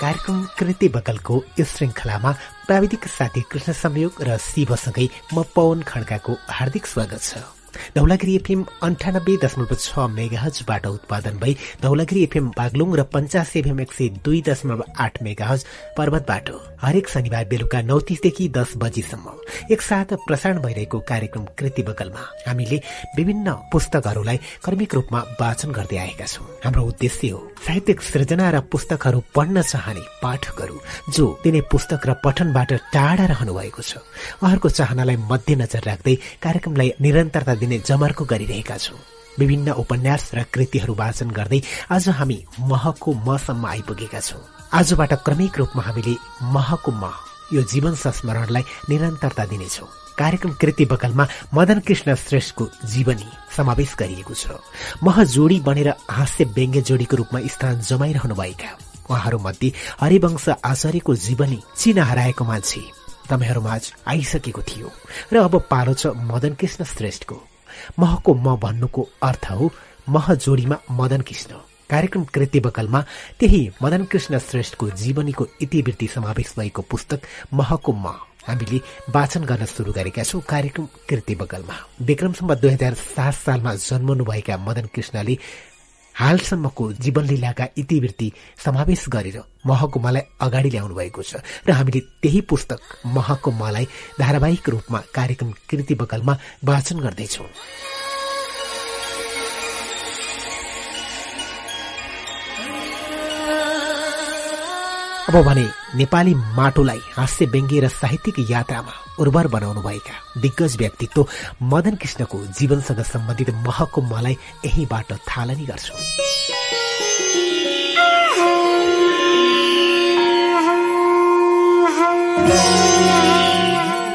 कार्यक्रम कृति बकलको यस श्रृङ्खलामा प्राविधिक साथी कृष्ण संयोग र शिवसँगै म पवन खड्काको हार्दिक स्वागत छ। धौलागिरी एफएम अन्ठानब्बे दशमलव छ मेगाहजबाट उत्पादन भई धौलागिरी एफएम बागलुङ र पञ्चास एफएम एक सय दुई दशमलव आठ मेगाहज पर्वतबाट। हरेक शनिबार बेलुका नौ तिसदेखि दस बजीसम्म। एकसाथ प्रसारण भइरहेको कार्यक्रम कृति बगलमा हामीले विभिन्न पुस्तकहरूलाई क्रमिक रूपमा वाचन गर्दै आएका छौँ। हाम्रो उद्देश्य हो साहित्यिक सृजना र पुस्तकहरू पढ्न चाहने पाठकहरू जो तिनै पुस्तक र पठनबाट टाढा रहनु भएको छ। उहाँहरूको चाहनालाई मध्यनजर राख्दै कार्यक्रमलाई निरन्तरता दिने जमर्को गरिरहेका छौँ। विभिन्न उपन्यास र कृतिहरू वाचन गर्दै आज हामी महको मसम्म आइपुगेका छौँ। आजबाट क्रमिक रूपमा हामीले महको मह यो जीवन संस्मरणलाई निरन्तरता दिनेछौँ। कार्यक्रम कृति बकलमा मदन कृष्ण श्रेष्ठको जीवनी समावेश गरिएको छ। मह जोडी बनेर हास्य व्यङ्ग्य जोडीको रूपमा स्थान जमाइरहनुभएका उहाँहरूमध्ये हरिवंश आचार्यको जीवनी चिना हराएको मान्छे तपाईँहरूमाझ आइसकेको थियो। र अब पालो छ मदन कृष्ण श्रेष्ठको। महको म भन्नुको अर्थ हो मह जोडीमा मदन कृष्ण। कार्यक्रम कृति बकलमा त्यही मदन कृष्ण श्रेष्ठको जीवनीको इतिवृत्ति समावेश भएको पुस्तक महको म। हामीले वाचन गर्न शुरू गरेका छौँ कार्यक्रम कृति बकलमा विक्रमसम्म दुई हजार सात सालमा जन्मनुभएका मदन कृष्णले हालसम्मको जीवनलीलाका इतिवृत्ति समावेश गरेर महकुमालाई अगाडि ल्याउनु भएको छ र हामीले त्यही पुस्तक महकुमालाई धारावाहिक रूपमा कार्यक्रम कृति बकलमा वाचन गर्दैछौँ। अब भने नेपाली माटोलाई हास्य व्यङ्ग्य र साहित्यिक यात्रामा उर्वर बनाउनुभएका दिग्गज व्यक्तित्व मदन कृष्णको जीवनसँग सम्बन्धित महको मलाई यहीबाट थालनी गर्छु।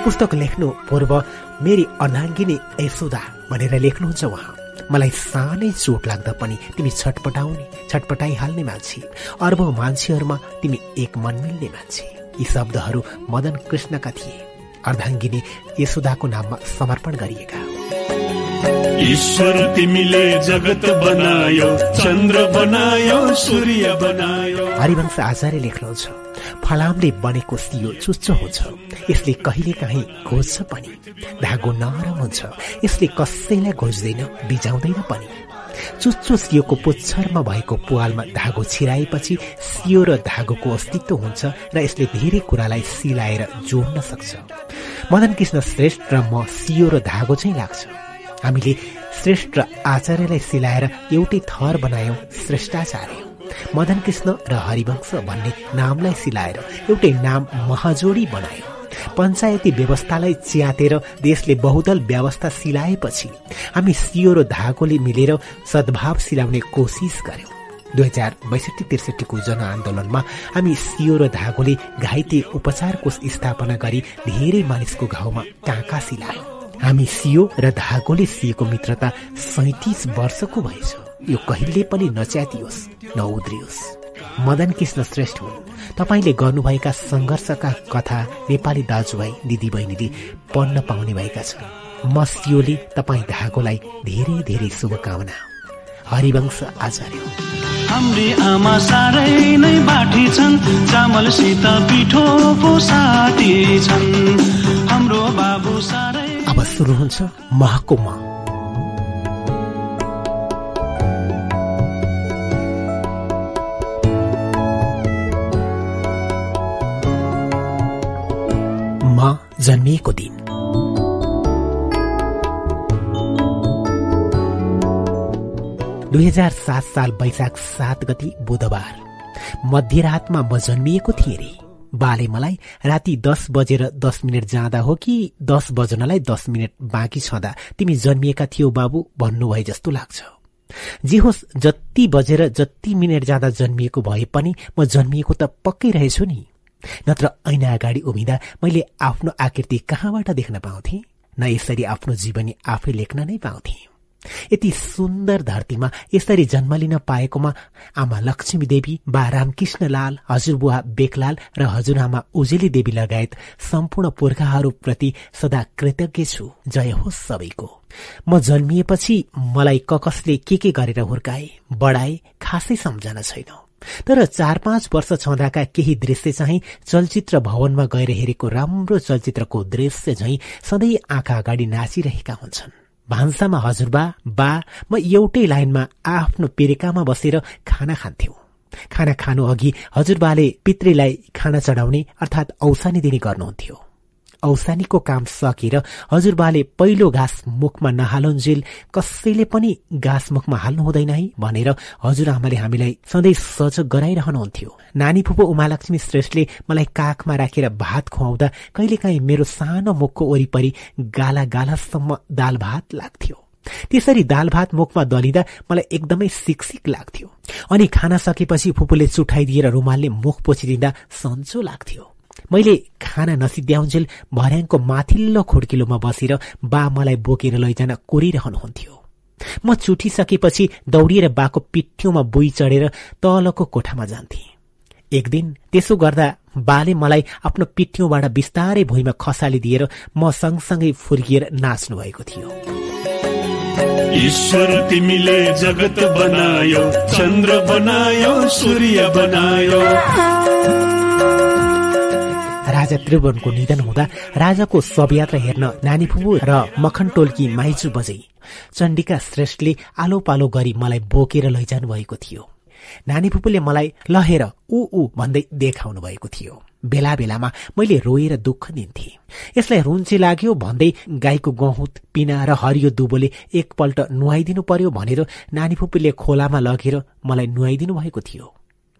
पुस्तक लेख्नु पूर्व मेरी अर्धाङ्गिनी यशोदा भनेर लेख्नुहुन्छ उहाँ। मलाई सानै चोट लाग्दा पनि तिमी छटपटाउने छटपटाइहाल्ने मान्छे। अर्ब मान्छेहरूमा तिमी एक मन मिल्ने मान्छे। यी शब्दहरू मदन कृष्णका थिए। अर्धाङ्गिनी यशोदाको नाममा समर्पण गरिएका। ईश्वर तिमीले जगत बनायो चन्द्र बनायो सूर्य बनायो हरिवंश आचार्य लेख्नुहुन्छ फलामले बनेको सियो चुच्चो हुन्छ यसले कहिले काहीँ घोज्छ पनि धागो नरम हुन्छ यसले कसैलाई घोज्दैन बिजाउँदैन पनि चुच्चो सियोको पुच्छरमा भएको पुवालमा धागो छिराएपछि सियो र धागोको अस्तित्व हुन्छ र यसले धेरै कुरालाई सिलाएर जोड्न सक्छ मदन कृष्ण श्रेष्ठ र म सियो र धागो चाहिँ लाग्छ हामीले श्रेष्ठ आचार्यलाई सिलाएर एउटै थर बनायौं श्रेष्ठाचार्य। मदन कृष्ण र हरिवंश भन्ने नामलाई सिलाएर एउटै नाम महाजोडी बनायो। पञ्चायती व्यवस्थालाई च्यातेर देशले बहुदल व्यवस्था सिलाएपछि हामी सियो र धागोले मिलेर सद्भाव सिलाउने कोसिस गर्यौं। दुई हजार बैसठी त्रिसठीको जनआन्दोलनमा हामी सियो र धागोले घाइते उपचार कोष स्थापना गरी धेरै मानिसको घाउमा टाँका सिलायौं। हामी सियो र धागोले सिएको मित्रता सैतिस वर्षको भएछ। यो कहिले पनि नच्यातियोस् नउद्रियोस् मदन कृष्ण श्रेष्ठ हुन्। तपाईँले गर्नुभएका सङ्घर्षका कथा नेपाली दाजुभाइ दिदीबहिनीले पढ्न पाउने भएका छन्। म सियोले तपाईँ धागोलाई धेरै धेरै शुभकामना। हरिवंश आचार्य। हाम्री आमा साह्रै नै बाठी छन्। चामलसित पिठो पोसाटी छन्। हाम्रो बाबु साह्रै अब सुरु हुन्छ महको म म जन्मिएको दिन। दुई हजार सात साल वैशाख सात गति बुधबार। मध्यरातमा म जन्मिएको थिएँ रे। बाले मलाई राति दस बजेर दस मिनट जाँदा हो कि दस बजनलाई दस मिनट बाँकी छँदा? तिमी जन्मिएका थियौ बाबु भन्नुभए जस्तो लाग्छ। जे होस् जति बजेर जति मिनट जाँदा जन्मिएको भए पनि म जन्मिएको त पक्कै रहेछु नि। नत्र ऐना अगाडि उभिँदा मैले आफ्नो आकृति कहाँबाट देख्न पाउँथे? न यसरी आफ्नो जीवनी आफै लेख्न नै पाउँथे। यति सुन्दर धरतीमा यसरी जन्म लिन पाएकोमा आमा लक्ष्मी देवी बा रामकृष्ण लाल हजुरबुवा बेकलाल र हजुरआमा उजेली देवी लगायत सम्पूर्ण पुर्खाहरूप्रति सदा कृतज्ञ छु। जय होस् सबैको। म जन्मिएपछि मलाई ककसले के के गरेर हुर्काए बढाए खासै सम्झना छैन। तर चार पाँच वर्ष छँदाका केही दृश्य चाहिँ चलचित्र भवनमा गएर हेरेको राम्रो चलचित्रको दृश्य झैं सधैँ आँखा अगाडि नाचिरहेका हुन्छन्। भान्सामा हजुरबा बा म एउटै लाइनमा आफ्नो पेरेकामा बसेर खाना खान्थ्यौं। खाना खानु अघि हजुरबाले पितृलाई खाना चढाउने अर्थात् औसानी दिने गर्नुहुन्थ्यो। औसानीको काम सकेर हजुरबाले पहिलो घाँस मुखमा नहालुन्जेल कसैले पनि घाँस मुखमा हाल्नु हुँदैन है भनेर हजुरआमाले हामीलाई सधैँ सजग गराइरहनुहुन्थ्यो। नानी फुपू उमालक्ष्मी श्रेष्ठले मलाई काखमा राखेर भात खुवाउँदा कहिलेकाहीँ मेरो सानो मुखको वरिपरि गाला गालासम्म दाल भात लाग्थ्यो। त्यसरी दाल भात मुखमा दलिँदा मलाई एकदमै सिकसिक लाग्थ्यो। अनि खाना सकेपछि फुपूले चुठाइदिएर रुमालले मुख पोछिदिँदा सन्चो लाग्थ्यो। मैले खाना नसिद्ध्याउन्जेल भर्याङको माथिल्लो खुड्किलोमा बसेर बा मलाई बोकेर लैजान कोरिरहनुहुन्थ्यो। म चुठिसकेपछि दौडिएर बाको पिठ्यौमा बुई चढेर तलको कोठामा जान्थे। एक दिन त्यसो गर्दा बाले मलाई आफ्नो पिठ्यौबाट बिस्तारै भुइँमा खसालिदिएर म सँगसँगै फुर्किएर नाच्नु भएको थियो। ईश्वर तिमीले जगत बनायो चन्द्र बनायो सूर्य बनायो। राजा त्रिभुवनको निधन हुँदा राजाको शवयात्रा हेर्न नानी फुपू र मखन टोल्की माइजु बजै। चण्डिका श्रेष्ठले आलो पालो गरी मलाई बोकेर लैजानु भएको थियो। नानी फुपूले मलाई लहेर ऊ ऊ भन्दै देखाउनु भएको थियो। बेला बेलामा मैले रोएर दुःख दिन्थे। यसलाई रुन्चे लाग्यो भन्दै गाईको गहुँत पिना र हरियो दुबोले एकपल्ट नुहाइदिनु पर्यो भनेर नानी फुपूले खोलामा लगेर मलाई नुहाइदिनु भएको थियो।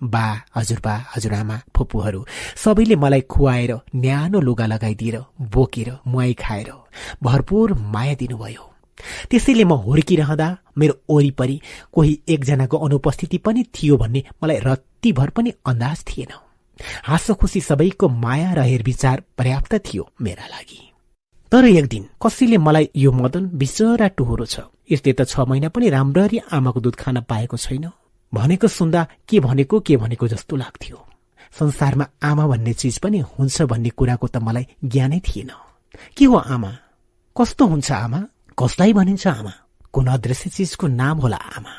बा हजुरबा हजुरआमा फुपूहरू सबैले मलाई खुवाएर न्यानो लुगा लगाइदिएर बोकेर मुहाई खाएर भरपूर माया दिनुभयो। त्यसैले म हुर्किरहँदा मेरो वरिपरि कोही एकजनाको अनुपस्थिति पनि थियो भन्ने मलाई रत्तिभर पनि अन्दाज थिएन। हाँसो खुसी सबैको माया र हेरविचार पर्याप्त थियो मेरा लागि। तर एक दिन कसैले मलाई यो मदन बिचरा टुहुरो छ। यसले त छ महिना पनि राम्ररी आमाको दुध खान पाएको छैन। भनेको सुन्दा के भनेको के भनेको जस्तो लाग्थ्यो। संसारमा आमा भन्ने चिज पनि हुन्छ भन्ने कुराको त मलाई ज्ञानै थिएन। के हो आमा? कस्तो हुन्छ आमा? कसलाई भनिन्छ आमा? कुन अदृश्य चिजको नाम होला आमा?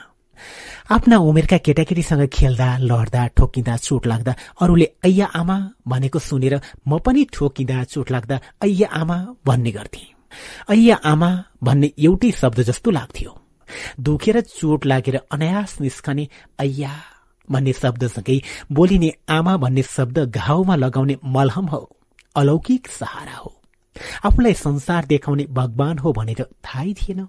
आफ्ना उमेरका केटाकेटीसँग खेल्दा लड्दा ठोकिँदा चोट लाग्दा अरूले ऐया आमा भनेको सुनेर म पनि ठोकिँदा चोट लाग्दा ऐया आमा भन्ने गर्थे। ऐया आमा भन्ने एउटै शब्द जस्तो लाग्थ्यो। दुखेर चोट लागेर अनायास निस्कने अय्या भन्ने शब्दसँगै बोलिने आमा भन्ने शब्द घाउमा लगाउने मलहम हो अलौकिक सहारा हो। आफूलाई संसार देखाउने भगवान हो भनेर थाहै थिएन।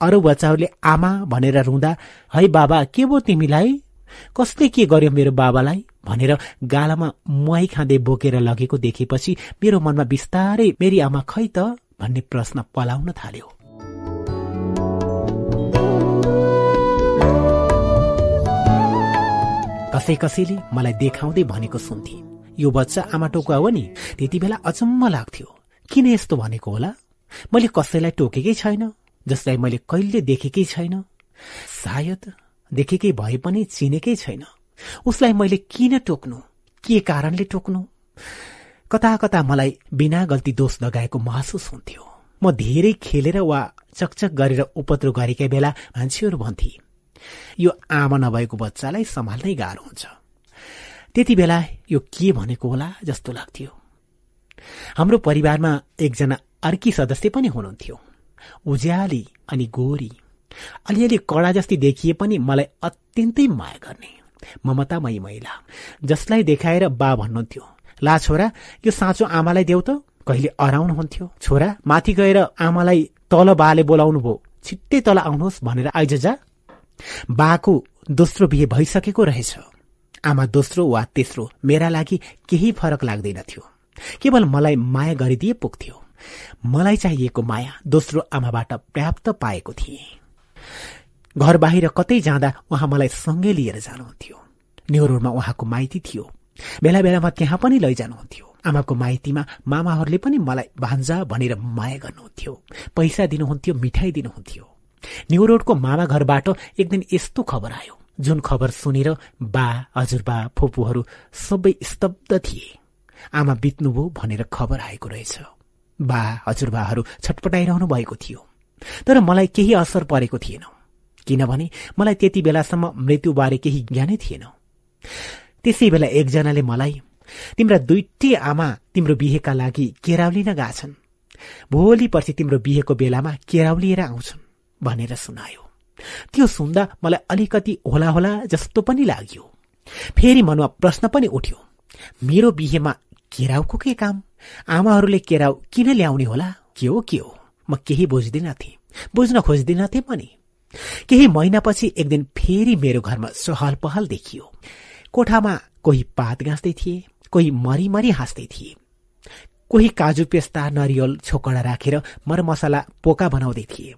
अरू बच्चाहरूले आमा भनेर रुँदा है बाबा के भो तिमीलाई? कसले के गर्यो मेरो बाबालाई? भनेर गालामा मुहाई खाँदै बोकेर लगेको देखेपछि मेरो मनमा बिस्तारै मेरी आमा खै त? भन्ने प्रश्न पलाउन थाल्यो। कसै कसैले मलाई देखाउँदै भनेको सुन्थे। यो बच्चा आमा टोकुवा हो नि त्यति बेला अचम्म लाग्थ्यो। किन यस्तो भनेको होला? मैले कसैलाई टोकेकै छैन जसलाई मैले कहिले देखेकै छैन। सायद देखेकै भए पनि चिनेकै छैन। उसलाई मैले किन टोक्नु? के कारणले टोक्नु? कता कता मलाई बिना गल्ती दोष लगाएको महसुस हुन्थ्यो। म धेरै खेलेर वा चकचक गरेर उपद्रो गरेका बेला मान्छेहरू भन्थे यो आमा नभएको बच्चालाई सम्हाल्नै गाह्रो हुन्छ। त्यति बेला यो के भनेको होला जस्तो लाग्थ्यो। हाम्रो परिवारमा एकजना अर्की सदस्य पनि हुनुहुन्थ्यो। उज्याली अनि गोरी। अलिअलि कडा जस्तै देखिए पनि मलाई अत्यन्तै माया गर्ने ममतामयी महिला जसलाई देखाएर बा भन्नुहुन्थ्यो ला छोरा यो साँचो आमालाई देऊ त। कहिले अराउनुहुन्थ्यो छोरा माथि गएर आमालाई तल बाले बोलाउनु भयो छिट्टै तल आउनुहोस् भनेर आइज जा। बाको दोस्रो बिहे भइसकेको रहेछ। आमा दोस्रो वा तेस्रो मेरा लागि केही फरक लाग्दैनथ्यो। केवल मलाई माया गरिदिए पुग्थ्यो। मलाई चाहिएको माया दोस्रो आमाबाट पर्याप्त पाएको थिए। घर बाहिर कतै जाँदा उहाँ मलाई सँगै लिएर जानुहुन्थ्यो। न्युरोडमा उहाँको माइती थियो। बेला बेलामा त्यहाँ पनि लैजानुहुन्थ्यो। आमाको माइतीमा मामाहरूले पनि मलाई भान्जा भनेर माया गर्नुहुन्थ्यो। पैसा दिनुहुन्थ्यो मिठाई दिनुहुन्थ्यो। न्यू रोडको मामा घरबाट एक दिन यस्तो खबर आयो जुन खबर सुनेर बा हजुरबा फुपूहरू सबै स्तब्ध थिए। आमा बित्नुभयो भनेर खबर आएको रहेछ। बा हजुरबाहरू छटपटाइरहनु भएको थियो। तर मलाई केही असर परेको थिएन। किनभने मलाई त्यति बेलासम्म मृत्युबारे केही ज्ञानै थिएन। त्यसै बेला एकजनाले मलाई तिम्रा दुइटै आमा तिम्रो बिहेका लागि केराउ लिन गाछन्। भोलि पर्सि तिम्रो बिहेको बेलामा केराउ लिएर आउँछन्। भनेर सुनायो। त्यो सुन्दा मलाई अलिकति होला होला जस्तो पनि लाग्यो। फेरि मनमा प्रश्न पनि उठ्यो मेरो बिहेमा केराउको के काम? आमाहरूले केराउ किन ल्याउने होला? के हो के हो? म केही बुझ्दिनथे। बुझ्न खोज्दिनथे पनि। केही महिनापछि एक दिन फेरि मेरो घरमा सहल पहल देखियो। कोठामा कोही पात गाँच्दै थिए कोही मरिमरि हाँस्दै थिए। कोही काजु पेस्ता नरिवल छोकडा राखेर मरमसला पोका बनाउँदै थिए।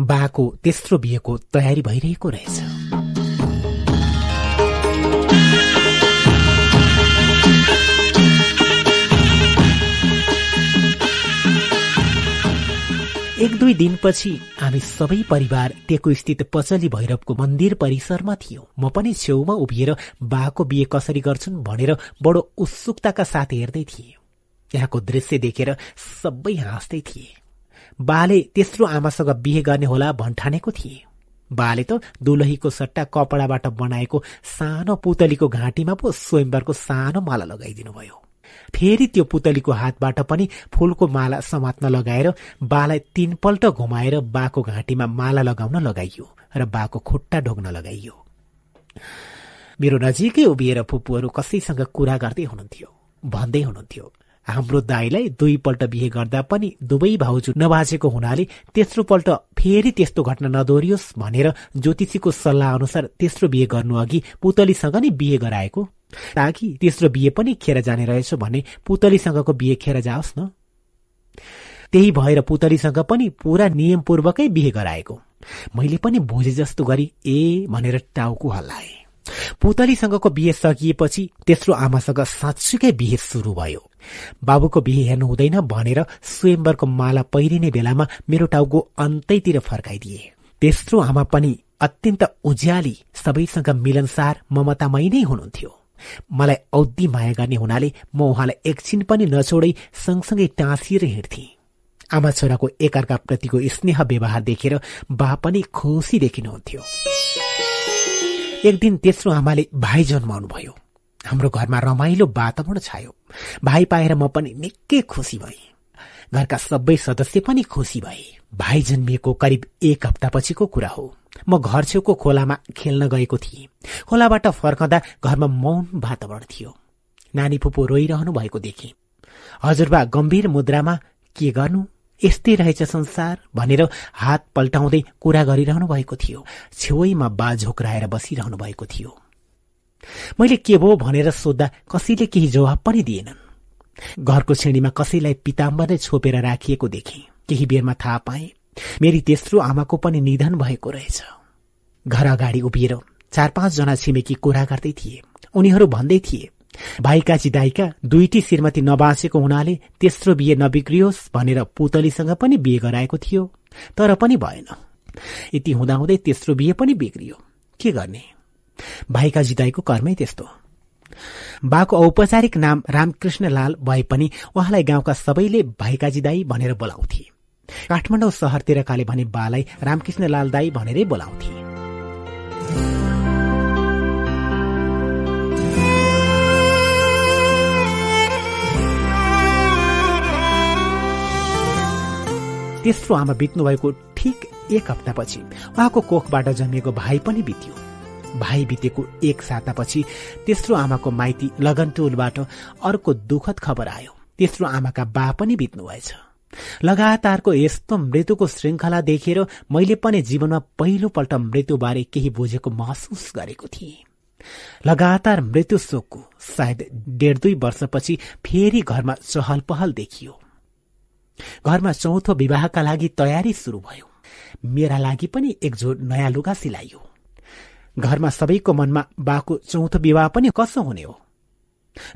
बाको तेस्रो बिहेको तयारी भइरहेको रहेछ। एक दुई दिनपछि हामी सबै परिवार टेको स्थित पचली भैरवको मन्दिर परिसरमा थियौं। म पनि छेउमा उभिएर बाको बिहे कसरी गर्छन् भनेर बडो उत्सुकताका साथ हेर्दै थिएँ। यहाँको दृश्य देखेर सबै हाँस्दै थिए। बाले तेस्रो आमासँग बिहे गर्ने होला भन्ठानेको थिए। बाले त दुलहीको सट्टा कपडाबाट बनाएको सानो पुतलीको घाँटीमा पो स्वयंवरको सानो माला लगाइदिनु भयो। फेरि त्यो पुतलीको हातबाट पनि फूलको माला समात्न लगाएर बालाई तीनपल्ट घुमाएर बाको घाँटीमा माला लगाउन लगाइयो र बाको खुट्टा ढोग्न लगाइयो। मेरो नजिकै उभिएर फुपूहरू कसैसँग कुरा गर्दै हुनुहुन्थ्यो भन्दै हुनुहुन्थ्यो हाम्रो दाईलाई दुईपल्ट बिहे गर्दा पनि दुवै भाउजू नबाजेको हुनाले तेस्रो पल्ट फेरि त्यस्तो घटना नदोहोरियोस् भनेर ज्योतिषीको सल्लाह अनुसार तेस्रो बिहे गर्नु अघि पुतलीसँग नै बिहे गराएको। ताकि तेस्रो बिहे पनि खेर जाने रहेछ भने पुतलीसँगको बिहे खेर जाओस् न। त्यही भएर पुतलीसँग पनि पूरा नियमपूर्वकै बिहे गराएको। मैले पनि बुझे जस्तो गरी ए भनेर टाउको हल्लाए। पुतलीसँगको बिहे सकिएपछि तेस्रो आमासँग साँच्चुकै बिहे सुरु भयो। बाबुको बिहे हेर्नु हुँदैन भनेर स्वयम्वरको माला पहिरिने बेलामा मेरो टाउको अन्तैतिर फर्काइदिए। तेस्रो आमा पनि अत्यन्त उज्याली सबैसँग मिलनसार ममतामय नै हुनुहुन्थ्यो। मलाई औधी माया गर्ने हुनाले म उहाँलाई एकछिन पनि नछोडै सँगसँगै टाँसिएर हिँड्थे। आमा छोराको एकअर्काप्रतिको स्नेह व्यवहार देखेर बा पनि खुसी देखिनुहुन्थ्यो। एक दिन तेस्रो आमाले भाइ जन्माउनु भयो हाम्रो घरमा रमाइलो वातावरण छायो। भाइ पाएर म पनि निकै खुसी भए। घरका सबै सदस्य पनि खुसी भए। भाइ जन्मिएको करिब एक हप्तापछिको कुरा हो। म घर छेउको खोलामा खेल्न गएको थिएँ। खोलाबाट फर्कँदा घरमा मौन वातावरण थियो। नानी फुपू रोइरहनु भएको देखे। हजुरबा गम्भीर मुद्रामा के गर्नु? यस्तै रहेछ संसार भनेर हात पल्टाउँदै कुरा गरिरहनु भएको थियो। छेउैमा बा झोक्राएर बसिरहनु भएको थियो। मैले के भो भनेर सोद्धा कसैले केही जवाब पनि दिएनन्। घरको श्रेणीमा कसैलाई पिताम्बरै छोपेर राखिएको देखे। केही बेरमा थाहा पाए मेरी तेस्रो आमाको पनि निधन भएको रहेछ। घर अगाडि उभिएर चार पाँचजना छिमेकी कुरा गर्दै थिए। उनीहरू भन्दै थिए भाइका चिदाईका दुईटी श्रीमती नबाँचेको हुनाले तेस्रो बिहे नबिग्रियोस् भनेर पुतलीसँग पनि बिहे गराएको थियो तर पनि भएन। यति हुँदाहुँदै तेस्रो बिहे पनि बिग्रियो। के गर्ने? भाइका जिदाईको कर्मै त्यस्तो। बाको औपचारिक नाम रामकृष्ण लाल भए पनि उहाँलाई गाउँका सबैले भाइकाजी दाई भनेर बोलाउँथे। काठमाडौँ सहरतिरकाले भने बालाई रामकृष्ण लाल दाई भनेरै बोलाउँथे। तेस्रो आमा बित्नुभएको ठिक एक हप्तापछि उहाँको कोखबाट जन्मिएको भाइ पनि बित्यो। भाइ बितेको एक सातापछि तेस्रो आमाको माइती लगनटोलबाट अर्को दुखद खबर आयो। तेस्रो आमाका बा पनि बित्नुभएछ। लगातारको यस्तो मृत्युको श्रृङ्खला देखेर मैले पनि जीवनमा पहिलोपल्ट मृत्युबारे केही बुझेको महसुस गरेको थिएँ। लगातार मृत्यु शोकको सायद डेढ दुई वर्षपछि फेरि घरमा चहल पहल देखियो। घरमा चौथो विवाहका लागि तयारी सुरु भयो। मेरा लागि पनि एक जोड नयाँ लुगा सिलाइयो। घरमा सबैको मनमा बाको चौथो विवाह पनि कसो हुने हो?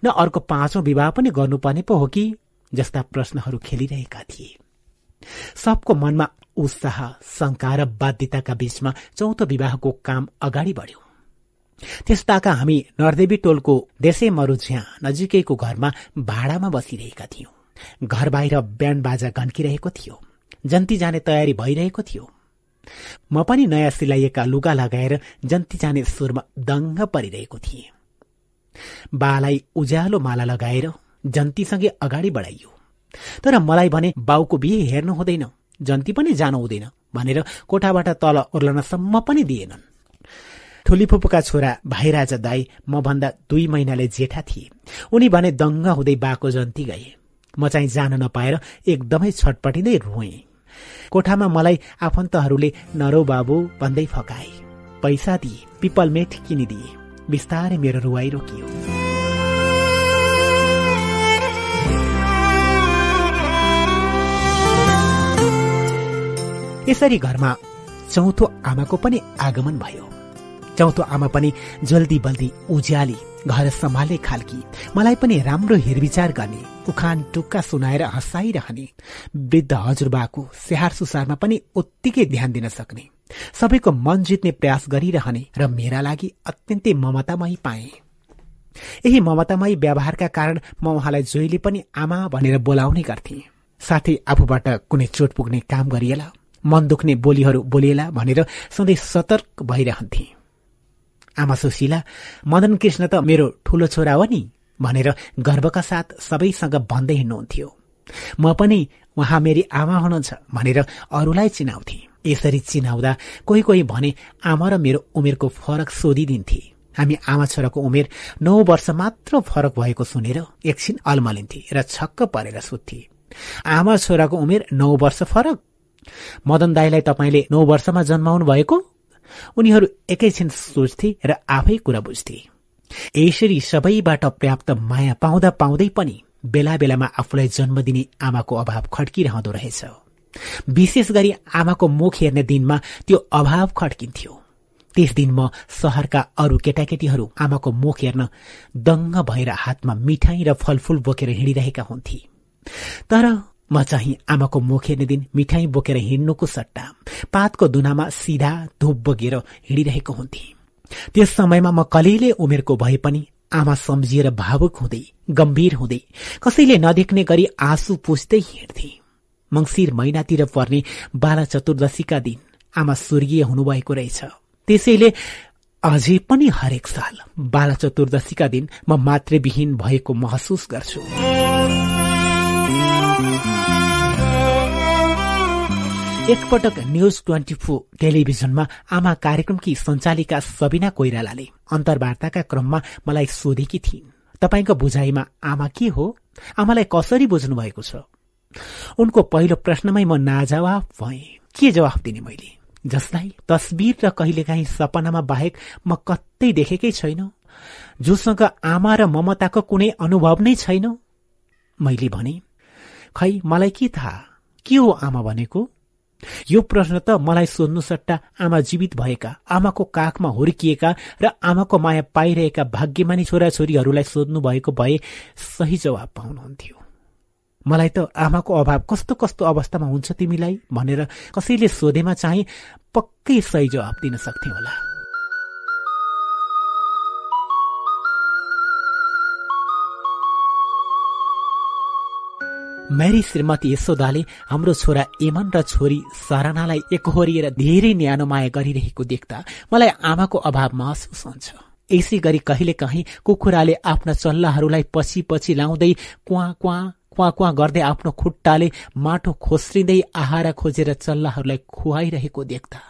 न अर्को पाँचौं विवाह पनि गर्नुपर्ने पो हो कि जस्ता प्रश्नहरू खेलिरहेका थिए। सबको मनमा उत्साह शङ्का र बाध्यताका बीचमा चौथो विवाहको काम अगाडि बढ्यो। त्यस्ताका हामी नरदेवी टोलको देशे मरुझ्या नजिकैको घरमा भाडामा बसिरहेका थियौं। घर बाहिर ब्यान्ड बाजा घन्किरहेको थियो। जन्ती जाने तयारी भइरहेको थियो। म पनि नयाँ सिलाइएका लुगा लगाएर जन्ती जाने सुरमा दङ्ग परिरहेको थिएँ। बालाई उज्यालो माला लगाएर जन्तीसँगै अगाडि बढाइयो। तर मलाई भने बाउको बिहे हेर्नु हुँदैन जन्ती पनि जानु हुँदैन भनेर कोठाबाट तल ओर्लनसम्म पनि दिएनन्। ठुली फुपूका छोरा भाइराजा दाई म भन्दा दुई महिनाले जेठा थिए। उनी भने दङ्ग हुँदै बाको जन्ती गए। म चाहिँ जान नपाएर एकदमै छटपटिँदै रोएँ। कोठामा मलाई आफन्तहरूले नरौ बाबु भन्दै फकाए पैसा दिए पिपल मेठ किनिदिए। बिस्तारै मेरो रुवाई रोकियो। यसरी घरमा चौथो आमाको पनि आगमन भयो। चौथो आमा पनि जल्दी बल्दी उज्याली घर सम्हाल्ने खालकी मलाई पनि राम्रो हेरविचार गर्ने उखान टुक्का सुनाएर हँसाइरहने वृद्ध हजुरबाको स्याहार सुसारमा पनि उत्तिकै ध्यान दिन सक्ने सबैको मन जित्ने प्रयास गरिरहने र मेरा लागि अत्यन्तै ममतामयी पाए। यही ममतामयी व्यवहारका कारण म उहाँलाई जोइले पनि आमा भनेर बोलाउने गर्थे। साथै आफूबाट कुनै चोट पुग्ने काम गरिएला मन दुख्ने बोलीहरू बोलिएला भनेर सधैँ सतर्क भइरहन्थे। आमा सुशीला मदन कृष्ण त मेरो ठूलो छोरा हो नि भनेर गर्वका साथ सबैसँग भन्दै हिँड्नुहुन्थ्यो। म पनि उहाँ मेरी आमा हुनुहुन्छ भनेर अरूलाई चिनाउँथे। यसरी चिनाउँदा कोही कोही भने आमा र मेरो उमेरको फरक सोधिदिन्थे। हामी आमा छोराको उमेर नौ वर्ष मात्र फरक भएको सुनेर एकछिन अल्मलिन्थे र छक्क परेर सुत्थे। आमा छोराको उमेर नौ वर्ष फरक? मदन दाईलाई तपाईँले नौ वर्षमा जन्माउनु भएको उनीहरू एकैछिन सोच्थे र आफै कुरा बुझ्थे। यसरी सबैबाट पर्याप्त माया पाउँदा पाउँदै पनि बेला बेलामा आफूलाई जन्म दिने आमाको अभाव खड्किरहँदो रहेछ। विशेष गरी आमाको मुख हेर्ने दिनमा त्यो अभाव खड्किन्थ्यो। त्यस दिन म सहरका अरू केटाकेटीहरू आमाको मुख हेर्न दङ्ग भएर हातमा मिठाई र फलफूल बोकेर हिँडिरहेका हुन्थे। तर म चाहिँ आमाको मुख हेर्ने दिन मिठाई बोकेर हिँड्नुको सट्टा। पातको दुनामा सिधा धुप बोकेर हिँडिरहेको हुन्थे। त्यस समयमा म कलिले उमेरको भए पनि आमा सम्झिएर भावुक हुँदै गम्भीर हुँदै कसैले नदेख्ने गरी आँसु पुस्दै हिँड्थे। मंगिर महिनातिर पर्ने बाला चतुर्दशीका दिन आमा स्वर्गीय हुनुभएको रहेछ। त्यसैले अझै पनि हरेक साल बाला चतुर्दशीका दिन म मातृविहीन भएको महसुस गर्छु। एकपटक न्यूज ट्वेन्टी फोर टेलिभिजनमा आमा कार्यक्रमकी सञ्चालिका सबिना कोइरालाले अन्तर्वार्ताका क्रममा मलाई सोधेकी थिइन्। तपाईँको बुझाइमा आमा के हो? आमालाई कसरी बुझ्नु भएको छ? उनको पहिलो प्रश्नमै म नाजवाब भए। के जवाफ दिने मैले? जसलाई तस्बिर र कहिलेकाहीँ सपनामा बाहेक म कतै देखेकै छैन? जोसँग आमा र ममताको कुनै अनुभव नै छैन? मैले भने खै मलाई के थाहा? के हो आमा भनेको? यो प्रश्न त मलाई सोध्नु सट्टा आमा जीवित भएका आमाको काखमा हुर्किएका र आमाको माया पाइरहेका भाग्यमानी छोराछोरीहरूलाई सोध्नु भएको भए सही जवाब पाउनुहुन्थ्यो। मलाई त आमाको अभाव कस्तो कस्तो अवस्थामा हुन्छ तिमीलाई भनेर कसैले सोधेमा चाहिँ पक्कै सही जवाब दिन सक्थे होला। मेरी श्रीमती यशोदाले हाम्रो छोरा एमन र छोरी सरानालाई एकहोरिएर धेरै न्यानो माया गरिरहेको देख्दा मलाई आमाको अभाव महसुस हुन्छ। यसै गरी कहिले काहीँ कुखुराले आफ्ना चल्लाहरूलाई पछि पछि लाउँदै क्वा क्वा क्वा क्वा गर्दै आफ्नो खुट्टाले माटो खोस्रिँदै आहारा खोजेर चल्लाहरूलाई खुवाइरहेको देख्दा।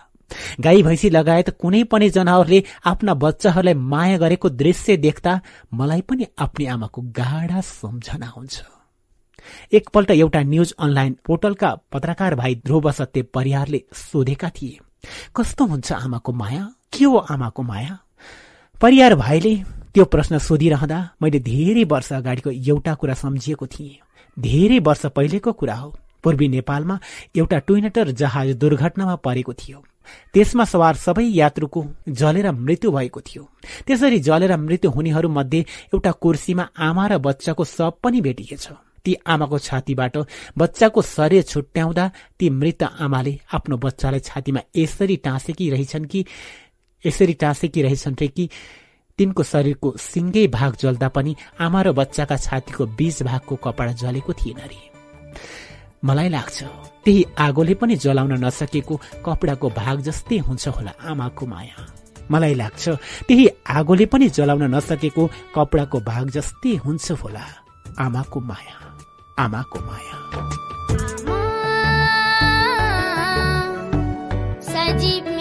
गाई भैँसी लगायत कुनै पनि जनावरले आफ्ना बच्चाहरूलाई माया गरेको दृश्य देख्दा मलाई पनि आफ्नो आमाको गाढा सम्झना हुन्छ। एकपल्ट एउटा न्यूज अनलाइन पोर्टलका पत्रकार भाइ ध्रुव सत्य परिहारले सोधेका थिए कस्तो हुन्छ आमाको माया? के हो आमाको माया? परिहार भाइले त्यो प्रश्न सोधिरहँदा मैले धेरै वर्ष अगाडिको एउटा कुरा सम्झिएको थिएँ। धेरै वर्ष पहिलेको कुरा हो। पूर्वी नेपालमा एउटा टुइनेटर जहाज दुर्घटनामा परेको थियो। त्यसमा सवार सबै यात्रुको जलेर मृत्यु भएको थियो। त्यसरी जलेर मृत्यु हुनेहरूमध्ये एउटा कुर्सीमा आमा र बच्चाको शव पनि भेटिएछ ती आमाको छातीबाट बच्चाको शरीर छुट्याउँदा ती मृत आमाले आफ्नो बच्चालाई छातीमा यसरी टाँसेकी रहेछन् कि यसरी टाँसेकी रहेछन् रे कि तिनको शरीरको सिङ्गै भाग जल्दा पनि आमा र बच्चाका छातीको बीच भागको कपडा जलेको थिएन रे। मलाई लाग्छ त्यही आगोले पनि जलाउन नसकेको कपडाको भाग जस्तै हुन्छ होला आमाको माया। मलाई लाग्छ त्यही आगोले पनि जलाउन नसकेको कपडाको भाग जस्तै हुन्छ होला आमाको माया। आमाको माया हामी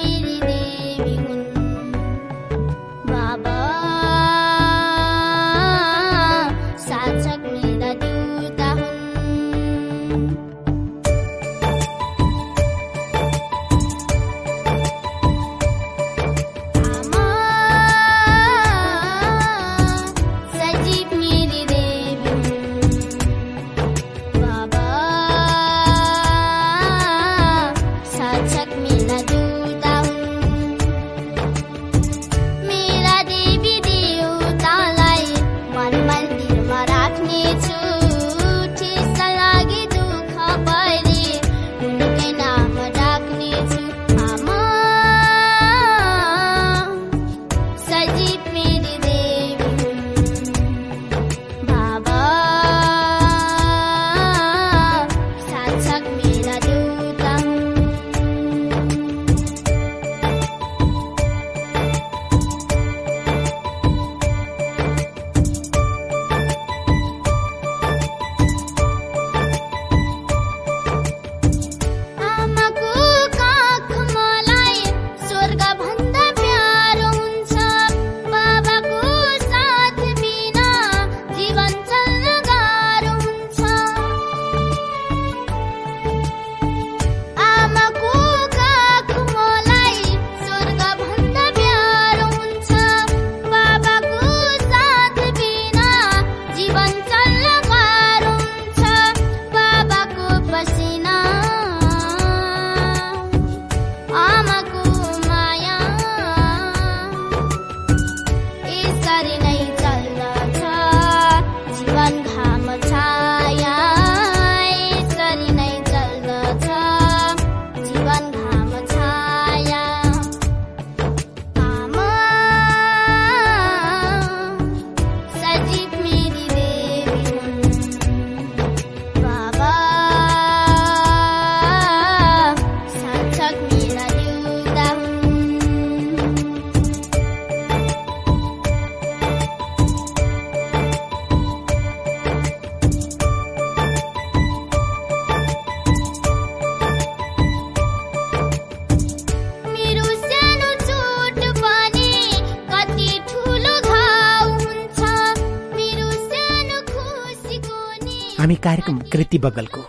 कार्यक्रम कृति बगलको।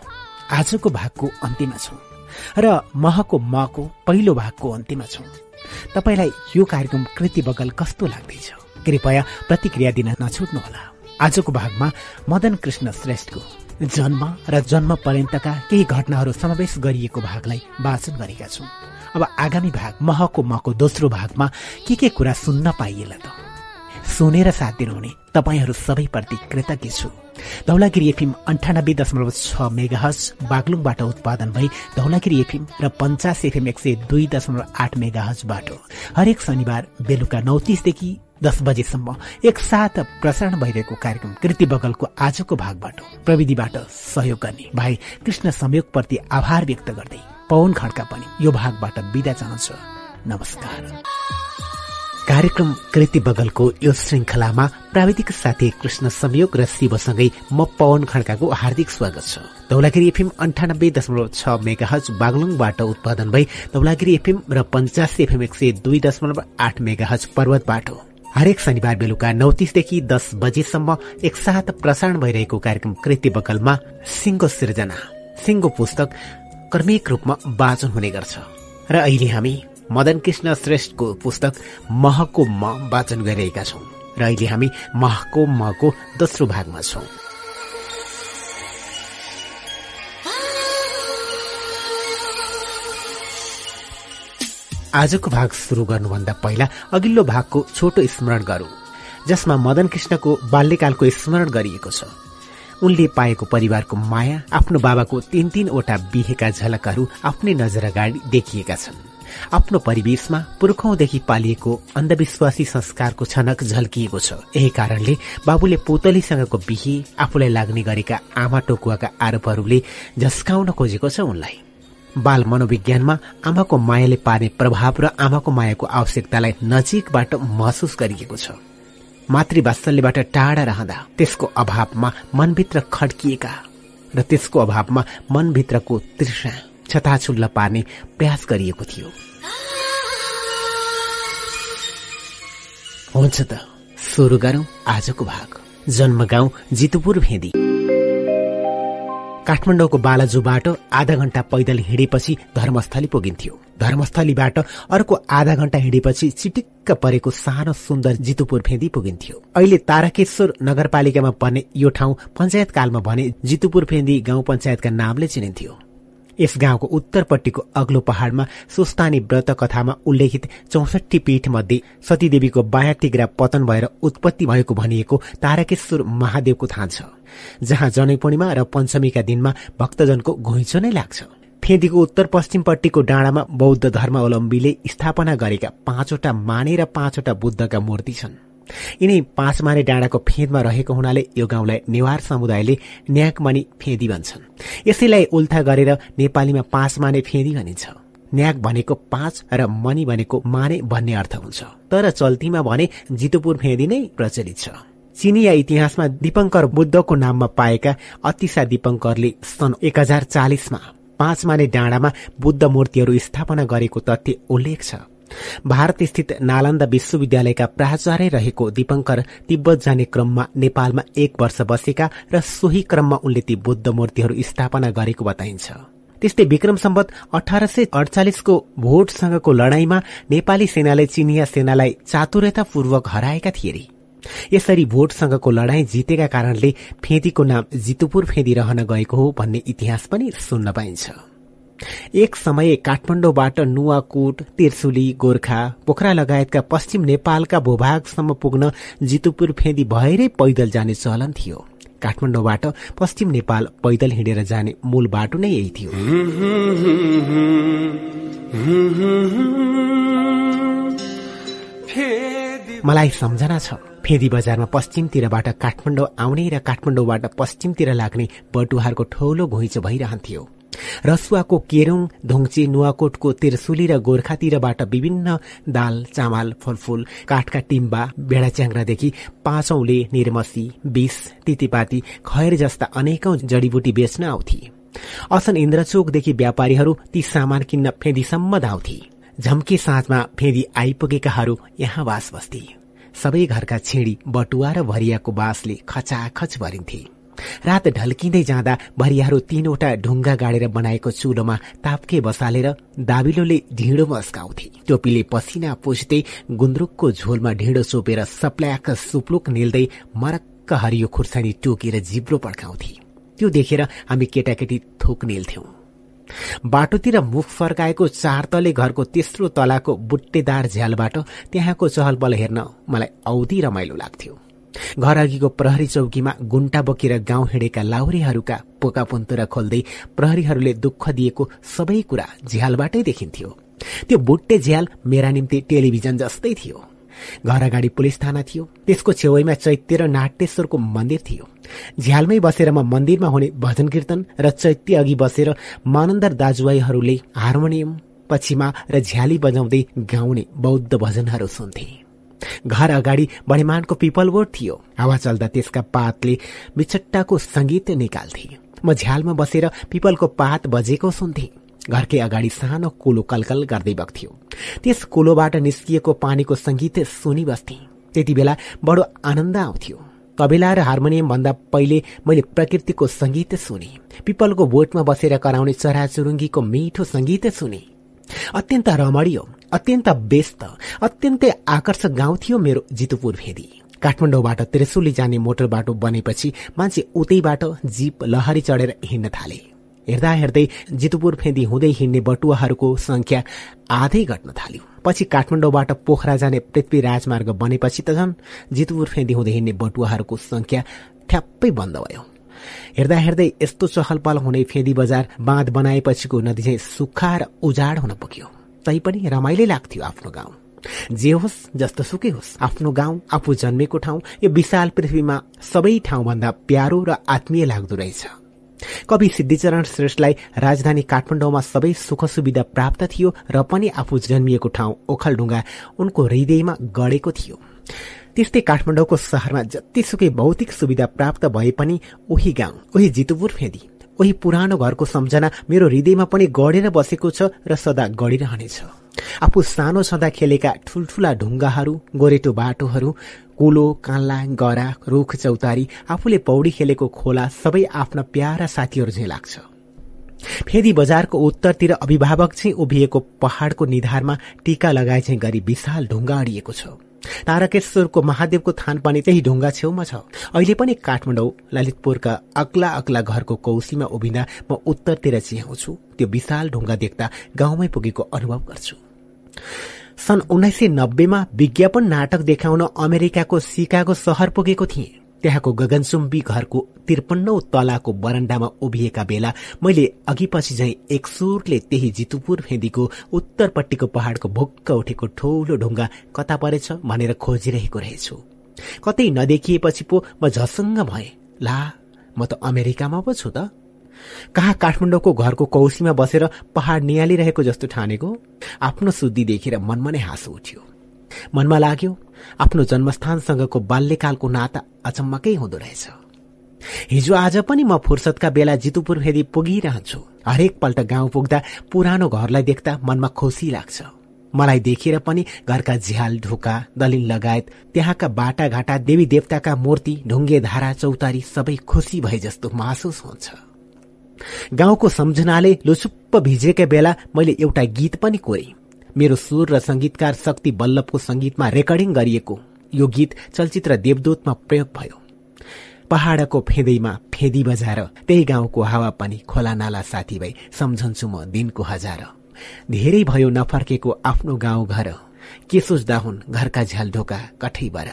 आजको भागको अन्त्यमा छौँ। र महको मको पहिलो भागको अन्त्यमा छौँ। तपाईँलाई यो कार्यक्रम कृति बगल कस्तो लाग्दैछ? कृपया प्रतिक्रिया दिन नछुट्नुहोला। आजको भागमा मदन कृष्ण श्रेष्ठको जन्म र जन्म पर्यन्तका केही घटनाहरू समावेश गरिएको भागलाई वाचन गरेका छौँ। अब आगामी भाग महको मको दोस्रो भागमा के के कुरा सुन्न पाइएला त? सुनेर साथ दिनुहुने तपाईँहरू सबैप्रति कृतज्ञ छु। धौलागिरी एफिम अन्ठानब्बे दशमलव छ मेगाहज बागलुङबाट उत्पादन भई धौलागिरी एफिम र पञ्चास एफएम एक सय दुई दशमलव आठ मेगाहजबाट हरेक शनिबार बेलुका नौ तिसदेखि दस बजेसम्म एकसाथ प्रसारण भइरहेको कार्यक्रम कृति बगलको आजको भागबाट प्रविधिबाट सहयोग गर्ने भाइ कृष्ण संयोगप्रति आभार व्यक्त गर्दै पवन खड्का पनि यो भागबाट विदा चाहन्छ। नमस्कार। कार्यक्रम कृति बगलको यो श्रृङ्खलामा प्राविधिक साथी कृष्ण संयोग र शिवसँगै म पवन खड्काको हार्दिक स्वागत छ। धौलागिरी एफएम अन्ठानब्बे दशमलव छ मेगाहज बागलुङबाट उत्पादन भई धौलागिरी एफएम र पञ्चासी एफएम एक सय दुई दशमलव आठ मेगाहज पर्वतबाट। हरेक शनिबार बेलुका नौ तिसदेखि दस बजेसम्म एकसाथ प्रसारण भइरहेको कार्यक्रम कृति बगलमा सिंगो सिर्जना। सिंगो पुस्तक क्रमिक रूपमा वाचन हुने गर्छ। र अहिले हामी मदन कृष्ण श्रेष्ठको पुस्तक महको म वाचन गरिरहेका छौं। र अहिले हामी महको मको दोस्रो भागमा छौं। आजको भाग सुरु गर्नुभन्दा पहिला अघिल्लो भागको छोटो स्मरण गरौं जसमा मदन कृष्णको बाल्यकालको स्मरण गरिएको छ। उनले पाएको परिवारको माया आफ्नो बाबाको तीन तीनवटा बिहेका झलकहरू आफ्नै नजर अगाडि देखिएका छन्। आफ्नो परिवेशमा पुर्खौंदेखि पालिएको अन्धविश्वासी संस्कारको छनक झल्किएको छ। यही कारणले बाबुले पुतलीसँगको बिहे आफूलाई लाग्ने गरेका आमा टोकुवाका आरोपहरूले झस्काउन खोजेको छ उनलाई। बाल मनोविज्ञानमा आमाको मायाले पार्ने प्रभाव र आमाको मायाको आवश्यकतालाई नजिकबाट महसुस गरिएको छ। मातृवात्सल्यबाट टाढा रहँदा त्यसको अभावमा मनभित्र खड्किएका र त्यसको अभावमा मनभित्रको तृष्णा छताछुल्ल पार्ने प्रयास गरिएको थियो। हुन्छ त। सुरु गरौं आजको भाग। जन्मगाउँ जितुपुर भेदी। काठमाडौँको बालाजु बाटो आधा घण्टा पैदल हिँडेपछि धर्मस्थली पुगिन्थ्यो। धर्मस्थलीबाट अर्को आधा घण्टा हिँडेपछि चिटिक्क परेको सानो सुन्दर जितुपुर फेदी पुगिन्थ्यो। अहिले ताराकेश्वर नगरपालिकामा पर्ने यो ठाउँ पञ्चायत कालमा भने जितुपुर फेदी गाउँ पञ्चायतका नामले चिनिन्थ्यो। यस गाउँको उत्तरपट्टिको अग्लो पहाड़मा सुस्तानी व्रत कथामा उल्लेखित चौसठी पीठ मध्ये सतीदेवीको बायाँ तिग्रा पतन भएर उत्पत्ति भएको भनिएको तारकेश्वर महादेवको थान छ जहाँ जनै पूर्णिमा र पञ्चमीका दिनमा भक्तजनको घुइँचो नै लाग्छ। फेदीको उत्तर पश्चिमपट्टिको डाँडामा बौद्ध धर्मावलम्बीले स्थापना गरेका पाँचवटा माने र पाँचवटा बुद्धका मूर्ति छन्। यिनै पाँच माने डाँडाको फेदमा रहेको हुनाले यो गाउँलाई नेवार समुदायले न्याकमणि फेदी भन्छन्। यसैलाई उल्था गरेर नेपालीमा पाँच माने फेदी भनिन्छ। न्याक भनेको पाँच र मणि भनेको माने भन्ने अर्थ हुन्छ। तर चल्तीमा भने जितुपुर फेदी नै प्रचलित छ। चिनिया इतिहासमा दिपङ्कर बुद्धको नाममा पाएका अतिसा दिपङ्करले सन् एक हजार चालिसमा पाँच माने डाँडामा बुद्ध मूर्तिहरू स्थापना गरेको तथ्य उल्लेख छ। भारत स्थित नालन्दा विश्वविद्यालयका प्राचार्य रहेको दीपंकर तिब्बत जाने क्रममा नेपालमा एक वर्ष बसेका र सोही क्रममा उनले ती बुद्ध मूर्तिहरू स्थापना गरेको बताइन्छ। त्यस्तै विक्रम सम्बत अठार सय अडचालिसको भोटसँगको लडाईँमा नेपाली सेनाले चिनिया सेनालाई चातुर्यतापूर्वक हराएका थिए। यसरी भोटसँगको लडाईँ जितेका कारणले फेदीको नाम जितुपुर फेदी रहन गएको हो भन्ने इतिहास पनि सुन्न पाइन्छ। एक समय काठमाडौँबाट नुवाकोट तिर्सुली गोर्खा पोखरा लगायतका पश्चिम नेपालका भूभागसम्म पुग्न जितुपुर फेदी भएरै पैदल जाने चलन थियो। काठमाडौँबाट पश्चिम नेपाल पैदल हिँडेर जाने मूल बाटो नै यही थियो। मलाई सम्झना छ फेदी बजारमा पश्चिमतिरबाट काठमाडौँ आउने र काठमाडौँबाट पश्चिमतिर लाग्ने बटुहारको ठौलो घुइँचो भइरहन्थ्यो। रसुवाको केरुङ धोङ्चे नुवाकोटको तिरसुली र गोर्खातिरबाट विभिन्न दाल चामल फलफूल काठका टिम्बा बेडा च्याङ्रादेखि पाँचौंले निर्मसी बिस तितीपाती खैर जस्ता अनेकौं जडीबुटी बेच्न आउँथे। असन इन्द्रचोकदेखि व्यापारीहरू ती सामान किन्न फेदीसम्म धाउँथे। झम्के साँझमा फेदी आइपुगेकाहरू यहाँ बास बस्थे। सबै घरका छिडी बटुवा र भरियाको बाँसले खचाखच भरिन्थे। रात ढल्किँदै जाँदा भरियाहरू तीनवटा ढुङ्गा गाडेर बनाएको चुलोमा तापके बसालेर दाबिलोले ढिँडो मस्काउँथे। टोपीले पसिना पुछ्दै गुन्द्रुकको झोलमा ढिँडो चोपेर सप्ल्याक सुप्लुक निल्दै मरक्क हरियो खुर्सानी टोकेर जिब्रो पड्काउँथे। त्यो देखेर हामी केटाकेटी थोक निल्थ्यौं। बाटोतिर मुख फर्काएको चार तले घरको तेस्रो तलाको बुट्टेदार झ्यालबाट त्यहाँको चहलपहल हेर्न मलाई औधी रमाइलो लाग्थ्यो। घर अघिको प्रहरी चौकीमा गुन्टा बोकेर गाउँ हिँडेका लाउरेहरूका पोका पुन्तुरा खोल्दै प्रहरीहरूले दुःख दिएको सबै कुरा झ्यालबाटै देखिन्थ्यो। त्यो बुट्टे झ्याल मेरा निम्ति टेलिभिजन जस्तै थियो। घर अगाडि पुलिस थाना थियो। त्यसको छेउमा चैत्य र नाट्येश्वरको मन्दिर थियो। झ्यालमै बसेर म मन्दिरमा हुने भजन कीर्तन र चैत्य अघि बसेर मानन्दर दाजुभाइहरूले हार्मोनियम पछिमा र झ्याली बजाउँदै गाउने बौद्ध भजनहरू सुन्थे। घर अगाडि बढेमानको पिपल बोर्ड थियो। हावा चल्दा त्यसका पातले बिचट्टाको संगीत निकाल्थे। म झ्यालमा बसेर पिपलको पात बजेको सुन्थे। घरकै अगाडि सानो कुलो कलकल गर्दै बग्थ्यो। त्यस कुलोबाट निस्किएको पानीको संगीत सुनिबस्थे त्यति बेला बडो आनन्द आउँथ्यो। तबेला र हार्मोनियम भन्दा पहिले मैले प्रकृतिको संगीत सुने। पिपलको बोटमा बसेर कराउने चराचुरुङ्गीको मिठो संगीत सुने। अत्यन्त रमणीय अत्यन्त व्यस्त अत्यन्तै आकर्षक गाउँ थियो मेरो जितुपुर भेदी। काठमाडौँबाट त्रिशुली जाने मोटर बाटो बनेपछि मान्छे उतैबाट जीप लहरी चढेर हिँड्न थाले। हेर्दा हेर्दै जितुपुर फेदी हुँदै हिँड्ने बटुवाहरूको संख्या आधै घट्न थाल्यो। पछि काठमाडौँबाट पोखरा जाने पृथ्वी राजमार्ग बनेपछि त झन् जितुपुर फेदी हुँदै हिँड्ने बटुवाहरूको संख्या ठ्याप्पै बन्द भयो। हेर्दा हेर्दै यस्तो चहल पहल हुने फेदी बजार बाँध बनाएपछिको नदी चाहिँ सुक्खा र उजाड हुन पुग्यो। तैपनि रमाइलो लाग्थ्यो आफ्नो गाउँ। जे होस् जस्तो सुकै होस् आफ्नो गाउँ आफू जन्मेको ठाउँ यो विशाल पृथ्वीमा सबै ठाउँभन्दा प्यारो र आत्मीय लाग्दो रहेछ। कवि सिद्धिचरण श्रेष्ठलाई राजधानी काठमाडौँमा सबै सुख सुविधा प्राप्त थियो र पनि आफू जन्मिएको ठाउँ ओखलढुङ्गा उनको हृदयमा गढेको थियो। त्यस्तै काठमाडौँको शहरमा जतिसुकै भौतिक सुविधा प्राप्त भए पनि उही गाउँ उही जितुपुर फेदी उही पुरानो घरको सम्झना मेरो हृदयमा पनि गढेर बसेको छ र सदा गढिरहनेछ। आफू सानो छँदा खेलेका ठूल्ठूला ढुङ्गाहरू गोरेटो बाटोहरू कुलो कान्ला गरा रुख चौतारी आफूले पौडी खेलेको खोला सबै आफ्ना प्यारा साथीहरू झै लाग्छ। फेदी बजारको उत्तरतिर अभिभावक चाहिँ उभिएको पहाड़को निधारमा टीका लगाए चाहिँ गरी विशाल ढुङ्गा अडिएको छ। तारकेश्वरको महादेवको थान पनि त्यही ढुङ्गा छेउमा छ। अहिले पनि काठमाडौँ ललितपुरका अग्ला अग्ला घरको कौशीमा उभिँदा म उत्तरतिर चिहाउँछु त्यो विशाल ढुङ्गा देख्दा गाउँमै पुगेको अनुभव गर्छु। सन् उन्नाइस सय नब्बेमा विज्ञापन नाटक देखाउन अमेरिकाको सिकागो सहर पुगेको थिएँ। त्यहाँको गगनचुम्बी घरको त्रिपन्नौ तलाको बरण्डामा उभिएका बेला मैले अघि पछि झै एक सुरले त्यही जितुपुर फेदीको उत्तरपट्टिको पहाड़को भुक्क उठेको ठूलो ढुङ्गा कता परेछ भनेर खोजिरहेको रहेछु। कतै नदेखिएपछि पो म झसङ्ग भए। ला म त अमेरिकामा पो छु त। कहाँ काठमाडौँको घरको कौशीमा बसेर पहाड़ निहालिरहेको जस्तो ठानेको? आफ्नो शुद्धि देखेर मनमा नै हाँसो उठ्यो। मनमा लाग्यो आफ्नो जन्मस्थानसँगको बाल्यकालको नाता अचम्मकै हुँदो रहेछ। हिजो आज पनि म फुर्सदका बेला जितुपुर फेरि पुगिरहन्छु। हरेक पल्ट गाउँ पुग्दा पुरानो घरलाई देख्दा मनमा खुसी लाग्छ। मलाई देखेर पनि घरका झ्याल ढोका दलिल लगायत त्यहाँका बाटाघाटा देवी देवताका मूर्ति ढुङ्गे धारा चौतारी सबै खुसी भए जस्तो महसुस हुन्छ। गाउँको सम्झनाले लुचुप्प भिजेका बेला मैले एउटा गीत पनि कोरे। मेरो सुर र संगीतकार शक्ति बल्लभको संगीतमा रेकर्डिङ गरिएको यो गीत चलचित्र देवदूतमा प्रयोग भयो। पहाड़को फेदैमा फेदी बजाएर त्यही गाउँको हावापानी खोला नाला साथीभाइ सम्झन्छु म दिनको हजार। धेरै भयो नफर्केको आफ्नो गाउँ घर के सोच्दा हुन् घरका झ्याल ढोका कठैबाट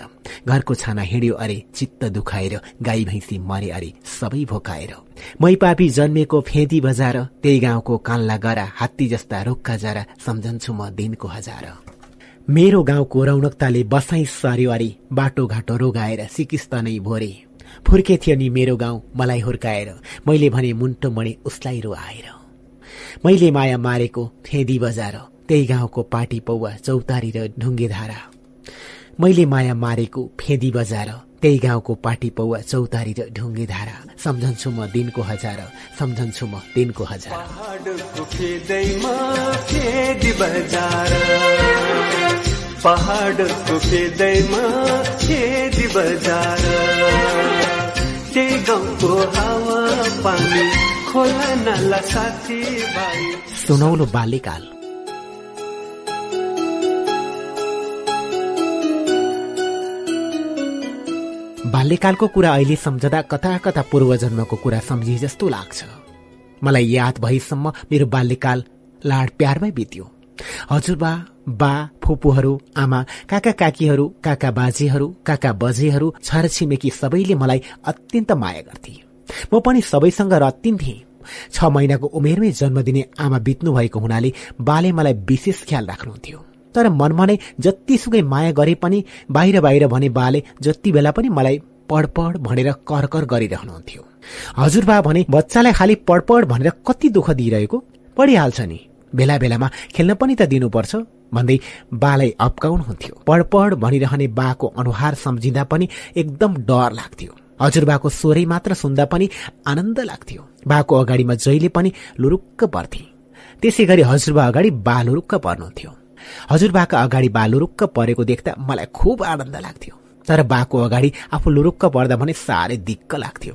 घरको छाना हिँड्यो अरे चित्त दुखाएर गाई भैँसी मरे अरे सबै भोकाएर। मै पापी जन्मेको फेदी बजार त्यही गाउँको कान्ला गरा हात्ती जस्ता रुखका जरा सम्झन्छु म दिनको हजार। मेरो गाउँको रौनकताले बसाई सर्यो अरे बाटो घाटो रोगाएर सिकिस्त नै भोरे। फुर्के थियो नि मेरो गाउँ मलाई हुर्काएर। मैले भने मुन्टो मणे उसलाई रुवाएर। मैले माया मारेको फेदी बजार त्यही गाउँको पाटी पौवा चौतारी र ढुङ्गे धारा मैले माया मारेको फेदी बजार त्यही गाउँको पाटी पौवा चौतारी र ढुङ्गे धारा सम्झन्छु म दिनको हजार सम्झन्छु म दिनको हजार। पहाडको फेदैमा खेदी बजार। त्यही गाउँको हावा पानी खोला नाला साथी भाइ सुनौलो बाल्यकाल। बाल्यकालको कुरा अहिले सम्झदा कता कता पूर्वजन्मको कुरा सम्झिए जस्तो लाग्छ। मलाई याद भएसम्म मेरो बाल्यकाल लाड प्यारमै बित्यो। हजुरबा बा फुपूहरू आमा काका काकीहरू काका बाजेहरू काका बजेहरू छरछिमेकी सबैले मलाई अत्यन्त माया गर्थे। म पनि सबैसँग रत्तिन्थे छ महिनाको उमेरमै जन्म दिने आमा बित्नु भएको हुनाले बाले मलाई विशेष ख्याल राख्नुहुन्थ्यो। तर मनमा नै जतिसुकै माया गरे पनि बाहिर बाहिर भने बाले जति बेला पनि मलाई पढपढ भनेर कर गरिरहनुहुन्थ्यो। हजुरबा भने बच्चालाई खालि पढपढ भनेर कति दुःख दिइरहेको? पढिहाल्छ नि। बेला बेलामा खेल्न पनि त दिनुपर्छ भन्दै बालाई अप्काउनुहुन्थ्यो। पढपढ भनिरहने बाको अनुहार सम्झिँदा पनि एकदम डर लाग्थ्यो। हजुरबाको स्वरै मात्र सुन्दा पनि आनन्द लाग्थ्यो। बाको अगाडिमा जहिले पनि लुरुक्क पर्थे। त्यसै गरी हजुरबा अगाडि बा लुरुक्क पर्नुहुन्थ्यो। हजुरबाका अगाडि बा लुरुक्क परेको देख्दा मलाई खुब आनन्द लाग्थ्यो। तर बाको अगाडि आफू लुरुक्क पर्दा भने साह्रै दिक्क लाग्थ्यो।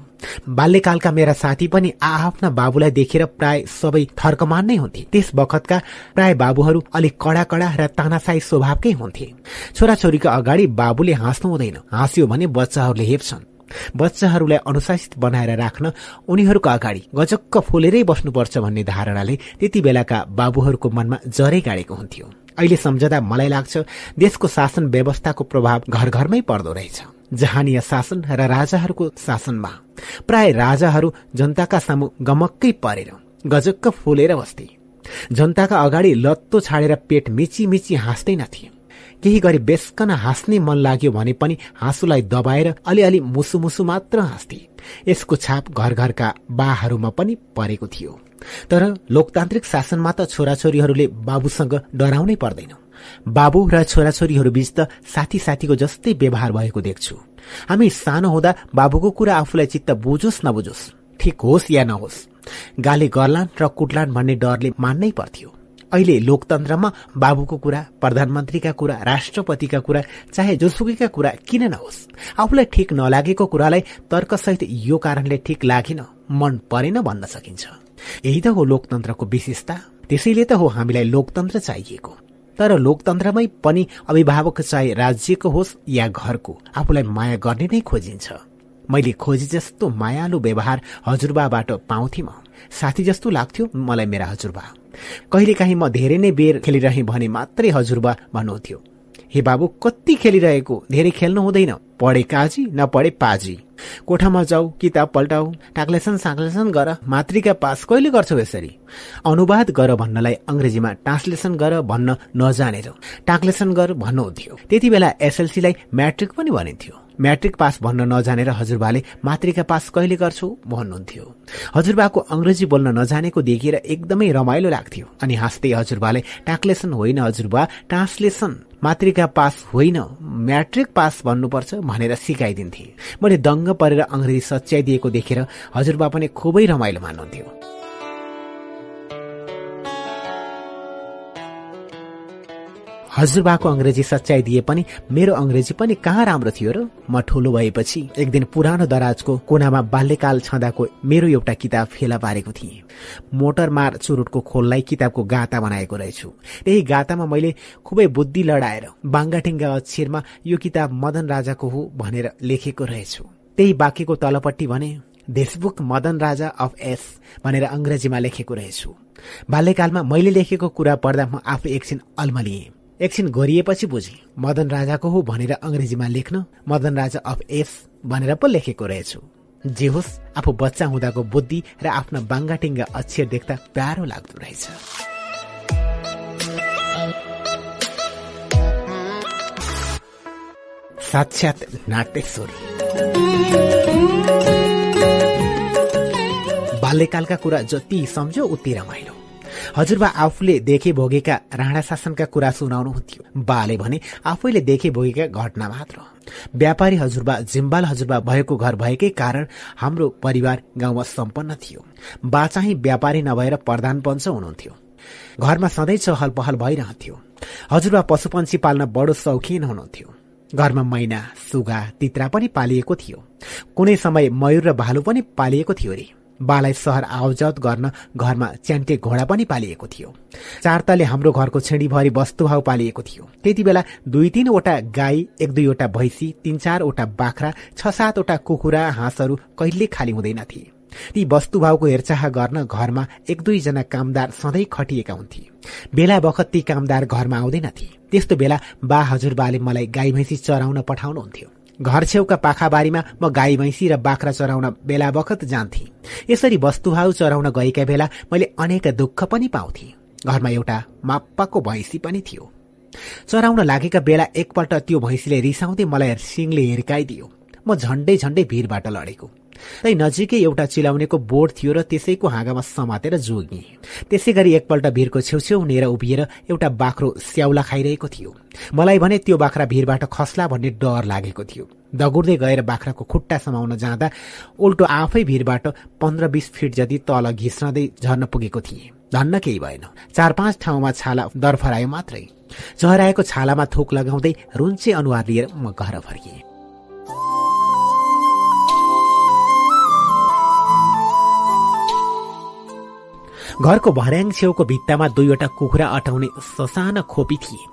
बाल्यकालका मेरा साथी पनि आफ्ना बाबुलाई देखेर प्राय सबै थर्कमान नै हुन्थे। त्यस बखतका प्राय बाबुहरू अलिक कडा कडा र तानासाई स्वभावकै हुन्थे। छोराछोरीको अगाडि बाबुले हाँस्नु हुँदैन। हाँस्यो भने बच्चाहरूले हेप्छन् बच्चाहरूलाई अनुशासित बनाएर राख्न उनीहरूको अगाडि गजक्क फुलेरै बस्नुपर्छ भन्ने धारणाले त्यति बेलाका बाबुहरूको मनमा जरै गाडेको हुन्थ्यो। अहिले सम्झदा मलाई लाग्छ देशको शासन व्यवस्थाको प्रभाव घर घरमै पर्दो रहेछ। जहानीय शासन र राजाहरूको शासनमा। प्राय राजाहरू जनताका सामु गमक्कै परेर गजक्क फुलेर बस्थे। जनताका अगाडि लत्तो छाडेर पेट मिची मिची हाँस्दैनथे केही गरी बेसकन हाँस्ने मन लाग्यो भने पनि हाँसुलाई दबाएर अलिअलि मुसु मुसु मात्र हाँस्थे। यसको छाप घर घरका बाहरूमा पनि परेको थियो। तर लोकतान्त्रिक शासनमा त छोराछोरीहरूले बाबुसँग डराउनै पर्दैन। बाबु र छोराछोरीहरू बीच त साथी साथीको जस्तै व्यवहार भएको देख्छु। हामी सानो हुँदा बाबुको कुरा आफूलाई चित्त बुझोस् नबुझोस् ठिक होस् या नहोस् गाली गर्लान् र कुटलान् भन्ने डरले मान्नै पर्थ्यो। अहिले लोकतन्त्रमा बाबुको कुरा प्रधानमन्त्रीका कुरा राष्ट्रपतिका कुरा चाहे जोसुकैका कुरा किन नहोस् आफूलाई ठिक नलागेको कुरालाई तर्कसहित यो कारणले ठिक लागेन मन परेन भन्न सकिन्छ। यही त हो लोकतन्त्रको विशेषता। त्यसैले त हो हामीलाई लोकतन्त्र चाहिएको। तर लोकतन्त्रमै पनि अभिभावक चाहे राज्यको होस् या घरको आफूलाई माया गर्ने नै खोजिन्छ। मैले खोजे जस्तो मायालु व्यवहार हजुरबाबाट पाउँथे म। साथी जस्तो लाग्थ्यो मलाई मेरा हजुरबा। कहिलेकाहीँ म धेरै नै बेर खेलिरहेँ भने मात्रै हजुरबा भन्नुहुन्थ्यो। हे बाबु कति खेलिरहेको? धेरै खेल्नु हुँदैन। पढे काजी नपढे पाजी। कोठामा जाऊ किताब पल्टाऊ टाक्लेसन साक्लेसन गर मातृका पास कहिले गर्छौ यसरी? अनुवाद गर भन्नलाई अङ्ग्रेजीमा ट्रान्सलेसन गर भन्न नजानेर। टाक्लेसन गर भन्नुहुन्थ्यो त्यति बेला एसएलसीलाई म्याट्रिक पनि भनिन्थ्यो। म्याट्रिक पास भन्न नजानेर हजुरबाले मातृका पास कहिले गर्छौ भन्नुहुन्थ्यो। हजुरबाको अङ्ग्रेजी बोल्न नजानेको देखिएर एकदमै रमाइलो लाग्थ्यो। अनि हाँस्दै हजुरबाले ट्रान्सलेसन होइन हजुरबा ट्रान्सलेसन। मातृका पास होइन म्याट्रिक पास भन्नुपर्छ भनेर सिकाइदिन्थे। मैले दङ्ग परेर अङ्ग्रेजी सच्याइदिएको देखेर हजुरबा पनि खुबै रमाइलो मान्नुहुन्थ्यो। हजुरबाको अङ्ग्रेजी सच्याइ दिए पनि मेरो अङ्ग्रेजी पनि कहाँ राम्रो थियो र? म ठूलो भएपछि एक दिन पुरानो दराजको कोनामा बाल्यकाल छँदाको मेरो एउटा किताब फेला पारेको थिएँ। मोटरमार चुरुटको खोललाई किताबको गाता बनाएको रहेछु। त्यही गातामा मैले खुबै बुद्धि लडाएर बाङ्गाटिङ्गा अक्षरमा यो किताब मदन राजाको हो भनेर लेखेको रहेछु। त्यही बाँकेको तलपट्टि भने देशबुक मदन राजा अफ एस भनेर अङ्ग्रेजीमा लेखेको रहेछु। बाल्यकालमा मैले लेखेको कुरा पढ्दा म आफै एकछिन अल्मलिएँ। एकछिन गरिएपछि बुझे मदन राजाको हो भनेर अङ्ग्रेजीमा लेख्न मदन राजा अफ एस भनेर पो लेखेको रहेछु। जे होस् आफू बच्चा हुँदाको बुद्धि र आफ्नो बाङ्गाटिङ्गा अक्षर देख्दा प्यारो लाग्दो रहेछ। साक्षात नाट्यश्वरी बाल्यकालका कुरा जति सम्झ्यो उति रमाइलो। हजुरबा आफूले देखे भोगेका राणा शासनका कुरा सुनाउनुहुन्थ्यो। बाले भने आफैले देखे भोगेका घटना मात्र व्यापारी हजुरबा जिम्बाल हजुरबा भएको घर भएकै कारण हाम्रो परिवार गाउँमा सम्पन्न थियो। बा चाहिँ व्यापारी नभएर प्रधान पञ्च हुनुहुन्थ्यो। घरमा सधैँ चहल पहल भइरहन्थ्यो। हजुरबा पशुपन्छी पाल्न बडो सौखिन हुनुहुन्थ्यो। घरमा मैना सुगा तित्रा पनि पालिएको थियो। कुनै समय मयूर र भालु पनि पालिएको थियो रे बालाई सहर आवजात गर्न घरमा च्यान्टे घोडा पनि पालिएको थियो। चारताले हाम्रो घरको छेडीभरि वस्तुभाव पालिएको थियो। त्यति बेला दुई तीनवटा गाई एक दुईवटा भैँसी तीन चारवटा बाख्रा छ सातवटा कुखुरा हाँसहरू कहिले खाली हुँदैनथे ती वस्तुभावको हेरचाह गर्न घरमा एक दुईजना कामदार सधैँ खटिएका हुन्थे। बेला बखत ती कामदार घरमा आउँदैनथे त्यस्तो बेला बा हजुरबाले मलाई गाई भैँसी चराउन पठाउनुहुन्थ्यो। घर छेउका पाखाबारीमा म गाई भैँसी र बाख्रा चराउन बेला बखत जान्थे। यसरी वस्तुभाव चराउन गएका बेला मैले अनेक दुःख पनि पाउँथे। घरमा एउटा माप्पाको भैँसी पनि थियो। चराउन लागेका बेला एकपल्ट त्यो भैँसीले रिसाउँदै मलाई सिङले हिर्काइदियो। म झण्डै झण्डै भिरबाट लडेको। तै नजिकै एउटा चिलाउनेको बोर्ड थियो र त्यसैको हाँगामा समातेर जोगिए। त्यसै गरी एकपल्ट भिरको छेउछेउ नेर उभिएर एउटा बाख्रो स्याउला खाइरहेको थियो। मलाई भने त्यो बाख्रा भिरबाट खस्ला भन्ने डर लागेको थियो। दगुर्दै गएर बाख्राको खुट्टा समाउन जाँदा उल्टो आफै भिरबाट पन्ध्र बिस फिट जति तल घिस्रँदै झर्न पुगेको थिए। धन्न केही भएन। चार पाँच ठाउँमा छाला दरफरायो मात्रै। चहराएको छालामा थोक लगाउँदै रुन्चे अनुहार लिएर म घर फर्किएँ। घरको भर्याङ छेउको भित्तामा दुईवटा कुखुरा अटाउने ससाना खोपी थिए।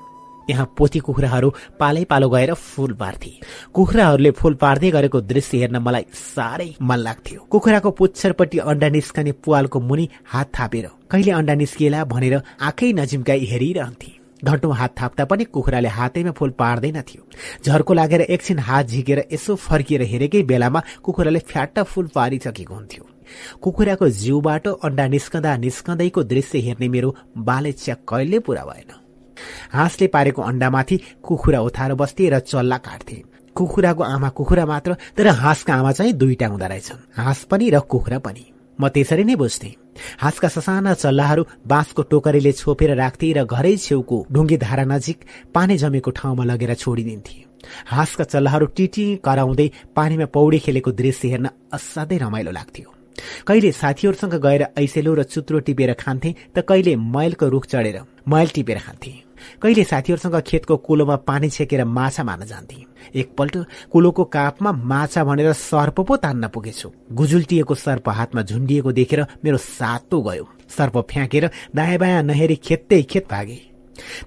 त्यहाँ पोथी कुखुराहरू पालै पालो गएर फूल पार्थे। कुखुराहरूले फूल पार्दै गरेको दृश्य हेर्न मलाई साह्रै मन लाग्थ्यो। कुखुराको पुच्छरपट्टि अण्डा निस्कने पुवालको मुनि हात थापेर कहिले अण्डा निस्किएला? भनेर आँखै नजिम्काई हेरिरहन्थे। घन्टौँ हात थाप्दा पनि कुखुराले हातैमा फूल पार्दैन थियो। झर्को लागेर एकछिन हात झिकेर यसो फर्किएर हेरेकै बेलामा कुखुराले फ्याट्टा फूल पारिसकेको हुन्थ्यो। कुखुराको जिउबाट अण्डा निस्कँदा निस्कँदैको दृश्य हेर्ने मेरो बाले कहिले पूरा भएन। हाँसले पारेको अण्डामाथि कुखुरा उठाएर बस्थे र चल्ला काट्थे। कुखुराको आमा कुखुरा मात्र तर हाँसका आमा चाहिँ दुईटा हुँदो रहेछन्। हाँस पनि र कुखुरा पनि। म त्यसरी नै बुझ्थेँ। हाँसका ससाना चल्लाहरू बाँसको टोकरीले छोपेर राख्थे र घरै छेउको ढुङ्गे धारा नजिक पानी जमेको ठाउँमा लगेर छोडिदिन्थे। हाँसका चल्लाहरू टिटी कराउँदै पानीमा पौडी खेलेको दृश्य हेर्न असाध्यै रमाइलो लाग्थ्यो। कहिले साथीहरूसँग गएर ऐसेलो र चुत्रो टिपेर खान्थे त कहिले मैलको रुख चढेर मैल टिपेर खान्थे। कहिले साथीहरूसँग खेतको कुलोमा पानी छेकेर माछा मार्न जान्थे? एकपल्ट कुलोको कापमा माछा भनेर सर्प पो तान्न पुगेछु। गुजुल्टिएको सर्प हातमा झुन्डिएको देखेर मेरो सातो गयो। सर्प फ्याँकेर दायाँ बायाँ नहेरी खेत्तै खेत भागे।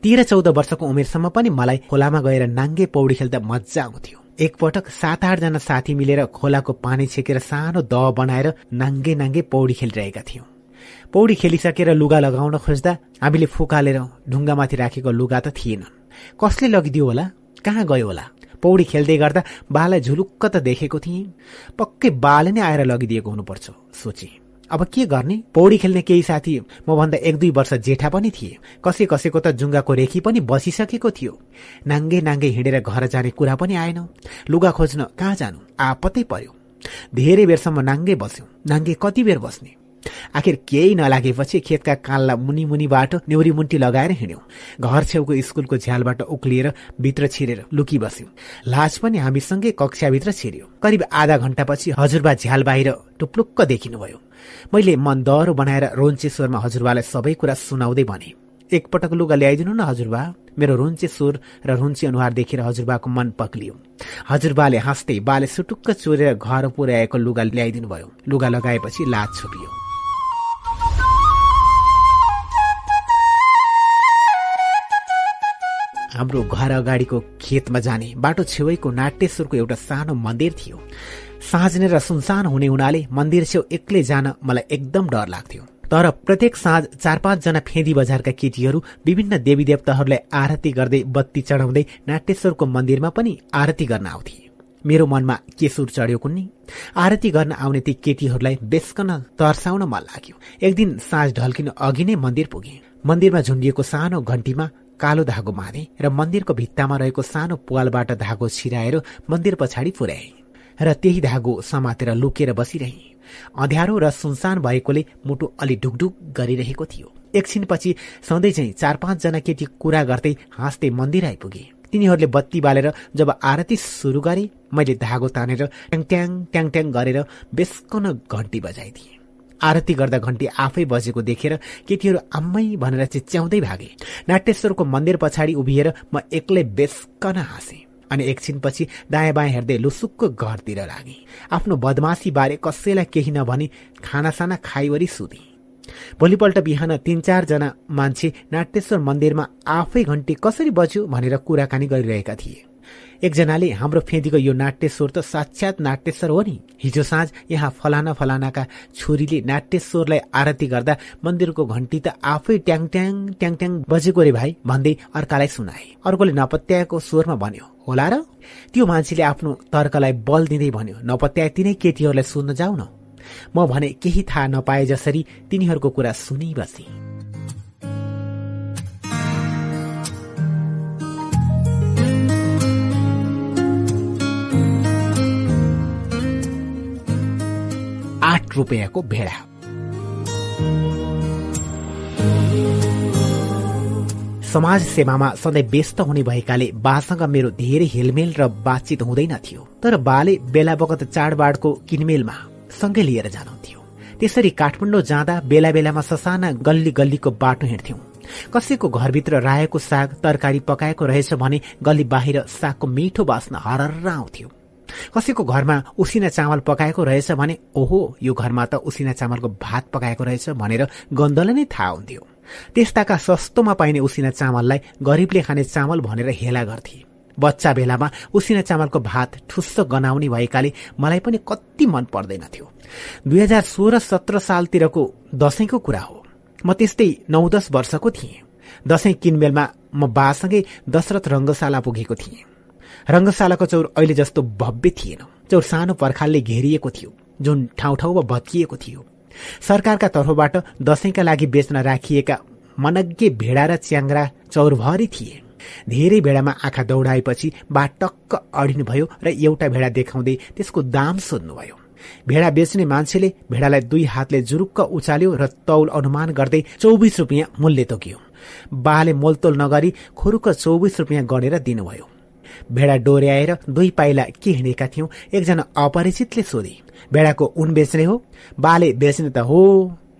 तेह्र चौध वर्षको उमेरसम्म पनि मलाई खोलामा गएर नाङ्गे पौडी खेल्दा मजा आउँथ्यो। एकपटक सात आठजना साथी मिलेर खोलाको पानी छेकेर सानो दह बनाएर नाङ्गे नाङ्गे पौडी खेलिरहेका थियौं। पौडी खेलिसकेर लुगा लगाउन खोज्दा हामीले फुकालेर ढुङ्गामाथि राखेको लुगा त थिएनन् कसले लगिदियो होला? कहाँ गयो होला? पौडी खेल्दै गर्दा बालाई झुलुक्क त देखेको थिएँ। पक्कै बाले नै आएर लगिदिएको हुनुपर्छ सोचे। अब के गर्ने? पौडी खेल्ने केही साथी मभन्दा एक दुई वर्ष जेठा पनि थिए। कसै कसैको त जुङ्गाको रेखी पनि बसिसकेको थियो। नाङ्गे नाङ्गे हिँडेर घर जाने कुरा पनि आएन। लुगा खोज्न कहाँ जानु? आपत्तै पर्यो। धेरै बेरसम्म नाङ्गे बस्यौं। नाङ्गे कति बेर बस्ने? आखिर केही नलागेपछि खेतका कानलाई मुनि मुनिबाट नेउरी मुन्टी लगाएर हिँड्यौं। घर छेउको स्कुलको झ्यालबाट उक्लिएर भित्र छिरेर लुकी बस्यौं लाज पनि हामीसँगै कक्षाभित्र छिर्यो। करिब आधा घण्टापछि हजुरबा झ्याल बाहिर टुप्लुक्क देखिनुभयो। मैले मन दह्रो बनाएर रोन्चे स्वरमा हजुरबालाई सबै कुरा सुनाउँदै भने एकपटक लुगा ल्याइदिनु न हजुरबा। मेरो रुन्चे स्वर र रुन्चे अनुहार देखेर हजुरबाको मन पक्लियो। हजुरबाले हाँस्दै बाले सुटुक्क चोरेर घर पुर्याएको लुगा ल्याइदिनु भयो लुगा लगाएपछि लाज छोपियो। हाम्रो घर अगाडिको खेतमा जाने बाटो छेउको नाट्येश्वरको एउटा सानो मन्दिर थियो। साँझ र सुनसान हुने हुनाले मन्दिर छेउ एक्लै जान मलाई एकदम डर लाग्थ्यो। तर प्रत्येक साँझ चार पाँचजना फेदी बजारका केटीहरू विभिन्न देवी देवताहरूलाई आरती गर्दै बत्ती चढाउँदै नाट्येश्वरको मन्दिरमा पनि आरती गर्न आउँथे। मेरो मनमा के सुर चढ्यो कुन्नी। आरती गर्न आउने ती केटीहरूलाई बेसकन तर्साउन मन लाग्यो। एक दिन साँझ ढल्किनु अघि नै मन्दिर पुगे। मन्दिरमा झुन्डिएको सानो घन्टीमा कालो धागो बाँधे र मन्दिरको भित्तामा रहेको सानो पुवालबाट धागो छिराएर मन्दिर पछाडि पुर्याए र त्यही धागो समातेर लुकेर बसिरहे। अँध्यारो र सुनसान भएकोले मुटु अलि ढुकढुक गरिरहेको थियो। एकछिनपछि सधैँ चाहिँ चार पाँचजना केटी कुरा गर्दै हाँस्दै मन्दिर आइपुगे। तिनीहरूले बत्ती बालेर जब आरती सुरु गरे मैले धागो तानेर ट्याङ ट्याङ ट्याङ ट्याङ गरेर बेसकन घन्टी बजाइदिएँ। आरती गर्दा घन्टी आफै बजेको देखेर केटीहरू आम्मै भनेर चिच्याउँदै भागे। नाट्येश्वरको मन्दिर पछाडि उभिएर म एक्लै बेसकन हाँसे अनि एकछिनपछि दायाँ बायाँ हेर्दै लुसुक्क घरतिर लागे। आफ्नो बदमासी बारे कसैलाई केही नभनी खानासाना खाइवरी सुधे भोलिपल्ट बिहान तीन चारजना मान्छे नाट्येश्वर मन्दिरमा आफै घन्टी कसरी बज्यो भनेर कुराकानी गरिरहेका थिए। एकजनाले हाम्रो फेदीको यो नाट्यश्वर त साक्षात नाट्यश्वर हो नि। हिजो साँझ यहाँ फलाना फलानाका छोरीले नाट्यश्वरलाई आरती गर्दा मन्दिरको घन्टी त आफै ट्याङ ट्याङ ट्याङ ट्याङ बजेको रे भाइ भन्दै अर्कालाई सुनाए। अर्कोले नपत्याएको स्वरमा भन्यो होला र? त्यो मान्छेले आफ्नो तर्कलाई बल दिँदै भन्यो नपत्याए तिनै केटीहरूलाई सुन्न जाऊ न म भने केही थाहा नपाए जसरी तिनीहरूको कुरा सुनिबसेँ। आठ रुपियाँको भेडा। समाज सेवामा सधैँ व्यस्त हुने भएकाले बासँग मेरो धेरै हेलमेल र बातचित हुँदैन थियो तर बाले बेला बगत चाडबाडको किनमेलमा सँगै लिएर जानुहुन्थ्यो। त्यसरी काठमाडौँ जाँदा बेला बेलामा ससाना गल्ली गल्लीको बाटो हिँड्थ्यौं। कसैको घरभित्र रायोको साग तरकारी पकाएको रहेछ भने गल्ली बाहिर सागको मिठो बास्न हरर आउँथ्यो। कसैको घरमा उसिना चामल पकाएको रहेछ भने ओहो यो घरमा त उसिना चामलको भात पकाएको रहेछ भनेर गन्धलाई नै थाहा हुन्थ्यो। त्यस्ताका सस्तोमा पाइने उसिना चामललाई गरिबले खाने चामल भनेर हेला गर्थे। बच्चा बेलामा उसिना चामलको भात ठुस्स गनाउने भएकाले मलाई पनि कति मन पर्दैनथ्यो दुई हजार सोह्र सत्र सालतिरको दशैंको कुरा हो। म त्यस्तै नौ दस वर्षको थिएँ। दशैं किनमेलमा म बासँगै दशरथ रङ्गशाला पुगेको थिएँ। रङ्गशालाको चौर अहिले जस्तो भव्य थिएन। चौर सानो पर्खालले घेरिएको थियो जुन ठाउँ ठाउँमा भत्किएको थियो। सरकारका तर्फबाट दसैँका लागि बेच्न राखिएका मनज्ञ भेडा र च्याङ्रा चौरभरि थिए। धेरै भेडामा आँखा दौडाएपछि बाट टक्क अडिनुभयो र एउटा भेडा देखाउँदै त्यसको दाम सोध्नुभयो। भेडा बेच्ने मान्छेले भेडालाई दुई हातले जुरुक्क उचाल्यो र तौल अनुमान गर्दै चौबिस रुपियाँ मूल्य तोकियो। बाले मोलतोल नगरी खुरुक्क चौबिस रुपियाँ गणेर दिनुभयो। भेडा डोर्याएर दुई पाइला के हिँडेका थियौं। एकजना अपरिचितले सोधे भेडाको उन बेच्ने हो? बाले बेच्ने त हो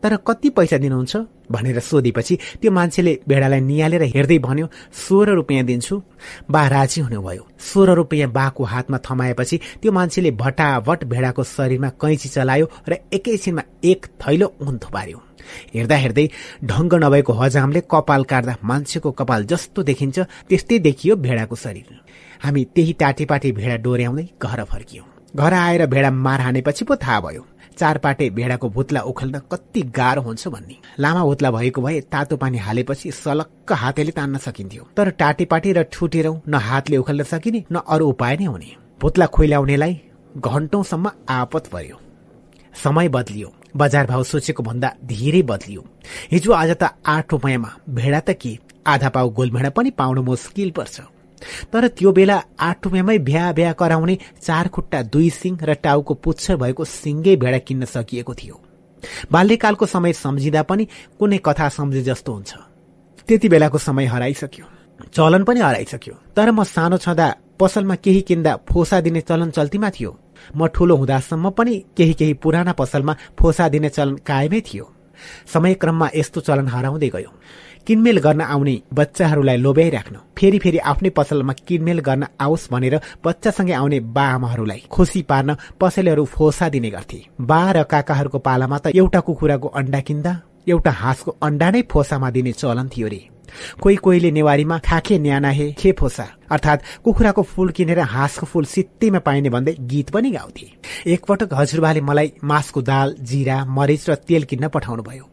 तर कति पैसा दिनुहुन्छ? भनेर सोधेपछि त्यो मान्छेले भेडालाई निहालेर हेर्दै भन्यो सोह्र रुपियाँ दिन्छु। बा राजी हुनुभयो। सोह्र रुपियाँ बाको हातमा थमाएपछि त्यो मान्छेले भटाभट भेडाको शरीरमा कैँची चलायो र एकैछिनमा एक थैलो उन थुपार्यो। हेर्दा हेर्दै ढङ्ग नभएको हजामले कपाल काट्दा मान्छेको कपाल जस्तो देखिन्छ त्यस्तै देखियो भेडाको शरीर। हामी त्यही टाटेपाटे भेडा डोर्याउँदै घर फर्कियौं। घर आएर भेडा मार हानेपछि पो थाहा भयो चारपाटे भेडाको भुत्ला उखल्न कति गाह्रो हुन्छ भन्ने। लामा भुत्ला भएको भए तातो पानी हालेपछि सलक्क हातले तान्न सकिन्थ्यो। तर टाटेपाटे र ठुटेरौं न हातले उखल्न सकिने न अरू उपाय नै हुने। भुत्ला खोइलाउनेलाई घण्टौंसम्म आपत पर्यो। समय बदलियो। बजार भाव सोचेको भन्दा धेरै बदलियो। हिजो आज त आठ रुपियाँमा भेडा त के? आधा पाउ गोलभेडा पनि पाउनु मुस्किल पर्छ। तर त्यो बेला आठ रुपियाँमै भ्या भ्या कराउने चार खुट्टा दुई सिङ र टाउको पुच्छ भएको सिङ्गै भेडा किन्न सकिएको थियो। बाल्यकालको समय सम्झिँदा पनि कुनै कथा सम्झे जस्तो हुन्छ। त्यति बेलाको समय हराइसक्यो। चलन पनि हराइसक्यो। तर म सानो छँदा पसलमा केही किन्दा फोसा दिने चलन चल्तीमा थियो। म ठूलो हुँदासम्म पनि केही केही पुराना पसलमा फोसा दिने चलन कायमै थियो। समयक्रममा यस्तो चलन हराउँदै गयो। किनमेल गर्न आउने बच्चाहरूलाई लोभ्याइराख्न फेरि फेरि आफ्नै पसलमा किनमेल गर्न आओस् भनेर बच्चासँगै आउने बा आमाहरूलाई खुसी पार्न पसलेहरू फोसा दिने गर्थे। बा र काकाहरूको पालामा त एउटा कुखुराको अण्डा किन्दा एउटा हाँसको अण्डा नै फोसामा दिने चलन थियो रे। कोही कोहीले नेवारीमा खाखे न्यानाहे खे फोसा? अर्थात् कुखुराको फूल किनेर हाँसको फूल सित्तैमा पाइने भन्दै गीत पनि गाउँथे। एकपटक हजुरबाले मलाई मासको दाल जिरा मरिच र तेल किन्न पठाउनु भयो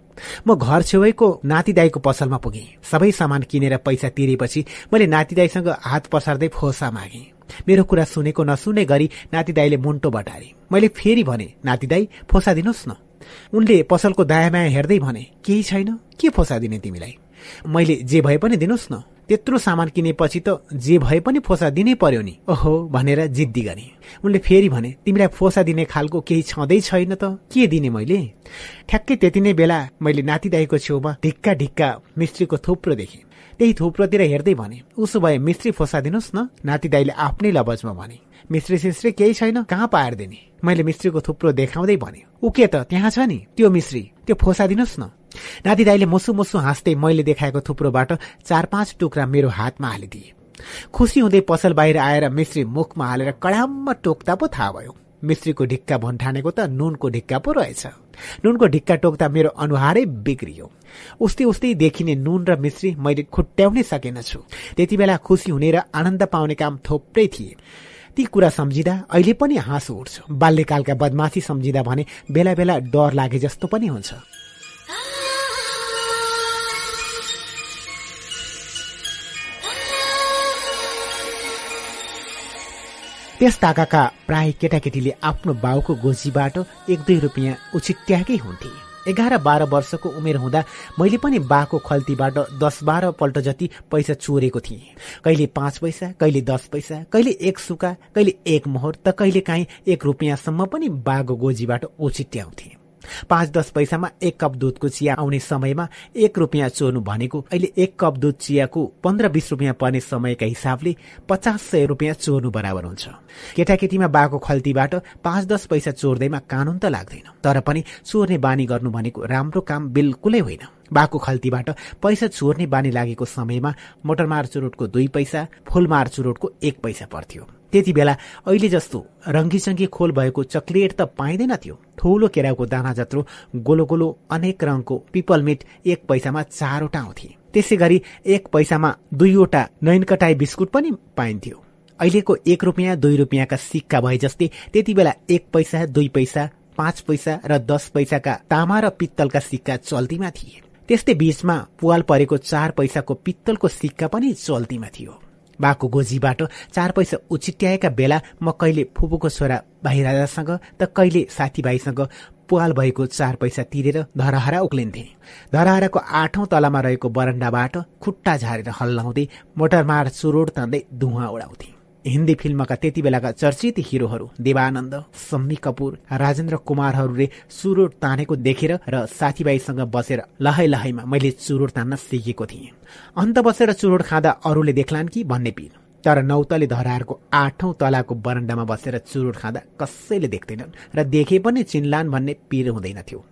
म घर छेउको नातिदाईको पसलमा पुगे। सबै सामान किनेर पैसा तिरेपछि मैले नातिदाईसँग हात पसार्दै फोसा मागे। मेरो कुरा सुनेको नसुने गरी नातिदाईले मुन्टो बटारे। मैले फेरि भने नातिदाई फोसा दिनुहोस् न। उनले पसलको दायाँ हेर्दै भने केही छैन? के फोसा दिने तिमीलाई? मैले जे भए पनि दिनुहोस् न। त्यत्रो सामान किनेपछि त जे भए पनि फोसा दिनै पर्यो नि। ओहो भनेर जिद्दी गरे। उनले फेरि भने तिमीलाई फोसा दिने खालको केही छँदै छैन त। के दिने मैले? ठ्याक्कै त्यति नै बेला मैले नातिदाईको छेउमा ढिक्का ढिक्का मिस्त्रीको थुप्रो देखेँ। त्यही थुप्रोतिर हेर्दै भने उसो भए मिस्त्री फोसा दिनुहोस् न। नातिदाईले आफ्नै लबजमा भने मिस्त्री सिस्त्री केही छैन कहाँ पाएर मैले मिस्त्रीको थुप्रो देखाउँदै भने ऊ के त त्यहाँ छ नि? त्यो मिस्त्री त्यो फोसा दिनुहोस् न। नाति दाईले मुसु मुसु हाँस्दै मैले देखाएको थुप्रोबाट चार पाँच टुक्रा मेरो हातमा हालिदिए। खुसी हुँदै पसल बाहिर आएर मिस्त्री मुखमा हालेर कडाममा टोक्दा पो थाहा भयो। मिस्त्रीको ढिक्का भन्ठानेको त नुनको ढिक्का पो रहेछ। नुनको ढिक्का टोक्दा मेरो अनुहारै बिग्रियो। उस्तै उस्तै देखिने नुन र मिश्री मैले खुट्याउनै सकेनछु। त्यति बेला खुसी हुने र आनन्द पाउने काम थोप्रै थिए। ती कुरा सम्झिँदा अहिले पनि हाँसो उठ्छ। बाल्यकालका बदमासी सम्झिँदा भने बेला बेला डर लागे जस्तो पनि हुन्छ। त्यस ताकाका प्राय केटाकेटीले आफ्नो बाउको गोजीबाट एक दुई रुपियाँ उछिट्याएकै हुन्थे। एघार बाह्र वर्षको उमेर हुँदा मैले पनि बाको खल्तीबाट दस बाह्र पल्ट जति पैसा चोरेको थिएँ। कहिले पाँच पैसा कहिले दस पैसा कहिले एक सुका कहिले एक मोहर त कहिले काहीँ एक रुपियाँसम्म पनि बाको गोजीबाट उछिट्याउँथे पाँच दस पैसामा एक कप दुधको चिया आउने समयमा एक रुपियाँ चोर्नु भनेको अहिले एक कप दुध चियाको पन्ध्र बिस रुपियाँ पर्ने समयका हिसाबले पचास सय रुपियाँ चोर्नु बराबर हुन्छ। केटाकेटीमा बाको खल्तीबाट पाँच दस पैसा चोर्दैमा कानून त लाग्दैन। तर पनि चोर्ने बानी गर्नु भनेको राम्रो काम बिल्कुलै होइन। बाको खल्तीबाट पैसा चोर्ने बानी लागेको समयमा मोटरमार चुरोटको दुई पैसा फुलमार चुरोटको एक पैसा पर्थ्यो। त्यति बेला अहिले जस्तो रङ्गीचङ्गी खोल भएको चक्लेट त पाइँदैन थियो। ठूलो केराको दाना जत्रो गोलो गोलो अनेक रङको पिपल मिट एक पैसामा चारवटा आउँथे। त्यसै गरी एक पैसामा दुईवटा नैनकटाई बिस्कुट पनि पाइन्थ्यो। अहिलेको एक रुपियाँ दुई रुपियाँका सिक्का भए जस्तै त्यति बेला एक पैसा दुई पैसा पाँच पैसा र दस पैसाका तामा र पित्तलका सिक्का चल्तीमा थिए। त्यस्तै बीचमा पुवाल परेको चार पैसाको पित्तलको सिक्का पनि चल्तीमा थियो। बाको गोजीबाट चार पैसा उचिट्याएका बेला म कहिले फुपूको छोरा भाइ राजासँग त कहिले साथीभाइसँग पुवाल भएको चार पैसा तिरेर धरहरा उक्लिन्थे। धरहराको आठौं तलामा रहेको बरण्डाबाट खुट्टा झारेर हल्लाउँदै मोटरमार चुरोड तान्दै धुवा उडाउँथे। हिन्दी फिल्मका त्यति बेलाका चर्चित हिरोहरू देवानन्द सम्मी कपुर राजेन्द्र कुमारहरूले चुरोट तानेको देखेर र साथीभाइसँग बसेर लहै लहैमा मैले चुरोट तान्न सिकेको थिएँ। अन्त बसेर चुरोट खाँदा अरूले देख्लान् कि भन्ने पिर तर नौतले धराहरूको आठौं तलाको बरन्डामा बसेर चुरोट खाँदा कसैले देख्दैनन् र देखे पनि चिन्लान् भन्ने पिर हुँदैनथ्यो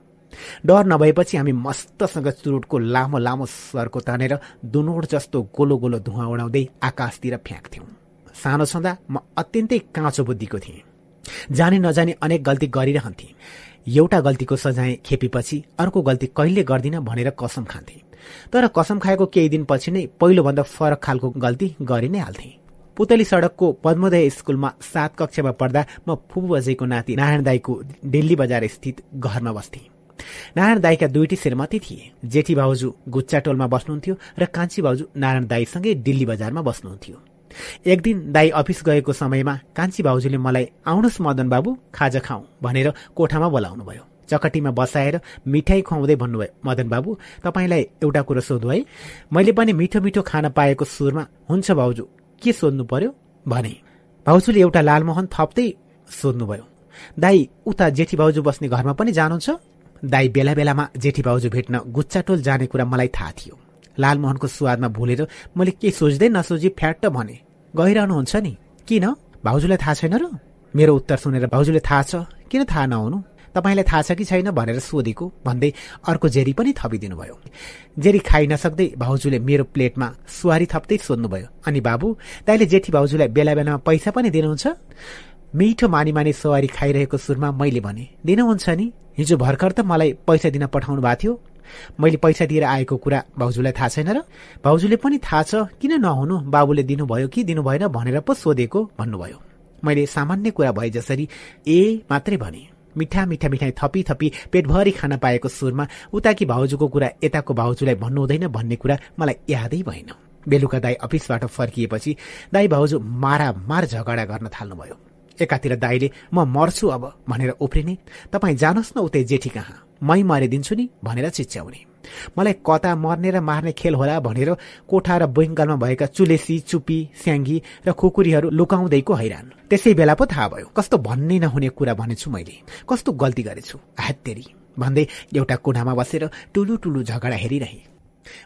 डर नभएपछि हामी मस्तसँग चुरोटको लामो लामो सर्को तानेर दुनोड जस्तो गोलो गोलो धुवा उडाउँदै आकाशतिर फ्याँक्थ्यौं। सानो छँदा म अत्यन्तै काँचो बुद्धिको थिएँ। जाने नजाने अनेक गल्ती गरिरहन्थे। एउटा गल्तीको सजाय खेपेपछि अर्को गल्ती कहिले गर्दिन भनेर कसम खान्थे। तर कसम खाएको केही दिनपछि नै पहिलोभन्दा फरक खालको गल्ती गरि नै हाल्थे। पुतली सड़कको पद्मोदय स्कूलमा सात कक्षामा पढ्दा म फुपू अजयको नाति नारायण दाईको दिल्ली बजार स्थित घरमा बस्थे। नारायण दाईका दुईटी श्रीमती थिए। जेठी भाउजू गुच्चा टोलमा बस्नुहुन्थ्यो र कान्छी भाउजू नारायण दाईसँगै दिल्ली बजारमा बस्नुहुन्थ्यो। एक दिन दाई अफिस गएको समयमा कान्छी भाउजूले मलाई आउनुहोस् मदन बाबु खाजा खाउँ भनेर कोठामा बोलाउनु भयो चकटीमा बसाएर मिठाई खुवाउँदै भन्नुभयो मदन बाबु तपाईँलाई एउटा कुरो सोध्नु है। मैले पनि मिठो मिठो खान पाएको सुरमा हुन्छ भाउजू के सोध्नु पर्यो? भने भाउजूले एउटा लालमोहन थप्दै सोध्नुभयो दाई उता जेठी भाउजू बस्ने घरमा पनि जानुहुन्छ? दाई बेला बेलामा जेठी भाउजू भेट्न गुच्चाटोल जाने कुरा मलाई थाहा थियो। लालमोहनको स्वादमा भुलेर मैले के सोच्दै नसोची फ्याट्ट भने गइरहनुहुन्छ नि। किन? भाउजूलाई थाहा छैन र? मेरो उत्तर सुनेर भाउजूले थाहा छ। किन थाहा नहुनु? तपाईँलाई थाहा छ कि छैन भनेर सोधेको भन्दै अर्को जेरी पनि थपिदिनु भयो जेरी खाइ नसक्दै भाउजूले मेरो प्लेटमा सुवारी थप्दै सोध्नुभयो। अनि बाबु दाइले जेठी भाउजूलाई बेला बेलामा पैसा पनि दिनुहुन्छ? मिठो मानी मानी सवारी खाइरहेको सुरमा मैले भने दिनुहुन्छ नि। हिजो भर्खर त मलाई पैसा दिन पठाउनु भएको थियो। मैले पैसा दिएर आएको कुरा भाउजूलाई थाहा छैन र भाउजूले पनि थाहा छ किन नहुनु बाबुले दिनुभयो कि दिनु भएन भनेर पो सोधेको भन्नुभयो। मैले सामान्य कुरा भए जसरी ए मात्रै भने। मिठा मिठा मिठाई थपी थपी पेटभरि खान पाएको सुरमा उताकी भाउजूको कुरा यताको भाउजूलाई भन्नु हुँदैन भन्ने कुरा मलाई यादै भएन। बेलुका दाई अफिसबाट फर्किएपछि दाई भाउजू मारामार झगडा गर्न थाल्नुभयो। एकातिर दाईले म मर्छु अब भनेर उफ्रिने। तपाईँ जानुहोस् न उतै जेठी कहाँ? मै मरिदिन्छु नि भनेर चिच्याउने। मलाई कता मर्ने र मार्ने खेल होला भनेर कोठा र बुइङ्गलमा भएका चुलेसी चुपी स्याङ्गी र खुकुरीहरू लुकाउँदैको हैरान? त्यसै बेला पो थाहा भयो। कस्तो भन्ने नहुने कुरा भनेछु मैले। कस्तो गल्ती गरेछु? हात्तेरी भन्दै एउटा कुनामा बसेर टुलु टुलु झगडा हेरिरहे।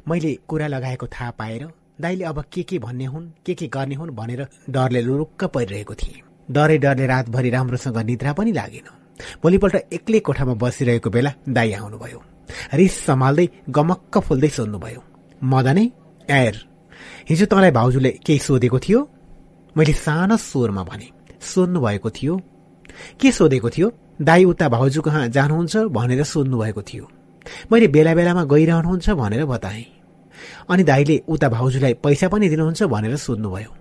मैले कुरा लगाएको थाहा पाएर दाइले अब के के भन्ने हुन् के के गर्ने हुन् भनेर डरले लुरुक्क परिरहेको थिए। डरै डरले रातभरि राम्रोसँग निद्रा पनि लागेन। भोलिपल्ट एक्लै कोठामा बसिरहेको बेला दाई आउनुभयो। रिस सम्हाल्दै गमक्क फुल्दै सोध्नुभयो मदनै एर हिजो तँलाई भाउजूले केही सोधेको थियो? मैले सानो स्वरमा भने सोध्नु भएको थियो। के सोधेको थियो? दाई उता भाउजू कहाँ जानुहुन्छ भनेर सोध्नु भएको थियो। मैले बेला बेलामा गइरहनुहुन्छ भनेर बताएँ। अनि दाईले उता भाउजूलाई पैसा पनि दिनुहुन्छ भनेर सोध्नुभयो।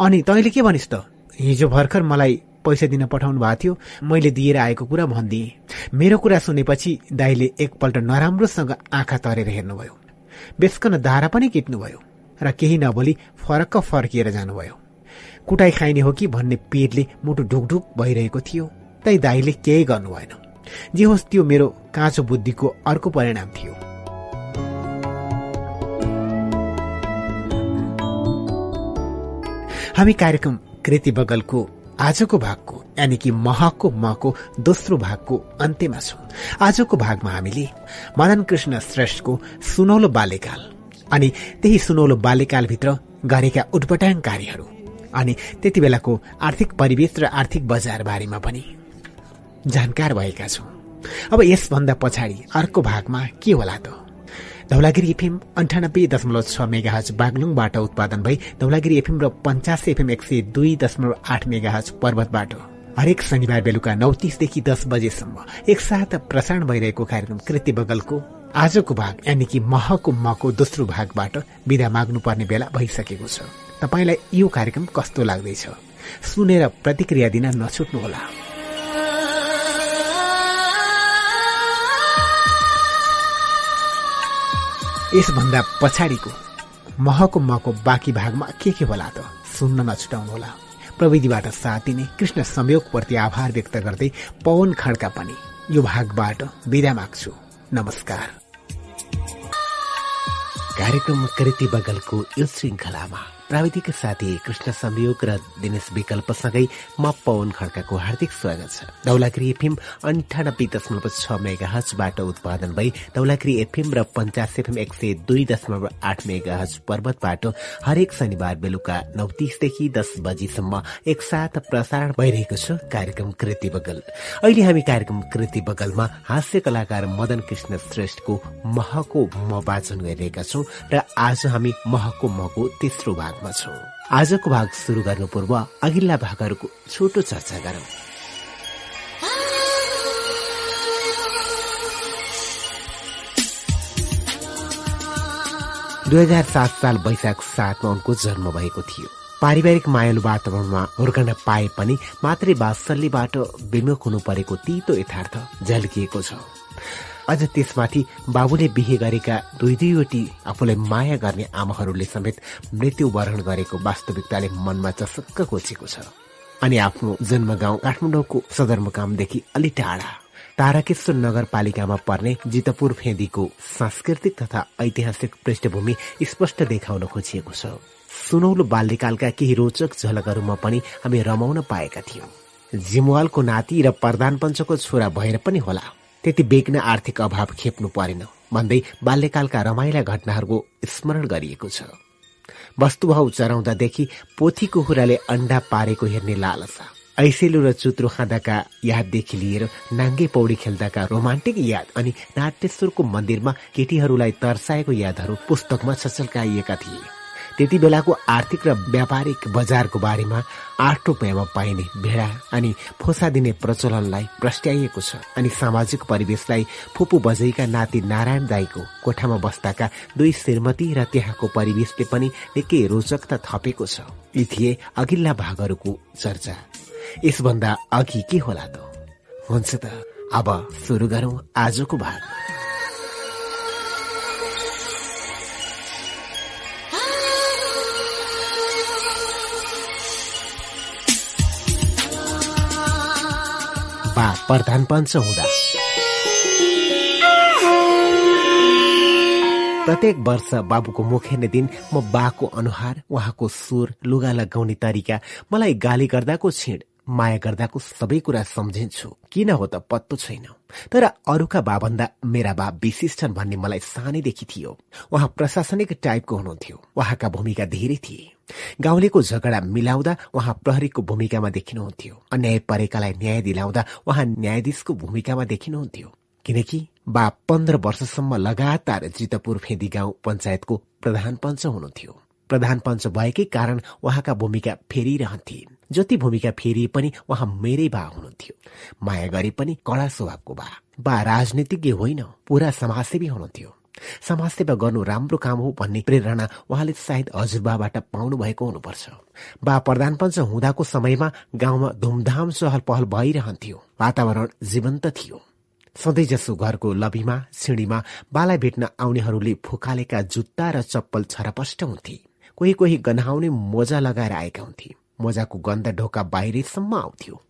अनि तैँले के भनिस् त? हिजो भर्खर मलाई पैसा दिन पठाउनु भएको थियो। मैले दिएर आएको कुरा भनिदिएँ। मेरो कुरा सुनेपछि दाईले एकपल्ट नराम्रोसँग आँखा तरेर हेर्नुभयो। बेसकन धारा पनि किट्नुभयो र केही नबोली फरक्क फर्किएर जानुभयो। कुटाई खाइने हो कि भन्ने पिरले मुटु ढुकढुक भइरहेको थियो तै दाईले केही गर्नु भएन। जे होस् त्यो मेरो काँचो बुद्धिको अर्को परिणाम थियो। हामी कार्यक्रम कृति बगलको आजको भागको यानि कि महको मको दोस्रो भागको अन्त्यमा छौं। आजको भागमा हामीले मदन कृष्ण श्रेष्ठको सुनौलो बाल्यकाल अनि त्यही सुनौलो बाल्यकालभित्र गरेका उटपटाङ कार्यहरू अनि त्यति बेलाको आर्थिक परिवेश र आर्थिक बजार बारेमा पनि जानकार भएका छौं। अब यसभन्दा पछाडि अर्को भागमा के होला त? धौलागिरी एफएम अन्ठानब्बे दशमलव छ मेगा हज बागलुङबाट उत्पादन भई धौलागिरी एफएम र पञ्चास एफएम एक सय दुई दशमलव आठ मेगा हज पर्वतबाट। हरेक शनिबार बेलुका नौ तीसदेखि दस बजेसम्म एकसाथ प्रसारण भइरहेको कार्यक्रम कृति बगलको आजको भाग यानि कि महको मको दोस्रो भागबाट विदा माग्नुपर्ने बेला भइसकेको छ। तपाईँलाई यो कार्यक्रम कस्तो लाग्दैछ? सुनेर प्रतिक्रिया दिन नछुट्नुहोला। यसभन्दा पछाडिको महको महको बाँकी भागमा के के होला त सुन्न नछुटाउनुहोला। प्रविधिबाट साथ दिने कृष्ण संयोगप्रति आभार व्यक्त गर्दै पवन खड्का पनि यो भागबाट विदा माग्छु। नमस्कार। कार्यक्रम कृति बगलको यो श्रृङ्खलामा प्राविधिक साथी कृष्ण संयोग र दिनेश विकल्पसँगै म पवन खड्काको हार्दिक स्वागत छ। दौलागिरी एफएम अन्ठानब्बे दशमलव छ मेगा हजबाट उत्पादन भई दौलागिरी एफएम र पञ्चास एफएम एक सय दुई दशमलव आठ मेगा हज पर्वतबाट हरेक शनिबार बेलुका नौ तीसदेखि दस बजीसम्म एकसाथ प्रसारण भइरहेको छ कार्यक्रम कृति बगल। अहिले हामी कार्यक्रम कृति बगलमा हास्य कलाकार मदन कृष्ण श्रेष्ठको महको म वाचन गरिरहेका छौं र आज हामी महको मको तेस्रो भाग भागमा छौँ। आजको भाग सुरु गर्नु पूर्व अघिल्ला भागहरूको छोटो चर्चा गरौं। दुई हजार सात साल वैशाख सातमा उनको जन्म भएको थियो। पारिवारिक मायालु वातावरणमा हुर्कन पाए पनि मात्रै वात्सल्यबाट विमुख हुनु परेको तितो यथार्थ झल्किएको छ। अझ त्यसमाथि बाबुले बिहे गरेका दुई दुईवटी आफूलाई माया गर्ने आमाहरूले समेत मृत्यु वरण गरेको वास्तविकताले मनमा चसक्क कोचेको छ। अनि आफ्नो जन्म गाउँ काठमाडौँको सदरमुकामदेखि अलि टाढा ताराकेश्वर नगरपालिकामा पर्ने जितपुर फेदीको सांस्कृतिक तथा ऐतिहासिक पृष्ठभूमि स्पष्ट देखाउन खोजिएको छ। सुनौलो बाल्यकालका केही रोचक झलकहरूमा पनि हामी रमाउन पाएका थियौं। जिमवालको नाति र प्रधान पञ्चको छोरा भएर पनि होला। त्यति बेग्न आर्थिक अभाव खेप्नु परेन भन्दै बाल्यकालका रमाइला घटनाहरूको स्मरण गरिएको छ। वस्तुभाव चराउँदादेखि पोथी कुखुराले अण्डा पारेको हेर्ने लालसा ऐसेलु र चुत्रो खाँदाका याददेखि लिएर नाङ्गे पौडी खेल्दाका रोमान्टिक याद अनि नाट्यश्वरको मन्दिरमा केटीहरूलाई तर्साएको यादहरू पुस्तकमा छचल्काइएका थिए। त्यति बेलाको आर्थिक र व्यापारिक बजारको बारेमा आठ रुपियाँमा पाइने भेडा अनि फोसा दिने प्रचलनलाई प्रस्ट्याइएको छ अनि सामाजिक परिवेशलाई फुपू बजैका नाति नारायण दाईको कोठामा बस्दाका दुई श्रीमती र त्यहाँको परिवेशले पनि निकै रोचकता थपेको छ। यी थिए अघिल्ला भागहरूको चर्चा। यसभन्दा अघि के होला त? हुन्छ त अब सुरु गरौं आजको भाग। बा प्रधान पञ्च हुँदा। प्रत्येक वर्ष बाबुको मुख हेर्ने दिन म बाको अनुहार उहाँको सुर लुगा लगाउने तरिका मलाई गाली गर्दाको छिड। माया गर्दाको सबै कुरा सम्झिन्छु। किन हो त पत्तो छैन। तर अरूका बाभन्दा मेरा बा छन् भन्ने मलाई सानैदेखि थियो। उहाँ प्रशासनिक टाइपको हुनुहुन्थ्यो। उहाँका भूमिका धेरै थिए। गाउँलेको झगडा मिलाउँदा उहाँ प्रहरीको भूमिकामा देखिनुहुन्थ्यो। अन्याय परेकालाई न्याय दिलाउँदा उहाँ न्यायाधीशको भूमिकामा देखिनुहुन्थ्यो। किनकि बा पन्ध्र वर्षसम्म लगातार जितपुर फेदी गाउँ पञ्चायतको प्रधान पञ्च हुनुहुन्थ्यो। प्रधान पञ्च भएकै कारण उहाँका भूमिका फेरिरहन्थे। जति भूमिका फेरिए पनि उहाँ मेरै बा हुनुहुन्थ्यो। माया गरे पनि कडा स्वभावको बा। बा राजनीतिज्ञ होइन पुरा समाजसेवी हुनुहुन्थ्यो। समाजसेवा गर्नु राम्रो काम हो भन्ने प्रेरणा उहाँले सायद हजुरबाबाट पाउनु भएको हुनुपर्छ। बा प्रधान पञ्च हुँदाको समयमा गाउँमा धुमधाम चहल पहल भइरहन्थ्यो। वातावरण जीवन्त थियो। सधैँ जसो घरको लबीमा सिँढीमा बालाई भेट्न आउनेहरूले फुकालेका जुत्ता र चप्पल छरपष्ट हुन्थे। कोही कोही गन्हाउने मोजा लगाएर आएका हुन्थे। मोजाको गन्ध ढोका बाहिरसम्म आउँथ्यो।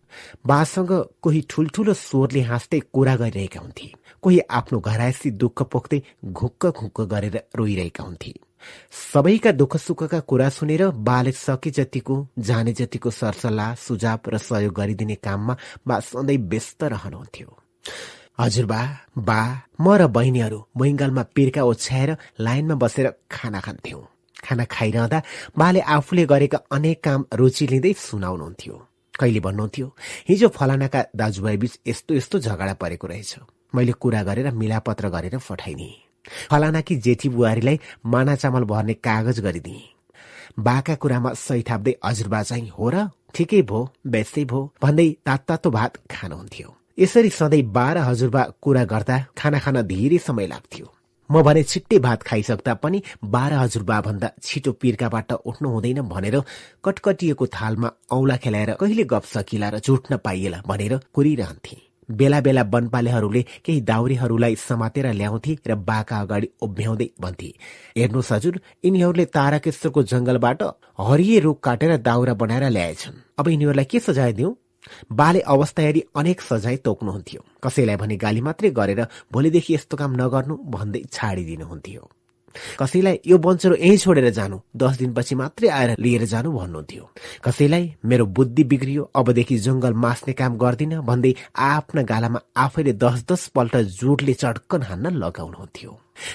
बासँग कोही ठुल्ठुलो स्वरले हाँस्दै कुरा गरिरहेका हुन्थे। कोही आफ्नो घरायसी दुःख पोख्दै घुक्क घुक्क गरेर रोइरहेका हुन्थे। सबैका दुःख सुखका कुरा सुनेर बाले सके जतिको जाने जतिको सरसल्लाह सुझाव र सहयोग गरिदिने काममा बा सधैँ व्यस्त रहनुहुन्थ्यो। हजुर बा बा म र बहिनीहरू मैङ्गलमा पिर्का ओछ्याएर लाइनमा बसेर खाना खान्थ्यौं। खाना खाइरहँदा बाले आफूले गरेका अनेक काम रुचि लिँदै सुनाउनुहुन्थ्यो। कहिले भन्नुहुन्थ्यो हिजो फलानाका दाजुभाइ बीच यस्तो यस्तो झगडा परेको रहेछ। मैले कुरा गरेर मिलापत्र गरेर पठाइदिए। फलानाकी जेठी बुहारीलाई माना चामल भर्ने कागज गरिदिए। बाका कुरामा सही थाप्दै हजुरबा चाहिँ हो र ठिकै भो बेस्तै भो भन्दै तात तातो भात खानुहुन्थ्यो। यसरी सधैँ बाह्र हजुरबा कुरा गर्दा खाना खान धेरै समय लाग्थ्यो। म भने छिट्टै भात खाइसक्दा पनि बाह्र हजुरबा भन्दा छिटो पिर्काबाट उठ्नु हुँदैन भनेर कटकटिएको थालमा औला खेलाएर कहिले गप सकिला र जुट्न पाइएला भनेर कुरिरहन्थे। बेला बेला वनपालेहरूले केही दाउरेहरूलाई समातेर ल्याउँथे र बाका अगाडि उभ्याउँदै भन्थे हेर्नुहोस् हजुर यिनीहरूले ताराकेश्वरको जंगलबाट हरिए रुख काटेर दाउरा बनाएर ल्याएछन्। अब यिनीहरूलाई के सजाय दिउँ बाले अवस्था हेरी अनेक सजाय तोक्नुहुन्थ्यो। कसैलाई भने गाली मात्रै गरेर भोलिदेखि यस्तो काम नगर्नु भन्दै छाडिदिनुहुन्थ्यो। कसैलाई यो बन्चरो यहीँ छोडेर जानु दस दिनपछि मात्रै आएर लिएर जानु भन्नुहुन्थ्यो। कसैलाई मेरो बुद्धि बिग्रियो अबदेखि जंगल मास्ने काम गर्दिन भन्दै आफ्ना गालामा आफैले दस दस पल्ट जोडले चड्कन हान्न लगाउनुहुन्थ्यो।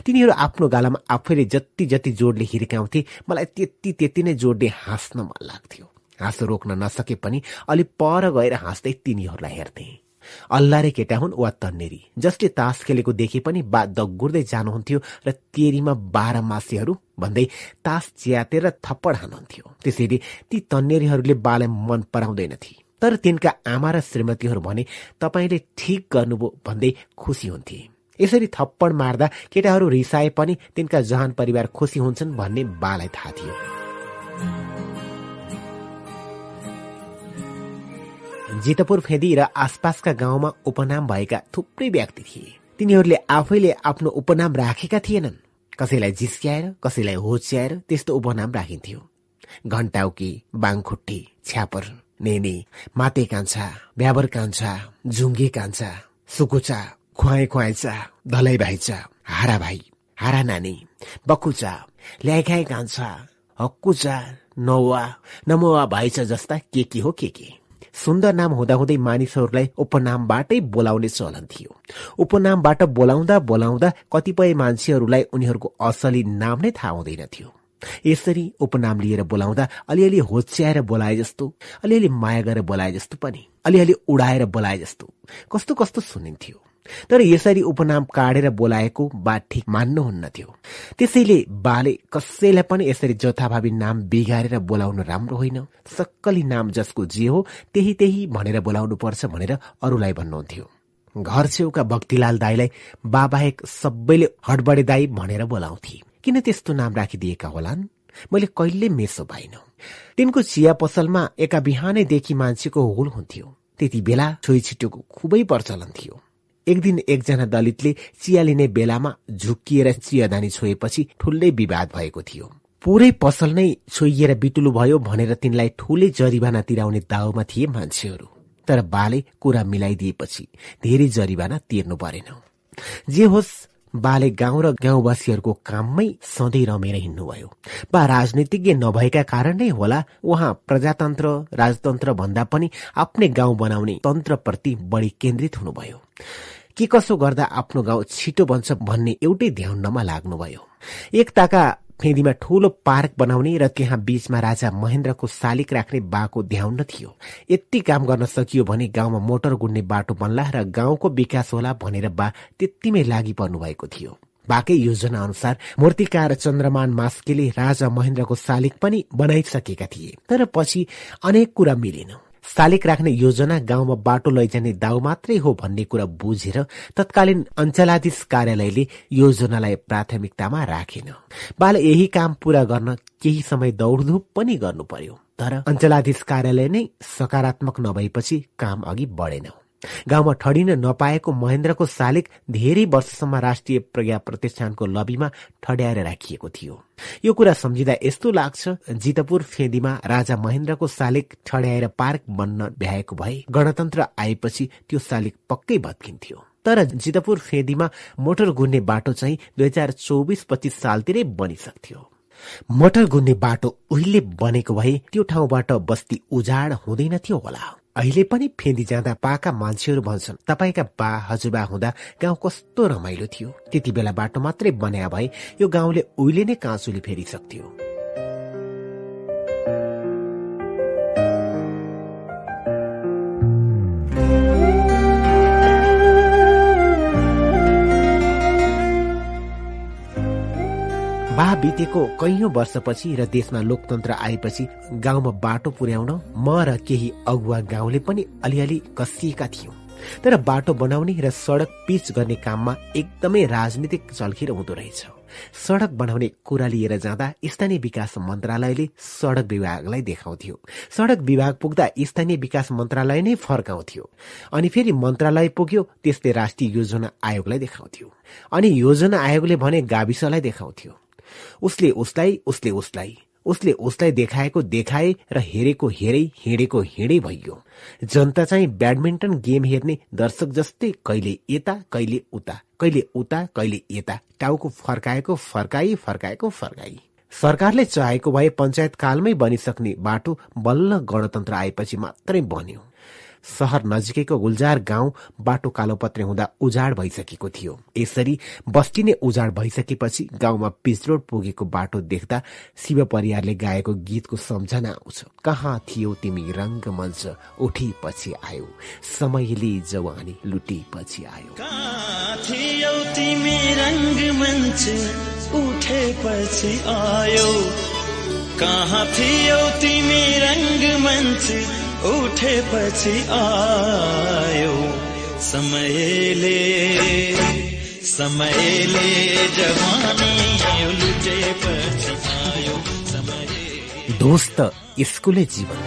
तिनीहरू आफ्नो गालामा आफैले जति जति जोडले हिर्काउँथे मलाई त्यति त्यति नै जोडले हाँस्न मन लाग्थ्यो। हाँसो रोक्न नसके पनि अलि पर गएर हाँस्दै तिनीहरूलाई हेर्थे। अल्लारे केटा हुन् वा तन्नेरी जसले तास खेलेको देखे पनि बा दगुर्दै जानुहुन्थ्यो र तेरीमा बाह्र मासेहरू भन्दै तास च्यातेर थप्पड हान्नुहुन्थ्यो। त्यसैले ती तन्नेरीहरूले बालाई मन पराउँदैनथे तर तिनका आमा र श्रीमतीहरू भने तपाईँले ठिक गर्नुभयो भन्दै खुसी हुन्थे। यसरी थप्पड मार्दा केटाहरू रिसाए पनि तिनका जहान परिवार खुसी हुन्छन् भन्ने बालाई थाहा थियो। जितपुर फेदी र आसपासका गाउँमा उपनाम भएका थुप्रै व्यक्ति थिए। तिनीहरूले आफैले आफ्नो उपनाम राखेका थिएनन्। कसैलाई जिस्क्याएर कसैलाई होच्याएर त्यस्तो उपनाम राखिन्थ्यो। घन्टाउकी बाङखुट्टी छ्यापर नेने माते कान्छा ब्याबर कान्छा झुङ्गे कान्छा सुकुचा खुवाए खुवाइचा धलै भाइचा हारा भाइ हारा नानी बकुचा ल्याइखाए कान्छा हक्कुचा नौवा नमोवा भाइचा जस्ता के के हो के के। सुन्दर नाम हुँदाहुँदै मानिसहरूलाई उपनामबाटै बोलाउने चलन थियो। उपनामबाट बोलाउँदा बोलाउँदा कतिपय मान्छेहरूलाई उनीहरूको असली नाम नै थाहा हुँदैन थियो। यसरी उपनाम लिएर बोलाउँदा अलिअलि होच्याएर बोलाए जस्तो अलिअलि माया गरेर बोलाए जस्तो पनि अलिअलि उडाएर बोलाए जस्तो कस्तो कस्तो सुनिन्थ्यो। तर यसरी उपनाम काटेर बोलाएको बा ठिक मान्नुहुन्न थियो। त्यसैले बाले कसैलाई पनि यसरी जथाभावी नाम बिगारेर बोलाउनु राम्रो होइन। सक्कली नाम जसको जे हो त्यही त्यही भनेर बोलाउनु पर्छ भनेर अरूलाई भन्नुहुन्थ्यो। घर छेउका भक्तिलाल दाईलाई बाबाहेक सबैले हडबडे दाई भनेर बोलाउँथे। किन त्यस्तो नाम राखिदिएका होलान्? मैले कहिले मेसो पाइन। तिनको चिया पसलमा एका बिहानैदेखि मान्छेको होल हुन्थ्यो। त्यति बेला छोइ छिटोको खुबै प्रचलन थियो। एक दिन एकजना दलितले चिया लिने बेलामा झुक्किएर चियादानी छोएपछि ठुलै विवाद भएको थियो। पुरै पसल नै छोइएर बिटुलु भयो भनेर तिनलाई ठुलै जरिवाना तिराउने दाउमा थिए मान्छेहरू। तर बाले कुरा मिलाइदिएपछि धेरै जरिवाना तिर्नु परेन। जे होस् बाले गाउँ र गाउँवासीहरूको काममै सधैँ रमेर हिँड्नुभयो। बा राजनीतिज्ञ नभएका कारण नै होला उहाँ प्रजातन्त्र राजतन्त्र भन्दा पनि आफ्नै गाउँ बनाउने तन्त्रप्रति बढी केन्द्रित हुनुभयो। के कसो गर्दा आफ्नो गाउँ छिटो बन्छ भन्ने एउटै ध्यानमा लाग्नुभयो। एक ताका फेदीमा ठूलो पार्क बनाउने र त्यहाँ बीचमा राजा महेन्द्रको शालिक राख्ने बाको ध्यान थियो। यति काम गर्न सकियो भने गाउँमा मोटर गुड्ने बाटो बन्ला र गाउँको विकास होला भनेर बा त्यतिमै लागि पर्नु भएको थियो। बाकै योजना अनुसार मूर्तिकार चन्द्रमान मास्केले राजा महेन्द्रको शालिक पनि बनाइसकेका थिए। तर पछि अनेक कुरा मिलेन। शालिक राख्ने योजना गाउँमा बाटो लैजाने दाउ मात्रै हो भन्ने कुरा बुझेर तत्कालीन अञ्चलाधीश कार्यालयले योजनालाई प्राथमिकतामा राखेन। बाल यही काम पूरा गर्न केही समय दौडधुप पनि गर्नु पर्यो। तर अञ्चलाधीश कार्यालय नै सकारात्मक नभएपछि काम अघि बढेन। गाउँमा ठडिन नपाएको महेन्द्रको शालिक धेरै वर्षसम्म राष्ट्रिय प्रज्ञा प्रतिष्ठानको लबीमा ठड्याएर राखिएको थियो। यो कुरा सम्झिँदा यस्तो लाग्छ जितपुर फेदीमा राजा महेन्द्रको शालिक ठड्याएर पार्क बन्न भ्याएको भए गणतन्त्र आएपछि त्यो शालिक पक्कै भत्किन्थ्यो। तर जितपुर फेदीमा मोटर घुन्ने बाटो चाहिँ दुई हजार चौबिस पच्चिस सालतिरै बनिसक्थ्यो। मोटर घुन्ने बाटो उहिले बनेको भए त्यो ठाउँबाट बस्ती उजाड हुँदैनथ्यो होला। अहिले पनि फेदी जाँदा पाका मान्छेहरू भन्छन्। तपाईँका बा हजुरबा हुँदा गाउँ कस्तो रमाइलो थियो। त्यति बेला बाटो मात्रै बन्या भए यो गाउँले उहिले नै काँचुली फेरिसक्थ्यो। बा बितेको कैयौं वर्षपछि र देशमा लोकतन्त्र आएपछि गाउँमा बाटो पुर्याउन म र केही अगुवा गाउँले पनि अलिअलि कसिएका थियौं। तर बाटो बनाउने र सड़क पिच गर्ने काममा एकदमै राजनीतिक चल्खिर हुँदो रहेछ। सड़क बनाउने कुरा लिएर जाँदा स्थानीय विकास मन्त्रालयले सड़क विभागलाई देखाउँथ्यो। सड़क विभाग पुग्दा स्थानीय विकास मन्त्रालय नै फर्काउँथ्यो। अनि फेरि मन्त्रालय पुग्यो त्यसले राष्ट्रिय योजना आयोगलाई देखाउँथ्यो। अनि योजना आयोगले भने गाविसलाई देखाउँथ्यो। उसले उसलाई उसले उसलाई। उसले उसलाई देखाएको देखाए र हेरेको हेरै हिँडेको हिँडै भइयो। जनता चाहिँ ब्याडमिन्टन गेम हेर्ने दर्शक जस्तै कहिले यता कहिले उता कहिले उता कहिले यता। टाउको फर्काएको फर्काई फर्काएको फर्काई। सरकारले चाहेको भए पञ्चायत कालमै बनिसक्ने बाटो बल्ल गणतन्त्र आएपछि मात्रै बन्यो। सहर नजिकैको गुल्जार गाउँ बाटो कालोपत्रे हुँदा उजाड भइसकेको थियो। यसरी बस्ती नै उजाड भइसकेपछि गाउँमा पिचरोड पुगेको बाटो देख्दा शिव परियारले गाएको गीतको सम्झना आउँछ कहाँ थियो तिमी रङ्गमञ्च उठेपछि आयो समयले जवानी लुटेपछि आयो। थियो तिमी रङ्गमञ्च उठेपछि आयो कहाँ थियो तिमी रङ्गमञ्च उठेपछि आयो समयले समयले जवानी लुटेपछि आयो समय दोस्त स्कुले जीवन।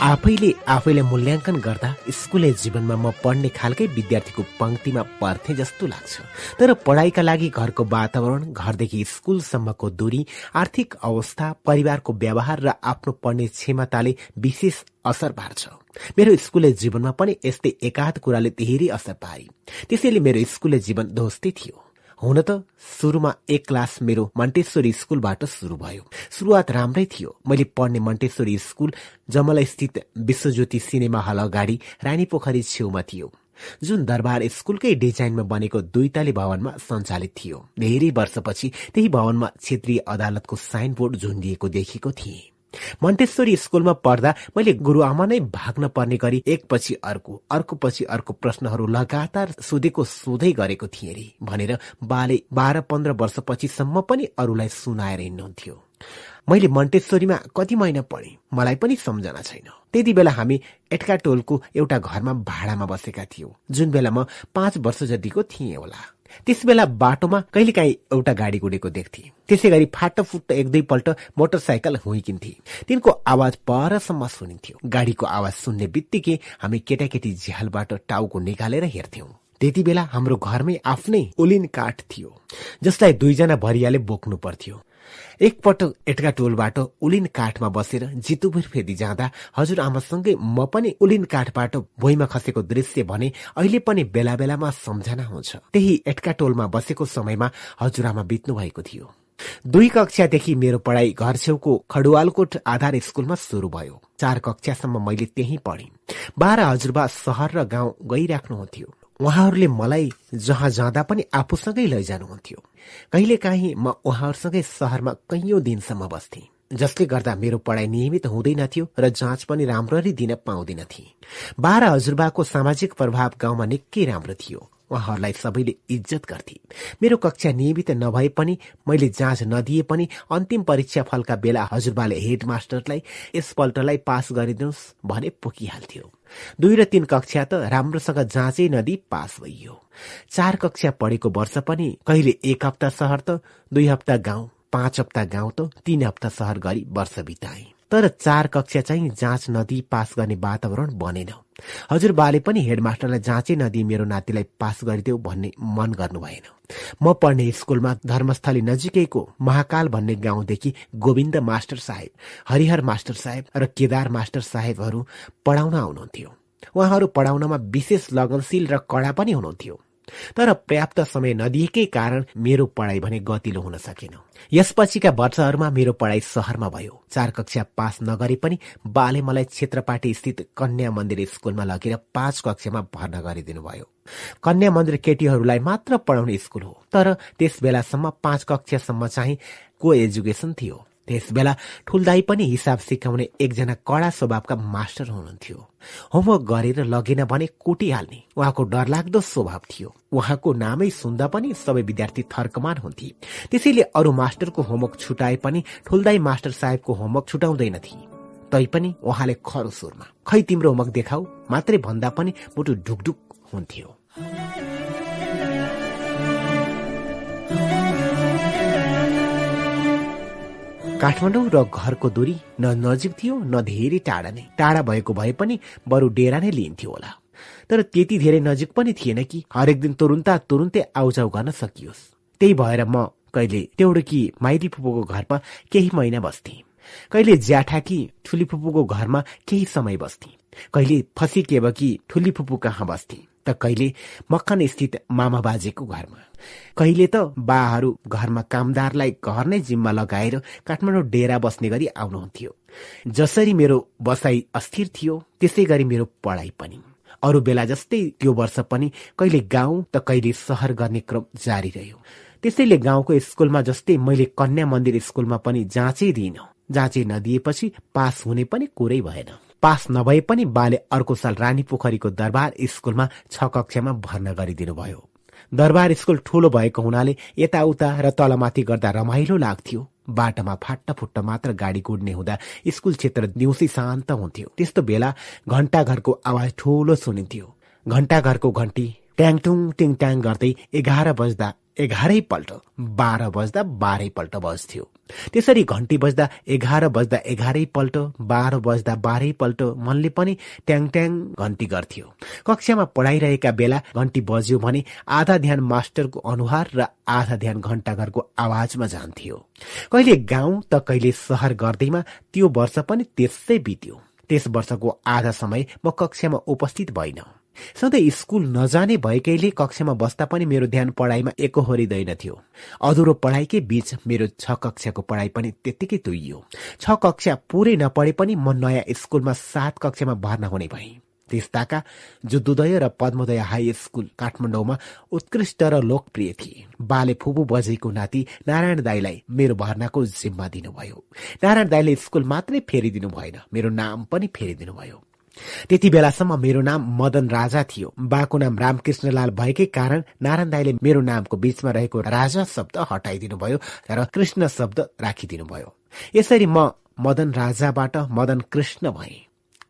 आफैले आफैले मूल्याङ्कन गर्दा स्कुले जीवनमा म पढ्ने खालकै विद्यार्थीको पंक्तिमा पर्थे जस्तो लाग्छ। तर पढाइका लागि घरको वातावरण घरदेखि स्कुलसम्मको दूरी आर्थिक अवस्था परिवारको व्यवहार र आफ्नो पढ्ने क्षमताले विशेष असर पार्छ। मेरो स्कुले जीवनमा पनि यस्तै एकाध कुराले धेरै असर पारे। त्यसैले मेरो स्कुले जीवन दोस्तै थियो। हुन त सुरुमा एक क्लास मेरो मन्टेश्वरी स्कुलबाट सुरु भयो। सुरुवात राम्रै थियो। मैले पढ्ने मन्टेश्वरी स्कुल जमला स्थित विश्वज्योति सिनेमा हल अगाडि रानी पोखरी छेउमा थियो। जुन दरबार स्कुलकै डिजाइनमा बनेको दुईताली भवनमा सञ्चालित थियो। धेरै वर्षपछि त्यही भवनमा क्षेत्रीय अदालतको साइन बोर्ड झुन्डिएको देखेको थिएँ। मन्टेश्वरी स्कुलमा पढ्दा मैले गुरुआमा नै भाग्न पर्ने गरी एकपछि अर्को अर्को पछि अर्को प्रश्नहरू लगातार सोधेको सोधै गरेको थिएँ रे भनेर बाले बाह्र पन्ध्र वर्षपछिसम्म पनि अरूलाई सुनाएर हिँड्नुहुन्थ्यो। मैले मन्टेश्वरीमा कति महिना पढेँ मलाई पनि सम्झना छैन। त्यति बेला हामी एटका टोलको एउटा घरमा भाडामा बसेका थियौं। जुन बेला म पाँच वर्ष जतिको थिएँ होला। त्यस बेला बाटोमा कहिलेकाहीँ एउटा गाडी गुडेको देख्थे। त्यसै गरी फाटफुट्ट एक दुईपल्ट मोटरसाइकल हुइकिन्थे। तिनको आवाज परसम्म सुनिन्थ्यो। गाडीको आवाज सुन्ने बित्तिकै हामी केटाकेटी झ्यालबाट टाउको निकालेर हेर्थ्यौं। त्यति बेला हाम्रो घरमै आफ्नै ओलिन काठ थियो जसलाई दुईजना भरियाले बोक्नु पर्थ्यो। एकपटक एटका टोलबाट उलिन काठमा बसेर जितुपुर फेदी जाँदा हजुर आमासँगै म पनि उलिन काठबाट भुइँमा खसेको दृश्य भने अहिले पनि बेला बेलामा सम्झना हुन्छ। त्यही एटका टोलमा बसेको समयमा हजुरआमा बित्नु भएको थियो। दुई कक्षादेखि मेरो पढाइ घर छेउको खडुवालकोट आधार स्कुलमा सुरु भयो। चार कक्षासम्म मैले त्यही पढेँ। बाह्र हजुरबा सहर र गाउँ गइराख्नुहुन्थ्यो। उहाँहरूले मलाई जहाँ जाँदा पनि आफूसँगै लैजानुहुन्थ्यो। कहिलेकाहीँ म उहाँहरूसँगै सहरमा कैयौं दिनसम्म बस्थे जसले गर्दा मेरो पढाइ नियमित हुँदैनथ्यो र जाँच पनि राम्ररी दिन पाउँदिनथे। बाह्र हजुरबाको सामाजिक प्रभाव गाउँमा निकै राम्रो थियो। उहाँहरूलाई सबैले इज्जत गर्थे। मेरो कक्षा नियमित नभए पनि मैले जाँच नदिए पनि अन्तिम परीक्षा फलका बेला हजुरबाले हेडमास्टरलाई यसपल्टलाई पास गरिदिनुहोस् भने पुगिहाल्थ्यो दुई र तीन कक्षा त राम्रोसँग जाँचै नदी पास भइयो। चार कक्षा पढेको वर्ष पनि कहिले एक हप्ता सहर त दुई हप्ता गाउँ पाँच हप्ता गाउँ त तीन हप्ता सहर गरी वर्ष बिताए तर चार कक्षा चाहिँ जाँच नदी पास गर्ने वातावरण बनेन। हजुर बाले पनि हेडमास्टरलाई जाँचै नदी मेरो नातिलाई पास गरिदेऊ भन्ने मन गर्नु भएन म पढ्ने स्कुलमा धर्मस्थली नजिकैको महाकाल भन्ने गाउँदेखि गोविन्द मास्टर साहेब हरिहर मास्टर साहेब र केदार मास्टर साहेबहरू पढाउन आउनुहुन्थ्यो। उहाँहरू पढाउनमा विशेष लगनशील र कडा पनि हुनुहुन्थ्यो। तर पर्याप्त समय नदिएकै कारण मेरो पढाइ भने गतिलो हुन सकेन। यसपछिका वर्षहरूमा मेरो पढाइ सहरमा भयो। चार कक्षा पास नगरे पनि बाले मलाई क्षेत्रपाटी स्थित कन्या मन्दिर स्कुलमा लगेर पाँच कक्षामा भर्ना गरिदिनु भयो। कन्या मन्दिर केटीहरूलाई मात्र पढाउने स्कुल हो। तर त्यस बेलासम्म पाँच कक्षासम्म चाहिँ को एजुकेसन थियो? त्यस बेला ठुल्दाई पनि हिसाब सिकाउने एकजना कडा स्वभावका मास्टर हुनुहुन्थ्यो। होमवर्क गरेर लगेन भने कुटिहाल्ने। उहाँको डरलाग्दो स्वभाव थियो। उहाँको नामै सुन्दा पनि सबै विद्यार्थी थर्कमान हुन्थे। त्यसैले अरू मास्टरको होमवर्क छुटाए पनि ठुल्दाई मास्टर साहेबको होमवर्क छुटाउँदैनथे। तैपनि उहाँले खरो सुरमा खै तिम्रो होमवर्क देखाऊ? मात्रै भन्दा पनि मुटु ढुकढुक हुन्थ्यो। काठमाडौँ र घरको दूरी न नजिक थियो न धेरै टाढा नै। टाढा भएको भए पनि बरु डेरा नै लिइन्थ्यो होला। तर त्यति धेरै नजिक पनि थिएन कि हरेक दिन तुरुन्ता तुरुन्तै आउजाउ गर्न सकियोस्। त्यही भएर म कहिले कि माइली फुपूको घरमा केही महिना बस्थे। कहिले ज्याठाकी ठुली फुपूको घरमा केही समय बस्थे। कहिले फसिकेबकी ठुली फुपू कहाँ बस्थे। त कहिले मक्खन स्थित मामा बाजेको घरमा। कहिले त बाहरू घरमा कामदारलाई घर नै जिम्मा लगाएर काठमाडौँ डेरा बस्ने गरी आउनुहुन्थ्यो। जसरी मेरो बसाई अस्थिर थियो त्यसै गरी मेरो पढाइ पनि। अरू बेला जस्तै त्यो वर्ष पनि कहिले गाउँ त कहिले सहर गर्ने क्रम जारी रह्यो। त्यसैले गाउँको स्कुलमा जस्तै मैले कन्या मन्दिर स्कुलमा पनि जाँचै दिइन। जाँचै नदिएपछि पास हुने पनि कुरै भएन। पास नभए पनि बाले अर्को साल रानी पोखरीको दरबार स्कुलमा छ कक्षामा भर्ना गरिदिनु भयो दरबार स्कुल ठूलो भएको हुनाले यताउता र तलमाथि गर्दा रमाइलो लाग्थ्यो। बाटोमा फाट्ट फुट्ट मात्र गाडी गुड्ने हुँदा स्कुल क्षेत्र दिउँसै शान्त हुन्थ्यो। त्यस्तो बेला घण्टा घरको आवाज ठूलो सुनिन्थ्यो। घण्टा घरको घन्टी ट्याङटुङ टिङ ट्याङ गर्दै एघार बज्दा एघारै पल्ट बाह्र बज्दा बाह्रै पल्ट बज्थ्यो। त्यसरी घन्टी बज्दा एघार बज्दा एघारै पल्ट बाह्र बज्दा बाह्रै पल्ट मनले पनि ट्याङ ट्याङ घन्टी गर्थ्यो। कक्षामा पढाइरहेका बेला घन्टी बज्यो भने आधा ध्यान मास्टरको अनुहार र आधा ध्यान घण्टाघरको आवाजमा जान्थ्यो। कहिले गाउँ त कहिले सहर गर्दैमा त्यो वर्ष पनि त्यसै बित्यो। त्यस वर्षको आधा समय म कक्षामा उपस्थित भइन सधैँ स्कुल नजाने भएकैले कक्षामा बस्दा पनि मेरो ध्यान पढाइमा एकोहोरिँदैनथ्यो अधुरो पढाइकै बीच मेरो छ कक्षाको पढाइ पनि त्यत्तिकै तुइयो। छ कक्षा पुरै नपढे पनि म नयाँ स्कुलमा सात कक्षामा भर्ना हुने भएँ। त्यस्ताका जुद्धोदय र पद्मोदय हाई स्कुल काठमाडौँमा उत्कृष्ट र लोकप्रिय थिए। बाले फुपू बजेको नाति नारायण दाईलाई मेरो भर्नाको जिम्मा दिनुभयो। नारायण दाईले स्कुल मात्रै फेरिदिनु भएन। मेरो नाम पनि फेरिदिनु भयो त्यति बेलासम्म मेरो नाम मदन राजा थियो। बाको नाम रामकृष्णलाल भएकै कारण नारायण दाईले मेरो नामको बीचमा रहेको राजा शब्द हटाइदिनु भयो र कृष्ण शब्द राखिदिनु भयो यसरी म मदन राजाबाट मदन कृष्ण भए।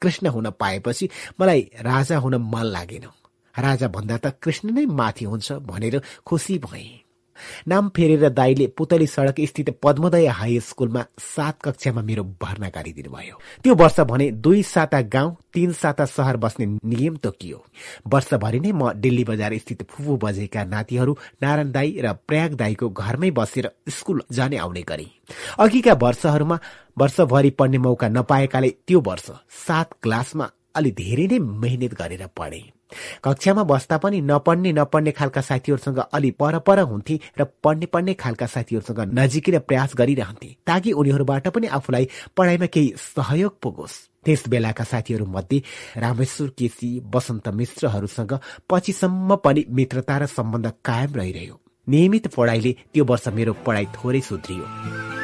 कृष्ण हुन पाएपछि मलाई राजा हुन मन लागेन। राजा भन्दा त कृष्ण नै माथि हुन्छ भनेर खुसी भए। नाम फेरेर दाईले पुतली सड़क स्थित पद्मोदय हाई स्कुलमा सात कक्षामा मेरो भर्ना गरिदिनु भयो त्यो वर्ष भने दुई साता गाउँ तीन साता सहर बस्ने नियम तोकियो। वर्षभरि नै म दिल्ली बजार स्थित फुफू बजेका नातिहरू नारायण दाई र प्रयाग दाईको घरमै बसेर स्कुल जाने आउने गरे। अघिका वर्षहरूमा वर्षभरि पढ्ने मौका नपाएकाले त्यो वर्ष सात क्लासमा अलि धेरै नै मेहनत गरेर पढे। कक्षामा बस्दा पनि नपढ्ने नपढ्ने खालका साथीहरूसँग अलि पर पर हुन्थे र पढ्ने पढ्ने खालका साथीहरूसँग नजिकिन प्रयास गरिरहन्थे। ताकि उनीहरूबाट पनि आफूलाई पढाइमा केही सहयोग पुगोस्। त्यस बेलाका साथीहरू मध्ये रामेश्वर केसी वसन्त मिश्रहरूसँग पछिसम्म पनि मित्रता र सम्बन्ध कायम रहिरह्यो। नियमित पढाइले त्यो वर्ष मेरो पढाइ थोरै सुध्रियो।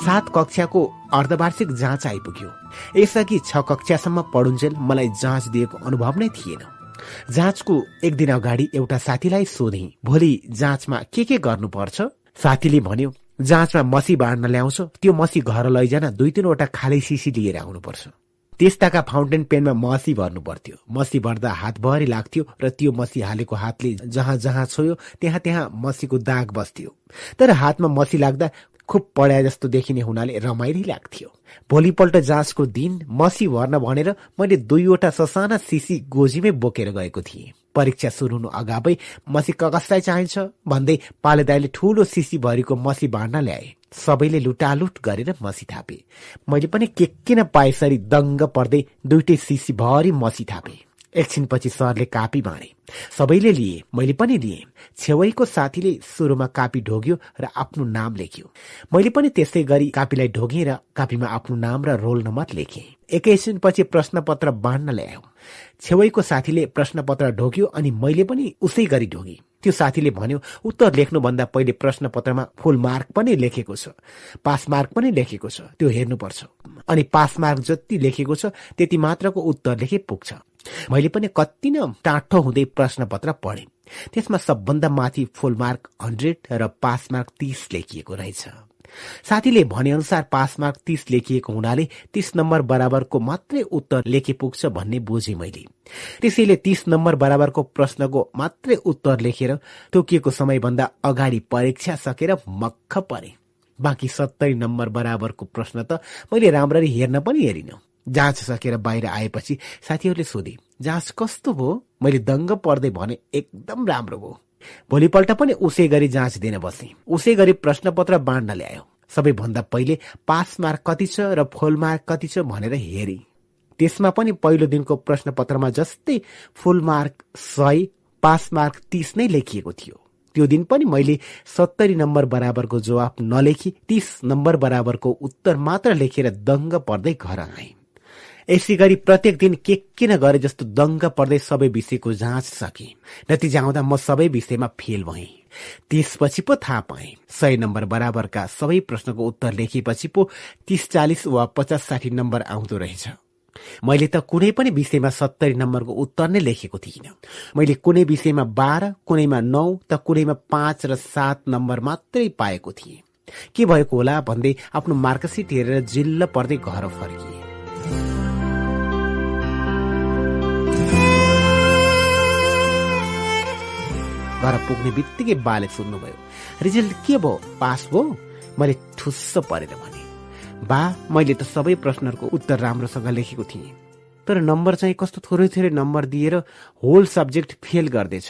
सात कक्षाको अर्धवार्षिक जाँच आइपुग्यो। यसअघि छ कक्षासम्म पढुन्जेल मलाई जाँच दिएको अनुभव नै थिएन। जाँचको एक दिन अगाडि एउटा साथीलाई सोधे भोलि जाँचमा के के गर्नुपर्छ? साथीले भन्यो जाँचमा मसी बाँड्न ल्याउँछ त्यो मसी घर लैजान दुई तिनवटा खाली सिसी लिएर आउनुपर्छ। त्यस्ताका फाउन्टेन पेनमा मसी भर्नु पर्थ्यो मसी भर्दा हातभरि लाग्थ्यो र त्यो मसी हालेको हातले जहाँ जहाँ छोयो त्यहाँ त्यहाँ मसीको दाग बस्थ्यो। तर हातमा मसी लाग्दा खुब पढाए जस्तो देखिने हुनाले रमाइलो लाग्थ्यो। भोलिपल्ट जाँचको दिन मसी भर्न भनेर मैले दुईवटा ससाना सिसी गोजीमै बोकेर गएको थिएँ। परीक्षा सुरु हुनु अगावै मसी कसलाई चाहिन्छ भन्दै पालेदाईले ठूलो सिसी भरिको मसी बाँड्न ल्याए। सबैले लुटालुट गरेर मसी थापे। मैले पनि के किन पाएसरी दङ्ग पर्दै दुइटै सिसी भरि मसी थापे। एकछिनपछि सरले कापी बाँडे सबैले लिए मैले पनि लिएँ छेउैको साथीले सुरुमा कापी ढोग्यो र आफ्नो नाम लेख्यो। मैले पनि त्यस्तै गरी कापीलाई ढोगेँ र कापीमा आफ्नो नाम र रोल नम्बर लेखेँ। एकैछिनपछि प्रश्नपत्र बाँड्न ल्यायो। छेउैको साथीले प्रश्नपत्र ढोग्यो अनि मैले पनि उसै गरी ढोगेँ। त्यो साथीले भन्यो उत्तर लेख्नुभन्दा पहिले प्रश्नपत्रमा फुल मार्क पनि लेखेको छ। पास मार्क पनि लेखेको छ। त्यो हेर्नुपर्छ। अनि पास मार्क जति लेखेको छ त्यति मात्रको उत्तर लेखे पुग्छ। मैले पनि कति न टाठो हुँदै प्रश्नपत्र पढेँ। त्यसमा सबभन्दा माथि फुल मार्क हन्ड्रेड र पास मार्क तीस लेखिएको रहेछ। साथीले भनेअनुसार पास मार्क तीस लेखिएको हुनाले तीस नम्बर बराबरको मात्रै उत्तर लेखे पुग्छ भन्ने बुझे मैले। त्यसैले तीस नम्बर बराबरको प्रश्नको मात्रै उत्तर लेखेर तोकिएको समयभन्दा अगाडि परीक्षा सकेर मक्ख परे। बाँकी सत्तरी नम्बर बराबरको प्रश्न त मैले राम्ररी हेर्न पनि हेरिन। जाँच सकेर बाहिर आएपछि साथीहरूले सोधे जाँच कस्तो भयो? मैले दङ्ग पर्दै भने एकदम राम्रो भयो भोलिपल्ट पनि उसै गरी जाँच दिन बसे। उसै गरी प्रश्नपत्र बाँड्न ल्यायो। सबैभन्दा पहिले पास मार्क कति छ र फुल मार्क कति छ भनेर हेरे। त्यसमा पनि पहिलो दिनको प्रश्नपत्रमा जस्तै फुल मार्क सय पास मार्क तीस नै लेखिएको थियो। त्यो दिन पनि मैले सत्तरी नम्बर बराबरको जवाब नलेखी तीस नम्बर बराबरको उत्तर मात्र लेखेर दङ्ग पर्दै घर आएँ। यसै गरी प्रत्येक दिन के किन गरे जस्तो दङ्ग पर्दै सबै विषयको जाँच सके। नतिजा आउँदा म सबै विषयमा फेल भएँ। त्यसपछि पो थाहा पाएँ। सय नम्बर बराबरका सबै प्रश्नको उत्तर लेखेपछि पो तीस चालिस वा पचास साठी नम्बर आउँदो रहेछ। मैले त कुनै पनि विषयमा सत्तरी नम्बरको उत्तर नै लेखेको थिइनँ। मैले कुनै विषयमा बाह्र कुनैमा नौ त कुनैमा पाँच र सात नम्बर मात्रै पाएको थिएँ। के भएको होला भन्दै आफ्नो मार्कसिट हेरेर जिल्ल पर्दै घर फर्किए। घर पुग्ने बित्तिकै बाले सुन्नुभयो रिजल्ट के भयो? पास भयो? मैले ठुस्स परेर भने बा मैले त सबै प्रश्नहरूको उत्तर राम्रोसँग लेखेको थिएँ तर नम्बर चाहिँ कस्तो थोरै थोरै नम्बर दिएर होल सब्जेक्ट फेल गर्दैछ।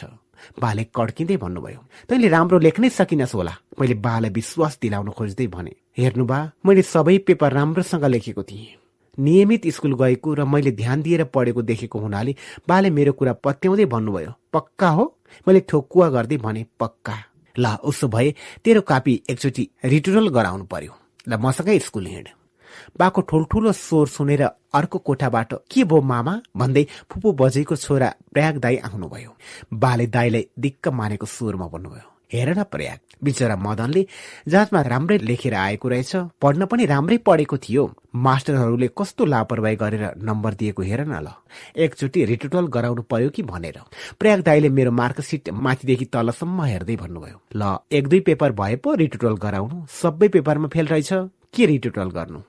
बाले कड्किँदै भन्नुभयो तैँले राम्रो लेख्नै सकिनस् होला मैले बालाई विश्वास दिलाउन खोज्दै भने हेर्नु बा मैले सबै पेपर राम्रोसँग लेखेको थिएँ। नियमित स्कुल गएको र मैले ध्यान दिएर पढेको देखेको हुनाले बाले मेरो कुरा पत्याउँदै भन्नुभयो पक्का हो? मैले ठोकुवा गर्दै भने पक्का। ल उसो भए तेरो कापी एकचोटि रिटुरल गराउनु पर्यो। ल मसँगै स्कुल हिँड। बाको ठुल्ठुलो स्वर सुनेर अर्को कोठाबाट के भो मामा? भन्दै फुपू बजेको छोरा प्रयाग दाई आउनुभयो। बाले दाईलाई दिक्क मानेको स्वरमा भन्नुभयो। हेर न प्रयाग। बिचरा मदनले जाँचमा राम्रै लेखेर आएको रहेछ। पढ्न पनि राम्रै पढेको थियो। मास्टरहरूले कस्तो लापरवाही गरेर नम्बर दिएको हेर न ल। एकचोटि रिटुटल गराउनु पर्यो कि भनेर। प्रयाग दाईले मेरो मार्कसिट माथिदेखि तलसम्म हेर्दै भन्नुभयो। ल एक दुई पेपर भए पो रिटुटल गराउनु। सबै पेपरमा फेल रहेछ। के रिटुटल गर्नु?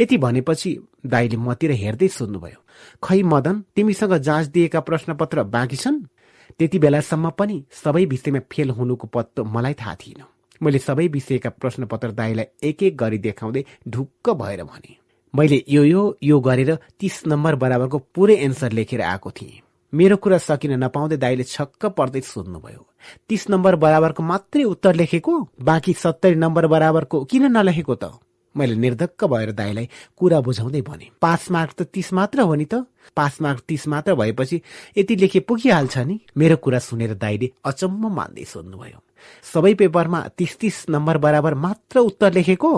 यति भनेपछि दाईले मतिर हेर्दै सोध्नुभयो। खै मदन तिमीसँग जाँच दिएका प्रश्नपत्र बाँकी छन्? त्यति बेलासम्म पनि सबै विषयमा फेल हुनुको पत्तो मलाई थाहा थिएन। मैले सबै विषयका प्रश्नपत्र दाईलाई एक एक गरी देखाउँदै ढुक्क भएर भने मैले यो यो यो गरेर तीस नम्बर बराबरको पुरै एन्सर लेखेर आएको थिएँ। मेरो कुरा सकिन नपाउँदै दाईले छक्क पर्दै सोध्नुभयो तीस नम्बर बराबरको मात्रै उत्तर लेखेको? बाँकी सत्तरी नम्बर बराबरको किन नलेखेको त? मैले निर्धक्क भएर दाईलाई कुरा बुझाउँदै भने पास मार्क त तीस मात्र हो नि त। पास मार्क तीस मात्र भएपछि यति लेखे पुगिहाल्छ नि? मेरो कुरा सुनेर दाईले अचम्म मान्दै सोध्नुभयो सबै पेपरमा तिस तिस नम्बर बराबर मात्र उत्तर लेखेको?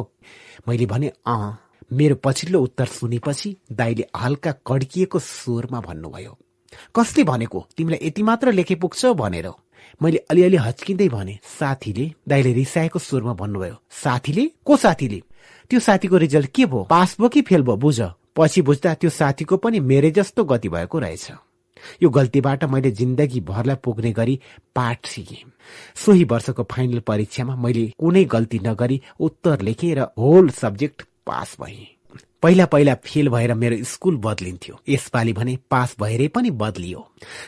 मैले भने अँ। मेरो पछिल्लो उत्तर सुनेपछि दाईले हल्का कड्किएको स्वरमा भन्नुभयो कसले भनेको? तिमीलाई यति मात्र लेखे पुग्छ भनेर। मैले अलिअलि हच्किँदै भने साथीले? दाईले रिसाएको स्वरमा भन्नुभयो साथीले? को साथीले? त्यो साथीको रिजल्ट के भयो? पास भयो कि फेल भयो बुझ। पछि बुझ्दा त्यो साथीको पनि मेरै जस्तो गति भएको रहेछ। यो गल्तीबाट मैले जिन्दगी भरलाई पुग्ने गरी पाठ सिकेँ। सोही वर्षको फाइनल परीक्षामा मैले कुनै गल्ती नगरी उत्तर लेखेँ र होल सब्जेक्ट पास भएँ। पहिला पहिला फेल भएर मेरो स्कुल बदलिन्थ्यो। यसपालि भने पास भएरै पनि बदलियो।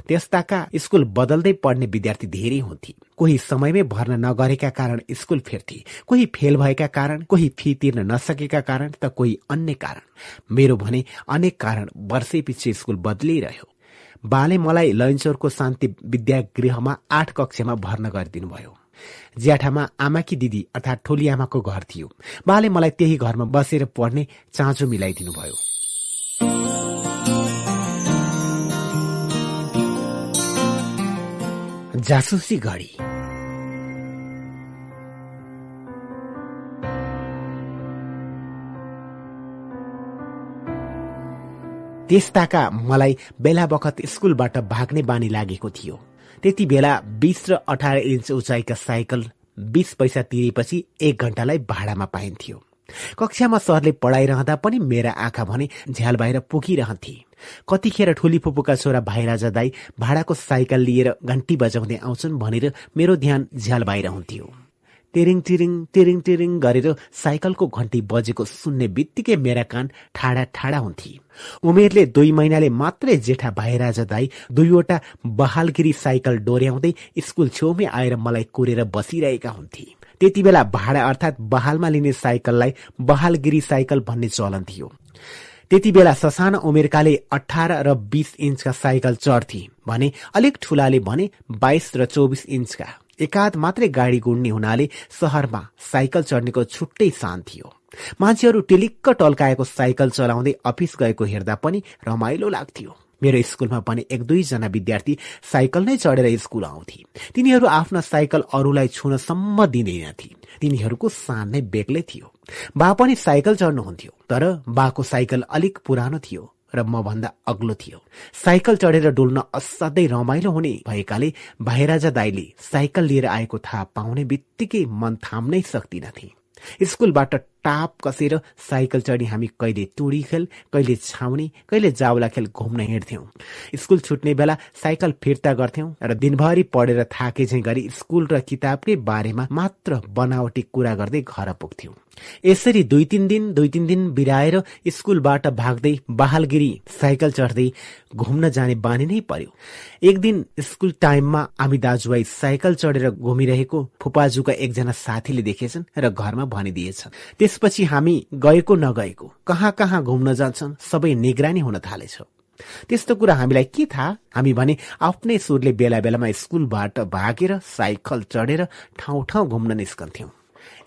त्यस्ताका स्कुल बदल्दै पढ्ने विद्यार्थी धेरै हुन्थे। कोही समयमै भर्न नगरेका कारण स्कुल फेर्थे। कोही फेल भएका कारण कोही फी तिर्न नसकेका कारण त कोही अन्य कारण। मेरो भने अनेक कारण वर्षै पछि स्कुल बदलिरह्यो। बाले मलाई लैनचोरको शान्ति विद्यागृहमा आठ कक्षामा भर्ना गरिदिनु भयो ज्याठामा आमाकी दिदी अर्थात् ठोली आमाको घर थियो। बाले मलाई त्यही घरमा बसेर पढ्ने चाँचो मिलाइदिनु भयो। जासुसी घडी। त्यस्ताका मलाई बेला बखत स्कुलबाट भाग्ने बानी लागेको थियो। त्यति बेला बिस र अठार इन्च उचाइका साइकल बिस पैसा तिरेपछि एक घण्टालाई भाडामा पाइन्थ्यो। कक्षामा सरले पढाइरहँदा पनि मेरा आँखा भने झ्याल बाहिर पुगिरहन्थे। कतिखेर ठुली फुपूका छोरा भाइराजा दाई भाडाको साइकल लिएर घन्टी बजाउँदै आउँछन् भनेर मेरो ध्यान झ्याल बाहिर हुन्थ्यो। टिरिङ टिरिङ टिरिङ टिरिङ गरेर साइकलको घन्टी बजेको सुन्ने बित्तिकै मेरा कान ठाडा ठाडा हुन्थे। उमेरले दुई महिनाले मात्रै जेठा भाइराजा दाई दुईवटा बहालगिरी साइकल डोर्याउँदै स्कुल छेउमै आएर मलाई कुरेर बसिरहेका हुन्थे। त्यति बेला भाडा अर्थात् बहालमा लिने साइकललाई बहालगिरी साइकल भन्ने चलन थियो। त्यति बेला ससाना उमेरकाले अठार र बीस इन्चका साइकल चढ्थे भने अलिक ठूलाले भने बाइस र चौबिस इन्चका। एकाध मात्रै गाडी गुड्ने हुनाले सहरमा साइकल चढ्नेको छुट्टै सान थियो। मान्छेहरू टिलिक्क टल्काएको साइकल चलाउँदै अफिस गएको हेर्दा पनि रमाइलो लाग्थ्यो। मेरो स्कुलमा पनि एक दुईजना विद्यार्थी साइकल नै चढेर स्कुल आउँथे। तिनीहरू आफ्ना साइकल अरूलाई छुनसम्म दिँदैनथे। तिनीहरूको सान नै बेग्लै थियो। बा पनि साइकल चढ्नुहुन्थ्यो तर बाको साइकल अलिक पुरानो थियो। र भन्दा अग्लो थियो। साइकल चढेर डुल्न असाध्यै रमाइलो हुने भएकाले भाइराजा दाईले साइकल लिएर आएको थाहा पाउने बित्तिकै मन थाम्नै सक्दिनथे। स्कुलबाट टाप कसेर साइकल चढी हामी कहिले टुडी खेल कहिले छाउने कहिले जाउला खेल घुम्न हिँड्थ्यौं। स्कुल छुट्ने बेला साइकल फिर्ता गर्थ्यौं र दिनभरि पढेर थाके झै गरी स्कुल र किताबकै बारेमा मात्र बनावटी कुरा गर्दै घर पुग्थ्यौं। यसरी दुई तिन दिन दुई तिन दिन बिराएर स्कुलबाट भाग्दै बहालगिरी साइकल चढ्दै घुम्न जाने बानी नै पर्यो। एक दिन स्कुल टाइममा हामी दाजुभाइ साइकल चढेर घुमिरहेको फुपाजुका एकजना साथीले देखेछन् र घरमा भनिदिएछन्। त्यसपछि हामी गएको नगएको कहाँ कहाँ घुम्न जान्छन् सबै निगरानी हुन थालेछ। त्यस्तो कुरा हामीलाई के थाहा? हामी भने आफ्नै सुरले बेला बेलामा स्कुलबाट भागेर साइकल चढेर ठाउँ ठाउँ घुम्न निस्कन्थ्यौं।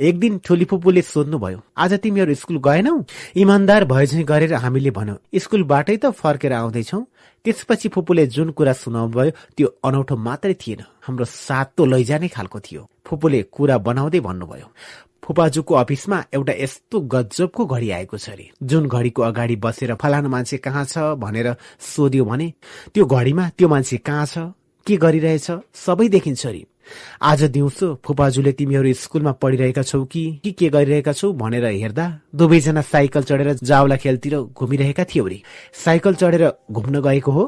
एक दिन फुपूले सोध्नुभयो आज तिमीहरू स्कुल गएनौ? इमान्दार भएझै गरेर हामीले भन्यौ स्कुलबाटै त फर्केर आउँदैछौ। त्यसपछि फुपूले जुन कुरा सुनाउनु भयो त्यो अनौठो मात्रै थिएन। हाम्रो सातो लैजाने खालको थियो। फुपूले कुरा बनाउँदै भन्नुभयो फुपाजुको अफिसमा एउटा यस्तो गजबको घडी आएको छ अरे जुन घडीको अगाडि बसेर फलानु मान्छे कहाँ छ भनेर सोध्यो भने त्यो घडीमा त्यो मान्छे कहाँ छ के गरिरहेछ सबै देखिन्छ अरे आज दिउँसो फुपाजुले तिमीहरू स्कुलमा पढिरहेका छौ कि के के गरिरहेका छौ भनेर हेर्दा दुवैजना साइकल चढेर जावला खेलतिर घुमिरहेका थियो अरे साइकल चढेर घुम्न गएको हो?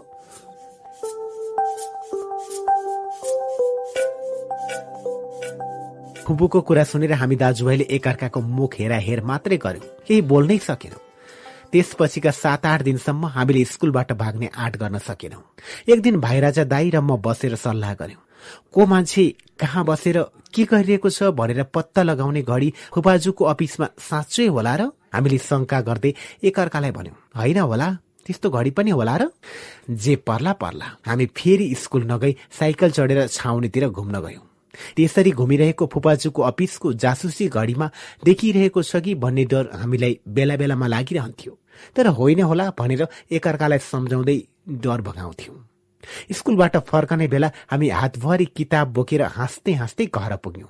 फुपूको कुरा सुनेर हामी दाजुभाइले एकअर्काको मुख हेरा हेर मात्रै गर्यौं। केही बोल्नै सकेनौं। त्यसपछिका सात आठ दिनसम्म हामीले स्कुलबाट भाग्ने आँट गर्न सकेनौं। एक दिन भाइराजा दाई र म बसेर सल्लाह गर्यौं। को मान्छे कहाँ बसेर के गरिरहेको छ भनेर पत्ता लगाउने घडी फुपाजुको अफिसमा साँच्चै होला र? हामीले शंका गर्दै एकअर्कालाई भन्यौं होइन होला त्यस्तो घडी पनि होला र? जे पर्ला पर्ला। हामी फेरि स्कुल नगई साइकल चढेर छाउनेतिर घुम्न गयौं। त्यसरी घुमिरहेको फुपाजुको अफिसको जासुसी घडीमा देखिरहेको छ कि भन्ने डर हामीलाई बेला बेलामा लागिरहन्थ्यो। तर होइन होला भनेर एकअर्कालाई सम्झाउँदै डर भगाउँथ्यौं। स्कुलबाट फर्कने बेला हामी हातभरि किताब बोकेर हाँस्दै हाँस्दै घर पुग्यौं।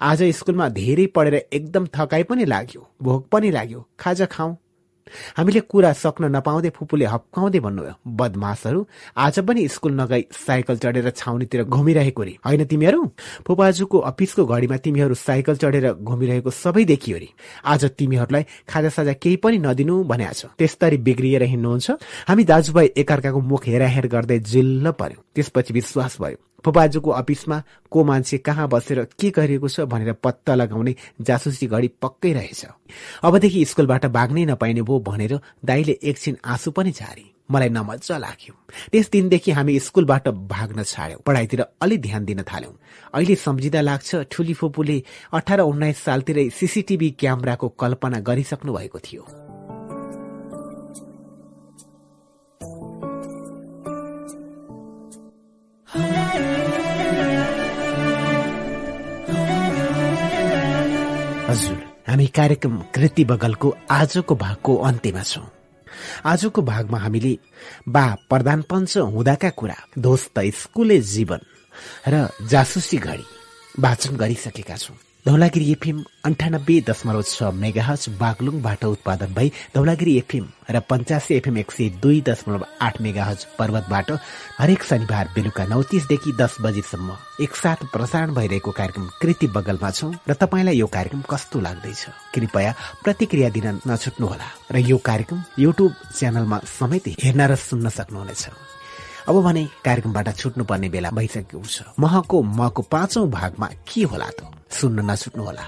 आज स्कुलमा धेरै पढेर एकदम थकाइ पनि लाग्यो भोक पनि लाग्यो खाजा खाऊ। हामीले कुरा सक्न नपाउँदै फुपूले हप्काउँदै भन्नुभयो बदमासहरू आज पनि स्कुल नगई साइकल चढेर छाउनीतिर घुमिरहेको रे। होइन तिमीहरू? फुपाजुको अफिसको घडीमा तिमीहरू साइकल चढेर घुमिरहेको सबै देखियो रे। आज तिमीहरूलाई खाजा साजा केही पनि नदिनु भनेको छ। त्यस्तरी बिग्रिएर हिँड्नुहुन्छ। हामी दाजुभाइ एकअर्काको मुख हेराहेर गर्दै जिल्ल पर्यो। त्यसपछि विश्वास भयो। फुपाजुको अफिसमा को मान्छे कहाँ बसेर के गरिएको छ भनेर पत्ता लगाउने जासुसी घडी पक्कै रहेछ। अबदेखि स्कुलबाट भाग्नै नपाइने भो भनेर दाईले एकछिन आँसु पनि झारे। मलाई नमजा लाग्यो। त्यस दिनदेखि हामी स्कुलबाट भाग्न छाड्यौं। पढाइतिर अलि ध्यान दिन थाल्यौं। अहिले सम्झिँदा लाग्छ ठुली फुपूले अठार उन्नाइस सालतिरै सीसीटीभी क्यामेराको कल्पना गरिसक्नु भएको थियो। हजुर हामी कार्यक्रम कृति बगलको आजको भागको अन्त्यमा छौं। आजको भागमा हामीले बा प्रधान पञ्च हुँदाका कुरा दोस्त स्कुले जीवन र जासुसी घडी वाचन गरिसकेका छौं। धौलागिरी एफएम अन्ठानब्बे दशमलव छ मेगाहज बागलुङबाट उत्पादन भई धौलागिरी एफएम र पञ्चासी एफएम एक सय दुई दशमलव आठ मेगाहज पर्वतबाट हरेक शनिबार बेलुका नौ तीसदेखि दस बजीसम्म एकसाथ प्रसारण भइरहेको कार्यक्रम कृति बगलमा छौं र तपाईँलाई यो कार्यक्रम कस्तो लाग्दैछ? कृपया प्रतिक्रिया दिन नछुट्नुहोला र यो कार्यक्रम युट्युब च्यानलमा समेत हेर्न र सुन्न सक्नुहुनेछ। अब भने कार्यक्रमबाट छुट्नुपर्ने बेला भइसकेको छ। महको मको पाँचौं भागमा के होला त? सुन्न नछुट्नुहोला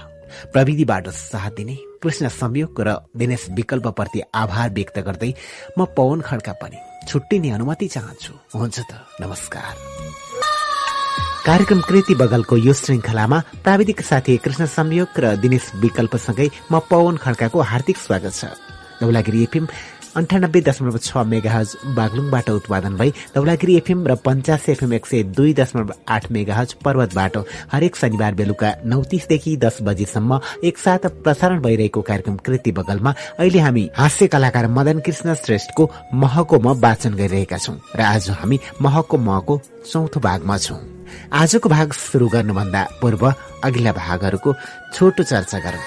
प्रविधिबाट साथ दिने कृष्ण संयोग र दिनेश विकल्पप्रति आभार व्यक्त गर्दै म पवन खड्का पनि छुट्टिने अनुमति चाहन्छु। हुन्छ त नमस्कार। कार्यक्रम कृति बगलको यो श्रृङ्खलामा प्राविधिक साथी कृष्ण संयोग र दिनेश विकल्पसँगै म पवन खड्काको हार्दिक स्वागत छ। दौलागिरी एफएम अन्ठानब्बे दशमलव छ मेगाहज बागलुङबाट उत्पादन भई धौलागिरी एफएम र पञ्चासी एफएम एक सय दुई दशमलव आठ मेगाहज पर्वतबाट हरेक शनिबार बेलुका नौ तीसदेखि दस बजीसम्म एकसाथ प्रसारण भइरहेको कार्यक्रम कृति बगलमा अहिले हामी हास्य कलाकार मदन कृष्ण श्रेष्ठको महको म वाचन गरिरहेका छौं र आज हामी महको महको चौथो भागमा छौं। आजको भाग शुरू गर्नुभन्दा पूर्व अघिल्ला भागहरूको छोटो चर्चा गरौं।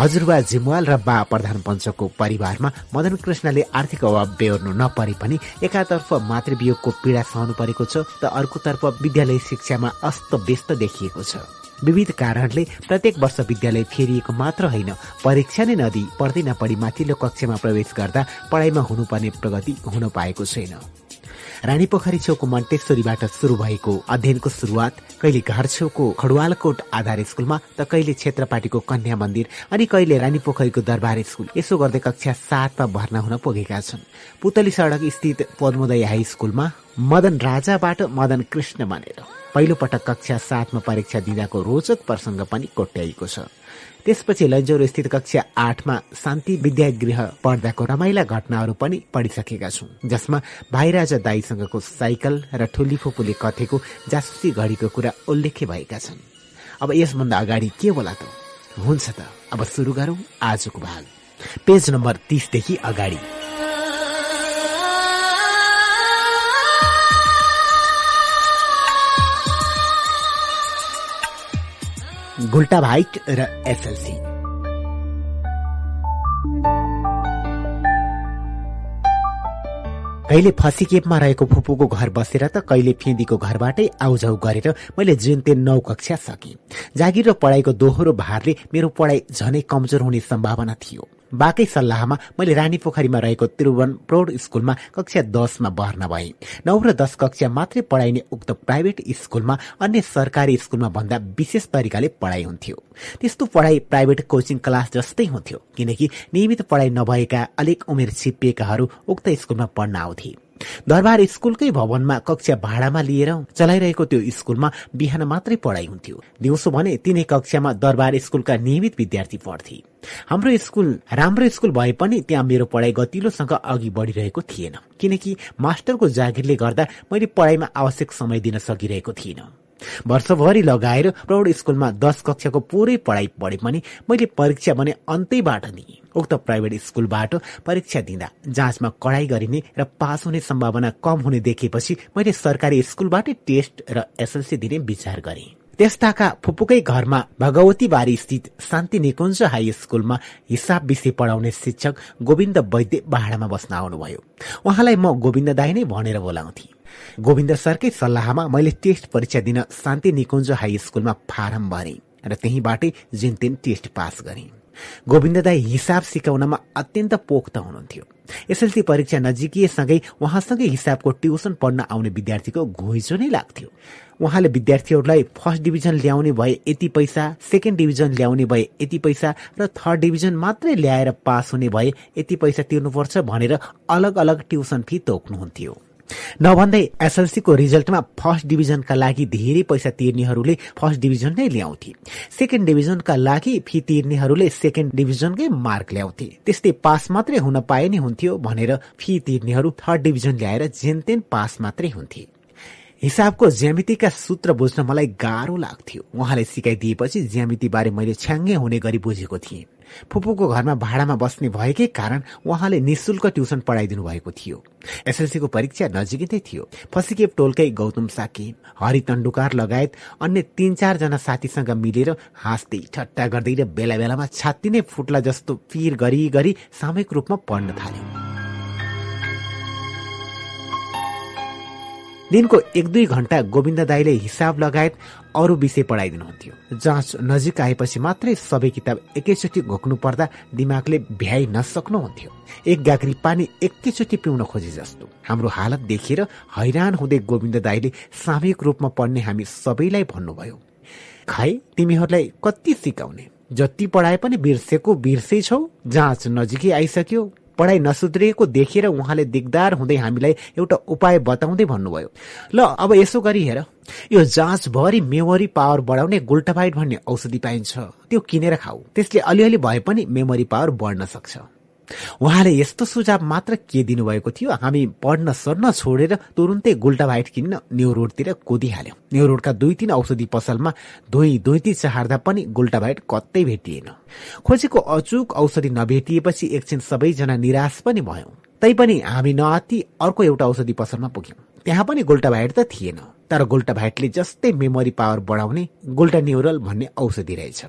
हजुरबा जिमवाल र बा प्रधान पञ्चको परिवारमा मदन कृष्णले आर्थिक अभाव बेहोर्नु नपरे पनि एकातर्फ मातृवियोगको पीड़ा सहनु परेको छ त अर्कोतर्फ विद्यालय शिक्षामा अस्त व्यस्त देखिएको छ। विविध कारणले प्रत्येक वर्ष विद्यालय फेरिएको मात्र होइन परीक्षा नै नदी पढ्दै नपढी माथिल्लो कक्षामा प्रवेश गर्दा पढाइमा हुनुपर्ने प्रगति हुन पाएको छैन। रानी पोखरी छेउको मन्टेश्वरीबाट शुरू भएको अध्ययनको शुरूआत कहिले घर छेउको खडुवालकोट आधार स्कुलमा त कहिले क्षेत्रपाटीको कन्या मन्दिर अनि कहिले रानी पोखरीको दरबार स्कुल। यसो गर्दै कक्षा सातमा भर्ना हुन पुगेका छन्। पुतली सड़क स्थित पद्मोदय हाई स्कुलमा मदन राजाबाट मदन कृष्ण बनेर। पहिलो पटक कक्षा सातमा परीक्षा दिँदाको रोचक प्रसङ्ग पनि कोट्याइएको छ। त्यसपछि लैजौर स्थित कक्षा आठमा शान्ति विद्यागृह पढ्दाको रमाइला घटनाहरू पनि पढिसकेका छौँ जसमा भाइराजा दाईसँगको साइकल र ठुली फुपूले कथेको जासुसी घडीको कुरा उल्लेख्य भएका छन्। अब यसभन्दा अगाडि के बोला त? हुन्छ त अब सुरु गरौँ आजको भाग। पेज नम्बर तीसदेखि अगाडि। गुल्टा भाइट र एसएलसी। कहिले फसीकेपमा रहेको फुपूको घर बसेर त कहिले फेदीको घरबाटै आउजाउ गरेर मैले जेनतेन नौ कक्षा सके। जागिर र पढाइको दोहोरो भारले मेरो पढाइ झनै कमजोर हुने सम्भावना थियो। बाकै सल्लाहमा मैले रानी पोखरीमा रहेको त्रिभुवन प्रौढ स्कुलमा कक्षा दसमा भर्ना भए। नौ र दस कक्षा मात्रै पढाइने उक्त प्राइभेट स्कुलमा अन्य सरकारी स्कुलमा भन्दा विशेष तरिकाले पढाइ हुन्थ्यो। त्यस्तो पढाइ प्राइभेट कोचिङ क्लास जस्तै हुन्थ्यो किनकि नियमित पढाइ नभएका अलिक उमेर छिप्पिएकाहरू उक्त स्कुलमा पढ्न आउँथे। दरबार स्कुलकै भवनमा कक्षा भाडामा लिएर चलाइरहेको त्यो स्कुलमा बिहान मात्रै पढाइ हुन्थ्यो। दिउँसो भने तिनै कक्षामा दरबार स्कुलका नियमित विद्यार्थी पढ्थे। हाम्रो स्कुल राम्रो स्कुल भए पनि त्यहाँ मेरो पढाइ गतिलोसँग अघि बढिरहेको थिएन। किनकि मास्टरको जागिरले गर्दा मैले पढाइमा आवश्यक समय दिन सकिरहेको थिइनँ। वर्षभरि लगाएर प्रौढ स्कुलमा दस कक्षाको पुरै पढाइ पढे पनि मैले परीक्षा भने अन्तैबाट दिएँ उक्त प्राइभेट स्कुलबाट परीक्षा दिँदा जाँचमा कडाई गरिने र पास हुने सम्भावना कम हुने देखेपछि मैले सरकारी स्कुलबाटै टेस्ट र एसएलसी दिने विचार गरेँ। त्यस्ताका फुपूकै घरमा भगवती बारी स्थित शान्ति निकुञ्ज हाई स्कुलमा हिसाब विषय पढाउने शिक्षक गोविन्द वैद्य भाडामा बस्न आउनुभयो। उहाँलाई म गोविन्द दाई नै भनेर बोलाउँथे। गोविन्द सरकै सल्लाहमा मैले टेस्ट परीक्षा दिन शान्ति निकुञ्ज हाई स्कुलमा फारम भरे र त्यहीँबाटै जिन्तेन टेस्ट पास गरे। गोविन्द दाई हिसाब सिकाउनमा अत्यन्त पोख्त हुनुहुन्थ्यो। एसएलसी परीक्षा नजिकिएसँगै उहाँसँगै हिसाबको ट्युसन पढ्न आउने विद्यार्थीको घुइँचो नै लाग्थ्यो। उहाँले विद्यार्थीहरूलाई फर्स्ट डिभिजन ल्याउने भए यति पैसा सेकेन्ड डिभिजन ल्याउने भए यति पैसा र थर्ड डिभिजन मात्रै ल्याएर पास हुने भए यति पैसा तिर्नुपर्छ भनेर अलग अलग ट्युसन फी तोक्नुहुन्थ्यो। नभन्दै एसएलसीको रिजल्टमा फर्स्ट डिभिजनका लागि धेरै पैसा तिर्नेहरूले फर्स्ट डिभिजन नै ल्याउँथे। सेकेन्ड डिभिजनका लागि फी तिर्नेहरूले सेकेन्ड डिभिजनकै मार्क ल्याउँथे। त्यस्तै पास मात्रै हुन पाए नै हुन्थ्यो भनेर फी तिर्नेहरू थर्ड डिभिजन ल्याएर जेनतेन पास मात्रै हुन्थे। हिसाबको ज्यामितिका सूत्र बुझ्न मलाई गाह्रो लाग्थ्यो। उहाँले सिकाइदिएपछि ज्यामितिबारे मैले छ्याङ्गे हुने गरी बुझेको थिएँ। फुपूको घरमा भाडामा बस्ने भएकै कारण उहाँले निशुल्क ट्युसन पढाइदिनु भएको थियो। एसएलसीको परीक्षा नजिकै थियो। फसिकेप टोलकै गौतम साकी हरि तण्डुकार लगायत अन्य तीन चारजना साथीसँग मिलेर हाँस्दै ठट्टा गर्दै र बेला बेलामा छात्ती नै फुट्ला जस्तो पिर गरी गरी सामूहिक रूपमा पढ्न थाल्यो। दिनको एक दुई घण्टा गोविन्द दाईले हिसाब लगायत अरू विषय पढाइदिनुहुन्थ्यो। जाँच नजिक आएपछि मात्रै सबै किताब एकैचोटि घोक्नु पर्दा दिमागले भ्याइ नसक्नुहुन्थ्यो। एक गाग्री पानी एकैचोटि पिउन खोजे जस्तो। हाम्रो हालत देखेर हैरान हुँदै गोविन्द दाईले सामूहिक रूपमा पढ्ने हामी सबैलाई भन्नुभयो खै तिमीहरूलाई कति सिकाउने? जति पढाए पनि बिर्सेको बिर्सै छौ। जाँच नजिकै आइसक्यो। पढाइ नसुध्रिएको देखेर उहाँले दिगदार हुँदै हामीलाई एउटा उपाय बताउँदै भन्नुभयो। ल अब यसो गरी हेर। यो जाँचभरि मेमोरी पावर बढाउने गुल्टाफाइट भन्ने औषधि पाइन्छ। त्यो किनेर खाऊ। त्यसले अलिअलि भए पनि मेमोरी पावर बढ्न सक्छ। उहाँले यस्तो सुझाव मात्र के दिनुभएको थियो? हामी पढ्न सर्न छोडेर तुरुन्तै गुल्टा भाइट किन्न न्यु रोडतिर कुदिहाल्यौँ। न्यु रोडका दुई तिन औषधि पसलमा धुई दुइती चहार्दा पनि गुल्टा भाइट कतै भेटिएन। खोजेको अचुक औषधि नभेटिएपछि एकछिन सबैजना निराश पनि भयौं। तैपनि हामी नआती अर्को एउटा औषधि पसलमा पुग्यौं। त्यहाँ पनि गुल्टा भाइट त थिएन। तर गुल्टा भाइटले जस्तै मेमोरी पावर बढाउने गुल्टा न्युरल भन्ने औषधि रहेछ।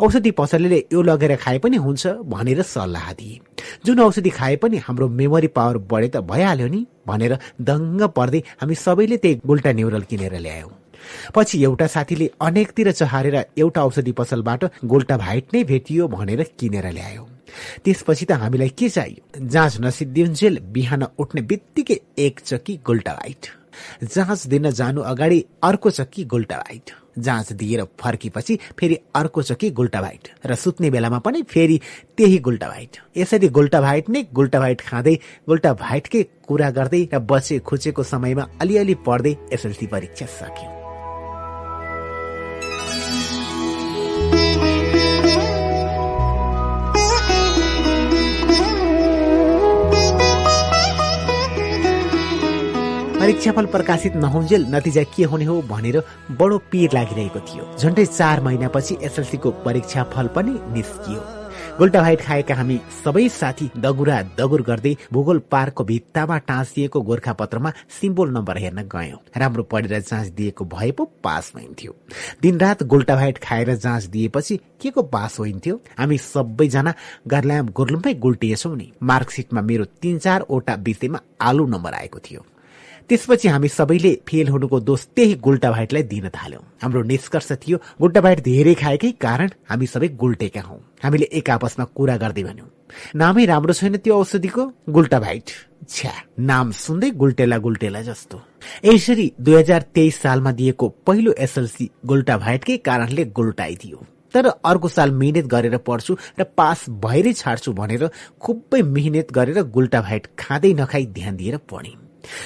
औषधि पसलेले यो लगेर खाए पनि हुन्छ भनेर सल्लाह दिए। जुन औषधि खाए पनि हाम्रो मेमोरी पावर बढे त भइहाल्यो नि भनेर दङ्ग पर्दै हामी सबैले त्यही गुल्टा न्युरल किनेर ल्यायौं। पछि एउटा साथीले अनेकतिर चहारेर एउटा औषधि पसलबाट गोल्टा भाइट नै भेटियो भनेर किनेर ल्यायो। त्यसपछि त हामीलाई के चाहियो? जाँच नसिद्धिन्जेल बिहान उठ्ने बित्तिकै एक चक्की गोल्टा भाइट। जाँच दिन जानु अगाडि अर्को चक्की गोल्टा भाइट जाँच दिएर फर्केपछि फेरि अर्को चकी गुल्टा भाइट र सुत्ने बेलामा पनि फेरि त्यही गुल्टा भाइट यसरी गुल्टा भाइट नै गुल्टा भाइट खाँदै गुल्टा भाइटकै कुरा गर्दै र बचे खुचेको समयमा अलिअलि पढ्दै एसएलसी परीक्षा सक्यो। परीक्षाफल प्रकाशित नहुन्जेल नतिजा के हुने हो भनेर बडो पिर लागिरहेको थियो। झन्डै चार महिनापछि एसएलसीको परीक्षाफल पनि निस्कियो। गोल्टा भाइट खाएका हामी सबै साथी दगुरा दगुर गर्दै भूगोल पार्कको भित्तामा टाँसिएको गोर्खा पत्रमा सिम्बोल नम्बर हेर्न गयौं। राम्रो पढेर जाँच दिएको भए पो पास भइन्थ्यो। दिनरात गोल्टा भाइट खाएर जाँच दिएपछि के को पास होइन्थ्यो? हामी सबैजना गर्लाम गुर्लुममै गुल्टिएछौँ नि। मार्कसिटमा मेरो तीन चारवटा विषयमा आलु नम्बर आएको थियो। त्यसपछि हामी सबैले फेल हुनुको दोष त्यही गुल्टा भाइटलाई दिन थाल्यौं। हाम्रो निष्कर्ष थियो गुल्टा भाइट धेरै खाएकै कारण हामी सबै गुल्टेका हौ। हामीले एक आपसमा कुरा गर्दै भन्यौं नामै राम्रो छैन त्यो औषधिको गुल्टा भाइट। छ्या नाम सुन्दै गुल्टेला गुल्टेला जस्तो। यसरी दुई हजार तेइस सालमा दिएको पहिलो एसएलसी गुल्टा भाइटकै कारणले गुल्टाइदियो तर अर्को साल मिहिनेत गरेर पढ्छु र पास भएरै छाड्छु भनेर खुबै मिहिनेत गरेर गुल्टा भाइट खाँदै नखाई ध्यान दिएर पढेँ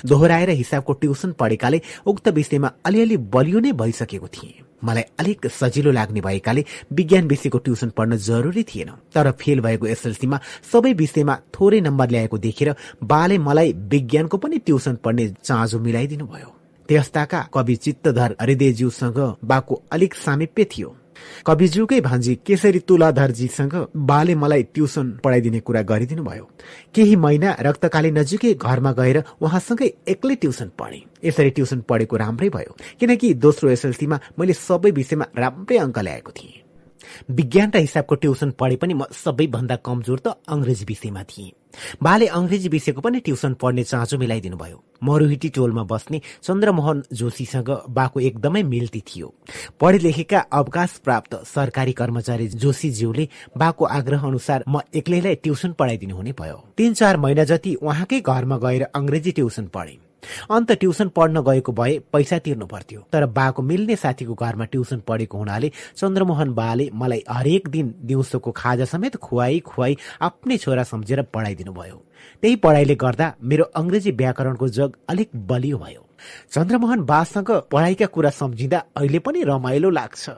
दोहोऱ्याएर हिसाबको ट्युसन पढेकाले उक्त विषयमा अलिअलि बलियो नै भइसकेको थिए। मलाई अलिक सजिलो लाग्ने भएकाले विज्ञान विषयको ट्युसन पढ्न जरुरी थिएन। तर फेल भएको एसएलसीमा सबै विषयमा थोरै नम्बर ल्याएको देखेर बाले मलाई विज्ञानको पनि ट्युसन पढ्ने चाँजो मिलाइदिनु भयो त्यस्ताका कवि चित्तधर हरिदेवज्यूसँग बाको अलिक सामिप्य थियो। कविज्यूकै भान्जी केसरी तुलाधरजीसँग बाले मलाई ट्युसन पढाइदिने कुरा गरिदिनु भयो केही महिना रक्तकाली नजिकै घरमा गएर उहाँसँगै एक्लै ट्युसन पढे। यसरी ट्युसन पढेको राम्रै भयो किनकि दोस्रो एसएलसीमा मैले सबै विषयमा राम्रै अङ्क ल्याएको थिएँ। विज्ञान र हिसाबको ट्युसन पढे पनि म सबैभन्दा कमजोर त अङ्ग्रेजी विषयमा थिएँ। बाले अङ्ग्रेजी विषयको पनि ट्युसन पढ्ने चाँचो मिलाइदिनु भयो मरुहिटी टोलमा बस्ने चन्द्रमोहन जोशीसँग बाको एकदमै मिल्ती थियो। पढे लेखेका अवकाश प्राप्त सरकारी कर्मचारी जोशीज्यूले बाको आग्रह अनुसार म एक्लैलाई ट्युसन पढाइदिनु हुने भयो। तीन चार महिना जति उहाँकै घरमा गएर अङ्ग्रेजी ट्युसन पढे। अन्त ट्युसन पढ्न गएको भए पैसा तिर्नु पर्थ्यो। तर बाको मिल्ने साथीको घरमा ट्युसन पढेको हुनाले चन्द्रमोहन बाले मलाई हरेक दिन दिउँसोको खाजा समेत खुवाई खुवाई आफ्नै छोरा सम्झेर पढाइदिनु भयो त्यही पढाइले गर्दा मेरो अङ्ग्रेजी व्याकरणको जग अलिक बलियो भयो। चन्द्रमोहन बासँग पढाइका कुरा सम्झिँदा अहिले पनि रमाइलो लाग्छ।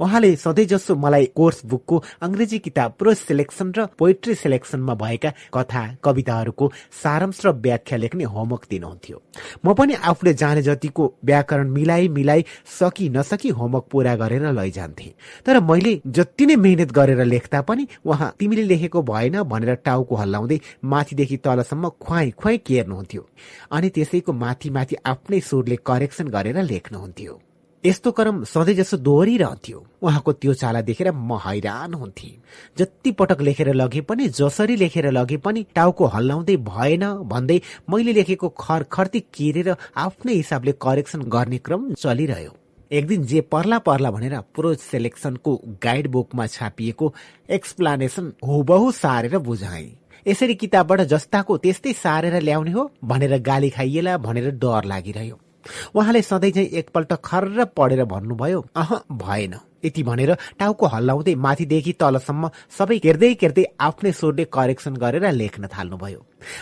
उहाँले सधैँ जसो मलाई कोर्स बुकको अङ्ग्रेजी किताब प्रो सेलेक्सन र पोइट्री सेलेक्सनमा भएका कथा कविताहरूको सारांश र व्याख्या लेख्ने होमवर्क दिनुहुन्थ्यो। म पनि आफूले जाने जतिको व्याकरण मिलाई मिलाई सकि नसकी होमवर्क पूरा गरेर लैजान्थे। तर मैले जति नै मेहनत गरेर लेख्दा पनि उहाँ तिमीले लेखेको भएन भनेर टाउको हल्लाउँदै माथिदेखि तलसम्म खुवाई खुवाई केर्नुहुन्थ्यो। अनि त्यसैको माथि माथि आफ्नै सुरले करेक्सन गरेर लेख्नुहुन्थ्यो। यस्तो क्रम सधैँ जसो दोहोरिरहन्थ्यो उहाँको त्यो चाला देखेर म हैरान हुन्थे। जति पटक लेखेर लगे पनि जसरी लेखेर लगे पनि टाउको हल्लाउँदै भएन भन्दै मैले लेखेको खर खर्ती केरेर आफ्नै हिसाबले करेक्सन गर्ने क्रम चलिरह्यो। एक दिन जे पर्ला पर्ला भनेर प्रो सेलेक्सनको गाइड बुकमा छापिएको एक्सप्लानेसन हुबहु सारेर बुझाएँ। यसरी किताबबाट जस्ताको त्यस्तै सारेर ल्याउने हो भनेर गाली खाइएला भनेर डर लागिरह्यो। उहाँले सधैँ चाहिँ एकपल्ट खर्र पढेर भन्नुभयो अह भएन। यति भनेर टाउको हल्लाउँदै माथिदेखि तलसम्म सबै केर्दै केर्दै आफ्नै स्वरले करेक्सन गरेर लेख्न थाल्नुभयो।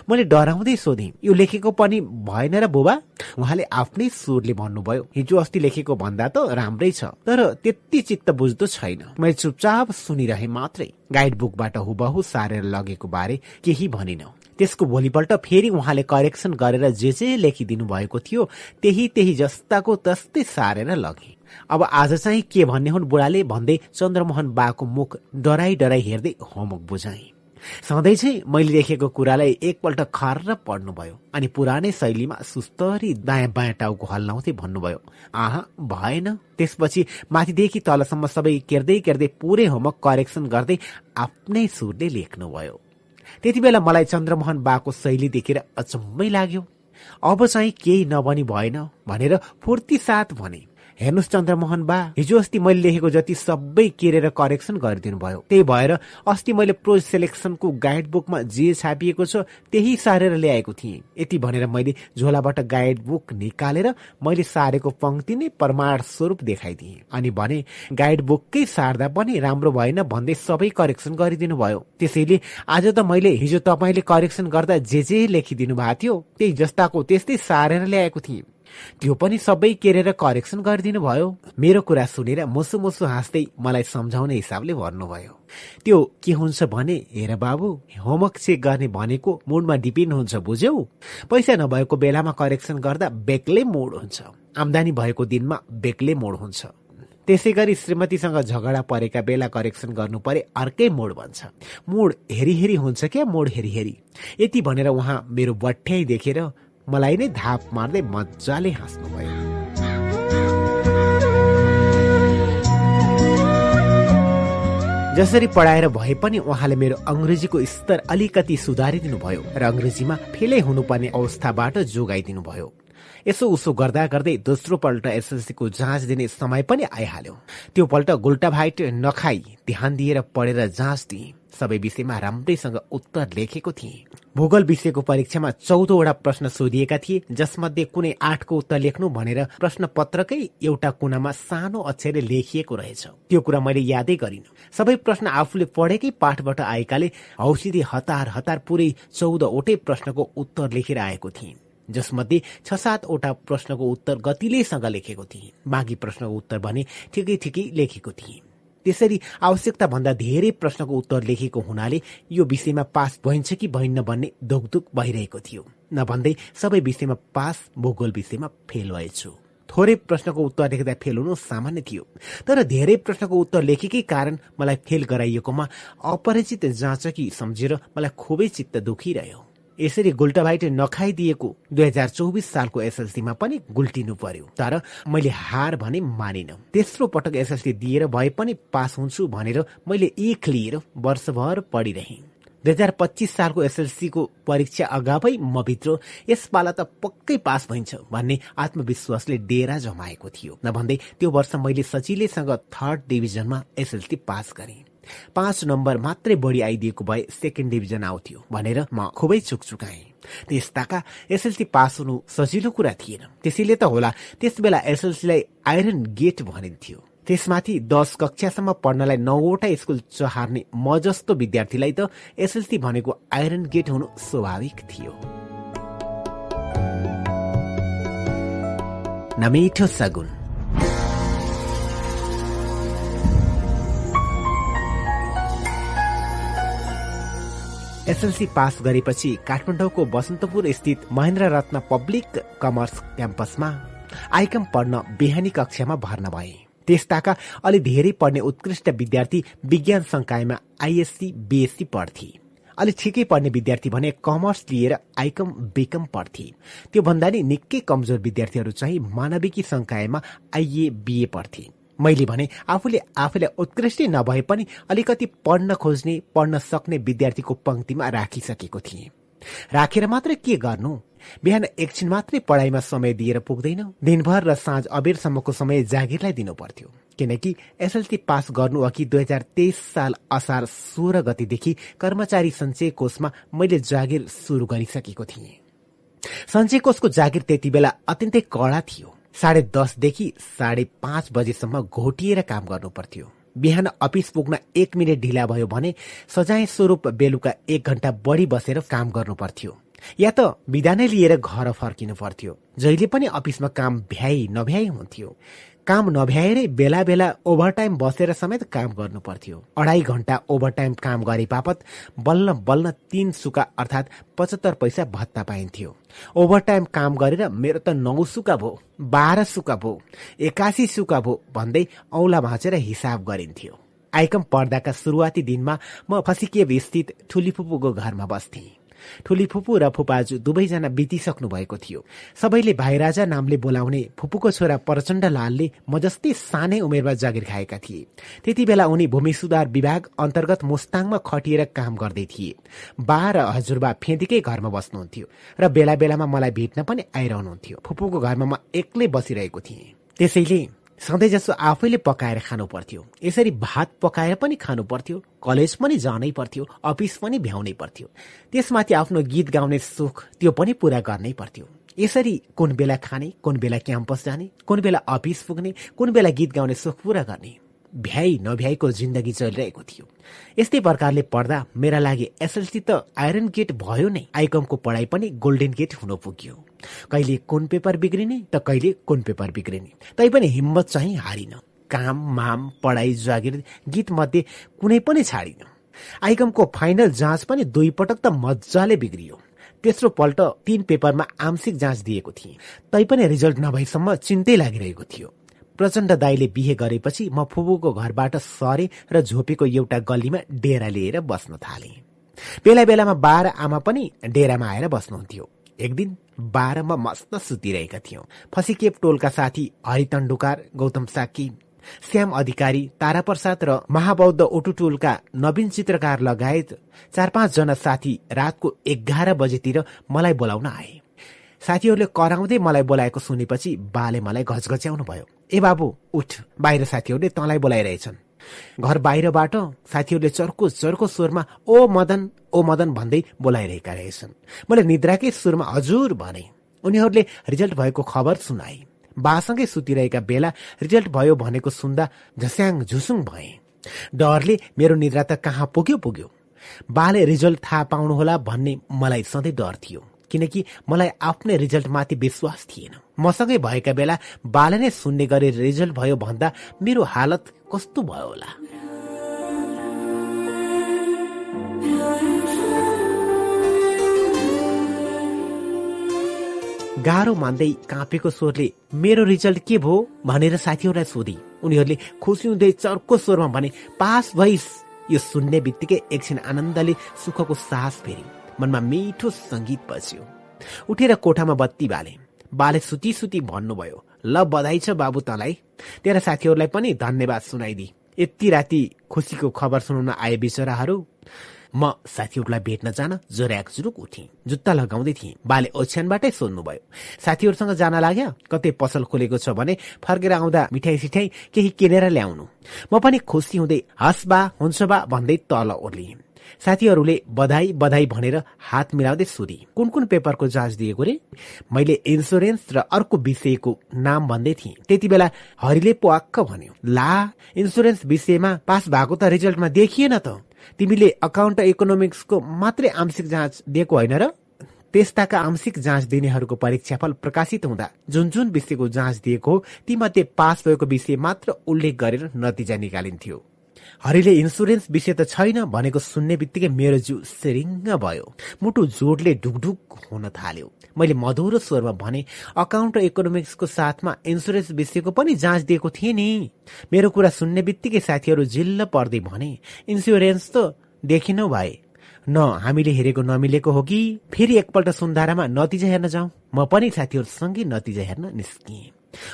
मैले डराउँदै सोधेँ यो लेखेको पनि भएन र बुबा? उहाँले आफ्नै स्वरले भन्नुभयो हिजो अस्ति लेखेको भन्दा त राम्रै छ तर त्यति चित्त बुझ्दो छैन। मैले चुपचाप सुनिरहे मात्रै। गाइड बुकबाट हुबहु सारेर लगेको बारे केही भनिन। त्यसको भोलिपल्ट फेरि उहाँले करेक्सन गरेर जे जे लेखिदिनु भएको थियो त्यही त्यही जस्ताको तस्तै सारेर लगे। अब आज चाहिँ के भन्ने हुन् बुढाले भन्दै चन्द्रमोहन बाको मुख डराई डराई हेर्दै होमवर्क बुझाए। सधैँ चाहिँ मैले लेखेको कुरालाई एकपल्ट खर पढ्नुभयो अनि पुरानै शैलीमा सुस्तरी दायाँ बायाँ टाउको हल्लाउँदै भन्नुभयो। आह भएन। त्यसपछि माथिदेखि तलसम्म सबै केर्दै केर्दै पुरै होमवर्क करेक्सन गर्दै आफ्नै सुरले लेख्नुभयो। त्यति बेला मलाई चन्द्रमोहन बाको शैली देखेर अचम्मै लाग्यो। अब चाहिँ केही नबनी भएन भनेर फुर्ती साथ भने। हेर्नुहोस् चन्द्रमोहन बा। हिजो अस्ति मैले लेखेको जति सबै केरेर करेक्सन गरिदिनु भयो। त्यही भएर अस्ति मैले प्रो सेलेक्सनको गाइड बुकमा जे छापिएको छ त्यही सारेर ल्याएको थिएँ। यति भनेर मैले झोलाबाट गाइड बुक निकालेर मैले सारेको पङ्क्ति नै प्रमाण स्वरूप देखाइदिएँ। अनि भने गाइड बुककै सार्दा पनि राम्रो भएन भन्दै सबै करेक्सन गरिदिनु भयो। त्यसैले आज त मैले हिजो तपाईँले करेक्सन गर्दा जे जे लेखिदिनु भएको थियो त्यही जस्ताको त्यस्तै सारेर ल्याएको थिएँ। त्यो पनि सबै केरेर करेक्सन गरिदिनु भयो मेरो कुरा सुनेर मुसु मुसु हाँस्दै मलाई सम्झाउने हिसाबले भन्नुभयो। त्यो के हुन्छ भने हेर बाबु होमवर्क चेक गर्ने भनेको मुडमा डिपेन्ड हुन्छ बुझ्यौ। पैसा नभएको बेलामा करेक्सन गर्दा बेग्लै मोड हुन्छ। आम्दानी भएको दिनमा बेग्लै मोड हुन्छ। त्यसै गरी श्रीमतीसँग झगडा परेका बेला करेक्सन गर्नु परे अर्कै मोड भन्छ। मोड हेरी हेरी हुन्छ क्या मोड हेरी हेरी यति भनेर उहाँ मेरो बठ्याइ देखेर मलाई नै धाप मार्दै मजाले हाँस्नुभयो जसरी पढाएर भए पनि उहाँले मेरो अङ्ग्रेजीको स्तर अलिकति सुधारिदिनु भयो र अङ्ग्रेजीमा फेलै हुनुपर्ने अवस्थाबाट जोगाइदिनु भयो यसो उसो गर्दा गर्दै दोस्रो पल्ट एसएलसीको जाँच दिने समय पनि आइहाल्यो। त्यो पल्ट गुल्टा भाइट नखाई ध्यान दिएर पढेर जाँच दिए। सबै विषयमा राम्रैसँग उत्तर लेखेको थिए। भूगोल विषयको परीक्षामा चौधवटा प्रश्न सोधिएका थिए जसमध्ये कुनै आठको उत्तर लेख्नु भनेर प्रश्न पत्रकै एउटा कुनामा सानो अक्षरले लेखिएको रहेछ। त्यो कुरा मैले यादै गरिनु। सबै प्रश्न आफूले पढेकै पाठबाट आएकाले हौसिदी हतार हतार पुरै चौधवटै प्रश्नको उत्तर लेखेर आएको थिएँ जसमध्ये छ सातवटा प्रश्नको उत्तर गतिलेसँग लेखेको थिएँ। बाँकी प्रश्नको उत्तर भने ठिकै ठिकै लेखेको थिएँ। त्यसरी आवश्यकता भन्दा धेरै प्रश्नको उत्तर लेखेको हुनाले यो विषयमा पास भइन्छ कि भइन्न भन्ने धुकधुक भइरहेको थियो। नभन्दै सबै विषयमा पास भूगोल विषयमा फेल भएछु। थोरै प्रश्नको उत्तर लेख्दा फेल हुनु सामान्य थियो। तर धेरै प्रश्नको उत्तर लेखेकै कारण मलाई फेल गराइएकोमा अपरिचित जाँचकी सम्झेर मलाई खुबै चित्त दुखिरह्यो। यसरी गुल्टाभाइट नखाइदिएको दुई हजार चौबिस सालको एसएलसीमा पनि गुल्टिनु पर्यो। तर मैले हार भने मानिन। तेस्रो पटक एसएलसी दिएर भए पनि पास हुन्छु भनेर मैले एक लिएर वर्षभर पढिरहेँ। दुई हजार पच्चिस सालको एसएलसीको परीक्षा अगावै म भित्र यसपाला त पक्कै पास भइन्छ भन्ने आत्मविश्वासले डेरा जमाएको थियो। नभन्दै त्यो वर्ष मैले सजिलैसँग थर्ड डिभिजनमा एसएलसी पास गरेँ। पाँच नम्बर मात्रै बढी आइदिएको भए सेकेन्ड डिभिजन आउँथ्यो भनेर म खुबै चुकचुकाएँ। त्यस्ताका एसएलसी पास हुनु सजिलो कुरा थिएन। त्यसैले त होला त्यस बेला एसएलसीलाई आइरन गेट भनिन्थ्यो। त्यसमाथि दस कक्षासम्म पढ्नलाई नौवटा स्कुल चहार्ने म जस्तो विद्यार्थीलाई त एसएलसी भनेको आइरन गेट हुनु स्वाभाविक थियो। नमिठो सगुन। एसएलसी पास गरेपछि काठमाडौँको बसन्तपुर स्थित महेन्द्र रत्न पब्लिक कमर्स क्याम्पसमा आइकम पढ्न बिहानी कक्षामा भर्ना भए। त्यसताका अलि धेरै पढ्ने उत्कृष्ट विद्यार्थी विज्ञान संकायमा आइएससी बिएससी पढ्थे। अलि ठिकै पढ्ने विद्यार्थी भने कमर्स लिएर आइकम बेकम पढ्थे। त्योभन्दा नि निकै कमजोर विद्यार्थीहरू चाहिँ मानविकी संकायमा आइए बिए पढ्थे। मैले भने आफूले आफूलाई उत्कृष्टै नभए पनि अलिकति पढ्न खोज्ने पढ्न सक्ने विद्यार्थीको पंक्तिमा राखिसकेको थिएँ। राखेर मात्र के गर्नु? बिहान एकछिन मात्रै पढाइमा समय दिएर पुग्दैन। दिनभर र साँझ अबेरसम्मको समय जागिरलाई दिनु पर्थ्यो किनकि एसएलसी पास गर्नु अघि दुई हजार तेइस साल असार सोह्र गतिदेखि कर्मचारी सञ्चय कोषमा मैले जागिर सुरु गरिसकेको थिएँ। सञ्चय कोषको जागिर त्यति बेला अत्यन्तै कडा थियो। साढे दसदेखि साढे पाँच बजेसम्म घोटिएर काम गर्नु पर्थ्यो। बिहान अफिस पुग्न एक मिनट ढिला भयो भने सजाय स्वरूप बेलुका एक घण्टा बढी बसेर काम गर्नु पर्थ्यो। या त बिदा नै लिएर घर फर्किनु पर्थ्यो। जहिले पनि अफिसमा काम भ्याइ नभ्याइ हुन्थ्यो। काम नभ्याएरै बेला बेला ओभरटाइम बसेर समेत काम गर्नु पर्थ्यो। अढाई घण्टा ओभरटाइम काम गरे बापत बल्ल बल्ल तीन सुका अर्थात् पचहत्तर पैसा भत्ता पाइन्थ्यो। ओभरटाइम काम गरेर मेरो त नौ सुका भो बाह्र सुका भो एकासी सुका भो भन्दै औला भाँचेर हिसाब गरिन्थ्यो। आइकम पढ्दाका सुरुवाती दिनमा म फसिकिएब स्थित ठुली फुपूको घरमा बस्थेँ। ठुली फुपू र फुपाजु दुवैजना बितिसक्नु भएको थियो। सबैले भाइराजा नामले बोलाउने फुपूको छोरा प्रचण्ड लालले म जस्तै सानै उमेरमा जागिर खाएका थिए। त्यति बेला उनी भूमि सुधार विभाग अन्तर्गत मुस्ताङमा खटिएर काम गर्दै थिए। बा र हजुरबा फेदिकै घरमा बस्नुहुन्थ्यो र बेला बेलामा मलाई भेट्न पनि आइरहनुहुन्थ्यो। फुपूको घरमा म एक्लै बसिरहेको थिएँ। त्यसैले सधैँ जसो आफैले पकाएर खानु पर्थ्यो। यसरी भात पकाएर पनि खानु पर्थ्यो कलेज पनि जानै पर्थ्यो अफिस पनि भ्याउनै पर्थ्यो। त्यसमाथि आफ्नो गीत गाउने सुख त्यो पनि पूरा गर्नै पर्थ्यो। यसरी कुन बेला खाने कुन बेला क्याम्पस जाने कुन बेला अफिस पुग्ने कुन बेला गीत गाउने सुख पूरा गर्ने। भ्याइ नभ्याइको जिन्दगी चलिरहेको थियो। यस्तै प्रकारले पढ्दा मेरा लागि एसएलसी त आइरन गेट भयो नै। आइकमको पढाइ पनि गोल्डन गेट हुन पुग्यो। कहिले कुन पेपर बिग्रिने त कहिले कुन पेपर बिग्रिने। तैपनि हिम्मत चाहिँ हारिन। काम माम पढाइ जागिर गीत मध्ये कुनै पनि छाडिन। आइकमको फाइनल जाँच पनि दुई पटक त मजाले बिग्रियो। तेस्रो पल्ट तीन पेपरमा आंशिक जाँच दिएको थिएँ। तैपनि रिजल्ट नभएसम्म चिन्तै लागिरहेको थियो। प्रचण्ड दाईले बिहे गरेपछि म फुबुको घरबाट सरे र झोपेको एउटा गल्लीमा डेरा लिएर बस्न थाले। बेला बेलामा बाह्र आमा पनि डेरामा आएर बस्नुहुन्थ्यो। एक दिन बाह्रमा मस्त सुतिरहेका थियौं। फसिकेप टोलका साथी हरितण्डुकार गौतम साकी श्याम अधिकारी ताराप्रसाद र महाबौद्ध ओटुटोलका नवीन चित्रकार लगायत चार पाँचजना साथी रातको एघार बजेतिर मलाई बोलाउन आए। साथीहरूले कराउँदै मलाई बोलाएको सुनेपछि बाले मलाई घचघच्याउनु भयो। ए बाबु उठ बाहिर साथीहरूले तँलाई बोलाइरहेछन्। घर बाहिरबाट साथीहरूले चर्को चर्को स्वरमा ओ मदन ओ मदन भन्दै बोलाइरहेका रहेछन्। मैले निद्राकै सुरमा हजुर भने। उनीहरूले रिजल्ट भएको खबर सुनाए। बासँगै सुतिरहेका बेला रिजल्ट भयो भनेको सुन्दा झस्याङ झुसुङ भए। डरले मेरो निद्रा त कहाँ पुग्यो पुग्यो? बाले रिजल्ट थाहा पाउनुहोला भन्ने मलाई सधैँ डर थियो। किनकि मलाई आफ्नै रिजल्टमाथि विश्वास थिएन। मसँगै भएका बेला बाले नै सुन्ने गरी रिजल्ट भयो भन्दा मेरो हालत कस्तो भयो होला? गाह्रो मान्दै काँपेको स्वरले मेरो रिजल्ट के भयो? भनेर साथीहरूलाई सोधे। उनीहरूले खुसी हुँदै चर्को स्वरमा भने पास भइस। यो सुन्ने बित्तिकै एकछिन आनन्दले सुखको सास फेरि मनमा मिठो सङ्गीत बज्यो। उठेर कोठामा बत्ती बाले। बाले सुती सुती भन्नुभयो ल बधाई छ बाबु तलाई। तेरा साथीहरूलाई पनि धन्यवाद सुनाइदिए यति राति खुसीको खबर सुनाउन आए बिचराहरू। म साथीहरूलाई भेट्न जान जोर्याक जुरुक उठेँ। जुत्ता लगाउँदै थिएँ। बाले ओछ्यानबाटै सोध्नुभयो साथीहरूसँग जान लाग्यो? कतै पसल खोलेको छ भने फर्केर आउँदा मिठाई सिठाई केही किनेर ल्याउनु। म पनि खुसी हुँदै हस् बा हुन्छ बा भन्दै तल ओर्लिएँ। साथीहरूले बधाई बधाई भनेर हात मिलाउँदै सोधे कुन कुन पेपरको जाँच दिएको रे? मैले इन्सुरेन्स र अर्को विषयको नाम भन्दै थिएँ। त्यति बेला हरिले पोक्क भन्यो ला इन्सुरेन्स विषयमा पास भएको त रिजल्टमा देखिएन त। तिमीले अकाउन्ट इकोनोमिक्सको मात्रै आंशिक जाँच दिएको होइन र? त्यस्ताका आंशिक जाँच दिनेहरूको परीक्षाफल प्रकाशित हुँदा जुन जुन विषयको जाँच दिएको तीमध्ये पास भएको विषय मात्र उल्लेख गरेर नतिजा निकालिन्थ्यो। हरिले इन्सुरेन्स विषय त छैन भनेको सुन्ने बित्तिकै मेरो जिउ सिरिङ्ग भयो। मुटु जोडले ढुकढुक हुन थाल्यो। मैले मधुरो स्वरमा भने अकाउन्ट र इकोनोमिक्सको साथमा इन्सुरेन्स विषयको पनि जाँच दिएको थिएँ नि। मेरो कुरा सुन्ने बित्तिकै साथीहरू जिल्ल पर्दै भने इन्सुरेन्स त देखिनौ भए न हामीले हेरेको नमिलेको हो कि? फेरि एकपल्ट सुन्धारामा नतिजा हेर्न जाउँ। म पनि साथीहरूसँगै नतिजा हेर्न निस्किएँ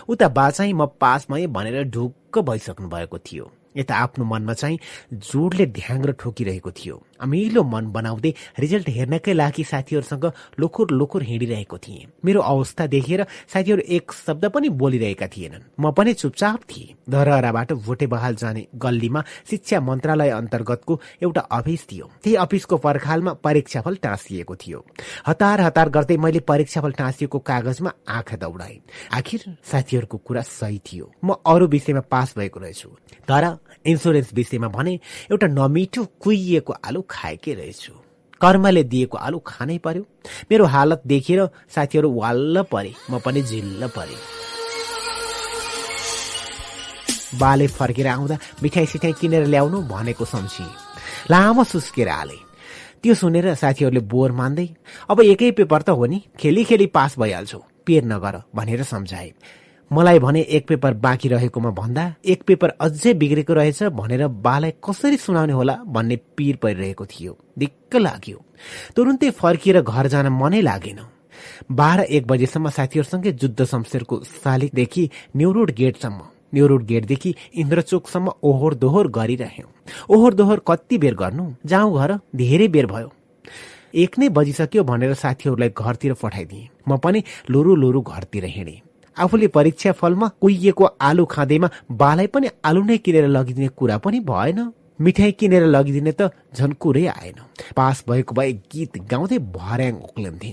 उता बाचाइ म पास भएँ भनेर ढुक्क भइसक्नु भएको थियो। यता आफ्नो मनमा चाहिँ जोडले ध्याङ्ग्र ठोकिरहेको थियो। अमिलो मन बनाउँदै रिजल्ट हेर्नकै लागि साथीहरूसँग लोखुर लोखुर हिँडिरहेको थिएँ। मेरो अवस्था देखेर साथीहरू एक शब्द पनि बोलिरहेका थिएनन्। म पनि चुपचाप थिएँ। धरहराबाट भोटे बहाल जाने गल्लीमा शिक्षा मन्त्रालय अन्तर्गतको एउटा अफिस थियो। त्यही अफिसको पर्खालमा परीक्षाफल टाँसिएको थियो। हतार हतार गर्दै मैले परीक्षाफल टाँसिएको कागजमा आँखा दौडाएँ। आखिर साथीहरूको कुरा सही थियो। म अरू विषयमा पास भएको रहेछु। तर इन्सुरेन्स विषयमा भने एउटा नमिठो कुहिएको आलु खाएकै रहेछु। कर्मले दिएको आलु खानै पर्यो। मेरो हालत देखेर साथीहरू वाल्ल परे म पनि झिल्ल परे। बाले फर्केर आउँदा मिठाई सिठाई किनेर ल्याउनु भनेको सम्झिए। लामो सुस्केर हाले। त्यो सुनेर साथीहरूले बोर मान्दै अब एकै पेपर त हो नि खेली खेली पास भइहाल्छु पेर नगर भनेर सम्झाए। मलाई भने एक पेपर बाँकी रहेकोमा भन्दा एक पेपर अझै बिग्रेको रहेछ भनेर बालाई कसरी सुनाउने होला भन्ने पीर परिरहेको थियो। दिक्क लाग्यो। तुरुन्तै फर्किएर घर जान मनै लागेन। बाह्र एक बजेसम्म साथीहरूसँगै जुद्ध शमशेरको सालिकदेखि न्युरोड गेटसम्म। न्युरोड गेटदेखि इन्द्रचोकसम्म ओहोर दोहोर गरिरह्यौँ। ओहोर दोहोर कति बेर गर्नु? जाउँ घर धेरै बेर भयो। एक नै बजिसक्यो भनेर साथीहरूलाई घरतिर पठाइदिएँ। म पनि लुरु लुरु घरतिर हिँडेँ। आफूले परीक्षा फलमा कुहिएको आलु खाँदैमा बालाई पनि आलु नै किनेर लगिदिने कुरा पनि भएन। मिठाई किनेर लगिदिने त झन् कुरै आएन। पास भएको भए गीत गाउँदै भर्याङ उक्लन्थे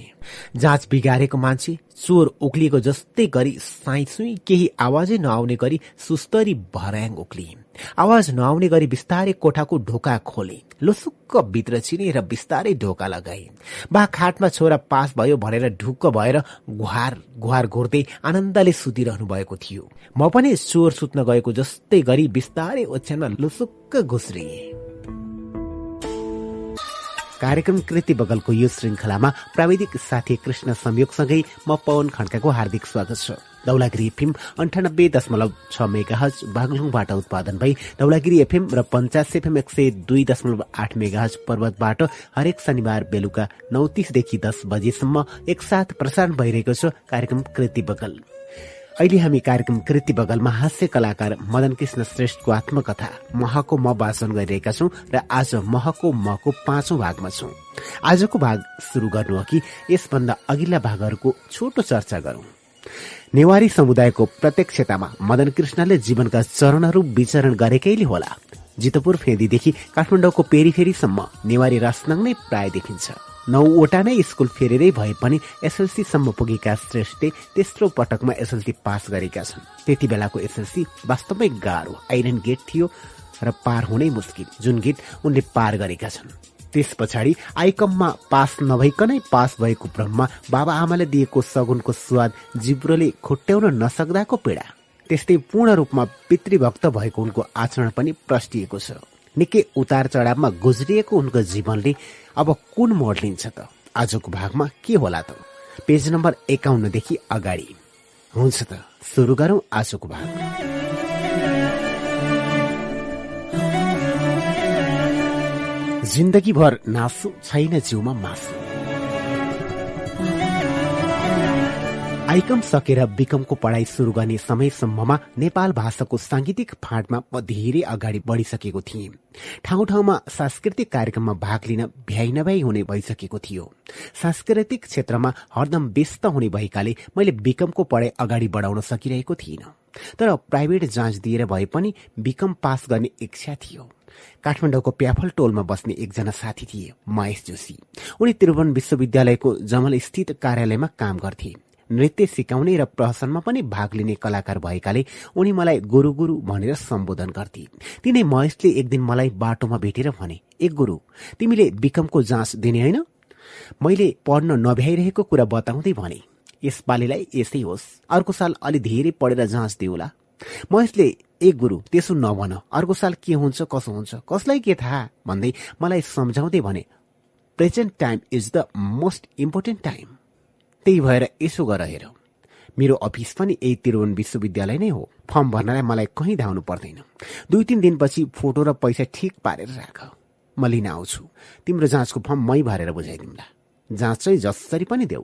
जाँच बिगारेको मान्छे चोर उक्लिएको जस्तै गरी साइसुई केही आवाजै नआउने गरी सुस्तरी भर्याङ उक्लिए। आवाज नआउने गरी बिस्तारै कोठाको ढोका खोले। लुसुक्क भित्र छिने र बिस्तारै ढोका लगाए। बा खाटमा छोरा पास भयो भनेर ढुक्क भएर गुहार गुहार घोर्दै आनन्दले सुतिरहनु भएको थियो। म पनि चोर सुत्न गएको जस्तै गरी बिस्तारै ओछ्यानमा लुसुक्क घुस्रिए। कार्यक्रम कृति बगलको यो श्रृङ्खलामा प्राविधिक साथी कृष्ण संयोगसँगै म पवन खड्काको हार्दिक स्वागत छ। दौलागिरी एफएम अन्ठानब्बे दशमलव छ मेगा हज बागलुङबाट उत्पादन भई दौलागिरी एफएम र पञ्चास एफएम एक सय दुई दशमलव आठ मेगा हज पर्वतबाट हरेक शनिबार बेलुका नौ तीसदेखि दस बजेसम्म एकसाथ प्रसारण भइरहेको छ कार्यक्रम कृति बगल। अहिले हामी कार्यक्रम कृति बगलमा हास्य कलाकार मदन कृष्ण श्रेष्ठको आत्मकथा महको म वाचन गरिरहेका छौँ र आज महको मको पाँचौं भागमा छौँ। आजको भाग सुरु गर्नु अघि यसभन्दा अघिल्ला भागहरूको छोटो चर्चा गरौं। नेवारी समुदायको प्रत्यक्षतामा मदन कृष्णले जीवनका चरणहरू विचरण गरेकैले होला। जितपुर फेदीदेखि काठमाडौँको पेरिफेरीसम्म नेवारी रासनङ नै प्राय देखिन्छ। नौवटा नै स्कुल फेरेरै भए पनि एसएलसीसम्म पुगेका श्रेष्ठले तेस्रो पटकमा एसएलसी पास गरेका छन्। त्यति बेलाको एसएलसी वास्तवमै गाह्रो आइरन गेट थियो र पार हुनै मुस्किल। जुन गेट उनले पार गरेका छन्। त्यस पछाडि आइकममा पास नभइकनै पास भएको भ्रममा बाबा आमाले दिएको सगुनको स्वाद जिब्रोले खुट्याउन नसक्दाको पीडा। त्यस्तै पूर्ण रूपमा पितृभक्त भएको उनको आचरण पनि प्रष्टिएको छ। निकै उतार चढावमा गुज्रिएको उनको जीवनले अब कुन मोड लिन्छ त? आजको भागमा के होला त? पेज नम्बर एकाउन्नदेखि अगाडि। हुन्छ त सुरु गरौं आजको भाग जिन्दगीभर नासु छैन जिउमा मासु। आइकम सकेर बिकमको पढाइ सुरु गर्ने समयसम्ममा नेपाल भाषाको सांगीतिक फाँटमा म धेरै अगाडि बढिसकेको थिएँ। ठाउँ ठाउँमा सांस्कृतिक कार्यक्रममा भाग लिन भ्याइ नभ्याइ हुने भइसकेको थियो। सांस्कृतिक क्षेत्रमा हरदम व्यस्त हुने भएकाले मैले बिकमको पढाइ अगाडि बढाउन सकिरहेको थिइनँ। तर प्राइभेट जाँच दिएर भए पनि बिकम पास गर्ने इच्छा थियो। काठमाडौँको प्याफल टोलमा बस्ने एकजना साथी थिए महेश जोशी। उनी त्रिभुवन विश्वविद्यालयको जमल स्थित कार्यालयमा काम गर्थे। नृत्य सिकाउने र प्रहसनमा पनि भाग लिने कलाकार भएकाले उनी मलाई गुरु गुरु भनेर सम्बोधन गर्थे। तिनै महेशले एक दिन मलाई बाटोमा भेटेर भने एक गुरु तिमीले विक्रमको जाँच दिने होइन? मैले पढ्न नभ्याइरहेको कुरा बताउँदै भने यसपालिलाई यसै होस्। अर्को साल अलि धेरै पढेर जाँच दिउला। महेशले एक गुरु त्यसो नभन। अर्को साल के हुन्छ कसो हुन्छ कसलाई के थाहा? भन्दै मलाई सम्झाउँदै भने present time is the most important time. त्यही भएर यसो गर हेर। मेरो अफिस पनि यही त्रिभुवन विश्वविद्यालय नै हो। फर्म भर्नलाई मलाई कहीँ धाउनु पर्दैन। दुई तिन दिनपछि फोटो र पैसा ठिक पारेर राख। म लिन आउँछु। तिम्रो जाँचको फर्म मै भरेर बुझाइदिउँला। जाँच चाहिँ जसरी पनि देऊ।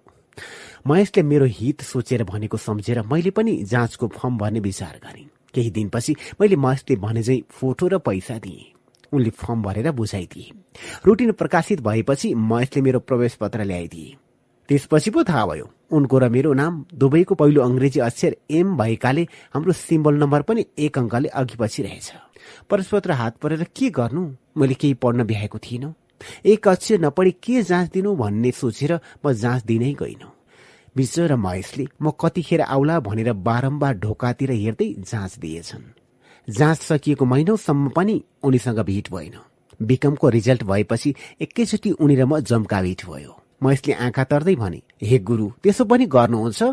महेशले मेरो हित सोचेर भनेको सम्झेर मैले पनि जाँचको फर्म भर्ने विचार गरेँ। केही दिनपछि मैले महेशले भने चाहिँ फोटो र पैसा दिएँ। उनले फर्म भरेर बुझाइदिए। रुटिन प्रकाशित भएपछि महेशले मेरो प्रवेश पत्र ल्याइदिए। त्यसपछि पो थाहा भयो उनको र मेरो नाम दुवैको पहिलो अङ्ग्रेजी अक्षर एम भएकाले हाम्रो सिम्बल नम्बर पनि एक अङ्कले अघि पछि रहेछ। परस्पत्र हात परेर के गर्नु? मैले केही पढ्न भ्याएको थिइनँ। एक अक्षर नपढी के जाँच दिनु भन्ने सोचेर म जाँच दिनै गइनँ। विजय र महेशले म कतिखेर आउला भनेर बारम्बार ढोकातिर हेर्दै जाँच दिएछन्। जाँच सकिएको महिनौसम्म पनि उनीसँग भेट भएन। बिकमको रिजल्ट भएपछि एकैचोटि उनी र म जम्का भेट भयो। म यसले आँखा तर्दै भने हे गुरु त्यसो पनि गर्नुहुन्छ?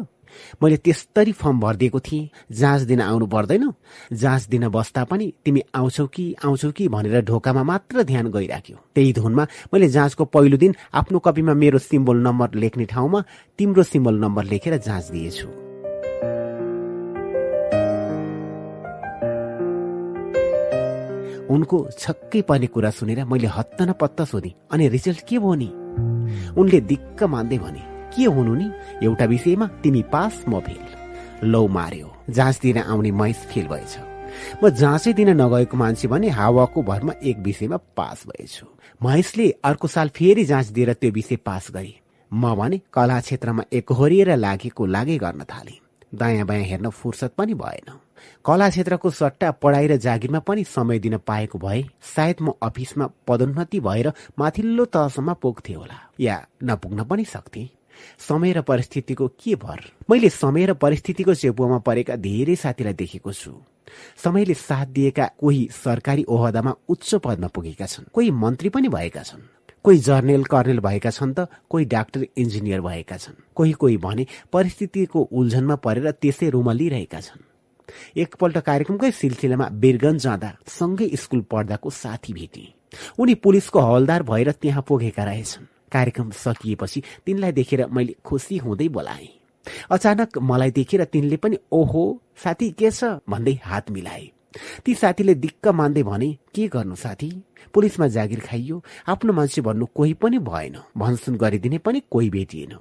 मैले त्यस्तरी फर्म भरिदिएको थिएँ। जाँच दिन आउनु पर्दैन। जाँच दिन बस्दा पनि तिमी आउँछौ कि आउँछौ कि भनेर ढोकामा मात्र ध्यान गइराख्यो। त्यही धुनमा मैले जाँचको पहिलो दिन आफ्नो कपीमा मेरो सिम्बल नम्बर लेख्ने ठाउँमा तिम्रो सिम्बल नम्बर लेखेर जाँच दिएछु। उनको छक्कै पर्ने कुरा सुनेर मैले हत्त न पत्त सोधेँ। अनि रिजल्ट के भयो नि? उनले दिक्क मान्दै भने के हुनु नि? एउटा विषयमा तिमी पास म फेल। लौ मार्यो जाँच दिन आउने महेश फेल भएछ। म जाँचै दिन नगएको मान्छे भने हावाको भरमा एक विषयमा पास भएछु। महेशले अर्को साल फेरि जाँच दिएर त्यो विषय पास गरे। म भने कला क्षेत्रमा एकहोरिएर लागेको लागे गर्न थाले। दायाँ बायाँ हेर्न फुर्सद पनि भएन। कला क्षेत्रको सट्टा पढाइ र जागिरमा पनि समय दिन पाएको भए सायद म अफिसमा पदोन्नति भएर माथिल्लो तहसम्म पुग्थे होला या नपुग्न पनि सक्थे। समय र परिस्थितिको के भर? मैले समय र परिस्थितिको चेपुवामा परेका धेरै साथीलाई देखेको छु। समयले साथ दिएका कोही सरकारी ओहदामा उच्च पदमा पुगेका छन्। कोही मन्त्री पनि भएका छन्। कोही जर्नेल कर्नेल भएका छन् त कोही डाक्टर इन्जिनियर भएका छन्। कोही कोही भने परिस्थितिको उल्झनमा परेर त्यसै रुमलिरहेका छन्। एकपल्ट कार्यक्रमकै सिलसिलामा बिरगञ्ज जाँदा सँगै स्कुल पढ्दाको साथी भेटे। उनी पुलिसको हवलदार भएर त्यहाँ पुगेका रहेछन्। कार्यक्रम सकिएपछि तिनलाई देखेर मैले खुसी हुँदै बोलाएँ। अचानक मलाई देखेर तिनले पनि ओहो साथी के छ? भन्दै हात मिलाए। ती साथीले दिक्क मान्दै भने के गर्नु साथी? पुलिसमा जागिर खाइयो। आफ्नो मान्छे भन्नु कोही पनि भएन। भनसुन गरिदिने पनि कोही भेटिएन।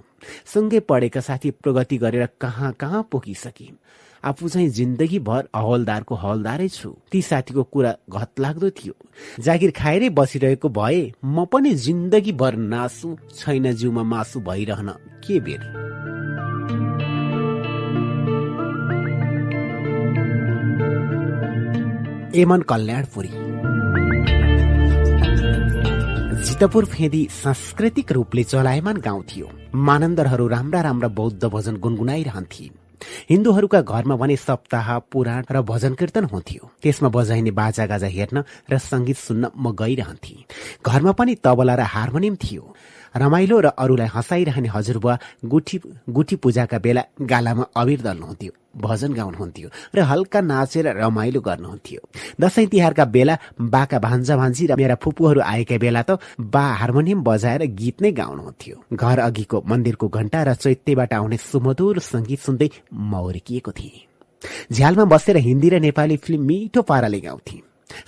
सँगै पढेका साथी प्रगति गरेर कहाँ कहाँ पुगिसके? आफू चाहिँ जिन्दगीभर हवलदारको हवलदारै छु। ती साथीको कुरा घत लाग्दो थियो। जागिर खाएरै बसिरहेको भए म पनि जिन्दगीभर नासु छैन जिउमा मासु भइरहन। के बेर? एमन कल्याणपुरी। जितपुर फेदी सांस्कृतिक रूपले चलायमान गाउँ थियो। मानन्दरहरू राम्रा राम्रा बौद्ध भजन गुनगुनाइरहन्थे हिन्दूहरूका घरमा भने सप्ताह पुराण र भजन कीर्तन हुन्थ्यो। त्यसमा बजाइने बाजा गाजा हेर्न र संगीत सुन्न म गइरहन्थे। घरमा पनि तबला र हार्मोनियम थियो। रमाइलो र अरूलाई हँसाइरहने हजुरबुवा गुठी गुठी पूजाका बेला गालामा अबिर दल्नुहुन्थ्यो भजन गाउनुहुन्थ्यो र हल्का नाचेर रमाइलो गर्नुहुन्थ्यो। दसैँ तिहारका बेला बाका भान्जा भान्जी र मेरा फुपूहरू आएका बेला त बा हार्मोनियम बजाएर गीत नै गाउनुहुन्थ्यो। घर अघिको मन्दिरको घण्टा र चैत्यबाट आउने सुमधुर सङ्गीत सुन्दै मौरिकिएको थिए। झ्यालमा बसेर हिन्दी र नेपाली फिल्म मिठो पाराले गाउँथे।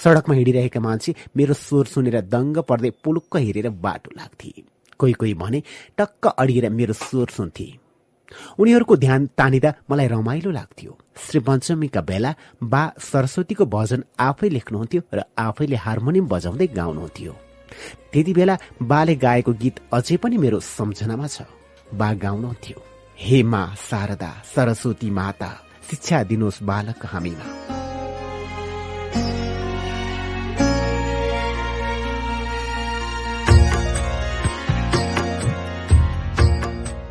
सडकमा हिँडिरहेका मान्छे मेरो स्वर सुनेर दङ्ग पर्दै पुलुक्क हेरेर बाटो लाग्थे। कोही कोही भने टक्क अडिएर मेरो स्वर सुन्थे। उनीहरूको ध्यान तानिँदा मलाई रमाइलो लाग्थ्यो। श्री पञ्चमीका बेला बा सरस्वतीको भजन आफै लेख्नुहुन्थ्यो र आफैले हार्मोनियम बजाउँदै गाउनुहुन्थ्यो। त्यति बेला बाले गाएको गीत अझै पनि मेरो सम्झनामा छ। बा गाउनुहुन्थ्यो हे मा शारदा सरस्वती माता शिक्षा दिनुहोस् बालक हामीमा।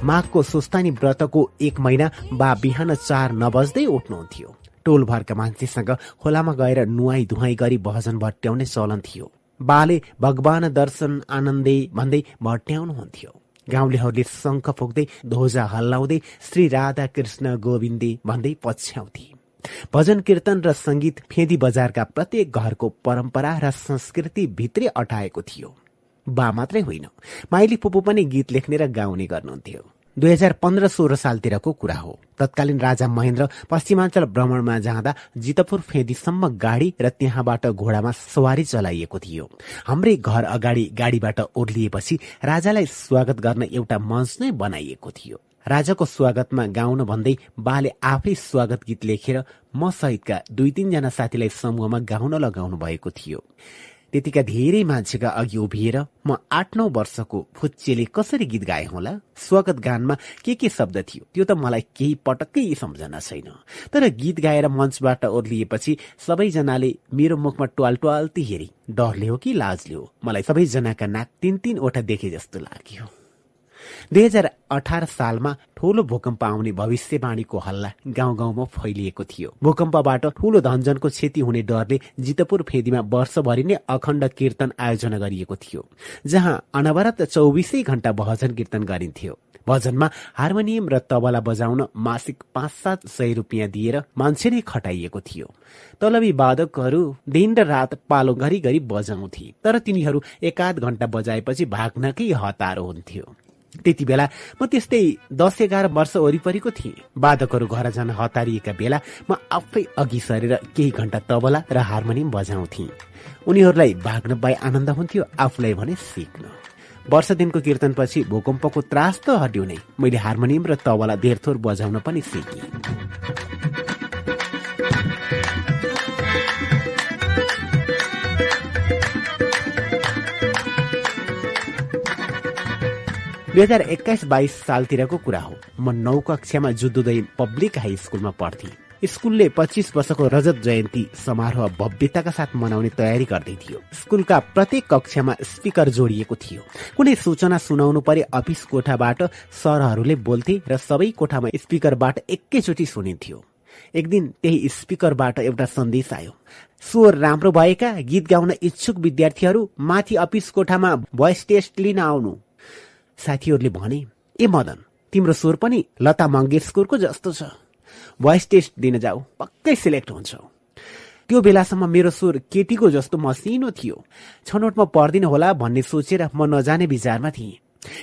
माघको सुस्तानी व्रतको एक महिना बा बिहान चार नबज्दै उठ्नुहुन्थ्यो। टोलभरका मान्छेसँग खोलामा गएर नुहाई धुवाई गरी भजन भट्ट्याउने चलन थियो। बाले भगवान दर्शन आनन्दै भन्दै भट्ट्याउनुहुन्थ्यो। गाउँलेहरूले शङ्ख फोक्दै ध्वजा हल्लाउँदै श्री राधा कृष्ण गोविन्दे भन्दै पछ्याउँथे। भजन कीर्तन र संगीत फेदी बजारका प्रत्येक घरको परम्परा र संस्कृति भित्रै अटाएको थियो। बा मात्रै होइन माइली पुपु पनि गीत लेख्ने र गाउने गर्नुहुन्थ्यो। दुई हजार पन्ध्र सोह्र सालतिरको कुरा हो। तत्कालीन राजा महेन्द्र पश्चिमाञ्चल भ्रमणमा जाँदा जितपुर फेदीसम्म गाडी र त्यहाँबाट घोडामा सवारी चलाइएको थियो। हाम्रै घर अगाडि गाडीबाट ओर्लिएपछि राजालाई स्वागत गर्न एउटा मञ्च नै बनाइएको थियो। राजाको स्वागतमा गाउन भन्दै बाले आफै स्वागत गीत लेखेर म सहितका दुई तीनजना साथीलाई समूहमा गाउन लगाउनु भएको थियो। त्यतिका धेरै मान्छेका अघि उभिएर म आठ नौ वर्षको फुच्चेले कसरी गीत गाए होला? स्वागत गानमा के के शब्द थियो? त्यो त मलाई केही पटक्कै सम्झना छैन। तर गीत गाएर मञ्चबाट ओर्लिएपछि सबैजनाले मेरो मुखमा ट्वाल ट्वाल्ती हेरी डरले हो कि लाजले हो? मलाई सबैजनाका नाक तिन तिनवटा देखे जस्तो लाग्यो। दुई हजार अठार सालमा ठूलो भूकम्प आउने भविष्यवाणीको हल्ला गाउँ गाउँमा फैलिएको थियो। भूकम्पबाट ठूलो धनजनको क्षति हुने डरले जितपुर फेदीमा वर्षभरि नै अखण्ड कीर्तन आयोजना गरिएको थियो जहाँ अनवरत चौबिसै घण्टा भजन कीर्तन गरिन्थ्यो। भजनमा हार्मोनियम र तबला बजाउन मासिक पाँच सात सय रुपियाँ दिएर मान्छे नै खटाइएको थियो। तलबी वादकहरू दिन र रात पालो घरिघरि बजाउँथे तर तिनीहरू एकाध घण्टा बजाएपछि भाग्नकै हतारो हुन्थ्यो। त्यति बेला म त्यस्तै दस एघार वर्ष वरिपरिको थिएँ। वादकहरू घर जान हतारिएका बेला म आफै अघि सरेर केही घण्टा तबला र हार्मोनियम बजाउँथे। उनीहरूलाई भाग्न पाए आनन्द हुन्थ्यो आफूलाई भने सिक्न। वर्ष दिनको कीर्तनपछि भूकम्पको त्रास त हट्यो नै। मैले हार्मोनियम र तबला धेरथोर बजाउन पनि सिकेँ। दुई हजार एक्काइस बाइस सालतिरको कुरा हो। म नौ कक्षामा जुद्धोदय पब्लिक हाई स्कुलमा पढ्थे। स्कुलले पच्चिस वर्षको रजत जयन्ती समारोह भव्यताका साथ मनाउने तयारी गर्दै थियो। स्कुलका प्रत्येक कक्षामा स्पिकर जोडिएको थियो। कुनै सूचना सुनाउनु परे अफिस कोठाबाट सरहरूले बोल्थे र सबै कोठामा स्पिकरबाट एकैचोटि सुनिन्थ्यो। एक दिन त्यही स्पिकरबाट एउटा सन्देश आयो। स्वर राम्रो भएका गीत गाउन इच्छुक विद्यार्थीहरू माथि अफिस कोठामा भोइस टेस्ट लिन आउनु। साथीहरूले भने ए मदन तिम्रो स्वर पनि लता मङ्गेशकरको जस्तो छ। भोइस टेस्ट दिन जाऊ पक्कै सिलेक्ट हुन्छौ। त्यो बेलासम्म मेरो स्वर केटीको जस्तो मसिनो थियो। छनौटमा पर्दिन होला भन्ने सोचेर म नजाने विचारमा थिएँ।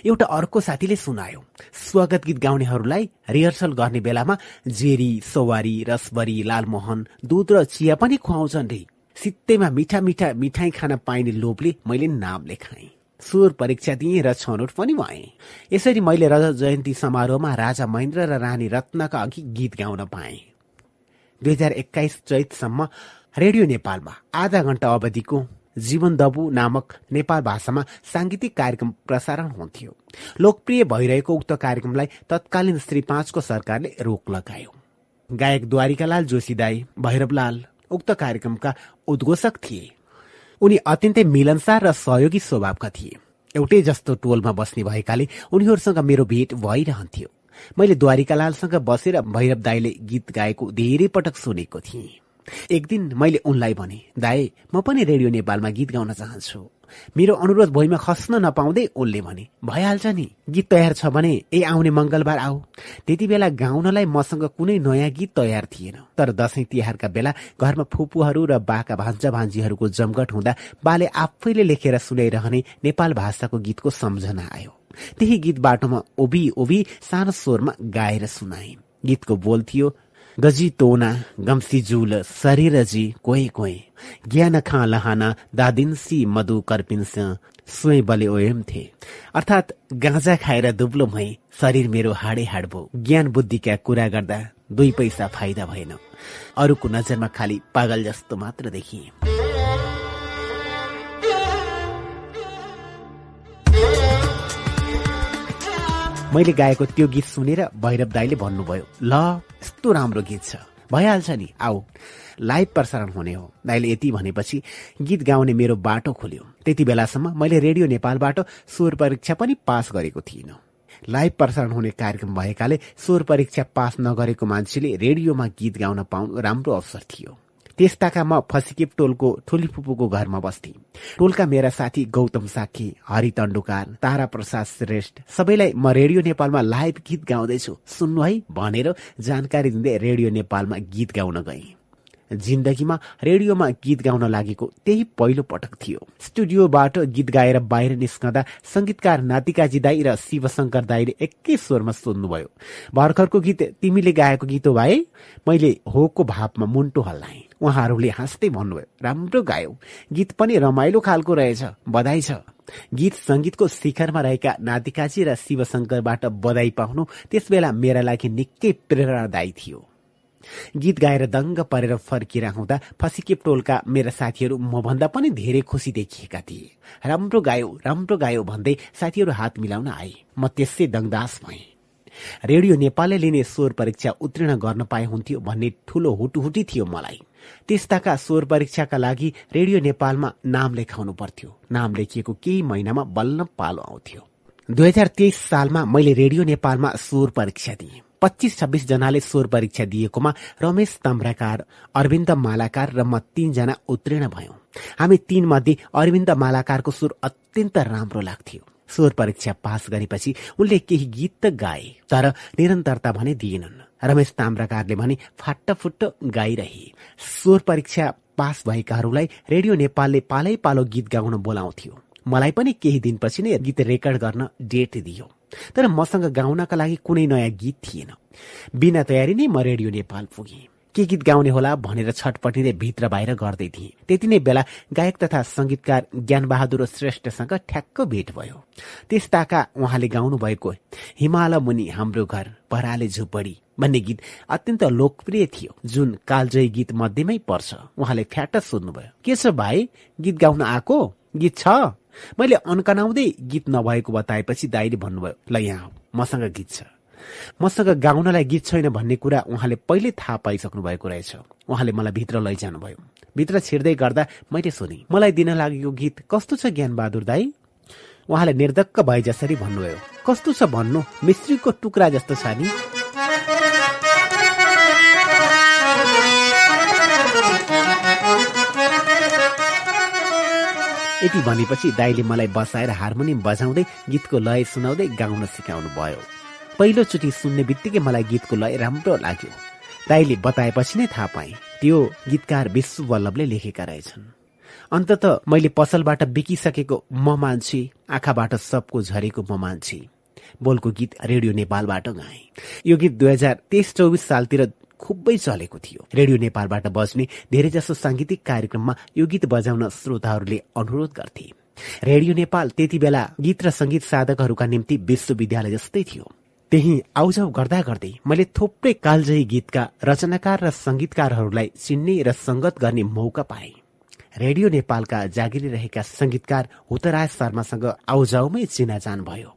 एउटा अर्को साथीले सुनायो स्वागत गीत गाउनेहरूलाई रिहर्सल गर्ने बेलामा जेरी सवारी रसबरी लालमोहन दुध र चिया पनि खुवाउँछन् रे। सित्तैमा मिठा मिठा मिठाई खान पाइने लोभले मैले नाम लेखाएँ। स्वर परीक्षा दिएँ र छनौट पनि भएँ। यसरी मैले रजत जयन्ती समारोहमा राजा महेन्द्र र रानी रत्नका अघि गीत गाउन पाएँ। दुई हजार एक्काइस चैतसम्म रेडियो नेपालमा आधा घण्टा अवधिको जीवन दबु नामक नेपाल भाषामा साङ्गीतिक कार्यक्रम प्रसारण हुन्थ्यो। लोकप्रिय भइरहेको उक्त कार्यक्रमलाई तत्कालीन श्री पाँचको सरकारले रोक लगायो। गायक द्वारिकालाल जोशीदाई भैरवलाल उक्त कार्यक्रमका उद्घोषक थिए। उनी अत्यन्तै मिलनसार र सहयोगी स्वभावका थिए। एउटै जस्तो टोलमा बस्ने भएकाले उनीहरूसँग मेरो भेट भइरहन्थ्यो। मैले द्वारिकालालसँग बसेर भैरव दाईले गीत गाएको धेरै पटक सुनेको थिएँ। एक दिन मैले उनलाई भने दाए म पनि रेडियो नेपालमा गीत गाउन चाहन्छु। मेरो अनुरोध भोइमा खस्न नपाउँदै उनले भने भइहाल्छ नि गीत तयार छ भने ए आउने मंगलबार आऊ। त्यति बेला गाउनलाई मसँग कुनै नयाँ गीत तयार थिएन। तर दशैं तिहारका बेला घरमा फुपूहरू र बाका भान्जा भान्जीहरूको जमघट हुँदा बाले आफैले लेखेर सुनाइरहने नेपाल भाषाको गीतको सम्झना आयो। त्यही गीत बाटोमा ओबी ओबी सानो स्वरमा गाएर सुनाए गीतको बोल थियो गजी तोना गम्सी जुल शरीर जी कोही कोही ज्ञान खा लहाना दादिन्सी मधु कर्पिन्स स्वयं बले ओएम थे। अर्थात् गाँजा खाएर दुब्लो भए शरीर मेरो हाडे हाड भो ज्ञान बुद्धिका कुरा गर्दा दुई पैसा फाइदा भएन। अरूको नजरमा खालि पागल जस्तो मात्र देखिए। मैले गाएको त्यो गीत सुनेर भैरव दाईले भन्नुभयो ल यस्तो राम्रो गीत छ। भइहाल्छ नि आऊ। लाइभ प्रसारण हुने हो। दाईले यति भनेपछि गीत गाउने मेरो बाटो खोल्यो। त्यति बेलासम्म मैले रेडियो नेपालबाट स्वर परीक्षा पनि पास गरेको थिइनँ। लाइभ प्रसारण हुने कार्यक्रम भएकाले स्वर परीक्षा पास नगरेको मान्छेले रेडियोमा गीत गाउन पाउनु राम्रो अवसर थियो। त्यसताका म फसिकेप टोलको ठोली फुपूको घरमा बस्थे। टोलका मेरा साथी गौतम साखी हरि तण्डुकार तारा प्रसाद श्रेष्ठ सबैलाई म रेडियो नेपालमा लाइभ गीत गाउँदैछु। सुन्नु है भनेर जानकारी दिँदै रेडियो नेपालमा गीत गाउन गएँ। जिन्दगीमा रेडियोमा गीत गाउन लागेको त्यही पहिलो पटक थियो। स्टुडियोबाट गीत गाएर बाहिर निस्कँदा संगीतकार नातिकाजी दाई र शिवशंकर दाईले एकै स्वरमा सोध्नुभयो भर्खरको गीत तिमीले गाएको गीत हो भाइ? मैले होको भावमा मुन्टो हल्लाएँ। उहाँहरूले हाँस्दै भन्नुभयो राम्रो गायो। गीत पनि रमाइलो खालको रहेछ बधाई छ। गीत संगीतको शिखरमा रहेका नातिकाजी र शिवशंकरबाट बधाई पाउनु त्यसबेला मेरा लागि निकै प्रेरणादायी थियो। गीत गाएर दङ्ग परेर फर्किरहँदा फसिकेप टोलका मेरा साथीहरू मभन्दा पनि धेरै खुसी देखिएका थिए। राम्रो गायो राम्रो गायो भन्दै साथीहरू हात मिलाउन आए। म त्यसै दङदास भएँ। रेडियो नेपालले लिने स्वर परीक्षा उत्तीर्ण गर्न पाए हुन्थ्यो भन्ने ठूलो हुटुहुटी थियो मलाई। त्यस्ताका स्वर परीक्षाका लागि रेडियो नेपालमा नाम लेखाउनु पर्थ्यो। नाम लेखिएको केही महिनामा बल्ल पालो आउँथ्यो। दुई हजार तेइस सालमा मैले रेडियो नेपालमा स्वर परीक्षा दिएँ। पच्चिस छब्बिस जनाले स्वर परीक्षा दिएकोमा रमेश ताम्राकार अरविन्द मालाकार र म तीनजना उत्तीर्ण भयौं। हामी तीन मध्ये अरविन्द मालाकारको स्वर अत्यन्त राम्रो लाग्थ्यो। स्वर परीक्षा पास गरेपछि उनले केही गीत त गाए तर निरन्तरता भने दिएनन्। रमेश ताम्राकारले भने फाट्टफुट्ट गाइरहे। स्वर परीक्षा पास भएकाहरूलाई रेडियो नेपालले पालै पालो गीत गाउन बोलाउँथ्यो। मलाई पनि केही दिनपछि नै गीत रेकर्ड गर्न डेट दियो। तर मसँग गाउनका लागि कुनै नयाँ गीत थिएन। बिना तयारी नै म रेडियो नेपाल पुगेँ। के गीत गाउने होला भनेर छटपटिँदै भित्र बाहिर गर्दै थिएँ। त्यति नै बेला गायक तथा संगीतकार ज्ञानबहादुर श्रेष्ठसँग ठ्याक्क भेट भयो। त्यसताका उहाँले गाउनु भएको हिमाल मुनि हाम्रो घर पराले झुपडी भन्ने गीत अत्यन्त लोकप्रिय थियो जुन कालजयी गीत मध्येमै पर्छ। उहाँले फ्याट सोध्नुभयो के छ भाइ? गीत गाउन आएको? गीत छ? मैले अन्कनाउँदै गीत नभएको बताएपछि दाईले भन्नुभयो ल यहाँ मसँग गीत छ। मसँग गाउनलाई गीत छैन भन्ने कुरा उहाँले पहिले थाहा पाइसक्नु भएको रहेछ। उहाँले मलाई भित्र लैजानुभयो। भित्र छिर्दै गर्दा मैले सुने मलाई दिन लागेको गीत कस्तो छ ज्ञान बहादुर दाई? उहाँले निर्धक्क भए जसरी भन्नुभयो कस्तो छ भन्नु? मिस्त्रीको टुक्रा जस्तो छ नि। यति भनेपछि दाईले मलाई बसाएर हार्मोनियम बजाउँदै गीतको लय सुनाउँदै गाउन सिकाउनु भयो पहिलोचोटि सुन्ने बित्तिकै मलाई गीतको लय राम्रो लाग्यो। दाईले बताएपछि नै थाहा पाएँ त्यो गीतकार विश्व वल्लभले लेखेका रहेछन्। अन्तत मैले पसलबाट बिकिसकेको म मान्छे आँखाबाट सबको झरेको म मान्छे बोलको गीत रेडियो नेपालबाट गाए। यो गीत दुई हजार तेइस चौबिस सालतिर खुबै चलेको थियो। रेडियो नेपालबाट बज्ने धेरैजसो साङ्गीतिक कार्यक्रममा यो गीत बजाउन श्रोताहरूले अनुरोध गर्थे। रेडियो नेपाल त्यति बेला गीत र संगीत साधकहरूका निम्ति विश्वविद्यालय जस्तै थियो। त्यही आउजाउ गर्दा गर्दै मैले थुप्रै कालजयी गीतका रचनाकार र संगीतकारहरूलाई चिन्ने र संगत गर्ने मौका पाएँ। रेडियो नेपालका जागिरी रहेका संगीतकार हुतराज शर्मासँग आउजाउमै चिनाजान भयो।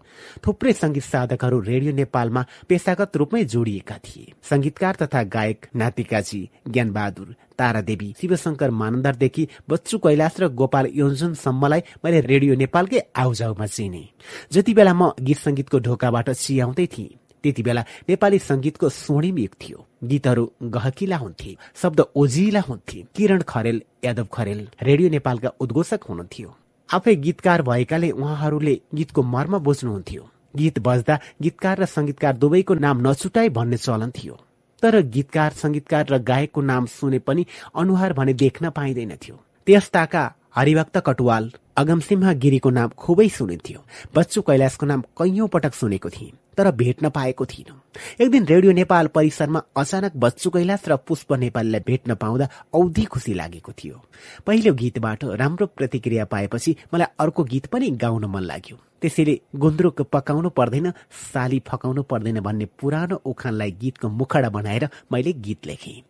थुप्रै संगीत साधकहरू रेडियो नेपालमा पेसागत रूपमै जोडिएका थिए। संगीतकार तथा गायक नातिकाजी ज्ञानबहादुर तारादेवी शिवशंकर मानन्दरदेखि बच्चु कैलाश र गोपाल योन्जनसम्मलाई मैले रेडियो नेपालकै आउजाउमा चिने। जति बेला म गीत संगीतको ढोकाबाट चियाउँदै थिएँ त्यति बेला नेपाली संगीतको स्वर्णिम युग थियो। गीतहरू गहकिला हुन्थे शब्द ओजिला हुन्थे। किरण खरेल यादव खरेल रेडियो नेपालका उद्घोषक हुनुहुन्थ्यो। आफै गीतकार भएकाले उहाँहरूले गीतको मर्म बुझ्नुहुन्थ्यो। गीत बज्दा गीतकार र संगीतकार दुवैको नाम नछुटाई भन्ने चलन थियो। तर गीतकार संगीतकार र गायकको नाम सुने पनि अनुहार भने देख्न पाइँदैनथ्यो। त्यस्ताका हरिभक्त कटुवाल अगमसिंह गिरीको नाम खुबै सुनिन्थ्यो। बच्चु कैलाशको नाम कैयौं पटक सुनेको थिएँ तर भेट्न पाएको थिइन। एक दिन रेडियो नेपाल परिसरमा अचानक बच्चु कैलाश र पुष्प नेपालीलाई भेट्न पाउँदा औधी खुसी लागेको थियो। पहिलो गीतबाट राम्रो प्रतिक्रिया पाएपछि मलाई अर्को गीत पनि गाउन मन लाग्यो। त्यसैले गुन्द्रुक पकाउनु पर्दैन साली फकाउनु पर्दैन भन्ने पुरानो उखानलाई गीतको मुखडा बनाएर मैले गीत लेखेँ।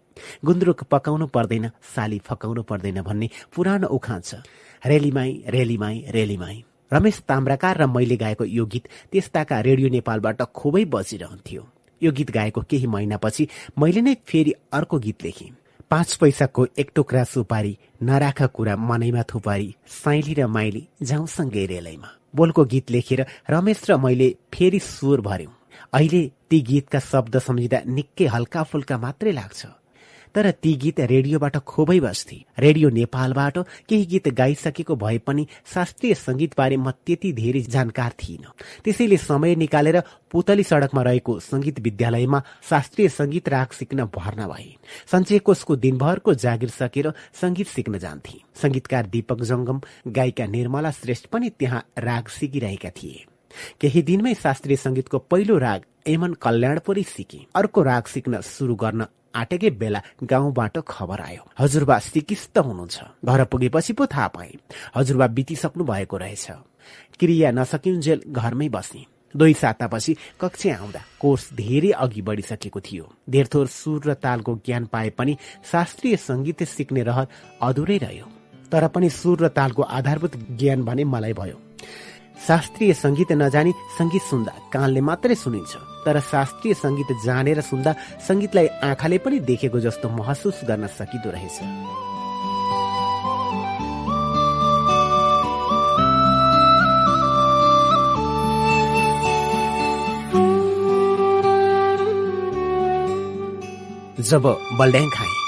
गुन्द्रुक पकाउनु पर्दैन साली फकाउनु पर्दैन भन्ने पुरानो उखान छ। रेलीमाई रेलीमाई रेलीमाई। रमेश ताम्राकार र मैले गाएको यो गीत त्यस्ताका रेडियो नेपालबाट खुबै बजिरहन्थ्यो। यो गीत गाएको केही महिनापछि मैले नै फेरि अर्को गीत लेखेँ। पाँच पैसाको एक टुक्रा सुपारी नराख कुरा मनैमा थुपारी साइली र माइली जाउँसँगै रेलैमा। बोलको गीत लेखेर रमेश र मैले फेरि स्वर भर्यौं। अहिले ती गीतका शब्द सम्झिँदा निकै हल्का फुल्का मात्रै लाग्छ। तर ती गीत रेडियोबाट खोबै बस्थे। रेडियो नेपालबाट केही गीत गाइसकेको भए पनि शास्त्रीय संगीतबारे म त्यति धेरै जानकार थिइन। त्यसैले समय निकालेर पुतली सड़कमा रहेको संगीत विद्यालयमा शास्त्रीय संगीत राग सिक्न भर्ना भए। सञ्चय कोषको दिनभरको जागिर सकेर संगीत सिक्न जान्थे। संगीतकार दीपक जंगम गायिका निर्मला श्रेष्ठ पनि त्यहाँ राग सिकिरहेका थिए। केही दिनमै शास्त्रीय संगीतको पहिलो राग एमन कल्याणपुरी सिके। अर्को राग सिक्न शुरू गर्न आटेकै बेला गाउँबाट खबर आयो। हजुरबा सिकिस्त हुनुहुन्छ। घर पुगेपछि पो थाहा पाए। हजुरबा बितिसक्नु भएको रहेछ। क्रिया नसकिन्जेल घरमै बसे। दुई सातापछि कक्षा आउँदा कोर्स धेरै अघि बढिसकेको थियो। धेरथोर सुर र तालको ज्ञान पाए पनि शास्त्रीय संगीत सिक्ने रहर अधुरै रह्यो। तर पनि सुर र तालको आधारभूत ज्ञान भने मलाई भयो। शास्त्रीय संगीत नजानी संगीत सुन्दा कानले मात्रै सुनिन्छ तर शास्त्रीय संगीत जानेर सुन्दा संगीतलाई आँखाले पनि देखेको जस्तो महसुस गर्न सकिदो रहेछ। जब बल्ड्याङ खाएँ।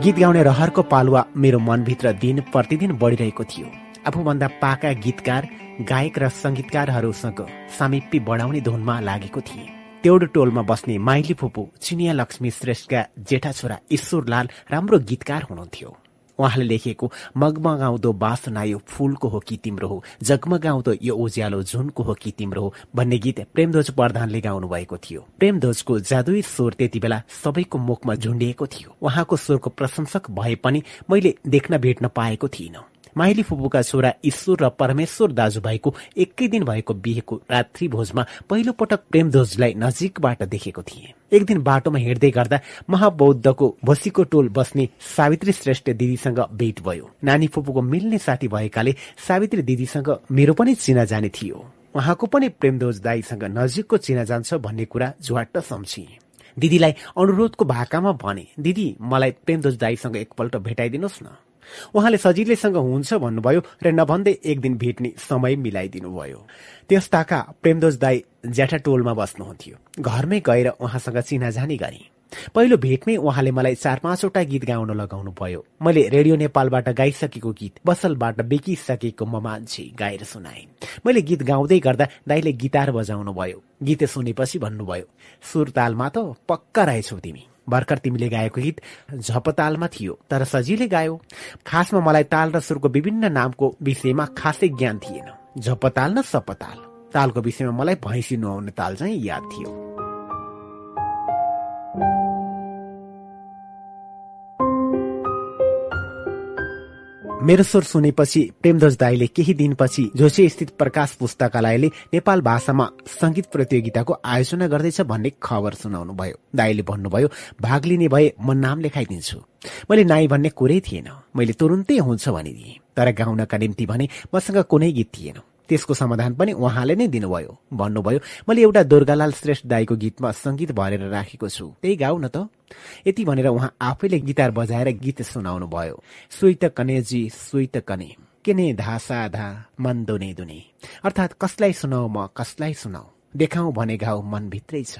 गीत गाउने रहरको पालुवा मेरो मनभित्र दिन प्रतिदिन बढिरहेको थियो। आफूभन्दा पाका गीतकार गायक र संगीतकारहरूसँग सामिप्य बढाउने धुनमा लागेको थिए। तेउड टोलमा बस्ने माइली फुपू चिनिया लक्ष्मी श्रेष्ठका जेठा छोरा ईश्वरलाल राम्रो गीतकार हुनुहुन्थ्यो। उहाँले लेखेको मगमगाउँदो बासना यो फूलको हो कि तिम्रो हो जगमगाउँदो यो उज्यालो जुनको हो कि तिम्रो हो भन्ने गीत प्रेमध्वज प्रधानले गाउनु भएको थियो। प्रेमध्वजको जादुई स्वर त्यति बेला सबैको मुखमा झुन्डिएको थियो। उहाँको स्वरको प्रशंसक भए पनि मैले देख्न भेट्न पाएको थिइनँ। माइली फुपूका छोरा ईश्वर र परमेश्वर दाजुभाइको एकै दिन भएको बिहेको रात्रि भोजमा पहिलो पटक प्रेमध्वजलाई नजिकबाट देखेको थिए। एक दिन बाटोमा हिँड्दै गर्दा महाबौद्धको भसीको टोल बस्ने सावित्री श्रेष्ठ दिदीसँग भेट भयो। नानी फुपूको मिल्ने साथी भएकाले सावित्री दिदीसँग मेरो पनि चिना जाने थियो। उहाँको पनि प्रेमध्वज दाईसँग नजिकको चिना जान्छ भन्ने कुरा झुवाट्ट सम्झिए। दिदीलाई अनुरोधको भाकामा भने दिदी मलाई प्रेमध्वज दाईसँग एकपल्ट भेटाइदिनुहोस् न। उहाँले सजिलैसँग हुन्छ भन्नुभयो र नभन्दै एक दिन भेट्ने समय मिलाइदिनु भयो त्यस ताका प्रेमदोज दाई ज्याठा टोलमा बस्नुहुन्थ्यो। घरमै गएर उहाँसँग चिनाजानी गरे। पहिलो भेटमै उहाँले मलाई चार पाँचवटा गीत गाउन लगाउनु भयो। मैले रेडियो नेपालबाट गाइसकेको गीत बसलबाट बेकिसकेको म मान्छे गाएर सुनाए। मैले गीत गाउँदै गर्दा दाईले गिटार बजाउनु भयो। गीत सुनेपछि भन्नुभयो सुर तालमा त पक्का रहेछौ तिमी। भर्खर तिमीले गाएको गीत झपतालमा थियो तर सजिलै गायो। खासमा मलाई ताल र सुरको विभिन्न नामको विषयमा खासै ज्ञान थिएन। झपताल न सपताल तालको विषयमा मलाई भैँसी नुहाउने ताल चाहिँ याद थियो। मेरो स्वर सुनेपछि प्रेमध्वज दाईले केही दिनपछि जोशी स्थित प्रकाश पुस्तकालयले नेपाल भाषामा संगीत प्रतियोगिताको आयोजना गर्दैछ भन्ने खबर सुनाउनु भयो दाईले भन्नुभयो भाग लिने भए म नाम लेखाइदिन्छु। मैले नाइ भन्ने कुरै थिएन। मैले तुरुन्तै हुन्छ भनिदिएँ। तर गाउनका निम्ति भने मसँग कुनै गीत थिएन। त्यसको समाधान पनि उहाँले नै दिनुभयो। भन्नुभयो मैले एउटा दुर्गालाल श्रेष्ठ दाईको गीतमा संगीत भरेर राखेको छु। त्यही गाउ न त। यति भनेर उहाँ आफैले गिटार बजाएर गीत सुनाउनु भयो सुइत कनेजी सुइत कने। केने धासा धा मन दुने दुने। अर्थात् कसलाई सुनाऊ म कसलाई सुनाऊ? देखाऊ भने घाउ मनभित्रै छ।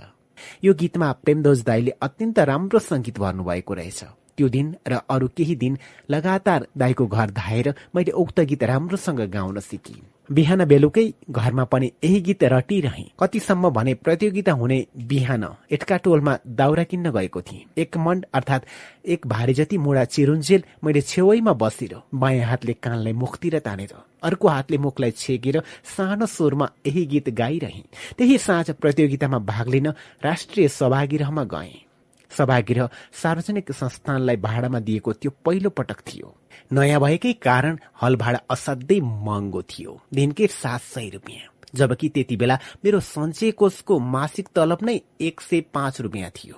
यो गीतमा प्रेमदोज दाईले अत्यन्त राम्रो संगीत भर्नुभएको रहेछ। त्यो दिन र अरू केही दिन लगातार दाईको घर धाएर मैले उक्त गीत राम्रोसँग गाउन सिकेँ। बिहान बेलुकै घरमा पनि यही गीत रटिरहे। कतिसम्म भने प्रतियोगिता हुने बिहान एटका टोलमा दाउरा किन्न गएको थिएँ। एक मण्ड अर्थात् एक भारी जति मुढा चिरुन्जेल मैले छेउैमा बसेर बायाँ हातले कानलाई मुखतिर तानेर अर्को हातले मुखलाई छेकेर सानो स्वरमा यही गीत गाइरहे। त्यही साँझ प्रतियोगितामा भाग लिन राष्ट्रिय सभागृहमा गए। सभागृह सार्वजनिक संस्थानलाई भाडामा दिएको त्यो पहिलो पटक थियो। नयाँ भएकै कारण हल भाडा असाध्यै महँगो थियो। दिनकै सात सय रुपियाँ। जबकि त्यति बेला मेरो सञ्चय कोषको मासिक तलब नै एक सय पाँच रुपियाँ थियो।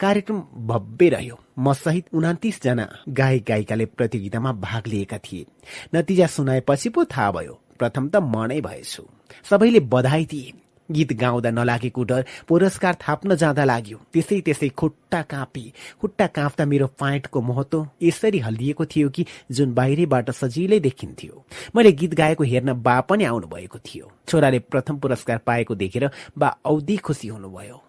कार्यक्रम भव्य रह्यो। म सहित उनातिस जना गायक गायिकाले प्रतियोगितामा भाग लिएका थिए। नतिजा सुनाएपछि पो थाहा भयो प्रथम त म नै भएछु। सबैले बधाई दिए। गीत गाउँदा नलागेको डर पुरस्कार थाप्न जाँदा लाग्यो। त्यसै त्यसै खुट्टा काँपे। खुट्टा काँप्दा मेरो पाइन्टको महत्व यसरी हल्लिएको थियो कि जुन बाहिरबाट सजिलै देखिन्थ्यो। मैले गीत गाएको हेर्न बा पनि आउनु भएको थियो। छोराले प्रथम पुरस्कार पाएको देखेर बा औधी खुसी हुनुभयो।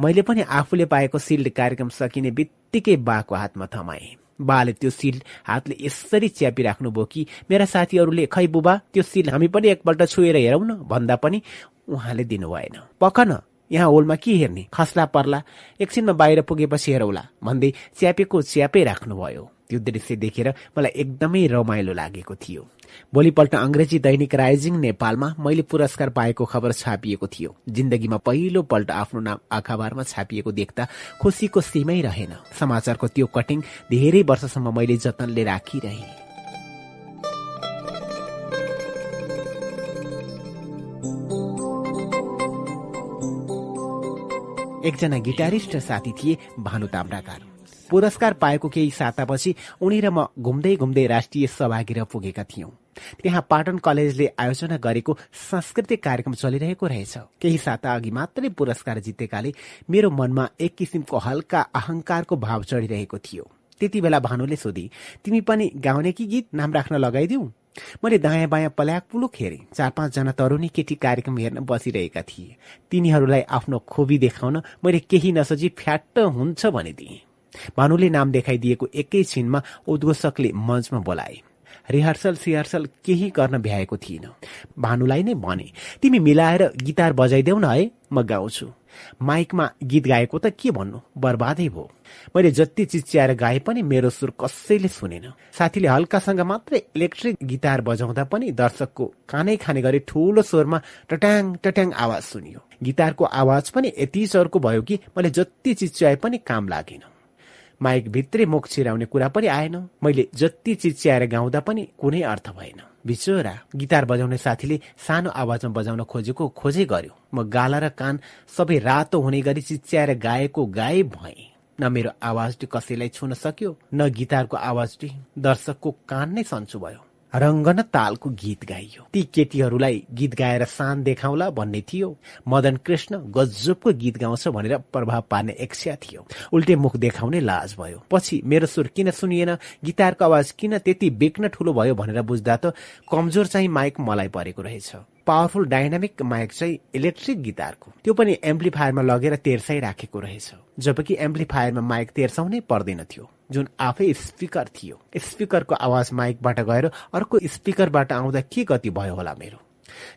मैले पनि आफूले पाएको सिल्ड कार्यक्रम सकिने बित्तिकै बाको हातमा थमाएँ। बाले त्यो सिल हातले यसरी च्यापिराख्नुभयो कि मेरा साथीहरूले खै बुबा त्यो सिल हामी पनि एकपल्ट छुएर हेरौँ न। भन्दा पनि उहाँले दिनु भएन। पख न यहाँ होलमा के हेर्ने? खस्ला पर्ला। एकछिनमा बाहिर पुगेपछि हेरौला। भन्दै च्यापेको च्यापै राख्नुभयो। त्यो दृश्य देखेर मलाई एकदमै रमाइलो लागेको थियो। भोलिपल्ट अङ्ग्रेजी दैनिक राइजिङ नेपालमा मैले पुरस्कार पाएको खबर छापिएको थियो। जिन्दगीमा पहिलो पल्ट आफ्नो नाम अखबारमा छापिएको देख्दा खुसीको सीमै रहेन। समाचारको त्यो कटिङ धेरै वर्षसम्म मैले जतनले राखिरहेँ। एकजना गिटारिस्ट साथी थिए भानु ताम्राकार। पुरस्कार पाएको केही सातापछि उनी र म घुम्दै घुम्दै राष्ट्रिय सभागृह पुगेका थियौं। त्यहाँ पाटन कलेजले आयोजना गरेको सांस्कृतिक कार्यक्रम चलिरहेको रहेछ। केही साता अघि मात्रै पुरस्कार जितेकाले मेरो मनमा एक किसिमको हल्का अहंकारको भाव चढिरहेको थियो। त्यति बेला भानुले सोधी तिमी पनि गाउने कि गीत नाम राख्न लगाइदिऊ? मैले दायाँ बायाँ पल्याक पुलुक हेरेँ। चार पाँचजना तरुणी केटी कार्यक्रम हेर्न बसिरहेका थिए। तिनीहरूलाई आफ्नो खोबी देखाउन मैले केही नसोची फ्याट्ट हुन्छ भनिदिएँ। भानुले नाम देखाइदिएको एकैछिनमा उद्घोषकले मञ्चमा बोलाए रिहर्सल सिहर्सल केही गर्न भ्याएको थिइन। भानुलाई नै भने तिमी मिलाएर गिटार बजाइदेऊ न है म गाउँछु। माइकमा गीत गाएको त के भन्नु? बर्बादै भयो मैले जति चिच्याएर गाए पनि मेरो सुर कसैले सुनेन। साथीले हल्कासँग मात्रै इलेक्ट्रिक गिटार बजाउँदा पनि दर्शकको कानै खाने गरी ठूलो स्वरमा टट्याङ टट्याङ आवाज सुनियो। गिटारको आवाज पनि यति चर्को भयो कि मैले जति चिच्याए पनि काम लागेन। माइक भित्रै मुख छिराउने कुरा पनि आएन। मैले जति चिच्याएर गाउँदा पनि कुनै अर्थ भएन। बिचोरा गिटार बजाउने साथीले सानो आवाजमा बजाउन खोजेको खोजै गर्यो। म गाला र कान सबै रातो हुने गरी चिच्याएर गाएको गाए भए। न मेरो आवाज कसैलाई छुन सक्यो न गिटारको आवाज दर्शकको कान नै सन्चो भयो। रङ्गन तालको गीत गाइयो। ती केटीहरूलाई गीत गाएर सान देखाउला भन्ने थियो। मदन कृष्ण गजबको गीत गाउँछ भनेर प्रभाव पार्ने इच्छा थियो। उल्टे मुख देखाउने लाज भयो। पछि मेरो सुर किन सुनिएन? गिटारको आवाज किन त्यति बेग्न ठुलो भयो? भनेर बुझ्दा त कमजोर चाहिँ माइक मलाई परेको रहेछ। पावरफुल डाइनामिक माइक चाहिँ इलेक्ट्रिक गिटारको। त्यो पनि एम्प्लिफायरमा लगेर तेर्साइ राखेको रहेछ। जबकि एम्प्लिफायरमा माइक तेर्साउनै पर्दैन थियो। जुन आफै स्पिकर थियो। स्पिकरको आवाज माइकबाट गएर अर्को स्पिकरबाट आउँदा के गति भयो होला मेरो?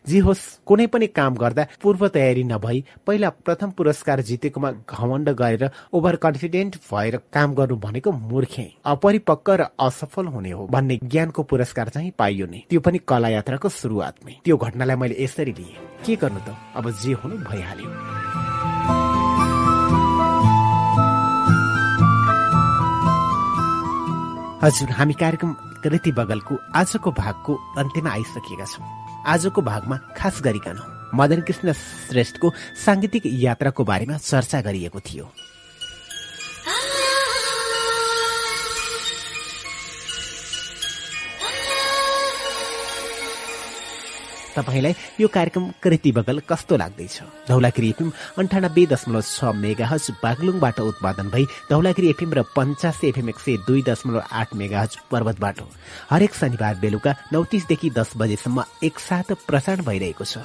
जे होस् कुनै पनि काम गर्दा पूर्व तयारी नभई पहिला प्रथम पुरस्कार जितेकोमा घमण्ड गरेर ओभर कन्फिडेन्ट भएर काम गर्नु भनेको मूर्खे अपरिपक्व र असफल हुने हो भन्ने ज्ञानको पुरस्कार चाहिँ पाइयो नै। त्यो पनि कला यात्राको सुरुवातमै। त्यो घटनालाई मैले यसरी लिएँ। के गर्नु त? अब जे हुनु भइहाल्यो। हजुर हामी कार्यक्रम कृति बगलको आजको भागको अन्त्यमा आइसकेका छौँ। आजको भागमा खास गरिकन मदन कृष्ण श्रेष्ठको साङ्गीतिक यात्राको बारेमा चर्चा गरिएको थियो। तपाईँलाई यो कार्यक्रम कृति बगल कस्तो लाग्दैछ? धौलागिरी एफएम अन्ठानब्बे दशमलव छ मेगा हज बागलुङबाट उत्पादन भई धौलागिरी एफएम र पञ्चासी एफएम एक सय दुई दशमलव आठ मेगा हज पर्वतबाट हरेक शनिबार बेलुका नौ तिसदेखि दस बजेसम्म एकसाथ प्रसारण भइरहेको छ।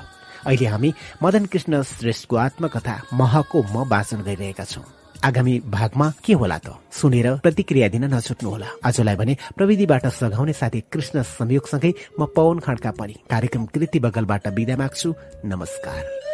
अहिले हामी मदन कृष्ण श्रेष्ठको आत्मकथा महको म वाचन गरिरहेका छौं। आगामी भागमा के होला त? सुनेर प्रतिक्रिया दिन नछुट्नुहोला। आजलाई भने प्रविधिबाट सघाउने साथी कृष्ण संयोगसँगै म पवन खड्का पनि कार्यक्रम कृति बगलबाट बिदा माग्छु। नमस्कार।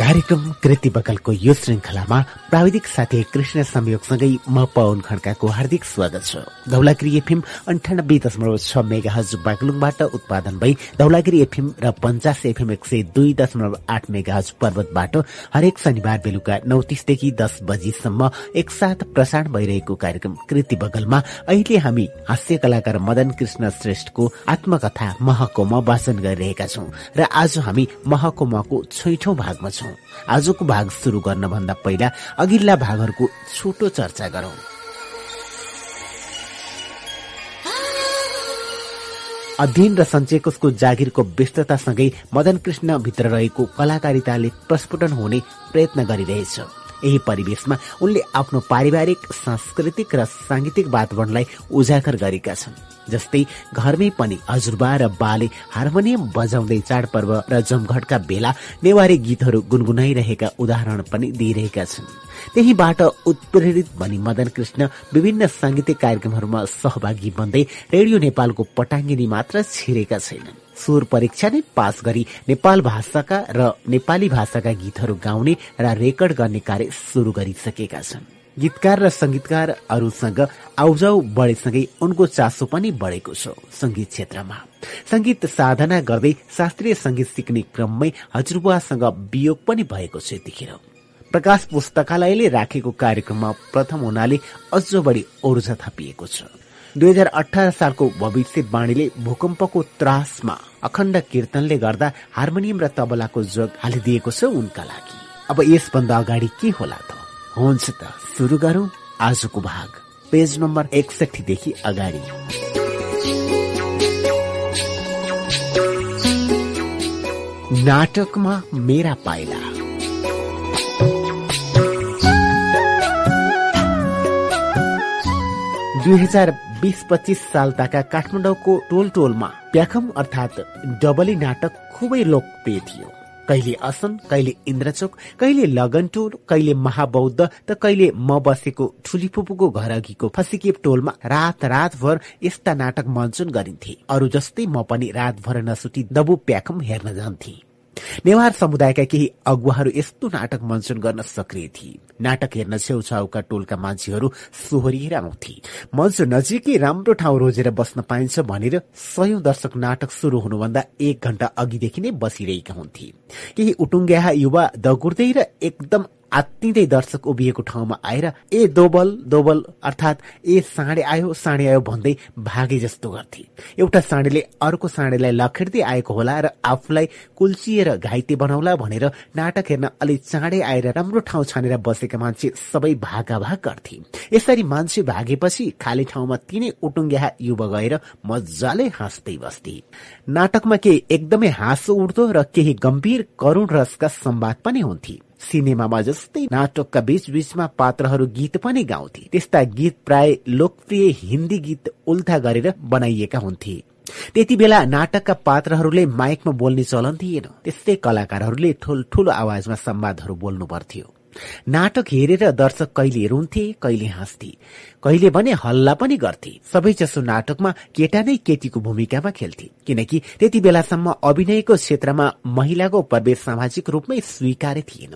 कार्यक्रम कृति बगलको यो श्रृङ्खलामा प्राविधिक साथी कृष्ण संयोगसँगै म पवन खड्काको हार्दिक स्वागत छ। धौलागिरी एफएम अन्ठानब्बे दशमलव छ मेगा हज बागलुङबाट उत्पादन भई धौलागिरी एफएम र पञ्चास एफएम एक सय दुई दशमलव आठ मेगा हज पर्वतबाट हरेक शनिबार बेलुका नौ तिसदेखि दस बजीसम्म एकसाथ प्रसारण भइरहेको कार्यक्रम कृति बगलमा अहिले हामी हास्य कलाकार मदन कृष्ण श्रेष्ठको आत्मकथा महकुमा वाचन गरिरहेका छौं र आज हामी महकुमाको छैठौं भागमा छौं। आजको भाग शुरू गर्नभन्दा पहिला अघिल्ला भागहरूको छोटो चर्चा गरौं। अध्ययन र सञ्चयकोषको जागिरको व्यस्ततासँगै मदन कृष्ण भित्र रहेको कलाकारिताले प्रस्फुटन हुने प्रयत्न गरिरहेछ। यही परिवेशमा उनले आफ्नो पारिवारिक सांस्कृतिक र सांगीतिक वातावरणलाई उजागर गरेका छन्। जस्तै घरमै पनि हजुरबा र बाले हार्मोनियम बजाउँदै चाडपर्व र जमघटका बेला नेवारी गीतहरू गुनगुनाइरहेका उदाहरण पनि दिइरहेका छन्। त्यहीबाट उत्प्रेरित भनी मदन कृष्ण विभिन्न सांगीतिक कार्यक्रमहरूमा सहभागी बन्दै रेडियो नेपालको पटाङ्गिनी मात्र छिरेका छैनन्। स्वर परीक्षा नै पास गरी नेपाल भाषाका र नेपाली भाषाका गीतहरू गाउने र रेकर्ड गर्ने कार्य सुरु गरिसकेका छन्। गीतकार र संगीतकारहरूसँग आउजाउ बढेसँगै उनको चासो पनि बढेको छ संगीत क्षेत्रमा। संगीत साधना गर्दै शास्त्रीय संगीत सिक्ने क्रममै हजुरबुवासँग वियोग पनि भएको छ यतिखेर। प्रकाश पुस्तकालयले राखेको कार्यक्रममा प्रथम हुनाले अझ बढी ऊर्जा थपिएको छ। दुई हजार अठार सालको भविष्यवाणीले भूकम्पको त्रासमा अखण्ड कीर्तनले गर्दा हार्मोनियम र तबलाको जोग हालिदिएको छ उनका लागि। अब यसभन्दा अगाडि के होला त? हुन्छ त सुरु गरौं। आजको भाग पेज नम्बर एकसठीदेखि अगाडि। नाटकमा मेरा पाइला। दुई हजार बिस पच्चिस साल ताका काठमाडौँको टोल टोलमा प्याखम अर्थात् डबली नाटक खुबै लोकप्रिय थियो। कहिले असन कहिले इन्द्रचोक कहिले लगनटोल कहिले महाबौद्ध त कहिले म बसेको ठुली फुपूको घर अघिको फसिकेप टोलमा रात रातभर यस्ता नाटक मञ्चन गरिन्थे। अरू जस्तै म पनि रातभर नसुटी दबु प्याखम हेर्न जान्थे। नेवार समुदायका केही अगुवाहरू यस्तो नाटक मञ्चन गर्न सक्रिय थिए। नाटक हेर्न छेउछाउका टोलका मान्छेहरू सोहोरिएर आउँथे। मञ्च नजिकै राम्रो ठाउँ रोजेर बस्न पाइन्छ भनेर सयौं दर्शक नाटक शुरू हुनुभन्दा एक घण्टा अघिदेखि नै बसिरहेका हुन्थे। केही उटुङ्ग्या युवा दगुर्दै र एकदम आत्तिँदै दर्शक उभिएको ठाउँमा आएर ए दोबल दोबल अर्थात् ए साँडे आयो साँडे आयो भन्दै भागे जस्तो गर्थे। एउटा साँडेले अर्को साँडेलाई लखेड्दै आएको होला र आफूलाई कुल्चिएर घाइते बनाउला भनेर नाटक हेर्न अलि चाँडै आएर राम्रो ठाउँ छानेर बसेका मान्छे सबै भागाभाग गर्थे। यसरी मान्छे भागेपछि खाली ठाउँमा तिनै उटुङ्ग्या युवा गएर मजाले हाँस्दै बस्थे। नाटकमा केही एकदमै हाँसो उठ्दो र केही गम्भीर करुण रसका संवाद पनि हुन्थे। सिनेमामा जस्तै नाटकका बीच बीचमा पात्रहरू गीत पनि गाउँथे। त्यस्ता गीत प्राय लोकप्रिय हिन्दी गीत उल्था गरेर बनाइएका हुन्थे। त्यति बेला नाटकका पात्रहरूले माइकमा बोल्ने चलन थिएन। त्यस्तै कलाकारहरूले ठुल्ठुलो आवाजमा संवादहरू बोल्नु पर्थ्यो। नाटक हेरेर दर्शक कहिले रुन्थे कहिले हाँस्थे। कहिले भने हल्ला पनि गर्थे। सबैजसो नाटकमा केटा नै केटीको भूमिकामा खेल्थे। किनकि त्यति बेलासम्म अभिनयको क्षेत्रमा महिलाको प्रवेश सामाजिक रूपमै स्वीकार्य थिएन।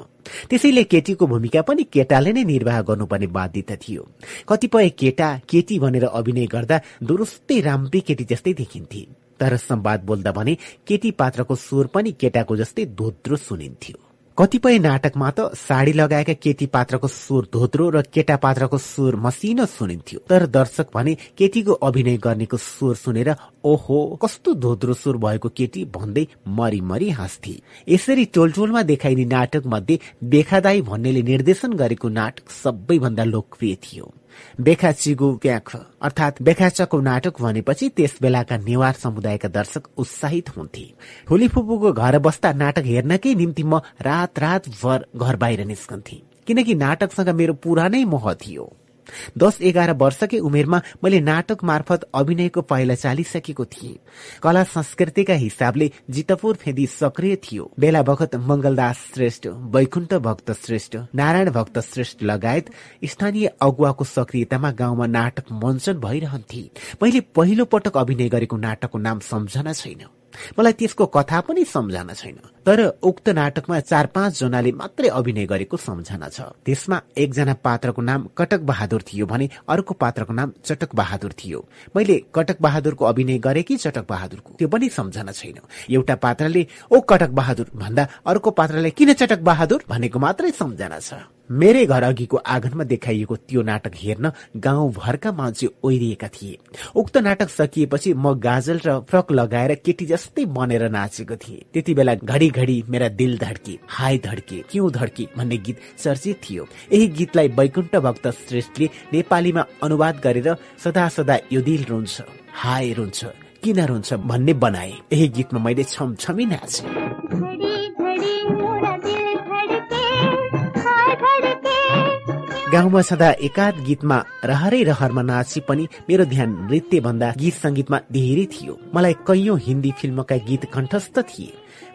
त्यसैले केटीको भूमिका पनि केटाले नै निर्वाह गर्नुपर्ने बाध्यता थियो। कतिपय केटा केटी भनेर अभिनय गर्दा दुरुस्तै राम्री केटी जस्तै देखिन्थे। तर संवाद बोल्दा भने केटी पात्रको स्वर पनि केटाको जस्तै धोद्रो सुनिन्थ्यो। कतिपय नाटकमा त साडी लगाएका केटी पात्रको स्वर धोत्रो र केटा पात्रको स्वर मसिनो सुनिन्थ्यो। तर दर्शक भने केटीको अभिनय गर्नेको स्वर सुनेर ओहो कस्तो धोत्रो स्वर भएको केटी भन्दै मरी मरी हाँस्थे। यसरी टोलटोलमा देखाइने नाटक मध्ये बेखादाई भन्नेले निर्देशन गरेको नाटक सबैभन्दा लोकप्रिय थियो। बेखाचिगु प्याख अर्थात् बेखाचको नाटक भनेपछि त्यस बेलाका नेवार समुदायका दर्शक उत्साहित हुन्थे। ठुली फुपूको घर बस्दा नाटक हेर्नकै निम्ति म रात रात भर घर बाहिर निस्कन्थे। किनकि नाटकसँग मेरो पुरानै मोह थियो। दस एघार वर्षकै उमेरमा मैले नाटक मार्फत अभिनयको पाइला चालिसकेको थिएँ। कला संस्कृतिका हिसाबले जितपुर फेदी सक्रिय थियो। बेला बखत मंगलदास श्रेष्ठ वैकुण्ठ भक्त श्रेष्ठ नारायण भक्त श्रेष्ठ लगायत स्थानीय अगुवाको सक्रियतामा गाउँमा नाटक मञ्चन भइरहन्थे। मैले पहिलो पटक अभिनय गरेको नाटकको नाम सम्झना छैन। मलाई त्यसको कथा पनि सम्झना छैन। तर उक्त नाटकमा चार पाँच जनाले मात्रै अभिनय गरेको सम्झना छ। त्यसमा एकजना पात्रको नाम कटक बहादुर थियो भने अर्को पात्रको नाम चटक बहादुर थियो। मैले कटक बहादुरको अभिनय गरे कि चटक बहादुरको? त्यो पनि सम्झना छैन। एउटा पात्रले ओ कटक बहादुर भन्दा अर्को पात्रले किन चटक बहादुर? भनेको मात्रै सम्झना छ। मेरै घर अघिको आँगनमा देखाइएको त्यो नाटक हेर्न गाउँभरका मान्छे ओहिरिएका थिए। उक्त नाटक सकिएपछि म गाजल र फ्रक लगाएर केटी जस्तै बनेर नाचेको थिएँ। त्यति बेला घडी घडी मेरा दिल धड्के हाई धड्के क्यों धड्के भन्ने गीत चर्चित थियो। यही गीतलाई वैकुण्ठ भक्त श्रेष्ठले नेपालीमा अनुवाद गरेर सदा सदा यो दिल रुन्छ हाय रुन्छ किन रुन्छ भन्ने बनाए। यही गीतमा मैले छमछमी नाचे। गाउँमा सदा एकाध गीतमा रहरै रहरमा नाची पनि मेरो ध्यान नृत्य भन्दा गीत संगीतमा धेरै थियो। मलाई कैयौं हिन्दी फिल्मका गीत कण्ठस्थ थिए।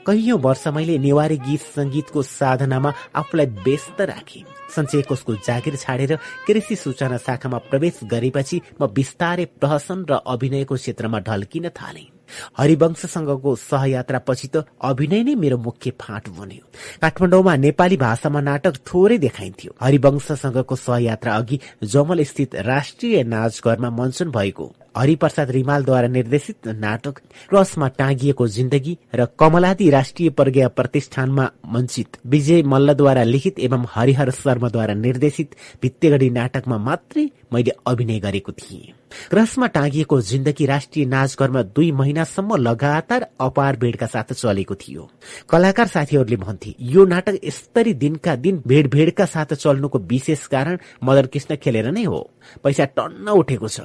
कैयौं वर्ष मैले नेवारी गीत संगीतको साधनामा आफूलाई व्यस्त राखे। सञ्चय कोषको जागिर छाडेर कृषि सूचना शाखामा प्रवेश गरेपछि म बिस्तारै प्रहसन र अभिनयको क्षेत्रमा ढल्किन थालेँ। हरिवंशसँगको सहयात्रा पछि त अभिनय नै मेरो मुख्य फाँट बन्यो। काठमाडौँमा नेपाली भाषामा नाटक थोरै देखाइन्थ्यो। हरिवंशसँगको सहयात्रा अघि जमल स्थित राष्ट्रिय नाचघरमा मञ्चन भएको हरिप्रसाद रिमालद्वारा निर्देशित नाटक क्रसमा टाँगिएको जिन्दगी र कमलादी राष्ट्रिय प्रज्ञा प्रतिष्ठानमा मञ्चित विजय मल्लद्वारा लिखित एवं हरिहर शर्माद्वारा निर्देशित भित्तेगढी नाटकमा मात्रै मैले अभिनय गरेको थिएँ। क्रसमा टाँगिएको जिन्दगी राष्ट्रिय नाचघरमा दुई महिनासम्म लगातार अपार भेडका साथ चलेको थियो। कलाकार साथीहरूले भन्थे यो नाटक यस्तरी दिनका दिन भेड भेडका साथ चल्नुको विशेष कारण मदन कृष्ण खेलेर नै हो। पैसा टन्न उठेको छ।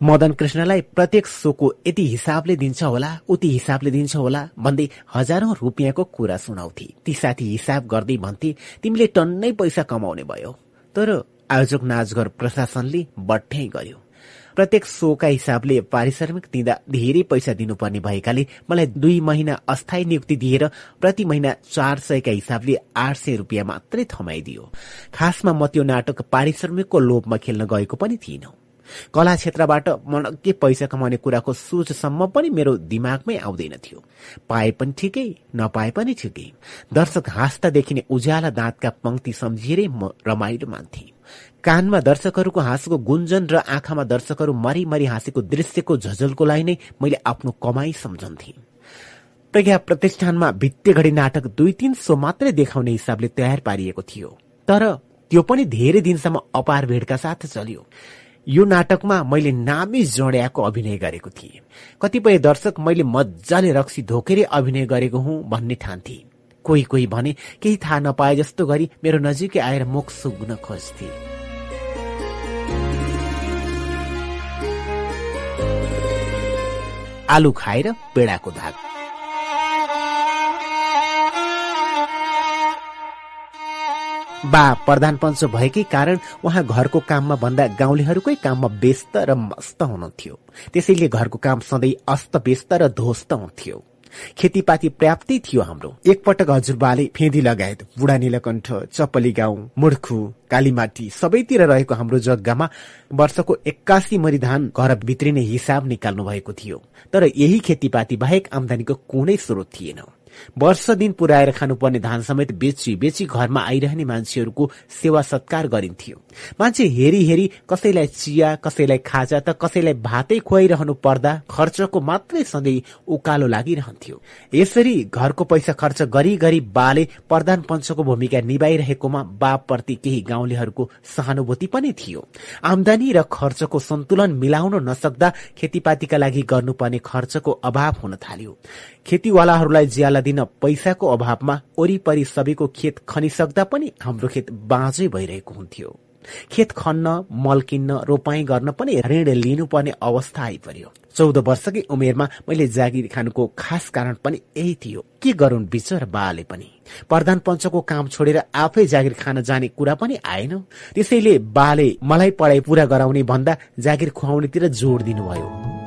मदन कृष्णलाई प्रत्येक सोको यति हिसाबले दिन्छ होला उति हिसाबले दिन्छ होला भन्दै हजारौं रुपियाँको कुरा सुनाउँथे। ती साथी हिसाब गर्दै भन्थे तिमीले टन्नै पैसा कमाउने भयो। तर आयोजक नाचघर प्रशासनले बट्ठै गर्यो। प्रत्येक सोका हिसाबले पारिश्रमिक दिँदा धेरै पैसा दिनुपर्ने भएकाले मलाई दुई महिना अस्थायी नियुक्ति दिएर प्रति महिना चार सयका हिसाबले आठ सय रुपियाँ मात्रै थमाइदियो। खासमा म त्यो नाटक पारिश्रमिकको लोभमा खेल्न गएको पनि थिइनँ। कला क्षेत्रबाट मनग्गे पैसा कमाउने कुराको सोचसम्म पनि मेरो दिमागमै आउँदैन थियो। पाए पनि ठिकै नपाए पनि ठिकै। दर्शक हाँस्दा देखिने उज्याला दाँतका पंक्ति सम्झिएरै म रमाइलो मान्थे। कानमा दर्शकहरूको हाँसको गुन्जन र आँखामा दर्शकहरू मरी मरी हाँसेको दृश्यको झझलकोलाई नै मैले आफ्नो कमाई सम्झन्थे। प्रज्ञा प्रतिष्ठानमा भित्तेघडी नाटक दुई तीन सो मात्रै देखाउने हिसाबले तयार पारिएको थियो। तर त्यो पनि धेरै दिनसम्म अपार भेडका साथ चल्यो। यो नाटकमा मैले नामी जोड्याको अभिनय गरेको थिएँ। कतिपय दर्शक मैले मजाले रक्सी धोकेरै अभिनय गरेको हुँ भन्ने ठान्थे कोही कोही भने केही थाहा नपाए जस्तो गरी मेरो नजिकै आएर मुख सुग्न खोज्थे। आलु खाएर पेडाको धाग। बा प्रधान पञ्च भएकै कारण उहाँ घरको काममा भन्दा गाउँलेहरूकै काममा व्यस्त र मस्त हुनुहुन्थ्यो। त्यसैले घरको काम सधैँ अस्त व्यस्त र ध्वस्त हुन्थ्यो। खेतीपाती पर्याप्तै थियो हाम्रो। एकपटक हजुरबाले फेदी लगायत बुढा नीलकण्ठ चपली गाउँ मुर्खु कालीमाटी सबैतिर रहेको हाम्रो जग्गामा वर्षको एक्कासी मरी धान घर भित्रिने हिसाब निकाल्नु भएको थियो। तर यही खेतीपाती बाहेक आमदानीको कुनै स्रोत थिएन। वर्ष दिन पुर्याएर खानुपर्ने धान समेत बेची बेची घरमा आइरहने मान्छेहरूको सेवा सत्कार गरिन्थ्यो। मान्छे हेरी हेरी कसैलाई चिया कसैलाई खाजा त कसैलाई भातै खुवाइरहनु पर्दा खर्चको मात्रै सधैँ उकालो लागिरहन्थ्यो। यसरी घरको पैसा खर्च गरी गरी बाले प्रधान पञ्चको भूमिका निभाइरहेकोमा बाप्रति केही गाउँलेहरूको सहानुभूति पनि थियो। आमदानी र खर्चको सन्तुलन मिलाउन नसक्दा खेतीपातीका लागि गर्नुपर्ने खर्चको अभाव हुन थाल्यो। खेतीवालाहरूलाई ज्याला दिन पैसाको अभावमा वरिपरि सबैको खेत खनिसक्दा पनि हाम्रो खेत बाँझै भइरहेको हुन्थ्यो। खेत खन्न मल किन्न रोपाई गर्न पनि ऋण लिनुपर्ने अवस्था आइपर्यो चौध वर्षकै उमेरमा मैले जागिर खानुको खास कारण पनि यही थियो। के गरून् बिचर बाले पनि? प्रधान पञ्चको काम छोडेर आफै जागिर खान जाने कुरा पनि आएन। त्यसैले बाले मलाई पढाइ पूरा गराउने भन्दा जागिर खुवाउनेतिर जोड दिनुभयो।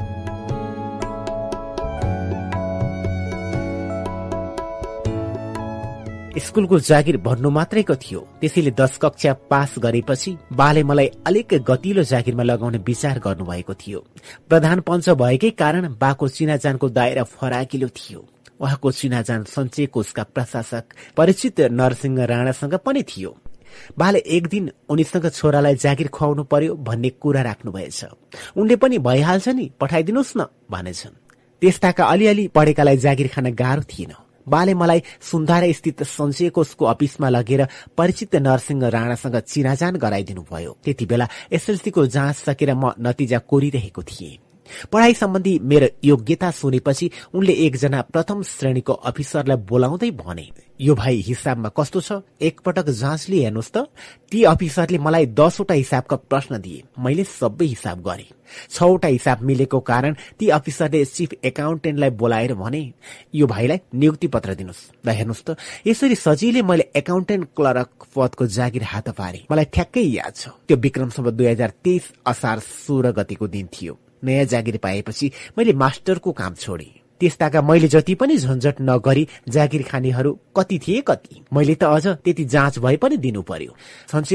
स्कुलको जागिर भन्नु मात्रैको थियो। त्यसैले दश कक्षा पास गरेपछि बाले मलाई अलिक गतिलो जागिरमा लगाउने विचार गर्नुभएको थियो। प्रधान पञ्च भएकै कारण बाको चिनाजानको दायरा फराकिलो थियो। उहाँको चिनाजान सञ्चय कोषका प्रशासक परिचित नरसिंह राणासँग पनि थियो। बाले एक दिन उनीसँग छोरालाई जागिर खुवाउनु पर्यो भन्ने कुरा राख्नुभएछ। उनले पनि भइहाल्छ नि पठाइदिनुहोस् न भनेछन्। त्यस्ताका अलिअलि पढेकालाई जागिर खान गाह्रो थिएन। बाले मलाई सुन्धारा स्थित सञ्चय कोषको अफिसमा लगेर परिचित नरसिंह राणासँग चिनाजान गराइदिनु भयो त्यति बेला एसएलसीको जाँच सकेर म नतिजा कोरिरहेको थिएँ। पढ़ाइ सम्बन्धी मेरो योग्यता सुनेपछि उनले एकजना प्रथम श्रेणीको अफिसरलाई बोलाउँदै भने यो भाइ हिसाबमा कस्तो छ? एकपटक जाँच लिए हेर्नुहोस् त। ती अफिसरले मलाई दसवटा हिसाबका प्रश्न दिए। मैले सबै हिसाब गरे। छवटा हिसाब मिलेको कारण ती अफिसरले चिफ एकाउन्टेन्टलाई बोलाएर भने यो भाइलाई नियुक्ति पत्र दिनुहोस्। र हेर्नुहोस् त। यसरी सजिलै मैले एकाउन्टेन्ट क्लर्क पदको जागिर हात पारे। मलाई ठ्याक्कै याद छ। त्यो विक्रमसम्म दुई हजार तेइस असार सोह्र गतिको दिन थियो। नयाँ जागिर पाएपछि मैले मास्टरको काम छोडे। त्यस्ताका मैले जति पनि झन्झट नगरी जागिर खानेहरू कति थिए कति। मैले त अझ त्यति जाँच भए पनि दिनु पर्यो।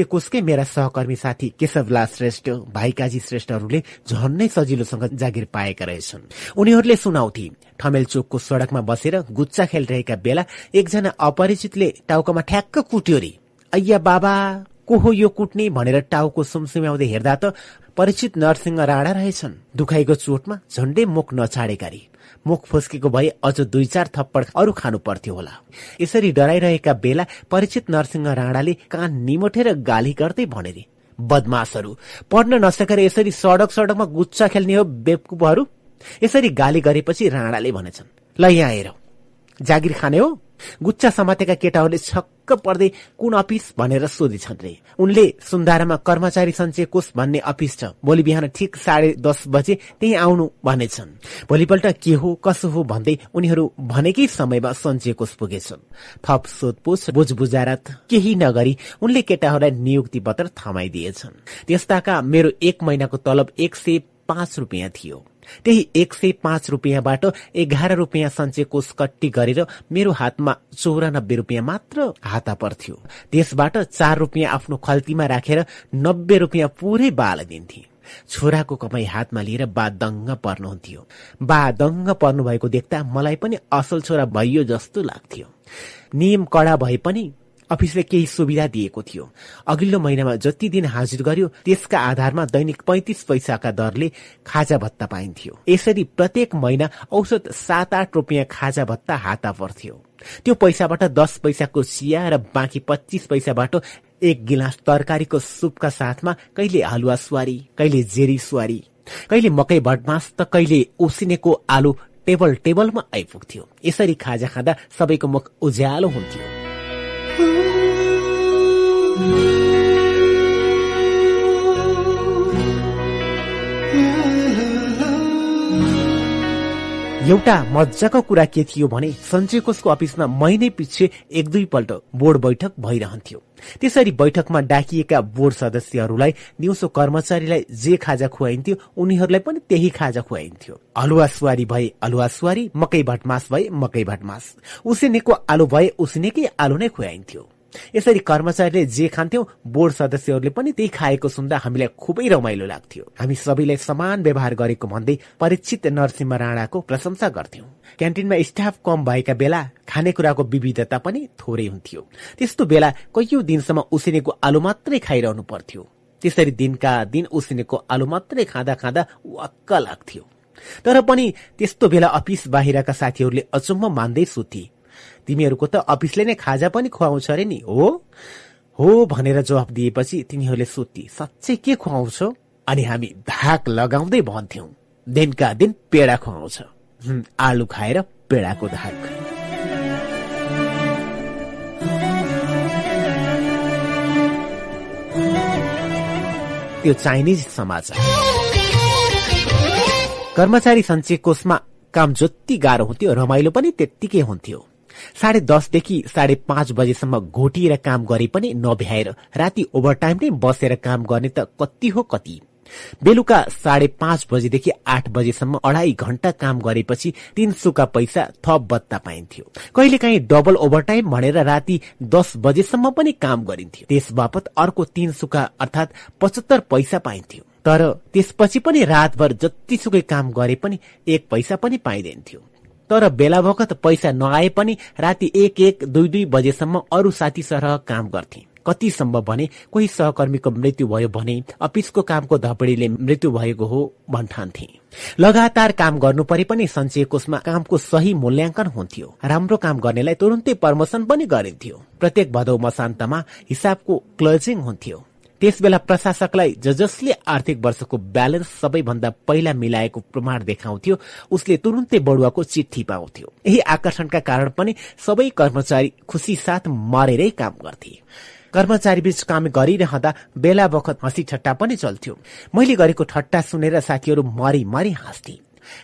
कोषकै मेरा सहकर्मी साथी केशवला श्रेष्ठ भाइकाजी श्रेष्ठहरूले झन्नै सजिलोसँग जागिर पाएका रहेछन्। उनीहरूले सुनाउँथे ठमेल चोकको सड़कमा बसेर गुच्चा खेलिरहेका बेला एकजना अपरिचितले टाउकोमा ठ्याक्क कुट्यो रे। अय्या बाबा! को हो यो कुट्ने भनेर टाउको सुमसुम्याउँदै हेर्दा त परिचित नरसिंह राणा रहेछन्। दुखाइको चोटमा झण्डै मुख नछाडेका रे मुख फुस्केको भए अझ दुई चार थप्पड अरू खानु पर्थ्यो होला। यसरी डराइरहेका बेला परिचित नरसिंह राणाले कान निमोठेर गाली गर्दै भने रे बदमासहरू पढ्न नसकेर यसरी सडक सडकमा गुच्चा खेल्ने हो बेवकुफहरू? यसरी गाली गरेपछि राणाले भनेछन् ल यहाँ हेर। जागिर खाने हो गुच्चा समातेका केटाहरूले छक्क पर्दै कुन अफिस? भनेर सोधेछन् रे। उनले सुन्दारामा कर्मचारी सञ्चय कोष भन्ने अफिस छ। भोलि बिहान ठिक साढे दस बजे त्यही आउनु भनेछन्। भोलिपल्ट के हो कसो हो भन्दै उनीहरू भनेकै समयमा सञ्चय कोष पुगेछन्। थप सोधपुछ बुझबुझारत केही नगरी उनले केटाहरूलाई नियुक्ति पत्र थमाइदिएछन्। त्यस्ताका मेरो एक महिनाको तलब एक सय पाँच रुपियाँ थियो। त्यही एक सय पाँच रुपियाँबाट एघार रुपियाँ सञ्चय कोष कट्टी गरेर मेरो हातमा चौरानब्बे रुपियाँ मात्र हाता पर्थ्यो। त्यसबाट चार रुपियाँ आफ्नो खल्तीमा राखेर नब्बे रुपियाँ पुरै बाल दिन्थे। छोराको कमाई हातमा लिएर बा दङ्ग पर्नुहुन्थ्यो। बा दङ्ग पर्नु भएको देख्दा मलाई पनि असल छोरा भइयो जस्तो लाग्थ्यो। नियम कडा भए पनि अफिसले केही सुविधा दिएको थियो। अघिल्लो महिनामा जति दिन हाजिर गर्यो त्यसका आधारमा दैनिक पैंतिस पैसाका दरले खाजा भत्ता पाइन्थ्यो। यसरी प्रत्येक महिना औसत सात आठ रुपियाँ खाजा भत्ता हाता पर्थ्यो त्यो पैसाबाट दस पैसाको चिया र बाँकी पच्चिस पैसाबाट एक गिलास तरकारीको सुपका साथमा कहिले हलुवा सुवारी कहिले जेरी सुवारी कहिले मकै भटमास त कहिले उसिनेको आलु टेबल टेबलमा आइपुग्थ्यो। यसरी खाजा खाँदा सबैको मुख उज्यालो हुन्थ्यो। Ooh. एउटा मजाको कुरा के थियो भने सञ्चय कोषको अफिसमा महिनै पछि एक दुईपल्ट बोर्ड बैठक भइरहन्थ्यो। त्यसरी बैठकमा डाकिएका बोर्ड सदस्यहरूलाई दिउँसो कर्मचारीलाई जे खाजा खुवाइन्थ्यो उनीहरूलाई पनि त्यही खाजा खुवाइन्थ्यो। अलुवा सुवारी भए अलुवा सुवारी मकै भटमास भए मकै भटमास। उसिनेको आलु भए उसिनेकै आलु नै खुवाइन्थ्यो। यसरी कर्मचारीले जे खान्थ्यौ बोर्ड सदस्यहरूले पनि त्यही खाएको सुन्दा हामीलाई खुबै रमाइलो लाग्थ्यो। हामी सबैलाई समान व्यवहार गरेको भन्दै परिचित नरसिंह राणाको प्रशंसा गर्थ्यौं। क्यान्टिनमा स्टाफ कम भएका बेला खानेकुराको विविधता पनि थोरै हुन्थ्यो। त्यस्तो बेला कैयौं दिनसम्म उसिनेको आलु मात्रै खाइरहनु पर्थ्यो। त्यसरी दिनका दिन उसिनेको आलु मात्रै खाँदा खाँदा वाक्क लाग्थ्यो। तर पनि त्यस्तो बेला अफिस बाहिरका साथीहरूले अचम्म मान्दै सुथे तिमीहरूको त अफिसले नै खाजा पनि खुवाउँछ अरे नि हो? हो भनेर जवाफ दिएपछि तिनीहरूले सोधी साँच्चै के खुवाउँछ? अनि हामी धाक लगाउँदै भन्थ्यौं दिनका दिन पेडा खुवाउँछ। आलु खाएर पेडाको धाक। त्यो चाइनिज समाचार। कर्मचारी सञ्चय कोषमा काम जति गाह्रो हुन्थ्यो रमाइलो पनि त्यत्तिकै हुन्थ्यो। साढे दसदेखि साढे पाँच बजेसम्म घोटिएर काम गरे पनि नभ्याएर राति ओभरटाइम नै बसेर काम गर्ने त कति हो कति। बेलुका साढे पाँच बजेदेखि आठ बजेसम्म अढाई घण्टा काम गरेपछि तीन सुका पैसा थप बत्ता पाइन्थ्यो। कहिलेकाहीँ डबल ओभरटाइम भनेर राति दस बजेसम्म पनि काम गरिन्थ्यो। त्यस बापत अर्को तीन सुका अर्थात पचहत्तर पैसा पाइन्थ्यो। तर त्यसपछि पनि रातभर जतिसुकै काम गरे पनि एक पैसा पनि पाइँदैन्थ्यो तर बेला बखत पैसा नआए पनि राति एक एक दुई दुई बजेसम्म अरू साथी सरह काम गर्थे। कति सम्भव भने कोही सहकर्मीको मृत्यु भयो भने अफिसको कामको धपडीले मृत्यु भएको हो भन्ठान्थे। लगातार काम गर्नु परे पनि सञ्चय कोषमा कामको सही मूल्याङ्कन हुन्थ्यो। राम्रो काम गर्नेलाई तुरुन्तै प्रमोसन पनि गरिन्थ्यो। प्रत्येक भदौ मसान्तमा हिसाबको क्लोजिङ हुन्थ्यो। त्यस बेला प्रशासकलाई ज जसले आर्थिक वर्षको ब्यालेन्स सबैभन्दा पहिला मिलाएको प्रमाण देखाउँथ्यो उसले तुरुन्तै बढुवाको चिठी पाउँथ्यो। यही आकर्षणका कारण पनि सबै कर्मचारी खुसी साथ मरेरै काम गर्थे। कर्मचारी बीच काम गरिरहँदा बेला बखत हाँसी ठट्टा पनि चल्थ्यो। मैले गरेको ठट्टा सुनेर साथीहरू मरी मरी हाँस्थे।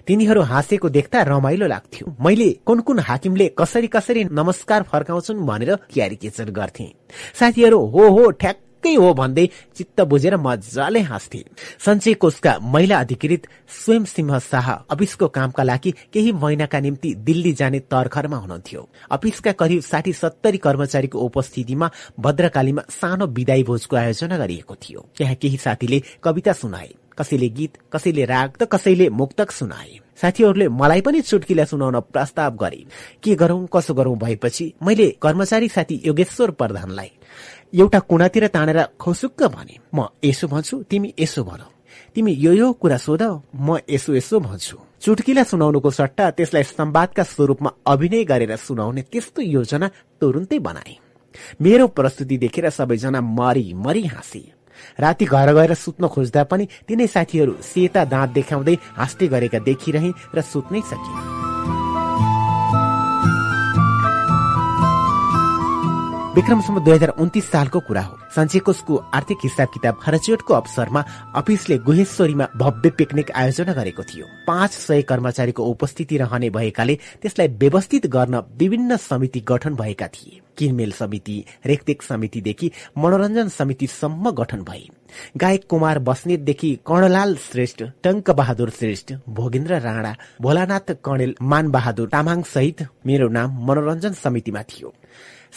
तिनीहरू हाँसेको देख्दा रमाइलो लाग्थ्यो। मैले कुन कुन हाकिमले कसरी कसरी नमस्कार फर्काउँछन् भनेर क्यारिकेचर गर्थे। साथीहरू हो हो ठ्याक्कै हो भन्दै चित्त बुझेर मजाले हाँस्थे। सञ्चय कोषका महिला अधिकृत स्वयं सिंह शाह अफिसको कामका लागि केही महिनाका निम्ति दिल्ली जाने तर्खरमा हुनुहुन्थ्यो। अफिसका करिब साठी सत्तरी कर्मचारीको उपस्थितिमा भद्रकालीमा सानो विदाई भोजको आयोजना गरिएको थियो। त्यहाँ केही साथीले कविता सुनाए। कसैले गीत कसैले राग त कसैले मुक्तक सुनाए। साथीहरूले मलाई पनि चुटकिला सुनाउन प्रस्ताव गरे। के गरौं कसो गरौं भएपछि मैले कर्मचारी साथी योगेश्वर प्रधानलाई एउटा कुनातिर तानेर खुसुक्क भने म यसो भन्छु तिमी यसो भन। तिमी यो यो कुरा सोध म यसो यसो भन्छु। चुटकिला सुनाउनुको सट्टा त्यसलाई संवादका स्वरूपमा अभिनय गरेर सुनाउने त्यस्तो योजना तुरुन्तै बनाए। मेरो प्रस्तुति देखेर सबैजना मरी मरी हाँसे। राति घर गएर सुत्न खोज्दा पनि तिनै साथीहरू सेता दाँत देखाउँदै हाँस्दै गरेका देखिरहे र सुत्नै सकिए विक्रमसम्म दुई हजार उन्तिस सालको कुरा हो। सञ्चयकोषको आर्थिक हिसाब किताब खरचोटको अवसरमा अफिसले गुहेश्वरीमा भव्य पिकनिक आयोजना गरेको थियो। पाँच सय कर्मचारीको उपस्थिति रहने भएकाले त्यसलाई व्यवस्थित गर्न विभिन्न समिति गठन भएका थिए। किनमेल समिति रेखदेख समितिदेखि मनोरञ्जन समितिसम्म गठन भए। गायक कुमार बस्नेतदेखि कर्णलाल श्रेष्ठ टङ्क बहादुर श्रेष्ठ भोगेन्द्र राणा भोलानाथ कणेल मान बहादुर तामाङ सहित मेरो नाम मनोरञ्जन समितिमा थियो।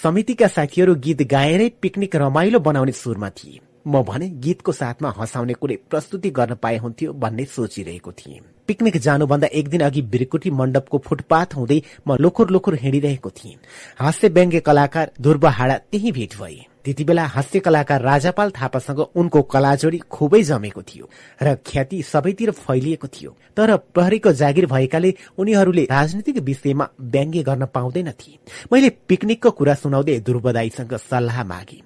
समितिका साथीहरू गीत गाएरै पिकनिक रमाइलो बनाउने सुरमा थिए। म भने गीतको साथमा हँसाउने कुनै प्रस्तुति गर्न पाए हुन्थ्यो भन्ने सोचिरहेको थिएँ। पिकनिक जानुभन्दा एक दिन अघि बिरकुटी मण्डपको फुटपाथ हुँदै म लोखुर लोखुर हिँडिरहेको थिएँ। हास्य व्यङ्ग्य कलाकार ध्रुव हाडा त्यही भेट भए। त्यति बेला हास्य कलाकार राजापाल थापासँग उनको कलाजोडी खुबै जमेको थियो र ख्याति सबैतिर फैलिएको थियो। तर प्रहरीको जागिर भएकाले उनीहरूले राजनीतिक विषयमा व्यङ्ग्य गर्न पाउँदैनथे मैले पिकनिकको कुरा सुनाउँदै ध्रुवदाईसँग सल्लाह मागे।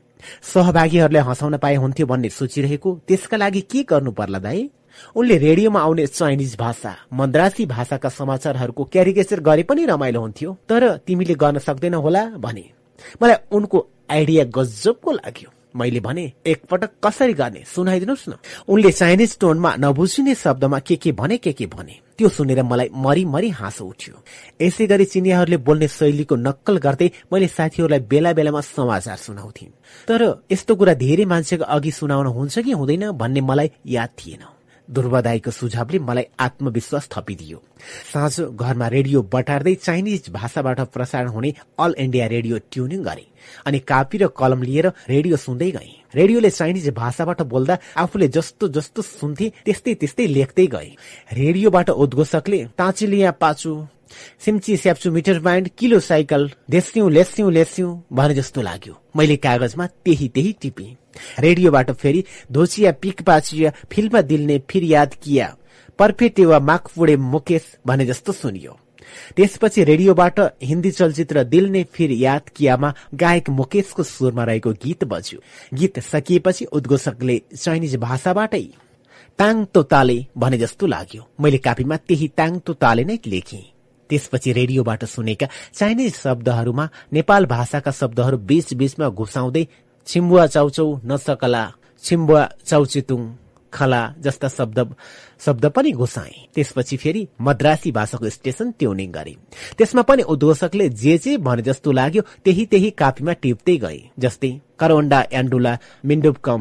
सहभागीहरूले हँसाउन पाए हुन्थ्यो भन्ने सोचिरहेको त्यसका लागि के गर्नु पर्ला दाई? उनले रेडियोमा आउने चाइनिज भाषा मद्रासी भाषाका समाचारहरूको क्यारिकेचर गरे पनि रमाइलो हुन्थ्यो। तर तिमीले गर्न सक्दैन होला भने। मलाई उनको आइडिया गजबको लाग्यो। मैले भने एकपटक कसरी गर्ने सुनाइदिनुहोस् न। उनले चाइनिज टोनमा नबुझिने शब्दमा के के भने के के भने। त्यो सुनेर मलाई मरी मरी हाँसो उठ्यो। यसै गरी चिनियाहरूले बोल्ने शैलीको नक्कल गर्दै मैले साथीहरूलाई बेला बेलामा समाचार सुनाउँथे तर यस्तो कुरा धेरै मान्छेको अघि सुनाउन हुन्छ कि हुँदैन भन्ने मलाई याद थिएन। दुर्वदाईको सुझावले मलाई आत्मविश्वास थपिदियो। साँझ घरमा रेडियो बटार्दै चाइनिज भाषाबाट प्रसारण हुने अल इन्डिया रेडियो ट्युनिङ गरे अनि कापी र कलम लिएर रेडियो सुन्दै गए। रेडियोले चाइनिज भाषाबाट बोल्दा आफूले जस्तो जस्तो सुन्थे त्यस्तै त्यस्तै लेख्दै गए। रेडियोबाट उद्घोषकले ताचिलिया पाचु सिम्ची स्याप्चु मिटर ब्यान्ड किलो साइकल देस्यौं लेस्यौं लेस्यौं भने जस्तो लाग्यो। मैले कागजमा त्यही त्यही टिपे। रेडियोबाट फेरि धोचिया पिक पाचिया फिल्ममा दिल्ने फिर याद किया। पर्फेटे वा माकपुडे मुकेश भने जस्तो सुनियो। त्यसपछि रेडियोबाट हिन्दी चलचित्र दिल ने फिर याद कियामा गायक मुकेशको स्वरमा रहेको गीत बज्यो। गीत सकिएपछि उद्घोषकले चाइनिज भाषाबाटै ताङ तो ताले भने जस्तो लाग्यो। मैले कापीमा त्यही ताङ तो ताले नै लेखेँ। त्यसपछि रेडियोबाट सुनेका चाइनिज शब्दहरूमा नेपाल भाषाका शब्दहरू बीच बीचमा घुसाउँदै छिम्बुवा चाउचौ नसकला छिम्बुवा चाउचितुङ खला जस्ता शब्द शब्द पनि घुसाए त्यसपछि फेरि मद्रासी भाषाको स्टेशन ट्युनिङ गरे। त्यसमा पनि उद्घोषकले जे जे भने जस्तो लाग्यो त्यही त्यही कापीमा टिप्दै गए। जस्तै करवण्डा एन्डुला मिन्डुपकम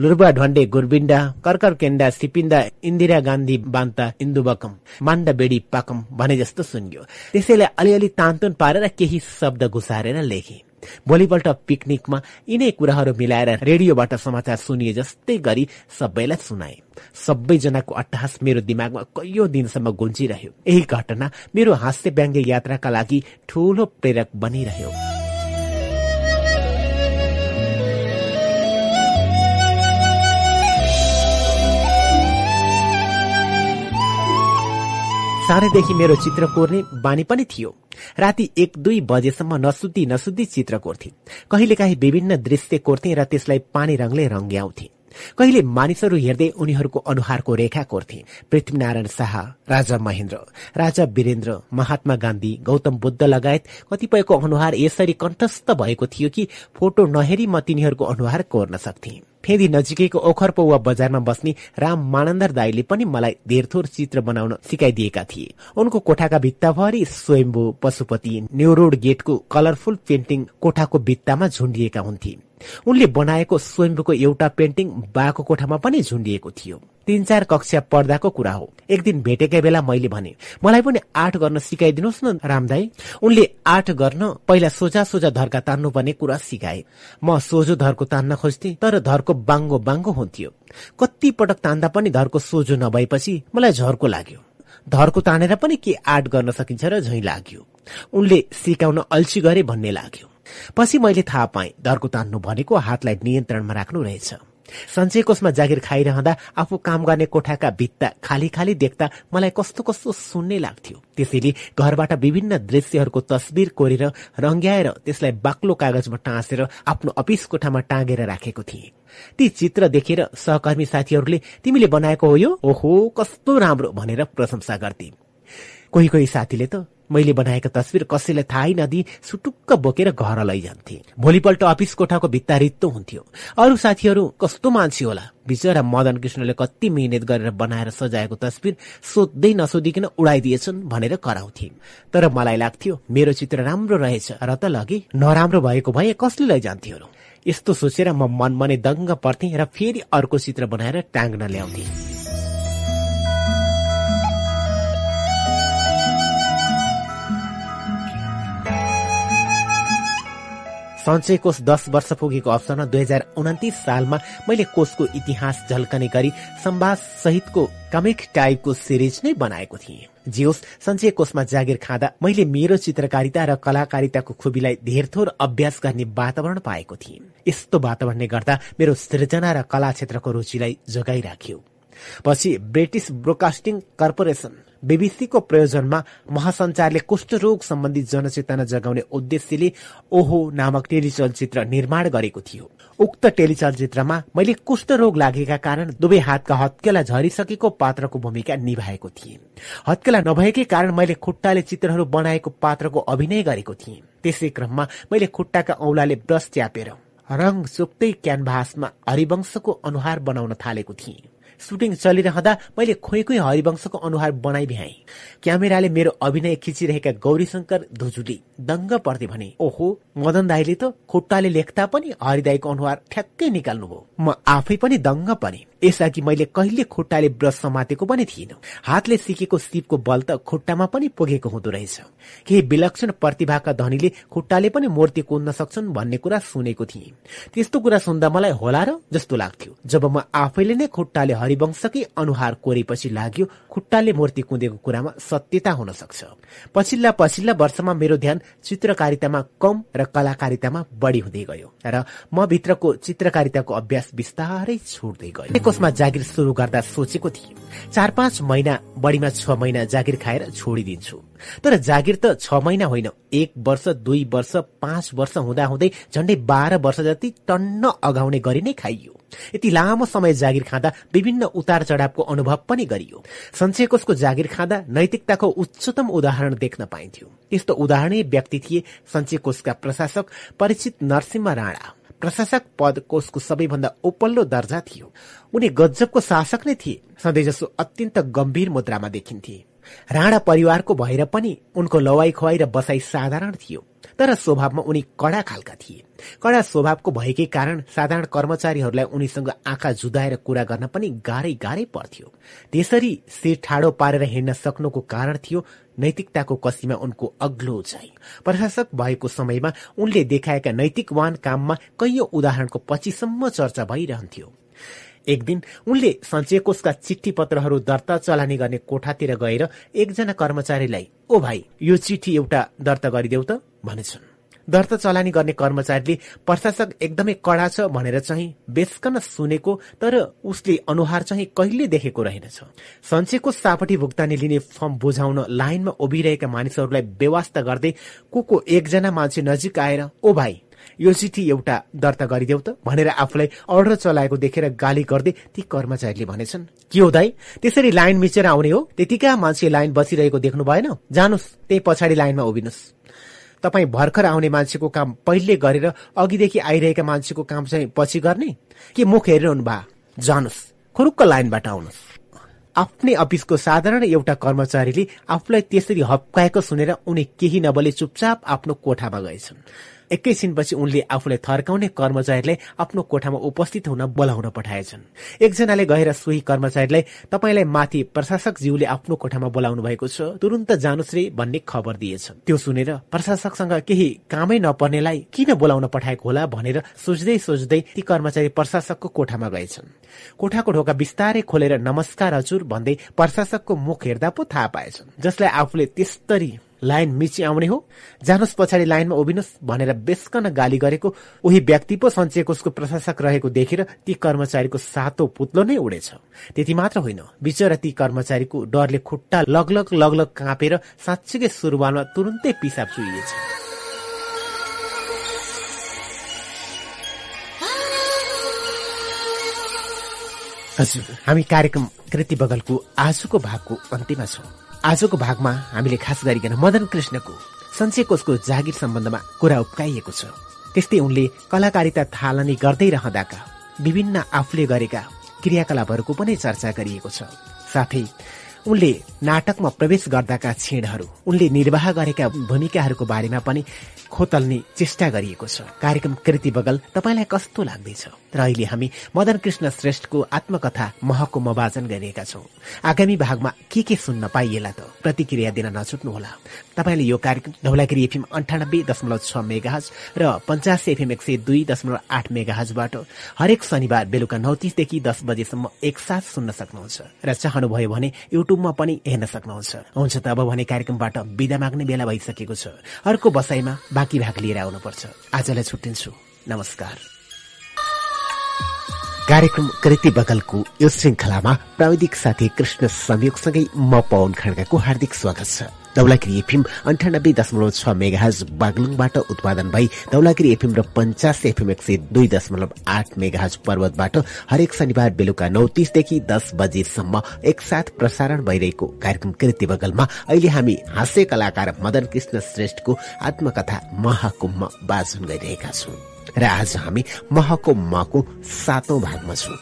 लुर्बा ढन्डे गुरबिन्डा कर्कर केन्डा सिपिन्दा इन्दिरा गान्धी बान्ता इन्दुबकम माण्डा बेडी पाकम भने जस्तो सुनियो। त्यसैले अलिअलि तान्तुन पारेर केही शब्द घुसारेर लेखे। भोलिपल्ट पिकनिकमा यिनै कुराहरू मिलाएर रेडियोबाट समाचार सुनिए जस्तै गरी सबैलाई सुनाए। सबैजनाको अट्टहास मेरो दिमागमा कैयौं दिनसम्म गुन्जिरह्यो। यही घटना मेरो हास्य व्यङ्ग्य यात्राका लागि ठूलो प्रेरक बनिरह्यो। सानैदेखि मेरो चित्र कोर्ने बानी पनि थियो। राति एक दुई बजेसम्म नसुत्ती नसुत्ती चित्र कोर्थे। कहिलेकाहीँ विभिन्न दृश्य कोर्थे र त्यसलाई पानी रङले रङ्ग्याउँथे। कहिले मानिसहरू हेर्दै उनीहरूको अनुहारको रेखा कोर्थे। पृथ्वीनारायण शाह राजा महेन्द्र राजा वीरेन्द्र महात्मा गान्धी गौतम बुद्ध लगायत कतिपयको अनुहार यसरी कण्ठस्थ भएको थियो कि फोटो नहेरी म तिनीहरूको अनुहार कोर्न सक्थे। फेदी नजिकैको ओखरपो वा बजारमा बस्ने राम मानन्दर दाईले पनि मलाई धेरथोर चित्र बनाउन सिकाइदिएका थिए। उनको कोठाका भित्ताभरि स्वयम्भू पशुपति न्युरोड गेटको कलरफुल पेन्टिङ कोठाको भित्तामा झुन्डिएका हुन्थे उनले बनाएको स्वयम्भूको एउटा पेन्टिङ बाको कोठामा पनि झुन्डिएको थियो। तीन चार कक्षा पढ्दाको कुरा हो। एक दिन भेटेकै बेला मैले भने मलाई पनि आर्ट गर्न सिकाइदिनुहोस् न रामदाई उनले आर्ट गर्न पहिला सोझा सोझा धर्का तान्नु पर्ने कुरा सिकाए। म सोझो धर्को तान्न खोज्थे तर धर्को बाङ्गो बाङ्गो हुन्थ्यो। कति पटक तान्दा पनि धर्को सोझो नभएपछि मलाई झर्को लाग्यो। धर्को तानेर पनि के आर्ट गर्न सकिन्छ र झैँ लाग्यो। उनले सिकाउन अल्छी गरे भन्ने लाग्यो। पछि मैले थाहा पाएँ धर्को तान्नु भनेको हातलाई नियन्त्रणमा राख्नु रहेछ। सञ्चय कोषमा जागिर खाइरहँदा आफू काम गर्ने कोठाका भित्ता खाली खाली देख्दा मलाई कस्तो कस्तो सुन्ने लाग्थ्यो। त्यसैले घरबाट विभिन्न दृश्यहरूको तस्बिर कोरेर रङ्ग्याएर त्यसलाई बाक्लो कागजमा टाँसेर आफ्नो अफिस कोठामा टाँगेर राखेको थिएँ। ती चित्र देखेर सहकर्मी साथीहरूले तिमीले बनाएको हो यो? ओहो कस्तो राम्रो! भनेर प्रशंसा गर्थे। कोही कोही साथीले त मैले बनाएका तस्विर कसैलाई थाहै नदिई सुटुक्क बोकेर घर लैजान्थे। भोलिपल्ट अफिस कोठाको भित्ता रित्तो हुन्थ्यो। अरू साथीहरू कस्तो मान्छे होला? बिचरा मदन कृष्णले कति मिहिनेत गरेर बनाएर सजाएको तस्विर सोध्दै नसोधिकन उडाइदिएछन् भनेर कराउँथे। तर मलाई लाग्थ्यो मेरो चित्र राम्रो रहेछ र त लगे नराम्रो भएको भए कसले लैजान्थ्यो र यस्तो सोचेर म मनमा नै दङ्ग पर्थे र फेरि अर्को चित्र बनाएर टाङ्ग्न ल्याउँथे। सञ्चय कोष दस वर्ष पुगेको अवसरमा दुई हजार उन्तिस सालमा मैले कोषको इतिहास झल्कने गरी सम्वाद सहितको कमिक टाइपको सिरिज नै बनाएको थिएँ। जियोस् सञ्चय कोषमा जागिर खाँदा मैले मेरो चित्रकारिता र कलाकारिताको खुबीलाई धेरथोर अभ्यास गर्ने वातावरण पाएको थिएँ। यस्तो वातावरणले गर्दा मेरो सृजना र कला क्षेत्रको रुचिलाई जोगाइराख्यो। पछि ब्रिटिस ब्रोडकास्टिङ कर्पोरेसन बीबीसीको प्रयोजनमा महासञ्चारले कुष्ठरोग सम्बन्धी जनचेतना जगाउने उद्देश्यले ओहो नामक टेलिचलचित्र निर्माण गरेको थियो। उक्त टेलिचलचित्रमा मैले कुष्ठरोग लागेका कारण दुवै हातका हत्केला झरिसकेको पात्रको भूमिका निभाएको थिएँ। हत्केला नभएकै कारण मैले खुट्टाले चित्रहरू बनाएको पात्रको अभिनय गरेको थिएँ। त्यसै क्रममा मैले खुट्टाका औलाले ब्रस च्यापेर रङ चोक्दै क्यानभासमा हरिवंशको अनुहार बनाउन थालेको थिएँ। सुटिङ चलिरहँदा मैले खोइ खोइ हरिवंशको अनुहार बनाइ भ्याए क्यामेराले मेरो अभिनय खिचिरहेका गौरीशंकर धुजुली दङ्ग पर्दै भने ओहो मदन दाईले त खुट्टाले लेख्दा पनि हरिदाईको अनुहार ठ्याक्कै निकाल्नुभयो। म आफै पनि दङ्ग परे। यसअघि मैले कहिले खुट्टाले ब्रस समातेको पनि थिइन। हातले सिकेको सिपको बल त खुट्टामा पनि पुगेको हुँदो रहेछ। केही विलक्षण प्रतिभाका धनीले खुट्टाले पनि मूर्ति कुद्न सक्छन् भन्ने कुरा सुनेको थिएँ। त्यस्तो कुरा सुन्दा मलाई होला र जस्तो लाग्थ्यो। जब म आफैले नै खुट्टाले हरिवंशकै अनुहार कोरेपछि लाग्यो खुट्टाले मूर्ति कुदेको कुरामा सत्यता हुन सक्छ। पछिल्ला पछिल्ला वर्षमा मेरो ध्यान चित्रकारितामा कम र कलाकारितामा बढी हुँदै गयो र म भित्रको चित्रकारिताको अभ्यास बिस्तारै छुट्दै गयो कोषमा जागिर सुरु गर्दा सोचेको थिएँ चार पाँच महिना बढीमा छ महिना जागिर खाएर छोडिदिन्छु। तर जागिर त छ महिना होइन एक वर्ष दुई वर्ष पाँच वर्ष हुँदा हुँदै झण्डै बाह्र वर्ष जति टन्न अगाउने गरी नै खाइयो। यति लामो समय जागिर खाँदा विभिन्न उतार चढावको अनुभव पनि गरियो। सञ्चय कोषको जागिर खाँदा नैतिकताको उच्चतम उदाहरण देख्न पाइन्थ्यो। यस्तो उदाहरणीय व्यक्ति थिए सञ्चय कोषका प्रशासक परिचित नरसिंह राणा। प्रशासक पद कोषको सबैभन्दा उपल्लो दर्जा थियो। उनी गजबको शासक नै थिए। सधैँ जसो अत्यन्त गम्भीर मुद्रामा देखिन्थे। राणा परिवारको भएर पनि उनको लवाई खुवाई र बसाई साधारण थियो। तर स्वभावमा उनी कडा खालका थिए। कडा स्वभावको भएकै कारण साधारण कर्मचारीहरूलाई उनीसँग आँखा जुदाएर कुरा गर्न पनि गाह्रै गाह्रै पर्थ्यो। त्यसरी शिर ठाडो पारेर हिँड्न सक्नुको कारण थियो नैतिकताको कसीमा उनको अग्लो उचाइ प्रशासक भएको समयमा उनले देखाएका नैतिकवान काममा कैयौं उदाहरणको पछिसम्म चर्चा भइरहन्थ्यो। एक दिन उनले सञ्चय कोषका चिठी पत्रहरू दर्ता चलानी गर्ने कोठातिर गएर एकजना कर्मचारीलाई ओ भाइ यो चिठी एउटा दर्ता गरिदेऊ त भनेछन्। दर्ता चलानी गर्ने कर्मचारीले प्रशासक एकदमै कडा छ भनेर चाहिँ बेसकन सुनेको तर उसले अनुहार चाहिँ कहिले देखेको रहेनछ। सञ्चयको सापटी भुक्तानी लिने फर्म बुझाउन लाइनमा उभिरहेका मानिसहरूलाई व्यवस्था गर्दै को को एकजना मान्छे नजिक आएर ओ भाइ यो चिठी एउटा दर्ता गरिदेऊ त भनेर आफूलाई अर्डर चलाएको देखेर गाली गर्दै ती कर्मचारीले भनेछन्। के हो दाई त्यसरी लाइन मिचेर आउने हो? त्यतिका मान्छे लाइन बसिरहेको देख्नु भएन? जानुस् त्यही पछाडि लाइनमा उभिनुहोस् तपाईँ भर्खर आउने मान्छेको काम पहिले गरेर अघिदेखि आइरहेका मान्छेको काम चाहिँ पछि गर्ने? के मुख हेरिरहनु भा? जानुस्। खुरुक्क लाइनबाट आउनुहोस्। आफ्नै अफिसको साधारण एउटा कर्मचारीले आफूलाई त्यसरी हप्काएको सुनेर उनी केही नबोले चुपचाप आफ्नो कोठामा गएछन्। एकैछिनपछि उनले आफूलाई थर्काउने कर्मचारीलाई आफ्नो कोठामा उपस्थित हुन बोलाउन पठाएछन्। एकजनाले गएर सोही कर्मचारीलाई तपाईँलाई माथि प्रशासक ज्यूले आफ्नो कोठामा बोलाउनु भएको छ तुरन्त जानुस् रे भन्ने खबर दिएछ त्यो सुनेर प्रशासकसँग केही कामै नपर्नेलाई किन बोलाउन पठाएको होला भनेर सोच्दै सोच्दै ती कर्मचारी प्रशासकको कोठामा गएछन्। कोठाको ढोका बिस्तारै खोलेर नमस्कार हजुर भन्दै प्रशासकको मुख हेर्दा पो थाहा पाएछन् जसलाई आफूले त्यस्तरी लाइन मिची आउने हो। जानुहोस् पछाडि लाइनमा उभिनुहोस् भनेर बेसकन गाली गरेको उही व्यक्ति पो सञ्चयकोषको प्रशासक रहेको देखेर ती कर्मचारीको सातो पुत्लो नै उडेछ। त्यति मात्र होइन बिचरा ती कर्मचारीको डरले खुट्टा लगलग लगलग काँपेर साँच्चीकै सुरुवालमा तुरुन्तै पिसाब चुइएछ हजुर हामी कार्यक्रम कृति बगलको आजको भागको अन्त्यमा छौँ। आजको भागमा हामीले खास गरिकन मदन कृष्णको सञ्चय कोषको जागिर सम्बन्धमा कुरा उप्काइएको छ। त्यस्तै उनले कलाकारिता थालनी गर्दै रहँदाका विभिन्न आफूले गरेका क्रियाकलापहरूको पनि चर्चा गरिएको छ। साथै उनले नाटकमा प्रवेश गर्दाका क्षणहरू उनले निर्वाह गरेका भूमिकाहरूको बारेमा पनि खोतल्ने चेष्टा गरिएको छ। कार्यक्रम कृति बगल तपाईँलाई कस्तो लाग्दैछ? र अहिले हामी मदन कृष्ण श्रेष्ठको आत्मकथा महको मवाचन गरिरहेका छौँ। आगामी भागमा के के सुन्न पाइएला त प्रतिक्रिया दिन नछुट्नुहोला। तपाईँले यो कार्यक्रम धौलागिरी एफएम अन्ठानब्बे दशमलव छ मेगाहज र पञ्चासी एफएम एक सय दुई दशमलव आठ मेगाहजबाट हरेक शनिबार बेलुका नौ तिसदेखि दस बजेसम्म एकसाथ सुन्न सक्नुहुन्छ र चाहनुभयो भने युट्युबमा पनि हेर्न सक्नुहुन्छ। हुन्छ त अब भने कार्यक्रमबाट बिदा माग्ने बेला भइसकेको छ। अर्को बसाइमा बाँकी भाग लिएर आउनुपर्छ। आजलाई छुट्टिन्छु। नमस्कार। कार्यक्रम कृति बगलको यो श्रृङ्खलामा प्राविधिक साथी कृष्ण संयोगसँगै म पवन खड्गाको हार्दिक स्वागत छ। दौलागिरी एफएम अन्ठानब्बे दशमलव छ मेगाहज बागलुङबाट उत्पादन भई दौलागिरी एफएम र पञ्चास एफएम एक सय दुई दशमलव आठ मेगाहज पर्वतबाट हरेक शनिबार बेलुका नौ तीसदेखि दस बजेसम्म एकसाथ प्रसारण भइरहेको कार्यक्रम कृति बगलमा अहिले हामी हास्य कलाकार मदन कृष्ण श्रेष्ठको आत्मकथा महाकुम्भ वाचन गरिरहेका छौं। र आज हामी महको मको सातौं भागमा छौं।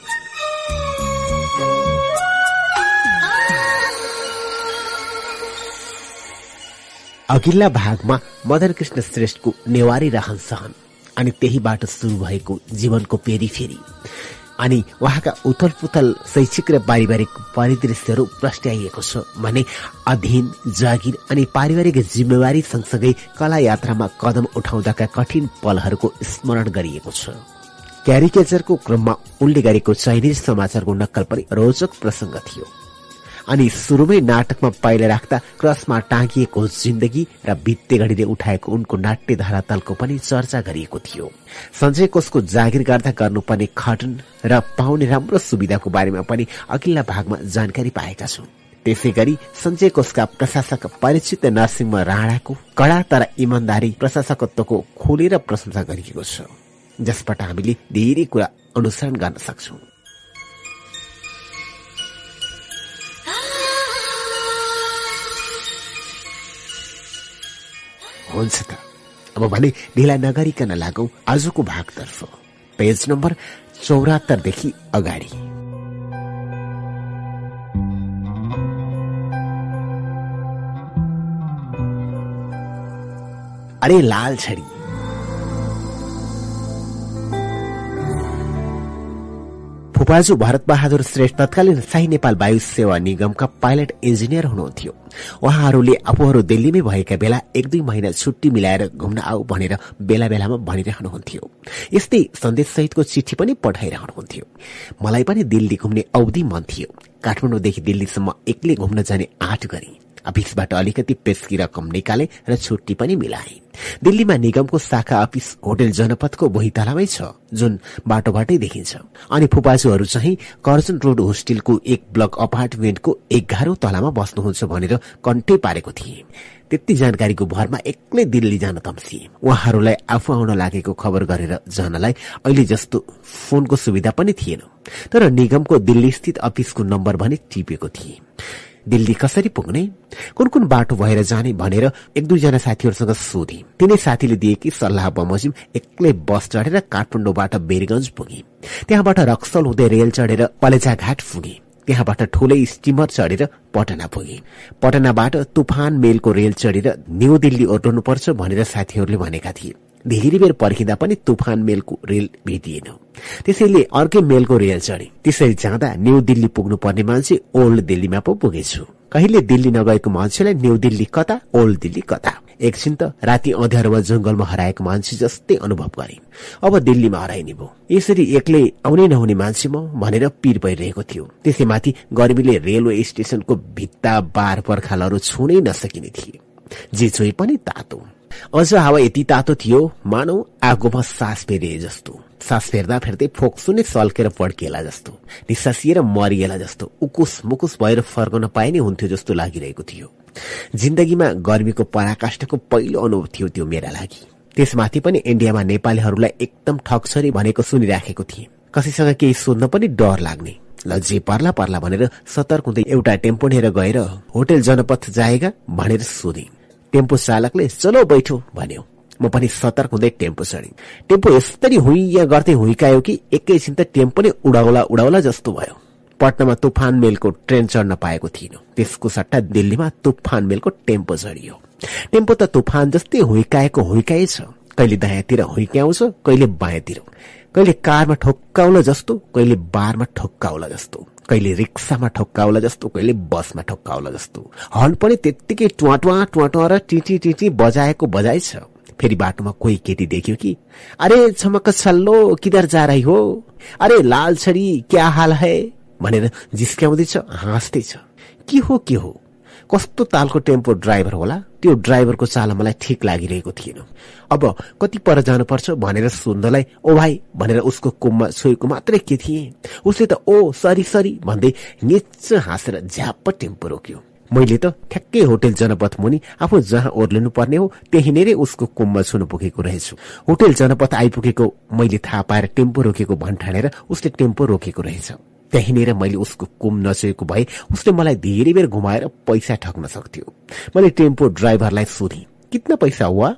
अघिल्ला भागमा मदन कृष्ण श्रेष्ठको नेवारी रहन सहन अनि त्यहीबाट सुरु भएको जीवनको पेरिफेरी अनि उहाँका उथल पुथल शैक्षिक र पारिवारिक परिदृश्यहरू प्रस्ट्याइएको छ भने अध्ययन जागिर अनि पारिवारिक जिम्मेवारी सँगसँगै कला यात्रामा कदम उठाउँदाका कठिन पलहरूको स्मरण गरिएको छ। क्यारिकेचरको क्रममा उनले गरेको चाइनिज समाचारको नक्कल पनि रोचक प्रसङ्ग थियो। अनि सुरुमै नाटकमा पाइला राख्दा क्रसमा टाँगिएको जिन्दगी र बित्ते घडीले उठाएको उनको नाट्य धरातलको पनि चर्चा गरिएको थियो। सञ्चय कोषको जागिर गर्दा गर्नुपर्ने खटन र पाउने राम्रो सुविधाको बारेमा पनि अघिल्ला भागमा जानकारी पाएका छौं। त्यसै गरी सञ्चय कोषका प्रशासक परिचित नरसिंह राणाको कड़ा तर इमान्दारी प्रशासकत्वको खोलेर प्रशंसा गरिएको छ। जसबाट हामीले धेरै कुरा अनुसरण गर्न सक्छौं। हुन्छ त। अब भने ढिला नगरिकन लागौ आजको भागतर्फ। पेज नम्बर चौरात्तरदेखि अगाडि। अरे लाल छडी। फुपाजु भरत बहादुर श्रेष्ठ तत्कालीन शाही नेपाल वायु सेवा निगमका पाइलट इन्जिनियर हुनुहुन्थ्यो। उहाँहरूले आफूहरू दिल्लीमै भएका बेला एक दुई महिना छुट्टी मिलाएर घुम्न आऊ भनेर बेला बेलामा भनिरहनुहुन्थ्यो। यस्तै सन्देश सहितको चिठी पनि पठाइरहनुहुन्थ्यो। मलाई पनि दिल्ली घुम्ने अवधि मन थियो। काठमाडौँदेखि दिल्लीसम्म एक्लै घुम्न जाने आँट गरी अफिसबाट अलिकति पेस्की रकम निकाले र छुट्टी पनि मिलाए। दिल्लीमा निगमको शाखा अफिस होटल जनपथको भुइँतलामै छ जुन बाटोबाटै देखिन्छ। अनि फुपाजुहरू चाहिँ कर्जन रोड होस्टेलको एक ब्लक अपार्टमेन्टको एघारौं तलामा बस्नुहुन्छ भनेर कन्टे पारेको थिए। त्यति जानकारीको भरमा एक्लै दिल्ली जान तम्सिए। उहाँहरूलाई आफू आउन लागेको खबर गरेर जानलाई अहिले जस्तो फोनको सुविधा पनि थिएन। तर निगमको दिल्ली स्थित अफिसको नम्बर भने टिपेको थिए। दिल्ली कसरी पुग्ने? कुन कुन बाटो भएर जाने भनेर एक दुईजना साथीहरूसँग सोधे। तिनै साथीले दिएकी सल्लाह बमोजिम एक्लै बस चढेर काठमाडौँबाट बेरगंज पुगे। त्यहाँबाट रक्सल हुँदै रेल चढेर पलेजा घाट पुगे। त्यहाँबाट ठूलै स्टिमर चढेर पटना पुगे। पटनाबाट तुफान मेलको रेल चढेर न्यू दिल्ली ओर्नुपर्छ भनेर साथीहरूले भनेका थिए। धेरै बेर पर्खिँदा पनि तुफान मेलको रेल भेटिएन। त्यसैले अर्कै मेलको रेल चढे। त्यसरी जाँदा न्यू दिल्ली पुग्नु पर्ने मान्छे ओल्ड दिल्लीमा पो पुगेछु। कहिले दिल्ली नगएको मान्छेलाई न्यू दिल्ली कता ओल्ड दिल्ली कता? एकछिन त राति अँध्यारोमा जंगलमा हराएको मान्छे जस्तै अनुभव गरे। अब दिल्लीमा हराइने भयो। यसरी एक्लै आउनै नहुने मान्छे म भनेर पीर परिरहेको थियो। त्यसैमाथि गर्मीले रेलवे स्टेशनको भित्ता बार पर्खालहरू छुनै नसकिने थिए। जे छोए पनि तातो। अझ हावा यति तातो थियो मानौ आगोमा सास फेरे जस्तो। सास फेर्दा फेर्दै फोक्सु नै सल्केर पड्किएला जस्तो। निसासिएर मरिएला जस्तो। उकुस मुकुस भएर फर्कन पाए नै हुन्थ्यो जस्तो लागिरहेको थियो। जिन्दगीमा गर्मीको पराकाष्ठको पहिलो अनुभव थियो त्यो मेरा लागि। त्यसमाथि पनि इन्डियामा नेपालीहरूलाई एकदम ठक्छरी भनेको सुनिराखेको थिएँ। कसैसँग केही सोध्न पनि डर लाग्ने। ल जे पर्ला पर्ला भनेर सतर्क हुँदै एउटा टेम्पो लिएर गएर होटेल जनपथ जाएगा भनेर सोधे। टेम्पो चालकले चलो बैठो भन्यो। म पनि सतर्क हुँदै टेम्पो चढे। टेम्पो यस्तरी हुइया गर्दै हुइकायो कि एकैछिन त टेम्पो नै उडाउला उडाउला जस्तो भयो। पटनामा तुफान मेलको ट्रेन चढ्न पाएको थिइनँ। त्यसको सट्टा दिल्लीमा तुफान मेलको टेम्पो चढियो। टेम्पो त तुफान जस्तै हुइकाएको हुइकाए छ। कहिले दायाँतिर हुइक्याउँछ कहिले बायाँतिर। कहिले कारमा ठोक्काउला जस्तो कहिले बारमा ठोक्काउला जस्तो। कहिले रिक्सामा ठोक्काउला जस्तो कहिले बसमा ठोक्काउला जस्तो। हर्न पनि त्यत्तिकै टुवा टुवा र टिटी टिटी बजाएको बजाइ छ। फेरि बाटोमा कोही केटी देख्यो कि अरे छमक्क छल्लो किधर जा रही हो? अरे लाल छरी क्या हाल है? भनेर जिस्क्याउँदैछ हाँस्दैछ। के हो के हो? कस्तो तालको टेम्पो ड्राइभर होला? त्यो ड्राइभरको चाल मलाई ठिक लागिरहेको थिएन। अब कति पर जानुपर्छ भनेर सोध्नलाई ओ भाइ भनेर उसको कुममा छोएको मात्रै के थिए? उसले त ओ सरी सरी भन्दै निच हाँसेर झ्याप्प टेम्पो रोक्यो। मैले त ठ्याक्कै होटेल जनपथ मुनि आफू जहाँ ओर्लिनु पर्ने हो त्यहीँनिरै उसको कुममा छुनु पुगेको रहेछु। होटेल जनपथ आइपुगेको मैले थाहा पाएर टेम्पो रोकेको भन्ठानेर उसले टेम्पो रोकेको रहेछ। त्यहीँनिर मैले उसको कुम नचोएको भए उसले मलाई धेरै बेर घुमाएर पैसा ठग्न सक्थ्यो। मैले टेम्पो ड्राइभरलाई सोधेँ कितना पैसा हुआ?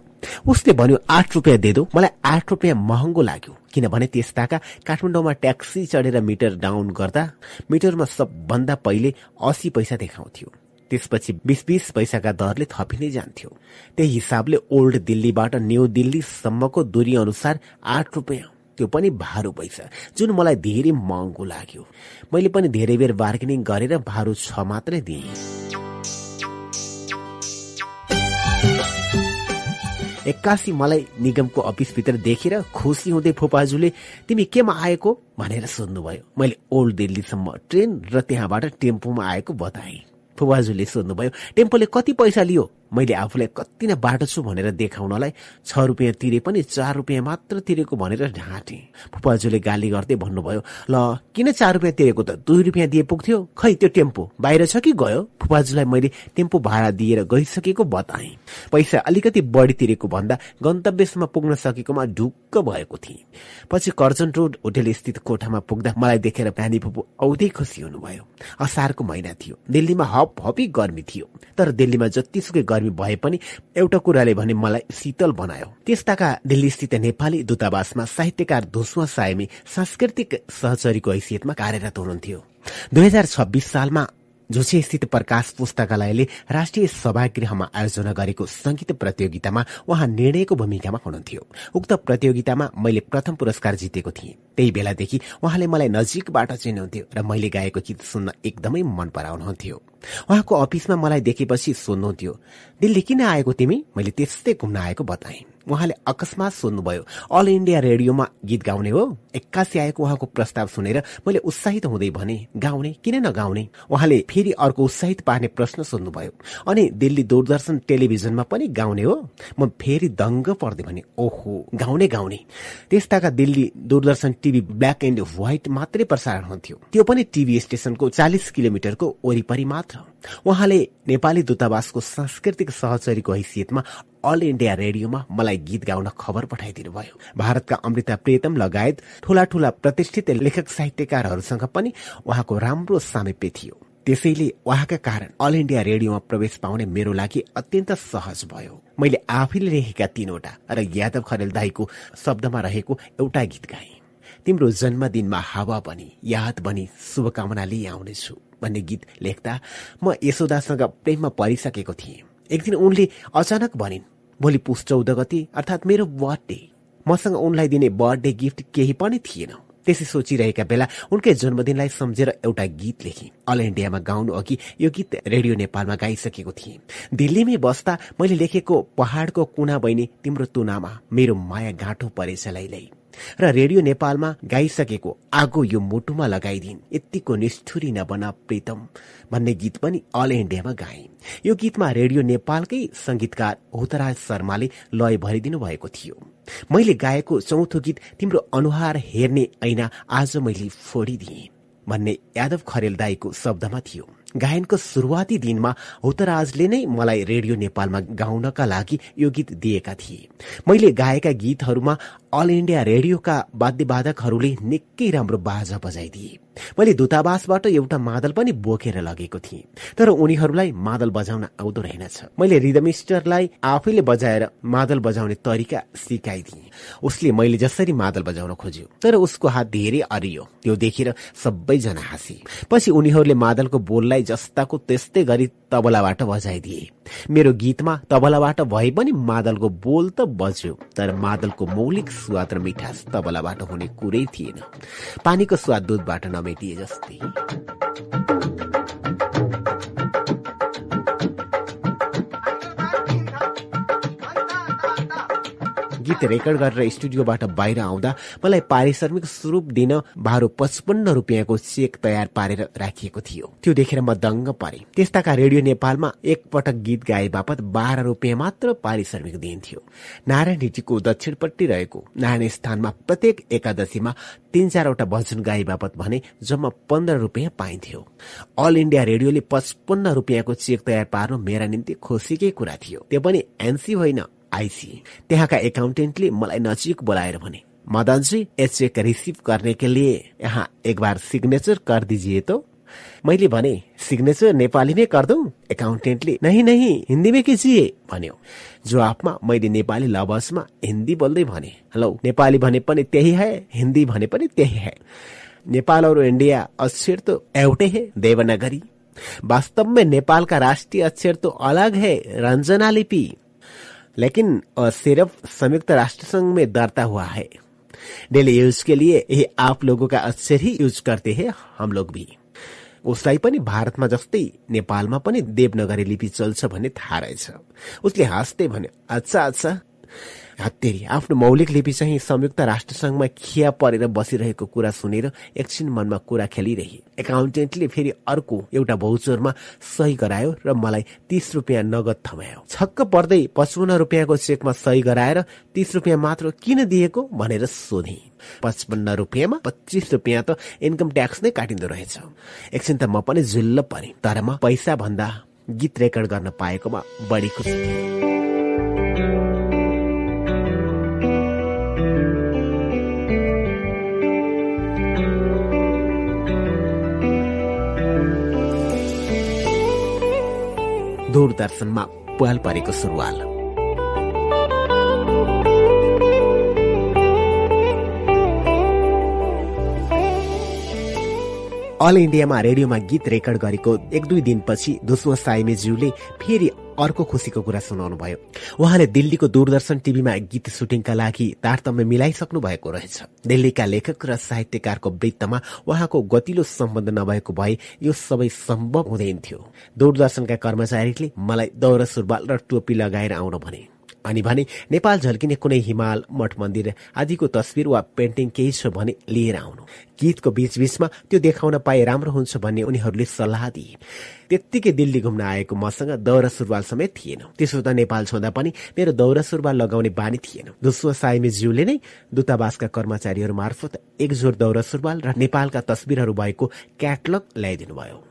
उसले भन्यो आठ रुपियाँ दे दो। मलाई आठ रुपियाँ महँगो लाग्यो किनभने त्यसताका काठमाडौँमा ट्याक्सी चढेर मिटर डाउन गर्दा मिटरमा सबभन्दा पहिले अस्सी पैसा देखाउँथ्यो। त्यसपछि बिस बिस पैसाका दरले थपिँदै जान्थ्यो। त्यही हिसाबले ओल्ड दिल्लीबाट न्यू दिल्लीसम्मको दूरी अनुसार आठ रुपियाँ त्यो पनि भारू पैसा जुन मलाई धेरै महँगो लाग्यो। मैले पनि धेरै बेर बार्गेनिङ गरेर भारू छ मात्रै दिएँ। एक्कासी मलाई निगमको अफिसभित्र देखेर खुसी हुँदै फुपाजुले तिमी केमा आएको? भनेर सोध्नुभयो। मैले ओल्ड दिल्लीसम्म ट्रेन र त्यहाँबाट टेम्पोमा आएको बताएँ। फुपाजुले सोध्नुभयो टेम्पोले कति पैसा लियो? मैले आफूलाई कति नै बाटो छु भनेर देखाउनलाई छ रुपियाँ तिरे पनि चार रुपियाँ मात्र तिरेको भनेर ढाँटे। फुपाजुले गाली गर्दै भन्नुभयो ल किन चार रुपियाँ तिरेको त? दुई रुपियाँ दिए पुग्थ्यो। खै त्यो टेम्पो बाहिर छ कि गयो? फुपाजुलाई मैले टेम्पो भाडा दिएर गइसकेको बताएँ। पैसा अलिकति बढी तिरेको भन्दा गन्तव्यसम्म पुग्न सकेकोमा ढुक्क भएको थिएँ। पछि कर्जन रोड होटेल स्थित कोठामा पुग्दा मलाई देखेर प्यानी फुपू औधै खुसी हुनुभयो। असारको महिना थियो। दिल्लीमा हप हपी गर्मी थियो। तर दिल्लीमा जतिसुकै गर्मी भए पनि एउटा कुराले भने मलाई शीतल बनायो। त्यस्ताका दिल्ली स्थित नेपाली दूतावासमा साहित्यकार धुस्वा सायमी सांस्कृतिक सहचरीको हैसियतमा कार्यरत हुनुहुन्थ्यो। दुई हजार छब्बीस सालमा जोशी स्थित प्रकाश पुस्तकालयले राष्ट्रिय सभागृहमा आयोजना गरेको संगीत प्रतियोगितामा उहाँ निर्णयको भूमिकामा हुनुहुन्थ्यो। उक्त प्रतियोगितामा मैले प्रथम पुरस्कार जितेको थिएँ। त्यही बेलादेखि उहाँले मलाई नजिकबाट चिन्नुहुन्थ्यो र मैले गाएको गीत सुन्न एकदमै मन पराउनुहुन्थ्यो। उहाँको अफिसमा मलाई देखेपछि सोध्नुहुन्थ्यो दिल्ली किन आएको तिमी? मैले त्यस्तै घुम्न आएको बताएँ। उहाँले अकस्मात सोध्नुभयो अल इन्डिया रेडियोमा गीत गाउने हो? एक्कासी आएको उहाँको प्रस्ताव सुनेर मैले उत्साहित हुँदै भने गाउने? किन नगाउने? उहाँले फेरि अर्को उत्साहित पार्ने प्रश्न सोध्नुभयो अनि दिल्ली दूरदर्शन टेलिभिजनमा पनि गाउने हो? म फेरि दङ्ग पर्दै भने ओहो गाउने गाउने। त्यस्ताका Delhi Doordarshan TV black and white मात्रै प्रसारण हुन्थ्यो। त्यो पनि टिभी स्टेशनको चालिस किलोमिटरको वरिपरि मात्र। उहाँले नेपाली दूतावासको सांस्कृतिक सहचरीको हैसियतमा अल इन्डिया रेडियोमा मलाई गीत गाउन खबर पठाइदिनु भयो भारतका अमृता प्रियतम लगायत ठूला ठूला प्रतिष्ठित लेखक साहित्यकारहरूसँग पनि उहाँको राम्रो सामिप्य थियो। त्यसैले उहाँका कारण अल इन्डिया रेडियोमा प्रवेश पाउने मेरो लागि अत्यन्त सहज भयो। मैले आफैले लेखेका तीनवटा र यादव खरेल दाईको शब्दमा रहेको एउटा गीत गाएँ। तिम्रो जन्मदिनमा हावा बनी याद बनी शुभकामना लिई आउनेछु। भन्ने गीत लेख्दा म यशोदासँग प्रेममा परिसकेको थिएँ। एक दिन उनले अचानक भनिन् भोलि पुस चौध गति अर्थात् मेरो बर्थडे। मसँग उनलाई दिने बर्थडे गिफ्ट केही पनि थिएन। त्यसै सोचिरहेका बेला उनकै जन्मदिनलाई सम्झेर एउटा गीत लेखेँ। अल इन्डियामा गाउनु अघि यो गीत रेडियो नेपालमा गाइसकेको थिएँ। दिल्लीमै बस्दा मैले लेखेको पहाड़को कुना बहिनी तिम्रो तुनामा मेरो माया गाँठो परेछ लैलै। र रेडियो नेपालमा गाइसकेको आगो यो मुटुमा लगाइदिन्। यत्तिको निष्ठुरी नबना प्रीतम भन्ने गीत पनि अल इन्डियामा गाए। यो गीतमा रेडियो नेपालकै संगीतकार होतराज शर्माले लय भरिदिनु भएको थियो। मैले गाएको चौथो गीत तिम्रो अनुहार हेर्ने ऐना आज मैले फोडिदिए भन्ने यादव खरेल दाईको शब्दमा थियो। गायनको शुरूआती दिनमा होतराजले नै मलाई रेडियो नेपालमा गाउनका लागि यो गीत दिएका थिए। मैले गाएका गीतहरूमा अल इन्डिया रेडियोका वाद्यवादकहरूले निकै राम्रो बाजा बजाइदिए। मैले दूतावासबाट एउटा मादल पनि बोकेर लगेको थिएँ तर उनीहरूलाई मादल बजाउन आउँदो रहेनछ। मैले रिदमिस्टरलाई आफैले बजाएर मादल बजाउने तरिका सिकाइदिए। उसले मैले जसरी मादल बजाउन खोज्यो तर उसको हात धेरै अरियो। त्यो देखेर सबैजना हाँसे। पछि उनीहरूले मादलको बोललाई जस्ताको त्यस्तै गरी तबलाबाट बजाइदिए। मेरो गीतमा तबलाबाट भए पनि मादलको बोल त बज्यो तर मादलको मौलिक स्वाद र मिठास तबलाबाट हुने कुरै थिएन। पानीको स्वाद दुधबाट नमेटिए जस्तै। गीत रेकर्ड गरेर स्टुडियोबाट बाहिर आउँदा मलाई पारिश्रमिक स्वरूप दिन बाह्र पचपन्न रुपियाँको चेक तयार पारेर राखिएको थियो। त्यो देखेर म दङ्ग परे। त्यस्ताका रेडियो नेपालमा एकपटक गीत गाए बापत बाह्र रुपियाँ मात्र पारिश्रमिक दिइन्थ्यो। नारायण हिटीको दक्षिणपट्टि रहेको नारायण स्थानमा प्रत्येक एकादशीमा तीन चारवटा भजन गाए बापत भने जम्मा पन्ध्र रुपियाँ पाइन्थ्यो। अल इन्डिया रेडियोले पचपन्न रुपियाँको चेक तयार पार्नु मेरा निम्ति खुसीकै कुरा थियो। त्यो पनि एनसी होइन। आइसी त्यहाँका एकाउन्टेन्टले मलाई नजिक बोलाएर भने मदन जी ये चेक रिसीव करने के लिए? यहाँ एक बार सिग्नेचर कर दीजिए तो। मैले भने सिग्नेचर नेपाली में कर दूं एकाउन्टेन्टले नहीं नहीं हिन्दी में कीजिए भन्यो। जवाफमा मैले नेपाली लवजमा हिन्दी बोल्दै भने हेलो नेपाली भने पनि त्यही है हिन्दी भने पनि त्यही है। नेपाल और इंडिया अक्षर तो एउटै है देवनागरी। वास्तव में नेपाल का राष्ट्रीय अक्षर तो अलग है रंजना लिपि। लेकिन सिर्फ संयुक्त राष्ट्र संघ में दर्ता हुआ है। डेली यूज के लिए ये आप लोगों का अक्षर ही यूज करते हैं हम लोग भी। उसलाई पनि भारतमा जस्तै नेपालमा पनि देवनगरी लिपि चल्छ भन्ने थाहा रहेछ उसले हाँस्दै भन्यो अच्छा अच्छा। हत्तेरी। आफ्नो मौलिक लिपि चाहिँ संयुक्त राष्ट्र संघमा खिया परेर बसिरहेको कुरा सुनेर एकछिन मनमा कुरा खेलिरहे। एकाउन्टेन्टले फेरि अर्को एउटा भौचोरमा सही गरायो र मलाई तीस रुपियाँ नगद थमायो। छक्क पर्दै पचपन्न रुपियाँको चेकमा सही गराएर तीस रुपियाँ मात्र किन दिएको भनेर सोधे। पचपन्न रुपियाँमा पच्चिस रुपियाँ त इन्कम ट्याक्स नै काटिँदो रहेछ। एकछिन त म पनि झुल्ल परे। तर म पैसा भन्दा गीत रेकर्ड गर्न पाएकोमा बढी खुसी दूरदर्शनमा पुवाल परेको सुरुवाल। अल इन्डियामा रेडियोमा गीत रेकर्ड गरेको एक दुई दिनपछि दुस्वा साइमेज्यूले फेरि अर्को खुसीको कुरा सुनाउनु भयो। उहाँले दिल्लीको दूरदर्शन टिभीमा गीत सुटिङका लागि तारतम्य मिलाइसक्नु भएको रहेछ। दिल्लीका लेखक र साहित्यकारको वृत्तमा उहाँको गतिलो सम्बन्ध नभएको भए यो सबै सम्भव हुँदैन थियो। दूरदर्शनका कर्मचारीले मलाई दौरा सुरुवाल र टोपी लगाएर आउन भने। अनि भने नेपाल झल्किने कुनै हिमाल मठ मन्दिर आदिको तस्विर वा पेन्टिङ केही छ भने लिएर आउनु। गीतको बीचबीचमा त्यो देखाउन पाए राम्रो हुन्छ भन्ने उनीहरूले सल्लाह दिए। त्यत्तिकै दिल्ली घुम्न आएको मसँग दौरा सुरुवाल समेत थिएन। त्यसो त नेपाल छँदा पनि मेरो दौरा सुरुवाल लगाउने बानी थिएन। दोस्रो साइमीज्यूले नै दूतावासका कर्मचारीहरू मार्फत एक जोर दौरा सुरुवाल र नेपालका तस्विरहरू भएको क्याटलग ल्याइदिनु भयो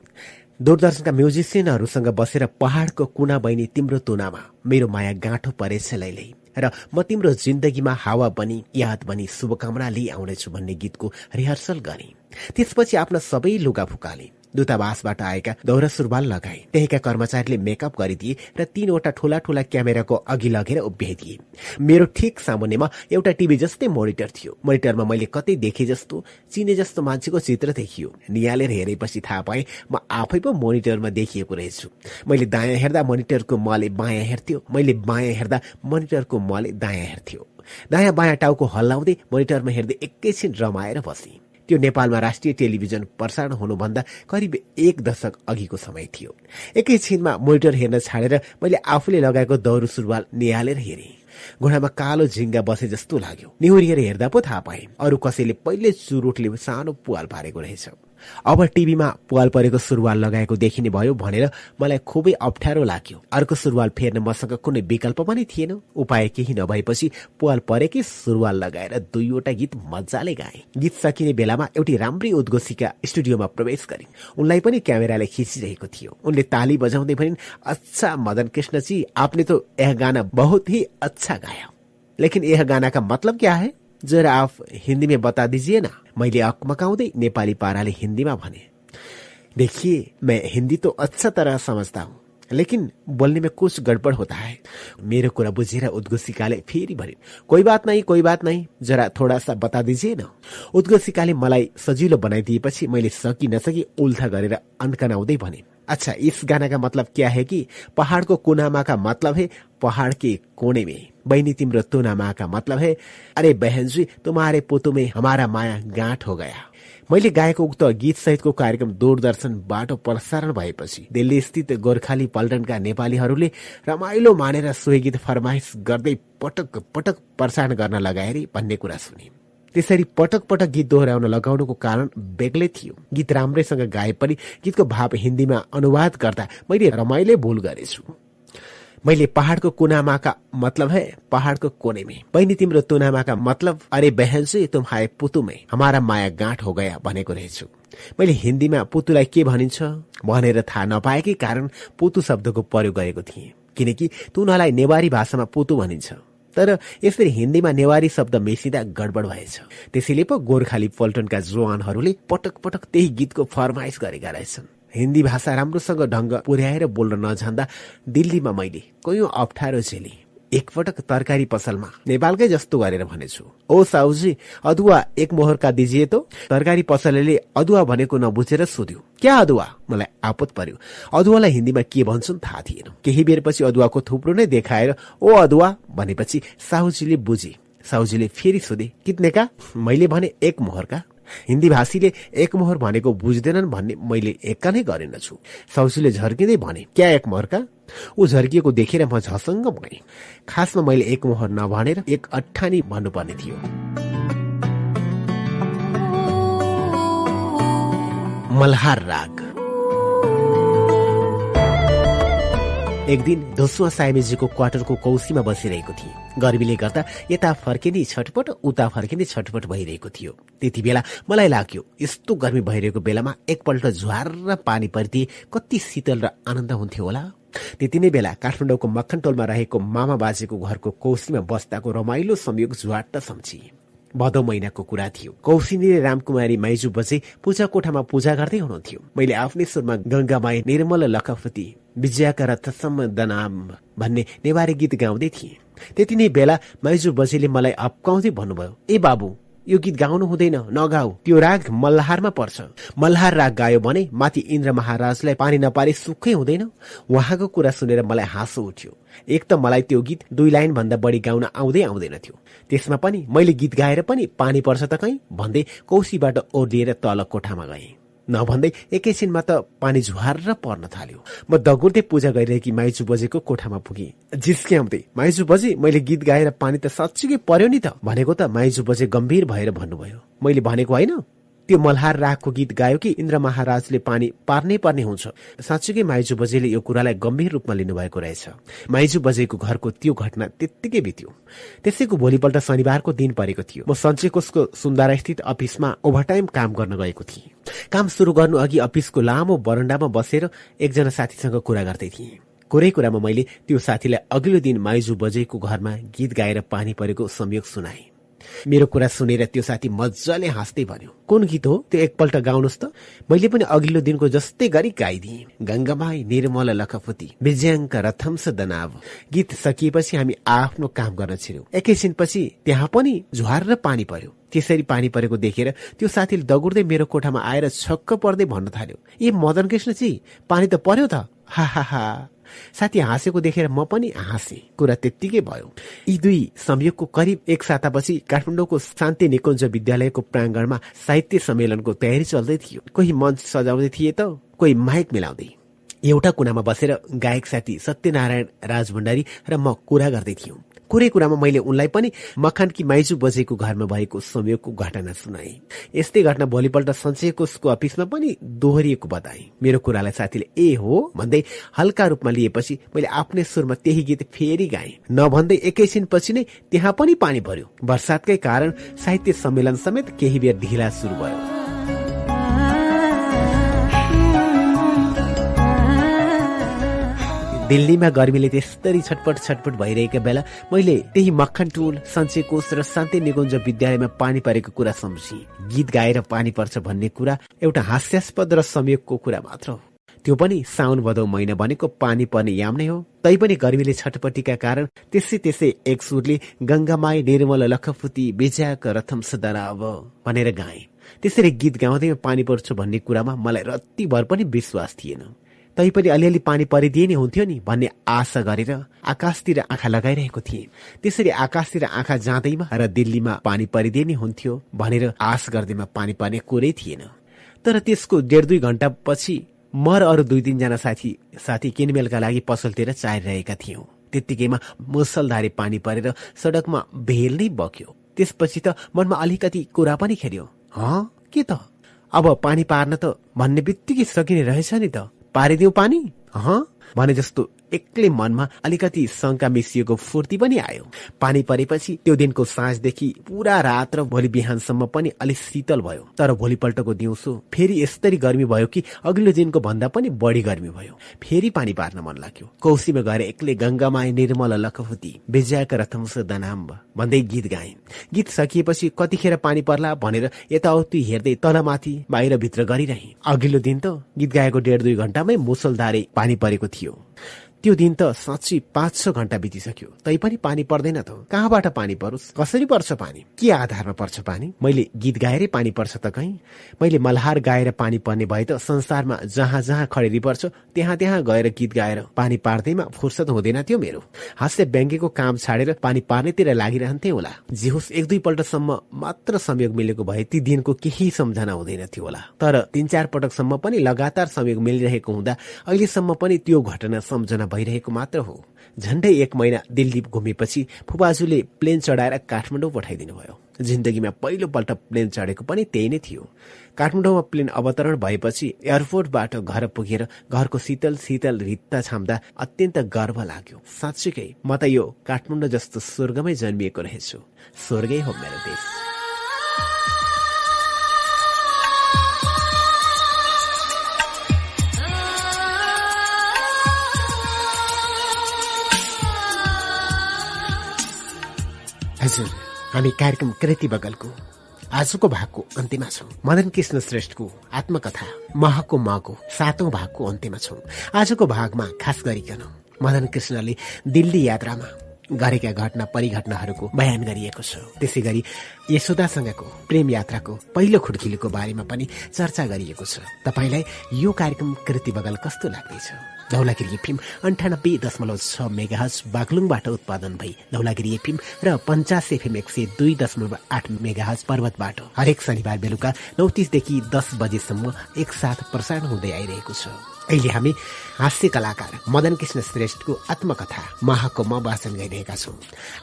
दूरदर्शनका म्युजिसियनहरूसँग बसेर पहाड़को कुना बहिनी तिम्रो तुनामा मेरो माया गाँठो परेछ लैलै। र म तिम्रो जिन्दगीमा हावा बनी याद बनी शुभकामना लिई आउनेछु भन्ने गीतको रिहर्सल गरे। त्यसपछि आफ्ना सबै लुगा फुकाले दूतावासबाट आएका दौरा सुरुवाल लगाए। त्यहीका कर्मचारीले मेकअप गरिदिए र तीनवटा ठूला ठूला क्यामेराको अघि लगेर उभ्याइदिए। मेरो ठिक सामुन्नेमा एउटा टिभी जस्तै मोनिटर थियो। मोनिटरमा मैले कतै देखे जस्तो चिने जस्तो मान्छेको चित्र देखियो। निहालेर हेरेपछि थाहा पाएँ म आफै पो मोनिटरमा देखिएको रहेछु। मैले दायाँ हेर्दा मोनिटरको मले बायाँ हेर्थ्यो। मैले बायाँ हेर्दा मोनिटरको मले दायाँ हेर्थ्यो। दायाँ बायाँ टाउको हल्लाउँदै मोनिटरमा हेर्दै एकैछिन रमाएर बसेँ। त्यो नेपालमा राष्ट्रिय टेलिभिजन प्रसारण हुनुभन्दा करिब एक दशक अघिको समय थियो। एकैछिनमा मोनिटर हेर्न छाडेर मैले आफूले लगाएको दौरो सुरुवाल निहालेर हेरेँ। घुँडामा कालो झिङ्गा बसे जस्तो लाग्यो। निहुरिएर हेर्दा पो थाहा पाएँ अरू कसैले पहिले चुरोटले सानो पुवाल पारेको रहेछ। अब टिभीमा पुवाल परेको सुरुवाल लगाएको देखिने भयो भनेर मलाई खुबै अप्ठ्यारो लाग्यो। अर्को सुरुवाल फेर्न मसँग कुनै विकल्प पनि थिएन। उपाय केही नभएपछि पुवाल परेकै सुरुवाल लगाएर दुईवटा गीत मजाले गाए। गीत सकिने बेलामा एउटी राम्री उद्घोषिका स्टुडियोमा प्रवेश गरिन्। उनलाई पनि क्यामेराले खिचिरहेको थियो। उनले ताली बजाउँदै भनिन् अच्छा मदन कृष्णजी आपने तो यह गाना बहुत ही अच्छा गाया। लेकिन यह गाना का मतलब क्या है? जरा आप हिंदी में बता दीजिए ना। मैले अकमकाउँदै नेपाली पाराले हिन्दीमा भने देखिए मैं हिंदी तो अच्छा तरह समझता हूँ लेकिन बोलने में कुछ गड़बड़ होता है। मेरो कुरा बुझेर उद्घोषिकाले फेरि भनिन् कोही बात नहीं कोही बात नहीं जरा थोड़ा सा बता दीजिए न। उद्घोषिकाले मलाई सजिलो बनाइदिएपछि मैले सकी नसकी उल्था गरेर अन्कनाउँदै भने अच्छा इस गाना का मतलब क्या है कि पहाड़ को कुनामा का मतलब है पहाड़ के बहनी तिम्रो तुनामा का मतलब है अरे बहन जी तुम्हारे पुतु में हमारा माया गाँठ हो गया। मैले गाएको उक्त गीत सहितको कार्यक्रम दूरदर्शनबाट प्रसारण भएपछि दिल्ली स्थित गोर्खाली पल्टनका नेपालीहरूले रमाइलो मानेर सोही गीत फरमाइस गर्दै पटक पटक प्रसारण गर्न लगाए भन्ने कुरा सुने। त्यसरी पटक पटक गीत दोहोऱ्याउन लगाउनुको कारण बेग्लै थियो। गीत राम्रैसँग गाए पनि गीतको भाव हिन्दीमा अनुवाद गर्दा मैले रमाइलो भूल गरेछु। मैले पहाड़को कुनामा का मतलब है पहाड़को कोने में बहिनी तिम्रो तुनामा का मतलब अरे बहन से तुम हाय पुतु में हमारा माया गाँठ हो गया भनेको रहेछु। मैले हिन्दीमा पुतुलाई के भनिन्छ? भनेर थाहा नपाएकै कारण पुतु शब्दको प्रयोग गरेको थिएँ। किनकि तुनालाई नेवारी भाषामा पुतु भनिन्छ। तर यसरी हिन्दीमा नेवारी शब्द मिसिँदा गडबड भएछ। त्यसैले पो गोर्खाली पल्टनका जवानहरूले पटक पटक त्यही गीतको फरमाइस गरेका रहेछन्। हिन्दी भाषा राम्रोसँग ढङ्ग पुर्याएर बोल्न नजान्दा दिल्लीमा मैले कयौं अप्ठ्यारो झेली। एकपटक तरकारी पसलमा। नेपालकै जस्तो गरेर भनेछु। ओ साउजी अदुवा एक मोहरका दिजिए त? तरकारी पसलले अदुवा भनेको नबुझेर सोध्यो। क्या अदुवा? मलाई आपत पर्यो। अदुवालाई हिन्दीमा के भन्छन् थाहा थिएन। केही बेरपछि अदुवाको थुप्रो नै देखाएर ओ अदुवा भनेपछि साहुजीले बुझे। साहुजीले फेरि सोधे कित्ने का मैले भने एक मोहरका। हिन्दी भाषीले एक मोहर भनेको बुझ्दैनन् भन्ने मैले एक्का नै गरेनछु। साउसीले झर्किँदै भने क्या एक मोहरका? ऊ झर्किएको देखेर म झसङ्ग भएँ। खासमा मैले एक मोहर नभनेर एक अट्ठानी भन्नुपर्ने थियो। मल्हार राग। एक दिन धोसुवा साइमेजीको क्वार्टरको कौसीमा बसिरहेको थिए। गर्मीले गर्दा यता फर्किने छटपट उता फर्किने छटपट भइरहेको थियो। त्यति बेला मलाई लाग्यो यस्तो गर्मी भइरहेको बेलामा एकपल्ट झ्वार र पानी परिदिए कति शीतल र आनन्द हुन्थ्यो होला। त्यति नै बेला काठमाडौँको मक्खनटोलमा रहेको मामा बाजेको घरको कौसीमा बस्दाको रमाइलो संयोग झुवाट सम्झिए। भदौ महिनाको कुरा थियो। कौशिनी र रामकुमारी माइजू बजे पूजा कोठामा पूजा गर्दै हुनुहुन्थ्यो। मैले आफ्नै स्वरमा गंगामाई निर्मल लखप्रति विजयाका रथसम्म दनाम भन्ने नेवारी गीत गाउँदै थिए। त्यति नै बेला माइजू बजेले मलाई अपकाउँदै भन्नुभयो ए बाबु यो गीत गाउनु हुँदैन नगाऊ। त्यो राग मल्हारमा पर्छ। मल्हार राग गायो भने माथि इन्द्र महाराजलाई पानी नपारे सुखै हुँदैन? उहाँको कुरा सुनेर मलाई हाँसो उठ्यो। एक त मलाई त्यो गीत दुई लाइन भन्दा बढी गाउन आउँदै आउँदैन थियो। त्यसमा पनि मैले गीत गाएर पनि पानी पर्छ त कहीँ? भन्दै कौशीबाट ओर्लिएर तल कोठामा गएँ। नभन्दै एकैछिनमा त पानी झुहार पर्न थाल्यो। म दगुर्दै पूजा गरिरहेकी माइजू बजेको कोठामा पुगेँ। जिस्क्याउँदै माइजू बजे मैले गीत गाएर पानी त साँच्चीकै पर्यो नि त। भनेको त माइजू बजे गम्भीर भएर भन्नुभयो। मैले भनेको होइन त्यो मल्हार रागको गीत गायो कि इन्द्र महाराजले पानी पार्नै पर्ने हुन्छ। साँच्चीकै माइजू बजेले यो कुरालाई गम्भीर रूपमा लिनुभएको रहेछ। माइजू बजेको घरको त्यो घटना त्यत्तिकै बित्यो। त्यसैको भोलिपल्ट शनिबारको दिन परेको थियो। म सञ्चय कोषको सुन्दारा स्थित अफिसमा ओभरटाइम काम गर्न गएको थिएँ। काम सुरु गर्नु अघि अफिसको लामो बरन्डामा बसेर एकजना साथीसँग कुरा गर्दै थिएँ। कुरै कुरामा मैले त्यो साथीलाई अघिल्लो दिन माइजू बजेको घरमा गीत गाएर पानी परेको संयोग सुनाएँ। मेरो कुरा सुनेर त्यो साथी मजाले हाँस्दै भन्यो कुन गीत हो? त्यो एकपल्ट गाउनुहोस् त। मैले पनि अघिल्लो दिनको जस्तै गरी गाइदिएँ। गङ्गामाई निर्मल लखपति विजयाङ्क रथम दनाव। गीत सकिएपछि हामी आफ्नो काम गर्न छिर्यौं। एकैछिनपछि त्यहाँ पनि झुहार र पानी पर्यो। त्यसरी पानी परेको देखेर त्यो साथीले दगुर्दै मेरो कोठामा आएर छक्क पर्दै भन्न थाल्यो ए मदन कृष्णजी पानी त पर्यो त। हा हा हा। साथी हाँसेको देखेर म पनि हाँसे। कुरा त्यत्तिकै भयो। यी दुई संयोगको करिब एक सातापछि काठमाडौँको शान्ति निकुञ्ज विद्यालयको प्राङ्गणमा साहित्य सम्मेलनको तयारी चल्दै थियो। कोही मञ्च सजाउँदै थिए त कोही माइक मिलाउँदै। एउटा कुनामा बसेर गायक साथी सत्यनारायण राज भण्डारी र म कुरा गर्दै थियौं। कुरै कुरामा मैले उनलाई पनि मखानकी माइजू बजेको घरमा भएको संयोगको घटना सुनाए। यस्तै घटना भोलिपल्ट सञ्चय कोषको अफिसमा पनि दोहोरिएको बताए। मेरो कुरालाई साथीले ए हो भन्दै हल्का रूपमा लिएपछि मैले आफ्नै सुरमा त्यही गीत फेरि गाएँ। नभन्दै एकैछिन पछि नै त्यहाँ पनि पानी भर्यो। वर्षातकै कारण साहित्य सम्मेलन समेत केही बेर ढिला सुरु भयो। दिल्लीमा गर्मीले त्यस्तरी छटपट छटपट भइरहेका बेला मैले त्यही मक्खन टोल सञ्चय कोष र शान्ति निकुञ्ज विद्यालयमा पानी परेको कुरा सम्झी। गीत गाएर पानी पर्छ भन्ने कुरा एउटा हास्यास्पद र संयोगको कुरा मात्र हो। त्यो पनि साउन भदौ महिना भनेको पानी पर्ने याम नै हो। तैपनि गर्मीले छटपटीका कारण त्यसै त्यसै एक सुरले गङ्गामाई निर्मल लखफुती विजयाक रथम सदराव भनेर गाए। त्यसरी गीत गाउँदैमा पानी पर्छ भन्ने कुरामा मलाई रत्तिभर पनि विश्वास थिएन। तैपनि अलिअलि पानी परिदिए नै हुन्थ्यो नि भन्ने आशा गरेर आकाशतिर आँखा लगाइरहेको थिएँ। त्यसरी आकाशतिर आँखा जाँदैमा र दिल्लीमा पानी परिदिए नै हुन्थ्यो भनेर आश गर्दैमा पानी पर्ने कुरै थिएन। तर त्यसको डेढ दुई घण्टा पछि म र अरू दुई तिनजना साथी साथी किनमेलका लागि पसलतिर चाहिरहेका थियौं। त्यत्तिकैमा मुसलधारे पानी परेर सडकमा भेल नै बग्यो। त्यसपछि त मनमा अलिकति कुरा पनि खेल्यो। ह? के त? अब पानी पार्न त भन्ने बित्तिकै सकिने रहेछ नि त। पारिदिउ पानी? ह भने जस्तो एक्लै मनमा अलिकति शङ्का मिसिएको फुर्ती पनि आयो। पानी परेपछि त्यो दिनको साँझदेखि पुरा रात र भोलि बिहानसम्म पनि अलिक शीतल भयो। तर भोलिपल्टको दिउँसो फेरि यस्तरी गर्मी भयो कि अघिल्लो दिनको भन्दा पनि बढी गर्मी भयो। फेरि पानी पार्न मन लाग्यो। कौशीमा गएर एक्लै गङ्गामाई निर्मल लखफुती विजयाका रथमस दनाम्ब भन्दै गीत गाए गीत सकिएपछि कतिखेर पानी पर्ला भनेर यताउति हेर्दै तलमाथि बाहिरभित्र गरिरहे अघिल्लो दिन त गीत गाएको डेढ दुई घण्टामै मुसलधारे पानी परेको थियो। त्यो दिन त साँच्ची पाँच छ घण्टा बितिसक्यो। तैपनि पानी पर्दैन त। कहाँबाट पानी परोस्? कसरी पर्छ पानी? के आधारमा पर्छ पानी? मैले गीत गाएरै पानी पर्छ त कहीँ? मैले मल्हार गाएर पानी पर्ने भए त संसारमा जहाँ जहाँ खडेरी पर्छ त्यहाँ त्यहाँ गएर गीत गाएर पानी पार्दैमा फुर्सद हुँदैन थियो मेरो। हास्य व्यङ्ग्यको काम छाडेर पानी पार्नेतिर लागिरहन्थे होला। जे होस् एक दुईपल्टसम्म मात्र संयोग मिलेको भए ती दिनको केही सम्झना हुँदैन थियो होला। तर तिन चार पटकसम्म पनि लगातार संयोग मिलिरहेको हुँदा अहिलेसम्म पनि त्यो घटना सम्झना भइरहेको मात्र हो। झण्डै एक महिना दिल्ली घुमेपछि फुपाजुले प्लेन चढाएर काठमाडौँ पठाइदिनु भयो। जिन्दगीमा पहिलोपल्ट प्लेन चढेको पनि त्यही नै थियो। काठमाडौँमा प्लेन अवतरण भएपछि एयरपोर्टबाट घर पुगेर घरको शीतल शीतल भित्ता छाम्दा अत्यन्त गर्व लाग्यो। साँच्चीकै म त यो काठमाडौँ जस्तो स्वर्गमै जन्मिएको रहेछु। स्वर्गै हो मेरो देश। हजुर हामी कार्यक्रम कृति बगलको आजको भागको अन्त्यमा छौँ। मदन कृष्ण श्रेष्ठको आत्मकथा महको मको सातौं भागको अन्त्यमा छौँ। आजको भागमा खास गरिकन मदन कृष्णले दिल्ली यात्रामा गरेका घटना परिघटनाहरूको बयान गरिएको छ। त्यसै गरी यशोदासँगको प्रेम यात्राको पहिलो खुड्किलोको बारेमा पनि चर्चा गरिएको छ। तपाईँलाई यो कार्यक्रम कृति बगल कस्तो लाग्दैछ धौलागिरी एफिम अन्ठानब्बे दशमलव छ मेगाहज बागलुङबाट उत्पादन भई धौलागिरी एफिम र पञ्चास एफएम एक सय दुई दशमलव आठ मेगाहज पर्वतबाट हरेक शनिबार बेलुका नौ तिसदेखि दस बजेसम्म एकसाथ प्रसारण हुँदै आइरहेको छ। अहिले हामी हास्य कलाकार मदन कृष्ण श्रेष्ठको आत्मकथा महाकोमा वाचन गरिरहेका छौँ।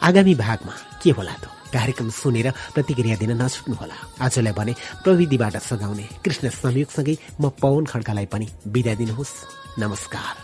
आगामी भागमा के होला त? कार्यक्रम सुनेर प्रतिक्रिया दिन नछुट्नुहोला। आजलाई भने प्रविधिबाट सघाउने कृष्ण संयोगसँगै म पवन खड्कालाई पनि बिदा दिनुहोस्। नमस्कार।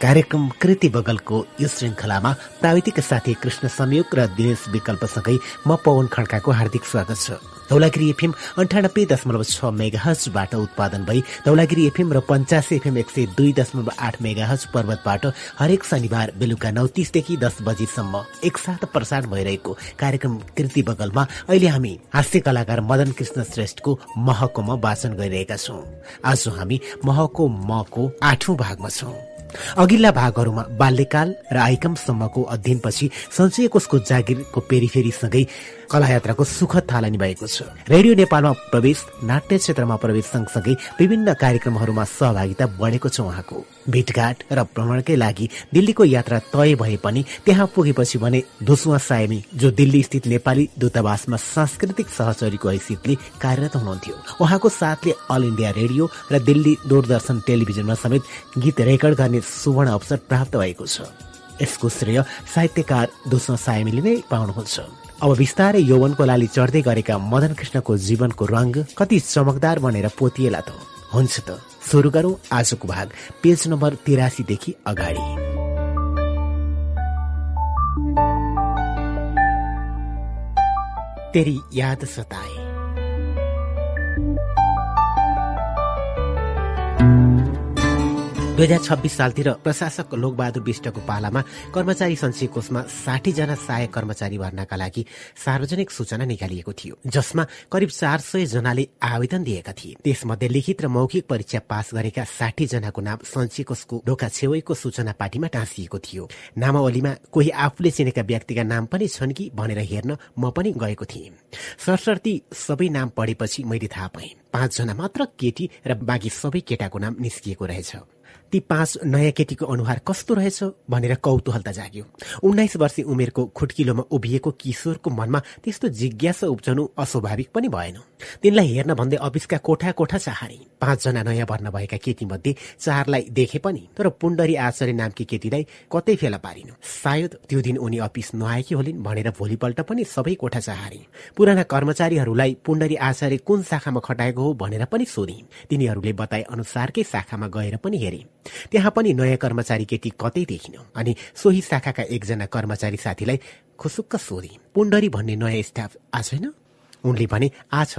कार्यक्रम कृति बगलको यो श्रृङ्खलामा प्राविधिक साथी कृष्ण संयोग र दिनेश विकल्पसँगै म पवन खड्काको हार्दिक स्वागत छ। धौलागिरी एफएम अन्ठानब्बे दशमलव छ मेगाहजबाट उत्पादन भई धौलागिरी एफएम र पञ्चासी एफएम एक सय दुई दशमलव आठ मेगाहज पर्वतबाट हरेक शनिबार बेलुका नौ तिसदेखि दस बजीसम्म एकसाथ प्रसारण भइरहेको कार्यक्रम कृति बगलमा अहिले हामी हास्य कलाकार मदन कृष्ण श्रेष्ठको महकोमा वाचन गरिरहेका छौँ। आज हामी महको मको आठौं भागमा छौँ। अघिल्ला भागहरूमा बाल्यकाल र आइकमसम्मको अध्ययनपछि सञ्चय कोषको जागिरको पेरिफेरीसँगै कलायात्राको सुखद थालनी भएको छ। रेडियो नेपालमा प्रवेश नाट्य क्षेत्रमा प्रवेश सँगसँगै विभिन्न कार्यक्रमहरूमा सहभागिता बढेको छ उहाँको। भेटघाट र भ्रमणकै लागि दिल्लीको यात्रा तय भए पनि त्यहाँ पुगेपछि भने धुसुवा सायमी जो दिल्ली स्थित नेपाली दूतावासमा सांस्कृतिक सहचरीको हैसियतले कार्यरत हुनुहुन्थ्यो। उहाँको साथले अल इन्डिया रेडियो र दिल्ली दूरदर्शन टेलिभिजनमा समेत गीत रेकर्ड गर्ने सुवर्ण अवसर प्राप्त भएको छ। यसको श्रेय साहित्यकार दुष्म सायमीले नै पाउनुहुन्छ। अब बिस्तारै यौवनको लाली चढ्दै गरेका मदन कृष्णको जीवनको रंग कति चमकदार बनेर पोतिएला त हुन्छ त सुरु गरौं आजको भाग पेज नम्बर तिरासीदेखि अगाडि। तेरी याद सताए। दुई हजार छब्बिस सालतिर प्रशासक लोकबहादुर विष्टको पालामा कर्मचारी सञ्चय कोषमा साठी जना सहायक कर्मचारी भर्नाका लागि सार्वजनिक सूचना निकालिएको थियो जसमा करिब चार सय जनाले आवेदन दिएका थिए। त्यसमध्ये लिखित र मौखिक परीक्षा पास गरेका साठी जनाको नाम सञ्चय कोषको ढोका छेउको सूचना पार्टीमा टाँसिएको थियो। नामावलीमा कोही आफूले चिनेका व्यक्तिका नाम पनि छन् कि भनेर हेर्न म पनि गएको थिएँ। सरसर्ती सबै नाम पढेपछि मैले थाहा पाएँ। पाँचजना मात्र केटी र बाँकी सबै केटाको नाम निस्किएको रहेछ। ती पाँच नयाँ केटीको अनुहार कस्तो रहेछ भनेर कौतूहलता जाग्यो। उन्नाइस वर्ष उमेरको खुट्किलोमा उभिएको किशोरको मनमा त्यस्तो जिज्ञासा उब्जनु अस्वाभाविक पनि भएन। तिनलाई हेर्न भन्दै अफिसका कोठा कोठा चाहारे पाँचजना नयाँ भर्ना भएका केटीमध्ये चारलाई देखे पनि तर पुण्डरी आचार्य नामकी केटीलाई कतै फेला पारिनु सायद त्यो दिन उनी अफिस नआएकी होलिन् भनेर भोलिपल्ट पनि सबै कोठा चाहारे पुराना कर्मचारीहरूलाई पुण्डरी आचार्य कुन शाखामा खटाएको हो भनेर पनि सोधे तिनीहरूले बताए अनुसारकै शाखामा गएर पनि हेरे। त्यहाँ पनि नयाँ कर्मचारी केटी कतै देखिन अनि सोही शाखाका एकजना कर्मचारी साथीलाई खुसुक्क सोधे पुण्डरी भन्ने नयाँ स्टाफ आछैन उनले भने आछ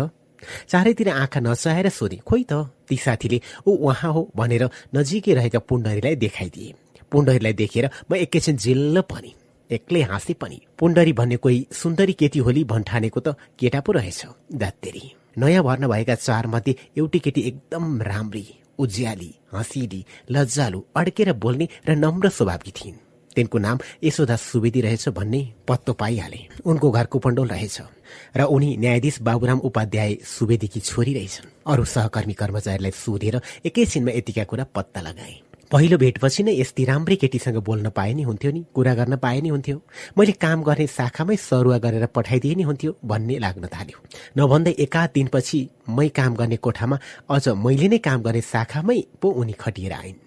चारैतिर आँखा नचाहेर सोधे खोइ त ती साथीले ऊ उहाँ हो भनेर नजिकै रहेका पुण्डरीलाई देखाइदिए। पुण्डरीलाई देखेर म एकैछिन जिल्ल पनि एक्लै हाँसे पनि। पुण्डरी भन्ने कोही सुन्दरी केटी होली भन्ठानेको त केटा पो रहेछ दात्तेरी। नयाँ भर्न भएका चार मध्ये एउटी केटी एकदम राम्री। उज्याली हँसिली लज्जालु अड्केर बोल्ने र नम्र स्वभावकी थिइन्। तिनको नाम यशोदा सुवेदी रहेछ भन्ने पत्तो पाइहाले। उनको घर कुपण्डोल रहेछ र उनी न्यायाधीश बाबुराम उपाध्याय सुवेदीकी छोरी रहेछन्। अरू सहकर्मी कर्मचारीलाई सोधेर एकैछिनमा यतिका कुरा पत्ता लगाए। पहिलो भेटपछि नै यस्ती राम्रै केटीसँग बोल्न पाए नि हुन्थ्यो नि कुरा गर्न पाए नि हुन्थ्यो। मैले काम गर्ने शाखामै सरुवा गरेर पठाइदिए नि हुन्थ्यो भन्ने लाग्न थाल्यो। नभन्दै एकाध दिनपछि मै काम गर्ने कोठामा अझ मैले नै काम गर्ने शाखामै पो उनी खटिएर आइन्।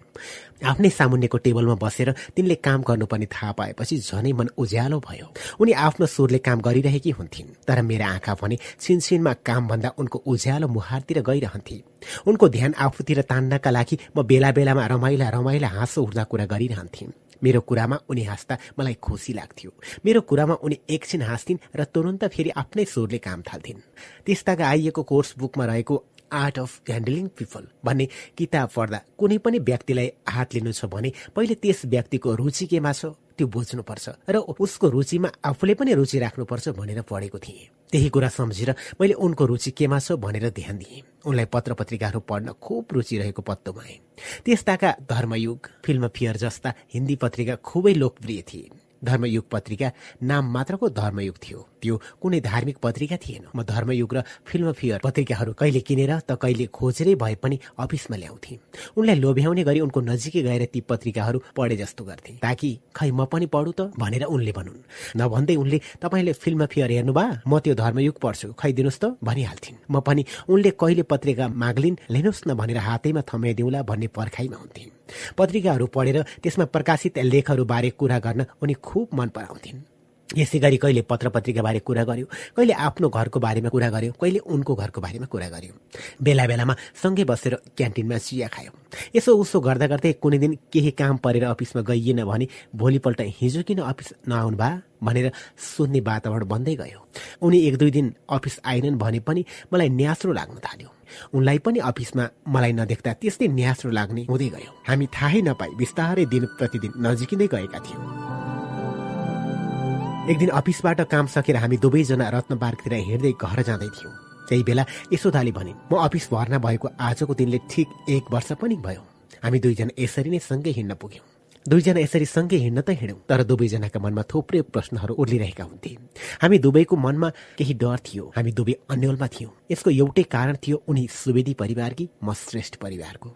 आफ्नै सामुन्नेको टेबलमा बसेर तिनले काम गर्नुपर्ने थाहा पाएपछि झनै मन उज्यालो भयो। उनी आफ्नो स्वरले काम गरिरहेकी हुन्थिन् तर मेरा आँखा भने छिनछिनमा कामभन्दा उनको उज्यालो मुहारतिर गइरहन्थे। उनको ध्यान आफूतिर तान्नका लागि म बेला बेलामा रमाइला रमाइला हाँसो उठ्दा कुरा गरिरहन्थिन्। मेरो कुरामा उनी हाँस्दा मलाई खुसी लाग्थ्यो। मेरो कुरामा उनी एकछिन हाँस्थिन् र तुरन्त फेरि आफ्नै स्वरले काम थाल्थिन्। त्यस्ताका आइएको कोर्स बुकमा रहेको आर्ट अफ ह्यान्डलिङ पिपल भन्ने किताब पढ्दा कुनै पनि व्यक्तिलाई हात लिनु छ भने पहिले त्यस व्यक्तिको रुचि केमा छ त्यो बुझ्नुपर्छ र उसको रुचिमा आफूले पनि रुचि राख्नुपर्छ भनेर पढेको थिएँ। त्यही कुरा सम्झेर मैले उनको रुचि केमा छ भनेर ध्यान दिएँ। उनलाई पत्र पत्रिकाहरू पढ्न खुब रुचि रहेको पत्तो भए त्यस्ताका धर्मयुग फिल्म फियर जस्ता हिन्दी पत्रिका खुबै लोकप्रिय थिए। धर्मयुग पत्रिका नाम मात्रको धर्मयुग थियो। त्यो कुनै धार्मिक पत्रिका थिएन। म धर्मयुग र फिल्म फियर पत्रिकाहरू कहिले किनेर त कहिले खोजेरै भए पनि अफिसमा ल्याउँथे। उनलाई लोभ्याउने गरी उनको नजिकै गएर ती पत्रिकाहरू पढे जस्तो गर्थे। ताकि खै म पनि पढु त भनेर उनले भनुन्। नभन्दै उनले तपाईँले फिल्म फियर हेर्नुभयो म त्यो धर्मयुग पढ्छु। खै दिनुहोस् त भनिहाल्थिन्। म पनि उनले कहिले पत्रिका माग्लिन् लिनुहोस् न भनेर हातैमा थमाइदिउँला भन्ने पर्खाइमा हुन्थे। पत्रिकाहरू पढेर त्यसमा प्रकाशित लेखहरू बारे कुरा गर्न उनी खुब मन पराउँथिन्। यसै गरी कहिले पत्र पत्रिकाबारे कुरा गर्यो कहिले आफ्नो घरको बारेमा कुरा गर्यो कहिले उनको घरको बारेमा कुरा गर्यो। बेला बेलामा सँगै बसेर क्यान्टिनमा चिया खायो। यसो उसो गर्दा गर्दै कुनै दिन केही काम परेर अफिसमा गइएन भने भोलिपल्ट हिजो किन अफिस नआउनु भा भनेर सोध्ने वातावरण बन्दै गयो। उनी एक दुई दिन अफिस आएनन् भने पनि मलाई न्यास्रो लाग्न थाल्यो। उनलाई पनि अफिसमा मलाई नदेख्दा त्यस्तै न्यास्रो लाग्ने हुँदै गयो। हामी थाहै नपाई बिस्तारै दिन प्रतिदिन नजिकिँदै गएका थियौँ। एक दिन अफिसबाट काम सकेर हामी दुवैजना रत्न पार्कतिर हिँड्दै घर जाँदै थियौँ। त्यही बेला यशोदाले भनिन् म अफिस भर्ना भएको आजको दिनले ठिक एक वर्ष पनि भयो। हामी दुईजना यसरी नै सँगै हिँड्न पुग्यौँ। दुईजना यसरी सँगै हिँड्न त हिँड्यौँ तर दुवैजनाका मनमा थुप्रै प्रश्नहरू उर्लिरहेका हुन्थे। हामी दुवैको मनमा केही डर थियो। हामी दुवै अन्यलमा थियौँ। यसको एउटै कारण थियो उनी सुवेदी परिवारकी म श्रेष्ठ परिवारको।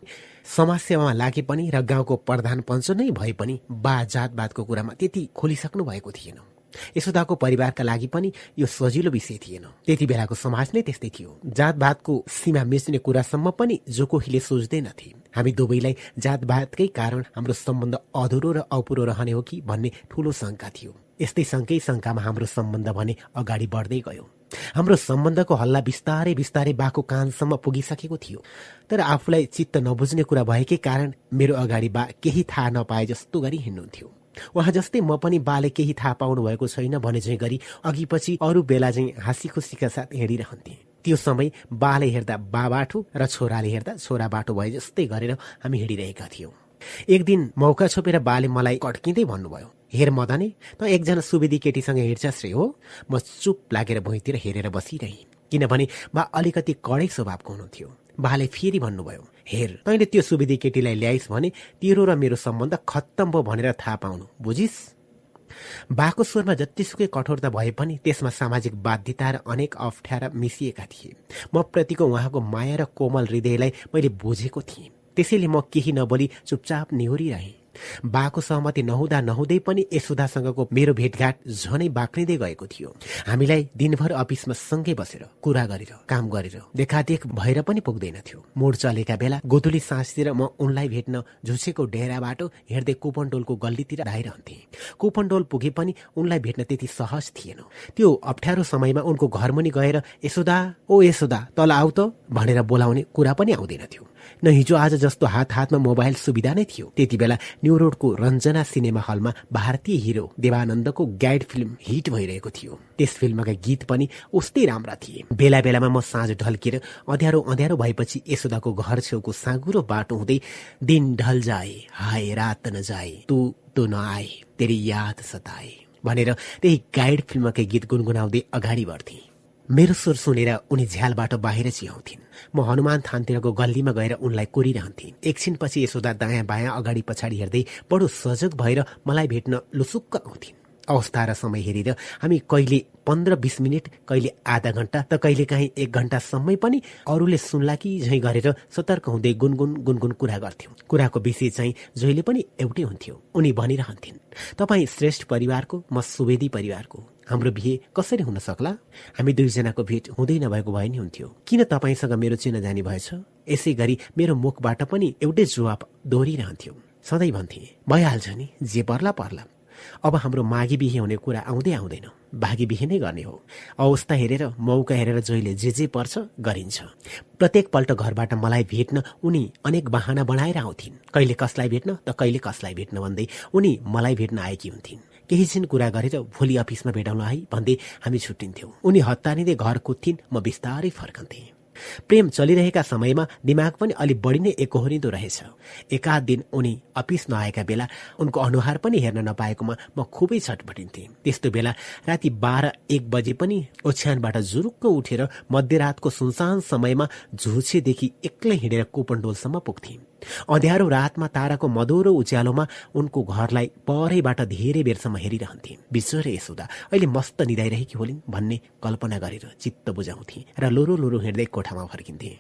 समाजसेवामा लागे पनि र गाउँको प्रधान पञ्च नै भए पनि बा जातवादको कुरामा त्यति खोलिसक्नु भएको थिएन। यशोदाको परिवारका लागि पनि यो सजिलो विषय थिएन। त्यति बेलाको समाज नै त्यस्तै थियो। जातवादको सीमा मिच्ने कुरासम्म पनि जो कोहीले सोच्दैनथे हामी दुवैलाई जातवादकै कारण हाम्रो सम्बन्ध अधुरो र अपुरो रहने हो कि भन्ने ठूलो शङ्का थियो। यस्तै शङ्कै शङ्कामा हाम्रो सम्बन्ध भने अगाडि बढ्दै गयो। हाम्रो सम्बन्धको हल्ला बिस्तारै बिस्तारै बाको कानसम्म पुगिसकेको थियो। तर आफूलाई चित्त नबुझ्ने कुरा भएकै कारण मेरो अगाडि बा केही थाहा नपाए जस्तो गरी हिँड्नुहुन्थ्यो। उहाँ जस्तै म पनि बाले केही थाहा पाउनु भएको छैन भने चाहिँ गरी अघि पछि अरू बेला चाहिँ हाँसी खुसीका साथ हिँडिरहन्थे। त्यो समय बाले हेर्दा बा बाटो र छोराले हेर्दा छोरा बाटो भए जस्तै गरेर हामी हिँडिरहेका थियौँ। एक दिन मौका छोपेर बाले मलाई कड्किँदै भन्नुभयो हेर मदने त एकजना सुवेदी केटीसँग हिँड्छस् रे हो। म चुप लागेर भुइँतिर हेरेर बसिरहेँ। किनभने बा अलिकति कडै स्वभावको हुनुहुन्थ्यो। बाले फेरि भन्नुभयो हेर तैँले त्यो सुवेदी केटीलाई ल्याइस् भने तेरो र मेरो सम्बन्ध खत्तम भयो भनेर थाहा पाउनु बुझिस्? बाको स्वरमा जतिसुकै कठोरता भए पनि त्यसमा सामाजिक बाध्यता र अनेक अप्ठ्यारा मिसिएका थिए। म प्रतिको उहाँको माया र कोमल हृदयलाई मैले बुझेको थिएँ। त्यसैले म केही नबोली चुपचाप निहुरिरहेँ। बाको सहमति नहुँदा नहुँदै पनि यशोदासँगको मेरो भेटघाट झनै बाक्रिँदै गएको थियो। हामीलाई दिनभर अफिसमा सँगै बसेर कुरा गरेर काम गरेर देखादेख भएर पनि पुग्दैन थियो। मोड चलेका बेला गोधुली साँझतिर म उनलाई भेट्न झुसेको डेरा बाटो हेर्दै कुपनडोलको गल्लीतिर धाइरहन्थे कुपनडोल पुगे पनि उनलाई भेट्न त्यति सहज थिएन। त्यो अप्ठ्यारो समयमा उनको घरमुनि गएर यशोदा ओ यशोदा तल आऊ त भनेर बोलाउने कुरा पनि आउँदैन थियो। न हिजो आज जस्तो हात हातमा मोबाइल सुविधा नै थियो। त्यति बेला न्यू रोडको रञ्जना सिनेमा हलमा भारतीय हिरो देवानन्दको गाइड फिल्म हिट भइरहेको थियो। त्यस फिल्मका गीत पनि उस्तै राम्रा थिए। बेला बेलामा म साँझ ढल्केर अँध्यारो अँध्यारो भएपछि यशोदाको घर छेउको साँगुरो बाटो हुँदै दिन ढल जाए हाय रात न जाए तू तो नआए तेरी याद सताए भनेर त्यही गाइड फिल्मकै गीत गुनगुनाउँदै अगाडि बढ्थे। मेरो स्वर सुनेर उनी झ्यालबाट बाहिर चिहाउँथिन् म हनुमान थानतिरको गल्लीमा गएर उनलाई कोरिरहन्थे। एकछिनपछि यशोदा दायाँ बायाँ अगाडि पछाडि हेर्दै बडो सजग भएर मलाई भेट्न लुसुक्क आउँथिन्। अवस्था र समय हेरेर हामी कहिले पन्ध्र बिस मिनट कहिले आधा घन्टा त कहिले काहीँ एक घन्टासम्मै पनि अरूले सुन्ला कि झैँ गरेर सतर्क हुँदै गुनगुन गुनगुन कुरा गर्थ्यौँ। कुराको विषय चाहिँ जहिले पनि एउटै हुन्थ्यो। उनी भनिरहन्थिन् तपाईँ श्रेष्ठ परिवारको म सुवेदी परिवारको हाम्रो बिहे कसरी हुन सक्ला? हामी दुईजनाको भेट हुँदै नभएको भए नि हुन्थ्यो। किन तपाईँसँग मेरो चिना जानी भएछ? यसै गरी मेरो मुखबाट पनि एउटै जवाब दोहोरिरहन्थ्यो। सधैँ भन्थे भइहाल्छ नि जे पर्ला पर्ला। अब हाम्रो माघी बिहे हुने कुरा आउँदै आउँदैन। भागी बिहे नै गर्ने हो। अवस्था हेरेर मौका हेरेर जहिले जे जे पर्छ गरिन्छ। प्रत्येक पल्ट घरबाट मलाई भेट्न उनी अनेक बहाना बनाएर आउँथिन्। कहिले कसलाई भेट्न त कहिले कसलाई भेट्न भन्दै उनी मलाई भेट्न आएकी हुन्थिन्। केही छिन कुरा गरेर भोलि अफिसमा भेटाउन है भन्दै हामी छुट्टिन्थ्यौँ। उनी हतारिँदै घर कुद्थिन् म बिस्तारै फर्कन्थेँ। प्रेम चलिरहेका समयमा दिमाग पनि अलि बढी नै एकहोरिँदो रहेछ। एकाध दिन उनी अफिस नआएका बेला उनको अनुहार पनि हेर्न नपाएकोमा म खुबै छटपटिन्थेँ। त्यस्तो बेला राति बाह्र एक बजे पनि ओछ्यानबाट जुरुक्क उठेर मध्यरातको सुनसान समयमा झुछेदेखि एक्लै हिँडेर कोपनडोलसम्म पुग्थेँ। अँध्यारो रातमा ताराको मधुरो उज्यालोमा उनको घरलाई परैबाट धेरै बेरसम्म हेरिरहन्थे बिचरे यसोदा अहिले मस्त निदाइरहेकी होलिन् भन्ने कल्पना गरेर चित्त बुझाउँथे र लोरो लोरो हिँड्दै कोठामा फर्किन्थे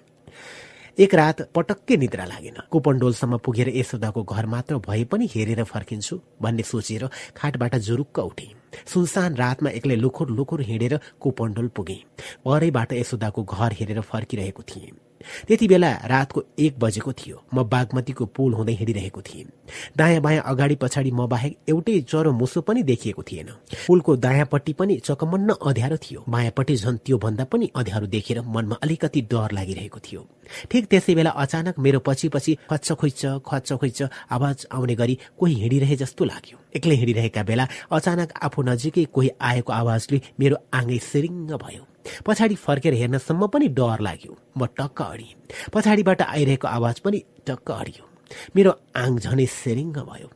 एक रात पटक्कै निद्रा लागेन। कुपनडोलसम्म पुगेर यशोदाको घर मात्र भए पनि हेरेर फर्किन्छु भन्ने सोचेर खाटबाट जुरुक्क उठे। सुनसान रातमा एक्लै लुखुर लुखुर हिँडेर कुपनडोल पुगे। परैबाट यशोदाको घर हेरेर फर्किरहेको थिएँ। त्यति बेला रातको एक बजेको थियो। म बागमतीको पुल हुँदै हिँडिरहेको थिएँ। दायाँ बायाँ अगाडि पछाडि म बाहेक एउटै चरो मुसो पनि देखिएको थिएन। पुलको दायाँपट्टि पनि चकमन्न अँध्यारो थियो। बायाँपट्टि झन् त्यो भन्दा पनि अँध्यारो देखेर मनमा अलिकति डर लागिरहेको थियो। ठिक त्यसै बेला अचानक मेरो पछि पछि खच्च खुइच्च खच्च खुइच्च आवाज आउने गरी कोही हिँडिरहे जस्तो लाग्यो। एक्लै हिँडिरहेका बेला अचानक आफू नजिकै कोही आएको आवाजले मेरो आँगै सिरिङ्ग भयो। पछाडि फर्केर हेर्नसम्म पनि डर लाग्यो। म टक्क अडिएँ। पछाडिबाट आइरहेको आवाज पनि टक्क अडियो। मेरो आङ झनै सेरिङ्ग भयो।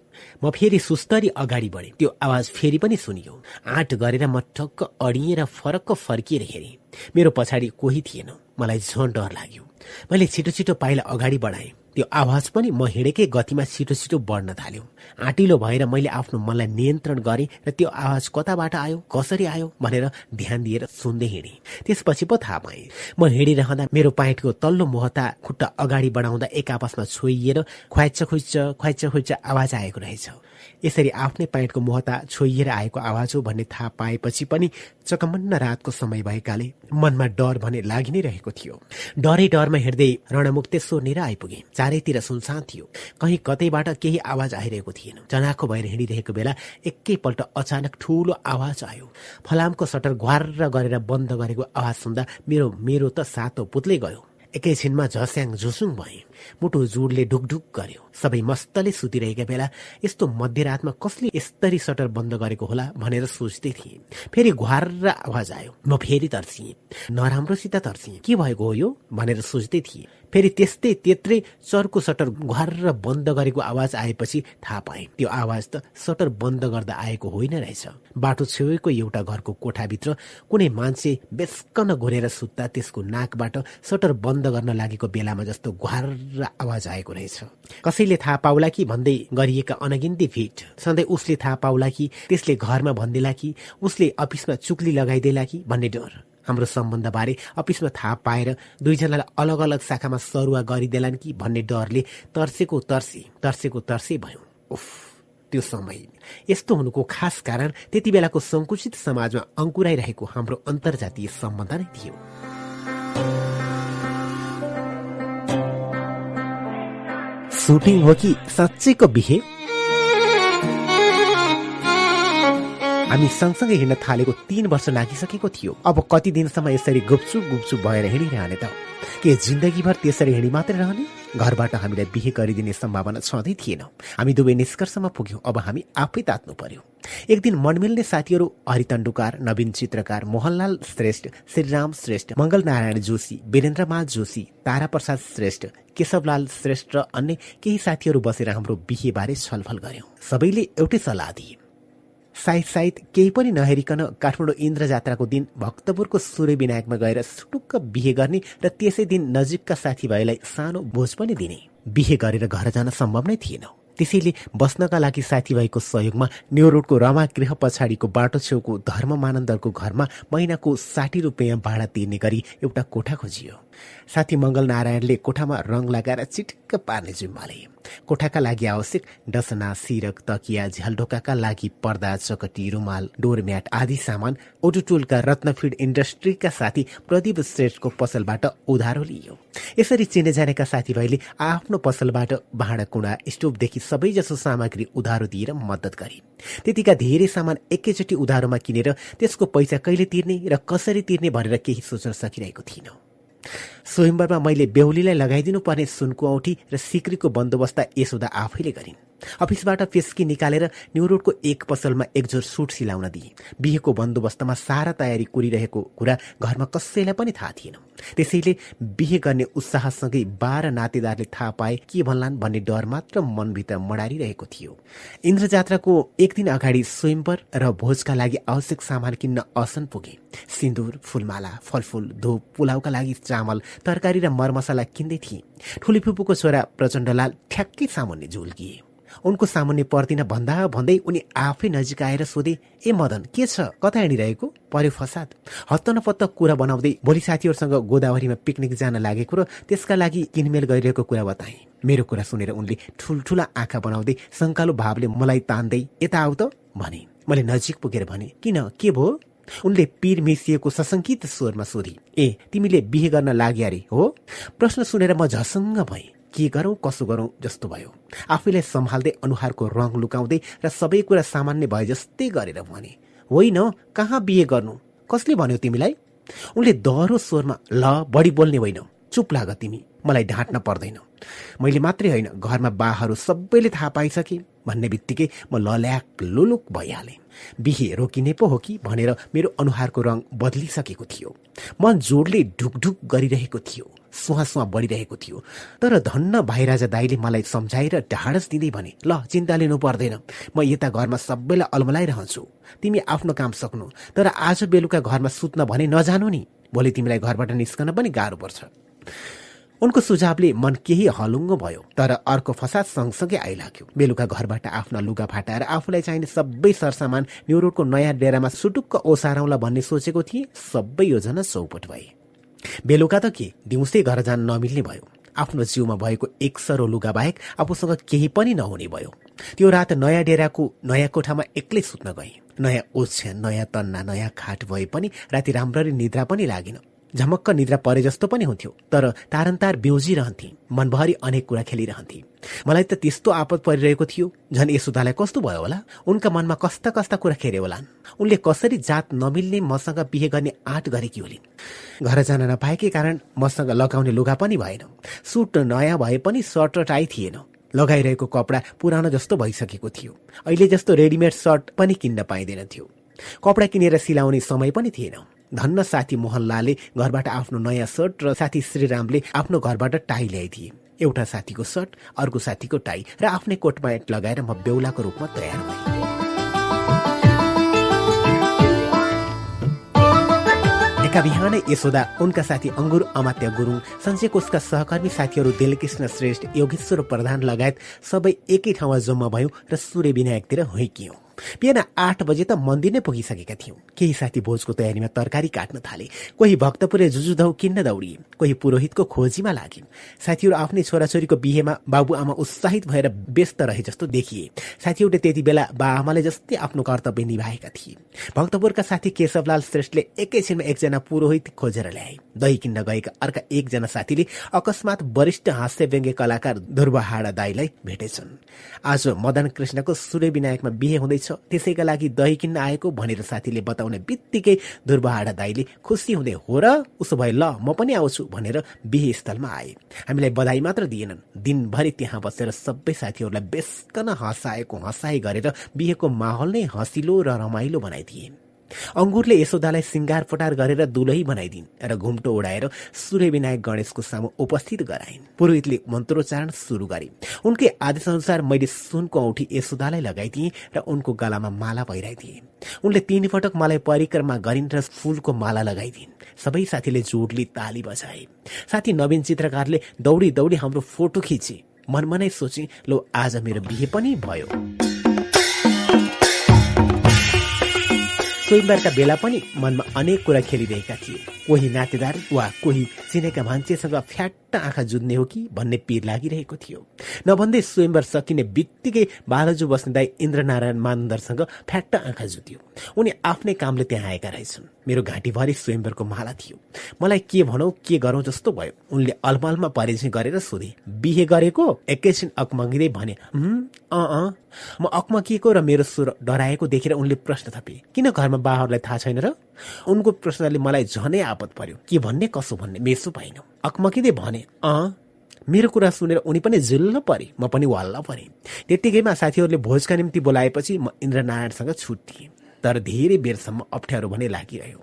म फेरि सुस्तरी अगाडि बढेँ। त्यो आवाज फेरि पनि सुनियो। आँट गरेर म टक्क अडिएँ र फरक्क फर्किएर हेरेँ। मेरो पछाडि कोही थिएन। मलाई झन् डर लाग्यो। मैले छिटो छिटो पाइला अगाडि बढाएँ। त्यो आवाज पनि म हिँडेकै गतिमा छिटो छिटो बढ्न थाल्यो। आँटिलो भएर मैले आफ्नो मनलाई नियन्त्रण गरेँ र त्यो आवाज कताबाट आयो कसरी आयो भनेर ध्यान दिएर सुन्दै हिँडेँ। त्यसपछि पो थाहा पाएँ म हिँडिरहँदा मेरो पाइटको तल्लो मोहता खुट्टा अगाडि बढाउँदा एक आपसमा छोइएर ख्वाइच्च खुइच्च ख्वाइच्च खुइच्च आवाज आएको रहेछ। यसरी आफ्नै पाइटको मोहता छोइएर आएको आवाज हो भन्ने थाहा पाएपछि पनि चकमन्न रातको समय भएकाले मनमा डर भने लागि नै रहेको थियो। डरै डरमा हिँड्दै रणमुक्तेश्वर आइपुगे। चारैतिर सुनसान थियो। कहीँ कतैबाट केही आवाज आइरहेको थिएन। जनाको भएर हिँडिरहेको बेला एकैपल्ट अचानक ठूलो आवाज आयो। फलामको सटर घ्वार गरेर बन्द गरेको आवाज सुन्दा मेरो मेरो त सातो पुत्लै गयो। एकैछिनमा झस्याङ झुसुङ भए। मुटु जुडले ढुकढुक गर्यो। सबै मस्तले सुतिरहेका बेला यस्तो मध्यरातमा कसले यस्तरी सटर बन्द गरेको होला भनेर सोच्दै थिएँ। फेरि घुहार आवाज आयो म फेरि तर्सिएँ। नराम्रोसित तर्सिएँ। के भएको हो यो? भनेर सोच्दै थिएँ। फेरि त्यस्तै त्यत्रै चर्को सटर घुहार बन्द गरेको आवाज आएपछि थाहा पाएँ। त्यो आवाज त सटर बन्द गर्दा आएको होइन रहेछ। बाटो छेउको एउटा घरको कोठाभित्र कुनै मान्छे बेस्कन घोरेर सुत्दा त्यसको नाकबाट सटर बन्द गर्न लागेको बेलामा जस्तो घुहार आवाज आएको रहेछ। कसैले थाहा पाउला कि भन्दै गरिएका अनगिन्ती फिट सधैँ उसले थाहा पाउला कि त्यसले घरमा भनिदिला कि उसले अफिसमा चुक्ली लगाइदिएला कि भन्ने डर। हाम्रो सम्बन्धबारे अफिसमा थाहा पाएर दुईजनालाई अलग अलग शाखामा सरुवा गरिदेलान् कि भन्ने डरले तर्सेको तर्से तर्सेको तर्से भयो। उफ त्यो समय। यस्तो हुनुको खास कारण त्यति बेलाको सङ्कुचित समाजमा अङ्कुराइरहेको हाम्रो अन्तर्जातीय सम्बन्ध नै थियो। सुटिङ हो कि साँच्चैको बिहे हामी सँगसँगै हिँड्न थालेको तीन वर्ष लागिसकेको थियो। अब कति दिनसम्म यसरी गुप्चुप गुप्चुप भएर हिँडिरहने त? के जिन्दगीभर त्यसरी हिँडी मात्रै रहने? घरबाट हामीलाई बिहे गरिदिने सम्भावना छँदै थिएन। हामी दुवै निष्कर्षमा पुग्यौँ। अब हामी आफै तात्नु पर्यो। एक दिन मनमिल्ने साथीहरू हरितण्डुकार नवीन चित्रकार मोहनलाल श्रेष्ठ श्रीराम श्रेष्ठ मङ्गल नारायण जोशी वीरेन्द्रमाल जोशी तारा प्रसाद श्रेष्ठ केशवलाल श्रेष्ठ र अन्य केही साथीहरू बसेर हाम्रो बिहेबारे छलफल गर्यौं। सबैले एउटै सल्लाह दिए। सायद सायद केही पनि नहेरिकन काठमाडौँ इन्द्र जात्राको दिन भक्तपुरको सूर्य विनायकमा गएर सुटुक्क बिहे गर्ने र त्यसै दिन नजिकका साथीभाइलाई सानो भोज पनि दिने बिहे गरेर घर जान सम्भव नै थिएन। त्यसैले बस्नका लागि साथीभाइको सहयोगमा न्यु रोडको रमा गृह पछाडिको बाटो छेउको धर्ममानन्दरको घरमा महिनाको साठी रुपियाँ भाडा तिर्ने गरी एउटा कोठा खोजियो। साथी मङ्गल नारायणले कोठामा रङ लगाएर चिटिक्क पार्ने जिम्माले। कोठाका लागि आवश्यक डसना सिरक तकिया झ्यालढोकाका लागि पर्दा चकटी रुमाल डोरम्याट आदि सामान ओटोटोलका रत्नफिड इन्डस्ट्रीका साथी प्रदीप श्रेष्ठको पसलबाट उधारो लिइयो। यसरी चिने जानेका साथीभाइले आफ्नो पसलबाट भाँडाकुँडा स्टोभदेखि सबैजसो सामग्री उधारो दिएर मद्दत गरे। त्यतिका धेरै सामान एकैचोटि उधारोमा किनेर त्यसको पैसा कहिले तिर्ने र कसरी तिर्ने भनेर केही सोच्न सकिरहेको थिइनँ स्वयम्वरमा मैले बेहुलीलाई लगाइदिनु पर्ने सुनको औठी र सिक्रीको बन्दोबस्त यसोदा आफैले गरिन्। अफिसबाट पेस्की निकालेर न्यु रोडको एक पसलमा एकजोर सुट सिलाउन दिए। बिहेको बन्दोबस्तमा सारा तयारी कुरिरहेको कुरा घरमा कसैलाई पनि थाहा थिएन। त्यसैले बिहे गर्ने उत्साहसँगै बाह्र नातेदारले थाहा पाए के भन्लान् भन्ने डर मात्र मनभित्र मडारिरहेको थियो। इन्द्र जात्राको एक दिन अगाडि स्वयंवर र भोजका लागि आवश्यक सामान किन्न असन पुगे। सिन्दुर फुलमाला फलफुल धुप पुलाउका लागि चामल तरकारी र मरमसला किन्दै थिए। ठुली फुपूको छोरा प्रचण्डलाल ठ्याक्कै सामुन्ने झुल्किए। उनको सामुन्ने पर्दिन भन्दा भन्दै उनी आफै नजिक आएर सोधे ए मदन के छ? कता हिँडिरहेको पर्यो फसाद। हत्त नपत्त कुरा बनाउँदै भोलि साथीहरूसँग गोदावरीमा पिकनिक जान लागेको र त्यसका लागि किनमेल गरिरहेको कुरा बताए। मेरो कुरा सुनेर उनले ठुल्ठुला आँखा बनाउँदै शङ्कालु भावले मलाई तान्दै यता आऊ त भने। मैले नजिक पुगेर भने किन? के भयो उनले पीर मिसिएको सशङ्कित स्वरमा सोधी ए तिमीले बिहे गर्न लाग्यो अरे हो प्रश्न सुनेर म झसङ्ग भएँ। के गरौँ कसो गरौँ जस्तो भयो। आफैलाई सम्हाल्दै अनुहारको रङ लुकाउँदै र सबै कुरा सामान्य भए जस्तै गरेर भने होइन कहाँ बिहे गर्नु? कसले भन्यो तिमीलाई? उनले दह्रो स्वरमा ल बढी बोल्ने होइन चुप लाग तिमी मलाई ढाँट्न पर्दैन। मैले मात्रै होइन घरमा बाहरू सबैले थाहा पाइसके भन्ने बित्तिकै म लल्याक लुलुक भइहालेँ। बिहे रोकिने पो हो कि भनेर मेरो अनुहारको रङ बदलिसकेको थियो। मन जोडले ढुकढुक गरिरहेको थियो। सुहा सुहा बढिरहेको थियो। तर धन्न भाइराजा दाईले मलाई सम्झाएर ढाडस दिँदै भने ल चिन्ता लिनु पर्दैन। म यता घरमा सबैलाई अल्मलाइरहन्छु। तिमी आफ्नो काम सक्नु तर आज बेलुका घरमा सुत्न भने नजानु नि। भोलि तिमीलाई घरबाट निस्कन पनि गाह्रो पर्छ उनको सुझावले मन केही हलुङ्गो भयो तर अर्को फसाद सँगसँगै आइलाग्यो। बेलुका घरबाट आफ्ना लुगा फाटाएर आफूलाई चाहिने सबै सरसामान न्यु रोडको नयाँ डेरामा सुटुक्क ओसारौँला भन्ने सोचेको थिएँ। सबै योजना चौपट भए। बेलुका त के? दिउँसै घर जान नमिल्ने भयो। आफ्नो जिउमा भएको एक सरो लुगा बाहेक आफूसँग केही पनि नहुने भयो। त्यो रात नयाँ डेराको नयाँ कोठामा एक्लै सुत्न गए। नयाँ ओछ्यान नयाँ तन्ना नयाँ खाट भए पनि राति राम्ररी निद्रा पनि लागेन। झमक्क निद्रा परे जस्तो पनि हुन्थ्यो तर तारन्तार बेउजिरहन्थे मनभरि अनेक कुरा खेलिरहन्थे। मलाई त त्यस्तो आपत परिरहेको थियो झन् यसुदालाई कस्तो भयो होला? उनका मनमा कस्ता कस्ता कुरा खेरे होलान्? उनले कसरी जात नमिल्ने मसँग बिहे गर्ने आँट गरेकी होलिन्? घर जान नपाएकै कारण मसँग लगाउने लुगा पनि भएन। सुट नयाँ भए पनि सर्ट र टाई थिएन। लगाइरहेको कपडा पुरानो जस्तो भइसकेको थियो। अहिले जस्तो रेडिमेड सर्ट पनि किन्न पाइँदैन थियो। कपडा किनेर सिलाउने समय पनि थिएन। धन्न साथी मोहनलालले घरबाट आफ्नो नयाँ सर्ट र साथी श्रीरामले आफ्नो घरबाट टाई ल्याइदिए। एउटा साथीको सर्ट अर्को साथीको टाई र आफ्नै कोट प्यान्ट लगाएर म बेहुलाको रूपमा तयार भएँ। एका बिहानै यशोदा उनका साथी अङ्गुर अमात्य गुरुङ सञ्चय कोषका सहकर्मी साथीहरू दिलकृष्ण श्रेष्ठ योगेश्वर प्रधान लगायत सबै एकै ठाउँमा जम्मा भयौँ र सूर्य विनायकतिर हुइकियौँ। बिहान आठ बजे त मन्दिर नै पुगिसकेका थियौँ। केही साथी भोजको तयारीमा तरकारी काट्न थाले। कोही भक्तपुरे जुजुधौ किन्न दौडिए कोही पुरोहितको खोजीमा लागिन्। साथीहरू आफ्नै छोराछोरीको बिहेमा बाबुआमा उत्साहित भएर व्यस्त रहे जस्तो देखिए। साथीहरूले त्यति बेला बाआमाले जस्तै आफ्नो कर्तव्य निभाएका थिए। भक्तपुरका साथी केशवलाल श्रेष्ठले एकैछिनमा एकजना पुरोहित खोजेर ल्याए। दही किन्न गएका अर्का एकजना साथीले अकस्मात वरिष्ठ हास्य व्यङ्ग्य कलाकार ध्रुवहाडा दाईलाई भेटेछन्। आज मदन कृष्णको सूर्य विनायकमा बिहे हुँदैछ। त्यसैका लागि दही किन्न आएको भनेर साथीले बताउने बित्तिकै ध्रुवहाडा दाईले खुसी हुँदै हो र उसो भए ल म पनि आउँछु भनेर बिहे स्थलमा आए। हामीलाई बधाई मात्र दिएनन्। दिनभरि त्यहाँ बसेर सबै साथीहरूलाई बेसकन हँसाएको हँसाइ गरेर बिहेको माहौल नै हँसिलो र रमाइलो बनाइदिए। अङ्गुरले यशोदालाई सिङ्गार पटार गरेर दुलही बनाइदिन् र घुम्टो उडाएर सूर्य विनायक गणेशको सामु उपस्थित गराइन्। पुरोहितले मन्त्रोच्चारण सुरु गरे। उनकै आदेशअनुसार मैले सुनको औठी यशोदालाई लगाइदिएँ र उनको गलामा माला पहिराइदिए। उनले तीन पटक मलाई परिक्रमा गरिन् र फूलको माला लगाइदिन्। सबै साथीले जोडले ताली बजाए। साथी नवीन चित्रकारले दौडी दौडी हाम्रो फोटो खिचे। मनमा नै सोचे लो आज मेरो बिहे पनि भयो। स्वयंवरका बेला पनि मनमा अनेक कुरा खेलिरहेका थिए। कोही नातेदार वा कोही चिनेका मान्छेसँग फ्याट्ट आँखा जुझ्ने हो कि भन्ने पिर लागिरहेको थियो। नभन्दै स्वयंवर सकिने बित्तिकै बालजु बस्ने दाई इन्द्रनारायण मानन्दरसँग फ्याट्ट आँखा जुत्यो। उनी आफ्नै कामले त्यहाँ आएका रहेछन्। मेरो घाँटीभरि स्वयंवरको माला थियो। मलाई के भनौ के गरौँ जस्तो भयो। उनले अलमलमा परिचय गरेर सोधे बिहे गरेको? एकैछिन अकमङ्गिँदै भने अँ अँ। म अकमकिएको र मेरो सुर डराएको देखेर उनले प्रश्न थपे किन घरमा बाहरूलाई थाहा छैन र? उनको प्रश्नले मलाई झनै आपत पर्यो। के भन्ने कसो भन्ने मेसो पाइन। अकमकिँदै भने अँ मेरो कुरा सुनेर उनी पनि जिल्ल परे म पनि वाल्ल परे। त्यत्तिकैमा साथीहरूले भोजका निम्ति बोलाएपछि म इन्द्रनारायणसँग छुट्टिएँ तर धेरै बेरसम्म अप्ठ्यारो भने लागिरह्यो।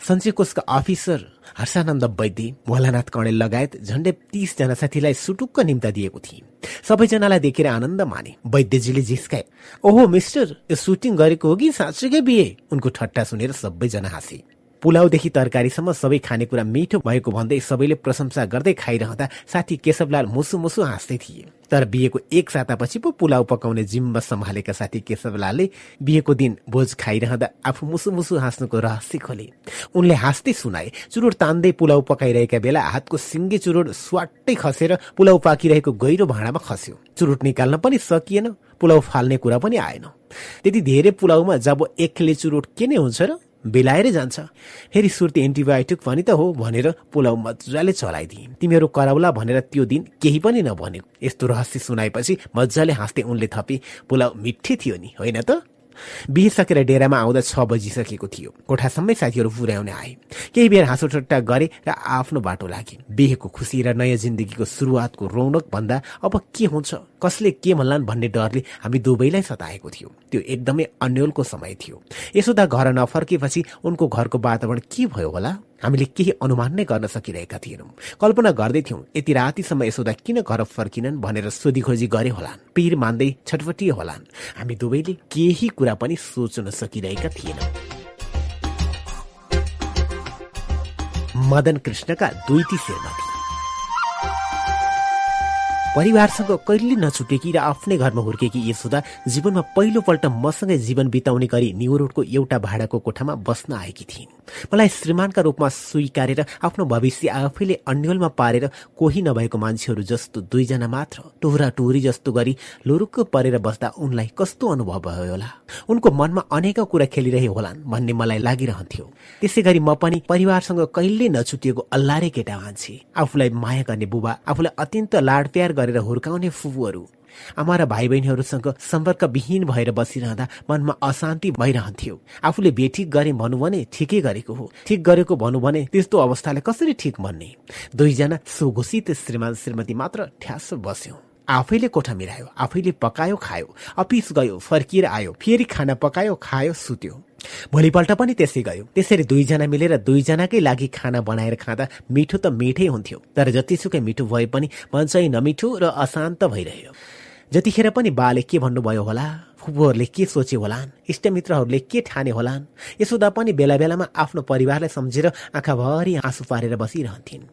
सञ्चय कोषका अफिसर हर्षानन्द वैद्य भोलानाथ कणेल लगायत झण्डै तीसजना साथीलाई सुटुक्क निम्ता दिएको थिए। सबैजनालाई देखेर आनन्द माने। वैद्यजीले जिस्काए ओहो मिस्टर यो सुटिङ गरेको हो कि साँच्चीकै बिहे? उनको ठट्टा सुनेर सबैजना हाँसे। पुलाउदेखि तरकारीसम्म सबै खानेकुरा मिठो भएको भन्दै सबैले प्रशंसा गर्दै खाइरहँदा साथी केशवलाल मुसु मुसु हाँस्दै थिए। तर बिहेको एक सातापछि पो पुलाउ पकाउने जिम्मा सम्हालेका साथी केशवलालले बिहेको दिन भोज खाइरहँदा आफू मुसु मुसु हाँस्नुको रहस्य खोले। उनले हाँस्दै सुनाए चुरोट तान्दै पुलाउ पकाइरहेका बेला हातको सिङ्गे चुरोट स्वाट्टै खसेर पुलाउ पाकिरहेको गहिरो भाँडामा खस्यो। चुरोट निकाल्न पनि सकिएन पुलाउ फाल्ने कुरा पनि आएन। त्यति धेरै पुलाउमा जब एकले चुरोट के नै हुन्छ र बेलाएरै जान्छ। फेरि सुर्ती एन्टिबायोटिक पनि त हो भनेर पुलाउ मजाले चलाइदिए तिमीहरू कराउला भनेर त्यो दिन केही पनि नभनेको। यस्तो रहस्य सुनाएपछि मजाले हाँस्दै उनले थपे पुलाउ मिठै थियो नि होइन त? बिहे डेरामा आउँदा छ बजिसकेको थियो। कोठासम्मै साथीहरू पुर्याउने आए। केही बेर हाँसो ठट्टा गरे र आफ्नो बाटो लागे। बिहेको खुसी र नयाँ जिन्दगीको सुरुवातको रौनक भन्दा अब के हुन्छ कसले के भन्लान् भन्ने डरले हामी दुवैलाई सताएको थियो। त्यो एकदमै अन्यलको समय थियो। यसोदा घर नफर्केपछि उनको घरको वातावरण के भयो होला? हामीले केही अनुमान नै गर्न सकिरहेका थिएनौँ। कल्पना गर्दैथ्यौँ यति रातिसम्म यसोदा किन घर फर्किनन् भनेर सोधीखोजी गरे होलान् पिर मान्दै छटपटिए होलान्। हामी दुवैले केही कुरा पनि सोच्न सकिरहेका थिएनौँ। मदन कृष्णका दुईटी परिवारसँग कहिले नछुटेकी र आफ्नै घरमा हुर्केकी यशोदा जीवनमा पहिलोपल्ट मसँगै जीवन बिताउने गरी न्यु रोडको एउटा भाडाको कोठामा बस्न आएकी थिइन्। मलाई श्रीमानका रूपमा स्वीकारेर आफ्नो भविष्य आफैले अन्यलमा पारेर कोही नभएको मान्छेहरू जस्तो दुईजना मात्र टोहरा टोहरी जस्तो गरी लुरुक्क परेर बस्दा उनलाई कस्तो अनुभव भयो होला? उनको मनमा अनेकौं कुरा खेलिरहे होलान् भन्ने मलाई लागिरहन्थ्यो। त्यसै गरी म पनि परिवारसँग कहिले नछुटिएको अल्लारे केटा मान्छे आफूलाई माया गर्ने बुबा आफूलाई अत्यन्त लाड प्यार गरेर हुर्काउने फुपूहरू आमा र भाइ बहिनीहरूसँग सम्पर्कविहीन भएर बसिरहँदा मनमा अशान्ति भइरहन्थ्यो। आफूले बेठिक गरे भनौँ भने ठिकै गरेको हो। ठिक गरेको भनौँ भने त्यस्तो अवस्थालाई कसरी ठिक भन्ने? दुईजना सुघोषित श्रीमान श्रीमती मात्र ठ्यास बस्यौं। आफैले कोठा मिलायो? आफैले पकायो खायो। अफिस गयो फर्किएर आयो। फेरि खाना पकायो खायो सुत्यो। भोलिपल्ट पनि त्यसै गयो। त्यसरी दुईजना मिलेर दुईजनाकै लागि खाना बनाएर खाँदा मिठो त मिठै हुन्थ्यो तर जतिसुकै मिठो भए पनि मन चाहिँ नमिठो र अशान्त भइरह्यो। जतिखेर पनि बाले के भन्नुभयो होला फुपूहरूले के सोचे होलान् इष्टमित्रहरूले के ठाने होलान् यसोदा पनि बेला बेलामा आफ्नो परिवारलाई सम्झेर आँखाभरि आँसु पारेर बसिरहन्थिन्।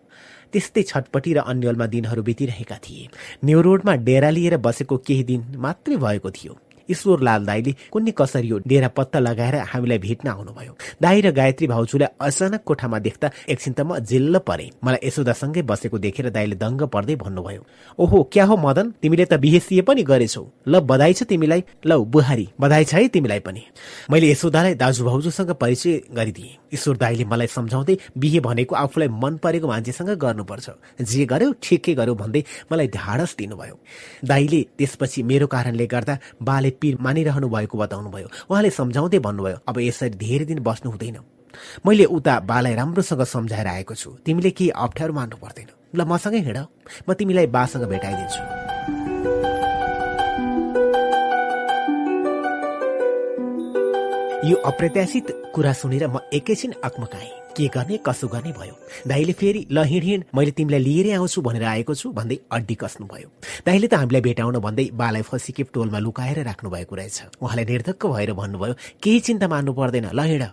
त्यस्तै छटपटी र अन्यलमा दिनहरू बितिरहेका थिए। न्यु रोडमा डेरा लिएर बसेको केही दिन मात्रै भएको थियो। ईश्वर लाल दाईले कुन्नी कसरी यो डेरा पत्ता लगाएर हामीलाई भेट्न आउनुभयो। दाई र गायत्री भाउजूलाई अचानक कोठामा देख्दा एकछिन त म जिल्ल परे। मलाई यशोदासँगै बसेको देखेर दाईले दङ्ग पर्दै भन्नुभयो ओहो क्या हो मदन? तिमीले त बिहे सिए पनि गरेछौ। ल बधाई छ तिमीलाई। ल बुहारी बधाई छ है तिमीलाई पनि मैले यशोदालाई दाजु भाउजूसँग परिचय गरिदिएँ। ईश्वर दाईले मलाई सम्झाउँदै बिहे भनेको आफूलाई मन परेको मान्छेसँग गर्नुपर्छ। जे गर्यो ठिकै गर्यो भन्दै मलाई ढाडस दिनुभयो। दाईले त्यसपछि मेरो कारणले गर्दा बाले पीर मानिरहनु भएको बताउनुभयो। उहाँले सम्झाउँदै भन्नुभयो अब यसरी धेरै दिन बस्नु हुँदैन। मैले उता बालाई राम्रोसँग सम्झाएर आएको छु। तिमीले केही अप्ठ्यारो मान्नु पर्दैन। ल मसँगै हिँड। म तिमीलाई बासँग भेटाइदिन्छु। यो अप्रत्याशित कुरा सुनेर म एकैछिन अक्मकाएँ के गर्ने कसो गर्ने भयो। दाईले फेरि ल हिँड हिँड मैले तिमीलाई लिएरै आउँछु भनेर आएको छु भन्दै अड्डी कस्नुभयो। दाईले त हामीलाई भेटाउन भन्दै बालाई फसिके टोलमा लुकाएर राख्नु भएको रहेछ। उहाँले निर्धक्क भएर भन्नुभयो केही चिन्ता मान्नु पर्दैन ल हिँड।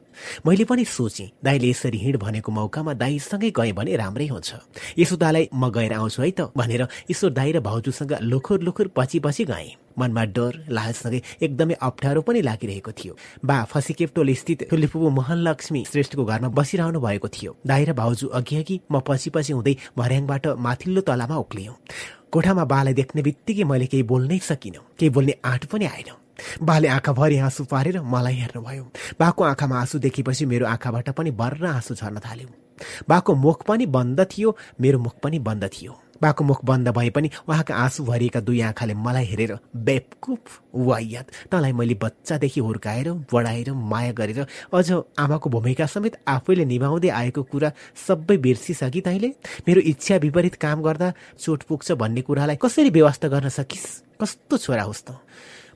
मैले पनि सोचेँ दाईले यसरी हिँड भनेको मौकामा दाईसँगै गएँ भने राम्रै हुन्छ। यसो दालाई म गएर आउँछु है त भनेर ईश्वर दाई र भाउजूसँग लुखुर लुखुर पछि पछि गएँ। मनमा डर लाजसँगै एकदमै अप्ठ्यारो पनि लागिरहेको थियो। बा फसिकेप्टोल स्थित ठुलीफुबु मोहन लक्ष्मी श्रेष्ठको घरमा बसिरहनु भएको थियो। दाई र भाउजू अघि अघि म पछि पछि हुँदै भर्याङबाट माथिल्लो तलामा उक्लियौँ। कोठामा बालाई देख्ने बित्तिकै मैले केही बोल्नै सकिनँ। केही बोल्ने आँट पनि आएन। बाले आँखाभरि आँसु पारेर मलाई हेर्नुभयो। बाको आँखामा आँसु देखेपछि मेरो आँखाबाट पनि बर्र आँसु झर्न थाल्यो। बाको मुख पनि बन्द थियो मेरो मुख पनि बन्द थियो। बाको मुख बन्द भए पनि उहाँका आँसु भरिएका दुई आँखाले मलाई हेरेर बेपकुफ वायात तँलाई मैले बच्चादेखि हुर्काएर बढाएर माया गरेर अझ आमाको भूमिका समेत आफैले निभाउँदै आएको कुरा सबै बिर्सिसकि तैँले? मेरो इच्छा विपरीत काम गर्दा चोट पुग्छ भन्ने कुरालाई कसरी व्यवस्था गर्न सकिस्? कस्तो छोरा होस् त?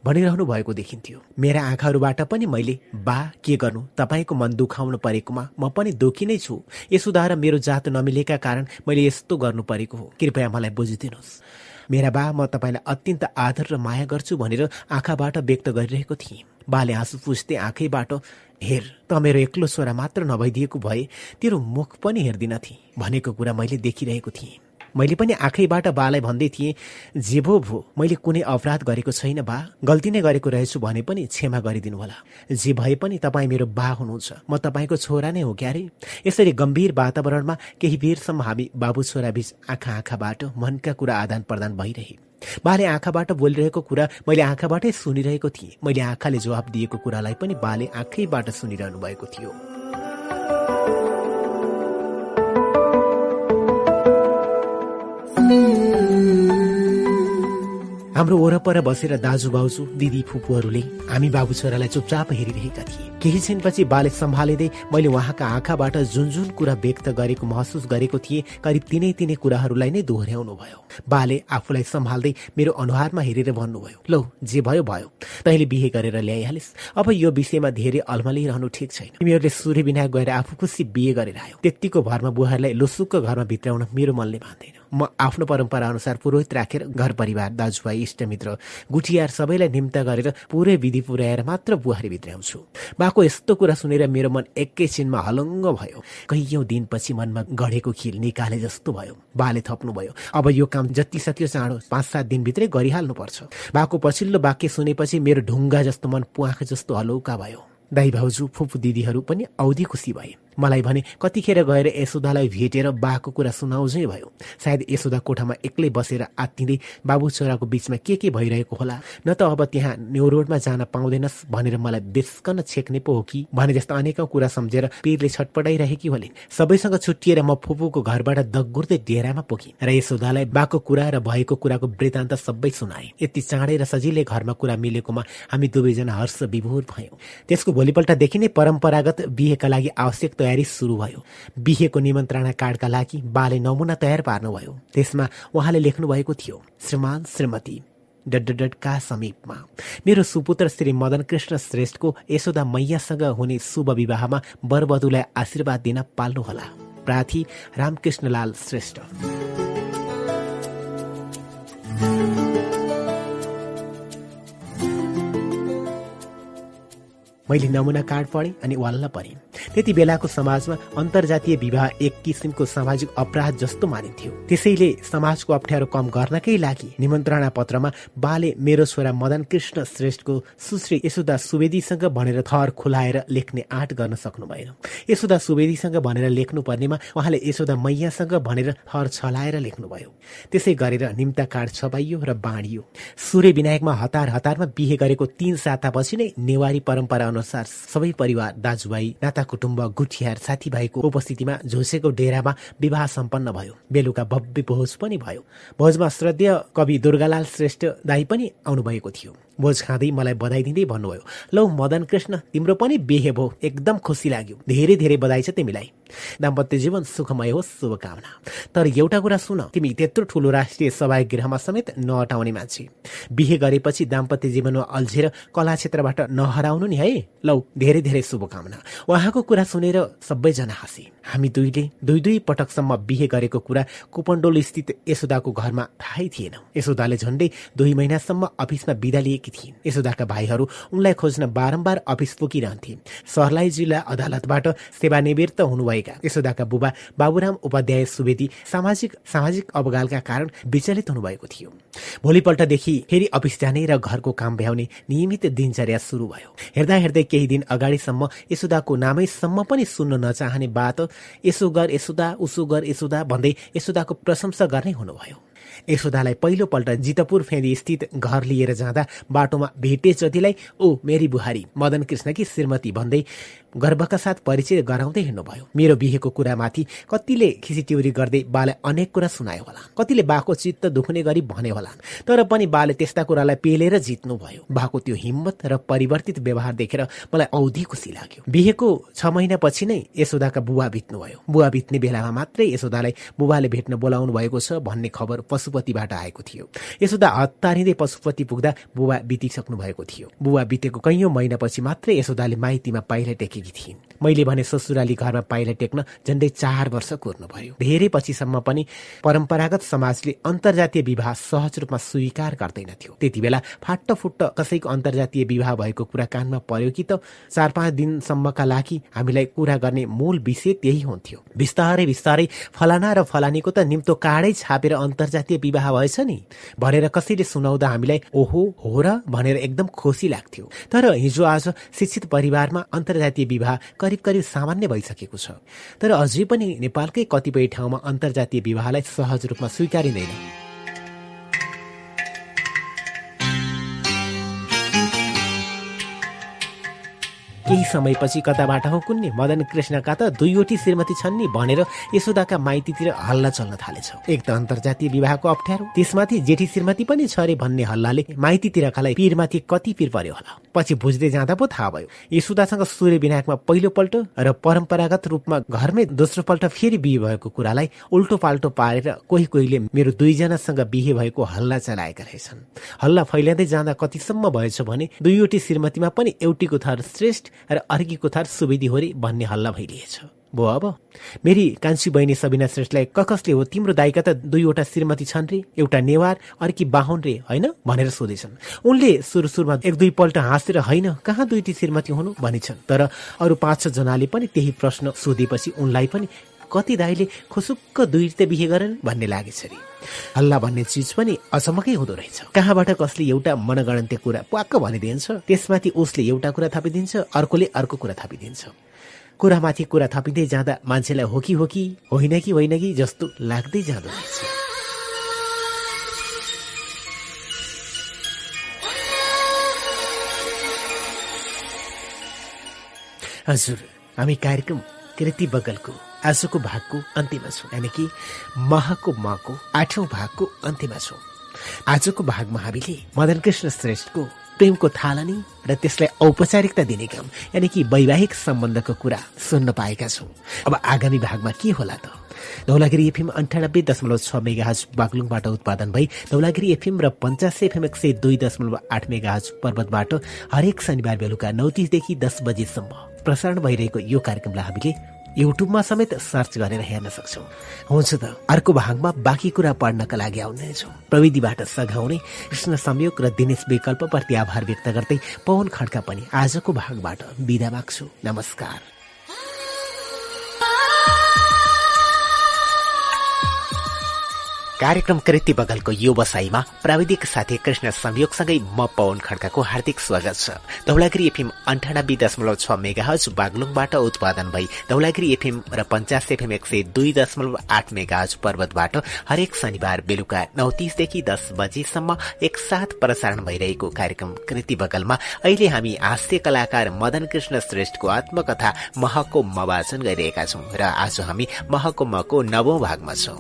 भनिरहनु भएको देखिन्थ्यो। मेरा आँखाहरूबाट पनि मैले बा के गर्नु? तपाईँको मन दुखाउनु परेकोमा म पनि दुखी नै छु। यसो र मेरो जात नमिलेका कारण मैले यस्तो गर्नु परेको हो। कृपया मलाई बुझिदिनुहोस्। मेरा बा म तपाईँलाई अत्यन्त आदर र माया गर्छु भनेर आँखाबाट व्यक्त गरिरहेको थिएँ। बाले आँसु पुस्दै आँखैबाट हेर त मेरो एक्लो छोरा मात्र नभइदिएको भए तेरो मुख पनि हेर्दिन थिएँ भनेको कुरा मैले देखिरहेको थिएँ। मैले पनि आँखैबाट बालाई भन्दै थिएँ जे भो भो मैले कुनै अपराध गरेको छैन बा। गल्ती नै गरेको रहेछु भने पनि क्षमा गरिदिनु होला जे भए पनि तपाईँ मेरो बा हुनुहुन्छ। म तपाईँको छोरा नै हो क्यारे? यसरी गम्भीर वातावरणमा केही बेरसम्म हामी बाबु छोरा बीच आँखा आँखाबाट मनका कुरा आदान प्रदान भइरहे। बाले आँखाबाट बोलिरहेको कुरा मैले आँखाबाटै सुनिरहेको थिएँ। मैले आँखाले जवाब दिएको कुरालाई पनि बाले आँखैबाट सुनिरहनु भएको थियो। हाम्रो वरपर बसेर दाजु भाउजू दिदी फुपूहरूले हामी बाबु छोरालाई चुपचाप हेरिरहेका थिए। केही छिनपछि बाले सम्हालिँदै मैले उहाँका आँखाबाट जुन जुन कुरा व्यक्त गरेको महसुस गरेको थिएँ। करिब तिनै तिनै कुराहरूलाई नै दोहोऱ्याउनु भयो। बाले आफूलाई सम्हाल्दै मेरो अनुहारमा हेरेर भन्नुभयो लौ जे भयो भयो। तैँले बिहे गरेर ल्याइहालिस्। अब यो विषयमा धेरै अल्मलिरहनु ठिक छैन। तिमीहरूले सूर्य बिना गएर आफू खुसी बिहे गरेर आयो। त्यत्तिको भरमा बुहारलाई लुसुक्क घरमा भित्राउन मेरो मनले मान्दैन। म आफ्नो परम्परा अनुसार पुरोहित राखेर घर परिवार दाजुभाइ इष्टमित्र गुठियार सबैलाई निम्ता गरेर पुरै विधि पुर्याएर मात्र बुहारी भित्राउँछु बाको यस्तो कुरा सुनेर मेरो मन एकैछिनमा हलङ्ग भयो। कैयौँ दिनपछि मनमा गढेको खिल निकाले जस्तो भयो। बाले थप्नुभयो। अब यो काम जति सक्यो चाँडो पाँच सात दिनभित्रै गरिहाल्नुपर्छ। बाको पछिल्लो वाक्य सुनेपछि मेरो ढुङ्गा जस्तो मन पुवाख जस्तो हलौका भयो। दाई भाउजू फुपू दिदीहरू पनि औधी खुसी भए। मलाई भने कतिखेर गएर यशोदालाई भेटेर बाको कुरा सुनाउजै भयो? सायद यशोदा कोठामा एक्लै बसेर आत्तिँदै बाबु छोराको बिचमा के के भइरहेको होला? न त अब त्यहाँ न्युरोडमा जान पाउँदैनस् भनेर मलाई बेसकन छेक्ने पो हो कि? भने जस्तो अनेकौँ कुरा सम्झेर पिरले छटपटाइरहेकी होलिन्। सबैसँग छुट्टिएर म फुपूको घरबाट दगुर्दै डेरामा पुगेँ र यशोदालाई बाको कुरा र भएको कुराको वृत्तान्त सबै सुनाए। यति चाँडै र सजिलै घरमा कुरा मिलेकोमा हामी दुवैजना हर्ष विभोर भयौँ। त्यसको भोलिपल्टदेखि नै परम्परागत बिहेका लागि आवश्यक तयारी सुरु भयो। बिहेको निमन्त्रणा कार्डका लागि बाले नमुना तयार पार्नुभयो। त्यसमा उहाँले लेख्नु भएको थियो श्रीमान श्रीमती डडडडका समीपमा मेरो सुपुत्र श्री मदन कृष्ण श्रेष्ठको यशोदा मैयासँग हुने शुभ विवाहमा वरवधुलाई आशीर्वाद दिन पाल्नुहोला। प्रार्थी रामकृष्णलाल श्रेष्ठ। मैले नमुना कार्ड पढेँ अनि वाल्न परेँ त्यति बेलाको समाजमा अन्तर्जातीय विवाह एक किसिमको सामाजिक अपराध जस्तो मानिन्थ्यो। त्यसैले समाजको अप्ठ्यारो कम गर्नकै लागि निमन्त्रणा पत्रमा बाले मेरो छोरा मदन कृष्ण श्रेष्ठको सुश्री यशोदा सुवेदीसँग भनेर थर खुलाएर लेख्ने आँट गर्न सक्नु भएन यशोदा सुवेदीसँग भनेर लेख्नु पर्नेमा उहाँले यशोदा मैयासँग भनेर थर छलाएर लेख्नुभयो। त्यसै गरेर निम्ता कार्ड छपाइयो र बाँडियो। सूर्य विनायकमा हतार हतारमा बिहे गरेको तीन सातापछि नै नेवारी परम्परा अनुसार सबै परिवार दाजुभाइ नाता कुटुम्ब गुठियार साथीभाइको उपस्थितिमा झोसेको डेरामा विवाह सम्पन्न भयो। बेलुका भव्य भोज पनि भयो। भोजमा श्रद्धेय कवि दुर्गालाल श्रेष्ठ दाई पनि आउनुभएको थियो। भोज खाँदै मलाई बधाई दिँदै भन्नुभयो। लौ मदन कृष्ण तिम्रो पनि बिहे भयो। एकदम खुसी लाग्यो। धेरै धेरै बधाई छ तिमीलाई। दाम्पत्य जीवन सुखमय होस्। शुभकामना। तर एउटा कुरा सुन। तिमी त्यत्रो ठुलो राष्ट्रिय सभा गृहमा समेत नअटाउने मान्छे। बिहे गरेपछि दाम्पत्य जीवनमा अल्झेर कला क्षेत्रबाट नहराउनु नि है। लौ धेरै धेरै शुभकामना। उहाँको कुरा सुनेर सबैजना हाँसे। हामी दुईले दुई दुई पटकसम्म बिहे गरेको कुरा कुपन्डोल स्थित यशोदाको घरमा थाहै थिएन। यशोदाले झन्डै दुई महिनासम्म अफिसमा बिदा लिएकी थिइन्। यशोदाका भाइहरू उनलाई खोज्न बारम्बार अफिस पुगिरहन्थे सर्लाही जिल्ला अदालतबाट सेवानिवृत्त हुनुभएका यशोदाका बुबा बाबुराम उपाध्याय सुवेदी सामाजिक सामाजिक अवगालका कारण विचलित हुनुभएको थियो। भोलिपल्टदेखि फेरि अफिस जाने र घरको काम भ्याउने नियमित दिनचर्या सुरु भयो। हेर्दा हेर्दै केही दिन अगाडिसम्म यशोदाको नामैसम्म पनि सुन्न नचाहने बात यसो गर यसोदा उसो गर यसोदा भन्दै यसोदाको प्रशंसा गर्नै हुनुभयो। यशोदालाई पहिलोपल्ट जितपुर फेदी स्थित घर लिएर जाँदा बाटोमा भेटे जतिलाई ओ मेरी बुहारी मदन कृष्णकी श्रीमती भन्दै गर्वका साथ परिचय गराउँदै हिँड्नुभयो। मेरो बिहेको कुरामाथि कतिले खिचिटिउरी गर्दै बालाई अनेक कुरा सुनायो होला। कतिले बाको चित्त दुख्ने गरी भने होला। तर पनि बाले त्यस्ता कुरालाई पेलेर जित्नुभयो। बाको त्यो हिम्मत र परिवर्तित व्यवहार देखेर मलाई औधी खुसी लाग्यो। बिहेको छ महिनापछि नै यशोदाका बुवा बित्नुभयो। बुवा बित्ने बेलामा मात्रै यशोदालाई बुबाले भेट्न बोलाउनु भएको छ भन्ने खबर पशुपतिबाट आएको थियो। यशोदा हतारिँदै पशुपति पुग्दा बुबा बितिसक्नु भएको थियो। बुबा बितेको कैयौँ महिनापछि मात्रै यशोदाले माइतीमा पाइला टेकेकी थिइन्। मैले भने ससुराली घरमा पाइला टेक्न झन्डै चार वर्ष कुर्नु भयो धेरै पछिसम्म पनि परम्परागत समाजले अन्तर्जातीय विवाह सहज रूपमा स्वीकार गर्दैनथ्यो। त्यति बेला फाट्टफुट्ट कसैको अन्तर्जातीय विवाह भएको कुरा कानमा पर्यो कि त चार पाँच दिनसम्मका लागि हामीलाई कुरा गर्ने मूल विषय त्यही हुन्थ्यो। बिस्तारै बिस्तारै फलाना र फलानीको त निम्तो कार्डै छापेर अन्तर्जातीय विवाह भएछ नि। भनेर कसैले सुनाउँदा हामीलाई ओहो हो र भनेर एकदम खुसी लाग्थ्यो। तर हिजो आज शिक्षित परिवारमा अन्तर्जातीय विवाह करिब करिब सामान्य भइसकेको छ। तर अझै पनि नेपालकै कतिपय ठाउँमा अन्तर्जातीय विवाहलाई सहज रूपमा स्वीकारिँदैन। केही समयपछि कताबाट हो कुन्ने? मदन कृष्णका त दुईवटी श्रीमती छन् नि भनेर यशोदाका माइतीतिर हल्ला चल्न थालेछ। एक त अन्तर्जातीय विवाहको अप्ठ्यारो त्यसमाथि जेठी श्रीमती पनि छ अरे भन्ने हल्लाले माइतीतिरकालाई पिरमाथि कति पिर पर्यो होला। पछि बुझ्दै जाँदा पो थाहा भयो यशोदासँग सूर्य विनायकमा पहिलोपल्ट र परम्परागत रूपमा घरमै दोस्रो पल्ट फेरि बिहे भएको कुरालाई उल्टो पाल्टो पारेर कोही कोहीले मेरो दुईजनासँग बिहे भएको हल्ला चलाएका रहेछन्। हल्ला फैलिँदै जाँदा कतिसम्म भएछ भने दुईवटी श्रीमतीमा पनि एउटीको थर श्रेष्ठ र अर्कीको थर सुवेदी होरी भन्ने हल्ला भइरहेछ। भो अब मेरी कान्छी बहिनी सबिना श्रेष्ठलाई ककसले हो तिम्रो दाइका त दुईवटा श्रीमती छन् रे एउटा नेवार अर्की बाहुन रे होइन? भनेर सोधेछन्। उनले सुरु सुरुमा एक दुईपल्ट हाँसेर होइन कहाँ दुईटी श्रीमती हुनु? भनिछन्। तर अरू पाँच छ जनाले पनि त्यही प्रश्न सोधेपछि उनलाई पनि कति दाईले खुसुक्क दुईटे बिहे गरेन भन्ने लागेछ अरे हल्ला भन्ने चिज पनि अचम्मकै हुँदो रहेछ। कहाँबाट कसले एउटा मनगणन्त्य कुरा प्वाक्क भनिदिन्छ? त्यसमाथि उसले एउटा कुरा थपिदिन्छ अर्कोले अर्को कुरा थपिदिन्छ। कुरामाथि कुरा थपिँदै जाँदा मान्छेलाई हो कि हो कि होइन कि होइन कि जस्तो लाग्दै जाँदो रहेछ। हजुर हामी कार्यक्रम कृति बगलको आजको भागको अन्त्यमा छौँ। यानि कि महको मको आठौँ भागको अन्त्यमा छौँ। आजको भागमा हामीले मदन कृष्ण श्रेष्ठको प्रेमको थालनी र त्यसलाई औपचारिकता दिने काम यानि कि वैवाहिक सम्बन्धको कुरा सुन्न पाएका छौँ। अब आगामी भागमा के होला त? धौलागिरी एफएम अन्ठानब्बे दशमलव छ मेगाहज बागलुङबाट उत्पादन भई धौलागिरी एफएम र पञ्चासे एफएम एक सय दुई दशमलव आठ मेगाहज पर्वतबाट हरेक शनिबार बेलुका नौ तिसदेखि दस बजेसम्म प्रसारण भइरहेको यो कार्यक्रमलाई हामीले युट्युबमा समेत सर्च गरेर हेर्न सक्छौ। हुन्छ त अर्को भागमा बाँकी कुरा पढ्नका लागि आउनेछौँ। प्रविधिबाट सघाउने कृष्ण संयोग र दिनेश विकल्पप्रति आभार व्यक्त गर्दै पवन खड्का पनि आजको भागबाट बिदा माग्छु। नमस्कार। कार्यक्रम कृति बगलको यो बसाईमा प्राविधिक साथी कृष्ण संयोगसँगै म पवन खड्काको हार्दिक स्वागत छ। धौलागिरी एफएम अन्ठानब्बे दशमलव छ मेगाहज बागलुङबाट उत्पादन भई धौलागिरी एफएम र पञ्चास एफएम एक सय दुई दशमलव आठ मेगाहज पर्वतबाट हरेक शनिबार बेलुका नौ तीसदेखि दस बजेसम्म एकसाथ प्रसारण भइरहेको कार्यक्रम कृति बगलमा अहिले हामी हास्य कलाकार मदन कृष्ण श्रेष्ठको आत्मकथा महको म वाचन गरिरहेका छौं र आज हामी महको मको नवौं भागमा छौं।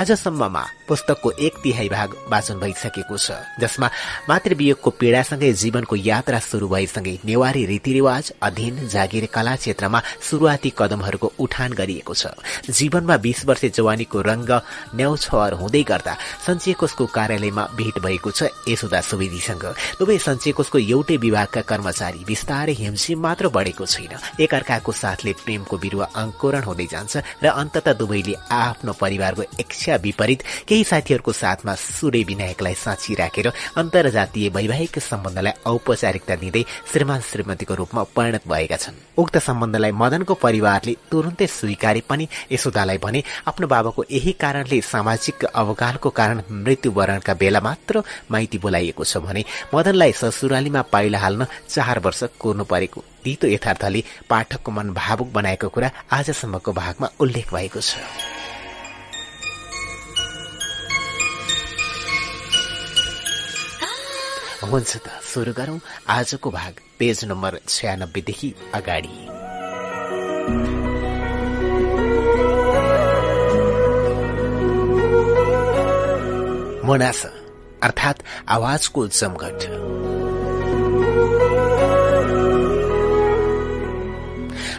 आजसम्ममा पुस्तकको एक तिहाई भाग वाचन भइसकेको छ जसमा मातृवियोगको पीड़ासँगै जीवनको यात्रा शुरू भएसँगै नेवारी रीतिरिवाज अध्ययन जागिर कला क्षेत्रमा शुरूआती कदमहरूको उठान गरिएको छ। जीवनमा बीस वर्ष जवानीको रंग न्याउछर हुँदै गर्दा सञ्चय कोषको कार्यालयमा भेट भएको छ यशोदा सुवेदीसँग। दुवै सञ्चय कोषको एउटै विभागका कर्मचारी बिस्तारै हिमसिम मात्र बढेको छैन। एकअर्काको साथले प्रेमको बिरुवा अंकुरण हुँदै जान्छ र अन्तत दुवैले आफ्नो परिवारको इच्छा विपरीत केही साथीहरूको साथमा सूर्य विनायकलाई साँची राखेर अन्तर्जातीय वैवाहिक सम्बन्धलाई औपचारिकता दिँदै श्रीमान श्रीमतीको रूपमा परिणत भएका छन्। उक्त सम्बन्धलाई मदनको परिवारले तुरुन्तै स्वीकारे पनि यशोदालाई भने आफ्नो बाबाको यही कारणले सामाजिक अवकालको कारण मृत्युवरणका बेला मात्र माइती बोलाइएको छ भने मदनलाई ससुरालीमा पाइला हाल्न चार वर्ष कुर्नु परेको तितो यथार्थले पाठकको मन भावुक बनाएको कुरा आजसम्मको भागमा उल्लेख भएको छ। हुन्छ त। सुरु गरौं। आजको भाग पेज नम्बर छयानब्बेदेखि अगाडि। मोनास अर्थात् आवाजको जमघट।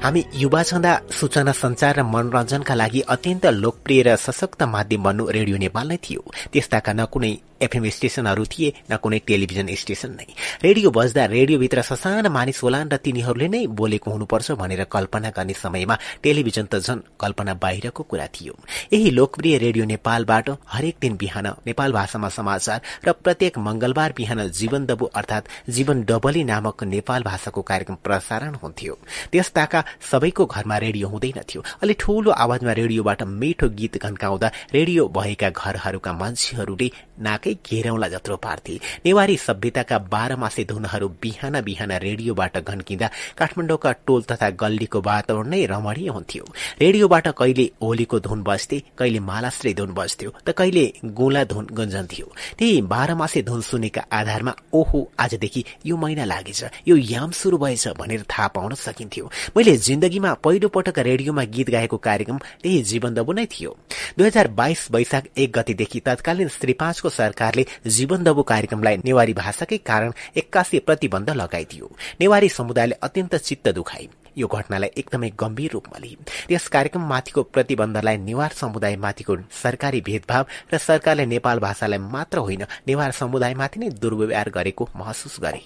हामी युवा छँदा सूचना संचार र मनोरञ्जनका लागि अत्यन्त लोकप्रिय र सशक्त माध्यम बन्नु रेडियो नेपाल नै थियो। त्यस्ताका न कुनै एफएम स्टेशनहरू थिए न कुनै टेलिभिजन स्टेशन नै। रेडियो बज्दा रेडियोभित्र ससाना मानिस होलान् र तिनीहरूले नै बोलेको हुनुपर्छ भनेर कल्पना गर्ने समयमा टेलिभिजन त झन कल्पना बाहिरको कुरा थियो। यही लोकप्रिय रेडियो नेपालबाट हरेक दिन बिहान नेपाल भाषामा समाचार र प्रत्येक मंगलबार बिहान जीवन दबु अर्थात जीवन डबली नामक नेपाल भाषाको कार्यक्रम प्रसारण हुन्थ्यो। त्यसताका सबैको घरमा रेडियो हुँदैनथ्यो अलि ठूलो आवाजमा रेडियोबाट मिठो गीत घन्काउँदा रेडियो भएका घरहरूका मान्छेहरूले नाकै घेरौला जत्रो पार्थे नेवारी सभ्यताका बाह्र मासे धुनहरू बिहान बिहान रेडियोबाट घन्किँदा काठमाडौँका टोल तथा गल्लीको वातावरण नै रमणीय हुन्थ्यो। रेडियोबाट कहिले ओलीको धुन बज्थे कहिले मालाश्री धुन बज्थ्यो त कहिले गोला धुन गुन्जन्थ्यो। त्यही बाह्र मासे धुन सुनेका आधारमा ओहो आजदेखि यो महिना लागेछ यो याम शुरू भएछ भनेर थाहा पाउन सकिन्थ्यो। मैले जिन्दगीमा पहिलो पटक रेडियोमा गीत गाएको कार्यक्रम त्यही जीवन दबु नै थियो। दुई हजार बाइस वैशाख एक गतिदेखि तत्कालीन श्री पाँचको सरकारले जीवन दबु कार्यक्रमलाई नेवारी भाषाकै कारण एक्कासी प्रतिबन्ध लगाइदियो। नेवारी समुदायले अत्यन्त चित्त दुखाई यो घटनालाई एकदमै गम्भीर रूपमा लिए त्यस कार्यक्रममाथिको प्रतिबन्धलाई नेवार समुदायमाथिको सरकारी भेदभाव र सरकारले नेपाल भाषालाई मात्र होइन नेवार समुदायमाथि नै दुर्व्यवहार गरेको महसुस गरे।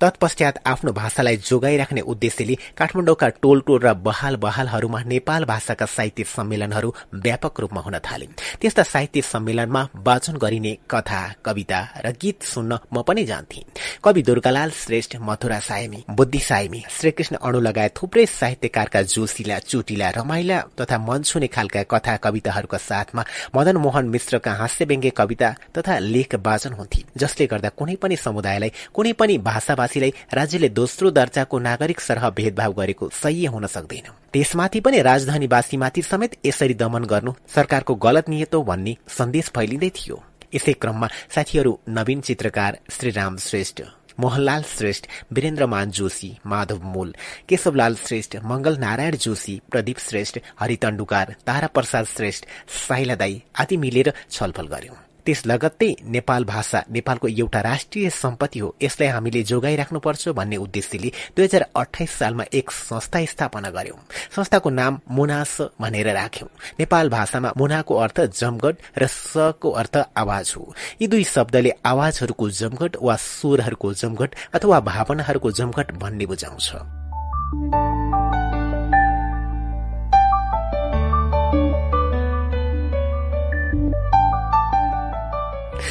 तत्पश्चात आफ्नो भाषालाई जोगाइराख्ने उद्देश्यले काठमाडौँका टोल टोल र बहाल बहालहरूमा नेपाल भाषाका साहित्य सम्मेलनहरू व्यापक रूपमा हुन थाले। त्यस्ता साहित्य सम्मेलनमा वाचन गरिने कथा कविता र गीत सुन्न म पनि जान्थे। कवि दुर्गालाल श्रेष्ठ मथुरा सायमी बुद्धि सायमी श्रीकृष्ण अणु लगायत थुप्रै साहित्यकारका जोशीला चुटिला रमाइला तथा मन छुने खालका कथा कविताहरूका साथमा मदन मोहन मिश्रका हास्य व्यङ्ग्य कविता तथा लेख वाचन हुन्थे जसले गर्दा कुनै पनि समुदायलाई कुनै पनि भाषाभाषीलाई राज्यले दोस्रो दर्जाको नागरिक सरह भेदभाव गरेको सही हुन सक्दैन। त्यसमाथि पनि राजधानीवासीमाथि समेत यसरी दमन गर्नु सरकारको गलत नियत भन्ने सन्देश फैलिँदै थियो। यसै क्रममा साथीहरू नवीन चित्रकार श्रीराम श्रेष्ठ। मोहनलाल श्रेष्ठ वीरेन्द्रमान जोशी माधव मूल केशवलाल श्रेष्ठ मंगल नारायण जोशी प्रदीप श्रेष्ठ हरि तण्डुकार तारा प्रसाद श्रेष्ठ साइला दाई आदि मिलेर छलफल गर्यौं। त्यस लगत्तै नेपाल भाषा नेपालको एउटा राष्ट्रिय सम्पत्ति हो। यसलाई हामीले जोगाइराख्नुपर्छ भन्ने उद्देश्यले दुई हजार अठाइस सालमा एक संस्था स्थापना गर्यौं। संस्थाको नाम मुनास भनेर राख्यौं। नेपाल भाषामा मुनाको अर्थ जमगढ र सको अर्थ आवाज हो। यी दुई शब्दले आवाजहरूको जमघट वा स्वरहरूको जमघट अथवा भावनाहरूको जमघट भन्ने बुझाउँछ।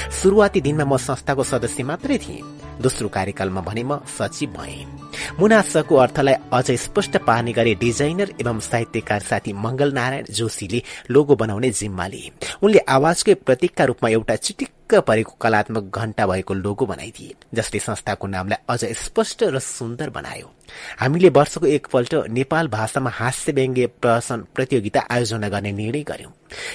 शुरूआती दिनमा म संस्थाको सदस्य मात्रै थिएँ। दोस्रो कार्यकालमा भने म सचिव भए। मुनासको अर्थलाई अझ स्पष्ट पार्ने गरी डिजाइनर एवं साहित्यकार साथी मंगल नारायण जोशीले लोगो बनाउने जिम्मा लिए। उनले आवाजकै प्रतीकका रूपमा एउटा चिटिक्क परेको कलात्मक घण्टा भएको लोगो बनाइदिए जसले संस्थाको नामलाई अझ स्पष्ट र सुन्दर बनायो। हामीले वर्षको एकपल्ट नेपाल भाषामा हास्य व्यङ्ग्य प्रहसन प्रतियोगिता आयोजना गर्ने निर्णय गर्यौं।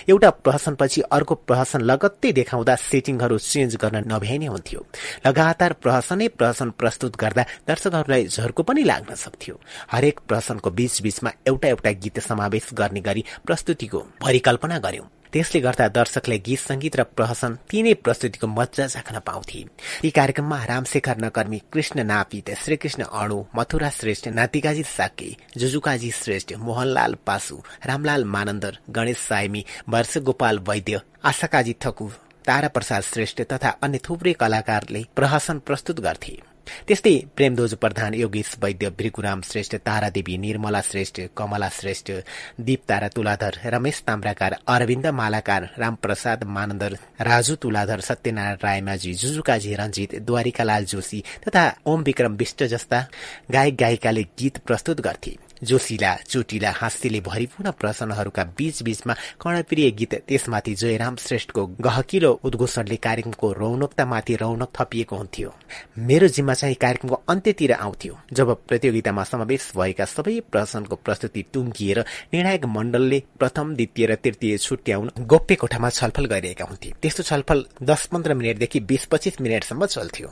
एउटा प्रहसनपछि अर्को प्रहसन लगत्तै देखाउँदा सेटिङहरू चेन्ज गर्न नभ्याइने हुन्थ्यो। लगातार प्रहसनै प्रहसन प्रस्तुत गर्दा दर्शकहरूलाई झर्को पनि लाग्न सक्थ्यो। हरेक प्रहसनको बीच बीचमा एउटा एउटा गीत समावेश गर्ने गरी प्रस्तुतिको परिकल्पना गर्यौं। त्यसले गर्दा दर्शकले गीत संगीत र प्रहसन तीनै प्रस्तुतिको मजा चाख्न पाउँथे। यी कार्यक्रममा रामशेखर नकर्मी कृष्ण नापित श्रीकृष्ण अणु मथुरा श्रेष्ठ नातिकाजी साके जुजुकाजी श्रेष्ठ मोहनलाल पासु रामलाल मानन्दर गणेश सायमी वर्ष गोपाल वैद्य आशाकाजी थकु तारा प्रसाद श्रेष्ठ तथा अन्य थुप्रै कलाकारले प्रहसन प्रस्तुत गर्थे। त्यस्तै प्रेमध्वज प्रधान योगेश वैद्य भृगुराम श्रेष्ठ तारादेवी निर्मला श्रेष्ठ कमला श्रेष्ठ दीप तारा तुलाधर रमेश ताम्राकार अरविन्द मालाकार रामप्रसाद मानन्दर राजु तुलाधर सत्यनारायण रायमाझी जुजुकाजी रञ्जित द्वारिकालाल जोशी तथा ओम विक्रम विष्ट जस्ता गायक गायिकाले गीत प्रस्तुत गर्थे। जोशीला चोटिला हाँस्यले भरिपूर्ण प्रसन्नहरूका बीच बीचमा कर्णप्रिय गीत त्यसमाथि जयराम श्रेष्ठको गहकिलो उद्घोषणले कार्यक्रमको रौनकतामाथि रौनक थपिएको हुन्थ्यो। मेरो जिम्मा चाहिँ कार्यक्रमको अन्त्यतिर आउँथ्यो जब प्रतियोगितामा समावेश भएका सबै प्रसनको प्रस्तुति टुङ्गिएर निर्णायक मण्डलले प्रथम द्वितीय र तृतीय छुट्याउन गोप्य कोठामा छलफल गरिरहेका हुन्थे। त्यस्तो छलफल दस पन्ध्र मिनटदेखि बीस पच्चिस मिनटसम्म चल्थ्यो।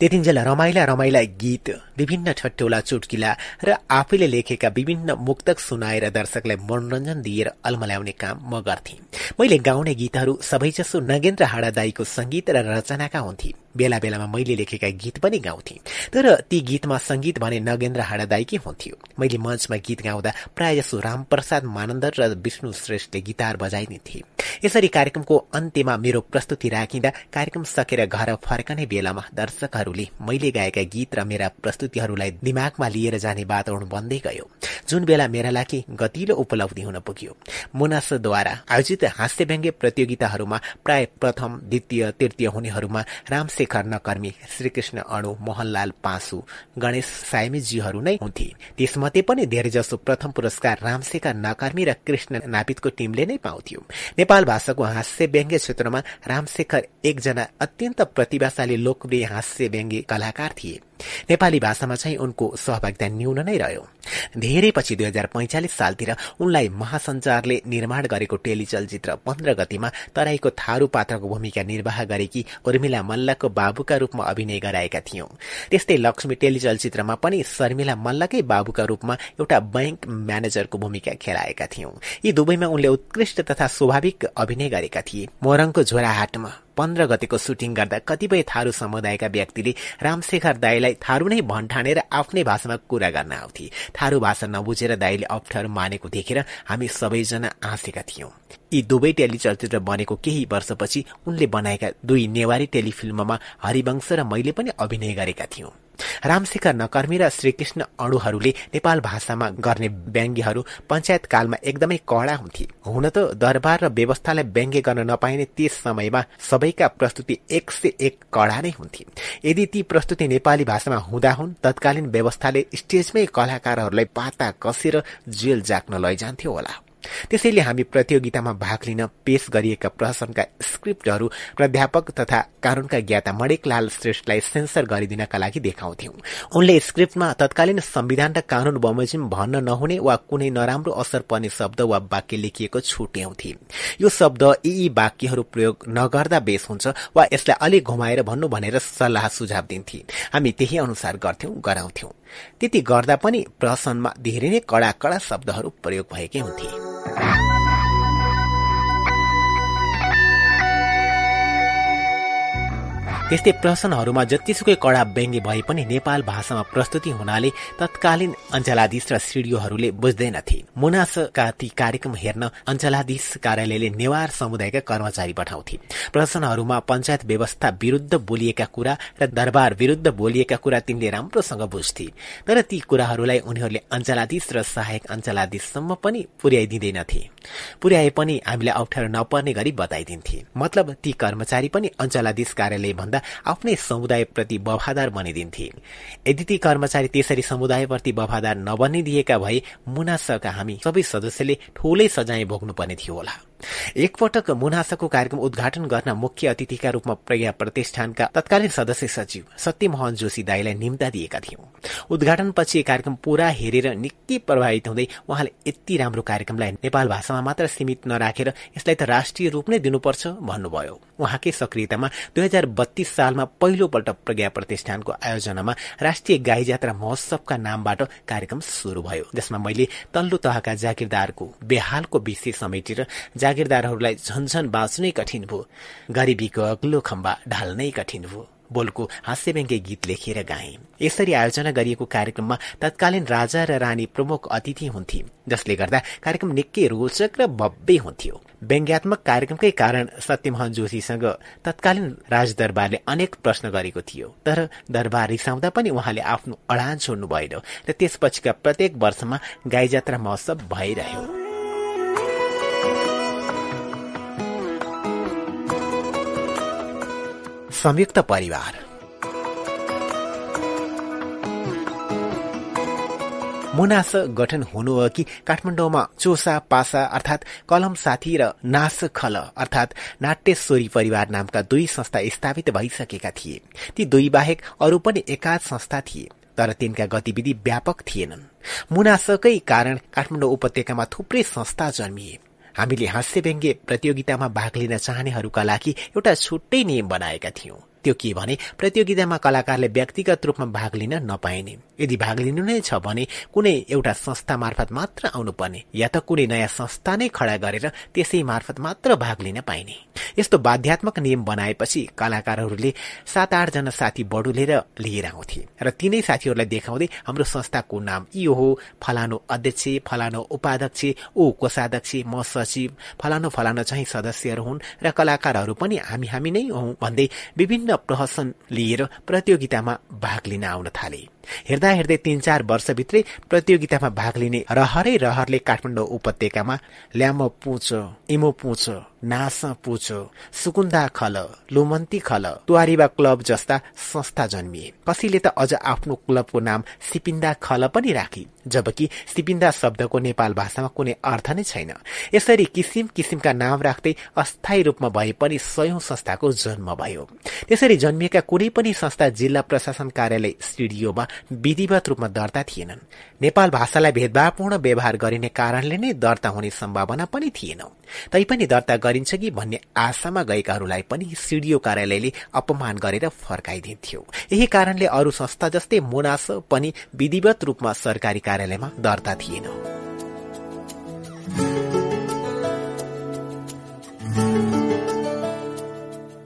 त्यतिन्जेल रमाइला रमाइला गीत विभिन्न ठट्टोला चुटकिला र आफैले लेखेका विभिन्न मुक्तक सुनाएर दर्शकलाई मनोरञ्जन दिएर अल्मल्याउने काम म गर्थे। मैले गाउने गीतहरू सबैजसो नगेन्द्र हाडादाईको संगीत र रचनाका हुन्थे बेला बेलामा मैले लेखेका गीत पनि गाउँथे। तर ती गीतमा संगीत भने नगेन्द्र हाडादाईकै हुन्थ्यो। मैले मञ्चमा गीत गाउँदा प्राय जसो रामप्रसाद मानन्दर र विष्णु श्रेष्ठले गिटार बजाइदिन्थे यसरी कार्यक्रमको अन्त्यमा मेरो प्रस्तुति राखिँदा कार्यक्रम सकेर घर फर्कने बेलामा दर्शकहरूले मैले गाएका गीत र मेरा प्रस्तुतिहरूलाई दिमागमा लिएर जाने वातावरण बन्दै गयो। जुन बेला मेरा लागि गतिलो उपलब्धि हुन पुग्यो। मुनासद्वारा आयोजित हास्य व्यङ्ग्य प्रतियोगिताहरूमा प्राय प्रथम द्वितीय तृतीय हुनेहरूमा रामशेखर नकर्मी श्रीकृष्ण अणु मोहनलाल पासु गणेश सायमीजीहरू नै हुन्थे। त्यसमध्ये पनि धेरैजसो प्रथम पुरस्कार रामशेखर नकर्मी र कृष्ण नापितको टिमले नै पाउँथ्यो। नेपाल भाषाको हास्य व्यङ्ग्य क्षेत्रमा रामशेखर एकजना अत्यन्त प्रतिभाशाली लोकप्रिय हास्य व्यङ्ग्य कलाकार थिए। नेपाली भाषामा चाहिँ उनको सहभागिता न्यून नै रह्यो। धेरै पछि दुई हजार पैंचालिस सालतिर उनलाई महासञ्चारले निर्माण गरेको टेलिचलचित्र पन्ध्र गतिमा तराईको थारू पात्रको भूमिका निर्वाह गरेकी उर्मिला मल्लको बाबुका रूपमा अभिनय गराएका थियौं। त्यस्तै लक्ष्मी टेलिचलचित्रमा पनि शर्मिला मल्लकै बाबुका रूपमा एउटा बैंक म्यानेजरको भूमिका खेलाएका थियौं। यी दुवैमा उनले उत्कृष्ट तथा स्वाभाविक अभिनय गरेका थिए। मोरङको झोराहाटमा। पन्ध्र गतेको सुटिङ गर्दा कतिपय थारू समुदायका व्यक्तिले रामशेखर दाईलाई थारू नै भन्ठानेर आफ्नै भाषामा कुरा गर्न आउँथे। थारू भाषा नबुझेर दाईले अप्ठ्यारो मानेको देखेर हामी सबैजना हाँसेका थियौं। यी दुवै टेलिचलचित्र बनेको केही वर्षपछि उनले बनाएका दुई नेवारी टेलिफिल्ममा हरिवंश र मैले पनि अभिनय गरेका थियौं। रामशेखर नकर्मी र श्रीकृष्ण अणुहरूले नेपाल भाषामा गर्ने व्यङ्ग्यहरू पञ्चायत कालमा एकदमै कडा हुन्थे। हुन त दरबार र व्यवस्थालाई व्यङ्ग्य गर्न नपाइने त्यस समयमा सबैका प्रस्तुति एक से एक कडा नै हुन्थे। यदि ती प्रस्तुति नेपाली भाषामा हुँदा हुन् तत्कालीन व्यवस्थाले स्टेजमै कलाकारहरूलाई पाता कसेर जेल जाक्न लैजान्थ्यो होला। त्यसैले हामी प्रतियोगितामा भाग लिन पेश गरिएका प्रहसनका स्क्रिप्टहरू प्राध्यापक तथा कानूनका ज्ञाता मणिकलाल श्रेष्ठलाई सेन्सर गरिदिनका लागि देखाउँथ्यौं। उनले स्क्रिप्टमा तत्कालीन संविधान र कानून बमोजिम भन्न नहुने वा कुनै नराम्रो असर पर्ने शब्द वा वाक्य लेखिएको छुट्याउँथे। यो शब्द यी यी वाक्यहरू प्रयोग नगर्दा बेस हुन्छ वा यसलाई अलिक घुमाएर भन्नु भनेर सल्लाह सुझाव दिन्थे। हामी त्यही अनुसार गर्थ्यौं गराउँथ्यौं। त्यति गर्दा पनि प्रहसनमा धेरै नै कडा कडा शब्दहरू प्रयोग भएकै हुन्थे। त्यस्तै प्रश्नहरूमा जतिसुकै कडा व्यङ्ग्य भए पनि नेपाल भाषामा प्रस्तुति हुनाले तत्कालीन अञ्चलाधीश र सिडिओहरूले बुझ्दैनथे मुनासका ती कार्यक्रम हेर्न अञ्चलाधीश कार्यालयले नेवार समुदायका कर्मचारी पठाउँथे प्रश्नहरूमा पञ्चायत व्यवस्था विरूद्ध बोलिएका कुरा र दरबार विरूद्ध बोलिएका कुरा तिनले राम्रोसँग बुझ्थे तर ती कुराहरूलाई उनीहरूले अञ्चलाधीश र सहायक अञ्चलाधीशसम्म पनि पुर्याइदिँदैनथे पुर्याए पनि हामीलाई अप्ठ्यारो नपर्ने गरी बताइदिन्थे मतलब ती कर्मचारी पनि अञ्चलाधीश कार्यालय भन्दा आफ्नै समुदायप्रति वफादार बनिदिन्थे। यदि ती कर्मचारी त्यसरी समुदायप्रति वफादार नबनिदिएका भए मुनासका हामी सबै सदस्यले ठूलै सजाय भोग्नुपर्ने थियो होला। एकपटक मुनासाको कार्यक्रम उद्घाटन गर्न मुख्य अतिथिका रूपमा प्रज्ञा प्रतिष्ठानका तत्कालीन सदस्य सचिव सत्यमोहन जोशी दाईलाई निम्ता दिएका थियौं। उद्घाटनपछि कार्यक्रम पूरा हेरेर निकै प्रभावित हुँदै उहाँले यति राम्रो कार्यक्रमलाई नेपाल भाषामा मात्र सीमित नराखेर यसलाई त राष्ट्रिय रूप नै दिनुपर्छ भन्नुभयो। उहाँकै सक्रियतामा दुई हजार बत्तीस सालमा पहिलोपल्ट प्रज्ञा प्रतिष्ठानको आयोजनामा राष्ट्रिय गाई जात्रा महोत्सवका नामबाट कार्यक्रम शुरू भयो। जसमा मैले तल्लो तहका जागिरदारको बेहालको विषय समेटेर जागिरदारहरूलाई झन्झन बाँच्नै कठिन भयो। गरिबीको अग्लो खम्बा ढाल्नै कठिन भयो। बोलको हास्यव्यङ्ग्य गीत लेखेर गाए। यसरी आयोजना गरिएको कार्यक्रममा तत्कालीन राजा र रानी प्रमुख अतिथि हुन्थे जसले गर्दा कार्यक्रम निकै रोचक र भव्य हुन्थ्यो। व्यङ्ग्यात्मक कार्यक्रमकै कारण सत्यमोहन जोशीसँग तत्कालीन राजदरबारले अनेक प्रश्न गरेको थियो। तर दरबार रिसाउँदा पनि उहाँले आफ्नो अडान छोड्नु भएन र त्यसपछिका प्रत्येक वर्षमा गाई जात्रा महोत्सव भइरह्यो। संयुक्त परिवार मुनास गठन हुनु कि काठमाडौँमा चोसा पासा अर्थात कलम साथी र नास खल अर्थात नाट्यश्वरी परिवार नामका दुई संस्था स्थापित भइसकेका थिए। ती दुई बाहेक अरू पनि एकाध संस्था थिए तर तिनका गतिविधि व्यापक थिएनन्। मुनासकै कारण काठमाडौँ उपत्यकामा थुप्रै संस्था जन्मिए। हामीले हास्य व्यङ्ग्य प्रतियोगितामा भाग लिन चाहनेहरूका लागि एउटा छुट्टै नियम बनाएका थियौं। त्यो के भने प्रतियोगितामा कलाकारले व्यक्तिगत रूपमा भाग लिन नपाइने। यदि भाग लिनु नै छ भने कुनै एउटा संस्था मार्फत मात्र आउनुपर्ने या त कुनै नयाँ संस्था नै खडा गरेर त्यसै मार्फत मात्र भाग लिन पाइने। यस्तो बाध्यात्मक नियम बनाएपछि कलाकारहरूले सात आठजना साथी बडुलेर लिएर आउँथे र तिनै साथीहरूलाई देखाउँदै हाम्रो संस्थाको नाम यो हो फलानु अध्यक्ष फलानु उपाध्यक्ष ऊ कोषाध्यक्ष म सचिव फलानु फलानु चाहिँ सदस्यहरू हुन् र कलाकारहरू पनि हामी हामी नै हौ भन्दै विभिन्न प्रहसन लिएर प्रतियोगितामा भाग लिन आउन थाले। हेर्दा हेर्दै तीन चार वर्षभित्रै प्रतियोगितामा भाग लिने रहरै रहरले काठमाडौँ उपत्यकामा ल्यामो पुछ इमो पुछ नास पुछ सुकुन्दा खल लुमन्ती खल तुवारीबा क्लब जस्ता संस्था जन्मिए। कसैले त अझ आफ्नो क्लबको नाम सिपिन्दा खल पनि राखी जबकि सिपिन्दा शब्दको नेपाल भाषामा कुनै अर्थ नै छैन। यसरी किसिम किसिमका नाम राख्दै अस्थायी रूपमा भए पनि सयौं संस्थाको जन्म भयो। त्यसरी जन्मिएका कुनै पनि संस्था जिल्ला प्रशासन कार्यालय स्टुडियोमा विधिवत रूपमा दर्ता थिएनन्। नेपाल भाषालाई भेदभावपूर्ण व्यवहार गरिने कारणले नै दर्ता हुने सम्भावना पनि थिएन। तैपनि दर्ता गरिन्छ कि भन्ने आशामा गएकाहरूलाई पनि सिडिओ कार्यालयले अपमान गरेर फर्काइदिन्थ्यो। यही कारणले अरू संस्था जस्तै मोनास पनि विधिवत रूपमा सरकारी कार्यालयमा दर्ता थिएन।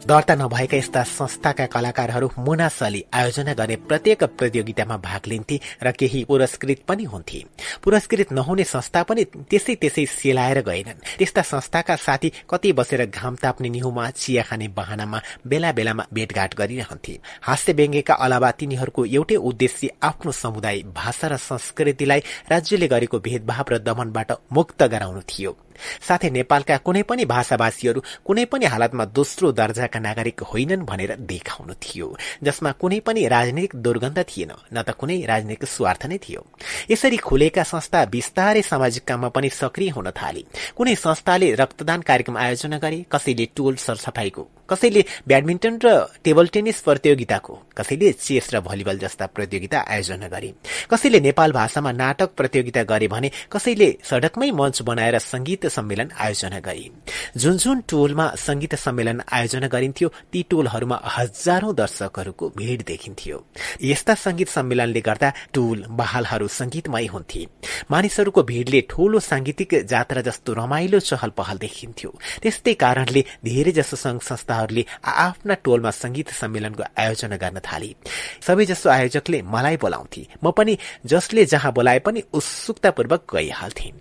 दर्ता नभएका यस्ता संस्थाका कलाकारहरू मुनासली आयोजना गर्ने प्रत्येक प्रतियोगितामा भाग लिन्थे र केही पुरस्कृत पनि हुन्थे। पुरस्कृत नहुने संस्था पनि त्यसै त्यसै सेलाएर गएनन्। त्यस्ता संस्थाका साथी कति बसेर घाम ताप्ने निहुमा चिया खाने बहानामा बेला बेलामा भेटघाट गरिरहन्थे। हास्य व्यङ्ग्यका अलावा तिनीहरूको एउटै उद्देश्य आफ्नो समुदाय भाषा र संस्कृतिलाई राज्यले गरेको भेदभाव र दमनबाट मुक्त गराउनु थियो। साथै नेपालका कुनै पनि भाषाभाषीहरू कुनै पनि हालतमा दोस्रो दर्जाका नागरिक होइनन् भनेर देखाउनु थियो जसमा कुनै पनि राजनीतिक दुर्गन्ध थिएन न त कुनै राजनीतिक स्वार्थ नै थियो। यसरी खुलेका संस्था विस्तारै सामाजिक काममा पनि सक्रिय हुन थाले। कुनै संस्थाले रक्तदान कार्यक्रम आयोजना गरे कसैले टोल सरसफाईको कसैले ब्याडमिन्टन र टेबल टेनिस प्रतियोगिताको कसैले चेस र भलिबल जस्ता प्रतियोगिता आयोजना गरे कसैले नेपाल भाषामा नाटक प्रतियोगिता गरे भने कसैले सड़कमै मञ्च बनाएर संगीत सम्मेलन आयोजना गरे। जुन जुन टोलमा संगीत सम्मेलन आयोजना गरिन्थ्यो ती टोलहरूमा हजारौं दर्शकहरूको भीड़ देखिन्थ्यो। यस्ता संगीत सम्मेलनले गर्दा टोल बहालहरू संगीतमय हुन्थे। मानिसहरूको भीड़ले ठूलो सांगीतिक जात्रा जस्तो रमाइलो चहल पहल देखिन्थ्यो। त्यस्तै कारणले धेरै जसो संघ संस्थाहरूले आफ्ना टोलमा संगीत सम्मेलनको आयोजना गर्न थाले। सबैजसो आयोजकले मलाई बोलाउँथे। म पनि जसले जहाँ बोलाए पनि उत्सुकतापूर्वक गइहाल्थे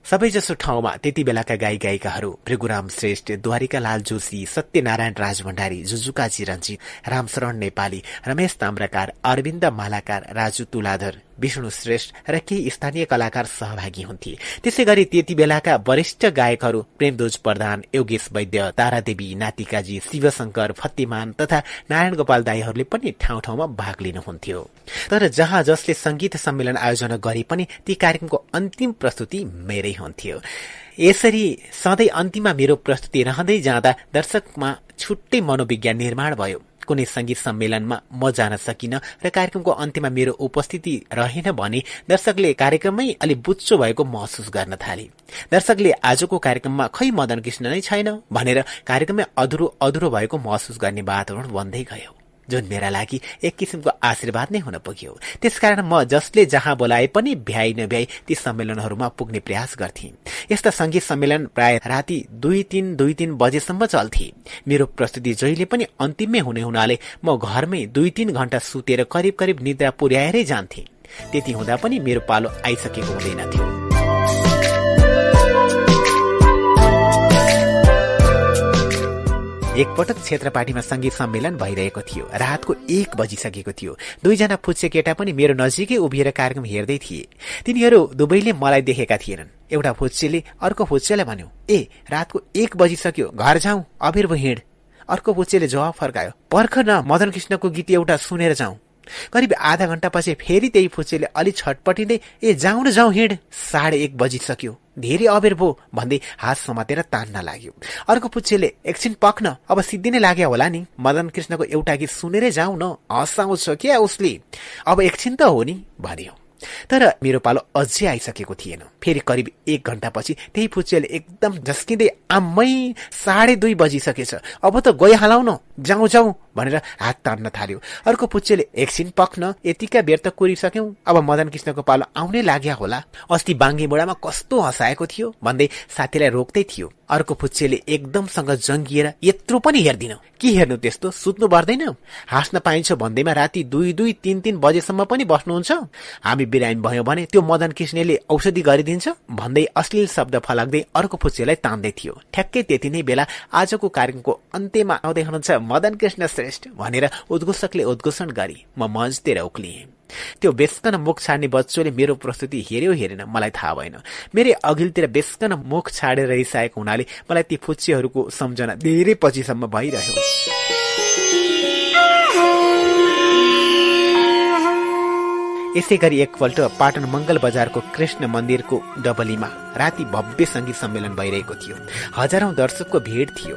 सबैजसो ठाउँमा त्यति बेलाका गाई गायिकाहरू भृगुराम श्रेष्ठ द्वारिका लाल जोशी सत्यनारायण राज भण्डारी जुजुकाजी रञ्जित रामशरण नेपाली रमेश ताम्राकार अरविन्द मालाकार राजु तुलाधर विष्णु श्रेष्ठ र केही स्थानीय कलाकार सहभागी हुन्थे। त्यसै गरी त्यति बेलाका वरिष्ठ गायकहरू प्रेमदोज प्रधान योगेश वैद्य तारादेवी नातिकाजी शिवशंकर फत्तीमान तथा नारायण गोपाल दाईहरूले पनि ठाउँ ठाउँमा भाग लिनुहुन्थ्यो। तर जहाँ जसले संगीत सम्मेलन आयोजना गरे पनि ती कार्यक्रमको अन्तिम प्रस्तुति मेरै हुन्थ्यो। यसरी सधैँ अन्तिममा मेरो प्रस्तुति रहँदै जाँदा दर्शकमा छुट्टै मनोविज्ञान निर्माण भयो। कुनै संगीत सम्मेलनमा म जान सकिन र कार्यक्रमको अन्त्यमा मेरो उपस्थिति रहेन भने दर्शकले कार्यक्रममै अलि बुच्चो भएको महसुस गर्न थाले। दर्शकले आजको कार्यक्रममा खै मदन कृष्ण नै छैन भनेर कार्यक्रममै अधुरो अधुरो भएको महसुस गर्ने वातावरण बन्दै गयो। जुन मेरा लागि एक किसिमको आशीर्वाद नै हुन पुग्यो। त्यसकारण म जसले जहाँ बोलाए पनि भ्याइ नभ्याइ ती सम्मेलनहरूमा पुग्ने प्रयास गर्थे यस्ता संगीत सम्मेलन प्राय राति दुई तीन दुई तीन बजेसम्म चल्थे। मेरो प्रस्तुति जहिले पनि अन्तिममै हुने हुनाले म घरमै दुई तीन घण्टा सुतेर करिब करिब निद्रा पुर्याएरै जान्थे। त्यति हुँदा पनि मेरो पालो आइसकेको हुँदैनथ्यो एकपटक क्षेत्रपाटीमा संगीत सम्मेलन भइरहेको थियो। रातको एक बजिसकेको थियो। दुईजना फुच्चे केटा पनि मेरो नजिकै उभिएर कार्यक्रम हेर्दै थिए। तिनीहरू दुवैले मलाई देखेका थिएनन्। एउटा फुच्चेले अर्को फुच्चेलाई भन्यो ए रातको एक बजिसक्यो। घर जाउँ अबिर हिँड। अर्को फुच्चेले जवाब फर्कायो पर्ख न मदन कृष्णको गीत एउटा सुनेर जाउँ। करिब आधा घण्टापछि फेरि त्यही फुच्चेले अलि छटपटिँदै ए जाउँ न जाउँ हिँड। साढे एक बजिसक्यो। धेरै अबेर भो भन्दै हात समातेर तान्न लाग्यो। अर्को पुच्छेले एकछिन पक्न अब सिद्धि नै लाग्यो होला नि। मदन कृष्णको एउटा गीत सुनेरै जाउँ न। हँसाउँछ क्या उसले। अब एकछिन त हो नि भन्यो। तर मेरो पालो अझै आइसकेको थिएन। फेरि करिब एक घण्टापछि त्यही पुच्चेले एकदम झस्किँदै आम्मै साढे दुई बजिसकेछ। अब त गइहालौ न। जाउँ जाउँ भनेर हात तान्न थाल्यो। अर्को पुच्छेले एकछिन पख्न यतिका बेर त कुरिसक्यौं? अब मदन कृष्णको पालो आउनै लाग्या होला। अस्ति बाङ्गे बुढामा कस्तो हँसाएको थियो? भन्दै साथीलाई रोक्दै थियो। अर्को फुच्चेले एकदमसँग जङ्गिएर यत्रो पनि हेर्दिन। के हेर्नु त्यस्तो? सुत्नु पर्दैन। हाँस्न पाइन्छ भन्दैमा राति दुई दुई तिन तिन बजेसम्म पनि बस्नुहुन्छ। हामी बिरामी भयो भने त्यो मदन कृष्णले औषधि गरिदिन्छ भन्दै अश्लील शब्द फलाक्दै अर्को फुच्चेलाई तान्दै थियो। ठ्याक्कै त्यति नै बेला आजको कार्यक्रमको अन्त्यमा आउँदै हुनुहुन्छ मदन कृष्ण श्रेष्ठ भनेर उद्घोषकले उद्घोषण गरी म मञ्चतिर उक्लिएँ। त्यो बेस्कन मुख छाड्ने बच्चोले मेरो प्रस्तुति हेर्यो हेरेन मलाई थाहा भएन। मेरै अघिल्तिर बेस्कन मुख छाडेर रिसाएको हुनाले मलाई ती फुच्चीहरूको सम्झना धेरै पछिसम्म भइरह्यो। यसै गरी एकपल्ट पाटन मंगल बजारको कृष्ण मन्दिरको डबलीमा राति भव्य संगीत सम्मेलन भइरहेको थियो। हजारौं दर्शकको भिड थियो।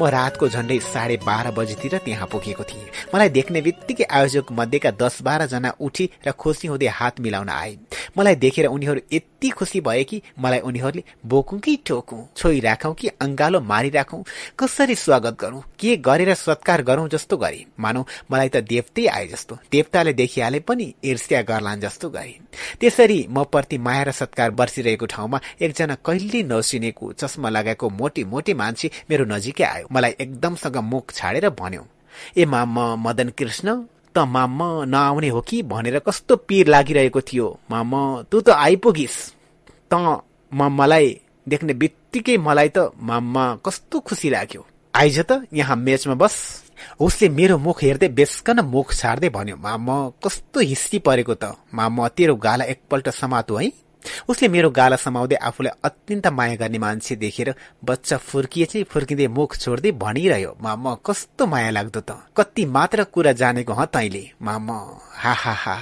म रातको झण्डै साढे बाह्र बजीतिर त्यहाँ पुगेको थिएँ। मलाई देख्ने बित्तिकै आयोजक मध्येका दस बाह्र जना उठी र खुसी हुँदै हात मिलाउन आए। मलाई देखेर उनीहरू यति खुसी भए कि मलाई उनीहरूले बोकौँ कि ठोकौँ छोइराखौँ कि अङ्गालो मारिराखौँ कसरी स्वागत गरौँ के गरेर सत्कार गरौँ जस्तो गरे। मानौ मलाई त देवतै आए जस्तो देवताले देखिहाले पनि ईर्ष्या गर्लान् जस्तो गरे। त्यसरी म प्रति माया र सत्कार बर्सिरहेको ठाउँमा एकजना कहिले नसिनेको चस्मा लगाएको मोटी मोटी मान्छे मेरो नजिकै आयो। मलाई एकदमसँग मुख छाडेर भन्यो ए मामा मदन कृष्ण त मामा नआउने हो कि भनेर कस्तो पीर लागिरहेको थियो। मामा तँ त आइपुगिस। त मलाई देख्ने बित्तिकै मलाई त मामा कस्तो खुसी लाग्यो। आइज त यहाँ मेचमा बस। उसले मेरो मुख हेर्दै बेसकन मुख छाड्दै भन्यो मामा कस्तो हिस्सी परेको त। मामा तेरो गाला एकपल्ट समातो है। उसले मेरो गाला समाउँदै आफूलाई अत्यन्त माया गर्ने मान्छे देखेर बच्चा फुर्किए चाहिँ फुर्किँदै मुख छोड्दै भनिरह्यो मामा कस्तो माया लाग्दो त? कति मात्र कुरा जानेको ह तैले मामा। हा हा हा।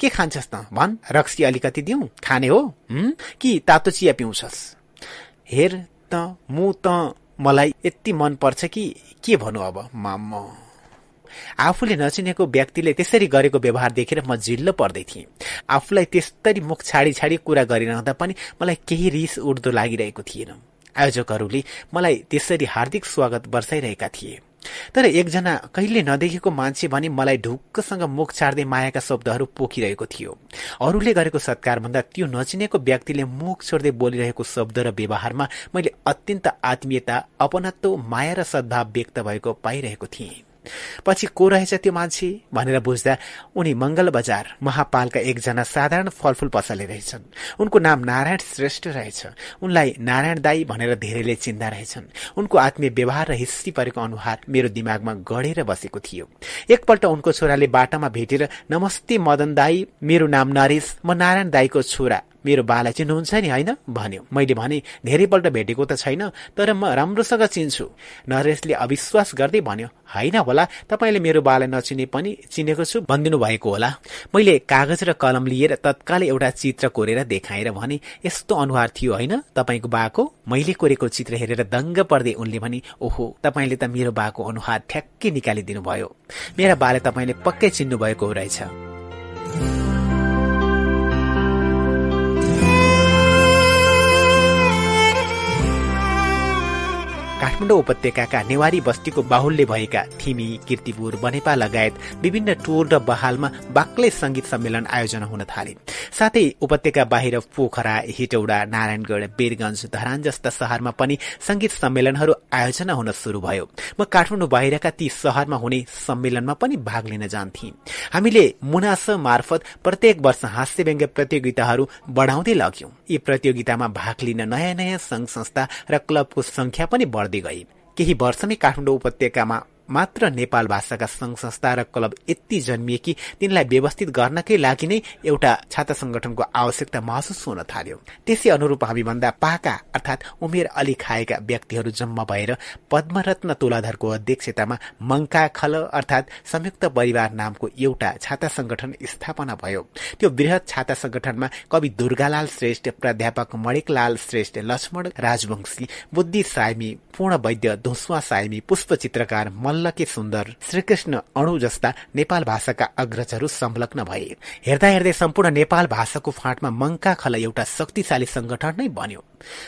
के खान्छस् त? भन रक्सी अलिकति दिउँ? खाने हो? कि तातो चिया पिउँछस्? हेर त मु त मलाई यति मन पर्छ कि के भनौँ अब मामा? आफूले नचिनेको व्यक्तिले त्यसरी गरेको व्यवहार देखेर म जिल्लो पर्दै थिएँ। आफूलाई त्यस्तरी मुख छाडी छाडी कुरा गरिरहँदा पनि मलाई केही रिस उठ्दो लागिरहेको थिएन। आयोजकहरूले मलाई त्यसरी हार्दिक स्वागत वर्षाइरहेका थिए। तर एकजना कहिले नदेखेको मान्छे भने मलाई ढुक्कसँग मुख छाड्दै मायाका शब्दहरू पोखिरहेको थियो। अरूले गरेको सत्कार भन्दा त्यो नचिनेको व्यक्तिले मुख छोड्दै बोलिरहेको शब्द र व्यवहारमा मैले अत्यन्त आत्मीयता अपनत्व माया र सद्भाव व्यक्त भएको पाइरहेको थिएँ। पछि को रहेछ त्यो मान्छे भनेर बुझ्दा उनी मंगल बजार महापालका एकजना साधारण फलफूल पसले रहेछन्। उनको नाम नारायण श्रेष्ठ रहेछ उनलाई नारायण दाई भनेर धेरैले चिन्दा रहेछन्। उनको आत्मीय व्यवहार र हिस्सी परेको अनुहार मेरो दिमागमा गढेर बसेको थियो। एकपल्ट उनको छोराले बाटामा भेटेर नमस्ते मदन दाई मेरो नाम नरेश म नारायण दाईको छोरा। मेरो बालाई चिन्नुहुन्छ नि होइन? भन्यो। मैले भने धेरैपल्ट भेटेको त छैन तर म राम्रोसँग चिन्छु। नरेशले अविश्वास गर्दै भन्यो होइन होला तपाईँले मेरो बालाई नचिने पनि चिनेको छु भनिदिनु भएको होला। मैले कागज र कलम लिएर तत्कालै एउटा चित्र कोरेर देखाएर भने यस्तो अनुहार थियो होइन? तपाईँको बाको? मैले कोरेको चित्र हेरेर दङ्ग पर्दै उनले भने ओहो तपाईँले त मेरो बाको अनुहार ठ्याक्कै निकालिदिनु भयो मेरा बाले तपाईँले पक्कै चिन्नु भएको रहेछ। काठमाडौँ उपत्यकाका नेवारी बस्तीको बाहुल्य भएका थिमी किर्तिपुर बनेपा लगायत विभिन्न टोल र बहालमा बाक्लै संगीत सम्मेलन आयोजना हुन थाले। साथै उपत्यका बाहिर पोखरा हिटौडा नारायणगढ़ वीरगंज धरान जस्ता शहरमा पनि संगीत सम्मेलनहरू आयोजना हुन शुरू भयो। म काठमाडौँ बाहिरका ती शहरमा हुने सम्मेलनमा पनि भाग लिन जान्थे हामीले मुनास मार्फत प्रत्येक वर्ष हास्य व्यङ्ग्य प्रतियोगिताहरू बढ़ाउँदै लग्यौं। यी प्रतियोगितामा भाग लिन नयाँ नयाँ संघ संस्था र क्लबको संख्या पनि बढ़दै गई केही वर्षमै काठमाडौँ उपत्यकामा मात्र नेपाल भाषाका संघ संस्था र क्लब यति जन्मिए कि तिनलाई व्यवस्थित गर्नकै लागि नै एउटा छात्र संगठनको आवश्यकता महसुस हुन थाल्यो। त्यसै अनुरूप हामीभन्दा पाका अर्थात उमेर अलि खाएका व्यक्तिहरू जम्मा भएर पद्मरत्न तुलाधरको अध्यक्षतामा मंका खल अर्थात संयुक्त परिवार नामको एउटा छाता संगठन स्थापना भयो। त्यो वृहत छाता संगठनमा कवि दुर्गालाल श्रेष्ठ प्राध्यापक मणिकलाल श्रेष्ठ लक्ष्मण राजवंशी बुद्धि साइमी पूर्ण वैद्य धुस्वा साइमी पुष्प चित्रकार मल्लके सुन्दर श्रीकृष्ण अणु जस्ता नेपाल भाषाका अग्रजहरू संलग्न भए। हेर्दा हेर्दै सम्पूर्ण नेपाल भाषाको फाँटमा मंका खल एउटा शक्तिशाली संगठन नै बन्यो।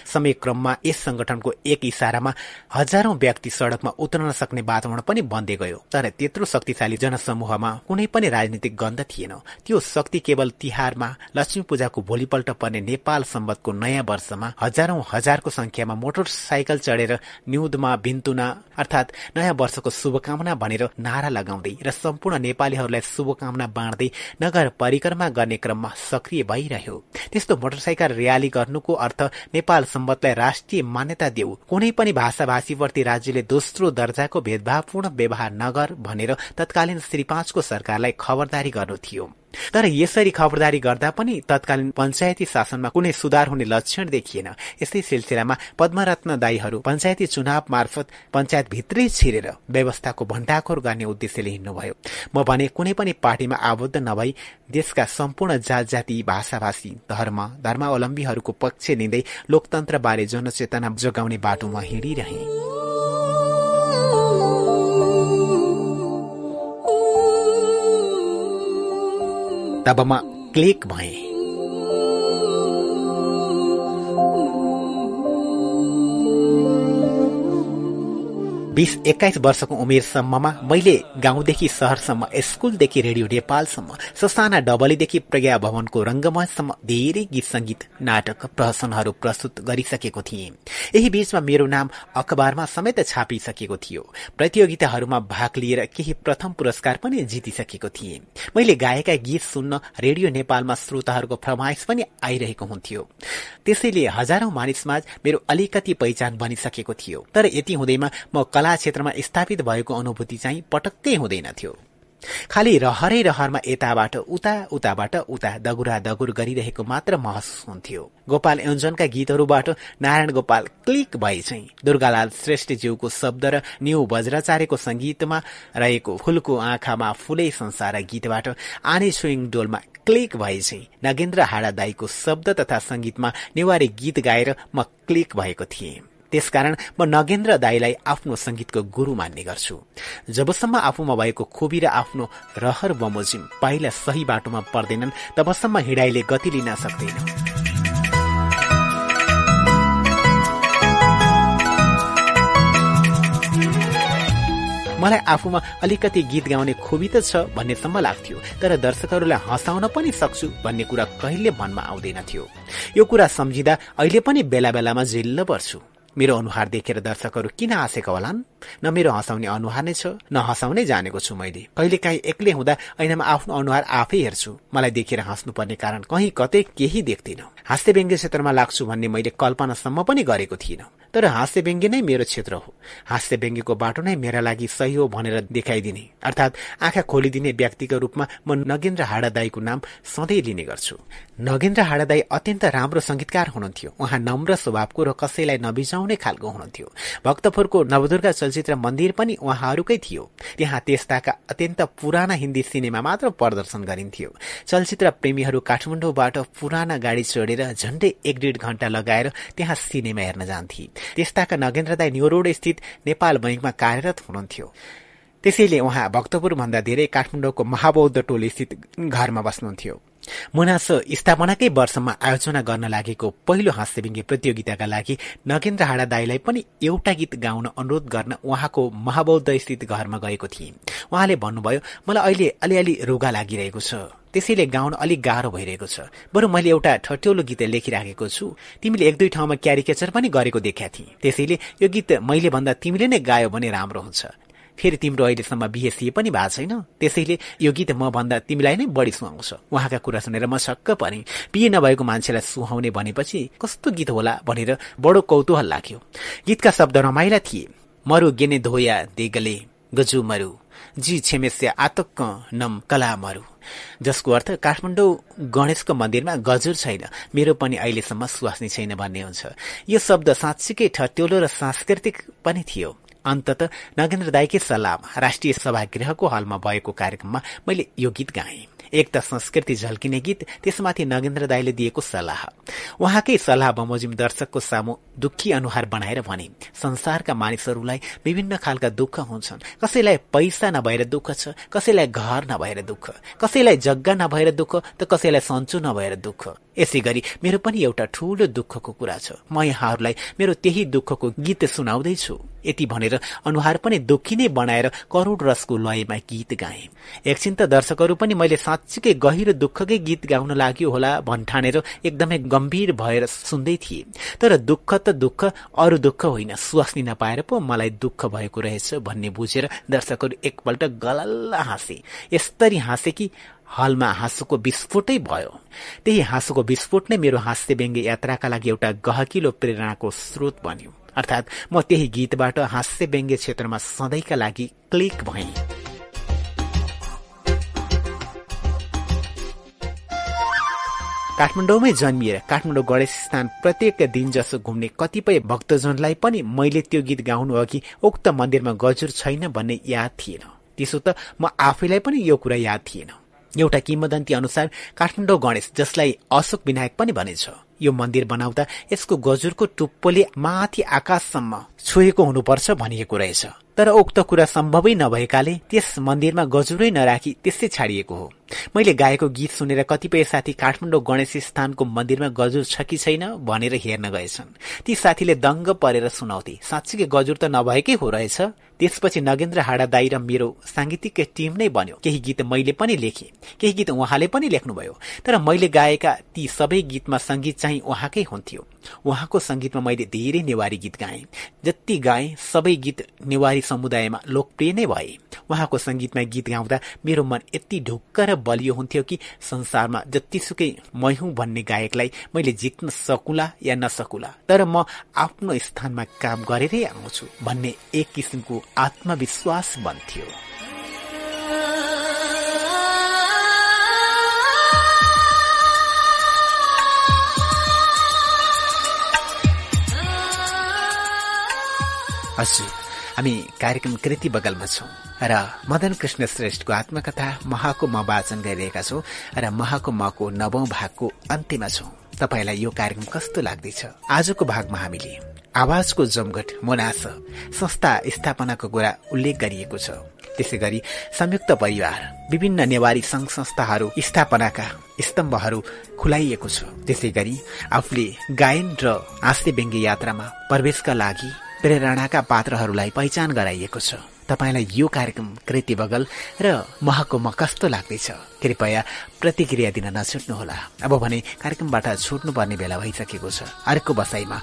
समय क्रममा यस संगठनको एक इसारामा हजारौं व्यक्ति सड़कमा उत्रन सक्ने वातावरण पनि बन्दै गयो। तर त्यत्रो शक्तिशाली जनसमूहमा कुनै पनि राजनीतिक गन्ध थिएन। त्यो शक्ति केवल तिहारमा लक्ष्मी पूजाको भोलिपल्ट पर्ने नेपाल सम्बतको नयाँ वर्षमा हजारौं हजारको संख्यामा मोटरसाइकल चढेर न्युदमा बिन्तुना अर्थात नयाँ वर्षको शुभकामना भनेर नारा लगाउँदै र सम्पूर्ण नेपालीहरूलाई शुभकामना बाँड्दै नगर परिक्रमा गर्ने क्रममा सक्रिय भइरह्यो। त्यस्तो मोटरसाइकल र्याली गर्नुको अर्थ नेपाल सम्बतलाई राष्ट्रिय मान्यता देऊ। कुनै पनि भाषाभाषीप्रति राज्यले दोस्रो दर्जाको भेदभावपूर्ण व्यवहार नगर भनेर तत्कालीन श्री पाँचको सरकारलाई खबरदारी गर्नु थियो। तर यसरी खबरदारी गर्दा पनि तत्कालीन पञ्चायती शासनमा कुनै सुधार हुने लक्षण देखिएन। यस्तै सिलसिलामा पद्मरत्न दाईहरू पञ्चायती चुनाव मार्फत पञ्चायत भित्रै छिरेर व्यवस्थाको भण्डाखोर गर्ने उद्देश्यले हिँड्नुभयो। म भने कुनै पनि पार्टीमा आबद्ध नभई देशका सम्पूर्ण जात जाति भाषाभाषी धर्म धर्मावलम्बीहरूको पक्ष लिँदै लोकतन्त्रबारे जनचेतना जोगाउने बाटोमा हिँडिरहे। तब म क्लिक भएँ बिस एक्काइस वर्षको उमेरसम्ममा मैले गाउँदेखि सहरसम्म स्कूलदेखि रेडियो नेपालसम्म ससाना डबलीदेखि प्रज्ञा भवनको रंगमञ्चसम्म धेरै गीत संगीत नाटक प्रहसनहरू प्रस्तुत गरिसकेको थिएँ। यही बीचमा मेरो नाम अखबारमा समेत छापिसकेको थियो। प्रतियोगिताहरूमा भाग लिएर केही प्रथम पुरस्कार पनि जितिसकेको थिएँ। मैले गाएका गीत सुन्न रेडियो नेपालमा श्रोताहरूको फरमाइस पनि आइरहेको हुन्थ्यो। त्यसैले हजारौं मानिसमाझ मेरो अलिकति पहिचान बनिसकेको थियो। तर यति हुँदैमा म कला क्षेत्रमा स्थापित भएको अनुभूति चाहिँ पटक्कै हुँदैनथ्यो खालि रहरै रहरमा यताबाट उता उताबाट उता दगुरा दगुर गरिरहेको मात्र महसुस हुन्थ्यो। गोपाल योजनका गीतहरूबाट नारायण गोपाल क्लिक भए चाहिँ दुर्गालाल श्रेष्ठज्यूको शब्द र न्यू वज्राचार्यको संगीतमा रहेको फूलको आँखामा फूलै संसार गीतबाट आने स्विङ डोलमा क्लिक भए चाहिँ नगेन्द्र हाडा दाईको शब्द तथा संगीतमा नेवारी गीत गाएर म क्लिक भएको थिएँ। त्यसकारण म नगेन्द्र दाईलाई आफ्नो संगीतको गुरु मान्ने गर्छु। जबसम्म आफूमा भएको खोबी र आफ्नो रहर बमोजिम पाइला सही बाटोमा पर्दैनन् तबसम्म हिँडाइले गति लिन सक्दैन। मलाई आफूमा अलिकति गीत गाउने खोबी त छ भन्नेसम्म लाग्थ्यो तर दर्शकहरूलाई हँसाउन पनि सक्छु भन्ने कुरा कहिले मनमा आउँदैन थियो। यो कुरा सम्झिँदा अहिले पनि बेला बेलामा झिल्ल पर्छु। मेरो अनुहार देखेर दर्शकहरू किन आँसेका होलान्? न मेरो हँसाउने अनुहार नै छ न हँसाउनै जानेको छु मैले। कहिले काहीँ एक्लै हुँदा ऐनामा आफ्नो अनुहार आफै हेर्छु। मलाई देखेर हाँस्नुपर्ने कारण कहीँ कतै केही देख्दिन। हास्य व्यङ्ग्य क्षेत्रमा लाग्छु भन्ने मैले कल्पनासम्म पनि गरेको थिइनँ। तर हास्य व्यङ्ग्य नै मेरो क्षेत्र हो। हास्य व्यङ्ग्यको बाटो नै मेरा लागि सही हो भनेर देखाइदिने। अर्थात् आँखा खोलिदिने व्यक्तिको रूपमा म नगेन्द्र हाडा दाईको नाम सधैँ लिने गर्छु। नगेन्द्र हाडा दाई अत्यन्त राम्रो संगीतकार हुनुहुन्थ्यो। उहाँ नम्र स्वभावको र कसैलाई नबिजाउने खालको हुनुहुन्थ्यो। भक्तपुरको नवदुर्गा चलचित्र मन्दिर पनि उहाँहरूकै थियो। त्यहाँ त्यस्ताका अत्यन्त पुराना हिन्दी सिनेमा मात्र प्रदर्शन गरिन्थ्यो। चलचित्र प्रेमीहरू काठमाडौँबाट पुराना गाडी चढेर झण्डै एक डेढ घण्टा लगाएर त्यहाँ सिनेमा हेर्न जान्थे। त्यस्ताका नगेन्द्र दाई न्यू रोड स्थित नेपाल बैङ्कमा कार्यरत हुनुहुन्थ्यो। त्यसैले उहाँ भक्तपुर भन्दा धेरै काठमाडौँको महाबौद्ध टोली स्थित घरमा बस्नुहुन्थ्यो। मुनास स्थापनाकै वर्षमा आयोजना गर्न लागेको पहिलो हास्यव्यङ्ग्य प्रतियोगिताका लागि नगेन्द्र हाडा दाईलाई पनि एउटा गीत गाउन अनुरोध गर्न उहाँको महाबौद्ध स्थित घरमा गएको थिए। उहाँले भन्नुभयो मलाई अहिले अलिअलि रोगा लागिरहेको छ। त्यसैले गाउन अलिक गाह्रो भइरहेको छ। बरु मैले एउटा ठट्यौलो गीत लेखिराखेको छु। तिमीले एक दुई ठाउँमा क्यारिकेचर पनि गरेको देखाएको थिएँ। त्यसैले यो गीत मैले भन्दा तिमीले नै गायो भने राम्रो हुन्छ। फेरि तिम्रो अहिलेसम्म बिहे पनि भएको छैन। त्यसैले यो गीत म भन्दा तिमीलाई नै बढी सुहाउँछ। उहाँका कुरा सुनेर म छक्क परे। बिहे नभएको मान्छेलाई सुहाउने भनेपछि कस्तो गीत होला भनेर बडो कौतूहल लाग्यो। गीतका शब्द रमाइला थिए। मरु गेने धोया देगले गजु मरु। जी छेमेस्या आतक्क नम कला मरु। जसको अर्थ काठमाडौँ गणेशको मन्दिरमा गजुर छैन। मेरो पनि अहिलेसम्म सुहास्नी छैन भन्ने हुन्छ। यो शब्द साँच्चीकै ठट्यौलो र सांस्कृतिक पनि थियो। अन्तत नगेन्द्र दाईकै सल्लाहमा राष्ट्रिय सभागृहको हलमा भएको कार्यक्रममा मैले यो गीत गाएँ। एक त संस्कृति झल्किने गीत त्यसमाथि नगेन्द्र दाईले दिएको सल्लाह। उहाँकै सल्लाह बमोजिम दर्शकको सामु दुखी अनुहार बनाएर भने संसारका मानिसहरूलाई विभिन्न खालका दुःख हुन्छन्। कसैलाई पैसा नभएर दुःख छ कसैलाई घर नभएर दुःख। कसैलाई जग्गा नभएर दुःख त कसैलाई सन्चो नभएर दुःख। यसै गरी मेरो पनि एउटा ठूलो दुःखको कुरा छ। म यहाँहरूलाई मेरो त्यही दुःखको गीत सुनाउँदैछु। यति भनेर अनुहार पनि दुखी नै बनाएर करोड रसको लयमा गीत गाए। एकछिन त दर्शकहरू पनि मैले साँच्चीकै गहिरो दुःखकै गीत गाउन लाग्यो होला भन्ठानेर एकदमै गम्भीर भएर सुन्दै थिए। तर दुःख त दुःख अरू दुःख होइन। स्वास्नी नपाएर पो मलाई दुःख भएको रहेछ भन्ने बुझेर दर्शकहरू एकपल्ट गलल्ल हाँसे। यस्तरी हाँसे कि हलमा हाँसोको विस्फोटै भयो। त्यही हाँसोको विस्फोट नै मेरो हास्य व्यङ्ग्य यात्राका लागि एउटा गहकिलो प्रेरणाको स्रोत बन्यो। अर्थात् म त्यही गीतबाट हास्य व्यङ्ग्य क्षेत्रमा सधैँका लागि क्लिक भएँ। काठमाडौँमै जन्मिएर काठमाडौँ गणेश स्थान प्रत्येक दिन जसो घुम्ने कतिपय भक्तजनलाई पनि मैले त्यो गीत गाउनु अघि उक्त मन्दिरमा गजुर छैन भन्ने याद थिएन। त्यसो त म आफैलाई पनि यो कुरा याद थिएन। एउटा किम्बदन्ती अनुसार काठमाडौँ गणेश जसलाई अशोक विनायक पनि भनिन्छ यो मन्दिर बनाउँदा यसको गजुरको टुप्पोले माथि आकाशसम्म छोएको हुनुपर्छ भनिएको रहेछ। तर उक्त कुरा सम्भवै नभएकाले त्यस मन्दिरमा गजुरै नराखी त्यसै छाडिएको हो। मैले गाएको गीत सुनेर कतिपय साथी काठमाडौँ गणेश स्थानको मन्दिरमा गजुर छ कि छैन भनेर हेर्न गएछन्। ती साथीले दङ्ग परेर सुनाउँथे। साँच्चीकै गजुर त नभएकै हो रहेछ। त्यसपछि नगेन्द्र हाडा दाई र मेरो साङ्गीतिक टिम नै बन्यो। केही गीत मैले पनि लेखेँ। केही गीत उहाँले पनि लेख्नुभयो। तर मैले गाएका ती सबै गीतमा संगीत चाहिँ उहाँकै हुन्थ्यो। उहाँको संगीतमा मैले धेरै नेवारी गीत गाएँ। जति गाएँ सबै गीत नेवारी समुदायमा लोकप्रिय नै भए। उहाँको संगीतमा गीत गाउँदा मेरो मन यति ढुक्क र बलियो हुन्थ्यो कि संसारमा जतिसुकै मै हुँ भन्ने गायकलाई मैले जित्न सकुला या नसकुला तर म आफ्नो स्थानमा काम गरेरै आउँछु भन्ने एक किसिमको आत्मविश्वास बन्थ्यो। हजुर हामी कार्यक्रम कृति बगलमा छौँ र मदन कृष्ण श्रेष्ठको आत्मकथा महाको म वाचन गरिरहेका छौँ र महाको मको नवौं भागको अन्त्यमा छौँ। तपाईँलाई यो कार्यक्रम कस्तो लाग्दैछ? आजको भागमा हामीले आवाजको जमघट मोनास संस्था स्थापनाको कुरा उल्लेख गरिएको छ। त्यसै गरी संयुक्त परिवार विभिन्न नेवारी संघ संस्थाहरू स्थापनाका स्तम्भहरू खुलाइएको छ। त्यसै गरी आफूले गायन र हाँस्य व्यङ्ग्य यात्रामा प्रवेशका लागि प्रेरणाका पात्रहरूलाई पहिचान गराइएको छ। तपाईँलाई यो कार्यक्रम कृति बगल र महको म कस्तो लाग्दैछ? कृपया प्रतिक्रिया दिन नछुट्नुहोला। अब भने कार्यक्रमबाट छुट्नुपर्ने बेला भइसकेको छ। अर्को बसाईमा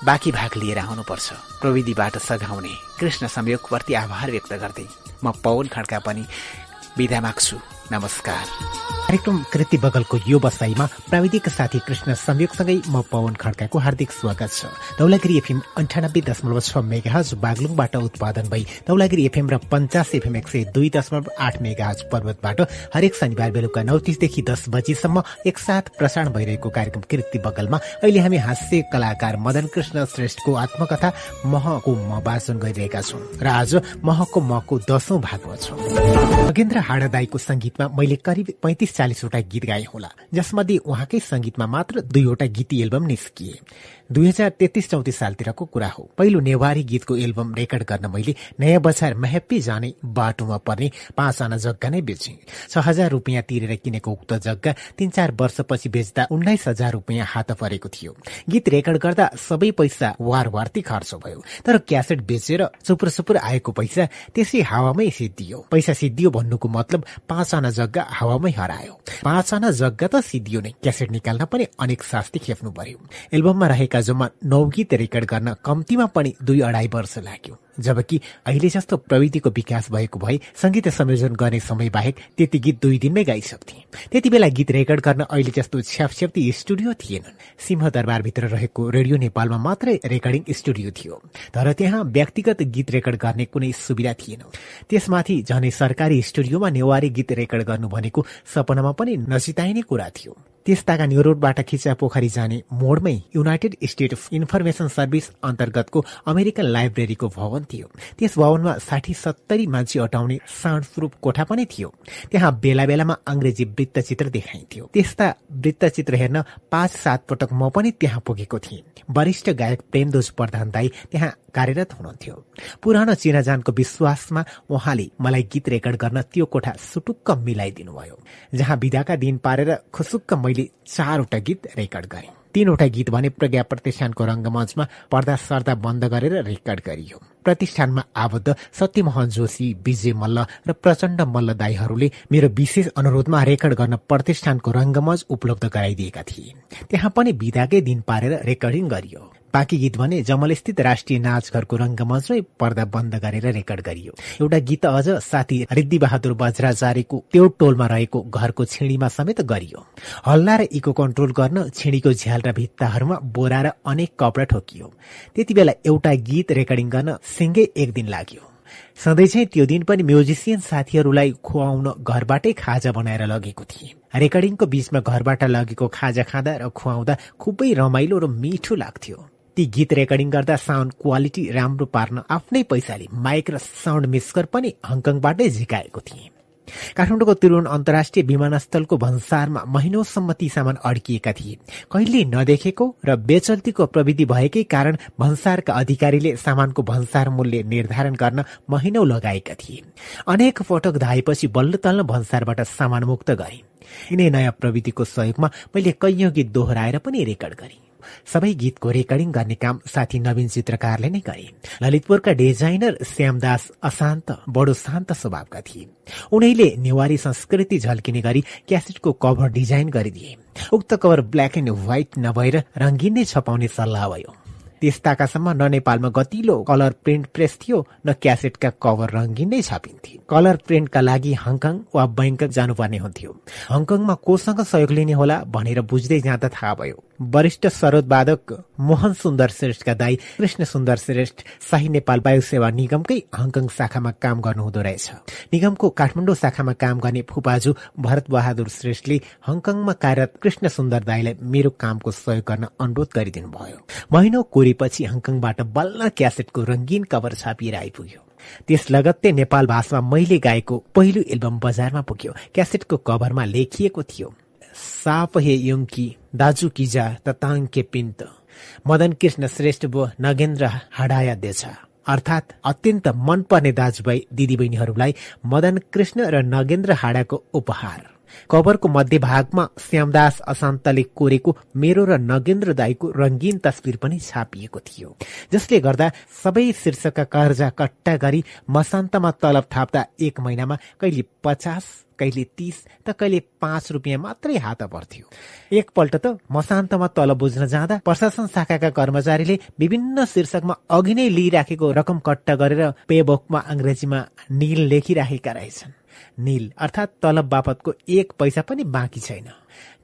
बाँकी भाग लिएर आउनुपर्छ। प्रविधिबाट सघाउने कृष्ण संयोगप्रति आभार व्यक्त गर्दै म पवन खड्का पनि विदा माग्छु। नमस्कार। कार्यक्रम कृति बगलको यो बसाईमा प्राविधिक साथी कृष्ण संयोगसँगै म पवन खड्काको हार्दिक स्वागत छ। धौलागिरी एफएम अन्ठानब्बे दशमलव छ मेगाहज बागलुङबाट उत्पादन भई धौलागिरी एफएम र पञ्चास एफएम एक सय दुई दशमलव आठ मेगाहज पर्वतबाट हरेक शनिबार बेलुका नौ तिसदेखि दस बजीसम्म एकसाथ प्रसारण भइरहेको कार्यक्रम कृति बगलमा अहिले हामी हास्य कलाकार मदन कृष्ण श्रेष्ठको आत्मकथा महको म वाचन गरिरहेका छौँ र आज महको मको दशौं भागमा छौँ। संगीतमा मैले करिब पैंतिस चालिसवटा गीत गाएँ होला। जसमध्ये उहाँकै संगीतमा मात्र दुईवटा गीती एल्बम निस्किए। दुई हजार तेत्तिस चौतिस सालतिरको कुरा हो। पहिलो नेवारी गीतको एल्बम रेकर्ड गर्न मैले नयाँ बजार मेहेप्पी जाने बाटोमा पर्ने पाँच आना जग्गा नै बेचे। छ हजार रुपियाँ तिरेर किनेको उक्त जग्गा तीन चार वर्षपछि बेच्दा उन्नाइस हजार रुपियाँ हात परेको थियो। गीत रेकर्ड गर्दा सबै पैसा वार वार्ती खर्च भयो। तर क्यासेट बेचेर चुपुर सुपुर आएको पैसा त्यसै हावामै सिद्धियो। पैसा सिद्धियो भन्नुको मतलब पाँच आना जग्गा हावामै हरायो। पाँच आना जग्गा त सिद्धियो नै। क्यासेट निकाल्न पनि अनेक शास्ति खेप्नु पर्यो। एल्बममा रहेका जम्मा नौ गीत रेकर्ड गर्न कम्तीमा पनि दुई अढाई वर्ष लाग्यो। जबकि अहिले जस्तो प्रविधिको विकास भएको भए संगीत संयोजन गर्ने समय बाहेक त्यति गीत दुई दिनमै गाइसक्थे। त्यति बेला गीत रेकर्ड गर्न अहिले जस्तो छ्यापछ्याप्ती स्टुडियो थिएनन्। सिंह दरबारभित्र रहेको रेडियो नेपालमा मात्रै रेकर्डिङ स्टुडियो थियो। तर त्यहाँ व्यक्तिगत गीत रेकर्ड गर्ने कुनै सुविधा थिएन। त्यसमाथि झनै सरकारी स्टुडियोमा नेवारी गीत रेकर्ड गर्नु भनेको सपनामा पनि नचिताइने कुरा थियो। त्यसताका न्यू रोडबाट खिचा पोखरी जाने मोडमै युनाइटेड स्टेट इन्फर्मेसन सर्भिस अन्तर्गतको अमेरिकन लाइब्रेरीको भवन भवन थियो। त्यस भवनमा साठी सत्तरी मान्छे अटाउने साँडस्वरूप कोठा पनि थियो। त्यहाँ बेला बेलामा अङ्ग्रेजी वृत्तचित्र देखाइन्थ्यो। त्यस्ता वृत्तचित्र हेर्न पाँच सात पटक म पनि त्यहाँ पुगेको थिएँ। वरिष्ठ गायक प्रेमदोज प्रधान दाई त्यहाँ कार्यरत हुनुहुन्थ्यो। पुरानो चिनाजानको विश्वासमा उहाँले मलाई गीत रेकर्ड गर्न त्यो कोठा सुटुक्क मिलाइदिनु भयो जहाँ विदाका दिन पारेर खुसुक्क मैले चारवटा गीत रेकर्ड गरेँ। तीनवटा गीत भने प्रज्ञा प्रतिष्ठानको रङ्गमञ्चमा पर्दा सर्दा बन्द गरेर रेकर्ड गरियो। प्रतिष्ठानमा आबद्ध सत्यमोहन जोशी विजय मल्ल र प्रचण्ड मल्ल दाईहरूले मेरो विशेष अनुरोधमा रेकर्ड गर्न प्रतिष्ठानको रङ्गमञ्च उपलब्ध गराइदिएका थिए। त्यहाँ पनि विदाकै दिन पारेर रेकर्डिङ गरियो। बाँकी गीत भने जमलस्थित राष्ट्रिय नाचघरको रङ्गमञ्चमै पर्दा बन्द गरेर रेकर्ड गरियो। एउटा गीत अझ साथी रिद्धि बहादुर बज्राचार्यको त्यो टोलमा रहेको घरको छिडीमा समेत गरियो। हल्ला र इको कन्ट्रोल गर्न छिडीको झ्याल र भित्ताहरूमा बोरा र अनेक कपडा ठोकियो। त्यति बेला एउटा गीत रेकर्डिङ गर्न सिङ्गै एक दिन लाग्यो। सधैँ चाहिँ त्यो दिन पनि म्युजिसियन साथीहरूलाई खुवाउन घरबाटै खाजा बनाएर लगेको थिएँ। रेकर्डिङको बीचमा घरबाट लगेको खाजा खाँदा र खुवाउँदा खुबै रमाइलो र मिठो लाग्थ्यो। ती गीत रेकर्डिङ गर्दा साउन्ड क्वालिटी राम्रो पार्न आफ्नै पैसाले माइक र साउन्ड मिक्सर पनि हङकङबाटै झिकाएको थिएँ। काठमाडौँको त्रिभुवन अन्तर्राष्ट्रिय विमानस्थलको भन्सारमा महिनौसम्म ती सामान अड्किएका थिए। कहिले नदेखेको र बेचल्तीको प्रविधि भएकै कारण भन्सारका अधिकारीले सामानको भन्सार मूल्य निर्धारण गर्न महिनौ लगाएका थिए। अनेक पटक धाएपछि बल्ल तल्ल भन्सारबाट सामान मुक्त गरे। यिनै नयाँ प्रविधिको सहयोगमा मैले कैयौँ गीत दोहोऱ्याएर पनि रेकर्ड गरेँ। सबै गीतको रेकर्डिङ गर्ने काम साथी नवीन चित्रकारले नै गरे। ललितपुरका डिजाइनर श्यामदास अशान्त बडो शान्त स्वभावका थिए। उनैले नेवारी संस्कृति झल्किने गरी क्यासेटको कभर डिजाइन गरिदिए। उक्त कभर ब्ल्याक एन्ड व्हाइट नभएर रङ्गिन नै छपाउने सल्लाह भयो। त्यस्ताकासम्म न नेपालमा गतिलो कलर प्रिन्ट प्रेस थियो न क्यासेटका कभर रङ्गिन नै छापिन्थे। कलर प्रिन्टका लागि हङकङ वा बैङ्कक जानुपर्ने हुन्थ्यो। हङकङमा कोसँग सहयोग लिने होला भनेर बुझ्दै जाँदा थाहा भयो। वरिष्ठ सरोदवादक मोहन सुन्दर श्रेष्ठका दाई कृष्ण सुन्दर श्रेष्ठ शाही नेपाल वायु सेवा निगमकै हङकङ शाखामा काम गर्नुहुँदो रहेछ। निगमको काठमाडौँ शाखामा काम गर्ने फुपाजु भरत बहादुर श्रेष्ठले हङकङमा कार्यरत कृष्ण सुन्दर दाईलाई मेरो कामको सहयोग गर्न अनुरोध गरिदिनु भयो महिनौ कोरेपछि हङकङबाट बल्ल क्यासेटको रङ्गीन कभर छापिएर आइपुग्यो। त्यस लगत्तै नेपाल भाषामा मैले गाएको पहिलो एल्बम बजारमा पुग्यो। क्यासेटको कभरमा लेखिएको थियो। साप हे युङ्की दाजु किजा तताङ के पिन्त। मदन कृष्ण श्रेष्ठ बो नगेन्द्र हडाया देछ। अर्थात् अत्यन्त मनपर्ने दाजुभाइ दिदीबहिनीहरूलाई मदन कृष्ण र नगेन्द्र हाडाको उपहार। कभरको मध्यभागमा श्यामदास अशान्तले कोरेको मेरो र नगेन्द्र दाईको रङ्गीन तस्विर पनि छापिएको थियो। जसले गर्दा सबै शीर्षकका कर्जा कट्टा गरी मसान्तमा तलब थाप्दा एक महिनामा कहिले पचास कहिले तीस त कहिले पाँच रुपियाँ मात्रै हात पर्थ्यो। एकपल्ट त मसान्तमा तलब बुझ्न जाँदा प्रशासन शाखाका कर्मचारीले विभिन्न शीर्षकमा अघि नै लिइराखेको रकम कट्टा गरेर पेबुकमा अङ्ग्रेजीमा निल लेखिराखेका रहेछन्। निल अर्थात् तलब बापतको एक पैसा पनि बाँकी छैन।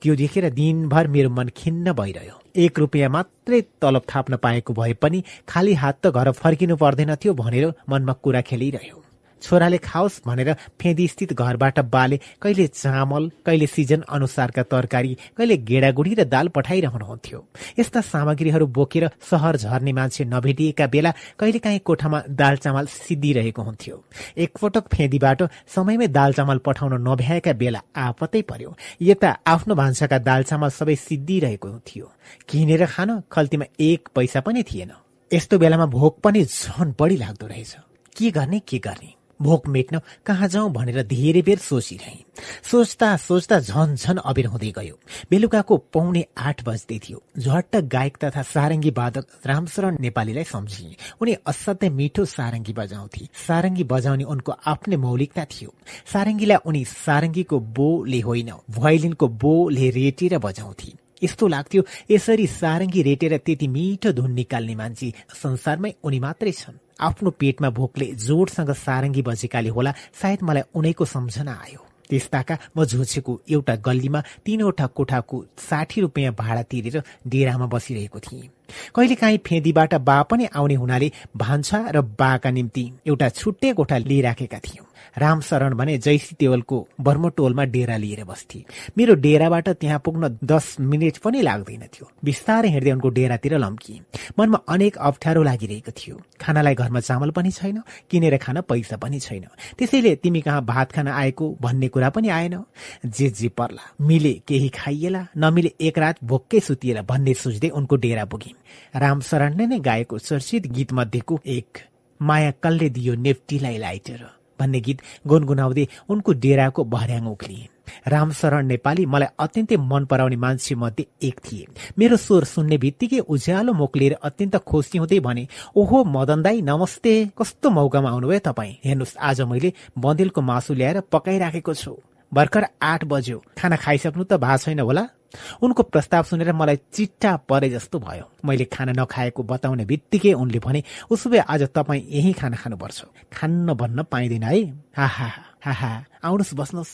त्यो देखेर दिनभर मेरो मन खिन्न भइरह्यो। एक रुपियाँ मात्रै तलब थाप्न पाएको भए पनि खाली हात त घर फर्किनु पर्दैन थियो भनेर मनमा कुरा खेलिरह्यो। छोराले खाओस् भनेर फेदी स्थित घरबाट बाले कहिले चामल कहिले सिजन अनुसारका तरकारी कहिले गेडागुडी र दाल पठाइरहनुहुन्थ्यो। यस्ता सामग्रीहरू बोकेर सहर झर्ने मान्छे नभेटिएका बेला कहिलेकाहीँ कोठामा दाल चामल सिद्धिरहेको हुन्थ्यो। एकपटक फेदीबाट समयमै दाल चामल पठाउन नभ्याएका बेला आपतै पर्यो। यता आफ्नो भान्साका दाल चामल सबै सिद्धिरहेको थियो किनेर खान खल्तीमा एक पैसा पनि थिएन। यस्तो बेलामा भोक पनि झन बढी लाग्दो रहेछ। के गर्ने के गर्ने? भोक मेट्न कहाँ जाउँ भनेर धेरै बेर सोचिरहे। सोच्दा सोच्दा झन झन अबेर हुँदै गयो। बेलुकाको पौने आठ बज्दै थियो। झट्ट गायक तथा सारङ्गी वादक रामशरण नेपालीलाई सम्झिए। उनी असाध्यै मिठो सारङ्गी बजाउँथे। सारङ्गी बजाउने उनको आफ्नै मौलिकता थियो। सारङ्गीलाई उनी सारङ्गीको बोले होइन भोइलिनको बोले रेटेर बजाउँथे। यस्तो लाग्थ्यो यसरी सारङ्गी रेटेर त्यति मिठो धुन निकाल्ने मान्छे संसारमै उनी मात्रै छन्। आफ्नो पेटमा भोकले जोडसँग सारङ्गी बजेकाले होला सायद मलाई उनैको सम्झना आयो। त्यस्ताका म झुछेको एउटा गल्लीमा तीनवटा कोठाको साठी रुपियाँ भाडा तिरेर डेरामा बसिरहेको थिएँ। कहिलेकाहीँ फेदीबाट बा पनि आउने हुनाले भान्सा र बाका निम्ति एउटा छुट्टै कोठा लिइराखेका थियौं। रामशरण भने जैसी देवलको बर्मटोलमा डेरा लिएर बस्थे। मेरो डेराबाट त्यहाँ पुग्न दस मिनट पनि लाग्दैन थियो। बिस्तारै हिँड्दै उनको डेरातिर लम्किए। मनमा अनेक अप्ठ्यारो लागिरहेको थियो। खानालाई घरमा चामल पनि छैन किनेर खान पैसा पनि छैन। त्यसैले तिमी कहाँ भात खान आएको भन्ने कुरा पनि आएन। जे जे पर्ला मिले केही खाइएला नमिले एक रात भोक्कै सुतिएला भन्ने सोच्दै उनको डेरा पुगे। रामशरणले नै गाएको चर्चित गीत मध्येको एक माया कल्ले दियो नेप्टीलाई लाइटेर। भन्ने गीत गुनगुनाउँदै उनको डेराको भर्याङ उक्लिए। रामशरण नेपाली मलाई अत्यन्तै मन पराउने मान्छे मध्ये एक थिए। मेरो स्वर सुन्ने बित्तिकै उज्यालो मोक्लिएर अत्यन्त खुसी हुँदै भने ओहो मदन दाई नमस्ते! कस्तो मौकामा आउनुभयो तपाईँ? हेर्नुहोस् आज मैले बन्देलको मासु ल्याएर पकाइराखेको छु। भर्खर आठ बज्यो। खाना खाइसक्नु त भएको छैन होला। उनको प्रस्ताव सुनेर मलाई चिट्टा परे जस्तो भयो। मैले खाना नखाएको बताउने बित्तिकै उनले भने उसो भए आज तपाईँ यही खाना खानुपर्छ। खान्न भन्न पाइँदैन है हा हा हा हा। आउनुहोस् बस्नुहोस्।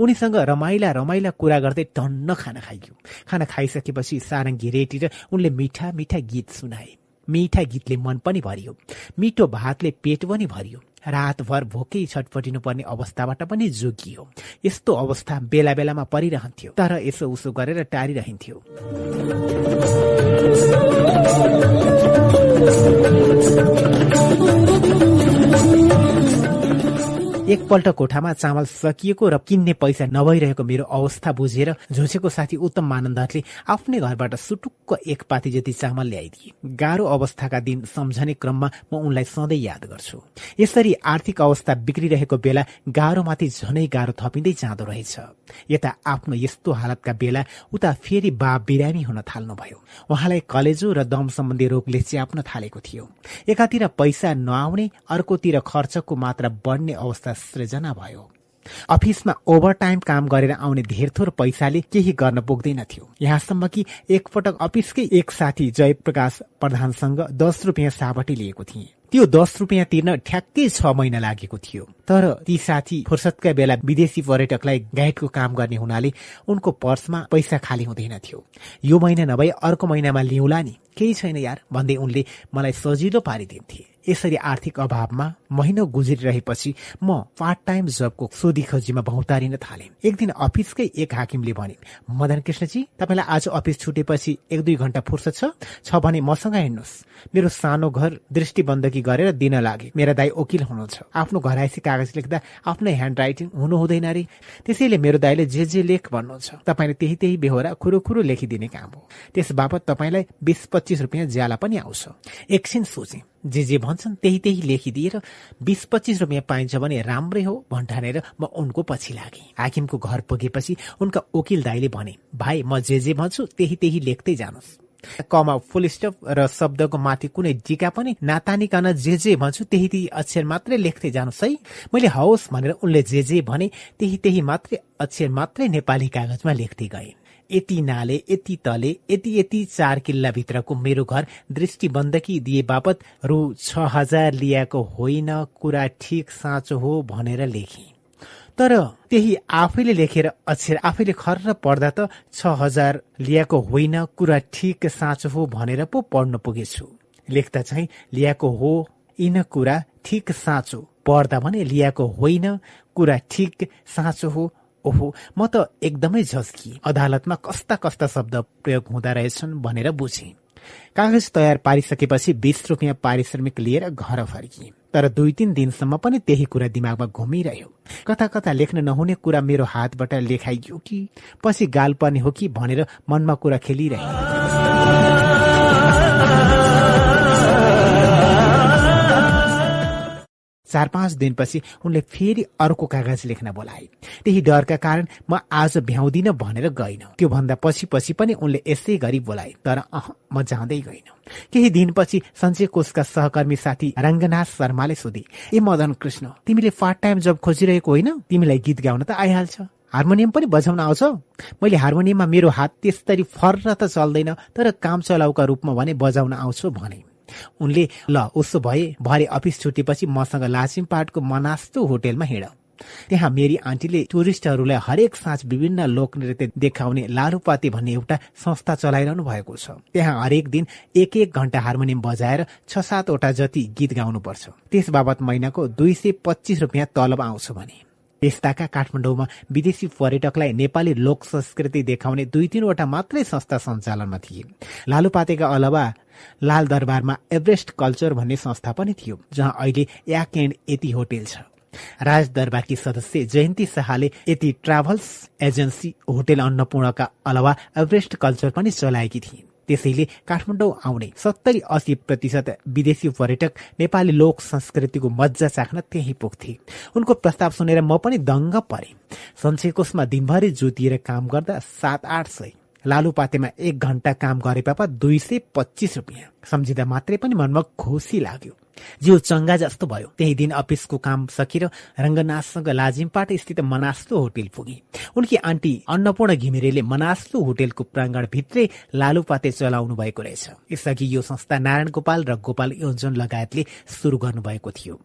उनीसँग रमाइला रमाइला कुरा गर्दै टन्न खाना खाइयो। खाना खाइसकेपछि सारङ्गी रेटी र उनले मिठा मिठा गीत सुनाए। मिठा गीतले मन पनि भरियो। मिठो भातले पेट पनि भरियो। रातभर भोकै छटपटिनु पर्ने अवस्थाबाट पनि जोगियो। यस्तो अवस्था बेला बेलामा परिरहन्थ्यो तर यसो उसो गरेर टारिरहन्थ्यो। एकपल्ट कोठामा चामल सकिएको र किन्ने पैसा नभइरहेको मेरो अवस्था बुझेर झुसेको साथी उत्तम मानन्दरले आफ्नै घरबाट सुटुक्क एक पाती जति चामल ल्याइदिए। गाह्रो अवस्थाका दिन सम्झने क्रममा म उनलाई सधैँ याद गर्छु। यसरी आर्थिक अवस्था बिग्रिरहेको बेला गाह्रोमाथि झनै गाह्रो थपिँदै जाँदो रहेछ। यता आफ्नो यस्तो हालतका बेला उता फेरि बा बिरामी हुन थाल्नुभयो। उहाँलाई कलेजो र दम सम्बन्धी रोगले च्याप्न थालेको थियो। एकातिर पैसा नआउने अर्कोतिर खर्चको मात्रा बढ्ने अवस्था सृजना भयो। अफिसमा ओभरटाइम काम गरेर आउने धेर थोर पैसाले केही गर्न पुग्दैन थियो यहाँसम्म कि एकपटक अफिसकै एक साथी जयप्रकाश प्रधानसँग दस रुपियाँ साबटी लिएको थिए। त्यो दस रुपियाँ तिर्न ठ्याक्कै छ महिना लागेको थियो। तर ती साथी फुर्सदका बेला विदेशी पर्यटकलाई गाइडको काम गर्ने हुनाले उनको पर्समा पैसा खाली हुँदैन थियो यो महिना नभए अर्को महिनामा लिउँला नि। केही छैन यार भन्दै उनले मलाई सजिलो पारिदिन्थे। यसरी आर्थिक अभावमा महिना गुज्रिरहेपछि म पार्ट टाइम जबको सोधी खोजीमा भौतारिन थालेँ। एक दिन अफिसकै एक हाकिमले भने मदन कृष्णजी तपाईँलाई आज अफिस छुटेपछि एक दुई घण्टा फुर्सद छ? छ भने मसँग हिँड्नुहोस्। मेरो सानो घर दृष्टिबन्धकी गरेर दिन लागे। मेरा दाई वकिल हुनुहुन्छ। आफ्नो घराइसी कागज लेख्दा आफ्नै ह्यान्ड राइटिङ हुनु हुँदैन रे। त्यसैले मेरो दाईले जे जे लेख भन्नुहुन्छ। तपाईँले त्यही त्यही बेहोरा खुरो खुरो लेखिदिने काम हो। त्यस बापत तपाईँलाई बिस पच्चिस रुपियाँ ज्याला पनि आउँछ। एकछिन सोचेँ। जे जे भन्छन् त्यही त्यही लेखिदिएर बिस पच्चिस रुपियाँ पाइन्छ भने राम्रै हो भन्ठानेर म उनको पछि लागेँ। हाकिमको घर पुगेपछि उनका वकिल दाईले भने भाइ म जे जे भन्छु त्यही त्यही लेख्दै जानुहोस्। कमा फुल स्टप र शब्दको माथि कुनै टिका पनि नातानिकन जे जे भन्छु त्यही त्यही अक्षर मात्रै लेख्दै जानुहोस् है। मैले हवस् भनेर उनले जे जे भने त्यही त्यही मात्रै अक्षर मात्रै नेपाली कागजमा लेख्दै गए। यति नाले यति तले यति यति चार किल्लाभित्रको मेरो घर दृष्टिबन्धकी दिए बापत रु छ हजार लिएको होइन कुरा ठिक साँचो हो भनेर लेखे। तर त्यही आफैले लेखेर अक्षर आफैले खर्र पढ्दा त छ हजार लिएको होइन कुरा ठिक साँचो हो भनेर पो पढ्न पुगेछु। लेख्दा चाहिँ लिएको हो यिन कुरा ठिक साँचो। पढ्दा भने लिएको होइन कुरा ठिक साँचो हो ओहो म त एकदमै झस्किए अदालतमा कस्ता कस्ता शब्द प्रयोग हुँदा रहेछन् भनेर बुझेँ। कागज तयार पारिसकेपछि बिस रुपियाँ पारिश्रमिक लिएर घर फर्किए तर दुई तिन दिनसम्म पनि त्यही कुरा दिमागमा घुमिरह्यो। कता कता लेख्न नहुने कुरा मेरो हातबाट लेखाइयो कि पछि गाल पर्ने हो कि भनेर मनमा कुरा खेलिरहे चार पाँच दिनपछि उनले फेरि अर्को कागज लेख्न बोलाए। त्यही डरका कारण म आज भ्याउँदिन भनेर गइन। त्योभन्दा पछि पछि पनि उनले यसै गरी बोलाए तर अह म जाँदै गइन। केही दिनपछि सञ्चय कोषका सहकर्मी साथी रङ्गनाथ शर्माले सोधे ए मदन कृष्ण तिमीले पार्ट टाइम जब खोजिरहेको होइन? तिमीलाई गीत गाउन त आइहाल्छ। हार्मोनियम पनि बजाउन आउँछ? मैले हार्मोनियममा मेरो हात त्यसरी फर्र त चल्दैन तर काम चलाउका रूपमा भने बजाउन आउँछु भने। उनले ल उसो भए भरे अफिस छुटेपछि मसँग लाचिमपाटको मनास्तो होटेलमा हिँड। त्यहाँ मेरी आन्टीले टुरिस्टहरूलाई हरेक साँझ विभिन्न लोक नृत्य देखाउने लालुपाते भन्ने एउटा संस्था चलाइरहनु भएको छ। त्यहाँ हरेक दिन एक एक घण्टा हार्मोनियम बजाएर छ सातवटा जति गीत गाउनुपर्छ। त्यस बाबत महिनाको दुई सय पच्चिस रुपियाँ तलब आउँछ भने। त्यस्ताका काठमाडौँमा विदेशी पर्यटकलाई नेपाली लोक संस्कृति देखाउने दुई तीनवटा मात्रै संस्था सञ्चालनमा थिए। लालुपातेका अलावा लाल दरबारमा एभरेस्ट कल्चर भन्ने संस्था पनि थियो जहाँ अहिले याक एन्ड यति होटेल छ। राज दरबारकी सदस्य जयन्ती शाहले यति ट्राभल्स एजेन्सी होटेल अन्नपूर्णका अलावा एभरेस्ट कल्चर पनि चलाएकी थिइन्। त्यसैले काठमाडौँ आउने सत्तरी अस्सी प्रतिशत विदेशी पर्यटक नेपाली लोक संस्कृतिको मजा चाख्न त्यही पुग्थे। उनको प्रस्ताव सुनेर म पनि दङ्ग परे। सञ्चयकोषमा दिनभरि जोतिएर काम गर्दा सात आठ सय लालुपातेमा एक घण्टा काम गरे पापा दुई सय पच्चिस रुपियाँ। सम्झिँदा मात्रै पनि मनमा खुसी लाग्यो। जिउ चङ्गा जस्तो भयो। त्यही दिन अफिसको काम सकेर रङ्गनाथसँग लाजिमपाट स्थित मनास्लो होटेल पुगे। उनकी आन्टी अन्नपूर्ण घिमिरेले मनास्लो होटेलको प्राङ्गण भित्रै लालुपाते चलाउनु भएको रहेछ। यसअघि यो संस्था नारायण गोपाल र गोपाल योजन लगायतले सुरु गर्नुभएको थियो।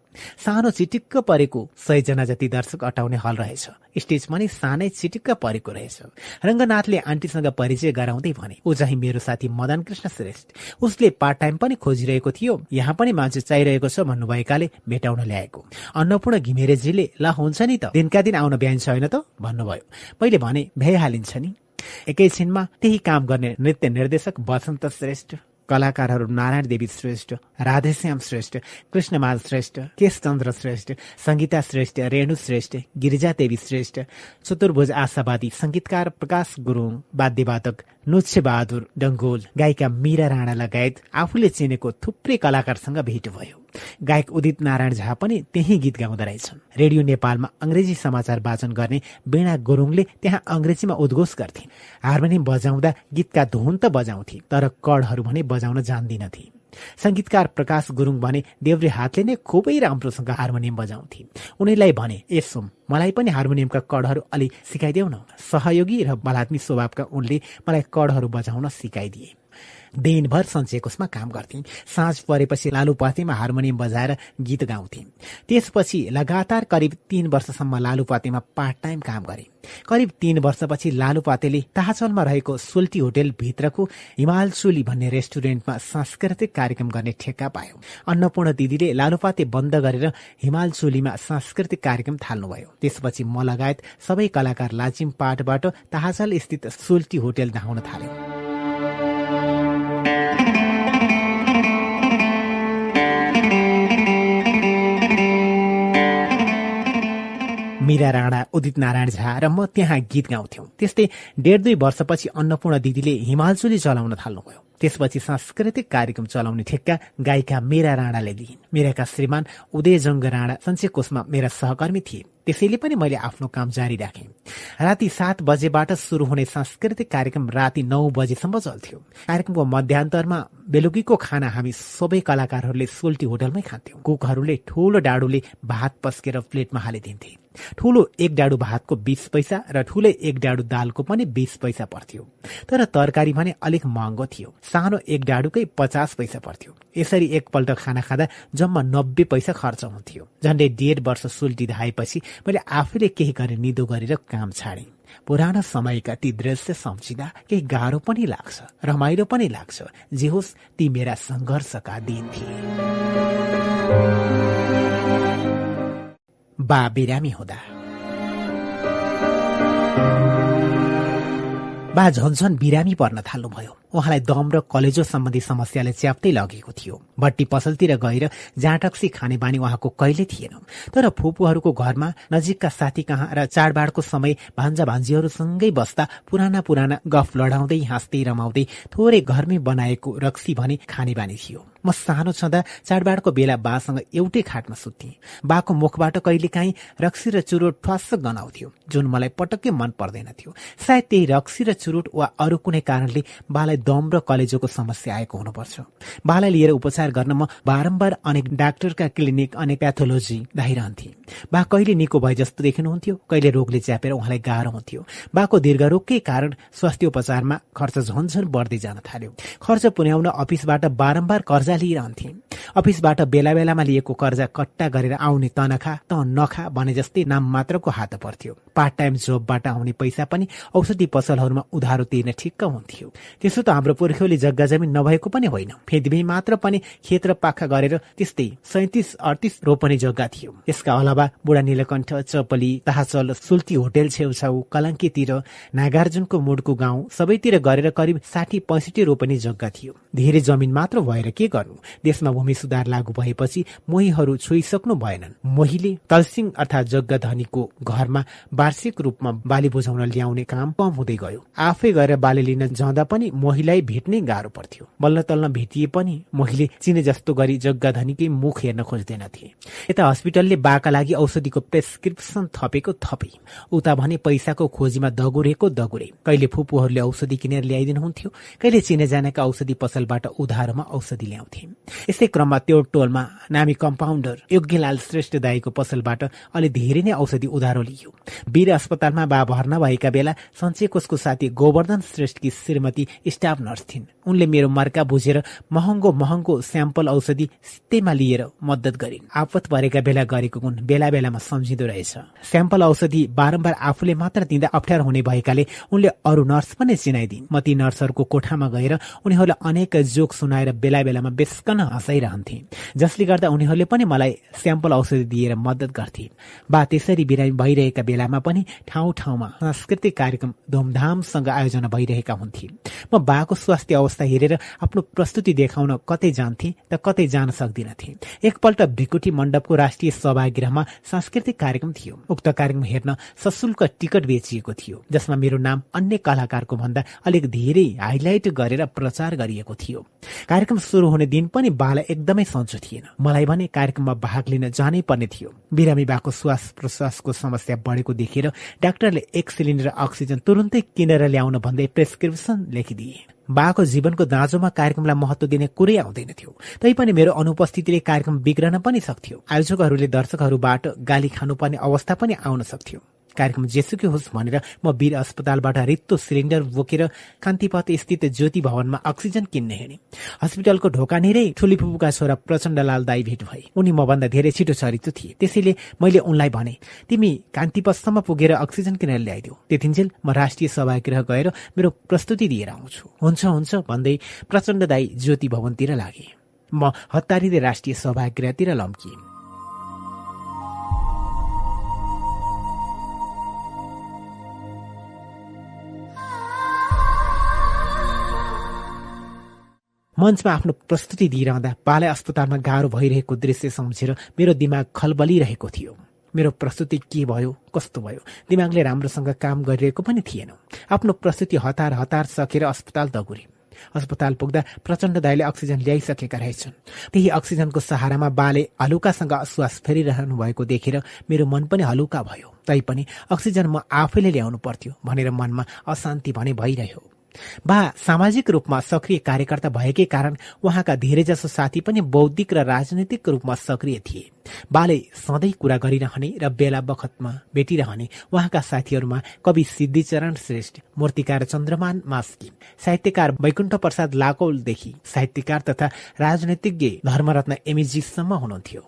सानो चिटिक्क परेको सयजना जति दर्शक अटाउने हल रहेछ। स्टेज पनि सानै चिटिक्क परेको रहेछ। रङ्गनाथले आन्टीसँग परिचय गराउँदै भने ऊ चाहिँ मेरो साथी मदन कृष्ण श्रेष्ठ। उसले पार्ट टाइम पनि खोजिरहेको थियो। यहाँ पनि मान्छे चाहिरहेको छ भन्नुभएकाले भेटाउन ल्याएको। अन्नपूर्ण घिमिरेजीले ल हुन्छ नि त। दिनका दिन आउन भ्याइन्छ होइन त? भन्नुभयो। मैले भने भ्याइहालिन्छ नि। एकैछिनमा त्यही काम गर्ने नृत्य निर्देशक वसन्त श्रेष्ठ। कलाकारहरू नारायण देवी श्रेष्ठ राधेश्याम श्रेष्ठ कृष्णमाल श्रेष्ठ केशचन्द्र श्रेष्ठ संगीता श्रेष्ठ रेणु श्रेष्ठ गिरिजा देवी श्रेष्ठ चतुर्भुज आशावादी संगीतकार प्रकाश गुरुङ वाद्यवादक नुच्छे बहादुर डङ्गोल गायिका मीरा राणा लगायत आफूले चिनेको थुप्रै कलाकारसँग भेट भयो। गायक उदित नारायण झा पनि त्यही गीत गाउँदो रहेछन्। रेडियो नेपालमा अङ्ग्रेजी समाचार वाचन गर्ने वीणा गुरुङले त्यहाँ अङ्ग्रेजीमा उद्घोष गर्थे हार्मोनियम बजाउँदा गीतका धुन त बजाउँथे तर कडहरू भने बजाउन जान्दिनथे। संगीतकार प्रकाश गुरुङ भने देव्रे हातले नै खुबै राम्रोसँग हार्मोनियम बजाउँथे। उनीलाई भने यसो मलाई पनि हार्मोनियमका कडहरू अलि सिकाइदेऊ न। सहयोगी र बलात्मी स्वभावका उनले मलाई कडहरू बजाउन सिकाइदिए। दिनभर सञ्चयकोषमा काम गर्थे साँझ परेपछि लालुपातेमा हार्मोनियम बजाएर गीत गाउँथे त्यसपछि लगातार करिब तीन वर्षसम्म लालुपातेमा पार्ट टाइम काम गरे करिब तीन वर्षपछि लालुपातेले ताहाचलमा रहेको सोल्टी होटेल भित्रको हिमाल चोली भन्ने रेस्टुरेन्टमा सांस्कृतिक कार्यक्रम गर्ने ठेक्का पायो। अन्नपूर्ण दिदीले लालुपाते बन्द गरेर हिमाल चोलीमा सांस्कृतिक कार्यक्रम थाल्नुभयो। त्यसपछि म लगायत सबै कलाकार लाजिम पाटबाट ताहाचल स्थित सोल्टी होटेल धाउन थाल्यो मीरा राणा उदित नारायण झा र म त्यहाँ गीत गाउँथ्यौं। त्यस्तै डेढ दुई वर्षपछि अन्नपूर्ण दिदीले हिमालचुली चलाउन थाल्नुभयो। त्यसपछि सांस्कृतिक कार्यक्रम चलाउने ठेक्का गायिका मेरा राणाले दिइन्। मेराका श्रीमान उदय जङ्ग राणा सञ्चय कोषमा मेरा सहकर्मी थिए। त्यसैले पनि मैले आफ्नो काम जारी राखेँ। राति सात बजेबाट सुरु हुने सांस्कृतिक कार्यक्रम राति नौ बजेसम्म चल्थ्यो। कार्यक्रमको मध्यान्तरमा बेलुकीको खाना हामी सबै कलाकारहरूले सोल्टी होटलमै खान्थ्यौँ। कुकहरूले ठूलो डाडुले भात पस्केर प्लेटमा हालिदिन्थे। ठूलो एक डाडु भातको बीस पैसा र ठूलै एक डाडु दालको पनि बीस पैसा पर्थ्यो। तर तरकारी भने अलिक महँगो थियो। सानो एक डाडुकै पचास पैसा पर्थ्यो। यसरी एकपल्ट खाना खाँदा जम्मा नब्बे पैसा खर्च हुन्थ्यो। झन्डै डेढ वर्ष सुल्टी धाएपछि मैले आफैले केही गरे निदो गरेर काम छाडेँ। पुरानो समयका ती दृश्य सम्झिँदा केही गाह्रो पनि लाग्छ रमाइलो पनि लाग्छ। जे होस् ती मेरा सङ्घर्षका दिन थिए। बा बिरामी हुँदा। बा झन्झन बिरामी पर्न थाल्नुभयो। उहाँलाई दम र कलेजो सम्बन्धी समस्याले च्याप्दै लगेको थियो। भट्टी पसलतिर गएर जाँटक्सी खाने बानी उहाँको कहिले थिएन। तर फुपूहरूको घरमा नजिकका साथी कहाँ र चाडबाडको समय भान्जा भान्जीहरूसँगै बस्दा पुराना पुराना गफ लडाउँदै हाँस्दै रमाउँदै थोरै घरमै बनाएको रक्सी भने खाने बानी थियो। म सानो छँदा चाडबाडको बेला बासँग एउटै खाटमा सुत्थे। बाको मुखबाट कहिलेकाहीँ रक्सी र चुरोट ठ्वास्स गनाउँथ्यो जुन मलाई पटक्कै मन पर्दैन थियो। सायद त्यही रक्सी र चुरोट वा अरू कुनै कारणले बालाई दम र कलेजोको समस्या आएको हुनुपर्छ। बालाई लिएर उपचार गर्न म बारम्बार अनेक डाक्टरका क्लिनिक अनेक प्याथोलोजी धाइरहन्थे बा कहिले निको भए जस्तो देखिनुहुन्थ्यो कहिले रोगले च्यापेर उहाँलाई गाह्रो हुन्थ्यो। बाको दीर्घरोगकै कारण स्वास्थ्य उपचारमा खर्च झन्झन बढ्दै जान थाल्यो। खर्च पुर्याउन अफिसबाट बारम्बार कर्जा लिइरहन्थे। अफिसबाट बेला बेलामा लिएको कर्जा कट्टा गरेर आउने तनखा त नखा भने जस्तै नाम मात्रको हात पर्थ्यो। पार्ट टाइम जबबाट आउने पैसा पनि औषधि पसलहरूमा उधारो तिर्न ठिक्क हुन्थ्यो। त्यसो त हाम्रो पुर्ख्यौली जग्गा जमिन नभएको पनि होइन। फेदबी मात्र पनि खेत र पाखा गरेर त्यस्तै सैतिस अडतिस रोपनी जग्गा थियो। यसका अलावा बुढा नीलकण्ठ चपली ताहाचल सुल्ती होटेल छेउछाउ कलङ्कीतिर नागार्जुनको मुडको गाउँ सबैतिर गरेर करिब साठी पैँसठी रोपनी जग्गा थियो। धेरै जमिन मात्र भएर के गर्नु? देशमा भूमि सुधार लागू भएपछि मोहीहरू छोइसक्नु भएनन्। मोहीले तलसिंह अर्थात् जग्गा धनीको घरमा वार्षिक रूपमा बाली बुझाउन ल्याउने काम कम हुँदै गयो। आफै गएर बाली लिन जाँदा पनि मोहीलाई भेट्नै गाह्रो पर्थ्यो। बल्ल तल्ल भेटिए पनि मोहीले चिने जस्तो गरी जग्गा धनीकै मुख हेर्न खोज्दैनथे यता हस्पिटलले बाका औषधिको प्रेस्क्रिप्सन थपेको थपे। उता भने पैसाको खोजीमा दगुरेको दगुरे। कहिले फुपूहरूले औषधि किनेर ल्याइदिनुहुन्थ्यो कहिले चिने जानेका औषधि पसलबाट उधारोमा औषधि ल्याउँथे। यसै क्रममा त्यो टोलमा नामी कम्पाउन्डर योग्यलाल श्रेष्ठ दाईको पसलबाट अलि धेरै नै औषधि उधारो लिइयो वीर अस्पतालमा बा भर्ना भएका बेला सञ्चय कोषको साथी गोवर्धन श्रेष्ठकी श्रीमती स्टाफ नर्स थिइन्। उनले मेरो मर्का बुझेर महँगो महँगो स्याम्पल औषधि सित्तैमा लिएर मद्दत गरिन्। आपत परेका बेला गरेको गुण बेला बेलामा सम्झिँदो रहेछ। स्याम्पल औषधि बारम्बार आफूले मात्र दिँदा अप्ठ्यारो हुने भएकाले उनले अरू नर्स पनि चिनाइदिन्। म ती नर्सहरूको कोठामा गएर उनीहरूलाई अनेक जोक सुनाएर बेला बेलामा बेसकन हँसाइरहन्थे जसले गर्दा उनीहरूले पनि मलाई स्याम्पल औषधि दिएर मद्दत गर्थे बा त्यसरी बिरामी भइरहेका बेलामा पनि ठाउँ ठाउँमा सांस्कृतिक कार्यक्रम धुमधामसँग आयोजना भइरहेका हुन्थे म बाको स्वास्थ्य अवस्था हेरेर आफ्नो प्रस्तुति देखाउन कतै जान्थे त कतै जान सक्दिनथे। एकपल्ट भिकुटी मण्डपको राष्ट्रिय सभागृहमा सांस्कृतिक कार्यक्रम थियो। उक्त कार्यक्रम हेर्न सशुल्क टिकट बेचिएको थियो जसमा मेरो नाम अन्य कलाकारको भन्दा अलिक धेरै हाइलाइट गरेर प्रचार गरिएको थियो। कार्यक्रम सुरु हुने दिन पनि बाला एकदमै सन्चो थिएन। मलाई भने कार्यक्रममा भाग लिन जानै पर्ने थियो। बिरामी बाको श्वास प्रश्वासको समस्या बढेको देखेर डाक्टरले एक सिलिन्डर अक्सिजन तुरुन्तै किनेर ल्याउन भन्दै प्रेस्क्रिप्सन लेखिदिए। बाको जीवनको दाँजोमा कार्यक्रमलाई महत्व दिने कुरै आउँदैन थियो। तैपनि मेरो अनुपस्थितिले कार्यक्रम बिग्रन पनि सक्थ्यो। आयोजकहरूले दर्शकहरूबाट गाली खानुपर्ने अवस्था पनि आउन सक्थ्यो। कार्यक्रम जेसुकै होस् भनेर म वीर अस्पतालबाट रित्तो सिलिन्डर बोकेर कान्तिपथ स्थित ज्योति भवनमा अक्सिजन किन्ने हिँडे। हस्पिटलको ढोकानेरै ठुली फुपूका छोरा प्रचण्डलाल दाई भेट भए उनी मभन्दा धेरै छिटो चरित्र थिए। त्यसैले मैले उनलाई भने तिमी कान्तिपथसम्म पुगेर अक्सिजन किनेर ल्याइदेऊ। त्यतिन्जेल म राष्ट्रिय सभागृह गएर मेरो प्रस्तुति दिएर आउँछु। हुन्छ हुन्छ भन्दै प्रचण्ड दाई ज्योति भवनतिर लागे। म हतारिँदै राष्ट्रिय सभागृहतिर लम्किएँ। मञ्चमा आफ्नो प्रस्तुति दिइरहँदा बालय अस्पतालमा गाह्रो भइरहेको दृश्य सम्झेर मेरो दिमाग खलबलिरहेको थियो। मेरो प्रस्तुति के भयो कस्तो भयो? दिमागले राम्रोसँग काम गरिरहेको पनि थिएन। आफ्नो प्रस्तुति हतार हतार सकेर अस्पताल दगुरे। अस्पताल पुग्दा प्रचण्ड दाईले अक्सिजन ल्याइसकेका रहेछन्। त्यही अक्सिजनको सहारामा बाले हलुकासँग श्वास फेरिरहनु भएको देखेर मेरो मन पनि हलुका भयो। तैपनि अक्सिजन म आफैले ल्याउनु पर्थ्यो भनेर मनमा अशान्ति भने भइरह्यो। बा सामाजिक रूपमा सक्रिय कार्यकर्ता भएकै कारण उहाँका धेरैजसो साथी पनि बौद्धिक र राजनैतिक रूपमा सक्रिय थिए। बाले सधैँ कुरा गरिरहने र बेला बखतमा भेटिरहने उहाँका साथीहरूमा कवि सिद्धिचरण श्रेष्ठ मूर्तिकार चन्द्रमान मास्की साहित्यकार वैकुण्ठ प्रसाद लाकौलदेखि साहित्यकार तथा राजनैतिज्ञ धर्मरत्न एमिजीसम्म हुनुहुन्थ्यो।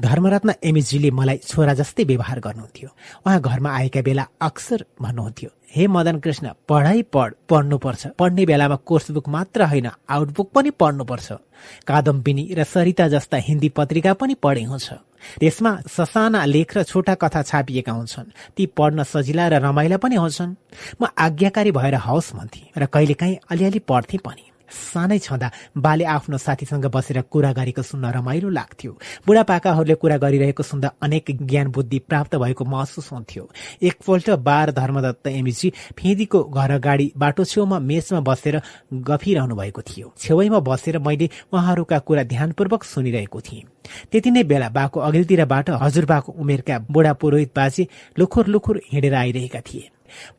धर्मरत्न एमएसजीले मलाई छोरा जस्तै व्यवहार गर्नुहुन्थ्यो। उहाँ घरमा आएका बेला अक्सर भन्नुहुन्थ्यो हे मदन कृष्ण पढाइ पढ पढ्नुपर्छ। पढ्ने बेलामा कोर्स बुक मात्र होइन आउटबुक पनि पढ्नुपर्छ। कादम्बिनी र सरिता जस्ता हिन्दी पत्रिका पनि पढे हुन्छ। त्यसमा ससाना लेख र छोटा कथा छापिएका हुन्छन्। ती पढ्न सजिला र रमाइला पनि हुन्छन्। म आज्ञाकारी भएर हवस् भन्थे र कहिलेकाहीँ अलिअलि पढ्थे पनि। सानै छँदा बाले आफ्नो साथीसँग बसेर कुरा गरेको सुन्न रमाइलो लाग्थ्यो। बुढापाकाहरूले कुरा गरिरहेको सुन्दा अनेक ज्ञान बुद्धि प्राप्त भएको महसुस हुन्थ्यो। एकपल्ट बार धर्मदत्त एमिजी फेदीको घर अगाडि बाटो छेउमा मेचमा बसेर गफिरहनु भएको थियो। छेउैमा बसेर मैले उहाँहरूका कुरा ध्यानपूर्वक सुनिरहेको थिएँ। त्यति नै बेला बाको अघिल्तिरबाट हजुरबाको उमेरका बुढा पुरोहित बाजे लुखुर लुखुर हिँडेर आइरहेका थिए।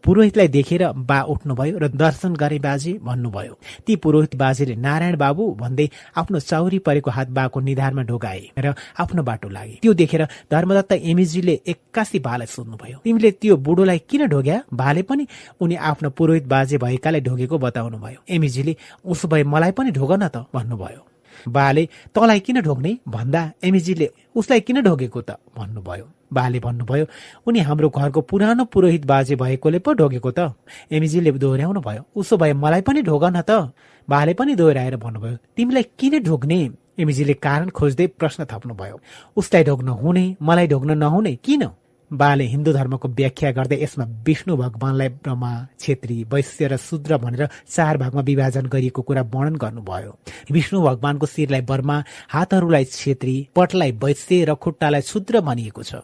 पुरोहितलाई देखेर बा उठ्नुभयो र दर्शन गरे बाजे भन्नुभयो। ती पुरोहित बाजेले नारायण बाबु भन्दै आफ्नो चौरी परेको हात बाको निधारमा ढोगाए र आफ्नो बाटो लागे। त्यो देखेर धर्मदत्त एमिजीले एक्कासी बालाई सोध्नुभयो। तिमीले त्यो बुढोलाई किन ढोग्या? बाले पनि उनी आफ्नो पुरोहित बाजे भएकाले ढोगेको बताउनु भयो एमिजीले उसो भए मलाई पनि ढोग न त भन्नुभयो। बाले तँलाई किन ढोग्ने? भन्दा एमिजीले उसलाई किन ढोगेको त? भन्नुभयो। बाले भन्नुभयो उनी हाम्रो घरको पुरानो पुरोहित बाजे भएकोले पो ढोगेको त। एमिजीले दोहोऱ्याउनु भयो उसो भए मलाई पनि ढोग न त। बाले पनि दोहोऱ्याएर भन्नुभयो तिमीलाई किन ढोग्ने? एमिजीले कारण खोज्दै प्रश्न थप्नुभयो उसलाई ढोग्न हुने मलाई ढोग्न नहुने किन? बाले हिन्दू धर्मको व्याख्या गर्दै यसमा विष्णु भगवानलाई ब्रह्मा छेत्री वैश्य र शूद्र भनेर चार भागमा विभाजन गरिएको कुरा वर्णन गर्नुभयो। विष्णु भगवानको शिरलाई बर्मा हातहरूलाई छेत्री पटलाई वैश्य र खुट्टालाई शूद्र भनिएको छ।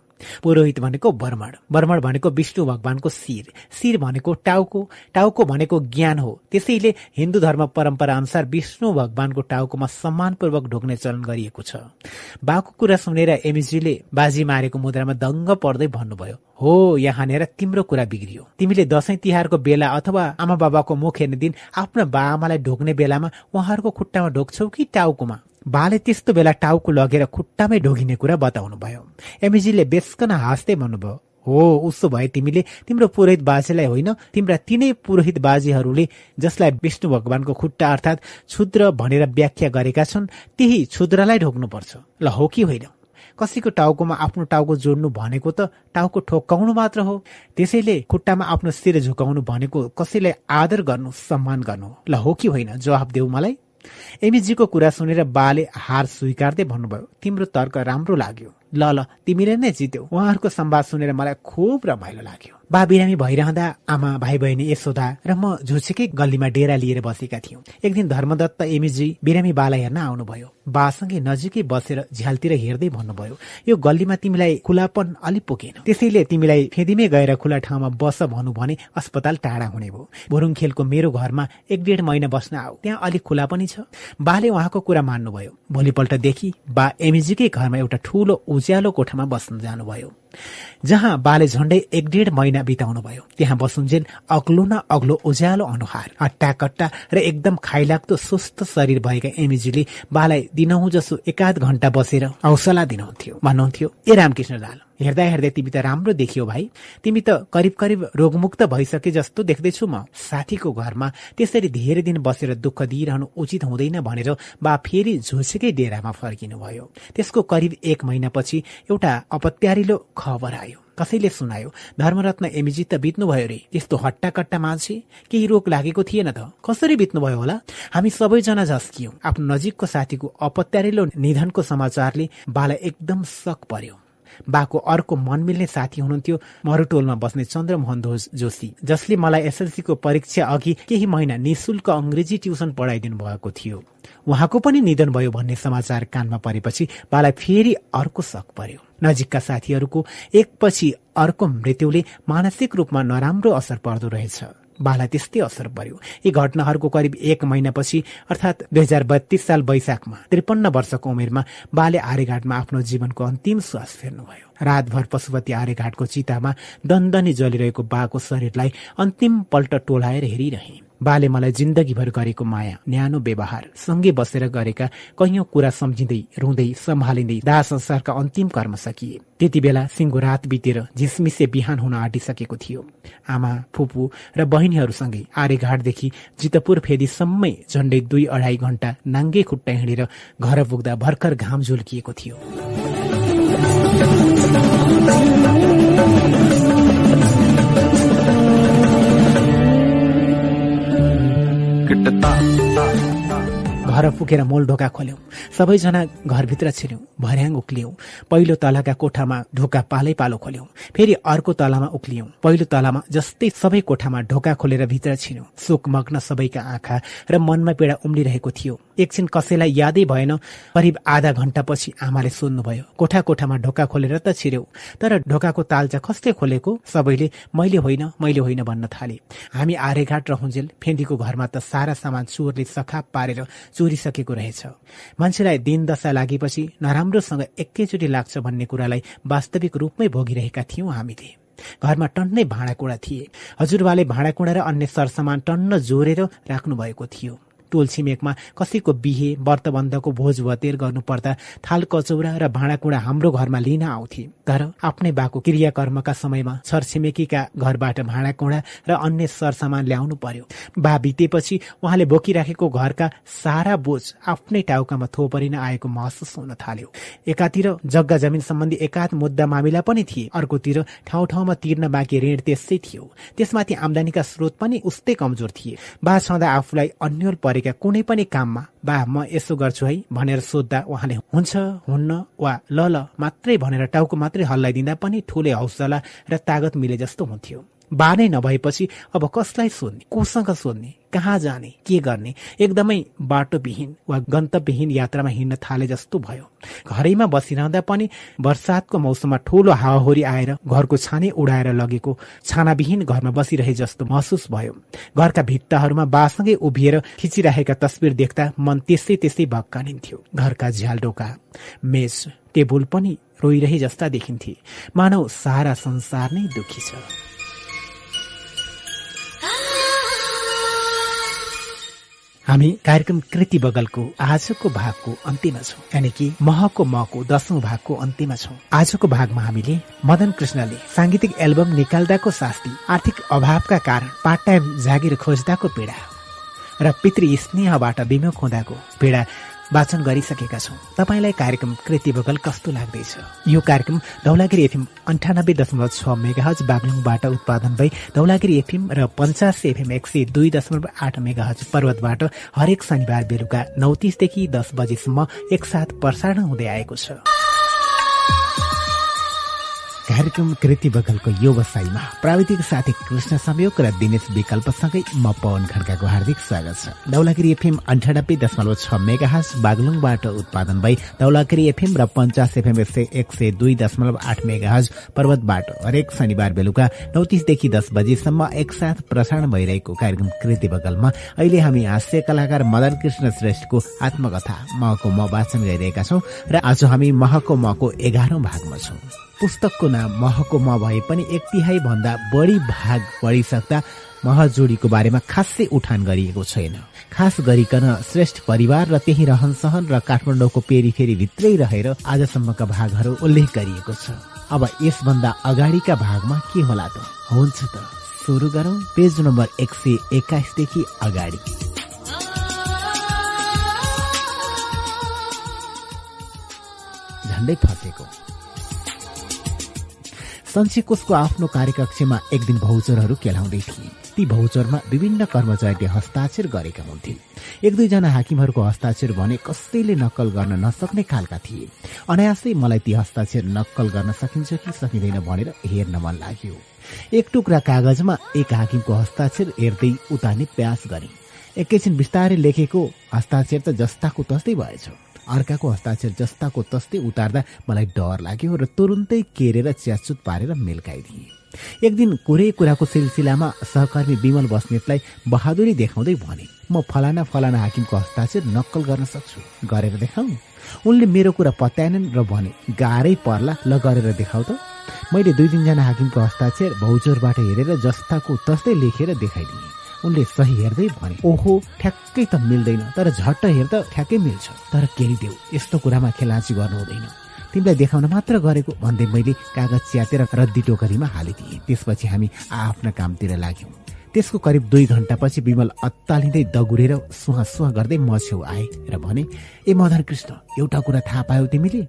पुरोहित भनेको बर्मण। बर्मण भनेको विष्णु भगवानको शिर। शिर भनेको टाउको। टाउको भनेको ज्ञान हो। त्यसैले हिन्दू धर्म परम्परा अनुसार विष्णु भगवानको टाउकोमा सम्मानपूर्वक ढोक्ने चलन गरिएको छ। बाको कुरा सुनेर एमिजीले बाजी मारेको मुद्रामा दङ्ग पर्दै भन्नुभयो हो यहाँनिर तिम्रो कुरा बिग्रियो। तिमीले दसैँ तिहारको बेला अथवा आमा बाबाको मुख हेर्ने दिन आफ्नो बा आमालाई ढोक्ने बेलामा उहाँहरूको खुट्टामा ढोक्छौ कि टाउकोमा? बाले त्यस्तो बेला टाउको लगेर खुट्टामै ढोगिने कुरा बताउनु भयो। एमिजीले बेसकन हाँस्दै भन्नुभयो हो उसो भए तिमीले तिम्रो पुरोहित बाजेलाई होइन तिम्रा तिनै पुरोहित बाजेहरूले जसलाई विष्णु भगवानको खुट्टा अर्थात् क्षुद्र भनेर व्याख्या गरेका छन् त्यही क्षुद्रलाई ढोक्नुपर्छ ल हो कि होइन? कसैको टाउकोमा आफ्नो टाउको जोड्नु भनेको त टाउको ठोक्काउनु मात्र हो। त्यसैले खुट्टामा आफ्नो शिर झुकाउनु भनेको कसैलाई आदर गर्नु सम्मान गर्नु ल हो कि होइन? जवाब देऊ मलाई। एमिजीको कुरा सुनेर बाले हार स्वीकार्दै भन्नुभयो तिम्रो तर्क राम्रो लाग्यो। ल ल तिमीले नै जित्यौ। उहाँहरूको संवाद सुनेर मलाई खुब रमाइलो लाग्यो। बा बिरामी भइरहँदा आमा भाइ बहिनी यशोदा र म झुचेकै गल्लीमा डेरा लिएर बसेका थियौँ। एक दिन धर्मदत्त एमिजी बिरामी बालाई हेर्न आउनुभयो। बासँगै नजिकै बसेर झ्यालतिर हेर्दै भन्नुभयो यो गल्लीमा तिमीलाई खुलापन अलिक पुगेन। त्यसैले तिमीलाई फेदिमै गएर खुला ठाउँमा बस भनु भने अस्पताल टाढा हुने भयो भुरुङ खेलको मेरो घरमा एक डेढ महिना बस्न आऊ। त्यहाँ अलिक खुला पनि छ। बाले उहाँको कुरा मान्नुभयो। भोलिपल्टदेखि बा एमिजीकै घरमा एउटा ठूलो उज्यालो कोठामा बस्न जानुभयो। जहाँ बाले झण्डै एक डेढ महिना बिताउनु भयो त्यहाँ बसुन्जेल अग्लो न अग्लो उज्यालो अनुहार अट्टा कट्टा र एकदम खाइलाग्दो सुस्त शरीर भएका एमिजीले बालाई दिनहुँ जसो एकाध घण्टा बसेर हौसला दिनुहुन्थ्यो। भन्नुहुन्थ्यो ए रामकृष्ण दाल हेर्दा हेर्दै तिमी त राम्रो देखियो भाइ। तिमी त करिब करिब रोगमुक्त भइसके जस्तो देख्दैछु म। साथीको घरमा त्यसरी धेरै दिन बसेर दुःख दिइरहनु उचित हुँदैन भनेर बा फेरि झुसेकै डेरामा फर्किनु भयो त्यसको करिब एक महिनापछि एउटा अपत्यारिलो खबर आयो। कसैले सुनायो धर्मरत्न एमिजी त बित्नुभयो रे। यस्तो हट्टाकट्टा मान्छे? केही रोग लागेको थिएन त। कसरी बित्नुभयो होला? हामी सबैजना झस्कियौं। आफ्नो नजिकको साथीको अपत्यारिलो निधनको समाचारले बालाई एकदम सक पर्यो। बाको अर्को मन मिल्ने साथी हुनुहुन्थ्यो मरुटोलमा बस्ने चन्द्रमोहन धोज जोशी जसले मलाई एसएलसीको परीक्षा अघि केही महिना निशुल्क अङ्ग्रेजी ट्युसन पढाइदिनु भएको थियो। उहाँको पनि निधन भयो भन्ने समाचार कानमा परेपछि बालाई फेरि अर्को शक पर्यो। नजिकका साथीहरूको एकपछि अर्को मृत्युले मानसिक रूपमा नराम्रो असर पर्दो रहेछ। बाला त्यस्तै असर पर्यो। यी घटनाहरूको करिब एक महिनापछि अर्थात् दुई हजार बत्तीस साल वैशाखमा त्रिपन्न वर्षको उमेरमा बाले आर्यघाटमा आफ्नो जीवनको अन्तिम श्वास फेर्नुभयो। रातभर पशुपति आर्यघाटको चितामा दन्दनी जलिरहेको बाको शरीरलाई अन्तिम पल्ट टोलाएर हेरिरहे। बाले मलाई जिन्दगीभर गरेको माया न्यानो व्यवहार सँगै बसेर गरेका कैयौं कुरा सम्झिँदै रुँदै सम्हालिँदै दाह संसारका अन्तिम कर्म सकिए। त्यति बेला सिंगो रात बितेर झिसमिसे बिहान हुन आँटिसकेको थियो। आमा फुपू र बहिनीहरूसँगै आर्यघाटदेखि जितपुर फेदीसम्मै झण्डै दुई अढाई घण्टा नाङ्गे खुट्टा हिँडेर घर पुग्दा भर्खर घाम झुल्किएको थियो। கிட்டத்தான் घर पुगेर मोल ढोका खोल्यौं। सबैजना घरभित्र छिर्यौं भर्याङ उक्लियौं। पहिलो तलाका कोठामा ढोका पालै पालो खोल्यौं। फेरि अर्को तलामा उक्लियौं। पहिलो तलामा जस्तै सबै कोठामा ढोका खोलेर भित्र छिर्यौं। शोकमग्न सबैका आँखा र मनमा पीडा उम्लिरहेको थियो। एकछिन कसैलाई यादै भएन करिब आधा घण्टापछि आमाले सोध्नुभयो कोठा कोठामा ढोका खोलेर त छिर्यौ? तर ढोकाको तालचा कसले खोलेको? सबैले मैले होइन मैले होइन भन्न थाले। हामी आर्यघाट रहन्जेल फेन्डीको घरमा त सारा सामान चोरले सखाप पारेर चोरिसकेको रहेछ। मान्छेलाई दिन दशा लागेपछि नराम्रोसँग एकैचोटि लाग्छ भन्ने कुरालाई वास्तविक रूपमै भोगिरहेका थियौं हामीले। घरमा टन्नै भाँडाकुँडा थिए। हजुरबाले भाँडाकुँडा र अन्य सरसामान टन्न जोरेर राख्नु भएको थियो। टोल छिमेकमा कसैको बिहे व्रतबन्धको भोज भतेर गर्नुपर्दा थाल कचौरा र भाँडाकुँडा हाम्रो घरमा लिन आउँथे। तर आफ्नै बाको क्रियाकर्मका समयमा छरछिमेकीका घरबाट भाँडाकुँडा र अन्य सरसामान ल्याउनु पर्यो। बा बितेपछि उहाँले बोकिराखेको घरका सारा बोझ आफ्नै टाउकामा थोपरिन आएको महसुस हुन थाल्यो। एकातिर जग्गा जमिन सम्बन्धी एकाध मुद्दा मामिला पनि थिए। अर्कोतिर ठाउँ ठाउँमा तिर्न बाँकी ऋण त्यसै थियो। त्यसमाथि आमदानीका स्रोत पनि उस्तै कमजोर थिए। बा छँदा आफूलाई अन्यल परेका कुनै पनि काममा बा म यसो गर्छु है भनेर सोद्धा उहाँले हुन्छ हुन्न वा ल ल मात्रै भनेर टाउको मात्रै हल्लाइदिँदा पनि ठुलै हौसला र तागत मिले जस्तो हुन्थ्यो। बा नै नभएपछि अब कसलाई सोध्ने? कोसँग सोध्ने? कहाँ जाने? के गर्ने? एकदमै बाटोविहीन वा गन्तव्यहीन यात्रामा हिँड्न थाले जस्तो भयो। घरैमा बसिरहँदा पनि वर्षातको मौसममा ठूलो हावाहुरी आएर घरको छाने उडाएर लगेको छानाविहीन घरमा बसिरहे जस्तो महसुस भयो। घरका भित्ताहरूमा बासँगै उभिएर खिचिरहेका तस्बिर देख्दा मन त्यसै त्यसै भक्कानिन्थ्यो घरका झ्यालडोका मेज टेबुल पनि रोइरहे जस्ता देखिन्थे। मानव सारा संसार नै दुखी छ। हामी कार्यक्रम कृति बगलको आजको भागको अन्त्यमा छौँ यानि कि महको मको दशौं भागको अन्त्यमा छौँ। आजको भागमा हामीले मदन कृष्णले सांगीतिक एल्बम निकाल्दाको शास्ति आर्थिक अभावका कारण पार्ट टाइम जागिर खोज्दाको पीडा र पितृ स्नेहबाट विमुख हुँदाको पीडा वाचन गरिसकेका छौँ। तपाईँलाई कार्यक्रम कृति बगल कस्तो लाग्दैछ? यो कार्यक्रम धौलागिरी एफएम अन्ठानब्बे दशमलव छ मेगाहज बागलुङबाट उत्पादन भई धौलागिरी एफएम र पञ्चास एफएम एक सय दुई दशमलव आठ मेगाहज पर्वतबाट हरेक शनिबार बेलुका नौ तिसदेखि दस बजेसम्म एकसाथ प्रसारण हुँदै आएको छ। कार्यक्रम कृति बगलको यो वसाईमा प्राविधिक साथी कृष्ण संयोग र दिनेश विकल्पसँगै म पवन खड्काको हार्दिक स्वागत छ। दौलागिरी एफएम अन्ठानब्बे दशमलव छ मेगाहास बागलुङबाट उत्पादन भई दौलागिरी एफएम र पञ्चास एफएम एक सय दुई दशमलव आठ मेगाहज पर्वतबाट हरेक शनिबार बेलुका नौ तिसदेखि दस बजेसम्म एकसाथ प्रसारण भइरहेको कार्यक्रम कृति बगलमा अहिले हामी हास्य कलाकार मदन कृष्ण श्रेष्ठको आत्मकथा मको म वाचन गरिरहेका छौँ र आज हामी महको मको एघारौं भागमा छौँ। पुस्तकको नाम महको म भए पनि एक तिहाई भन्दा बढी भाग पढिसक्दा महजोडीको बारेमा खासै उठान गरिएको छैन। खास गरिकन श्रेष्ठ परिवार र त्यही रहन सहन र काठमाडौँको पेरिफेरी भित्रै रहेर आजसम्मका भागहरू उल्लेख गरिएको छ। अब यसभन्दा अगाडिका भागमा के होला त? हुन्छ त। सुरु गरौँ। पेज नम्बर एक सय एक्काइसदेखि अगाडि। झन्डै फसेको सञ्चयकोषको आफ्नो कार्यकक्षमा एक दिन भौचरहरू केलाउँदै थिए। ती भौचरमा विभिन्न कर्मचारीले हस्ताक्षर गरेका हुन्थे एक दुईजना हाकिमहरूको हस्ताक्षर भने कसैले नक्कल गर्न नसक्ने खालका थिए। अनायासै मलाई ती हस्ताक्षर नक्कल गर्न सकिन्छ कि सकिँदैन भनेर हेर्न मन लाग्यो। एक टुक्रा कागजमा एक हाकिमको हस्ताक्षर हेर्दै उतार्ने प्रयास गरे। एकैछिन बिस्तारै लेखेको हस्ताक्षर त जस्ताको तस्तै भएछ। अर्काको हस्ताक्षर जस्ताको तस्तै उतार्दा मलाई डर लाग्यो र तुरुन्तै केरेर च्याचुत पारेर मेल्काइदिए। एक दिन कुरै कुराको सिलसिलामा सहकर्मी विमल बस्नेतलाई बहादुरी देखाउँदै भने म फलाना फलाना हाकिमको हस्ताक्षर नक्कल गर्न सक्छु। गरेर देखाऊ। उनले मेरो कुरा पत्याएनन् र भने गाह्रै पर्ला ल गरेर देखाउ त। मैले दुई तिनजना हाकिमको हस्ताक्षर भौचोरबाट हेरेर जस्ताको तस्तै लेखेर देखाइदिएँ। उनले सही हेर्दै भने ओहो ठ्याक्कै त मिल्दैन। तर झट्ट हेर्दा ठ्याक्कै मिल्छ। तर केही देऊ यस्तो कुरामा खेलाची गर्नु हुँदैन। तिमीलाई देखाउन मात्र गरेको भन्दै मैले कागज च्यातेर रद्दी टोकरीमा हालिदिएँ। त्यसपछि हामी आफ्ना कामतिर लाग्यौँ। त्यसको करिब दुई घण्टापछि विमल अत्तालिँदै दगुरेर सुहा सुहा गर्दै म छेउ आए र भने ए मदन कृष्ण एउटा कुरा थाहा पायौ तिमीले?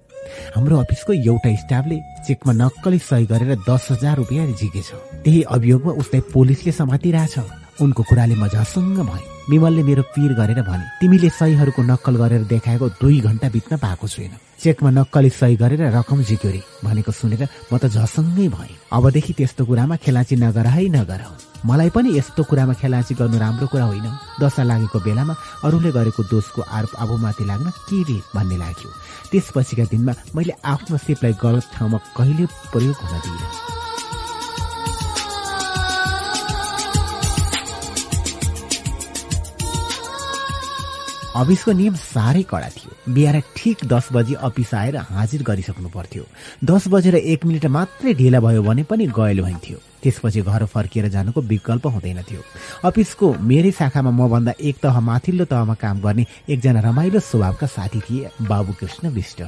हाम्रो अफिसको एउटा स्टाफले चेकमा नक्कली सही गरेर दस हजार रुपियाँ झिकेछ। त्यही अभियोगमा उसलाई पोलिसले समातिरहेछ। उनको कुराले म झसङ्ग भएँ। विमलले मेरो पीर गरेर भने तिमीले सहीहरूको नक्कल गरेर देखाएको दुई घण्टा बित्न पाएको छैन चेकमा नक्कली सही गरेर रकम झिक्यो भनेको सुनेर म त झसङ्गै भएँ। अबदेखि त्यस्तो कुरामा खेलाची नगर है नगर मलाई पनि यस्तो कुरामा खेलाची गर्नु राम्रो कुरा होइन। दशा लागेको बेलामा अरूले गरेको दोषको आरोप आफूमाथि लाग्न के रे भन्ने लाग्यो। त्यसपछिका दिनमा मैले आफ्नो सिपलाई गलत ठाउँमा कहिले प्रयोग हुन दिइनँ। अफिसको नियम साह्रै कडा थियो। बिहान ठिक दस बजी अफिस आएर हाजिर गरिसक्नु पर्थ्यो। दस बजेर एक मिनट मात्रै ढिला भयो भने पनि गयल भइन्थ्यो त्यसपछि घर फर्किएर जानुको विकल्प हुँदैन थियो। अफिसको मेरै शाखामा मभन्दा एक तह माथिल्लो तहमा काम गर्ने एकजना रमाइलो स्वभावका साथी थिए बाबु कृष्ण विष्ट।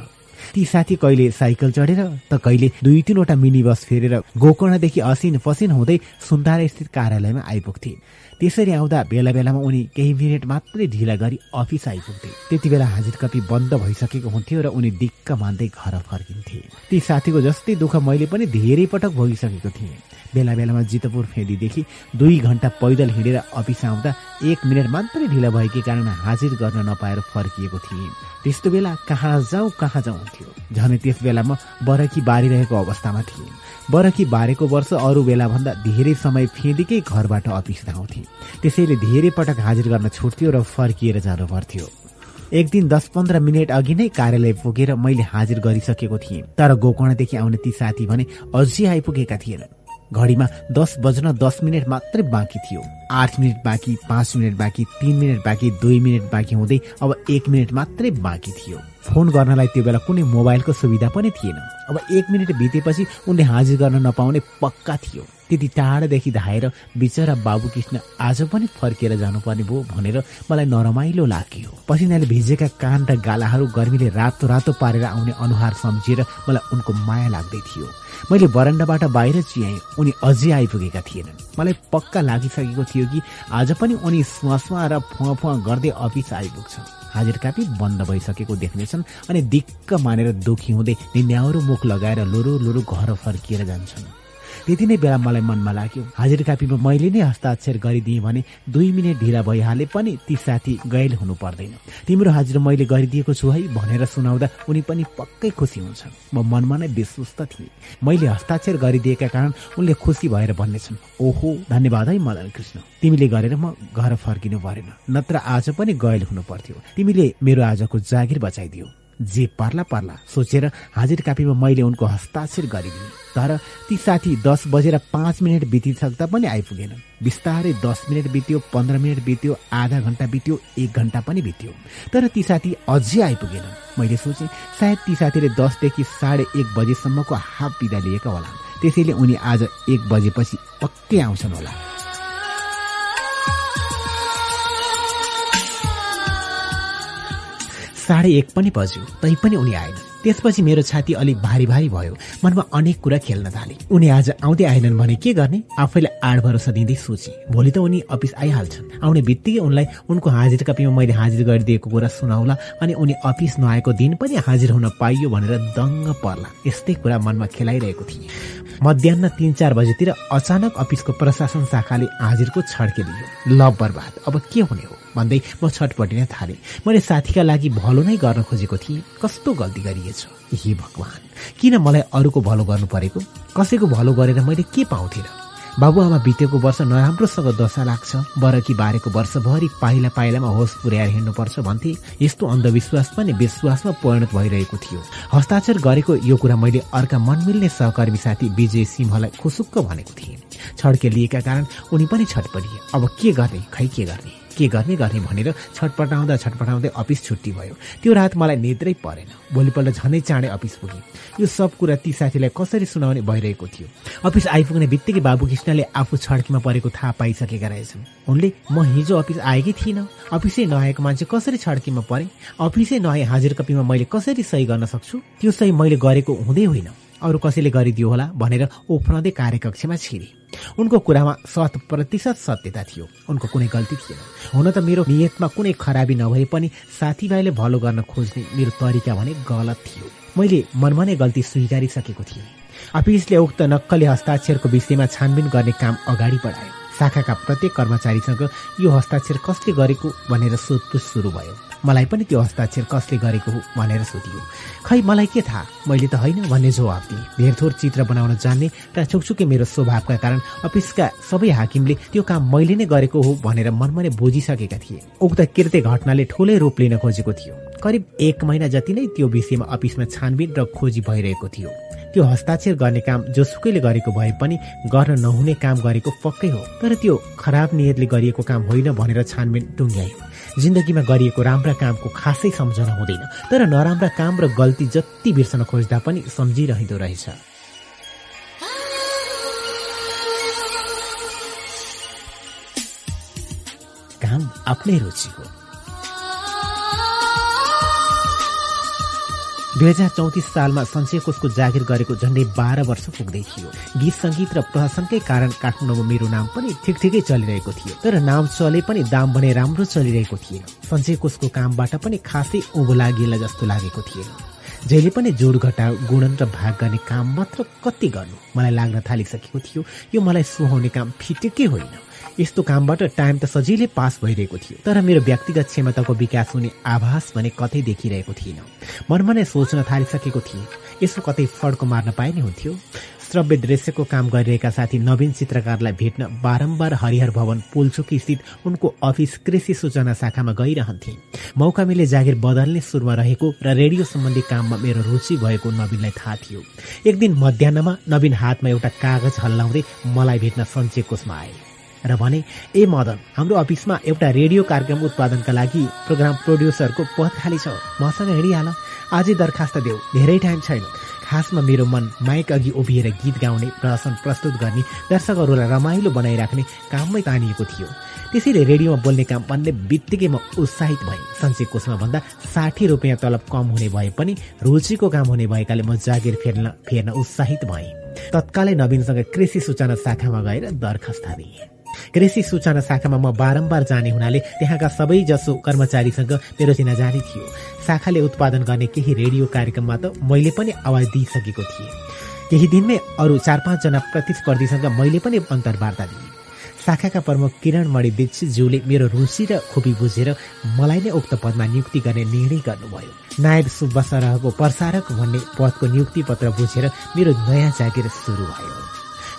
ती साथी कहिले साइकल चढेर त कहिले दुई तिनवटा मिनी बस फेरेर गोकर्णदेखि असिन पसिन हुँदै सुन्तारा स्थित कार्यालयमा आइपुग्थे। त्यसरी आउँदा बेला बेलामा उनी केही मिनट मात्रै ढिला गरी अफिस आइपुग्थे। त्यति बेला हाजिर कपी बन्द भइसकेको हुन्थ्यो र उनी दिक्क मान्दै घर फर्किन्थे। ती साथीको जस्तै दुःख मैले पनि धेरै पटक भोगिसकेको थिएँ। बेला बेलामा जितपुर फेदीदेखि दुई घन्टा पैदल हिँडेर अफिस आउँदा एक मिनट मात्रै ढिला भएकै कारण हाजिर गर्न नपाएर फर्किएको थिएँ। त्यस्तो बेला कहाँ जाउँ कहाँ जाउँ हुन्थ्यो। झनै त्यस बेला म बरकी बारिरहेको अवस्थामा थिएँ। बरकी बारेको वर्ष अरू बेलाभन्दा धेरै समय फेदिकै घरबाट अफिस धाउँथे त्यसैले धेरै पटक हाजिर गर्न छुट्थ्यो र फर्किएर जानु पर्थ्यो एक दिन दस पन्ध्र मिनट अघि नै कार्यालय पुगेर मैले हाजिर गरिसकेको थिएँ तर गोकर्णदेखि आउने ती साथी भने अझै आइपुगेका थिएनन्। घडीमा दस बज्न दस मिनट मात्रै बाँकी थियो। आठ मिनट बाँकी पाँच मिनट बाँकी तिन मिनट बाँकी दुई मिनट बाँकी हुँदै अब एक मिनट मात्रै बाँकी थियो। फोन गर्नलाई त्यो बेला कुनै मोबाइलको सुविधा पनि थिएन। अब एक मिनट बितेपछि उनले हाजिर गर्न नपाउने पक्का थियो। त्यति टाढादेखि धाएर बिचरा बाबु कृष्ण आज पनि फर्किएर जानुपर्ने भयो भनेर मलाई नरमाइलो लाग्यो। पसिनाले भिजेका कान र गालाहरू गर्मीले रातो रातो पारेर आउने अनुहार सम्झिएर मलाई उनको माया लाग्दै थियो। मैले बरन्डाबाट बाहिर चियाएँ उनी अझै आइपुगेका थिएनन्। मलाई पक्का लागिसकेको थियो कि आज पनि उनी सुवा र फुवा गर्दै अफिस आइपुग्छन्। हाजिर कापी बन्द भइसकेको देख्नेछन् अनि दिक्क मानेर दुखी हुँदै निन्याउरो मुख लगाएर लोरो लोरो घर फर्किएर जान्छन्। त्यति नै बेला मलाई मनमा लाग्यो हाजिर कापीमा मैले नै हस्ताक्षर गरिदिएँ भने दुई मिनट ढिला भइहाले पनि ती साथी गैल हुनु पर्दैन तिम्रो हाजिर मैले गरिदिएको छु है भनेर सुनाउँदा उनी पनि पक्कै खुसी हुन्छन्। म मनमा नै विश्वस्त थिएँ। मैले हस्ताक्षर गरिदिएका कारण उनले खुसी भएर भन्नेछन् ओहो धन्यवाद है मदन कृष्ण। तिमीले गरेर म घर फर्किनु परेन। नत्र आज पनि गैल हुनु पर्थ्यो तिमीले मेरो आजको जागिर बचाइदियो। जे पर्ला पर्ला सोचेर हाजिर कापीमा मैले उनको हस्ताक्षर गरिदिएँ। तर ती साथी दस बजेर पाँच मिनट बितिसक्दा पनि आइपुगेनन्। बिस्तारै दस मिनट बित्यो पन्ध्र मिनट बित्यो आधा घन्टा बित्यो एक घन्टा पनि बित्यो। तर ती साथी अझै आइपुगेनन्। मैले सोचेँ सायद ती साथीले दसदेखि साढे एक बजेसम्मको हाफ बिदा लिएका होला त्यसैले उनी आज एक बजेपछि पक्कै आउँछन् होला। साढे एक पनि बज्यो तै पनि उनी आएन। त्यसपछि मेरो छाती अलिक भारी भारी भयो। मनमा अनेक कुरा खेल्न थाले। उनी आज आउँदै आएनन् भने के गर्ने? आफैलाई आड भरोसा दिँदै सोचे। भोलि त उनी अफिस आइहाल्छन्। आउने बित्तिकै उनलाई उनको हाजिर कपीमा मैले हाजिर गरिदिएको कुरा सुनाउला अनि उनी अफिस नआएको दिन पनि हाजिर हुन पाइयो भनेर दङ्ग पर्ला। यस्तै कुरा मनमा खेलाइरहेको थिएँ। मध्याह तिन चार बजेतिर अचानक अफिसको प्रशासन शाखाले हाजिरको छड्के दियो। ल बर्बाद अब के हुने हो? भन्दै म छटपटिन थालेँ। मैले साथीका लागि भलो नै गर्न खोजेको थिएँ। कस्तो गल्ती गरिएछ? हे भगवान किन मलाई अरूको भलो गर्नु परेको? कसैको भलो गरेर मैले के पाउँथे र बाबुआमा बितेको वर्ष नराम्रोसँग दशा लाग्छ बरकी बारेको वर्षभरि पाइला पाइलामा होस पुर्याएर हिँड्नुपर्छ भन्थे। यस्तो अन्धविश्वास पनि विश्वासमा परिणत भइरहेको थियो। हस्ताक्षर गरेको यो कुरा मैले अर्का मनमिल्ने सहकर्मी साथी विजय सिंहलाई खुसुक्क भनेको थिएँ। छड्के लिएका कारण उनी पनि छटपटिए अब के गर्ने? खै के गर्ने? के गर्ने गर्ने भनेर छटपटाउँदा छटपटाउँदै अफिस छुट्टी भयो। त्यो रात मलाई निद्रै परेन। भोलिपल्ट झनै चाँडै अफिस पुगेँ। यो सब कुरा ती साथीलाई कसरी सुनाउने भइरहेको थियो। अफिस आइपुग्ने बित्तिकै बाबु कृष्णले आफू छड्कीमा परेको थाहा पाइसकेका रहेछन्। उनले म हिजो अफिस आएकै थिइनँ। अफिसै नआएको मान्छे कसरी छड्कीमा परे? अफिसै नआए हाजिर कपीमा मैले कसरी सही गर्न सक्छु? त्यो सही मैले गरेको हुँदै होइन। अरू कसैले गरिदियो होला भनेर उफ्रँदै कार्यकक्षमा छिरे। उनको कुरामा शत प्रतिशत सत्यता थियो। उनको कुनै गल्ती थिएन। हुन त मेरो नियतमा कुनै खराबी नभए पनि साथीभाइले भलो गर्न खोज्ने मेरो तरिका भने गलत थियो। मैले मनमा नै गल्ती स्वीकारिसकेको थिएँ। अफिसले उक्त नक्कली हस्ताक्षरको विषयमा छानबिन गर्ने काम अगाडि बढायो। शाखाका प्रत्येक कर्मचारीसँग यो हस्ताक्षर कसले गरेको भनेर सोधपुछ सुरु भयो। मलाई पनि त्यो हस्ताक्षर कसले गरेको हो भनेर सोधियो। खै मलाई के थाहा? मैले त होइन भन्ने जवाब दिएँ। धेरथोर चित्र बनाउन जान्ने र छुकछुके मेरो स्वभावका कारण अफिसका सबै हाकिमले त्यो काम मैले नै गरेको हो भनेर मनमा नै बुझिसकेका थिए। उक्त कृत्य घटनाले ठुलै रूप लिन खोजेको थियो। करिब एक महिना जति नै त्यो विषयमा अफिसमा छानबिन र खोजी भइरहेको थियो। त्यो हस्ताक्षर गर्ने काम जोसुकैले गरेको भए पनि गर्न नहुने काम गरेको पक्कै हो। तर त्यो खराब नियतले गरिएको काम होइन भनेर छानबिन टुङ्ग्यायो। जिन्दगीमा गरिएको राम्रा कामको खासै सम्झना हुँदैन तर नराम्रा काम र गल्ती जति बिर्सन खोज्दा पनि सम्झिरहँदो रहेछ। काम आफ्नै रुचिको। दुई हजार चौतिस सालमा सञ्चय कोषको जागिर गरेको झन्डै बाह्र वर्ष पुग्दै थियो। गीत सङ्गीत र प्रहसनकै कारण काठमाडौँमा मेरो नाम पनि ठिक ठिकै चलिरहेको थियो तर नाम चले पनि दाम भने राम्रो चलिरहेको थिएन। सञ्चय कोषको कामबाट पनि खासै उँभो लागेला जस्तो लागेको थिएन। जहिले पनि जोड घटाउ गुणन र भाग गर्ने काम मात्र कति गर्नु मलाई लाग्न थालिसकेको थियो यो मलाई सुहाउने काम फिटेकै होइन। यस्तो कामबाट टाइम त सजिलै पास भइरहेको थियो। तर मेरो व्यक्तिगत क्षमताको विकास हुने आभास भने कतै देखिरहेको थिएन मनमा नै सोच्न थालिसकेको थिएँ यसो कतै फड्को मार्न पाए नै हुन्थ्यो। श्रव्य दृश्यको काम गरिरहेका साथी नवीन चित्रकारलाई भेट्न बारम्बार हरिहर भवन पुलचोकी स्थित उनको अफिस कृषि सूचना शाखामा गइरहन्थे। मौका मिले जागिर बदल्ने सुरुमा रहेको र रेडियो सम्बन्धी काममा मेरो रुचि भएको नवीनलाई थाहा थियो। एक दिन मध्याहमा नवीन हातमा एउटा कागज हल्लाउँदै मलाई भेट्न सञ्चय कोषमा आए। र भने ए मदन हाम्रो अफिसमा एउटा रेडियो कार्यक्रम उत्पादनका लागि प्रोग्राम प्रोड्युसरको पद खाली छ। मसँग हिँडिहाल। आजै दरखास्त देऊ। धेरै टाइम छैन। खासमा मेरो मन माइक अघि उभिएर गीत गाउने प्रदर्शन प्रस्तुत गर्ने दर्शकहरूलाई रमाइलो बनाइराख्ने काममै तानिएको थियो। त्यसैले रेडियोमा बोल्ने काम भन्ने बित्तिकै म उत्साहित भएँ। सञ्चय कोषमा भन्दा साठी रुपियाँ तलब कम हुने भए पनि रुचिको काम हुने भएकाले म जागिर फेर्न फेर्न उत्साहित भएँ। तत्कालै नवीनसँग कृषि सूचना शाखामा गएर दरखास्त दिएँ। कृषि सूचना शाखामा म बारम्बार जाने हुनाले त्यहाँका सबै जसो कर्मचारीसँग मेरो चिनाजानी थियो। शाखाले उत्पादन गर्ने केही रेडियो कार्यक्रममा त मैले पनि आवाज दिइसकेको थिएँ। केही दिनमै अरू चार पाँचजना प्रतिस्पर्धीसँग मैले पनि अन्तर्वार्ता दिएँ। शाखाका प्रमुख किरण मणि दीक्षितज्यूले मेरो रुचि र खुबी बुझेर मलाई नै उक्त पदमा नियुक्ति गर्ने निर्णय गर्नुभयो। नायब सुब्बा सरहको प्रसारक भन्ने पदको नियुक्ति पत्र बुझेर मेरो नयाँ जागिर सुरु भयो।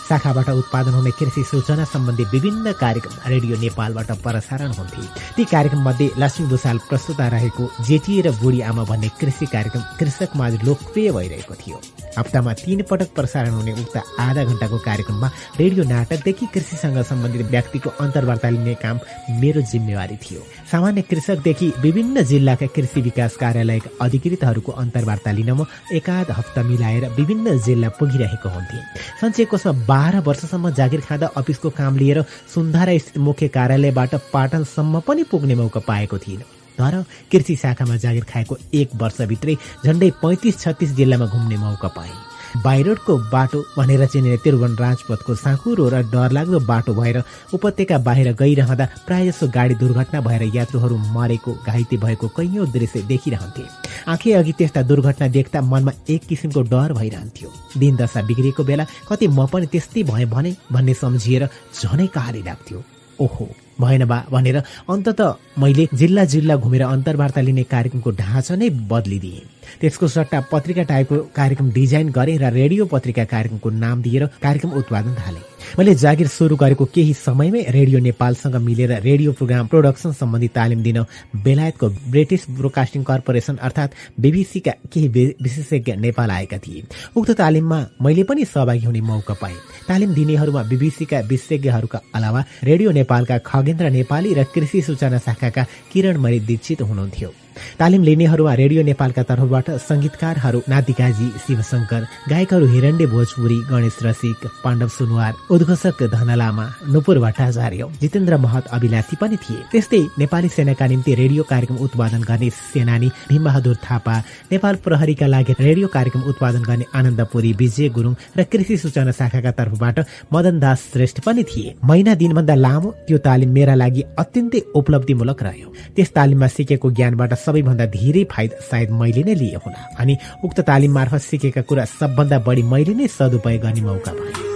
शाखाबाट उत्पादन हुने कृषि सूचना सम्बन्धी विभिन्न कार्यक्रम रेडियो नेपालबाट प्रसारण हुन्थे। ती कार्यक्रम मध्ये लक्ष्मी भूषाल प्रस्तुता रहेको जेटिए र बुढी आमा भन्ने कृषि कार्यक्रम कृषकमा लोकप्रिय भइरहेको थियो। हप्तामा तीन पटक प्रसारण हुने उक्त आधा घण्टाको कार्यक्रममा रेडियो नाटकदेखि कृषिसँग सम्बन्धित व्यक्तिको अन्तर्वार्ता लिने काम मेरो जिम्मेवारी थियो सामान्य कृषकदेखि विभिन्न जिल्लाका कृषि विकास कार्यालयका अधिकृतहरूको अन्तर्वार्ता लिन म एकाध हप्ता मिलाएर विभिन्न जिल्ला पुगिरहेको हुन्थे सञ्चय कोषमा बाह्र वर्षसम्म जागिर खाँदा अफिसको काम लिएर सुन्धारा स्थित मुख्य कार्यालयबाट पाटनसम्म पनि पुग्ने मौका पाएको थिइनँ तर कृषि शाखामा जागिर खाएको एक वर्षभित्रै झन्डै पैँतिस छत्तिस जिल्लामा घुम्ने मौका पाएँ। बाहिरोडको बाटो भनेर चिनिने त्रिभुवन राजपथको साँकुरो र डरलाग्दो बाटो भएर उपत्यका बाहिर गइरहँदा प्रायजसो गाडी दुर्घटना भएर यात्रुहरू मरेको घाइते भएको कैयौँ दृश्य देखिरहन्थे। आँखे अघि त्यस्ता दुर्घटना देख्दा मनमा एक किसिमको डर भइरहन्थ्यो। दिन दशा बिग्रिएको बेला कति म पनि त्यस्तै भएँ भने भन्ने सम्झिएर झनै कहारी लाग्थ्यो। ओहो! भएन बा भनेर अन्तत मैले जिल्ला जिल्ला घुमेर अन्तर्वार्ता लिने कार्यक्रमको ढाँचा नै बदलिदिएँ। त्यसको सट्टा पत्रिका टाइपको कार्यक्रम डिजाइन गरेँ र रेडियो पत्रिका कार्यक्रमको नाम दिएर कार्यक्रम उत्पादन थालेँ। मैले जागिर सुरु गरेको केही समयमै रेडियो नेपालसँग मिलेर रेडियो प्रोग्राम प्रोडक्सन सम्बन्धी तालिम दिन बेलायतको ब्रिटिस ब्रोडकास्टिङ कर्पोरेसन अर्थात् बिबिसीका केही विशेषज्ञ नेपाल आएका थिए। उक्त तालिममा मैले पनि सहभागी हुने मौका पाएँ। तालिम दिनेहरूमा बिबिसीका विशेषज्ञहरूका अलावा रेडियो नेपालका खगेन्द्र नेपाली र कृषि सूचना शाखाका किरण मणि दीक्षित हुनुहुन्थ्यो। तालिम लिनेहरूमा रेडियो नेपालका तर्फबाट संगीतकारहरू नातिकाजी शिवशंकर गायकहरू हिरण्डे भोजपुरी गणेश रसिक पाण्डव सुनवार उद्घोषक धनलामा नुपुर भट्टाचार्य जितेन्द्र महत अभिलाषी पनि थिए। त्यस्तै नेपाली सेनाका निम्ति रेडियो कार्यक्रम उत्पादन गर्ने सेनानी भीमबहादुर थापा नेपाल प्रहरीका लागि रेडियो कार्यक्रम उत्पादन गर्ने आनन्दपुरी विजय गुरुङ र कृषि सूचना शाखाका तर्फबाट मदन दास श्रेष्ठ पनि थिए। महिना दिनभन्दा लामो त्यो तालिम मेरा लागि अत्यन्तै उपलब्धिमूलक रह्यो। त्यस तालिममा सिकेको ज्ञानबाट सबैभन्दा धेरै फाइदा सायद मैले नै लिए होला। अनि उक्त तालिम मार्फत सिकेका कुरा सबभन्दा बढी मैले नै सदुपयोग गर्ने मौका पाएँ।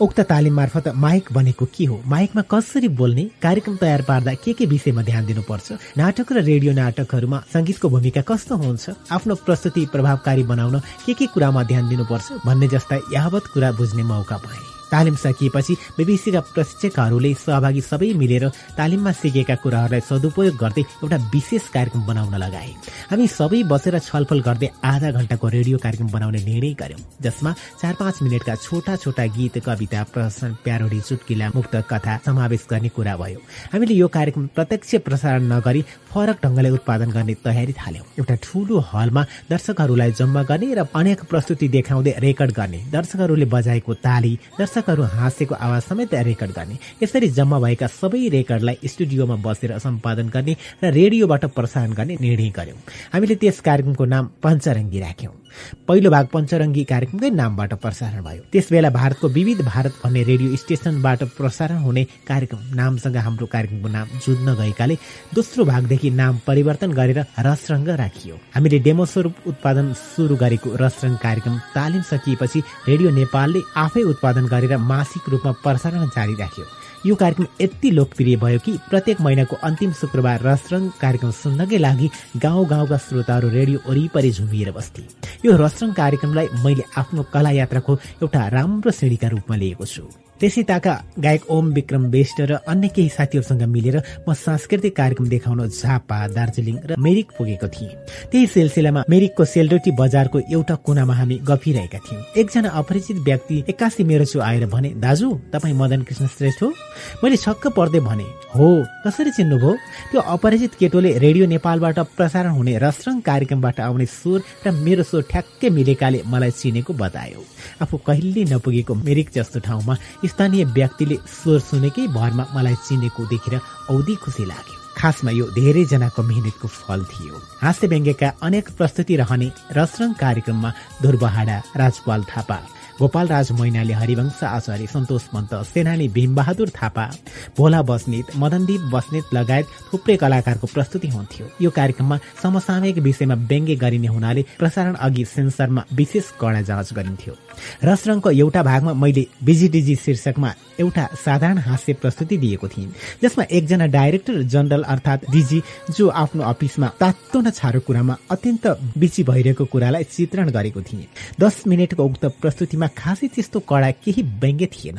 उक्त तालिम मार्फत माइक भनेको के हो? माइकमा कसरी बोल्ने? कार्यक्रम तयार पार्दा के के विषयमा ध्यान दिनुपर्छ? नाटक र रेडियो नाटकहरूमा संगीतको भूमिका कस्तो हुन्छ? आफ्नो प्रस्तुति प्रभावकारी बनाउन के के कुरामा ध्यान दिनुपर्छ? भन्ने जस्ता यावत कुरा बुझ्ने मौका पाएँ। तालिम सकिएपछि बीबीसीका प्रशिक्षकहरूले सहभागी सबै मिलेर तालिममा सिकेका कुराहरूलाई सदुपयोग गर्दै एउटा विशेष कार्यक्रम बनाउन लगाए। हामी सबै बसेर छलफल गर्दै आधा घण्टाको रेडियो कार्यक्रम बनाउने निर्णय गर्यौं जसमा चार पाँच मिनटका छोटा छोटा गीत कविता प्रश्न प्यारोडी चुटकिला मुक्त कथा समावेश गर्ने कुरा भयो। हामीले यो कार्यक्रम प्रत्यक्ष प्रसारण नगरी फरक ढंगले उत्पादन गर्ने तयारी थाल्यौं। एउटा ठूलो हलमा दर्शकहरूलाई जम्मा गर्ने र अनेक प्रस्तुति देखाउँदै रेकर्ड गर्ने दर्शकहरूले बजाएको ताली दर्शकहरू हाँसेको आवाज समेत रेकर्ड गर्ने। यसरी जम्मा भएका सबै रेकर्डलाई स्टुडियोमा बसेर सम्पादन गर्ने र रेडियोबाट प्रसारण गर्ने निर्णय गर्यौं। हामीले त्यस कार्यक्रमको नाम पञ्चरङ्गी राख्यौं। पहिलो भाग पञ्चरङ्गी कार्यक्रमकै नामबाट प्रसारण भयो। त्यसबेला भारतको विविध भारत भन्ने रेडियो स्टेशनबाट प्रसारण हुने कार्यक्रम नामसँग हाम्रो कार्यक्रमको नाम जुझ्न गएकाले दोस्रो भागदेखि नाम परिवर्तन गरेर रसरङ्ग राखियो। हामीले डेमो स्वरूप उत्पादन सुरु गरेको रसरङ्ग कार्यक्रम तालिम सकिएपछि रेडियो नेपालले आफै उत्पादन गरेर मासिक रूपमा प्रसारण जारी राख्यो। यो कार्यक्रम यति लोकप्रिय भयो कि प्रत्येक महिनाको अन्तिम शुक्रबार रसरङ कार्यक्रम सुन्नकै लागि गाउँ गाउँका श्रोताहरू रेडियो वरिपरि झुमिएर बस्थे। यो रसरङ कार्यक्रमलाई मैले आफ्नो कला यात्राको एउटा राम्रो श्रेणीका रूपमा लिएको छु। त्यसै ताका गायक ओम विक्रम बेष्ट र अन्य केही साथीहरूसँग मिलेर म सांस्कृतिक कार्यक्रम देखाउन झापा दार्जिलिङ र मेरिक पुगेको थिएँ। त्यही सिलसिलामा मेरिकको सेलरोटी बजारको एउटा कुनामा हामी गफिरहेका थियौँ। एकजना अपरिचित व्यक्ति एक्कासी मेरो छु आएर भने दाजु तपाईँ मदन कृष्ण श्रेष्ठ हो? मैले छक्क पर्दै भने हो कसरी चिन्नुभयो? त्यो अपरिचित केटोले रेडियो नेपालबाट प्रसारण हुने रसरङ कार्यक्रमबाट आउने स्वर र मेरो स्वर ठ्याक्कै मिलेकाले मलाई चिनेको बतायो। आफू कहिले नपुगेको मेरिक जस्तो ठाउँमा स्थानीय व्यक्तिले स्वर सुनेकै भरमा मलाई चिनेको देखेर औधी खुसी लाग्यो। खासमा यो धेरैजनाको मेहनतको फल थियो। हाँस्य व्यङ्ग्यका अनेक प्रस्तुति रहने रसरङ कार्यक्रममा ध्रुवहाडा राजपाल थापा गोपाल राज मैनाली हरिवंश आचार्य सन्तोष पन्त सेनानी भीमबहादुर थापा भोला बस्नेत मदनदीप बस्नेत लगायत थुप्रै कलाकारको प्रस्तुति हुन्थ्यो। यो कार्यक्रममा समसामयिक विषयमा व्यङ्ग्य गरिने हुनाले प्रसारण अघि सेन्सरमा विशेष कडा जाँच गरिन्थ्यो। रसरङको एउटा भागमा मैले बिजिडिजी शीर्षकमा एउटा साधारण हास्य प्रस्तुति दिएको थिएँ जसमा एकजना डाइरेक्टर जनरल अर्थात् डिजी जो आफ्नो अफिसमा तातो न छारो कुरामा अत्यन्त बिची भइरहेको कुरालाई चित्रण गरेको थिएँ। दस मिनटको उक्त प्रस्तुतिमा खासै त्यस्तो कडा केही व्यङ्ग्य थिएन।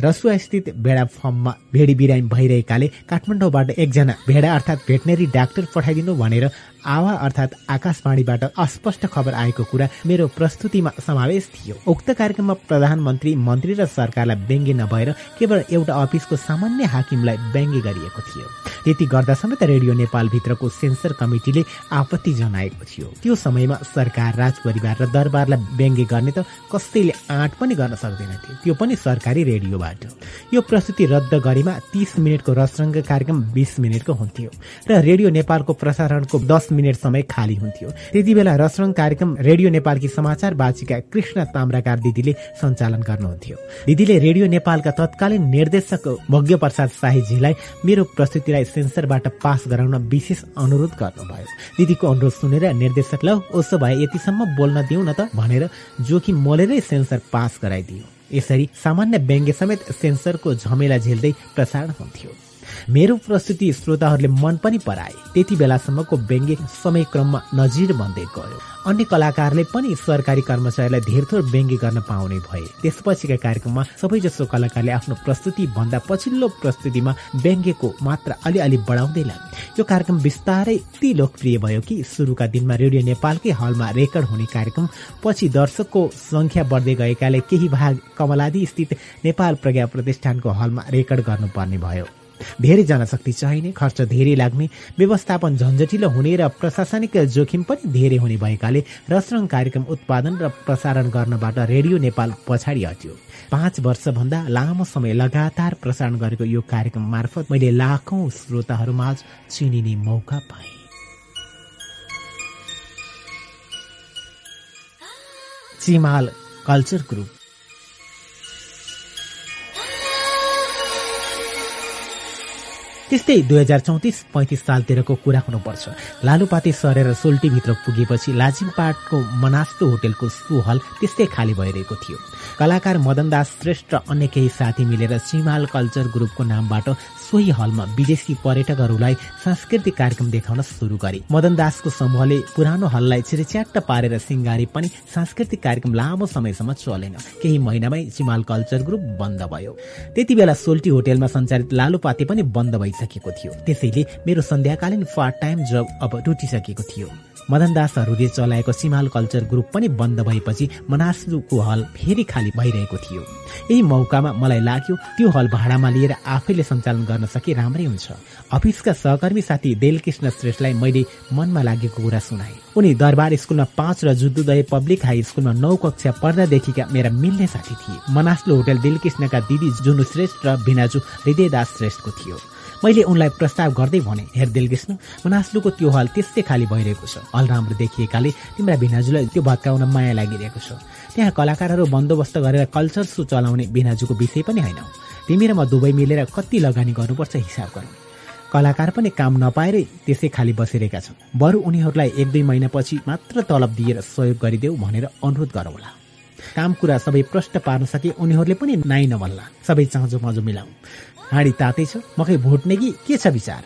रसुवा स्थित भेडा फर्ममा भेडी बिरामी भइरहेकाले काठमाडौँबाट एकजना भेडा अर्थात् भेटनरी डाक्टर पठाइदिनु भनेर आवा अर्थात् आकाशवाणीबाट अस्पष्ट खबर आएको कुरा मेरो प्रस्तुतिमा समावेश थियो। उक्त कार्यक्रममा प्रधानमन्त्री मन्त्री र सरकारलाई व्यङ्ग्य नभएर केवल एउटा अफिसको सामान्य हाकिमलाई व्यङ्ग्य गरिएको थियो। त्यति गर्दा समेत रेडियो नेपालभित्रको सेन्सर कमिटीले आपत्ति जनाएको थियो। त्यो समयमा सरकार राज परिवार र दरबारलाई व्यङ्ग्य गर्ने त कसैले आँट पनि गर्न सक्दैनथे। त्यो पनि सरकारी रेडियोबाट यो प्रस्तुति रद्द गरेमा तीस मिनटको रसरङ्ग कार्यक्रम बिस मिनटको हुन्थ्यो र रेडियो नेपालको प्रसारणको दस मिनट समय खाली हुन्थ्यो। त्यति बेला रसरङ कार्यक्रम रेडियो नेपालकी समाचार बाचिका कृष्ण ताम्राकार दिदीले सञ्चालन गर्नुहुन्थ्यो। दिदीले रेडियो नेपालका तत्कालीन निर्देशक भोग्य प्रसाद शाहीजीलाई मेरो प्रस्तुतिलाई सेन्सरबाट पास गराउन विशेष अनुरोध गर्नुभयो। दिदीको अनुरोध सुनेर निर्देशक ल उसो भए यतिसम्म बोल्न दिउ न त भनेर जोखिम मोलेरै सेन्सर पास गराइदियो। यसरी सामान्य व्यङ्ग्य समेत सेन्सरको झमेला झेल्दै प्रसारण हुन्थ्यो। मेरो प्रस्तुति श्रोताहरूले मन पनि पराए। त्यति बेलासम्मको व्यङ्ग्य समय क्रममा नजिर बन्दै गयो। अन्य कलाकारले पनि सरकारी कर्मचारीलाई धेरथोर व्यङ्ग्य गर्न पाउने भए। त्यसपछिका कार्यक्रममा सबैजसो कलाकारले आफ्नो प्रस्तुति भन्दा पछिल्लो प्रस्तुतिमा व्यङ्ग्यको मात्रा अलिअलि बढाउँदै लागे यो कार्यक्रम बिस्तारै यति लोकप्रिय भयो कि सुरुका दिनमा रेडियो नेपालकै हलमा रेकर्ड हुने कार्यक्रम पछि दर्शकको संख्या बढ्दै गएकाले केही भाग कमलादी स्थित नेपाल प्रज्ञा प्रतिष्ठानको हलमा रेकर्ड गर्नुपर्ने भयो। धेरै जनशक्ति चाहिने खर्च धेरै लाग्ने व्यवस्थापन झन्झटिलो हुने र प्रशासनिक जोखिम पनि धेरै हुने भएकाले रसरङ कार्यक्रम उत्पादन र प्रसारण गर्नबाट रेडियो नेपाल पछाडि हट्यो। पाँच वर्षभन्दा लामो समय लगातार प्रसारण गरेको यो कार्यक्रम मार्फत मैले लाखौं श्रोताहरूमाझ चिनिने मौका पाएँ। Chimal culture group. त्यस्तै दुई हजार चौतिस पैँतिस सालतिरको कुरा हुनुपर्छ। लालुपाते सरेर सोल्टीभित्र पुगेपछि लाजिमपाटको मनास्तो होटेलको सु हल त्यस्तै खाली भइरहेको थियो। कलाकार मदन दास श्रेष्ठ अन्य केही साथी मिलेर सिमाल कल्चर ग्रुपको नामबाट सोही हलमा विदेशी पर्यटकहरूलाई सांस्कृतिक कार्यक्रम देखाउन सुरु गरे। मदन दासको समूहले पुरानो हललाई छिरिच्याट्ट पारेर सिंगारी पनि सांस्कृतिक कार्यक्रम लामो समयसम्म चलेन। केही महिनामै सिमाल कल्चर ग्रुप बन्द भयो। त्यति बेला सोल्टी होटेलमा सञ्चालित लालुपाते पनि बन्द भइसकेको थियो। त्यसैले मेरो सन्ध्याकालीन पार्ट टाइम जब अब टुटिसकेको थियो। मदन दासहरूले चलाएको सिमाल कल्चर ग्रुप पनि बन्द भएपछि मनासुको हल फेरि खाली भइरहेको थियो। यही मौकामा मलाई लाग्यो त्यो हल भाडामा लिएर आफैले सञ्चालन गर्न सके राम्रै हुन्छ। अफिसका सहकर्मी साथी देलकृष्ण श्रेष्ठलाई मैले मनमा लागेको कुरा सुनाए। उनी दरबार स्कुलमा पाँच र जुद्धोदय पब्लिक हाई स्कुलमा नौ कक्षा पढ्दादेखिका मेरा मिल्ने साथी थिए। मनास्लो होटल दिलकृष्णका दिदी जुनु श्रेष्ठ र भिनाजु हृदयदास श्रेष्ठको थियो। मैले उनलाई प्रस्ताव गर्दै भने हेर दिलकृष्ण मनास्लुको त्यो हल त्यसै खाली भइरहेको छ। हल राम्रो देखिएकाले तिम्रा भिनाजुलाई त्यो भत्काउन माया लागिरहेको छ। त्यहाँ कलाकारहरू बन्दोबस्त गरेर कल्चर सो चलाउने भिनाजुको विषय पनि होइन। तिमी र म दुवै मिलेर कति लगानी गर्नुपर्छ हिसाब गरौँ। कलाकार पनि काम नपाएरै त्यसै खाली बसिरहेका छन्। बरु उनीहरूलाई एक दुई महिनापछि मात्र तलब दिएर सहयोग गरिदेऊ भनेर अनुरोध गरौँला काम कुरा सबै प्रष्ट पार्न सके उनीहरूले पनि नाइ नभन्ला सबै चाँजो मजो मिलाऊ। हाँडी तातै छ। मकै भुट्ने कि? के छ विचार?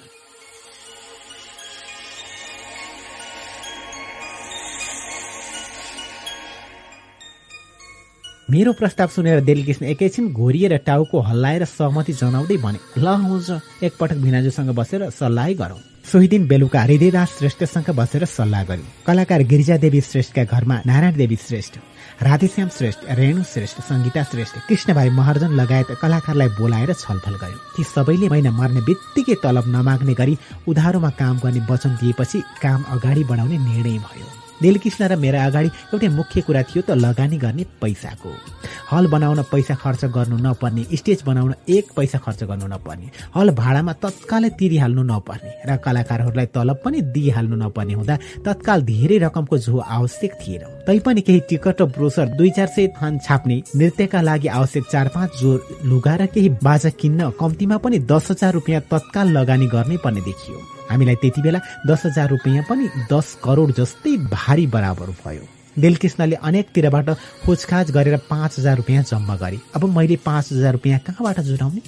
मेरो प्रस्ताव सुनेर देलकृष्ण एकैछिन घोरिएर टाउको हल्लाएर सहमति जनाउँदै भने ल हुन्छ। एकपटक भिनाजुसँग बसेर सल्लाह गरौँ। सोही दिन बेलुका हृदयदास श्रेष्ठसँग बसेर सल्लाह गर्यो कलाकार गिरिजा देवी श्रेष्ठका घरमा नारायण देवी श्रेष्ठ। राधेश्याम श्रेष्ठ रेणु श्रेष्ठ सङ्गीता श्रेष्ठ कृष्णभाइ महर्जन लगायत कलाकारलाई बोलाएर छलफल गर्यो। ती सबैले महिना मर्ने बित्तिकै तलब नमाग्ने गरी उधारोमा काम गर्ने वचन दिएपछि काम अगाडि बढाउने निर्णय भयो। दिलकृष्ण र मेरा अगाडि एउटै मुख्य कुरा थियो त लगानी गर्ने पैसाको। हल बनाउन पैसा खर्च गर्नु नपर्ने स्टेज बनाउन एक पैसा खर्च गर्नु नपर्ने हल भाडामा तत्कालै तिरिहाल्नु नपर्ने र कलाकारहरूलाई तलब पनि दिइहाल्नु नपर्ने हुँदा तत्काल धेरै रकमको झो आवश्यक थिएन। तैपनि केही टिकट र ब्रोसर दुई चार सय थान छाप्ने नृत्यका लागि आवश्यक चार पाँच जोर लुगा र केही बाजा किन्न कम्तीमा पनि दस हजार रुपियाँ तत्काल लगानी गर्नै पर्ने देखियो। हामीलाई त्यति बेला दस हजार रुपियाँ पनि दस करोड जस्तै भारी बराबर भयो। दिलकृष्णले अनेकतिरबाट खोजखाज गरेर पाँच हजार रुपियाँ जम्मा गरे। अब मैले पाँच हजार रुपियाँ कहाँबाट जुटाउने?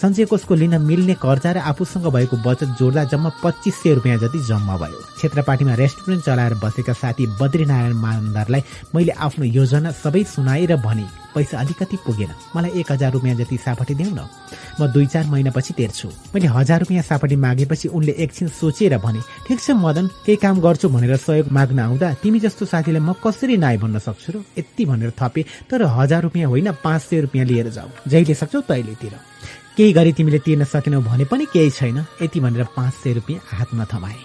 सञ्चय कोषको लिन मिल्ने कर्जा र आफूसँग भएको बचत जोड्दा जम्मा पच्चिस सय रुपियाँ जति जम्मा भयो। क्षेत्रपाटीमा रेस्टुरेन्ट चलाएर बसेका साथी बद्रीनारायण मानदारलाई मैले आफ्नो योजना सबै सुनाएर भने पैसा अलिकति पुगेन। मलाई एक हजार रुपियाँ जति सापटी देऊ न। म दुई चार महिनापछि तिर्छु। मैले हजार रुपियाँ सापटी मागेपछि उनले एकछिन सोचेर भने ठिक छ मदन केही काम गर्छु भनेर सहयोग माग्न आउँदा तिमी जस्तो साथीलाई म कसरी नाइ भन्न सक्छु र यति भनेर थपे तर हजार रुपियाँ होइन पाँच सय रुपियाँ लिएर जाऊ। जहिले सक्छौ तैले तिर केही गरी तिमीले तिर्न सकेनौ भने पनि केही छैन। यति भनेर पाँच सय रुपियाँ हातमा थमाए।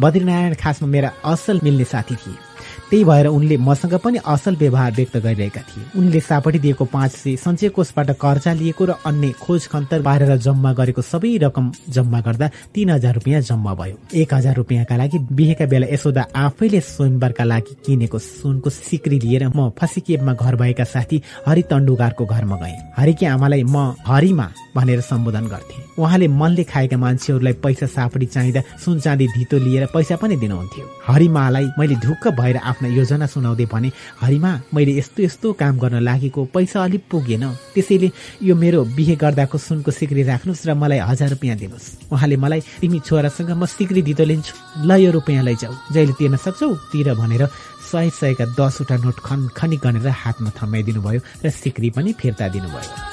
बद्रीनारायण खासमा मेरा असल मिल्ने साथी थिए। त्यही भएर उनले मसँग पनि असल व्यवहार व्यक्त गरिरहेका थिए। उनले सापटी दिएको पाँच सय सञ्चय कोषबाट कर्जा लिएको र अन्य खोज खन्तर पारेर जम्मा गरेको सबै रकम जम्मा गर्दा तीन हजार रुपियाँ जम्मा भयो। एक हजार रुपियाँका लागि बिहेका बेला यशोदा आफैले स्वयंवरका लागि किनेको सुनको सिक्री लिएर म फसिकेबमा घर भएका साथी हरि तण्डुकारको घरमा गएँ। हरिकी आमालाई म हरिमा भनेर सम्बोधन गर्थे। उहाँले मनले खाएका मान्छेहरूलाई पैसा सापडी चाहिँदा सुन चाँदी धितो लिएर पैसा पनि दिनुहुन्थ्यो। हरिमालाई मैले ढुक्क भएर आफ्ना योजना सुनाउँदै भने हरिमा मैले यस्तो यस्तो काम गर्न लागेको पैसा अलिक पुगेन। त्यसैले यो मेरो बिहे गर्दाको सुनको सिक्री राख्नुहोस् र मलाई हजार रुपियाँ दिनुहोस्। उहाँले मलाई तिमी छोरासँग म सिक्री धितो लिन्छु। ल यो रुपियाँ लैजाऊ। जहिले तिर्न सक्छौ तिर भनेर सय सयका दसवटा नोट खन खनी गनेर हातमा थमाइदिनु भयो र सिक्री पनि फिर्ता दिनुभयो।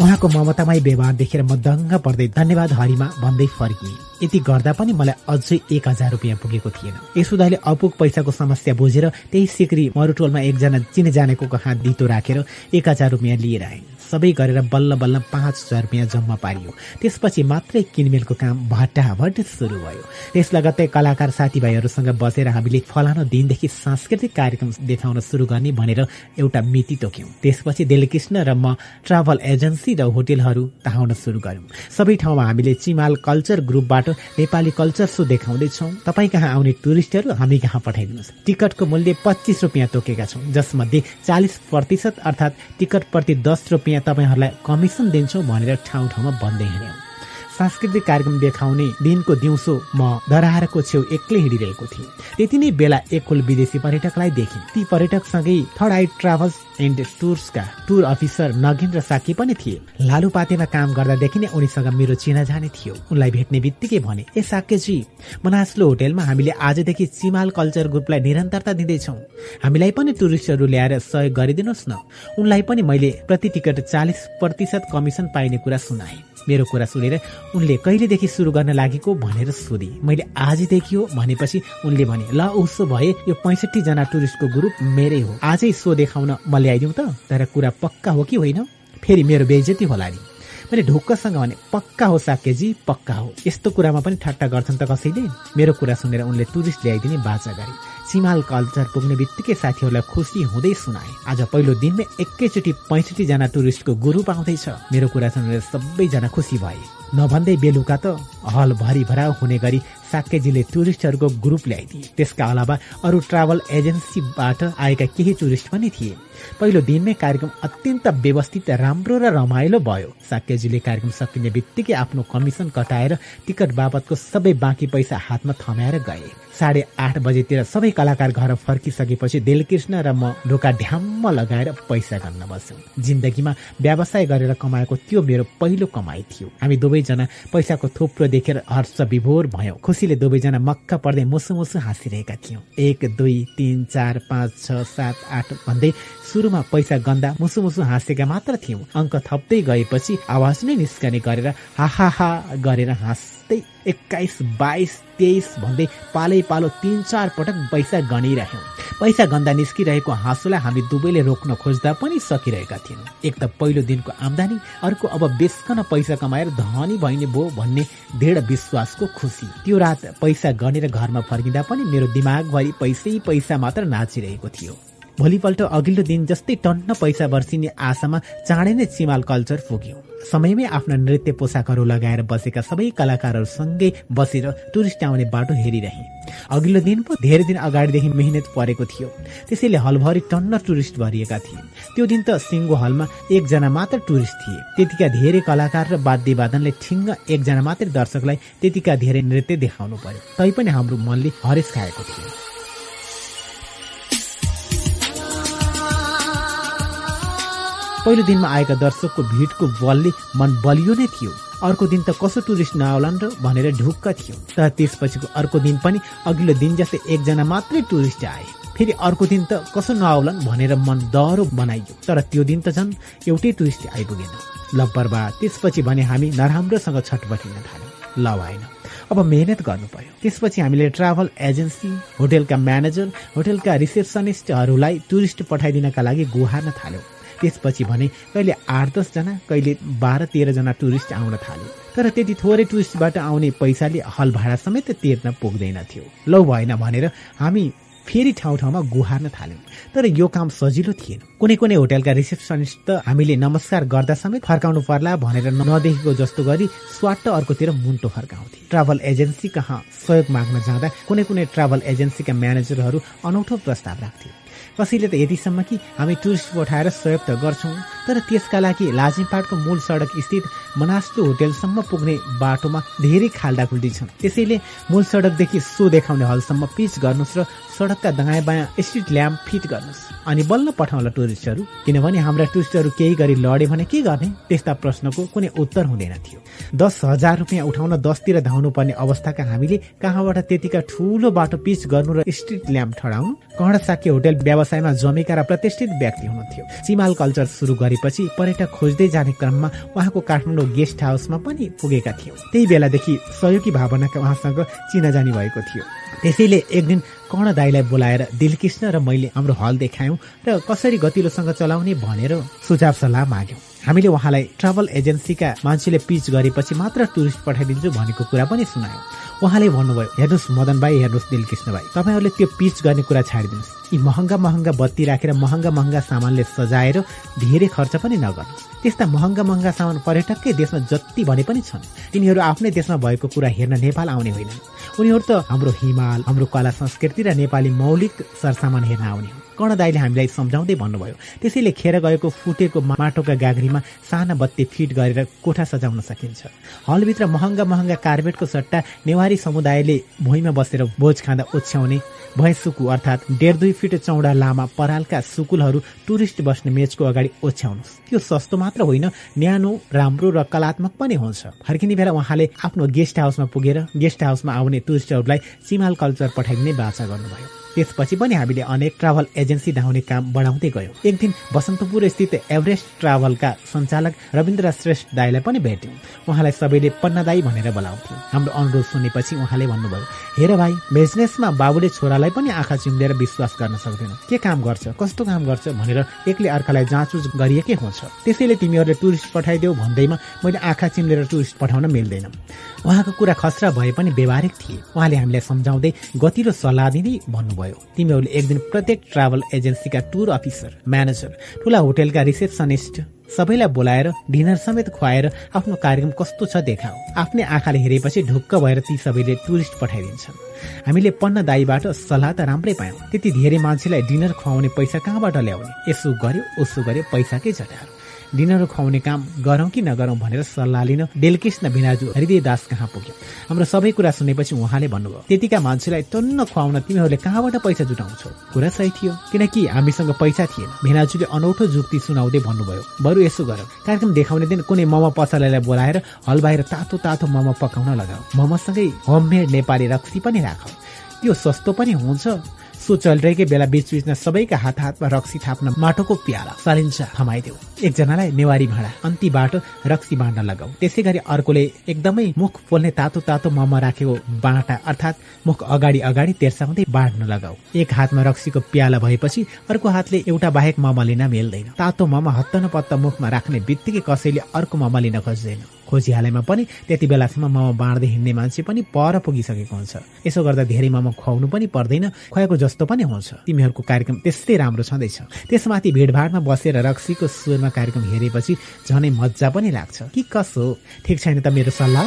उहाँको ममतामय व्यवहार देखेर म दङ्ग पर्दै धन्यवाद हरिमा भन्दै फर्किएँ। यति गर्दा पनि मलाई अझै एक हजार रुपियाँ पुगेको थिएन। यसुदाले अपुग पैसाको समस्या बुझेर त्यही सिक्री मरुटोलमा एकजना चिने जानेको कहाँ दितो राखेर एक हजार रुपियाँ लिएर आए। सबै गरेर बल्ल बल्ल पाँच हजार रुपियाँ जम्मा पारियो। त्यसपछि मात्रै किनमेलको काम भट्टाभट सुरु भयो। त्यस लगत्तै कलाकार साथीभाइहरूसँग बसेर हामीले फलानो दिनदेखि सांस्कृतिक कार्यक्रम देखाउन सुरु गर्ने भनेर एउटा मिति तोक्यौं। त्यसपछि दिलकृष्ण र म ट्राभल एजेन्सी र होटेलहरू ताहाउन सुरु गर्यौं सबै ठाउँमा हामीले चिमाल कल्चर ग्रुपबाट नेपाली कल्चर सो देखाउँदैछौँ। तपाईँ कहाँ आउने टुरिस्टहरू हामी कहाँ पठाइदिनुहोस्। टिकटको मूल्य पच्चिस रुपियाँ तोकेका छौँ जसमध्ये चालिस प्रतिशत अर्थात् टिकट प्रति दस रुपियाँ तपाईँहरूलाई कमिसन दिन्छौँ भनेर ठाउँ ठाउँमा भन्दै हिँड्यौँ। सांस्कृतिक कार्यक्रम देखाउने दिनको दिउँसो म दराहारको छेउ एक्लै हिँडिरहेको थिएँ। त्यति नै बेला एक विदेशी पर्यटकलाई देखेँ ती पर्यटकसँगै थर्ड आई ट्राभल्स एन्ड टुर्सका टुर अफिसर नगिन र साकी पनि थिए। लालुपातेमा काम गर्दादेखि नै उनीसँग मेरो चिनाजानी थियो। उनलाई भेट्ने बित्तिकै भने ए साकेजी मनास्लो होटेलमा हामीले आजदेखि चिमाल कल्चर ग्रुपलाई निरन्तरता दिँदैछौँ। हामीलाई पनि टुरिस्टहरू ल्याएर सहयोग गरिदिनुहोस् न। उनलाई पनि मैले प्रति टिकट चालिस प्रतिशत कमिसन पाइने कुरा सुनाएँ। मेरो कुरा सुनेर उनले कहिलेदेखि सुरु गर्न लागेको भनेर सोधे। मैले आजदेखि हो भनेपछि उनले भने ल उसो भए यो पैँसठी जना टुरिस्टको ग्रुप मेरै हो। आजै सो देखाउन म ल्याइदिउँ त। तर कुरा पक्का हो कि होइन? फेरि मेरो बेइज्जती होला नि। मैले ढुक्कसँग भने पक्का हो साकेजी पक्का हो। यस्तो कुरामा पनि ठट्टा गर्छन् त कसैले? मेरो कुरा सुनेर उनले टुरिस्ट ल्याइदिने बाचा गरे। चिमाल कल्चर पुग्ने बित्तिकै साथीहरूलाई खुसी हुँदै सुनाए। आज पहिलो दिनमै एकैचोटि पैँसठी जना टुरिस्टको ग्रुप आउँदैछ। मेरो कुरा सुनेर सबैजना खुसी भए। नभन्दै बेलुका त हल भरि भराउ हुने गरी साक्यजीले टुरिस्टहरूको ग्रुप ल्याइदिए। त्यसका अलावा अरू ट्राभल एजेन्सीबाट आएका केही टुरिस्ट पनि थिए। पहिलो दिनमै कार्यक्रम अत्यन्त व्यवस्थित राम्रो र रमाइलो भयो। साक्यजीले कार्यक्रम सकिने बित्तिकै आफ्नो कमिसन कटाएर टिकट बापतको सबै बाँकी पैसा हातमा थमाएर गए। साढे आठ बजेतिर सबै कलाकार घर फर्किसकेपछि दिलकृष्ण र म ढोका ढ्याम्म लगाएर पैसा गन्न बस्यौँ। जिन्दगीमा व्यवसाय गरेर कमाएको त्यो मेरो पहिलो कमाई थियो। हामी दुवैजना पैसाको थोप्रो देखेर हर्ष विभोर भयौँ। खुसीले दुवैजना मक्क पर्दै मुसु मुसु हाँसिरहेका थियौँ। एक दुई तिन चार पाँच छ सात आठ भन्दै सुरुमा पैसा गन्दा मुसु मुसु हाँसेका मात्र थियौँ। अङ्क थप्दै गएपछि आवाज नै निस्कने गरेर हाहा गरेर हाँस्दै एक्काइस बाइस तेइस भन्दै पालै पालो तिन चार पटक पैसा गनिरह्यौँ। पैसा गन्दा निस्किरहेको हाँसोलाई हामी दुवैले रोक्न खोज्दा पनि सकिरहेका थियौँ। एक त पहिलो दिनको आम्दानी अर्को अब बेसकन पैसा कमाएर धनी भइने भो भन्ने दृढ विश्वासको खुसी त्यो रात पैसा गनेर घरमा फर्किँदा पनि मेरो दिमागभरि पैसै पैसा मात्र नाचिरहेको थियो। भोलिपल्ट अघिल्लो दिन जस्तै टन्न पैसा वर्षिने आशामा चाँडै नै चिमाल कल्चर पुग्यौँ। समयमै आफ्ना नृत्य पोसाकहरू लगाएर बसेका सबै कलाकारहरूसँगै बसेर टुरिस्ट आउने बाटो हेरिरहे। अघिल्लो दिन पो धेरै दिन अगाडिदेखि मेहनत परेको थियो। त्यसैले हलभरि टन्न टुरिस्ट भरिएका थिए। त्यो दिन त सिङ्गो हलमा एकजना मात्र टुरिस्ट थिए। त्यतिका धेरै कलाकार र वाद्यवादनले ठिङ्ग एकजना मात्रै दर्शकलाई त्यतिका धेरै नृत्य देखाउनु पर्यो। तैपनि हाम्रो मनले हरेस खाएको थियो। पहिलो दिनमा आएका दर्शकको भिडको बलले मन बलियो नै थियो। अर्को दिन त कसो टुरिस्ट नआउलान् र भनेर ढुक्क थियो। तर त्यसपछिको अर्को दिन पनि अघिल्लो दिन जस्तै एकजना मात्रै टुरिस्ट आए। फेरि अर्को दिन त कसो नआउलान् भनेर मन दह्रो बनाइयो। तर त्यो दिन त झन् एउटै टुरिस्ट आइपुगेन। ल त्यसपछि भने हामी नराम्रोसँग छटपटिन थाल्यौँ। ल भएन अब मेहनत गर्नु पर्यो त्यसपछि हामीले ट्राभल एजेन्सी होटेलका म्यानेजर होटेलका रिसेप्सनिस्टहरूलाई टुरिस्ट पठाइदिनका लागि गुहार्न थाल्यौँ। त्यसपछि भने कहिले आठ दसजना कहिले बाह्र तेह्रजना टुरिस्ट आउन थाल्यो तर त्यति थोरै टुरिस्टबाट आउने पैसाले हल भाडा समेत तिर्न पुग्दैन थियो। लौ भएन भनेर हामी फेरि ठाउँ ठाउँमा गुहार्न थाल्यौँ। तर यो काम सजिलो थिएन। कुनै कुनै होटेलका रिसेप्सनिस्ट त हामीले नमस्कार गर्दा समेत फर्काउनु पर्ला भनेर नदेखेको जस्तो गरी स्वाट अर्कोतिर मुन्टो फर्काउँथे। ट्राभल एजेन्सी कहाँ सहयोग माग्न जाँदा कुनै कुनै ट्राभल एजेन्सीका म्यानेजरहरू अनौठो प्रस्ताव राख्थे। कसैले त यतिसम्म कि हामी टुरिस्ट पठाएर सहयोग त गर्छौँ तर त्यसका लागि लाजिमपाटको मूल सडक स्थित मनास्टो होटेलसम्म पुग्ने बाटोमा धेरै खाल्डाखुल्डी छन् त्यसैले मूल सडकदेखि सो देखाउने हलसम्म पिच गर्नुहोस् र सडकका दायाँ बायाँ स्ट्रिट ल्याम्प फिट गर्नुहोस्। अनि बल्ल पठाउला टुरिस्टहरू किनभने हाम्रा टुरिस्टहरू केही गरी लडे भने के गर्ने? त्यस्ता प्रश्नको कुनै उत्तर हुँदैन थियो। दस हजार रुपियाँ उठाउन दसतिर धाउनु पर्ने अवस्थाका हामीले कहाँबाट त्यतिका ठुलो बाटो पिच गर्नु र स्ट्रिट ल्याम्प ठडाउनु? कर्णसाक्य होटेल व्यवसायमा जमेका र प्रतिष्ठित व्यक्ति हुनुहुन्थ्यो। चिमाल कल्चर सुरु गरेपछि पर्यटक खोज्दै जाने क्रममा उहाँको काठमाडौँ गेस्ट हाउसमा पनि पुगेका थियौँ। त्यही बेलादेखि सहयोगी भावनाका उहाँसँग चिनाजानी भएको थियो। त्यसैले एक दिन कर्ण दाईलाई बोलाएर दिलकृष्ण र मैले हाम्रो हल देखायौँ र कसरी गतिलोसँग चलाउने भनेर सुझाव सल्लाह माग्यौँ। हामीले उहाँलाई ट्राभल एजेन्सीका मान्छेले पिच गरेपछि मात्र टुरिस्ट पठाइदिन्छु भनेको कुरा पनि सुनायौँ। उहाँले भन्नुभयो हेर्नुहोस् मदन भाइ हेर्नुहोस् दिलकृष्ण भाइ तपाईँहरूले त्यो पिच गर्ने कुरा छाडिदिनुहोस्। यी महँगा महँगा बत्ती राखेर महँगा महँगा सामानले सजाएर धेरै खर्च पनि नगर्नुहोस्। त्यस्ता महँगा महँगा सामान पर्यटककै देशमा जति भने पनि छन् तिनीहरू आफ्नै देशमा भएको कुरा हेर्न नेपाल आउने होइनन्। उनीहरू त हाम्रो हिमाल हाम्रो कला संस्कृति र नेपाली मौलिक सरसामान हेर्न आउने हो कर्ण दाईले हामीलाई सम्झाउँदै भन्नुभयो त्यसैले खेर गएको फुटेको माटोका गाग्रीमा साना बत्ती फिट गरेर कोठा सजाउन सकिन्छ। हलभित्र महँगा महँगा कार्पेटको सट्टा नेवारी समुदायले भुइँमा बसेर भोज खाँदा ओछ्याउने भैँसुकु अर्थात् डेढ दुई फिट चौडा लामा परालका सुकुलहरू टुरिस्ट बस्ने मेचको अगाडि ओछ्याउनुहोस्। त्यो सस्तो मात्र होइन न्यानो राम्रो र कलात्मक पनि हुन्छ। फर्किने बेला उहाँले आफ्नो गेस्ट हाउसमा पुगेर गेस्ट हाउसमा आउने टुरिस्टहरूलाई चिमाल कल्चर पठाइदिने बाचा गर्नुभयो। त्यसपछि पनि हामीले अनेक ट्राभल एजेन्सी धाउने काम बढाउँदै गयौँ। एक दिन बसन्तपुर स्थित एभरेस्ट ट्राभलका सञ्चालक रविन्द्र श्रेष्ठ दाईलाई पनि भेट्यौँ। उहाँलाई सबैले पन्नादाई भनेर बोलाउँथ्यो। हाम्रो अनुरोध सुनेपछि उहाँले भन्नुभयो हेर भाइ बिजनेसमा बाबुले छोरालाई पनि आँखा चिम्लेर विश्वास गर्न सक्दैन। के काम गर्छ कस्तो काम गर्छ भनेर एकले अर्कालाई जाँचुज गरिएकै हुन्छ। त्यसैले तिमीहरूले टुरिस्ट पठाइदेऊ भन्दैमा मैले आँखा चिम्लेर टुरिस्ट पठाउन मिल्दैन। उहाँको कुरा खसरा भए पनि व्यवहारिक थिए। उहाँले हामीलाई सम्झाउँदै गतिलो सल्लाह दिँदै भन्नुभयो। तिमीहरूले एक दिन प्रत्येक ट्राभल एजेन्सीका टुर अफिसर म्यानेजर ठुला होटेलका रिसेप्सनिस्ट सबैलाई बोलाएर डिनर समेत खुवाएर आफ्नो कार्यक्रम कस्तो छ देखाऊ। आफ्नै आँखाले हेरेपछि ढुक्क भएर ती सबैले टुरिस्ट पठाइदिन्छन्। हामीले पन्न दाईबाट सल्लाह त राम्रै पायौँ। त्यति धेरै मान्छेलाई डिनर खुवाउने पैसा कहाँबाट ल्याउने? यसो गर्यो उसो गर्यो पैसाकै झटारो डिनर खुवाउने काम गरौँ कि नगरौँ भनेर सल्लाह लिन डेलकृष्ण भिनाजु हृदय दास कहाँ पुग्यो? हाम्रो सबै कुरा सुनेपछि उहाँले भन्नुभयो त्यतिका मान्छेलाई टन्न खुवाउन तिमीहरूले कहाँबाट पैसा जुटाउँछौ? कुरा सही थियो किनकि हामीसँग पैसा थिएन। भिनाजुले अनौठो जुक्ति सुनाउँदै भन्नुभयो बरु यसो गरौँ कार्यक्रम देखाउने दिन कुनै मोमो पसलैलाई बोलाएर हल बाहिर तातो तातो मोमो पकाउन लगाऊ। मोमोसँगै होममेड नेपाली रक्सी पनि राखौ। त्यो सस्तो पनि हुन्छ सो चलिरहेकै बेला बीचबीचमा सबैका हात हातमा रक्सी थाप्न माटोको प्याला सलिन्छ थमाइदेऊ एकजनालाई नेवारी भाँडा अन्तिबाट रक्सी बाँड्न लगाऊ। त्यसै गरी अर्कोले एकदमै मुख पोल्ने तातो तातो मम राखेको बाँटा अर्थात् मुख अगाडि अगाडि तेर्साउँदै बाँड्न लगाऊ। एक हातमा रक्सीको प्याला भएपछि अर्को हातले एउटा बाहेक मम लिन मिल्दैन। तातो मम हत्त न पत्त मुखमा राख्ने बित्तिकै कसैले अर्को मम लिन खोज्दैन। खोजिहालेमा पनि त्यति बेलासम्म मोमो बाँड्दै हिँड्ने मान्छे पनि पर पुगिसकेको हुन्छ। यसो गर्दा धेरै मोमो खुवाउनु पनि पर्दैन खुवाएको जस्तो पनि हुन्छ। तिमीहरूको कार्यक्रम त्यस्तै राम्रो छँदैछ। त्यसमाथि भिडभाडमा बसेर रक्सीको सुरमा कार्यक्रम हेरेपछि झनै मजा पनि लाग्छ। कि कसो? ठिक छैन त मेरो सल्लाह?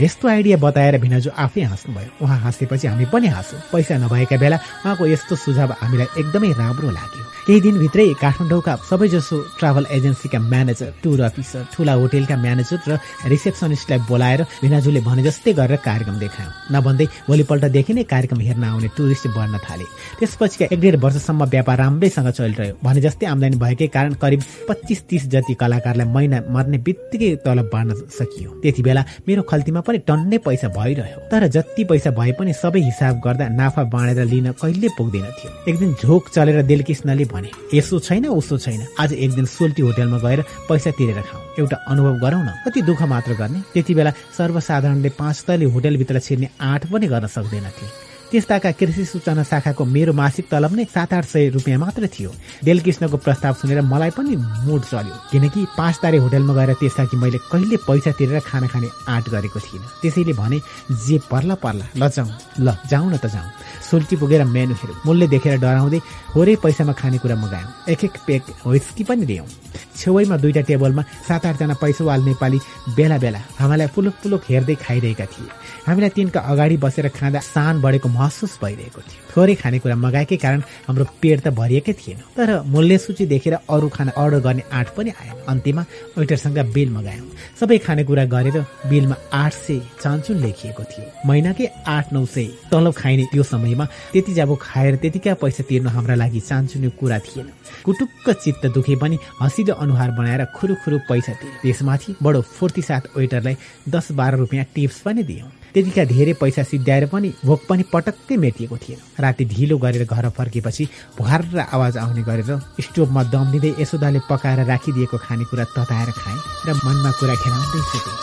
यस्तो आइडिया बताएर भिनाजु आफै हाँस्नुभयो। उहाँ हाँसेपछि हामी पनि हाँसौँ पैसा नभएका बेला उहाँको यस्तो सुझाव हामीलाई एकदमै राम्रो लाग्यो। केही दिनभित्रै काठमाडौँका सबैजसो ट्राभल एजेन्सीका म्यानेजर टुर अफिसर ठुला होटेलका म्यानेजर र रिसेप्सनिस्टलाई बोलाएर भिनाजुले भने जस्तै गरेर कार्यक्रम देखायौँ। नभन्दै भोलिपल्टदेखि नै कार्यक्रम हेर्न आउने टुरिस्ट बढ्न थाले। त्यसपछिका एक डेढ वर्षसम्म व्यापार राम्रैसँग चलिरह्यो। भने जस्तै आमदानी भएकै कारण करिब पच्चिस तिस जति कलाकारलाई महिना मर्ने बित्तिकै तलब बाँड्न सकियो। त्यति बेला मेरो खल्तीमा पनि टन्नै पैसा भइरह्यो। तर जति पैसा भए पनि सबै हिसाब गर्दा नाफा बाँडेर लिन कहिले पुग्दैन थियो। एक दिन झोक चलेर दिलकृष्णले भने यसो छैन उसो छैन। आज एक दिन सोल्टी होटेलमा गएर पैसा तिरेर खाऊ। एउटा अनुभव गरौँ न। कति दुःख मात्र गर्ने। त्यति बेला सर्वसाधारणले पाँच तले होटेलभित्र छिर्ने आँट पनि गर्न सक्दैनथे त्यस्ताका कृषि सूचना शाखाको मेरो मासिक तलब नै सात आठ सय रुपियाँ मात्र थियो। डेलकृष्णको प्रस्ताव सुनेर मलाई पनि मुड चल्यो किनकि पाँच तारे होटेलमा गएर त्यसका मैले कहिले पैसा तिरेर खाना खाने आँट गरेको थिइनँ। त्यसैले भने जे पर्ला पर्ला ल जाउँ ल जाउँ न त जाउँ। सोल्टी पुगेर मेनु हेऱ्यौँ मूल्य देखेर डराउँदै थोरै पैसामा खानेकुरा मगायौँ। एक एक पेक व्हिस्की पनि दियौँ। छेउमा दुईटा टेबलमा सात आठजना पैसावाल नेपाली बेला बेला हामीलाई पुलुक पुलुक हेर्दै खाइरहेका थिए। हामीलाई तिनका अगाडि बसेर खाँदा सान बढेको महसुस भइरहेको थियो। थोरै खानेकुरा मगाएकै कारण हाम्रो पेट त भरिएकै थिएन। तर मूल्य सूची देखेर अरू खाना अर्डर गर्ने आँट पनि आएन। अन्त्यमा वेटरसँग बिल मगायौँ। सबै खानेकुरा गरेर बिलमा आठ सय चान्चुन लेखिएको थियो। महिनाकै आठ नौ सय। तलब खाइने त्यो समयमा त्यति जब खाएर त्यतिका पैसा तिर्नु हाम्रा लागि चान्चुने कुरा थिएन। कुटुक्क चित्त दुखे पनि हँसिलो अनुहार बनाएर खुरुखुरु पैसा दिए। त्यसमाथि बडो फुर्ती साथ वेटरलाई दस बाह्र रुपियाँ टिप्स पनि दियौँ। त्यतिका धेरै पैसा सिद्ध्याएर पनि भोक पनि पटक्कै मेटिएको थिएन। राति ढिलो गरेर घर फर्केपछि भुहार र आवाज आउने गरेर स्टोभमा दम दिँदै यशोदाले पकाएर राखिदिएको खानेकुरा तताएर खाएँ र मनमा कुरा खेलाउँदै सुतेँ।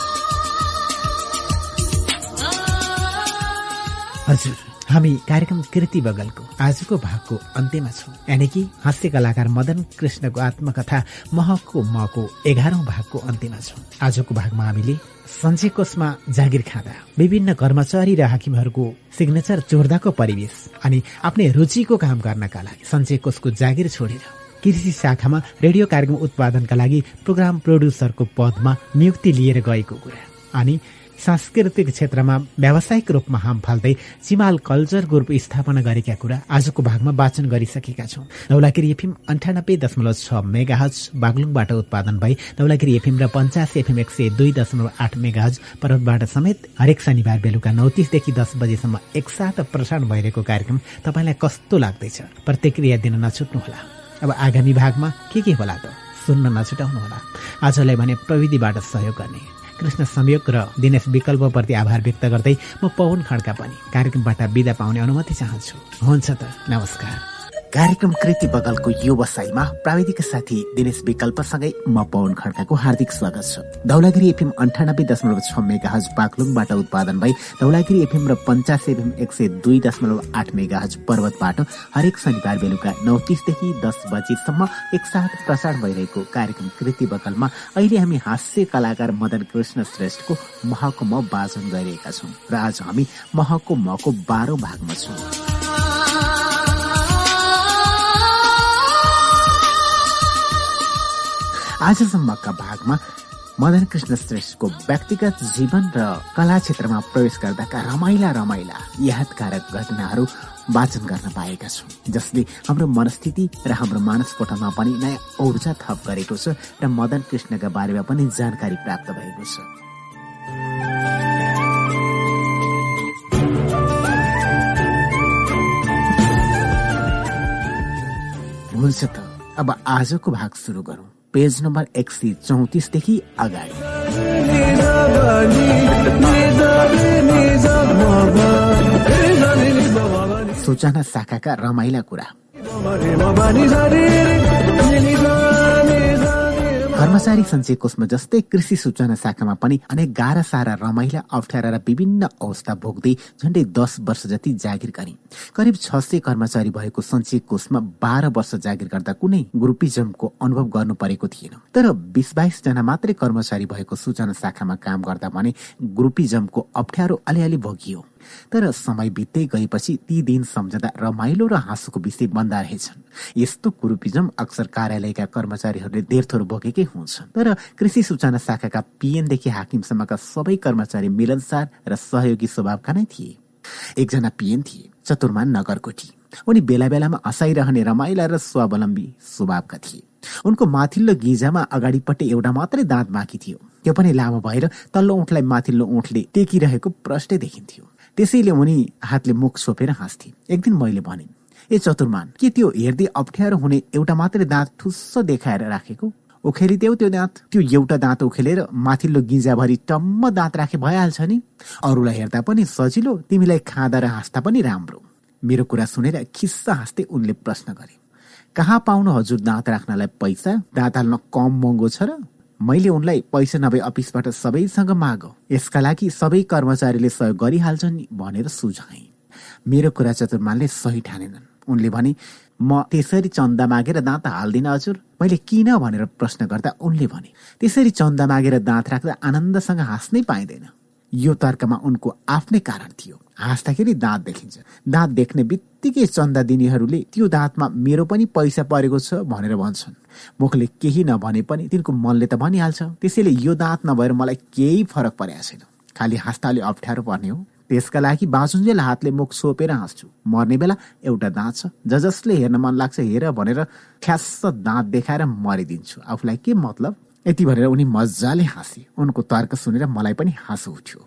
हजुर। हामी कार्यक्रम कृति बगलको आजको भागको अन्त्यमा छौँ। यानि कि हास्य कलाकार मदन कृष्णको आत्मकथा महको मको एघारौं भागको अन्त्यमा छौँ। आजको भागमा हामीले सञ्चय कोषमा जागिर खाँदा विभिन्न कर्मचारी र हाकिमहरूको सिग्नेचर चोर्दाको परिवेश अनि आफ्नै रुचिको काम गर्नका लागि सञ्चय कोषको जागिर छोडेर कृषि शाखामा रेडियो कार्यक्रम उत्पादनका लागि प्रोग्राम प्रोड्युसरको पदमा नियुक्ति लिएर गएको कुरा। अनि सांस्कृतिक क्षेत्रमा व्यावसायिक रूपमा हाम फाल्दै चिमाल कल्चर ग्रुप स्थापना गरेका कुरा आजको भागमा वाचन गरिसकेका छौँ। नौलागिरी एफएम अन्ठानब्बे दशमलव छ मेगाहज बागलुङबाट उत्पादन भई नौलागिरी एफएम र पञ्चासी एफएम एक सय दुई दशमलव आठ मेगाहज पर्वतबाट समेत हरेक शनिबार बेलुका नौ तिसदेखि दस बजेसम्म एकसाथ प्रसारण भइरहेको कार्यक्रम तपाईँलाई कस्तो लाग्दैछ? प्रतिक्रिया दिन नछुट्नुहोला। अब आगामी भागमा के के होला त? सुन्न नछुटाउनुहोला। आजलाई भने प्रविधिबाट सहयोग गर्ने। कृष्ण संयोग र दिनेश विकल्पप्रति आभार व्यक्त गर्दै म पवन खड्का पनि कार्यक्रमबाट विदा पाउने अनुमति चाहन्छु। हुन्छ त नमस्कार। कार्यक्रम कृति बगलको यो वसाईमा प्राविधिक साथी दिनेश विकल्पसँगै म पवन खड्काको हार्दिक स्वागत छ। धौलागिरी एफएम अन्ठानब्बे दशमलव छ मेगाहज बागलुङबाट उत्पादन भई धौलागिरी एफएम र पञ्चास एफएम एक सय दुई दशमलव आठ मेगाहज पर्वतबाट हरेक शनिबार बेलुका नौ तिसदेखि दस बजीसम्म एकसाथ प्रसारण भइरहेको कार्यक्रम कृति बगलमा अहिले हामी हास्य कलाकार मदन कृष्ण श्रेष्ठको महको म वाचन गरिरहेका छौँ र आज हामी महको मको बाह्रौं भागमा छौँ। आजसम्मका भागमा मदन कृष्ण श्रेष्ठको व्यक्तिगत जीवन र कला क्षेत्रमा प्रवेश गर्दाका रमाइला रमाइला यादकारक घटनाहरू वाचन गर्न पाएका छौँ जसले हाम्रो मनस्थिति र हाम्रो मानसपटलमा पनि नयाँ ऊर्जा थप गरेको छ र मदन कृष्णका बारेमा पनि जानकारी प्राप्त भएको छ। हुन्छ त अब आजको भाग सुरु गरौँ। पेज नम्बर एक सय चौतिसदेखि अगाडि। सूचना शाखाका रमाइला कुरा। कर्मचारी सञ्चय कोषमा जस्तै कृषि सूचना शाखामा पनि अनेक गाह्रा सारा रमाइला अप्ठ्यारा र विभिन्न अवस्था भोग्दै झण्डै दस वर्ष जति जागिर गरे। करिब छ सय कर्मचारी भएको सञ्चय कोषमा बाह्र वर्ष जागिर गर्दा कुनै ग्रुपिजमको अनुभव गर्नु परेको थिएन। तर बिस बाइस जना मात्रै कर्मचारी भएको सूचना शाखामा काम गर्दा भने ग्रुपिजमको अप्ठ्यारो अलिअलि भोगियो। तर समय बित्दै गएपछि ती दिन सम्झँदा रमाइलो र हाँसोको विषय बन्दा रहेछन्। यस्तो कुरूपिजम अक्सर कार्यालयका कर्मचारीहरूले धेरथोर भोगेकै हुन्छन्। तर कृषि सूचना शाखाका पिएनदेखि हाकिमसम्मका सबै कर्मचारी मिलनसार र सहयोगी स्वभावका नै थिए। एकजना पिएन थिए चतुर्मान नगरकोटी उनी बेला बेलामा हँसाइरहने रमाइला र स्वावलम्बी स्वभावका थिए। उनको माथिल्लो गिजामा अगाडिपट्टि एउटा मात्रै दाँत बाँकी थियो। त्यो पनि लामो भएर तल्लो ओठलाई माथिल्लो ओठले टेकिरहेको प्रष्टै देखिन्थ्यो। त्यसैले उनी हातले मुख छोपेर हाँस्थे। एक दिन मैले भने ए चतुर्मान के त्यो हेर्दै अप्ठ्यारो हुने एउटा मात्रै दाँत ठुस्स देखाएर राखेको? उखेलिदेऊ त्यो दाँत। त्यो एउटा दाँत उखेलेर माथिल्लो गिजाभरि टम्म दाँत राखे भइहाल्छ नि। अरूलाई हेर्दा पनि सजिलो तिमीलाई खाँदा र हाँस्दा पनि राम्रो। मेरो कुरा सुनेर खिस्सा हाँस्दै उनले प्रश्न गरे कहाँ पाउनु हजुर दाँत राख्नलाई पैसा? दाँत हाल्न कम महँगो छ र? मैले उनलाई पैसा नभए अफिसबाट सबैसँग माग। यसका लागि सबै कर्मचारीले सहयोग गरिहाल्छन् भनेर सुझाए। मेरो कुरा चतुर्मानले सही ठानेनन्। उनले भने म त्यसरी चन्दा मागेर दाँत हाल्दिनँ हजुर। मैले किन? भनेर प्रश्न गर्दा उनले भने त्यसरी चन्दा मागेर दाँत राख्दा आनन्दसँग हाँस्नै पाइँदैन। यो तर्कमा उनको आफ्नै कारण थियो। हाँस्दाखेरि दाँत देखिन्छ। दाँत देख्ने बित्तिकै चन्दा दिनेहरूले त्यो दाँतमा मेरो पनि पैसा परेको छ भनेर भन्छन्। मुखले केही नभने पनि तिनको मनले त भनिहाल्छ। त्यसैले यो दाँत नभएर मलाई केही फरक परेको छैन। खालि हाँस्दा अलि अप्ठ्यारो पर्ने हो। त्यसका लागि बाँचुन्जेल हातले मुख छोपेर हाँस्छु। मर्ने बेला एउटा दाँत छ। ज जसले हेर्न मन लाग्छ हेर भनेर ख्यास दाँत देखाएर मरिदिन्छु। आफूलाई के मतलब? यति भनेर उनी मजाले हाँसे। उनको तर्क सुनेर मलाई पनि हाँसो उठ्यो।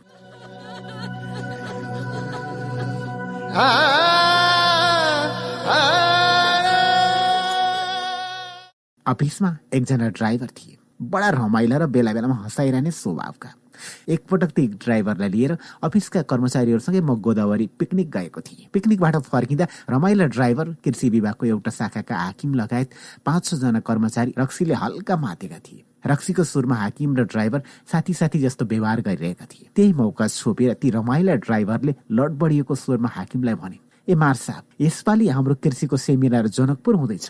अफिसमा एकजना ड्राइभर थिए। बडा रमाइला र बेला बेलामा हँसाइरहने स्वभावका। एकपटक ती ड्राइभरलाई लिएर अफिसका कर्मचारीहरूसँगै म गोदावरी पिकनिक गएको थिएँ। पिकनिकबाट फर्किँदा रमाइला ड्राइभर कृषि विभागको एउटा शाखाका हाकिम लगायत पाँच छजना कर्मचारी रक्सीले हल्का मातेका थिए। रक्सीको सुरमा हाकिम र ड्राइभर साथी साथी जस्तो व्यवहार गरिरहेका थिए। त्यही मौका छोपेर ती रमाइला ड्राइभरले लड बढिएको स्वरमा हाकिमलाई भने ए मार साहब यसपालि हाम्रो कृषिको सेमिनार जनकपुर हुँदैछ।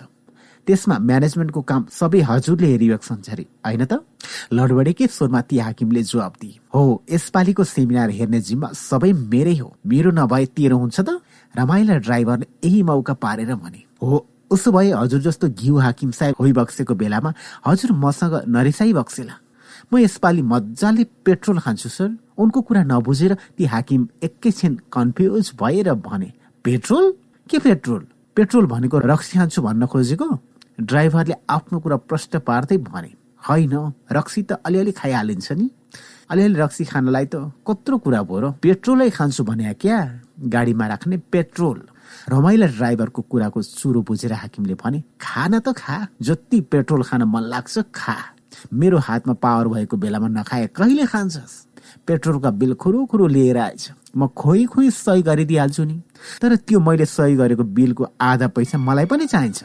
त्यसमा म्यानेजमेन्टको काम सबै हजुरले हेरिएको छन् अरे होइन त? लडबडेकै स्वरमा ती हाकिमले जवाब दिए हो यसपालिको सेमिनार हेर्ने जिम्मा सबै मेरै हो। मेरो नभए तेरो हुन्छ त? रमाइला ड्राइभरले यही मौका पारेर भने हो उसो भए हजुर जस्तो घिउ हाकिम साहेब होइबक्सेको बेलामा हजुर मसँग नरिसाई बक्सेला। म यसपालि मजाले पेट्रोल खान्छु सर। उनको कुरा नबुझेर ती हाकिम एकैछिन कन्फ्युज भएर भने पेट्रोल? के पेट्रोल? पेट्रोल भनेको रक्सी खान्छु भन्न खोजेको? ड्राइभरले आफ्नो कुरा प्रश्न पार्दै भने होइन रक्सी त अलिअलि खाइहालिन्छ नि। अलिअलि रक्सी खानलाई त कत्रो कुरा भयो र पेट्रोलै खान्छु भने क्या? गाडीमा राख्ने पेट्रोल। रमाइला ड्राइभरको कुराको चुरो बुझेर हाकिमले भने खान त खा जति पेट्रोल खान मन लाग्छ खा। मेरो हातमा पावर भएको बेलामा नखाए कहिले खान्छस्? पेट्रोलका बिल खुरु खुरु लिएर आएछ। म खोइ खोइ सही गरिदिइहाल्छु नि। तर त्यो मैले सही गरेको बिलको आधा पैसा मलाई पनि चाहिन्छ।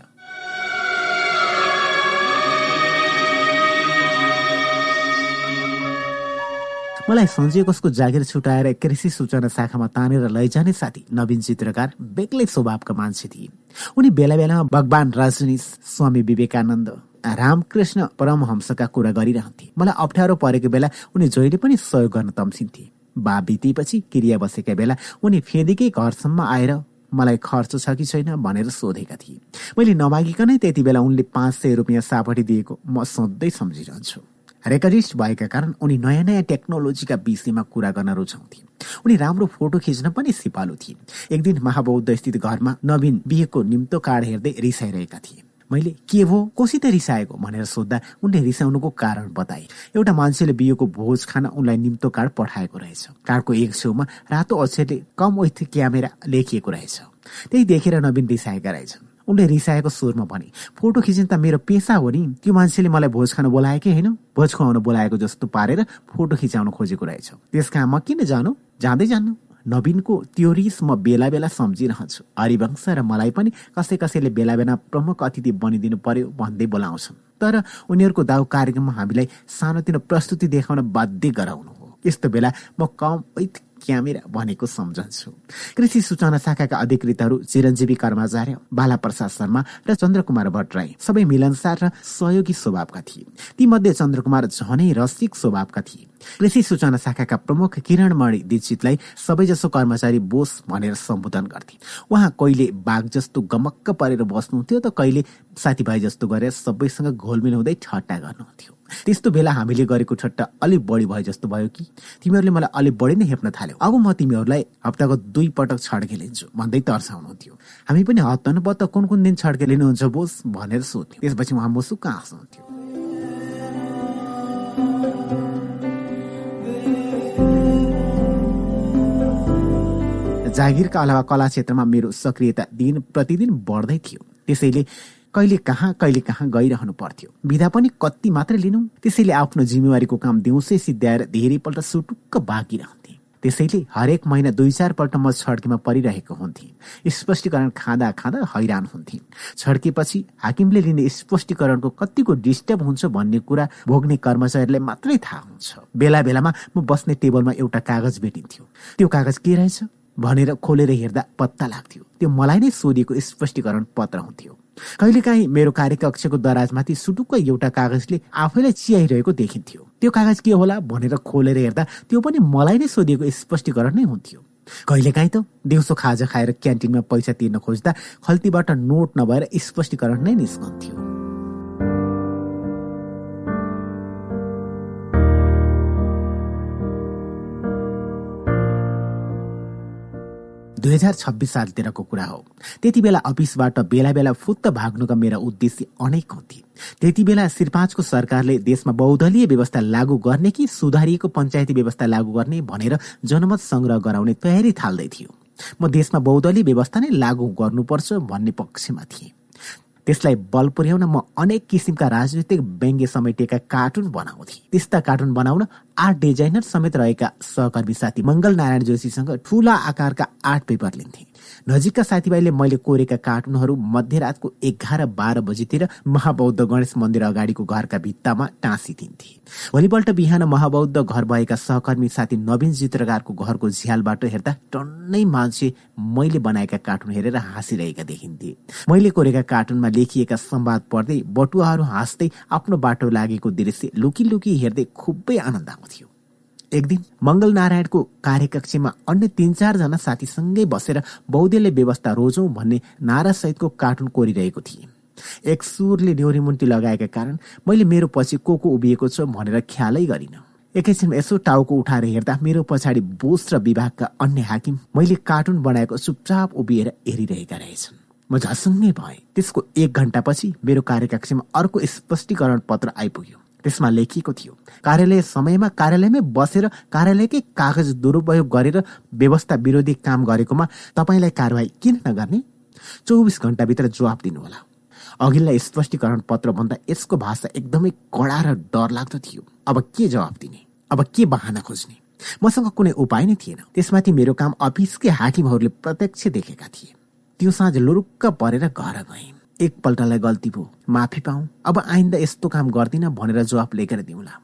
मलाई सञ्जय कसको जागिर छुटाएर कृषि सूचना शाखामा तानेर लैजाने साथी नवीन चित्रकार बेग्लै स्वभावका मान्छे थिए। उनी बेला बेलामा भगवान रजनीश स्वामी विवेकानन्द रामकृष्ण परमहंसका कुरा गरिरहन्थे। मलाई अप्ठ्यारो परेको बेला उनी जहिले पनि सहयोग गर्न तम्सिन्थे। बा बितेपछि क्रिया बसेका बेला उनी फेदिकै घरसम्म आएर मलाई खर्च छ कि छैन भनेर सोधेका थिए। मैले नमागिकनै त्यति बेला उनले पाँच सय रुपियाँ सापटी दिएको म सधैँ सम्झिरहन्छु। रेकर्डिस्ट भएका कारण उनी नयाँ नयाँ टेक्नोलोजीका विषयमा कुरा गर्न रुचाउँथे। उनी राम्रो फोटो खिच्न पनि सिपालु थिए। एक दिन महाबौद्ध स्थित घरमा नवीन बिहेको निम्तो कार्ड हेर्दै रिसाइरहेका थिए। मैले के भो कोसित रिसाएको? भनेर सोद्धा उनले रिसाउनुको कारण बताए। एउटा मान्छेले बिहेको भोज खान उनलाई निम्तो कार्ड पठाएको रहेछ। कार्डको एक छेउमा रातो अक्षरले कम विथ क्यामेरा लेखिएको रहेछ। त्यही देखेर नवीन रिसाएका रहेछन्। उनले रिसाएको स्वरमा भने फोटो खिच्ने त मेरो पेसा हो नि। त्यो मान्छेले मलाई भोज खान बोलाएकै होइन? भोज खुवाउन बोलाएको जस्तो पारेर फोटो खिचाउन खोजेको रहेछ। त्यस कहाँ म किन जानु? जाँदै जानु। नवीनको त्यो रिस म बेला बेला सम्झिरहन्छु। हरिवंश र मलाई पनि कसै कसैले बेला बेला प्रमुख अतिथि बनिदिनु पर्यो भन्दै बोलाउँछन्। तर उनीहरूको दाउ कार्यक्रममा हामीलाई सानोतिनो प्रस्तुति देखाउन बाध्य गराउनु हो। यस्तो बेला म कम क्यामेरा भनेको सम्झन्छु। कृषि सूचना शाखाका अधिकृतहरू चिरञ्जीवी कर्माचार्य बाला प्रसाद शर्मा र चन्द्रकुमार भट्टराई सबै मिलनसार र सहयोगी स्वभावका थिए। तीमध्ये चन्द्रकुमार झनै रसिक स्वभावका थिए। कृषि सूचना शाखाका प्रमुख किरणमणि दीक्षितलाई सबैजसो कर्मचारी बोस भनेर सम्बोधन गर्थे। उहाँ कहिले बाघ जस्तो गमक्क परेर बस्नुहुन्थ्यो त कहिले साथीभाइ जस्तो गरेर सबैसँग घोलमेल हुँदै ठट्टा गर्नुहुन्थ्यो। त्यस्तो बेला हामीले गरेको ठट्टा अलिक बढी भयो जस्तो भयो कि? तिमीहरूले मलाई अलिक बढी नै हेप्न थाल्यो। अब म तिमीहरूलाई हप्ताको दुई पटक छड्के लिन्छु भन्दै तर्साउनुहुन्थ्यो। हामी पनि हप्ता पत्ता कुन कुन दिन छड्के लिनुहुन्छ बोस भनेर सोध्थ्यो त्यसपछि उहाँ मुसुक्क हाँस्नुहुन्थ्यो। जागिरका अलावा कला क्षेत्रमा मेरो सक्रियता दिन प्रतिदिन बढ्दै थियो। त्यसैले कहिले कहाँ कहिले कहाँ गइरहनु पर्थ्यो। विधा पनि कति मात्रै लिनु। त्यसैले आफ्नो जिम्मेवारीको काम दिउँसै सिद्ध्याएर धेरैपल्ट सुटुक्क बाँकी रहन्थे। त्यसैले हरेक महिना दुई चार पल्ट म छड्केमा परिरहेको हुन्थे। स्पष्टीकरण खाँदा खाँदा हैरान हुन्थे। छड्केपछि हाकिमले लिने स्पष्टीकरणको कतिको डिस्टर्ब हुन्छ भन्ने कुरा भोग्ने कर्मचारीलाई मात्रै थाहा हुन्छ। बेला बेलामा म बस्ने टेबलमा एउटा कागज भेटिन्थ्यो। त्यो कागज के रहेछ? भनेर खोलेर हेर्दा पत्ता लाग्थ्यो। त्यो मलाई नै सोधिएको स्पष्टीकरण पत्र हुन्थ्यो। कहिलेकाहीँ मेरो कार्यकक्षको दराजमाथि सुटुक्क एउटा कागजले आफैलाई चियाइरहेको देखिन्थ्यो। त्यो कागज के होला भनेर खोलेर हेर्दा त्यो पनि मलाई नै सोधिएको स्पष्टीकरण नै हुन्थ्यो। कहिलेकाहीँ त दिउँसो खाजा खाएर क्यान्टिनमा पैसा तिर्न खोज्दा खल्तीबाट नोट नभएर स्पष्टीकरण नै निस्कन्थ्यो। दुई हजार छब्बिस सालतिरको कुरा हो। त्यति बेला अफिसबाट बेला बेला फुत्त भाग्नुका मेरा उद्देश्य अनेक हुन्थे। त्यति बेला श्रीपाँचको सरकारले देशमा बहुदलीय व्यवस्था लागू गर्ने कि सुधारिएको पञ्चायती व्यवस्था लागू गर्ने भनेर जनमत संग्रह गराउने तयारी थाल्दै थियो। म देशमा बहुदलीय व्यवस्था नै लागू गर्नुपर्छ भन्ने पक्षमा थिएँ। त्यसलाई बल पुर्याउन म अनेक किसिमका राजनीतिक व्यङ्ग्य समेटिएका कार्टुन बनाउँथे। त्यस्ता कार्टुन बनाउन आर्ट डिजाइनर समेत रहेका सहकर्मी साथी मंगल नारायण जोशीसँग ठूला आकारका आर्ट पेपर लिन्थे। नजिकका साथीभाइले मैले कोरेका कार्टुनहरू मध्यरातको एघार बाह्र बजीतिर महाबौद्ध गणेश मन्दिर अगाडिको घरका भित्तामा टाँसिदिन्थे। भोलिपल्ट बिहान महाबौद्ध घर भएका सहकर्मी साथी नवीन चित्रकारको घरको झ्यालबाट हेर्दा टन्नै मान्छे मैले बनाएका कार्टुन हेरेर हाँसिरहेका देखिन्थे। मैले कोरेका कार्टुनमा लेखिएका संवाद पढ्दै बटुवाहरू हाँस्दै आफ्नो बाटो लागेको दृश्य लुकी लुकी हेर्दै खुबै आनन्द आउँथ्यो। एक दिन मंगल नारायणको कार्यकक्षमा अन्य तीन चारजना साथीसँगै बसेर बौद्धले व्यवस्था रोजौं भन्ने नारासहितको कार्टुन कोरिरहेको थिए। एक सुरले न्युरीमुन्टी लगाएका कारण मैले मेरो पछि को को उभिएको छ भनेर ख्यालै गरिन। एकैछिनमा यसो टाउको उठाएर हेर्दा मेरो पछाडि बोस र विभागका अन्य हाकिम मैले कार्टुन बनाएको चुपचाप उभिएर हेरिरहेका रहेछन्। म झसङ्गै भएँ। त्यसको एक घण्टापछि मेरो कार्यकक्षमा अर्को स्पष्टीकरण पत्र आइपुग्यो। त्यसमा लेखिएको थियो। कार्यालय समयमा कार्यालयमै बसेर कार्यालयकै कागज दुरुपयोग गरेर व्यवस्था विरोधी काम गरेकोमा तपाईँलाई कारवाही किन नगर्ने? चौबिस घण्टाभित्र जवाब दिनुहोला। अघिल्ला स्पष्टीकरण पत्र भन्दा यसको भाषा एकदमै कडा र डरलाग्दो थियो। अब के जवाब दिने? अब के बहाना खोज्ने? मसँग कुनै उपाय नै थिएन। त्यसमाथि मेरो काम अफिसकै हाकिमहरूले प्रत्यक्ष देखेका थिए। त्यो साँझ लुरुक्क परेर घर गएँ। एकपल्टलाई गल्ती भयो। माफी पाऊ। अब आइन्दा यस्तो काम गर्दिन भनेर जवाब लेखेर दिउँला।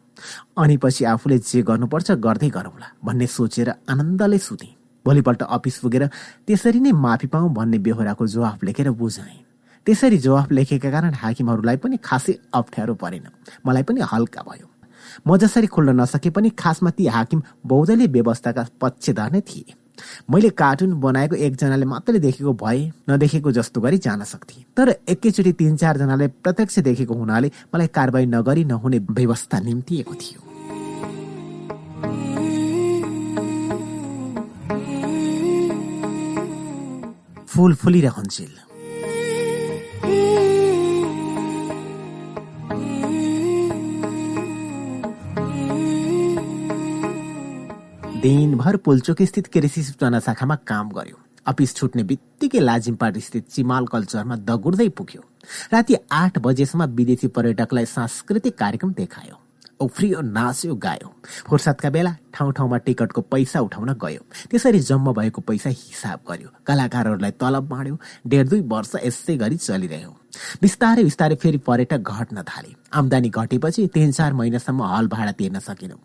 अनि पछि आफूले जे गर्नुपर्छ गर्दै गरौँला भन्ने सोचेर आनन्दले सुतेँ। भोलिपल्ट अफिस पुगेर त्यसरी नै माफी पाऊ भन्ने बेहोराको जवाफ लेखेर बुझाएँ। त्यसरी जवाफ लेखेका कारण हाकिमहरूलाई पनि खासै अप्ठ्यारो परेन। मलाई पनि हल्का भयो। म जसरी खुल्न नसके पनि खासमा ती हाकिम बौद्धले व्यवस्थाका पक्षधर नै थिए। मैले कार्टुन बनाएको एकजनाले मात्रै देखेको भए नदेखेको जस्तो गरी जान सक्थे। तर एकैचोटि तिन चारजनाले प्रत्यक्ष देखेको हुनाले मलाई कारवाही नगरी नहुने व्यवस्था निम्तिएको थियो। फुल फुलिरहन्जेल। दिनभर पुल्चोक स्थित कृषि सूचना शाखामा काम गर्यो। अफिस छुट्ने बित्तिकै लाजिमपाट स्थित चिमाल कल्चरमा दगुर्दै पुग्यो। राति आठ बजेसम्म विदेशी पर्यटकलाई सांस्कृतिक कार्यक्रम देखायो उफ्रियो नाच्यो गायो। फुर्सदका बेला ठाउँ ठाउँमा टिकटको पैसा उठाउन गयो। त्यसरी जम्मा भएको पैसा हिसाब गर्यो। कलाकारहरूलाई तलब बाँड्यो डेढ दुई वर्ष यसै गरी चलिरह्यो। बिस्तारै बिस्तारै फेरि पर्यटक घट्न थाले। आमदानी घटेपछि तिन चार महिनासम्म हल भाडा तिर्न सकेनौँ।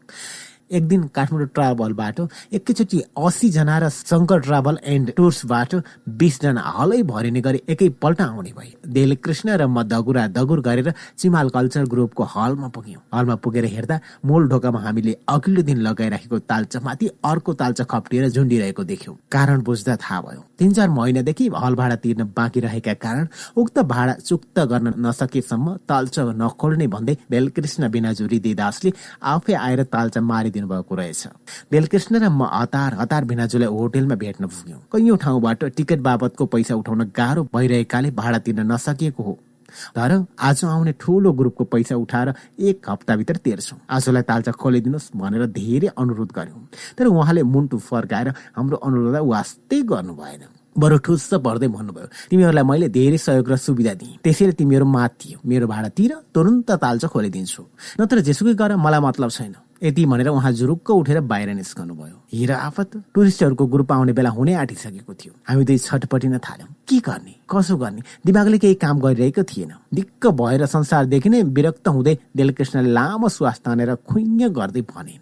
एक दिन काठमाडौँ ट्राभलबाट एकैचोटि जना र शङ्कर ट्राभल एन्ड टुर्सबाट बिसजना हलै भरिने गरी एकैपल्ट आउने भए। देलकृष्ण र म दगुरा दगुर गरेर चिमाल कल्चर ग्रुपको हलमा पुग्यौँ। हलमा पुगेर हेर्दा मूल ढोकामा हामीले अघिल्लो दिन लगाइराखेको तालचामाथि अर्को तालचा खप्टिएर झुन्डिरहेको देख्यौँ। कारण बुझ्दा थाहा भयो। तिन चार महिनादेखि हल भाडा तिर्न बाँकी रहेका कारण उक्त भाडा चुक्त गर्न नसकेसम्म तालचा नखोल्ने भन्दै बेलकृष्ण बिनाजु हृदयदासले आफै आएर तालचा मारिदिनु भएको रहेछ। बेलकृष्ण र म हतार हतार भिनाजुलाई होटेलमा भेट्न पुग्यौँ। कैयौँ ठाउँबाट टिकट बाबतको पैसा उठाउन गाह्रो भइरहेकाले भाडा तिर्न नसकिएको हो। तर आज आउने ठुलो ग्रुपको पैसा उठाएर एक हप्ताभित्र तिर्छौँ। आजलाई तालचा खोलिदिनुहोस् भनेर धेरै अनुरोध गर्यौँ। तर उहाँले मुन्टु फर्काएर हाम्रो अनुरोध वास्तै गर्नु भएन। बरु ठुस्स पर्दै भन्नुभयो तिमीहरूलाई मैले धेरै सहयोग र सुविधा दिएँ। त्यसैले तिमीहरू मात थियो मेरो भाडा तिर तुरन्त तालचा खोलिदिन्छु। नत्र जेसुकै गर मलाई मतलब छैन। यति भनेर उहाँ जुरुक्क उठेर बाहिर निस्कनु भयो हिरा आफत टुरिस्टहरूको ग्रुप आउने बेला हुनै आँटिसकेको थियो। हामी दुई छटपटिन थाल्यौँ। के गर्ने? कसो गर्ने? दिमागले केही काम गरिरहेको थिएन। दिक्क भएर संसारदेखि नै विरक्त हुँदै देलकृष्णले लामो श्वास तानेर खुइङ्ग गर्दै भने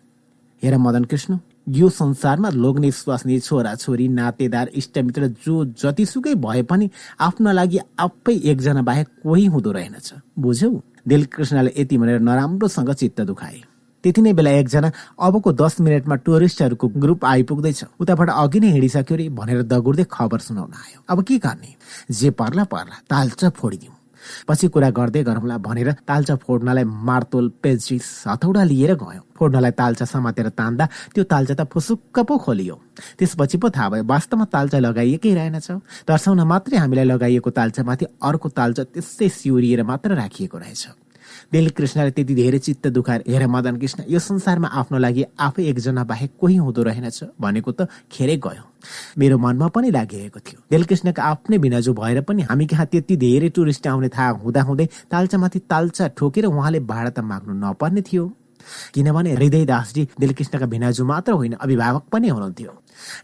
हेर मदन कृष्ण यो संसारमा लोग्ने छोरा छोरी नातेदार इष्टमित्र जो जतिसुकै भए पनि आफ्नो लागि आफै एकजना बाहेक कोही हुँदो रहेनछ। बुझ्यौ? दिलकृष्णले यति भनेर नराम्रोसँग चित्त दुखाए। त्यति नै बेला एकजना अबको दस मिनटमा टुरिस्टहरूको ग्रुप आइपुग्दैछ। उताबाट अघि नै हिँडिसक्यो रे भनेर दगुर्दै खबर सुनाउन आयो। अब के गर्ने? जे पर्ला पर्ला तालचा फोडिदिउँ। पछि कुरा गर्दै गरौँला भनेर तालचा फोड्नलाई मार्तोल पेजिस हथौडा लिएर गयो। फोड्नलाई तालचा समातेर तान्दा त्यो तालचा त फुसुक्क पो खोलियो। त्यसपछि पो थाहा भयो वास्तवमा तालचा लगाइएकै रहेनछ तर्साउन मात्रै हामीलाई लगाइएको तालचामाथि अर्को तालचा त्यसै सिउरिएर मात्र राखिएको रहेछ। कृष्णले त्यति धेरै चित्त दुखाएर हेर मदन कृष्ण यो संसारमा आफ्नो लागि आफै एकजना बाहेक कोही हुँदो रहेनछ भनेको त खेरै गयो। मेरो मनमा पनि लागिरहेको थियो। दिलकृष्णका आफ्नै भिनाजु भएर पनि हामी कहाँ त्यति धेरै टुरिस्ट आउने थाहा हुँदा हुँदै तालचामाथि तालचा ठोकेर उहाँले भाडा त माग्नु नपर्ने थियो। किनभने हृदयदासजी दिलकृष्णका भिनाजु मात्र होइन अभिभावक पनि हुनुहुन्थ्यो।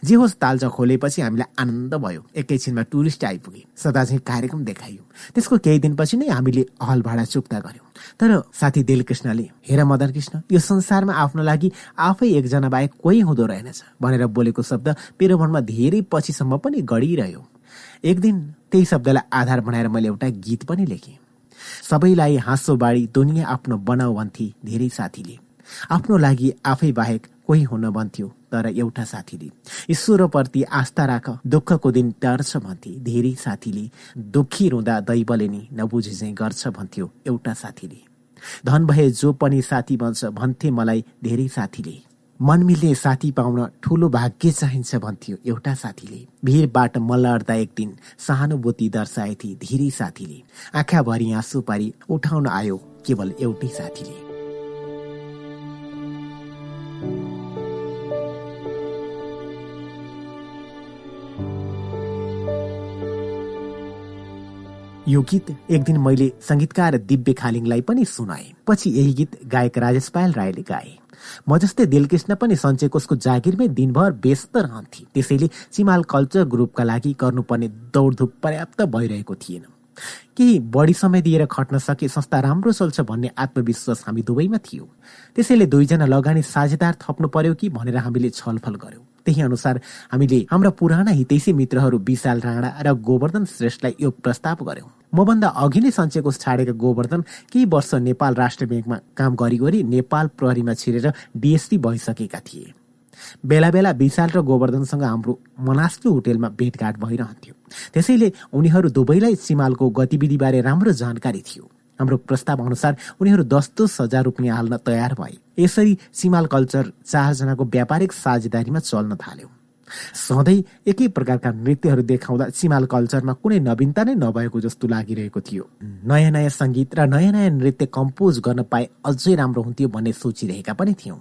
जे होस् तालचा खोलेपछि हामीलाई आनन्द भयो। एकैछिनमा टुरिस्ट आइपुगे। सदाझै कार्यक्रम देखाइयो। त्यसको केही दिनपछि नै हामीले हल भाडा चुक्ता गर्यौं। तर साथी दिलकृष्णले हेर मदन कृष्ण यो संसारमा आफ्नो लागि आफै एकजना बाहेक कोही हुँदो रहेनछ भनेर बोलेको शब्द मेरो मनमा धेरै पछिसम्म पनि गढिरह्यो। एक दिन त्यही शब्दलाई आधार बनाएर मैले एउटा गीत पनि लेखेँ। सबैलाई हाँसो बाढी दुनियाँ आफ्नो बनाऊ भन्थे धेरै साथीले। आफ्नो लागि आफै बाहेक कोही हुन भन्थ्यो तर एउटा साथीले ईश्वरप्रति आस्था राख दुःखको दिन टर्छ भन्थे। धेरै साथीले दुखी रुँदा दैवले नि नबुझे चाहिँ गर्छ भन्थ्यो एउटा साथीले। धन भए जो पनि साथी बन्छ भन्थे मलाई धेरै साथीले। मन मिल्ने साथी पाउन ठूलो भाग्य चाहिन्छ भन्थ्यो एउटा साथीले। भिरबाट मल्लड्दा एक दिन सहानुभूति दर्शाएथे धेरै साथीले। आँखाभरि आँसु पारी उठाउन आयो केवल एउटै साथीले। यो गीत एक दिन मैले संगीतकार दिव्य खालिङलाई पनि सुनाए। पछि यही गीत गायक राजेश पायल राईले गाए। म जस्तै दिलकृष्ण पनि सञ्चयकोषको जागिरमै दिनभर व्यस्त रहन्थे। त्यसैले चिमाल कल्चर ग्रुपका लागि गर्नुपर्ने दौडधुप पर्याप्त भइरहेको थिएन। केही बढी समय दिएर खट्न सके संस्था राम्रो चल्छ भन्ने आत्मविश्वास हामी दुवैमा थियो। त्यसैले दुईजना लगानी साझेदार थप्नु पर्यो कि भनेर हामीले छलफल गर्यौं। त्यही अनुसार हामीले हाम्रा पुराना हितैषी मित्रहरू विशाल राणा र गोवर्धन श्रेष्ठलाई यो प्रस्ताव गर्यौं। मभन्दा अघि नै सञ्चयकोष छाडेका गोवर्धन केही वर्ष नेपाल राष्ट्र ब्याङ्कमा काम गरिगरी नेपाल प्रहरीमा छिरेर डिएसपी भइसकेका थिए। बेला बेला विशाल र गोवर्धनसँग हाम्रो मनास्लु होटेलमा भेटघाट भइरहन्थ्यो। त्यसैले उनीहरू दुवैलाई सिमालको गतिविधिबारे राम्रो जानकारी थियो। हाम्रो प्रस्ताव अनुसार उनीहरू दस दस हजार रुपियाँ हाल्न तयार भए। यसरी सिमाल कल्चर चारजनाको व्यापारिक साझेदारीमा चल्न थाल्यो। सधैँ एकै प्रकारका नृत्यहरू देखाउँदा सिमाल कल्चरमा कुनै नवीनता नै नभएको जस्तो लागिरहेको थियो। नयाँ नयाँ सङ्गीत र नयाँ नयाँ नृत्य कम्पोज गर्न पाए अझै राम्रो हुन्थ्यो भन्ने सोचिरहेका पनि थियौँ।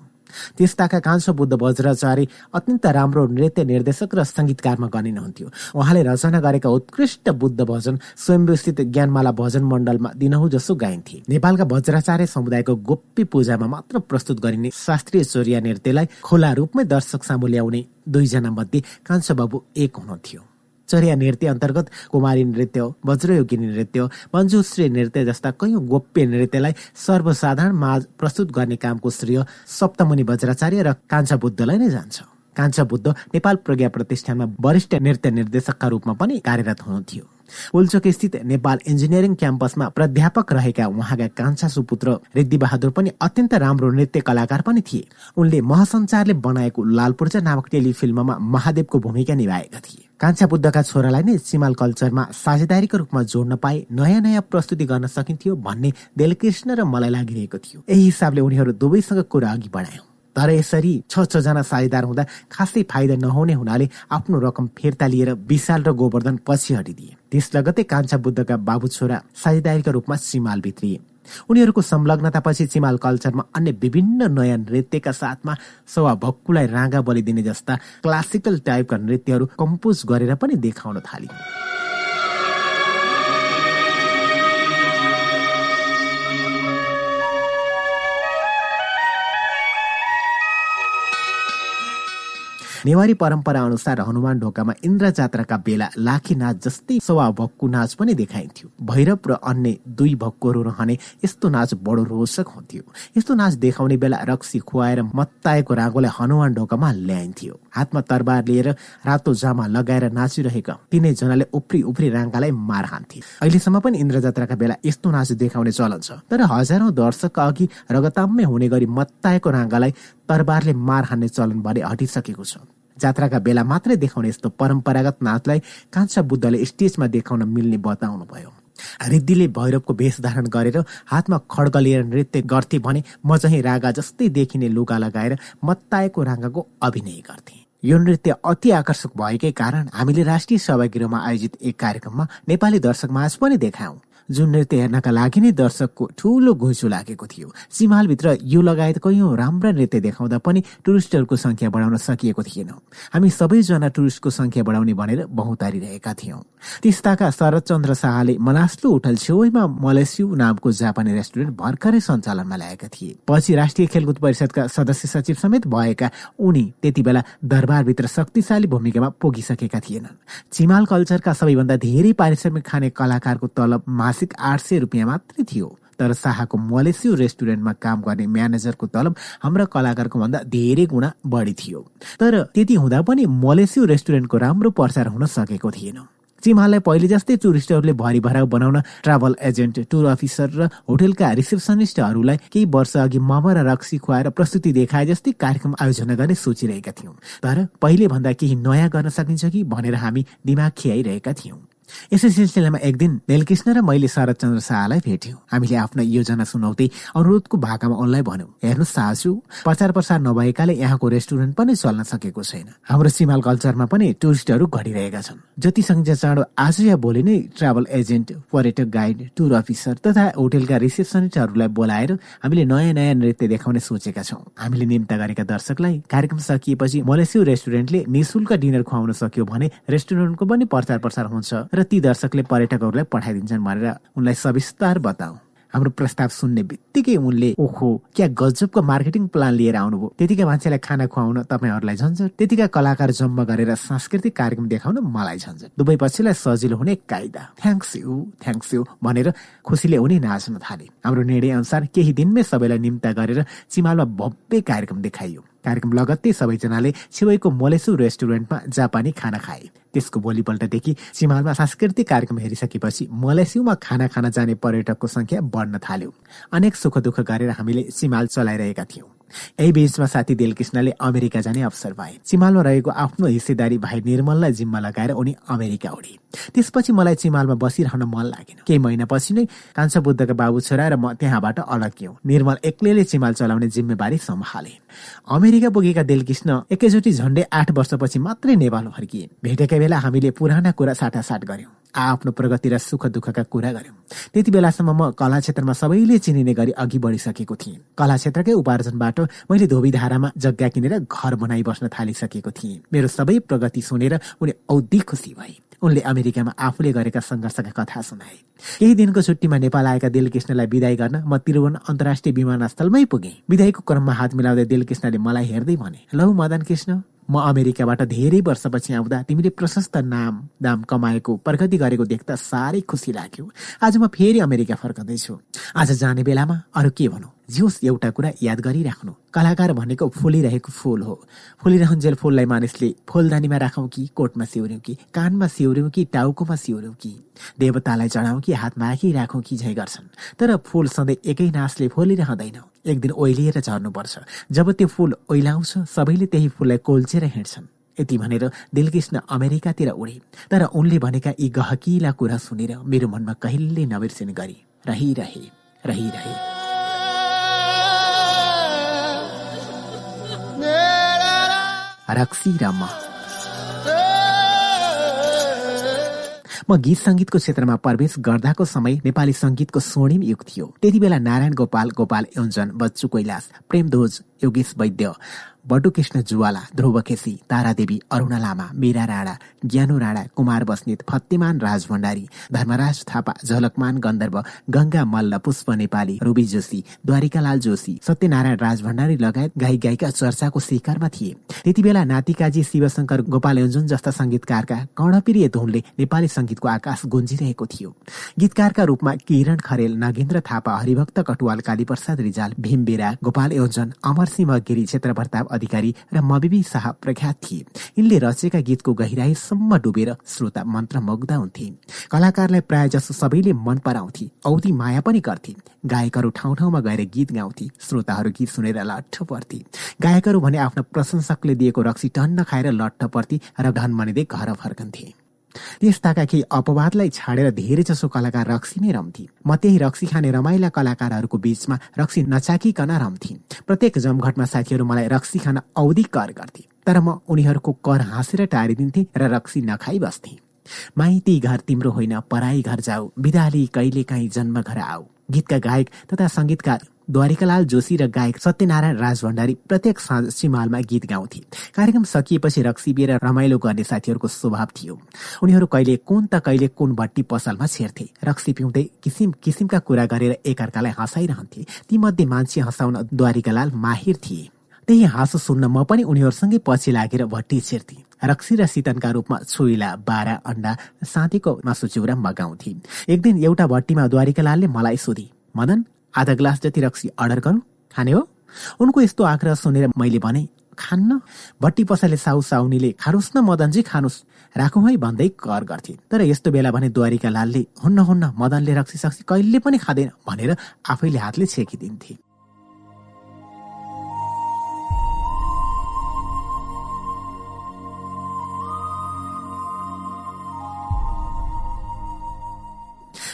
त्यस्ताका कान्छो बुद्ध वज्राचार्य अत्यन्त राम्रो नृत्य निर्देशक र सङ्गीतकारमा गनिनुहुन्थ्यो। उहाँले रचना गरेका उत्कृष्ट बुद्ध भजन स्वयम्भूस्थित ज्ञानमाला भजन मण्डलमा दिनहु जसो गाइन्थे। नेपालका वज्राचार्य समुदायको गोप्य पूजामा मात्र प्रस्तुत गरिने शास्त्रीय चोरिया नृत्यलाई खुला रूपमै दर्शक सामु ल्याउने दुईजना मध्ये कान्छो बाबु एक हुनुहुन्थ्यो। चर्या नृत्य अन्तर्गत कुमारी नृत्य वज्रयोगिनी नृत्य मञ्जुश्री नृत्य जस्ता कैयौँ गोप्य नृत्यलाई सर्वसाधारण माझ प्रस्तुत गर्ने कामको श्रेय सप्तमुनि वज्राचार्य र कान्छा बुद्धलाई नै जान्छ। कान्छा बुद्ध नेपाल प्रज्ञा प्रतिष्ठानमा वरिष्ठ नृत्य निर्देशकका रूपमा पनि कार्यरत हुनुहुन्थ्यो। उल्चोक स्थित नेपाल इन्जिनियरिङ क्याम्पसमा प्राध्यापक रहेका उहाँका कान्छा सुपुत्र रिद्धि बहादुर पनि अत्यन्त राम्रो नृत्य कलाकार पनि थिए। उनले महसञ्चारले बनाएको लालपूर्जा नामक टेलिफिल्ममा महादेवको भूमिका निभाएका थिए। कान्छा बुद्धका छोरालाई नै सिमाल कल्चरमा साझेदारीको रूपमा जोड्न पाए नयाँ नयाँ प्रस्तुति गर्न सकिन्थ्यो भन्ने दिलकृष्ण र मलाई लागिरहेको थियो। यही हिसाबले उनीहरू दुवैसँग कुरा अघि बढायौं। तर यसरी छ छजना साझेदार हुँदा खासै फाइदा नहुने हुनाले आफ्नो रकम फिर्ता लिएर विशाल र गोवर्धन पछि हटिदिए। त्यस लगतै कान्छा बुद्धका बाबु छोरा साझेदारीका रूपमा सिमाल भित्रिए। उनीहरूको संलग्नतापछि चिमाल कल्चरमा अन्य विभिन्न नयाँ नृत्यका साथमा सवा भक्कुलाई राँगा बलिदिने जस्ता क्लासिकल टाइपका नृत्यहरू कम्पोज गरेर पनि देखाउन थालियो नेवारी परम्परा अनुसार हनुमान ढोकामा इन्द्र जात्राका बेला लाखी नाच जस्तै सवा भक्कु नाच पनि देखाइन्थ्यो। भैरव र अन्य दुई भक्कुहरू रहने यस्तो नाच बडो रोचक हुन्थ्यो। यस्तो नाच देखाउने बेला रक्सी खुवाएर मत्ताएको रागोलाई हनुमान ढोकामा ल्याइन्थ्यो। हातमा तरबार लिएर रातो जामा लगाएर नाचिरहेका तिनैजनाले उफ्री उफ्री राङ्गालाई मार हान्थे अहिलेसम्म पनि इन्द्र जात्राका बेला यस्तो नाच देखाउने चलन छ। तर हजारौं दर्शकका अघि रगताम्मै हुने गरी मत्ताएको राङ्गालाई तरबारले मार हान्ने चलन भरे हटिसकेको छ। जात्राका बेला मात्रै देखाउने यस्तो परम्परागत नाचलाई कान्छा बुद्धले स्टेजमा देखाउन मिल्ने बताउनु भयो रिद्धिले भैरवको वेश धारण गरेर हातमा खड्ग लिएर नृत्य गर्थे भने म चाहिँ रागा जस्तै देखिने लुगा लगाएर मत्ताएको रागाको अभिनय गर्थे। यो नृत्य अति आकर्षक भएकै कारण हामीले राष्ट्रिय सभागृहमा आयोजित एक कार्यक्रममा नेपाली दर्शक माझ पनि देखायौं। जुन नृत्य हेर्नका लागि नै दर्शकको ठूलो घुइँचो लागेको थियो। चिमालभित्र यो लगायत कैयौं राम्रा नृत्य देखाउँदा पनि टुरिस्टहरूको संख्या बढाउन सकिएको थिएन। हामी सबैजना टुरिस्टको संख्या बढाउने भनेर बहुतारिरहेका थियौं। तिस्ताका शरदचन्द्र शाहले मनास्लु होटल छेउमा मलेसियु नामको जापानी रेस्टुरेन्ट भर्खरै सञ्चालनमा ल्याएका थिए। पछि राष्ट्रिय खेलकुद परिषदका सदस्य सचिव समेत भएका उनी त्यति बेला दरबारभित्र शक्तिशाली भूमिकामा पुगिसकेका थिएनन्। चिमाल कल्चरका सबैभन्दा धेरै पारिश्रमिक खाने कलाकारको तलब मासिक आठ सय रुपियाँ मात्रै थियो। तर शाहको मलेसियो रेस्टुरेन्टमा काम गर्ने म्यानेजरको तलब हाम्रा कलाकारको भन्दा धेरै गुणा बढी थियो। तर त्यति हुँदा पनि मलेसियो रेस्टुरेन्टको राम्रो प्रचार हुन सकेको थिएन। चिमालाई पहिले जस्तै टुरिस्टहरूले भरि भराउ बनाउन ट्राभल एजेन्ट टुर अफिसर र होटेलका रिसेप्सनिस्टहरूलाई केही वर्ष अघि मम र रक्सी खुवाएर प्रस्तुति देखाए जस्तै कार्यक्रम आयोजना गर्ने सोचिरहेका थियौँ। तर पहिले भन्दा केही नयाँ गर्न सकिन्छ कि भनेर हामी दिमाग खियाइरहेका थियौँ। यसै सिलसिलामा एक दिन नेलकृष्ण र मैले शरदचन्द्र शाहलाई भेट्यौँ। हामीले आफ्नो योजना सुनाउँदै अनुरोधको भाकामा उनलाई भन्यौँ हेर्नुहोस् शाहजु प्रचार प्रसार नभएकाले यहाँको रेस्टुरेन्ट पनि चल्न सकेको छैन। हाम्रो सिमाल कल्चरमा पनि टुरिस्टहरू घटिरहेका छन्। जति सङ्ख्या चाँडो आज या भोलि नै ट्राभल एजेन्ट पर्यटक गाइड टुर अफिसर तथा होटेलका रिसेप्सनिस्टहरूलाई बोलाएर हामीले नयाँ नयाँ नृत्य देखाउने सोचेका छौँ। हामीले निम्ता गरेका दर्शकलाई कार्यक्रम सकिएपछि मलेसियो रेस्टुरेन्टले निशुल्क डिनर खुवाउन सक्यो भने रेस्टुरेन्टको पनि प्रचार प्रसार हुन्छ। र ती दर्शकले पर्यटकहरूलाई पठाइदिन्छन् भनेर उनलाई सविस्तार बताऊ। हाम्रो प्रस्ताव सुन्ने बित्तिकै उनले ओहो क्या गजबको मार्केटिङ प्लान लिएर आउनुभयो? त्यतिका मान्छेलाई खाना खुवाउन तपाईँहरूलाई झन्झट? त्यतिका कलाकार जम्मा गरेर सांस्कृतिक कार्यक्रम देखाउन मलाई झन्झट? दुवै पक्षलाई सजिलो हुने कायदा। थ्याङ्क्स यू थ्याङ्क्स यू भनेर खुसीले उनी नाच्न थाले। हाम्रो निर्णय अनुसार केही दिनमै सबैलाई निम्ता गरेर चिमालमा भव्य कार्यक्रम देखाइयो। कार्यक्रम लगत्तै सबैजनाले छेउको मोलेसु रेस्टुरेन्टमा जापानी खाना खाए। त्यसको भोलिपल्टदेखि चिमालमा सांस्कृतिक कार्यक्रम हेरिसकेपछि मलेसियामा खाना खान जाने पर्यटकको संख्या बढ्न थाल्यो। अनेक सुख दुःख गरेर हामीले चिमाल चलाइरहेका थियौँ। यही बीचमा साथी दिलकृष्णले अमेरिका जाने अवसर पाए। चिमालमा रहेको आफ्नो हिस्सेदारी भाइ निर्मललाई जिम्मा लगाएर उनी अमेरिका उडे। त्यसपछि मलाई चिमालमा बसिरहन मन लागेन। केही महिनापछि नै कान्छा बुद्धका बाबु छोरा र म त्यहाँबाट अलग्यौं निर्मल एक्लैले चिमाल चलाउने जिम्मेवारी सम्हाले। अमेरिका पुगेका दिलकृष्ण एकैचोटि झण्डै आठ वर्षपछि मात्रै नेपाल फर्किए। भेटेका बेला हामीले पुराना कुरा साटासाट गर्यौं आफ्नो प्रगति र सुख दुःखका कुरा गर्यौं त्यति बेलासम्म म कला क्षेत्रमा सबैले चिनिने गरी अघि बढिसकेको थिएँ। कला क्षेत्रकै उपार्जनबाट मैले धोबीधारामा जग्गा किनेर घर बनाइ बस्न थालिसकेको थिएँ। मेरो सबै प्रगति सुनेर उनी औधी खुसी भए उनले अमेरिकामा आफूले गरेका सङ्घर्षका कथा सुनाए। केही दिनको छुट्टीमा नेपाल आएका दिलकृष्णलाई विदाई गर्न म त्रिभुवन अन्तर्राष्ट्रिय विमानस्थलमै पुगेँ। विदाईको क्रममा हात मिलाउँदै दिलकृष्णले मलाई हेर्दै भने लौ मदन कृष्ण म अमेरिकाबाट धेरै वर्षपछि आउँदा तिमीले प्रशस्त नाम दाम कमाएको प्रगति गरेको देख्दा साह्रै खुसी लाग्यो। आज म फेरि अमेरिका फर्कँदैछु। आज जाने बेलामा अरू के भनौँ? जियोस् एउटा कुरा याद गरिराख्नु। कलाकार भनेको फुलिरहेको फुल हो। फुलिरहन्जेल फुललाई मानिसले फुलदानीमा राखौँ कि कोटमा सिउर्यौँ कि कानमा सिउर्यौँ कि टाउकोमा सिउर्यौँ कि? देवतालाई चढाउँ कि हातमा राखौँ कि झै गर्छन्? तर फुल सधैँ एकै नासले फुलिरहँदैन। एक दिन ओइलिएर झर्नुपर्छ। जब त्यो फुल ओइलाउँछ सबैले त्यही फुललाई कोल्चेर हिँड्छन्। यति भनेर दिलकृष्ण अमेरिकातिर उडे। तर उनले भनेका यी गहकिला कुरा सुनेर मेरो मनमा कहिले नबिर्सिने गरी रहिरहे रहिरहे। रक्सी र म गीत संगीतको क्षेत्रमा प्रवेश गर्दाको समय नेपाली संगीतको स्वर्णिम युग थियो। त्यति बेला नारायण गोपाल गोपाल योन्जन बच्चु कैलाश प्रेमध्वज योगेश वैद्य बटुकृष्ण जुवाला ध्रुव केसी तारादेवी अरुणा लामा मीरा राणा ज्ञानु राणा कुमार बस्नेत फतेमान राज भण्डारी धर्मराज थापा झलकमान गन्धर्व गंगा मल्ल पुष्प नेपाली रुबी जोशी द्वारिकालाल जोशी सत्यनारायण राज भण्डारी लगायत गायक गायिका चर्चाको शिकारमा थिए। त्यति बेला नातिकाजी शिवशंकर गोपाल योन्जुन जस्ता संगीतकारका कर्णप्रिय धुनले नेपाली संगीतको आकाश गुन्जिरहेको थियो। गीतकारका रूपमा किरण खरेल नागेन्द्र थापा हरिभक्त कटुवाल कालीप्रसाद रिजाल भीम बेरा गोपाल योन्जन अमरसिंह गिरी क्षेत्र प्रताप अधिकारी र मबिबी शाह प्रख्यात थिए। यिनले रचेका गीतको गहिराईसम्म डुबेर श्रोता मन्त्रमुग्ध हुन्थे कलाकारलाई प्राय जसो सबैले मन पराउँथे औधी माया पनि गर्थे। गायकहरू ठाउँ ठाउँमा गएर गीत गाउँथे श्रोताहरू गीत सुनेर लट्ठ पर्थे। गायकहरू भने आफ्नो प्रशंसकले दिएको रक्सी टन्न खाएर लट्ठ पर्थे र धन मनिँदै घर फर्कन्थे। त्यस्ताका केही अपवादलाई छाडेर धेरै जसो कलाकार रक्सी नै रम्थे म त्यही रक्सी खाने रमाइला कलाकारहरूको बीचमा रक्सी नचाकिकन रम्थे प्रत्येक जमघटमा साथीहरू मलाई रक्सी खान औधी कर गर्थे तर म उनीहरूको कर हाँसेर टारिदिन्थे र रक्सी नखाई बस्थे। माइती घर तिम्रो होइन पराई घर जाऊ विदाली कहिले काहीँ जन्म घर आऊ। गीतका गायक तथा सङ्गीतकार द्वारिकालाल जोशी र गायक सत्यनारायण राज भण्डारी प्रत्येक साँझ सिमालमा गीत गाउँथे। कार्यक्रम सकिएपछि रक्सी र रमाइलो गर्ने साथीहरूको स्वभाव थियो। उनीहरू कहिले कुन त कहिले कुन भट्टी पसलमा छेर्थे। रक्सी पिउँदै किसिम किसिमका कुरा गरेर एकअर्कालाई हँसाइरहन्थे। तीमध्ये मान्छे हँसाउन द्वारिकालाल माहिर थिए। त्यही हाँसो सुन्न म पनि उनीहरूसँगै पछि लागेर भट्टी छिर्थे। रक्सी र सितनका रूपमा छोइला बारा अन्डा साथीको मासु चिउरा मगाउँथे। एक दिन एउटा भट्टीमा द्वारिकालालले मलाई सोधे मदन आधा ग्लास जति रक्सी अर्डर गरौँ खाने हो। उनको यस्तो आग्रह सुनेर मैले भने खान्न। भट्टी पसले साउ साउनीले खानुहोस् न मदनजी खानुहोस् राखौँ है भन्दै कर गर्थे। तर यस्तो बेला भने द्वारिका लालले हुन्न हुन्न मदनले रक्सी सक्सी कहिले पनि खाँदैन भनेर आफैले हातले छेकिदिन्थे।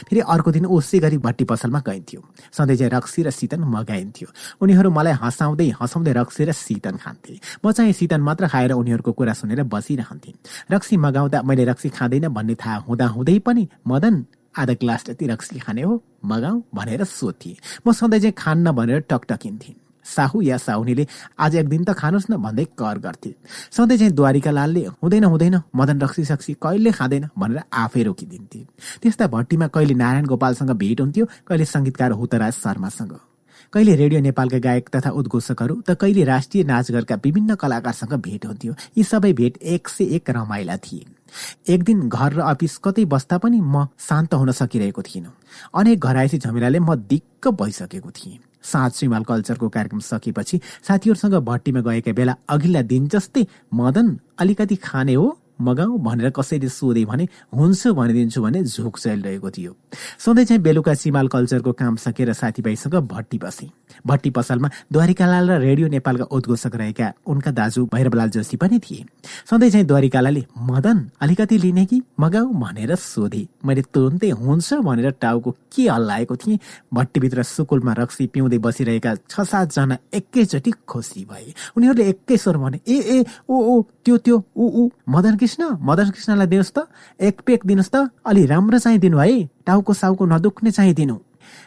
फेरि अर्को दिन उसै गरी भट्टी पसलमा गइन्थ्यो। सधैँ चाहिँ रक्सी र सितन मगाइन्थ्यो। उनीहरू मलाई हँसाउँदै हँसाउँदै रक्सी र सितन खान्थे। म चाहिँ सितन मात्र खाएर उनीहरूको कुरा सुनेर बसिरहन्थे रक्सी मगाउँदा मैले रक्सी खाँदैन भन्ने थाहा हुँदा हुँदै पनि मदन आधा ग्लास जति रक्सी खाने हो मगाऊ भनेर सोध्थे म सधैँ चाहिँ खान्न भनेर टकटकिन्थेँ साहु या साहुनीले आज एक दिन त खानुहोस् न भन्दै कर गर्थे। सधैँ चाहिँ द्वारिका लालले हुँदैन हुँदैन मदन रक्सी सक्सी कहिले खाँदैन भनेर आफै रोकिदिन्थे। त्यस्ता भट्टीमा कहिले नारायण गोपालसँग भेट हुन्थ्यो कहिले सङ्गीतकार हुतराज शर्मासँग। कहिले रेडियो नेपालका गायक तथा उद्घोषकहरू त कहिले राष्ट्रिय नाचघरका विभिन्न कलाकारसँग भेट हुन्थ्यो। यी सबै भेट एक से एक रमाइला थिए एक दिन घर र अफिस कतै बस्दा पनि म शान्त हुन सकिरहेको थिइनँ। अनेक घरायसी झमेलाले म दिक्क भइसकेको थिएँ। साँझ श्रीमाल कल्चरको कार्यक्रम सकेपछि साथीहरूसँग भट्टीमा गएका बेला अघिल्ला दिन जस्तै मदन अलिकति खाने हो। मगाऊ भनेर कसैले सोधे भने हुन्छ भनिदिन्छु भने झोक चलिरहेको थियो। सधैँ चाहिँ बेलुका सिमाल कल्चरको काम सकेर साथीभाइसँग भट्टी बसे। भट्टी पसलमा द्वारिकालाल र रेडियो नेपालका उद्घोषक रहेका उनका दाजु भैरवलाल जोशी पनि थिए। सधैँ चाहिँ द्वारिकालाले मदन अलिकति लिने कि? मगाऊ भनेर सोधे। मैले तुरन्तै हुन्छ भनेर टाउको के हल्लाएको थिएँ। भट्टीभित्र सुकुलमा रक्सी पिउँदै बसिरहेका छ सातजना एकैचोटि खुसी भए। उनीहरूले एकै स्वर भने ए ए ओ ओ त्यो त्यो ऊ ऊ मदन कृष्ण मदन कृष्णलाई दिनुहोस् त एक पेक दिनुहोस् त अलि राम्रो चाहिँ दिनु है टाउको साउको नदुख्ने चाहिँ दिनु।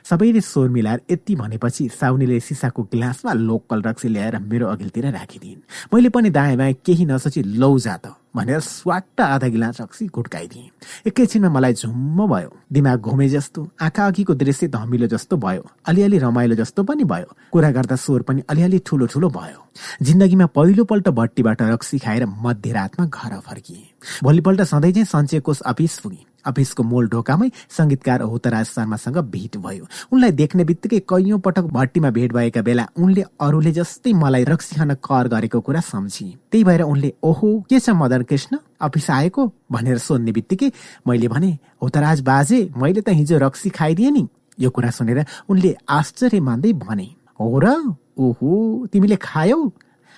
सबैले स्वर मिलाएर यति भनेपछि साउनीले सिसाको गिलासमा लोकल रक्सी ल्याएर मेरो अघिल्तिर राखिदिन् मैले पनि दायाँ बायाँ केही नसोची लौ जा त। भनेर स्वाट्ट आधा गिलास रक्सी घुट्काइदिएँ एकैछिनमा मलाई झुम्म भयो। दिमाग घुमे जस्तो आँखा अघिको दृश्य धमिलो जस्तो भयो। अलिअलि रमाइलो जस्तो पनि भयो। कुरा गर्दा स्वर पनि अलिअलि ठुलो ठुलो भयो। जिन्दगीमा पहिलोपल्ट भट्टीबाट रक्सी खाएर मध्यरातमा घर फर्किए। भोलिपल्ट सधैँ चाहिँ सञ्चय कोष अफिस पुगे। अफिसको मोल ढोकामै संगीतकार होतराज शर्मासँग भेट भयो। उनलाई देख्ने बित्तिकै कैयौं पटक भट्टीमा भेट भएका बेला उनले अरूले जस्तै मलाई रक्सी खान कर गरेको कुरा सम्झे। त्यही भएर उनले ओहो के छ मदन कृष्ण अफिस आएको भनेर सोध्ने बित्तिकै मैले भने होतराज बाजे मैले त हिजो रक्सी खाइदिएँ नि यो कुरा सुनेर उनले आश्चर्य मान्दै भने हो र? ओहो तिमीले खायौ?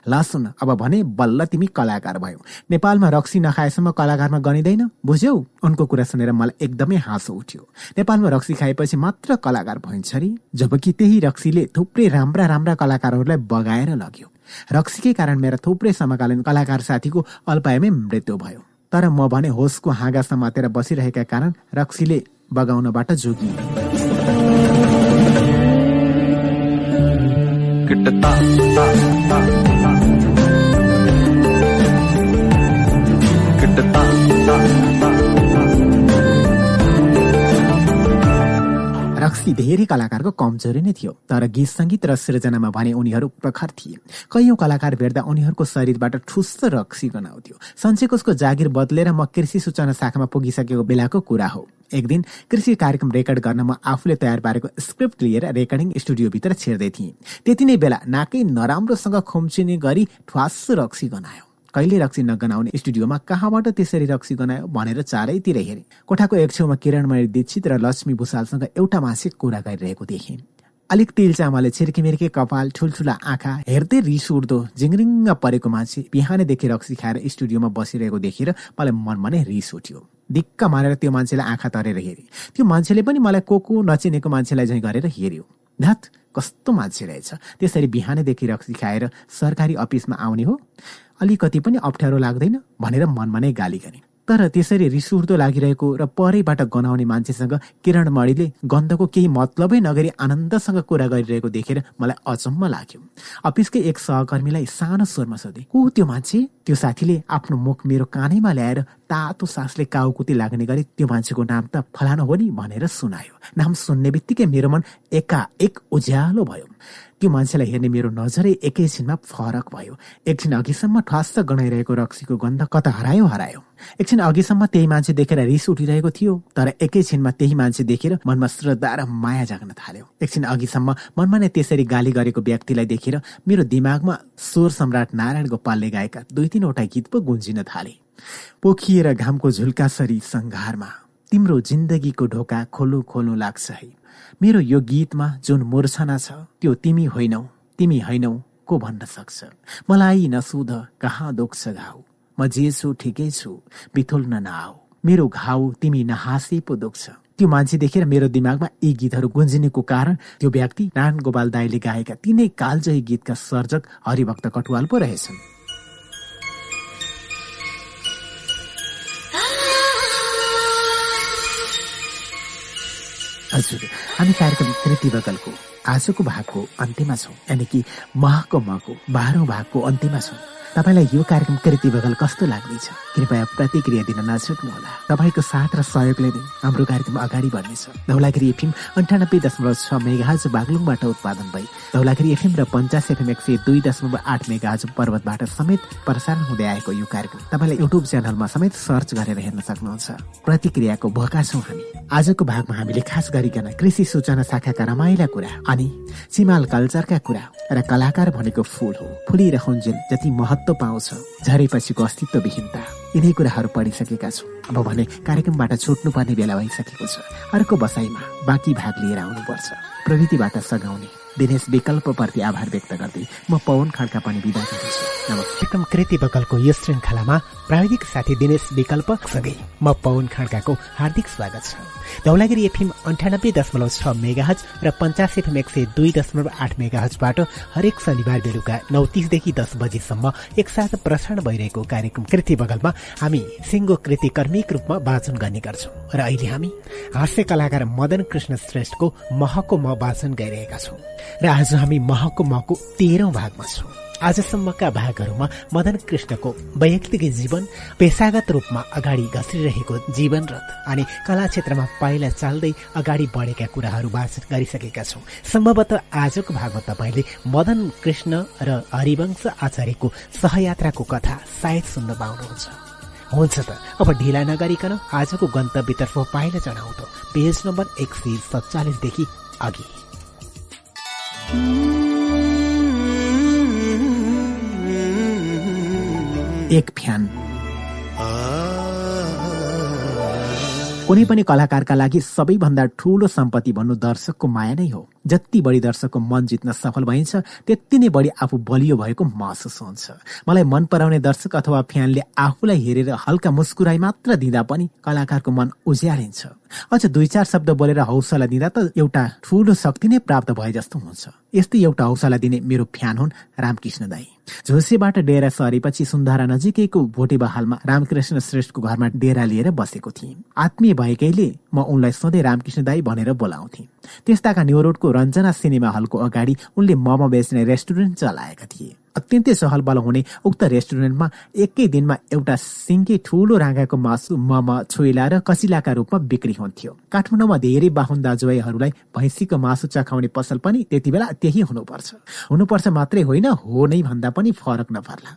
ल अब भने बल्ल तिमी कलाकार भयो। नेपालमा रक्सी नखाएसम्म कलाकारमा गनिँदैन बुझ्यौ? उनको कुरा सुनेर मलाई एकदमै हाँसो उठ्यो। नेपालमा रक्सी खाएपछि मात्र कलाकार भइन्छ अरे जबकि त्यही रक्सीले थुप्रै राम्रा राम्रा कलाकारहरूलाई बगाएर लग्यो। रक्सीकै कारण मेरा थुप्रै समकालीन कलाकार साथीको अल्पायमै मृत्यु भयो। तर म भने होसको हाँगा समातेर बसिरहेका कारण रक्सीले बगाउनबाट जोगिए रक्सी धेरै कलाकारको कमजोरी नै थियो तर गीत सङ्गीत र सृजनामा भने उनीहरू प्रखर थिए। कैयौं कलाकार भेट्दा उनीहरूको शरीरबाट ठुस्स रक्सी गनाउँथ्यो। सञ्चयकोषको जागिर बदलेर म कृषि सूचना शाखामा पुगिसकेको बेलाको कुरा हो। एक दिन कृषि कार्यक्रम रेकर्ड गर्न म आफूले तयार पारेको स्क्रिप्ट लिएर रेकर्डिङ स्टुडियोभित्र छिर्दै थिएँ। त्यति नै बेला नाकै नराम्रोसँग खुम्चिने गरी ठ्वास रक्सी गनायो। कहिले रक्सी नगनाउने स्टुडियोमा कहाँबाट त्यसरी रक्सी गनायो भनेर चारैतिर हेरे। कोठाको एक छेउमा किरणमणि दीक्षित र लक्ष्मी भूषालसँग एउटा मासिक कुरा गरिरहेको देखेँ। अलिक तिल चामलले छिर्कीमिर्के कपाल ठुल्ठुला आँखा हेर्दै रिस उठ्दो जिङ्रिङ्ग परेको मान्छे बिहानैदेखि रक्सी खाएर स्टुडियोमा बसिरहेको देखेर मलाई मनमा नै रिस उठ्यो। दिक्क मारेर त्यो मान्छेलाई आँखा तरेर हेरे। त्यो मान्छेले पनि मलाई को को नचिनेको मान्छेलाई झैँ गरेर हेऱ्यो। धत कस्तो मान्छे रहेछ। त्यसरी बिहानैदेखि रक्सी खाएर सरकारी अफिसमा आउने हो। अलिकति पनि अप्ठ्यारो लाग्दैन भनेर मनमा नै गाली गरे। तर त्यसरी रिस उठ्दो लागिरहेको र परैबाट गनाउने मान्छेसँग किरण मणिले गन्धको केही मतलबै नगरी आनन्दसँग कुरा गरिरहेको देखेर मलाई अचम्म लाग्यो। अफिसकै एक सहकर्मीलाई सानो स्वरमा सोधे को त्यो मान्छे? त्यो साथीले आफ्नो मुख मेरो कानैमा ल्याएर तातो सासले काउकुती लाग्ने गरी त्यो मान्छेको नाम त फलानो हो नि भनेर सुनायो। नाम सुन्ने बित्तिकै मेरो मन एकाएक उज्यालो भयो। त्यो मान्छेलाई हेर्ने मेरो नजरै एकैछिनमा फरक भयो। एकछिन अघिसम्म ठस्स गणाइरहेको रक्सीको गन्ध कता हरायो हरायो। एकछिन अघिसम्म त्यही मान्छे देखेर रिस उठिरहेको थियो तर एकैछिनमा त्यही मान्छे देखेर मनमा श्रद्धा र माया जाग्न थाल्यो। एकछिन अघिसम्म मनमा नै त्यसरी गाली गरेको व्यक्तिलाई देखेर मेरो दिमागमा स्वर सम्राट नारायण गोपालले गाएका दुई तिनवटा गीत पो गुन्जिन थाले। पोखिएर घामको झुल्कासरी सङ्घारमा तिम्रो जिन्दगीको ढोका खोल्नु खोल्नु लाग्छ है। मेरो यो गीतमा जुन मूर्छना छ त्यो तिमी होइनौ तिमी होइनौ को भन्न सक्छ? मलाई नसुध कहाँ दुख्छ घाउ? म जे छु ठिकै छु बिथुल्न नआऊ। मेरो घाउ तिमी नहाँसे पो दुख्छ। त्यो मान्छे देखेर मेरो दिमागमा यी गीतहरू गुन्जिनेको कारण त्यो व्यक्ति नारायण गोपाल दाईले गाएका तिनै कालजयी गीतका सर्जक हरिभक्त कटुवाल पो रहेछन्। हजुर हामी कार्यक्रम कृति बगलको आजको भागको अन्त्यमा छौँ यानि कि महको महको बाह्रौँ भागको अन्त्यमा छौँ। तपाईँलाई यो कार्यक्रम कृति बगल कस्तो लाग्दैछ कृपया प्रतिक्रिया दिन नछुट्नुहोला तपाईँको साथ र सहयोगले नै हाम्रो कार्यक्रम अगाडि बढ्नेछ। धौलागिरी एफएम अन्ठानब्बे दशमलव छ मेगाज बागलुङबाट उत्पादन भई धौलागिरी एफएम र पञ्चास एफएम एक सय दुई दशमलव आठ मेगाज पर्वतबाट समेत प्रसारण हुँदै आएको यो कार्यक्रम तपाईँलाई युट्युब च्यानलमा समेत सर्च गरेर हेर्न सक्नुहुन्छ। प्रतिक्रियाको भोका छौँ हामी। आजको भागमा हामीले खास गरिकन कृषि सूचना शाखाका रमाइला कुरा अनि सिमाल कल्चरका कुरा र कलाकार भनेको फूल हो। फुलिरहन्जेल जति महत्व पाउँछ। झरेपछिको अस्तित्वविहीनता। यिनै कुराहरू पढिसकेका छौँ। अब भने कार्यक्रमबाट छुट्नुपर्ने बेला भइसकेको छ। अर्को बसाइमा बाँकी भाग लिएर आउनुपर्छ। प्रविधिबाट सघाउने दिनेश विकल्पप्रति आभार व्यक्त गर्दै म पवन खड्का पनि बिदा गर्दैछु। नमस्ते कार्यक्रम कृति बकलको यस श्रृङ्खलामा प्राविधिक साथी दिनेश विकल्प सँगै म पवन खड्काको हार्दिक स्वागत छ। धौलागिरी एफएम अन्ठानब्बे दशमलव छ मेगाहज र पञ्चास एफएम एक सय दुई दशमलव आठ मेगाहजबाट हरेक शनिबार बेलुका नौ तिसदेखि दस बजीसम्म एकसाथ प्रसारण भइरहेको कार्यक्रम कृति बगलमा हामी सिङ्गो कृति कर्मिक रूपमा वाचन गर्ने गर्छौँ र अहिले हामी हास्य कलाकार मदन कृष्ण श्रेष्ठको महको म वाचन गरिरहेका छौँ। र आज हामी महको मको तेह्रौं भागमा छौँ। आजसम्मका भागहरूमा मदन कृष्णको वैयक्तिक जीवन पेसागत रूपमा अगाडि जीवन रथ अनि कला क्षेत्रमा पाइला चाल्दै अगाडि बढेका कुराहरू वाचन गरिसकेका छौँ। सम्भवतः आजको भागमा तपाईँले मदन कृष्ण र हरिवंश आचार्यको सहयात्राको कथा सायद सुन्न पाउनुहुन्छ। हुन्छ त अब ढिला नगरिकन आजको गन्तव्यतर्फ पाइला चढाउँ त पेज नम्बर एक सय सत्तालिसदेखि अघि। एक फ्यान कुनै पनि कलाकारका लागि सबैभन्दा ठूलो सम्पत्ति भन्नु दर्शकको माया नै हो। जति बढी दर्शकको मन जित्न सफल भइन्छ त्यति नै बढी आफू बलियो भएको महसुस हुन्छ। मलाई मन पराउने दर्शक अथवा फ्यानले आफूलाई हेरेर हल्का मुस्कुराई मात्र दिँदा पनि कलाकारको मन उज्यालिन्छ। अझ दुई चार शब्द बोलेर हौसला दिँदा त एउटा ठूलो शक्ति नै प्राप्त भए जस्तो हुन्छ। यस्तै एउटा हौसला दिने मेरो फ्यान हुन् रामकृष्ण दाई। झोसेबाट डेरा सरेपछि सुन्धारा नजिकैको भोटे बहालमा रामकृष्ण श्रेष्ठको घरमा डेरा लिएर बसेको थिएँ आत्मीय भएकैले म उनलाई सधैँ रामकृष्ण दाई भनेर बोलाउँथे त्यस्ताका न्यू रोडको रञ्जना सिनेमा हलको अगाडि उनले मोमो बेच्ने रेस्टुरेन्ट चलाएका थिए। अत्यन्तै सहल बल हुने उक्त रेस्टुरेन्टमा एकै दिनमा एउटा सिङ्गे ठूलो राँगाको मासु मम छोइला र कसिलाका रूपमा बिक्री हुन्थ्यो। काठमाडौँमा धेरै बाहुन दाजुभाइहरूलाई भैँसीको मासु चखाउने पसल पनि त्यति बेला त्यही हुनुपर्छ। हुनुपर्छ मात्रै होइन हो नै भन्दा पनि फरक नपर्ला।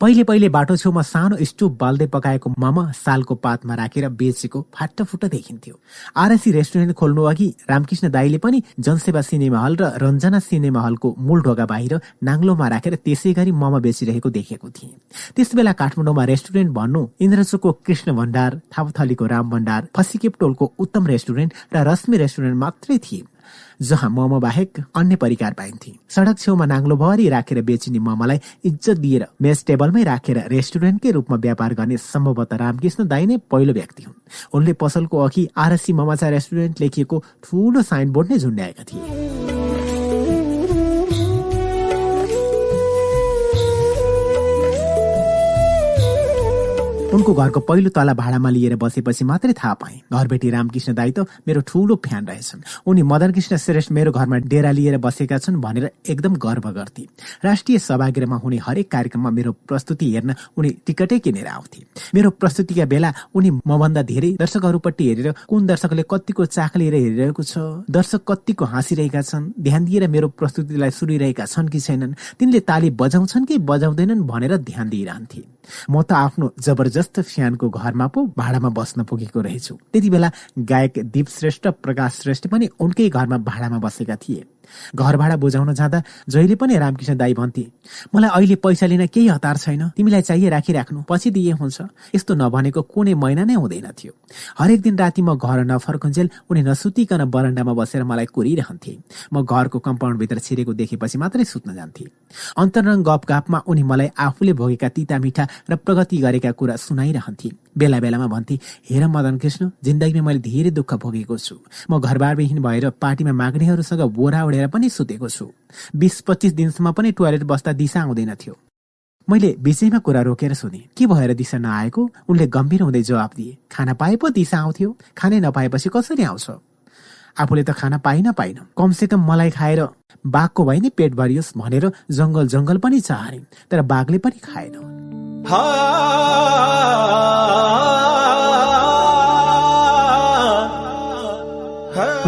पहिले पहिले बाटो छेउमा सानो स्टुप बाल्दै पकाएको मम सालको पातमा राखेर बेचेको फाटफुट देखिन्थ्यो। आरसी रेस्टुरेन्ट खोल्नु अघि रामकृष्ण दाईले पनि जनसेवा सिनेमा हल र रञ्जना सिनेमा हलको मूल ढोका बाहिर नाङ्लोमा राखेर त्यसै गरी मम बेचिरहेको देखेको थिएँ। त्यस बेला काठमाडौँमा रेस्टुरेन्ट भन्नु इन्द्रचोकको कृष्ण भण्डार थापथलीको राम भण्डार फसिकेप टोलको उत्तम रेस्टुरेन्ट र रश्मि रेस्टुरेन्ट मात्रै थिए जहाँ मोमो बाहेक अन्य परिकार पाइन्थे। सडक छेउमा नाङ्लो भरि राखेर बेचिने मोमोलाई इज्जत दिएर मेज टेबलमै राखेर रेस्टुरेन्टकै रूपमा व्यापार गर्ने सम्भवतः रामकृष्ण दाई नै पहिलो व्यक्ति हुन्। उनले पसलको अघि आरसी ममाचा रेस्टुरेन्ट लेखिएको ठूलो साइनबोर्ड नै झुन्ड्याएका थिए। उनको घरको पहिलो तला भाडामा लिएर बसेपछि मात्रै थाहा पाएँ। घरबेटी रामकृष्ण दाई त मेरो ठूलो फ्यान रहेछन्। उनी मदन कृष्ण श्रेष्ठ मेरो घरमा डेरा लिएर बसेका छन् भनेर एकदम गर्व गर्थे। राष्ट्रिय सभागृहमा हुने हरेक कार्यक्रममा मेरो प्रस्तुति हेर्न उनी टिकटै किनेर आउँथे। मेरो प्रस्तुतिका बेला उनी मभन्दा धेरै दर्शकहरूपट्टि हेरेर कुन दर्शकले कतिको चाख लिएर हेरिरहेको छ दर्शक कतिको हाँसिरहेका छन् ध्यान दिएर मेरो प्रस्तुतिलाई सुनिरहेका छन् कि छैनन् तिनले ताली बजाउँछन् कि बजाउँदैनन् भनेर ध्यान दिइरहन्थे। म त आफ्नो जबरजस्त फ्यानको घरमा पो भाडामा बस्न पुगेको रहेछु। त्यति बेला गायक दीप श्रेष्ठ प्रकाश श्रेष्ठ पनि उनकै घरमा भाडामा बसेका थिए। घर भाडा बुझाउन जाँदा जहिले पनि रामकृष्ण दाई भन्थे मलाई अहिले पैसा लिन केही हतार छैन तिमीलाई चाहिए राखिराख्नु पछि दिए हुन्छ। यस्तो नभनेको कुनै महिना नै हुँदैन थियो। हरेक दिन राति म घर नफर्कुन्जेल उनी नसुतिकन बरन्डामा बसेर मलाई कोरिरहन्थे। म घरको कम्पाउन्डभित्र छिरेको देखेपछि मात्रै सुत्न जान्थे। अन्तरङ्ग गफगाफमा उनी मलाई आफूले भोगेका तिता मिठा र प्रगति गरेका कुरा सुनाइरहन्थे। बेला बेलामा भन्थे हेर मदन कृष्ण जिन्दगीमा मैले धेरै दुःख भोगेको छु। म घरबारविहीन भएर पार्टीमा माग्नेहरूसँग बोरा ओढेर पनि सुतेको छु। बिस पच्चिस दिनसम्म पनि टोयलेट बस्दा दिशा आउँदैन थियो। मैले विषयमा कुरा रोकेर सोधेँ के भएर दिशा नआएको? उनले गम्भीर हुँदै जवाब दिए खाना पाए पो दिशा आउँथ्यो। खानै नपाएपछि कसरी आउँछ? आफूले त खाना पाइन पाइन। कमसेकम मलाई खाएर बाघको भए नि पेट भरियोस् भनेर जङ्गल जङ्गल पनि चाहे तर बाघले पनि खाएन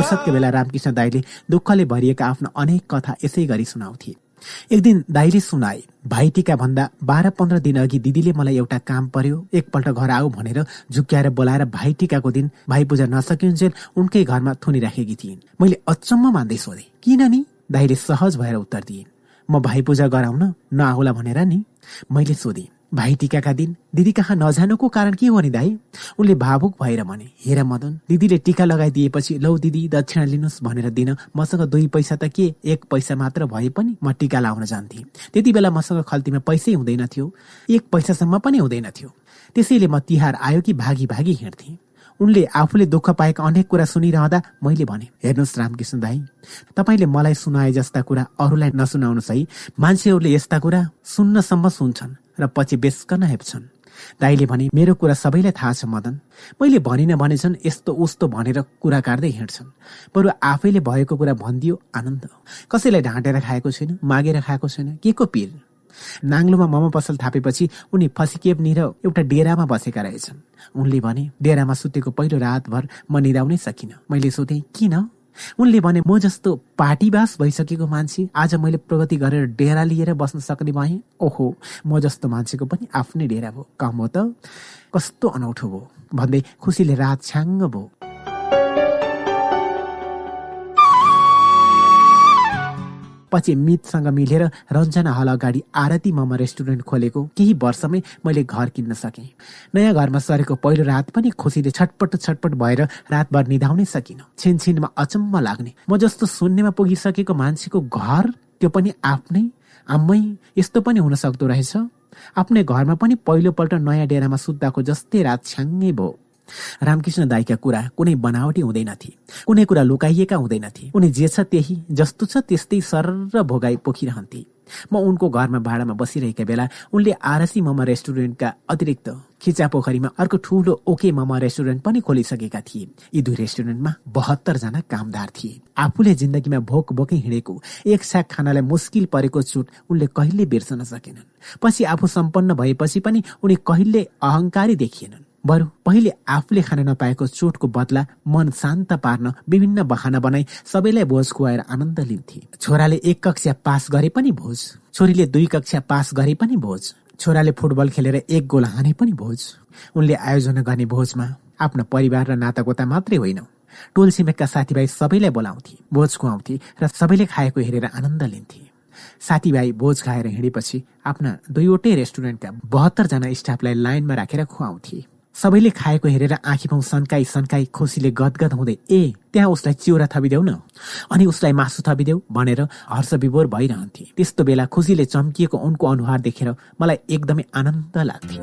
फुर्सदको बेला रामकृष्ण दाईले दुःखले भरिएका आफ्ना अनेक कथा यसै गरी सुनाउँथे। एक दिन दाईले सुनाए भाइ टिका भन्दा बाह्र पन्ध्र दिन अघि दिदीले मलाई एउटा काम पर्यो एकपल्ट घर आऊ भनेर झुक्क्याएर बोलाएर भाइ टिकाको दिन भाइ पूजा नसकिन्जेल उनकै घरमा थुनिराखेकी थिइन्। मैले अचम्म मान्दै सोधेँ किन नि? दाईले सहज भएर उत्तर दिइन् म भाइ पूजा गराउन नआउला भनेर नि? मैले सोधेँ भाइ टिकाका दिन दिदी कहाँ नजानुको कारण के हो नि दाई? उनले भावुक भएर भने हेर मदन दिदीले टिका लगाइदिएपछि लौ दिदी दक्षिणा लिनुहोस् भनेर दिन मसँग दुई पैसा त के? एक पैसा मात्र भए पनि म टिका लाउन जान्थे। त्यति बेला मसँग खल्तीमा पैसै हुँदैन थियो। एक पैसासम्म पनि हुँदैन थियो। त्यसैले म तिहार आयो कि भागी भागी हिँड्थे। उनले आफूले दुःख पाएका अनेक कुरा सुनिरहँदा मैले भने हेर्नुहोस् रामकृष्ण दाई तपाईँले मलाई सुनाए जस्ता कुरा अरूलाई नसुनाउनुहोस् है। मान्छेहरूले यस्ता कुरा सुन्नसम्म सुन्छन्। र पछि बेसकन हेप्छन्। दाईले भने मेरो कुरा सबैलाई थाहा छ मदन। मैले भनिन भने छन् यस्तो उस्तो भनेर कुरा काट्दै हिँड्छन्। बरु आफैले भएको कुरा भनिदियो आनन्द। कसैलाई ढाँटेर खाएको छैन मागेर खाएको छैन के को पिर? नाङ्लोमा मोमो पसल थापेपछि उनी फसिकेप निर एउटा डेरामा बसेका रहेछन्। उनले भने डेरामा सुतेको पहिलो रातभर म निदाउनै सकिनँ। मैले सोधेँ किन? उनले भने म जस्तो पार्टीबास भइसकेको मान्छे आज मैले प्रगति गरेर डेरा लिएर बस्न सक्ने भएँ? ओहो म जस्तो मान्छेको पनि आफ्नै डेरा भयो। कम हो त? कस्तो अनौठो भयो। भन्दै खुसीले रात छ्याङ्ग भयो। पछि मितसँग मिलेर रञ्जना हल अगाडि आरती मम रेस्टुरेन्ट खोलेको केही वर्षमै मैले घर किन्न सकेँ। नयाँ घरमा सरेको पहिलो रात पनि खुसीले छटपट छटपट भएर रातभर निधाउनै सकिनँ। छिनछिनमा अचम्म लाग्ने। म जस्तो शून्यमा पुगिसकेको मान्छेको घर त्यो पनि आफ्नै। आम्मै यस्तो पनि हुन सक्दो रहेछ। आफ्नै घरमा पनि पहिलोपल्ट नयाँ डेरामा सुत्दाको जस्तै रात छ्याङ्गै भयो। रामकृष्ण दाईका कुरा कुनै बनावटी हुँदैनथे कुनै कुरा लुकाइएका हुँदैनथे उनी जे छ त्यही जस्तो छ त्यस्तै सरर भोगाई पोखिरहन्थे। म उनको घरमा भाडामा बसिरहेका बेला उनले आरसी ममा रेस्टुरेन्टका अतिरिक्त खिचा पोखरीमा अर्को ठूलो ओके ममा रेस्टुरेन्ट पनि खोलिसकेका थिए। यी दुई रेस्टुरेन्टमा बहत्तर जना कामदार थिए। आफूले जिन्दगीमा भोक भोकै हिँडेको एक साग खानालाई मुस्किल परेको चुट उनले कहिले बिर्सन सकेनन्। पछि आफू सम्पन्न भएपछि पनि उनी कहिले अहङ्कारी देखिएनन्। बरु पहिले आफूले खान नपाएको चोटको बदला मन शान्त पार्न विभिन्न बहाना बनाई सबैलाई भोज खुवाएर आनन्द लिन्थे। छोराले एक कक्षा पास गरे पनि भोज। छोरीले दुई कक्षा पास गरे पनि भोज। छोराले फुटबल खेलेर एक गोल हाने पनि भोज। उनले आयोजना गर्ने भोजमा आफ्नो परिवार र नातागोता मात्रै होइन। टोल छिमेकका साथीभाइ सबैलाई बोलाउँथे भोज खुवाउँथे र सबैले खाएको हेरेर आनन्द लिन्थे। साथीभाइ भोज खाएर हिँडेपछि आफ्ना दुईवटै रेस्टुरेन्टका बहत्तरजना स्टाफलाई लाइनमा राखेर खुवाउँथे। सबैले खाएको हेरेर आँखी पाउ सन्काई सन्काई खुसीले गदगद हुँदै ए त्यहाँ उसलाई चिउरा थपिदेऊ न। अनि उसलाई मासु थपिदेऊ भनेर हर्ष विभोर भइरहन्थे। त्यस्तो बेला खुसीले चम्किएको उनको अनुहार देखेर मलाई एकदमै आनन्द लाग्थ्यो।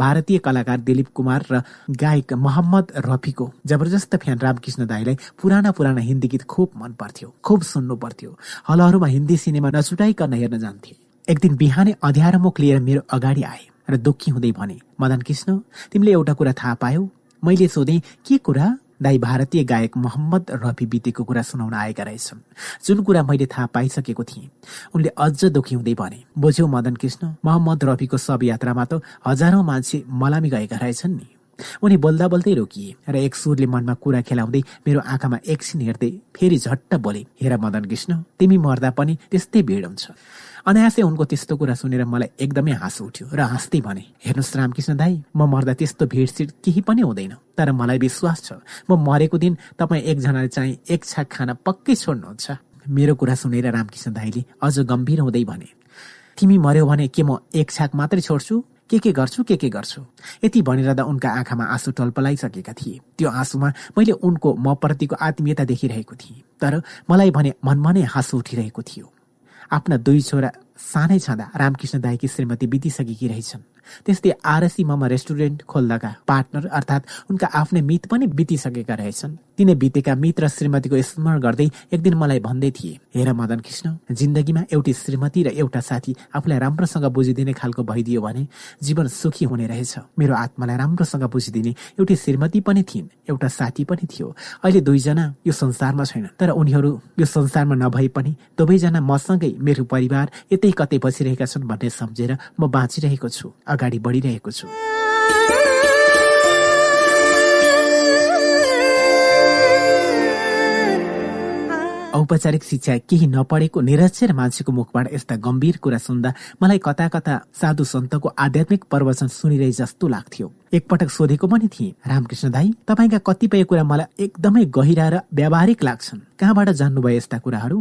भारतीय कलाकार दिलीप कुमार र गायक मोहम्मद रफीको जबरजस्त फ्यान रामकृष्ण दाईलाई पुराना पुराना हिन्दी गीत खुब मन पर्थ्यो खुब सुन्नु पर्थ्यो हलहरूमा हिन्दी सिनेमा नछुटाइकन हेर्न जान्थे। एक दिन बिहानै अँध्यारो मुख लिएर मेरो अगाडि आए र दुःखी हुँदै भने मदन कृष्ण तिमीले एउटा कुरा थाहा पायौ। मैले सोधेँ के कुरा? दाई भारतीय गायक मोहम्मद रफी बितेको कुरा सुनाउन आएका रहेछन्। जुन कुरा मैले थाहा पाइसकेको थिएँ। उनले अझ दुखी हुँदै भने बुझ्यौ मदन कृष्ण मोहम्मद रफीको शव यात्रामा त हजारौं मान्छे मलामी गएका रहेछन् नि। उनी बोल्दा बोल्दै रोकिए र एक सुरले मनमा कुरा खेलाउँदै मेरो आँखामा एकछिन हेर्दै फेरि झट्ट बोले हेर मदन कृष्ण तिमी मर्दा पनि त्यस्तै भिड हुन्छ। अनायासै उनको त्यस्तो कुरा सुनेर मलाई एकदमै हाँसो उठ्यो र हाँस्दै भने हेर्नुहोस् रामकृष्ण दाई म मर्दा त्यस्तो भिडसिड केही पनि हुँदैन तर मलाई विश्वास छ म मरेको दिन तपाईँ एकजनाले चाहिँ एक छाक खान पक्कै छोड्नुहुन्छ। मेरो कुरा सुनेर रामकृष्ण दाईले अझ गम्भीर हुँदै भने तिमी मर्यो भने के म एक छाक मात्रै छोड्छु? के के गर्छु के के गर्छु? यति भनिरहँदा उनका आँखामा आँसु टल्पलाइसकेका थिए। त्यो आँसुमा मैले उनको म प्रतिको आत्मीयता देखिरहेको थिएँ तर मलाई भने मनमा नै हाँसो उठिरहेको थियो। आफ्ना दुई छोरा सानै छँदा रामकृष्ण दाईकी श्रीमती बितिसकेकी रहेछन्। त्यस्तै आरसी ममा रेस्टुरेन्ट खोल्दाका पार्टनर अर्थात् उनका आफ्नै मित पनि बितिसकेका रहेछन्। तिनै बितेका मित र श्रीमतीको स्मरण गर्दै एक दिन मलाई भन्दै थिए हेर मदन कृष्ण जिन्दगीमा एउटी श्रीमती र एउटा साथी आफूलाई राम्रोसँग बुझिदिने खालको भइदियो भने जीवन सुखी हुने रहेछ। मेरो आत्मालाई राम्रोसँग बुझिदिने एउटी श्रीमती पनि थिइन् एउटा साथी पनि थियो। अहिले दुईजना यो संसारमा छैन तर उनीहरू यो संसारमा नभए पनि दुवैजना मसँगै मेरो परिवार यतै कतै बसिरहेका छन् भन्ने सम्झेर म बाँचिरहेको छु अगाडि बढिरहेको छु। औपचारिक शिक्षा केही नपढेको निरक्षर मान्छेको मुखबाट यस्ता गम्भीर कुरा सुन्दा मलाई कता कता साधु सन्तको आध्यात्मिक प्रवचन सुनिरहे जस्तो लाग्थ्यो। एकपटक सोधेको पनि थिएँ रामकृष्ण दाई तपाईँका कतिपय कुरा मलाई एकदमै गहिरा र व्यावहारिक लाग्छन्। कहाँबाट जान्नुभयो यस्ता कुराहरू?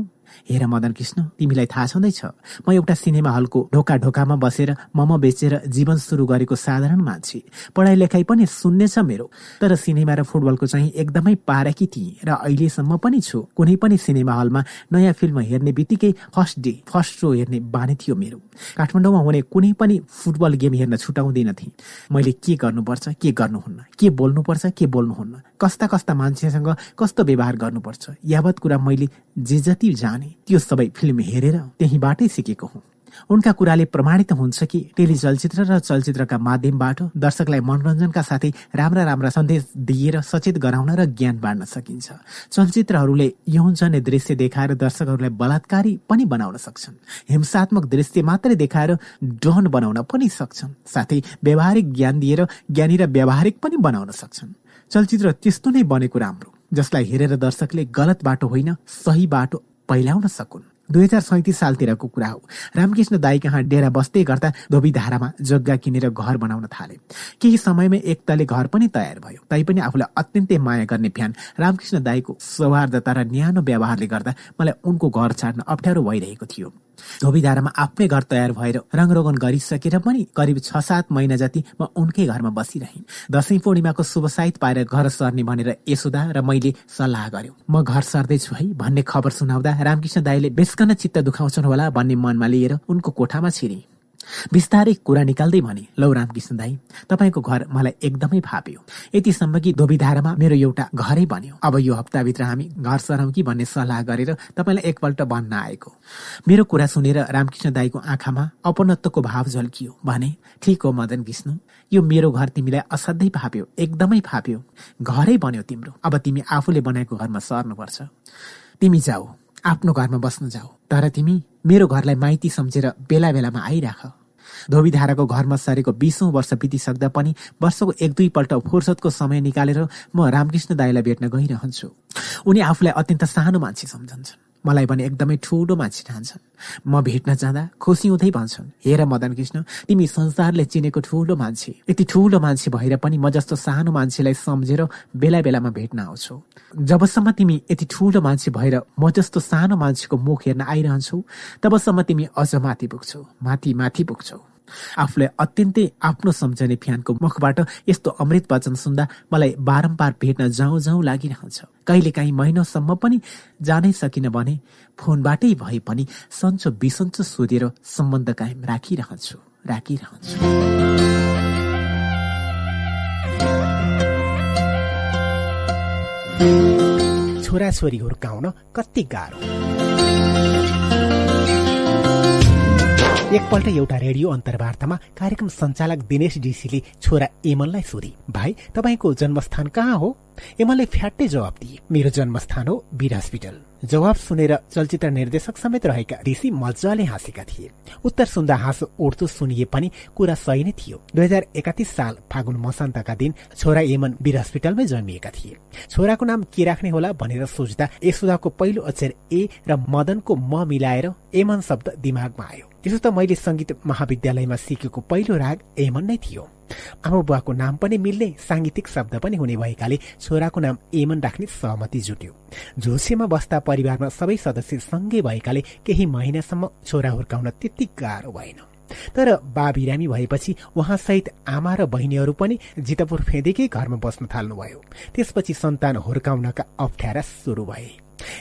हेर मदन कृष्ण तिमीलाई थाहा छँदैछ म एउटा सिनेमा हलको ढोका ढोकामा बसेर मम बेचेर जीवन सुरु गरेको साधारण मान्छे। पढाइ लेखाइ पनि सुन्ने छ मेरो। तर सिनेमा र फुटबलको चाहिँ एकदमै पारकी थिएँ र अहिलेसम्म पनि छु। कुनै पनि सिनेमा हलमा नयाँ फिल्म हेर्ने बित्तिकै फर्स्ट डे फर्स्ट रो हेर्ने बानी थियो मेरो। काठमाडौँमा हुने कुनै पनि फुटबल गेम हेर्न छुटाउँदैन थिएँ मैले के गर्नुपर्छ के गर्नुहुन्न के बोल्नुपर्छ के बोल्नुहुन्न? कस्ता कस्ता मान्छेसँग कस्तो व्यवहार गर्नुपर्छ? यावत कुरा मैले जे जति जाने त्यो सबै फिल्म हेरेर त्यहीँबाटै सिकेको हुँ। उनका कुराले प्रमाणित हुन्छ कि टेलिचलचित्र र चलचित्रका माध्यमबाट दर्शकलाई मनोरञ्जनका साथै राम्रा राम्रा सन्देश दिएर सचेत गराउन र ज्ञान बाँड्न सकिन्छ। चलचित्रहरूले यौनजन्य दृश्य देखाएर दर्शकहरूलाई बलात्कारी पनि बनाउन सक्छन्। हिंसात्मक दृश्य मात्रै देखाएर डहन बनाउन पनि सक्छन्। साथै व्यावहारिक ज्ञान दिएर ज्ञानी र व्यावहारिक पनि बनाउन सक्छन्। चलचित्र त्यस्तो नै बनेको राम्रो। जसलाई हेरेर दर्शकले गलत बाटो होइन सही बाटो पहिल्याउन सकुन्। दुई हजार सैतिस सालतिरको कुरा हो। रामकृष्ण दाई कहाँ डेरा बस्दै गर्दा धोबीधारामा जग्गा किनेर घर बनाउन थाले। केही समयमै एक तले घर पनि तयार भयो। तैपनि आफूलाई अत्यन्तै माया गर्ने फ्यान रामकृष्ण दाईको सौहार्दता र न्यानो व्यवहारले गर्दा मलाई उनको घर छाड्न अप्ठ्यारो भइरहेको थियो। धोबीधारामा आफ्नै घर तयार भएर रङरोगन गरिसकेर पनि करिब छ सात महिना जति म उनकै घरमा बसिरहेँ। दसैँ पूर्णिमाको शुभ पाएर घर सर्ने भनेर यशोदा र मैले सल्लाह गर्यो। म घर सर्दैछु है भन्ने खबर सुनाउँदा रामकृष्ण दाईले बेसकन चित्त दुखाउँछन् होला भन्ने मनमा लिएर उनको कोठामा छिरे। बिस्तारै कुरा निकाल्दै भने लौ रामकृष्ण दाई तपाईँको घर मलाई एकदमै फाप्यो यतिसम्म कि धोबीधारामा मेरो एउटा घरै बन्यो। अब यो हप्ताभित्र हामी घर सरौँ कि भन्ने सल्लाह गरेर तपाईँलाई एकपल्ट भन्न आएको। मेरो कुरा सुनेर रामकृष्ण दाईको आँखामा अपनत्वको भाव झल्कियो। भने ठिक हो मदन विष्णु यो मेरो घर तिमीलाई असाध्यै फाप्यो एकदमै फाप्यो घरै बन्यो तिम्रो। अब तिमी आफूले बनाएको घरमा सर्नुपर्छ। तिमी जाऊ आफ्नो घरमा बस्न जाऊ। तर तिमी मेरो घरलाई माइती सम्झेर बेला बेलामा आइराख। धोबीधाराको घरमा सरेको बिसौँ वर्ष बितिसक्दा पनि वर्षको एक दुईपल्ट फुर्सदको समय निकालेर म रामकृष्ण दाईलाई भेट्न गइरहन्छु। उनी आफूलाई अत्यन्त सानो मान्छे सम्झन्छन्। मलाई भने एकदमै ठुलो मान्छे ठान्छन्। म भेट्न जाँदा खुसी हुँदै भन्छन् हेर मदन कृष्ण तिमी संसारले चिनेको ठुलो मान्छे। यति ठुलो मान्छे भएर पनि म जस्तो सानो मान्छेलाई सम्झेर बेला बेलामा भेट्न आउँछौ। जबसम्म तिमी यति ठुलो मान्छे भएर म जस्तो सानो मान्छेको मुख हेर्न आइरहन्छौ तबसम्म तिमी अझ माथि पुग्छौ माथि माथि पुग्छौ। आफूलाई अत्यन्तै आफ्नो सम्झने फ्यानको मुखबाट यस्तो अमृत वचन सुन्दा मलाई बारम्बार भेट्न जाउँ जाउँ लागिरहन्छ। कहिलेकाहीँ महिनासम्म पनि जानै सकिन भने फोनबाटै भए पनि सन्चो बिसन्चो सोधेर सम्बन्ध कायम राखिरहन्छु राखिरहन्छु। छोराछोरी हुर्काउन कति गाह्रो। एकपल्ट एउटा रेडियो अन्तर्वार्तामा कार्यक्रम सञ्चालक दिनेश डीसीले छोरा एमनलाई सोधी भाइ तपाईँको जन्मस्थान कहाँ हो? एमनले फ्याट्टै जवाब दिए मेरो जन्मस्थान हो वीर हस्पिटल। जवाब सुनेर चलचित्र निर्देशक समेत रहेका डीसी मजाले हाँसेका थिए। उत्तर सुन्दा हाँसो उड्दो सुनिए पनि कुरा सही नै थियो। दुई हजार एकातिस साल फागुन मसान्तका दिन छोरा एमन वीर हस्पिटलमै जन्मिएका थिए। छोराको नाम के राख्ने होला भनेर सोच्दा यशोदाको पहिलो अक्षर ए र मदनको म मिलाएर एमन शब्द दिमागमा आयो। त्यसो त मैले संगीत महाविद्यालयमा सिकेको पहिलो राग एमन नै थियो। आमा बुवाको नाम पनि मिल्ने सांगीतिक शब्द पनि हुने भएकाले छोराको नाम एमन राख्ने सहमति जुट्यो। झोसेमा बस्दा परिवारमा सबै सदस्य सँगै भएकाले केही महिनासम्म छोरा हुर्काउन त्यति गाह्रो भएन। तर बा बिरामी भएपछि उहाँसहित आमा र बहिनीहरू पनि जितपुर फेदेकै घरमा बस्न थाल्नुभयो। त्यसपछि सन्तान हुर्काउनका अप्ठ्यारा सुरु भए।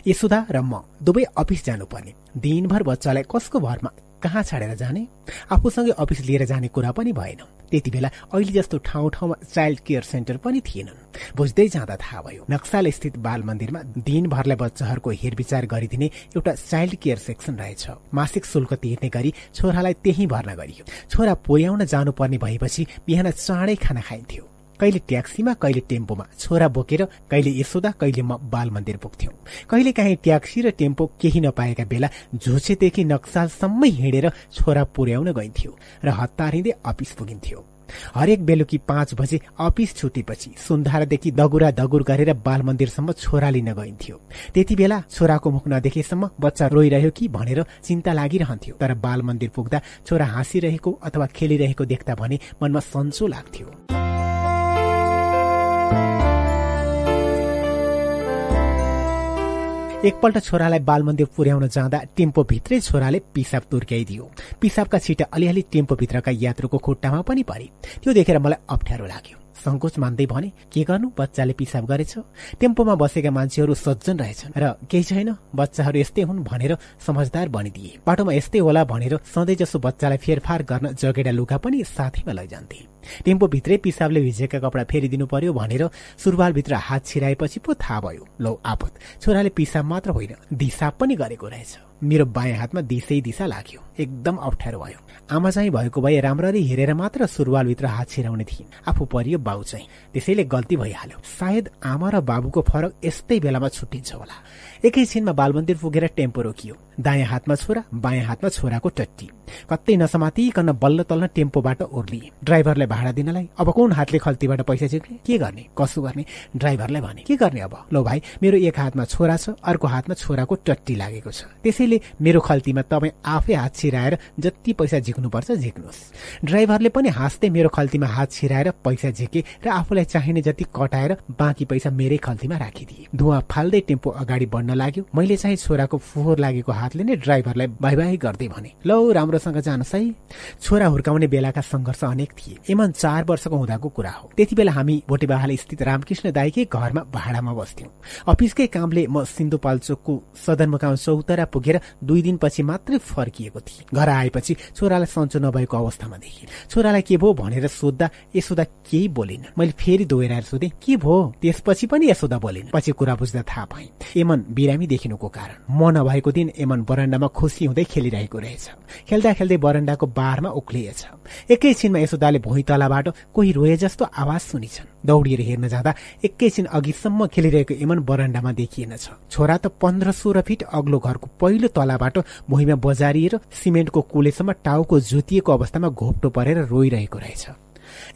यशोदा र म दुवै अफिस जानुपर्ने। दिनभर बच्चालाई कसको भरमा कहाँ छाडेर जाने? आफूसँगै अफिस लिएर जाने कुरा पनि भएन। त्यति बेला अहिले जस्तो ठाउँ ठाउँमा चाइल्ड केयर सेन्टर पनि थिएनन्। बुझ्दै जाँदा थाहा भयो नक्साल स्थित बाल मन्दिरमा दिनभरलाई बच्चाहरूको हेरविचार गरिदिने एउटा चाइल्ड केयर सेक्सन रहेछ। मासिक शुल्क तिर्ने गरी छोरालाई त्यही भर्ना गरियो। छोरा पुर्याउन जानुपर्ने भएपछि बिहान चाँडै खाना खाइन्थ्यो। कहिले ट्याक्सीमा कहिले टेम्पोमा। छोरा बोकेर कहिले यशोदा कहिले म बाल मन्दिर पुग्थ्यौं। कहिले काहीँ ट्याक्सी र टेम्पो केही नपाएका बेला झुछेदेखि नक्सालसम्मै हिँडेर छोरा पुर्याउन गइन्थ्यो र हतारिँदै अफिस पुगिन्थ्यो। हरेक बेलुकी पाँच बजे अफिस छुटेपछि सुन्धारादेखि दगुरा दगुर गरेर बाल मन्दिरसम्म छोरा लिन गइन्थ्यो। त्यति बेला छोराको मुख नदेखेसम्म बच्चा रोइरह्यो कि भनेर चिन्ता लागिरहन्थ्यो। तर बाल मन्दिर पुग्दा छोरा हाँसिरहेको अथवा खेलिरहेको देख्दा भने मनमा सन्चो लाग्थ्यो। एकपल्ट छोरालाई बाल मन्दिर पुर्याउन जाँदा टेम्पोभित्रै छोराले पिसाब तुर्क्याइदियो। पिसाबका छिटा अलिअलि टेम्पोभित्रका यात्रुको खुट्टामा पनि परे। त्यो देखेर मलाई अप्ठ्यारो लाग्यो। संकोच मान्दै भने के गर्नु? बच्चाले पिसाब गरेछ। टेम्पोमा बसेका मान्छेहरू सज्जन रहेछन्। र केही छैन। बच्चाहरू यस्तै हुन् भनेर समझदार बनिदिए। बाटोमा यस्तै होला भनेर सधैँ जसो बच्चालाई फेरफार गर्न जगेडा लुगा पनि साथैमा लैजान्थे। टेम्पोभित्रै पिसाबले भिजेका कपडा फेरिदिनु पर्यो भनेर सुरुवालभित्र हात छिराएपछि पो थाहा भयो। लौ आपत छोराले पिसाब मात्र होइन दिसाब पनि गरेको रहेछ। मेरो बायाँ हातमा दिसै दिशा लाग्यो। एकदम अप्ठ्यारो भयो। आमा चाहिँ भएको भए राम्ररी हेरेर मात्र सुरुवालभित्र हात छिराउने थिइन्। आफू परियो बाउ चाहिँ। त्यसैले गल्ती भइहाल्यो। सायद आमा र बाबुको फरक यस्तै बेलामा छुट्टिन्छ होला। एकैछिनमा बालमन्दिर पुगेर टेम्पो रोकियो। दायाँ हातमा छोरा बायाँ हातमा छोराको टट्टी। कतै नसमातिकन बल्ल तल्ल टेम्पोबाट ओर्लिए। ड्राइभरलाई भाडा दिनलाई अब कुन हातले खल्तीबाट पैसा झिक्ने? के गर्ने? कसो गर्ने? ड्राइभरलाई भने के गर्ने अब? लो भाइ मेरो एक हातमा छोरा छ अर्को हातमा छोराको टट्टी लागेको छ। त्यसैले मेरो खल्तीमा तपाईँ आफै हात छिराएर जति पैसा झिक्नुपर्छ झिक्नुहोस् ड्राइभरले पनि हाँस्दै मेरो खल्तीमा हात छिराएर पैसा झिके र आफूलाई चाहिने जति कटाएर बाँकी पैसा मेरै खल्तीमा राखिदिए। धुवा फाल्दै टेम्पो अगाडि बढ्न लाग्यो। मैले चाहिँ छोराको फोहोर लागेको हातले नै ड्राइभरलाई बाई बाई गर्दै भने लौ राम्रोसँग जानुहोस् है छोरा हुर्काउने बेलाका सङ्घर्ष अनेक थिए। एमन चार वर्षको हुँदाको कुरा हो। त्यति बेला हामी भोटेबाहाल स्थित रामकृष्ण दाईकै घरमा भाडामा बस्थ्यौं। अफिसकै कामले म सिन्धुपाल्चोकको सदरमुकाम चौतरा पुगेर दुई दिनपछि मात्रै फर्किएको थिएँ। घर आएपछि छोरालाई सन्चो नभएको अवस्थामा देखेँ छोरालाई के भो भनेर सोद्धा यशोदा केही बोलिन। मैले फेरि दोहोऱ्याएर सोधेँ के भो त्यसपछि पनि यशोदा बोलिन? पछि कुरा बुझ्दा थाहा पाएँ एमन बिरामी देखिनुको कारण म नभएको दिन एमन बरन्डामा खुसी हुँदै खेलिरहेको रहेछ। खेल्दा खेल्दै बरन्डाको बारमा उक्लिएछ। एकैछिनमा यशोदाले भुइँतलाबाट कोही रोए जस्तो आवाज सुनिछन्। दौडिएर हेर्न जाँदा एकैछिन अघिसम्म खेलिरहेको एमन बरन्डामा देखिएनछ। छोरा त पन्ध्र सोह्र फिट अग्लो घरको पहिलो तलाबाट भुइँमा बजारिएर सिमेन्टको कुलेसम्म टाउको जुतिएको अवस्थामा घोप्टो परेर रोइरहेको रहेछ।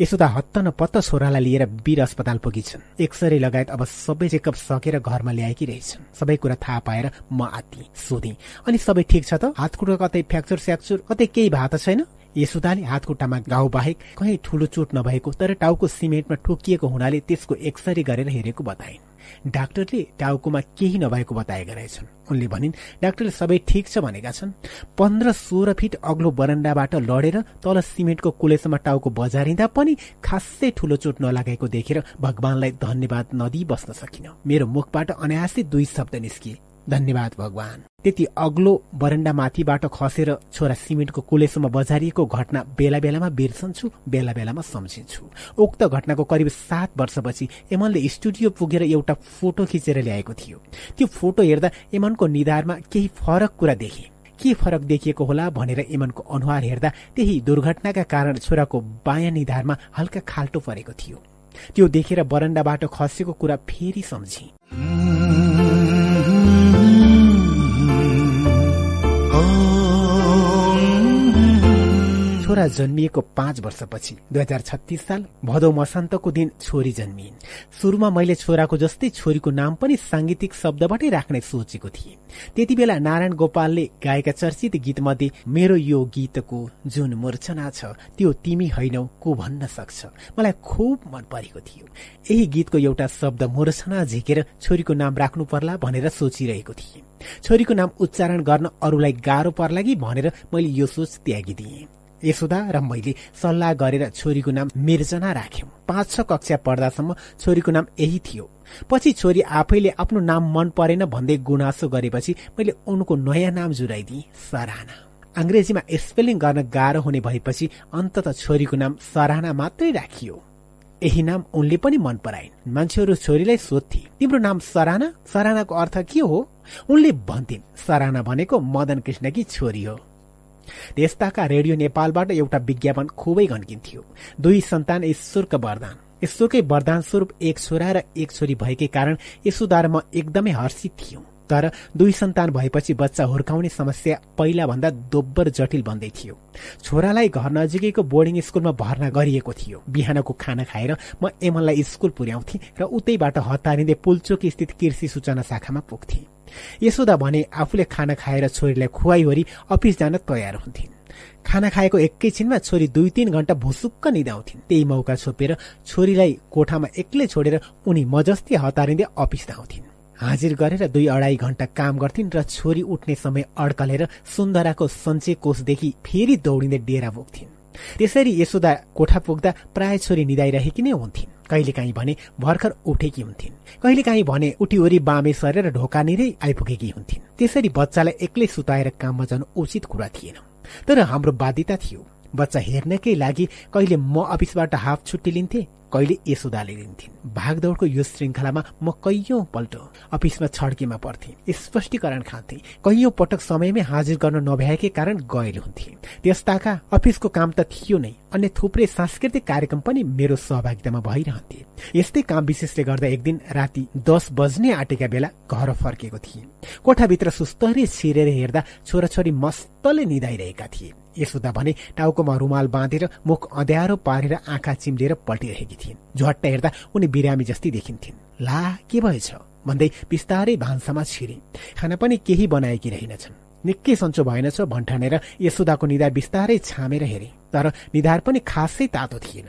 यसोदा हत्त न पत्त छोरालाई लिएर वीर अस्पताल पुगिन्छन् एक्सरे लगायत अब सबै चेकअप सकेर घरमा ल्याएकी रहेछन्। सबै कुरा थाहा पाएर म आत्ती सोधेँ। अनि सबै ठिक छ त? हातखुट्टा कतै फ्याक्चर स्याक्चर कतै केही भएको छैन? यसुदाले हातखुट्टामा घाउ बाहेक कहीँ ठूलो चोट नभएको तर टाउको सिमेन्टमा ठोकिएको हुनाले त्यसको एक्सरे गरेर हेरेको बताइन्। डाक्टरले टाउकोमा केही नभएको बताएका रहेछन्। उनले भनिन् डाक्टरले सबै ठिक छ भनेका छन्। पन्ध्र सोह्र फिट अग्लो बरन्डाबाट लडेर तल सिमेन्टको कुलेसम्म टाउको बजारिँदा पनि खासै ठूलो चोट नलागेको देखेर भगवानलाई धन्यवाद नदिई बस्न सकिन। मेरो मुखबाट अनायासै दुई शब्द निस्किए। धन्यवाद भगवान। त्यति अग्लो बरण्डा माथिबाट खसेर छोरा सिमेन्टको कुलेसम्म बजारिएको घटना बेला बेलामा बिर्सन्छु बेला बेलामा सम्झिन्छु। उक्त घटनाको करिब सात वर्षपछि एमनले स्टुडियो पुगेर एउटा फोटो खिचेर ल्याएको थियो। त्यो फोटो हेर्दा एमनको निधारमा केही फरक कुरा देखे। के फरक देखिएको होला भनेर एमनको अनुहार हेर्दा त्यही दुर्घटनाका कारण छोराको बायाँ निधारमा हल्का खाल्टो परेको थियो। त्यो देखेर बरण्डाबाट खसेको कुरा फेरि सम्झी छोरा जन्मिएको पाँच वर्षपछि दुई हजार छत्तिस साल भदौ मसान्तको दिन छोरी जन्मिन् सुरुमा मैले छोराको जस्तै छोरीको नाम पनि सांगीतिक शब्दबाटै राख्ने सोचेको थिएँ। त्यति बेला नारायण गोपालले गाएका चर्चित गीतमध्ये मेरो यो गीतको जुन मूर्छना छ त्यो तिमी होइनौ को भन्न सक्छ? मलाई खुब मन परेको थियो। यही गीतको एउटा शब्द मूर्छना झिकेर छोरीको नाम राख्नु पर्ला भनेर सोचिरहेको थिएँ। छोरीको नाम उच्चारण गर्न अरूलाई गाह्रो पर्ला कि भनेर मैले यो सोच त्यागिदिएँ। यशोदा र मैले सल्लाह गरेर छोरीको नाम मिर्जना राख्यौं। पाँच छ कक्षा पढ्दासम्म छोरीको नाम यही थियो। पछि छोरी आफैले आफ्नो नाम मन परेन भन्दै गुनासो गरेपछि मैले उनको नयाँ नाम जुराइदिएँ सराना अङ्ग्रेजीमा स्पेलिङ गर्न गाह्रो हुने भएपछि अन्तत छोरीको नाम सराना मात्रै राखियो। यही नाम उनले पनि मन पराइन्। मान्छेहरू छोरीलाई सोध्थे तिम्रो नाम सराना सरानाको अर्थ के हो? उनले भन्थिन् सराना भनेको मदन कृष्णकी छोरी हो। त्यस्ताका रेडियो नेपालबाट एउटा विज्ञापन खुबै घन्किन्थ्यो दुई सन्तान ईश्वरको वरदान। ईश्वरकै वरदान स्वरूप एक छोरा र एक छोरी भएकै कारण यसोद्वारा म एकदमै हर्षित थियौं। तर दुई सन्तान भएपछि बच्चा हुर्काउने समस्या पहिला भन्दा दोब्बर जटिल बन्दै थियो। छोरालाई घर नजिकैको बोर्डिङ स्कुलमा भर्ना गरिएको थियो। बिहानको खाना खाएर म एमनलाई स्कुल पुर्याउँथे र उतैबाट हतारिँदै पुल्चोक स्थित कृषि सूचना शाखामा पुग्थे। यसोदा भने आफूले खाना खाएर छोरीलाई खुवाइवरी अफिस जान तयार हुन्थिन् खाना खाएको एकैछिनमा छोरी दुई तीन घण्टा भुसुक्क निदाउँथिन्। त्यही मौका छोपेर छोरीलाई कोठामा एक्लै छोडेर उनी मजस्ती हतारिँदै अफिस धाउँथिन् हाजिर गरेर दुई अढाई घण्टा काम गर्थिन् र छोरी उठ्ने समय अड्कलेर सुन्दराको सञ्चय कोषदेखि फेरि दौडिँदै डेरा पुग्थिन् त्यसरी यसोदा कोठा पुग्दा प्राय छोरी निदाइरहेकी नै हुन्थिन्। कहिलेकाहीँ भने भर्खर उठेकी हुन्थिन्। कहिलेकाहीँ भने उठीवरी बामे सरेर ढोकानिरै आइपुगेकी हुन्थिन्। त्यसरी बच्चालाई एक्लै सुताएर काममा जानु उचित कुरा थिएन। तर हाम्रो बाध्यता थियो। बच्चा हेर्नकै लागि कहिले म अफिसबाट हाफ छुट्टी लिन्थे कहिले यसोदाले लिन्थिन्? भागदौडको यो श्रृङ्खलामा म कैयौं पल्ट अफिसमा छड्केमा पर्थे स्पष्टीकरण खान्थे कैयौं पटक समयमै हाजिर गर्न नभ्याएकै कारण गयल हुन्थे त्यस्ताका अफिसको काम त थियो नै अन्य थुप्रै सांस्कृतिक कार्यक्रम पनि मेरो सहभागितामा भइरहन्थे। यस्तै काम विशेषले गर्दा एक दिन राति दस बज्ने आँटेका बेला घर फर्केको थिए। कोठाभित्र सुस्तरी छिरेर हेर्दा छोराछोरी मस्तले निधाइरहेका थिए। यसोदा भने टाउकोमा रुमाल बाँधेर मुख अँध्यारो पारेर आँखा चिम्लेर पल्टिरहेकी थिइन्। झट्ट हेर्दा उनी बिरामी जस्तै देखिन्थिन्। ला के भएछ? भन्दै बिस्तारै भान्सामा छिरे खाना पनि केही बनाएकी रहेनछन्। निकै सन्चो भएनछ भन्ठानेर यसोदाको निधार बिस्तारै छामेर हेरे। तर निधार पनि खासै तातो थिएन।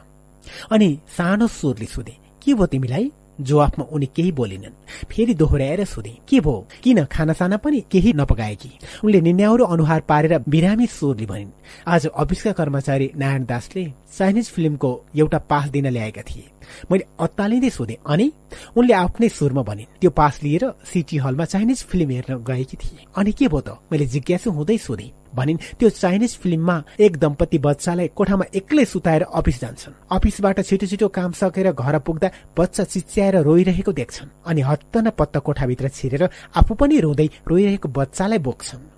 अनि सानो स्वरले सोधे के भयो तिमीलाई? जवाफमा उनी केही बोलिनन्। फेरि दोहोऱ्याएर सोधे के भो? किन खानासाना पनि केही नपकाएकी उनले निन्याउरो अनुहार पारेर बिरामी स्वरले भनिन् आज अफिसका कर्मचारी नारायण दासले चाइनिज फिल्मको एउटा पास दिन ल्याएका थिए। मैले अत्तालिँदै सोधेँ अनि? उनले आफ्नै सुरमा भनिन् त्यो पास लिएर सिटी हलमा चाइनिज फिल्म हेर्न गएकी थिए। अनि के भयो त? मैले जिज्ञासु हुँदै सोधेँ भनिन् त्यो चाइनिज फिल्ममा एक दम्पति बच्चालाई कोठामा एक्लै सुताएर अफिस जान्छन्। अफिसबाट छिटो छिटो काम सकेर घर पुग्दा बच्चा चिच्याएर रोइरहेको देख्छन् अनि हत्त न पत्त कोठाभित्र छिरेर आफू पनि रोँदै रोइरहेको बच्चालाई बोक्छन्।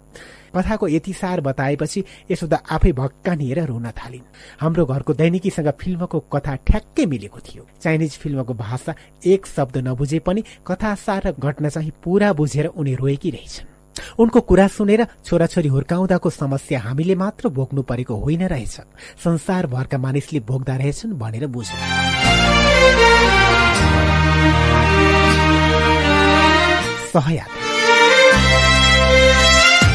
कथाको यति सार बताएपछि यसोदा आफै भक्कानिएर रुन थालिन्। हाम्रो घरको दैनिकीसँग फिल्मको कथा ठ्याक्कै मिलेको थियो। चाइनिज फिल्मको भाषा एक शब्द नबुझे पनि कथा सार र घटना चाहिँ पूरा बुझेर उनी रोएकी रहेछन्। उनको कुरा सुनेर छोराछोरी हुर्काउँदाको समस्या हामीले मात्र भोग्नु परेको होइन रहेछ। संसारभरका मानिसले भोग्दा रहेछन् भनेर बुझे सहयात्रा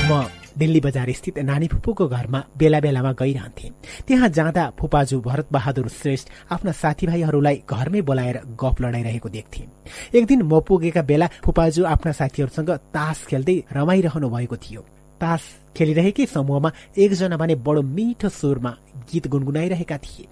म दिल्ली बजार स्थित नानी फुपूको घरमा बेला बेलामा गइरहन्थे। त्यहाँ जाँदा फुपाजु भरत बहादुर श्रेष्ठ आफ्ना साथीभाइहरूलाई घरमै बोलाएर गफ लडाइरहेको देख्थे। एक दिन म पुगेका बेला फुपाजु आफ्ना साथीहरूसँग तास खेल्दै रमाइरहनु भएको थियो। तास खेलिरहेकै समूहमा एकजना भने बडो मिठो स्वरमा गीत गुनगुनाइरहेका थिए।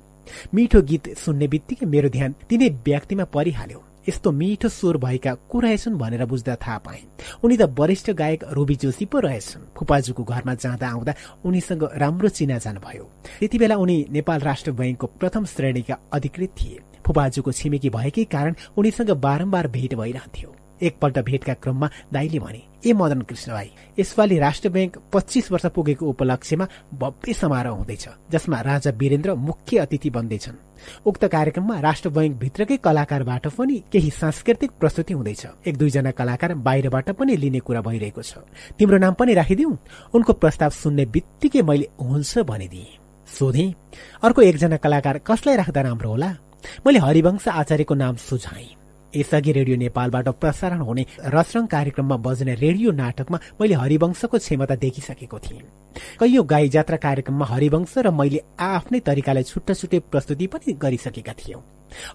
मिठो गीत सुन्ने बित्तिकै मेरो ध्यान तिनै व्यक्तिमा परिहाल्यो। यस्तो मिठो स्वर भएका को रहेछन् भनेर बुझ्दा थाहा पाए। उनी त वरिष्ठ गायक रोबी जोशी पो रहेछन्। फुपाजुको घरमा जाँदा आउँदा उनीसँग राम्रो चिनाजान भयो। त्यति बेला उनी नेपाल राष्ट्र बैङ्कको प्रथम श्रेणीका अधिकृत थिए। फुपाजुको छिमेकी भएकै कारण उनीसँग बारम्बार भेट भइरहन्थ्यो। एकपल्ट भेटका क्रममा दाईले भने ए मदन कृष्ण भाइ यसपालि राष्ट्र ब्याङ्क पच्चिस वर्ष पुगेको उपलक्ष्यमा भव्य समारोह हुँदैछ जसमा राजा वीरेन्द्र मुख्य अतिथि बन्दैछन्। उक्त कार्यक्रममा राष्ट्र बैङ्क भित्रकै कलाकारबाट पनि केही सांस्कृतिक प्रस्तुति हुँदैछ। एक दुईजना कलाकार बाहिरबाट पनि लिने कुरा भइरहेको छ। तिम्रो नाम पनि राखिदिउ। उनको प्रस्ताव सुन्ने बित्तिकै मैले हुन्छ भनिदिएँ। सोधे अर्को एकजना कलाकार कसलाई राख्दा राम्रो होला? मैले हरिवंश आचार्यको नाम सुझाएँ। यसअघि रेडियो नेपालबाट प्रसारण हुने रसरङ कार्यक्रममा बज्ने रेडियो नाटकमा मैले हरिवंशको क्षमता देखिसकेको थिएँ। कैयौं गाई जात्रा कार्यक्रममा हरिवंश र मैले आफ्नै तरिकाले छुट्टा छुट्टै प्रस्तुति पनि गरिसकेका थियौं।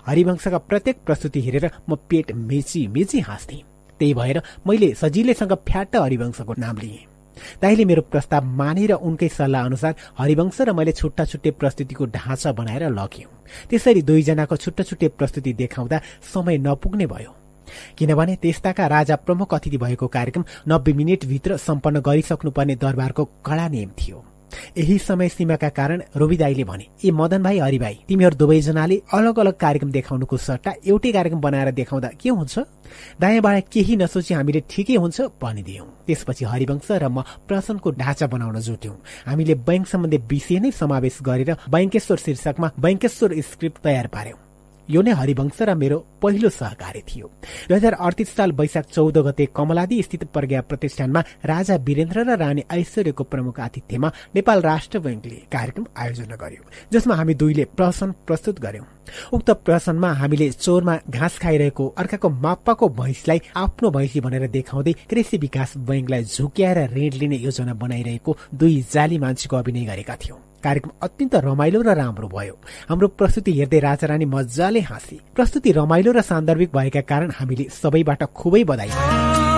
हरिवंशका प्रत्येक प्रस्तुति हेरेर म पेट मेची मेची हाँस्थेँ। त्यही भएर मैले सजिलैसँग फ्याट हरिवंशको नाम लिएँ। दाईले मेरो प्रस्ताव मानेर उनकै सल्लाह अनुसार हरिवंश र मैले छुट्टा छुट्टै प्रस्तुतिको ढाँचा बनाएर लग्यौं त्यसरी दुईजनाको छुट्टा छुट्टै प्रस्तुति देखाउँदा समय नपुग्ने भयो। किनभने त्यस्ताका राजा प्रमुख अतिथि भएको कार्यक्रम नब्बे मिनटभित्र सम्पन्न गरिसक्नुपर्ने दरबारको कड़ा नियम थियो। यही समय सीमाका कारण रोबिदाईले भने ए मदन भाइ हरि भाइ तिमीहरू दुवैजनाले अलग अलग कार्यक्रम देखाउनुको सट्टा एउटै कार्यक्रम बनाएर देखाउँदा के हुन्छ? दायाँबाट केही नसोची हामीले ठिकै हुन्छ भनिदियौं। त्यसपछि हरिवंश र म प्रसनको ढाँचा बनाउन जुट्यौं। हामीले बैंक सम्बन्धी विषय नै समावेश गरेर बैंकेश्वर शीर्षकमा बैंकेश्वर स्क्रिप्ट तयार पार्यौं। यो नै हरिवंश र मेरो पहिलो सहकारी थियो। दुई हजार अडतिस साल वैशाख चौध गते कमलादी स्थित प्रज्ञा प्रतिष्ठानमा राजा वीरेन्द्र र रानी ऐश्वर्यको प्रमुख आतिथ्यमा नेपाल राष्ट्र बैङ्कले कार्यक्रम आयोजना गर्यो जसमा हामी दुईले प्रहसन प्रस्तुत गर्यौं। उक्त प्रहसनमा हामीले चोरमा घाँस खाइरहेको अर्काको माप्पाको भैँसलाई आफ्नो भैँसी भनेर देखाउँदै कृषि विकास बैङ्कलाई झुक्याएर ऋण लिने योजना बनाइरहेको दुई जाली मान्छेको अभिनय गरेका थियौं। कार्यक्रम अत्यन्त रमाइलो र राम्रो भयो। हाम्रो प्रस्तुति हेर्दै राजारानी मजाले हाँसे। प्रस्तुति रमाइलो र सान्दर्भिक भएका कारण हामीले सबैबाट खुबै बधाई।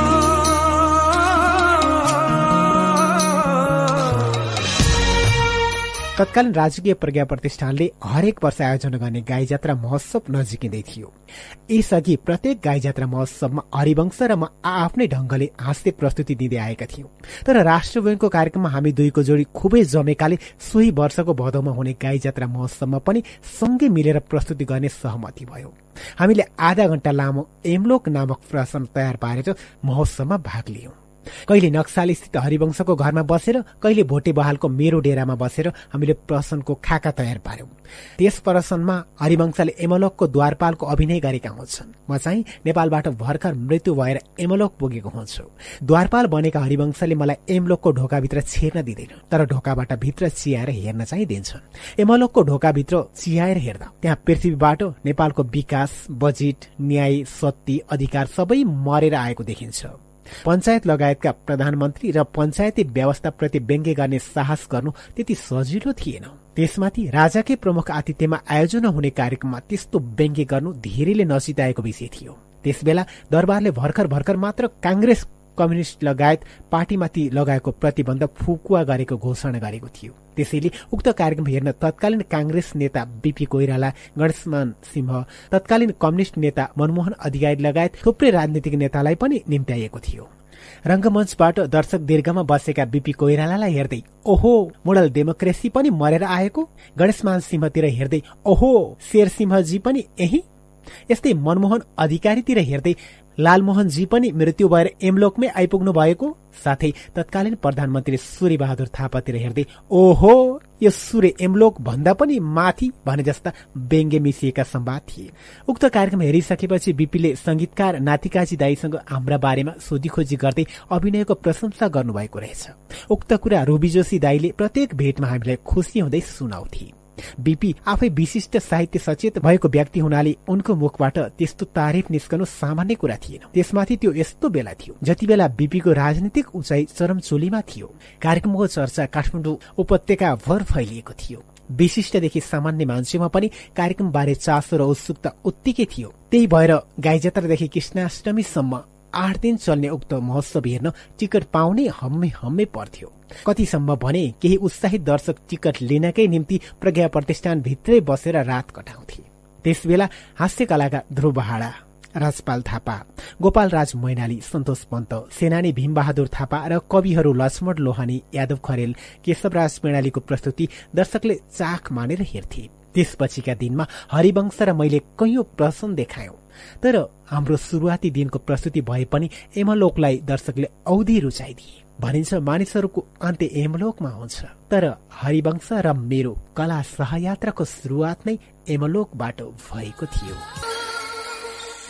तत्कालीन राजकीय प्रज्ञा प्रतिष्ठानले हरेक वर्ष आयोजना गर्ने गाई जात्रा महोत्सव नजिकिँदै थियो। यसअघि प्रत्येक गाई जात्रा महोत्सवमा हरिवंश र म आफ्नै ढंगले हाँस्दै प्रस्तुति दिँदै आएका थियौं। तर राष्ट्र बैङ्कको कार्यक्रममा हामी दुईको जोडी खुबै जमेकाले सोही वर्षको भदौमा हुने गाई जात्रा महोत्सवमा पनि सँगै मिलेर प्रस्तुति गर्ने सहमति भयो। हामीले आधा घण्टा लामो एमलोक नामक प्रसन तयार पारेर महोत्सवमा भाग लियौं। कहिले नक्साल स्थित हरिवंशको घरमा बसेर कहिले भोटे बहालको मेरो डेरामा बसेर हामीले प्रसनको खाका तयार पार्यौं त्यस प्रसनमा हरिवंशले एमलोकको द्वारपालको अभिनय गरेका हुन्छन्। म चाहिँ नेपालबाट भर्खर मृत्यु भएर एमलोक पुगेको हुन्छु। द्वारपाल बनेका हरिवंशले मलाई एमलोकको ढोकाभित्र छेर्न दिँदैन तर ढोकाबाट भित्र चियाएर हेर्न चाहिँ दिन्छन्। एमलोकको ढोकाभित्र चियाएर हेर्दा त्यहाँ पृथ्वीबाट नेपालको विकास बजेट न्याय सत्य अधिकार सबै मरेर आएको देखिन्छ। पञ्चायत लगायतका प्रधानमन्त्री र पञ्चायती व्यवस्थाप्रति व्यङ्ग्य गर्ने साहस गर्नु त्यति सजिलो थिएन। त्यसमाथि राजाकै प्रमुख आतिथ्यमा आयोजना हुने कार्यक्रममा त्यस्तो व्यङ्ग्य गर्नु धेरैले नचिताएको विषय थियो। त्यसबेला दरबारले भर्खर भर्खर मात्र काङ्ग्रेस कम्युनिष्ट लगायत पार्टीमाथि लगाएको प्रतिबन्ध फुकुवा गरेको घोषणा गरेको थियो। त्यसैले उक्त कार्यक्रम हेर्न तत्कालीन काङ्ग्रेस नेता बीपी कोइराला गणेशमान सिंह तत्कालीन कम्युनिष्ट नेता मनमोहन अधिकारी लगायत थुप्रै राजनीतिक नेतालाई पनि निम्त्याइएको थियो। रंगमञ्चबाट दर्शक दीर्घमा बसेका बीपी कोइरालालाई हेर्दै ओहो मोडल डेमोक्रेसी पनि मरेर आएको? गणेशमान सिंहतिर हेर्दै ओहो शेर सिंहजी पनि यही? यस्तै मनमोहन अधिकारीतिर हेर्दै लालमोहनजी पनि मृत्यु भएर एमलोकमै आइपुग्नु भएको साथै तत्कालीन प्रधानमन्त्री सूर्य बहादुर थापातिर हेर्दै ओहो यो सूर्य एमलोक भन्दा पनि माथि भने जस्ता व्यङ्ग्य मिसिएका सम्वाद थिए। उक्त कार्यक्रम हेरिसकेपछि बिपीले संगीतकार नातिकाजी दाईसँग हाम्रा बारेमा सोधीखोजी गर्दै अभिनयको प्रशंसा गर्नुभएको रहेछ। उक्त कुरा रुबिजोशी दाईले प्रत्येक भेटमा हामीलाई खुसी हुँदै सुनाउँथे। बीपी आफै विशिष्ट साहित्य सचेत भएको व्यक्ति हुनाले उनको मुखबाट त्यस्तो तारिफ निस्कनु सामान्य कुरा थिएन। त्यसमाथि त्यो यस्तो बेला थियो जति बेला बीपीको राजनीतिक उचाइ चरमचोलीमा थियो। कार्यक्रमको चर्चा काठमाडौँ उपत्यका भर फैलिएको थियो। विशिष्टदेखि सामान्य मान्छेमा पनि कार्यक्रम बारे चासो र उत्सुकता उत्तिकै थियो। त्यही भएर गाईजात्रादेखि कृष्णाष्टमीसम्म आठ दिन चल्ने उक्त महोत्सव हेर्न टिकट पाउने हम्मे हम्मे पर्थ्यो। कतिसम्म भने केही उत्साहित दर्शक टिकट लिनकै निम्ति प्रज्ञा प्रतिष्ठान भित्रै बसेर रात कटाउँथे। त्यसबेला हास्य कलाकार ध्रुव बहाडा राजपाल थापा गोपाल राज मैनाली सन्तोष पन्त सेनानी भीमबहादुर थापा र कविहरू लक्ष्मण लोहानी यादव खरेल केशवराज मैनालीको प्रस्तुति दर्शकले चाख मानेर हेर्थे। त्यसपछिका दिनमा हरिवंश र मैले कैयौं प्रश्न देखायौं। तर हाम्रो सुरुवाती दिनको प्रस्तुति भए पनि एमलोकलाई दर्शकले औधी रुचाइदिए। भनिन्छ मानिसहरूको अन्त्य एमलोकमा हुन्छ। तर हरिवंश र मेरो कला सहयात्राको सुरुवात नै एमलोकबाट भएको थियो।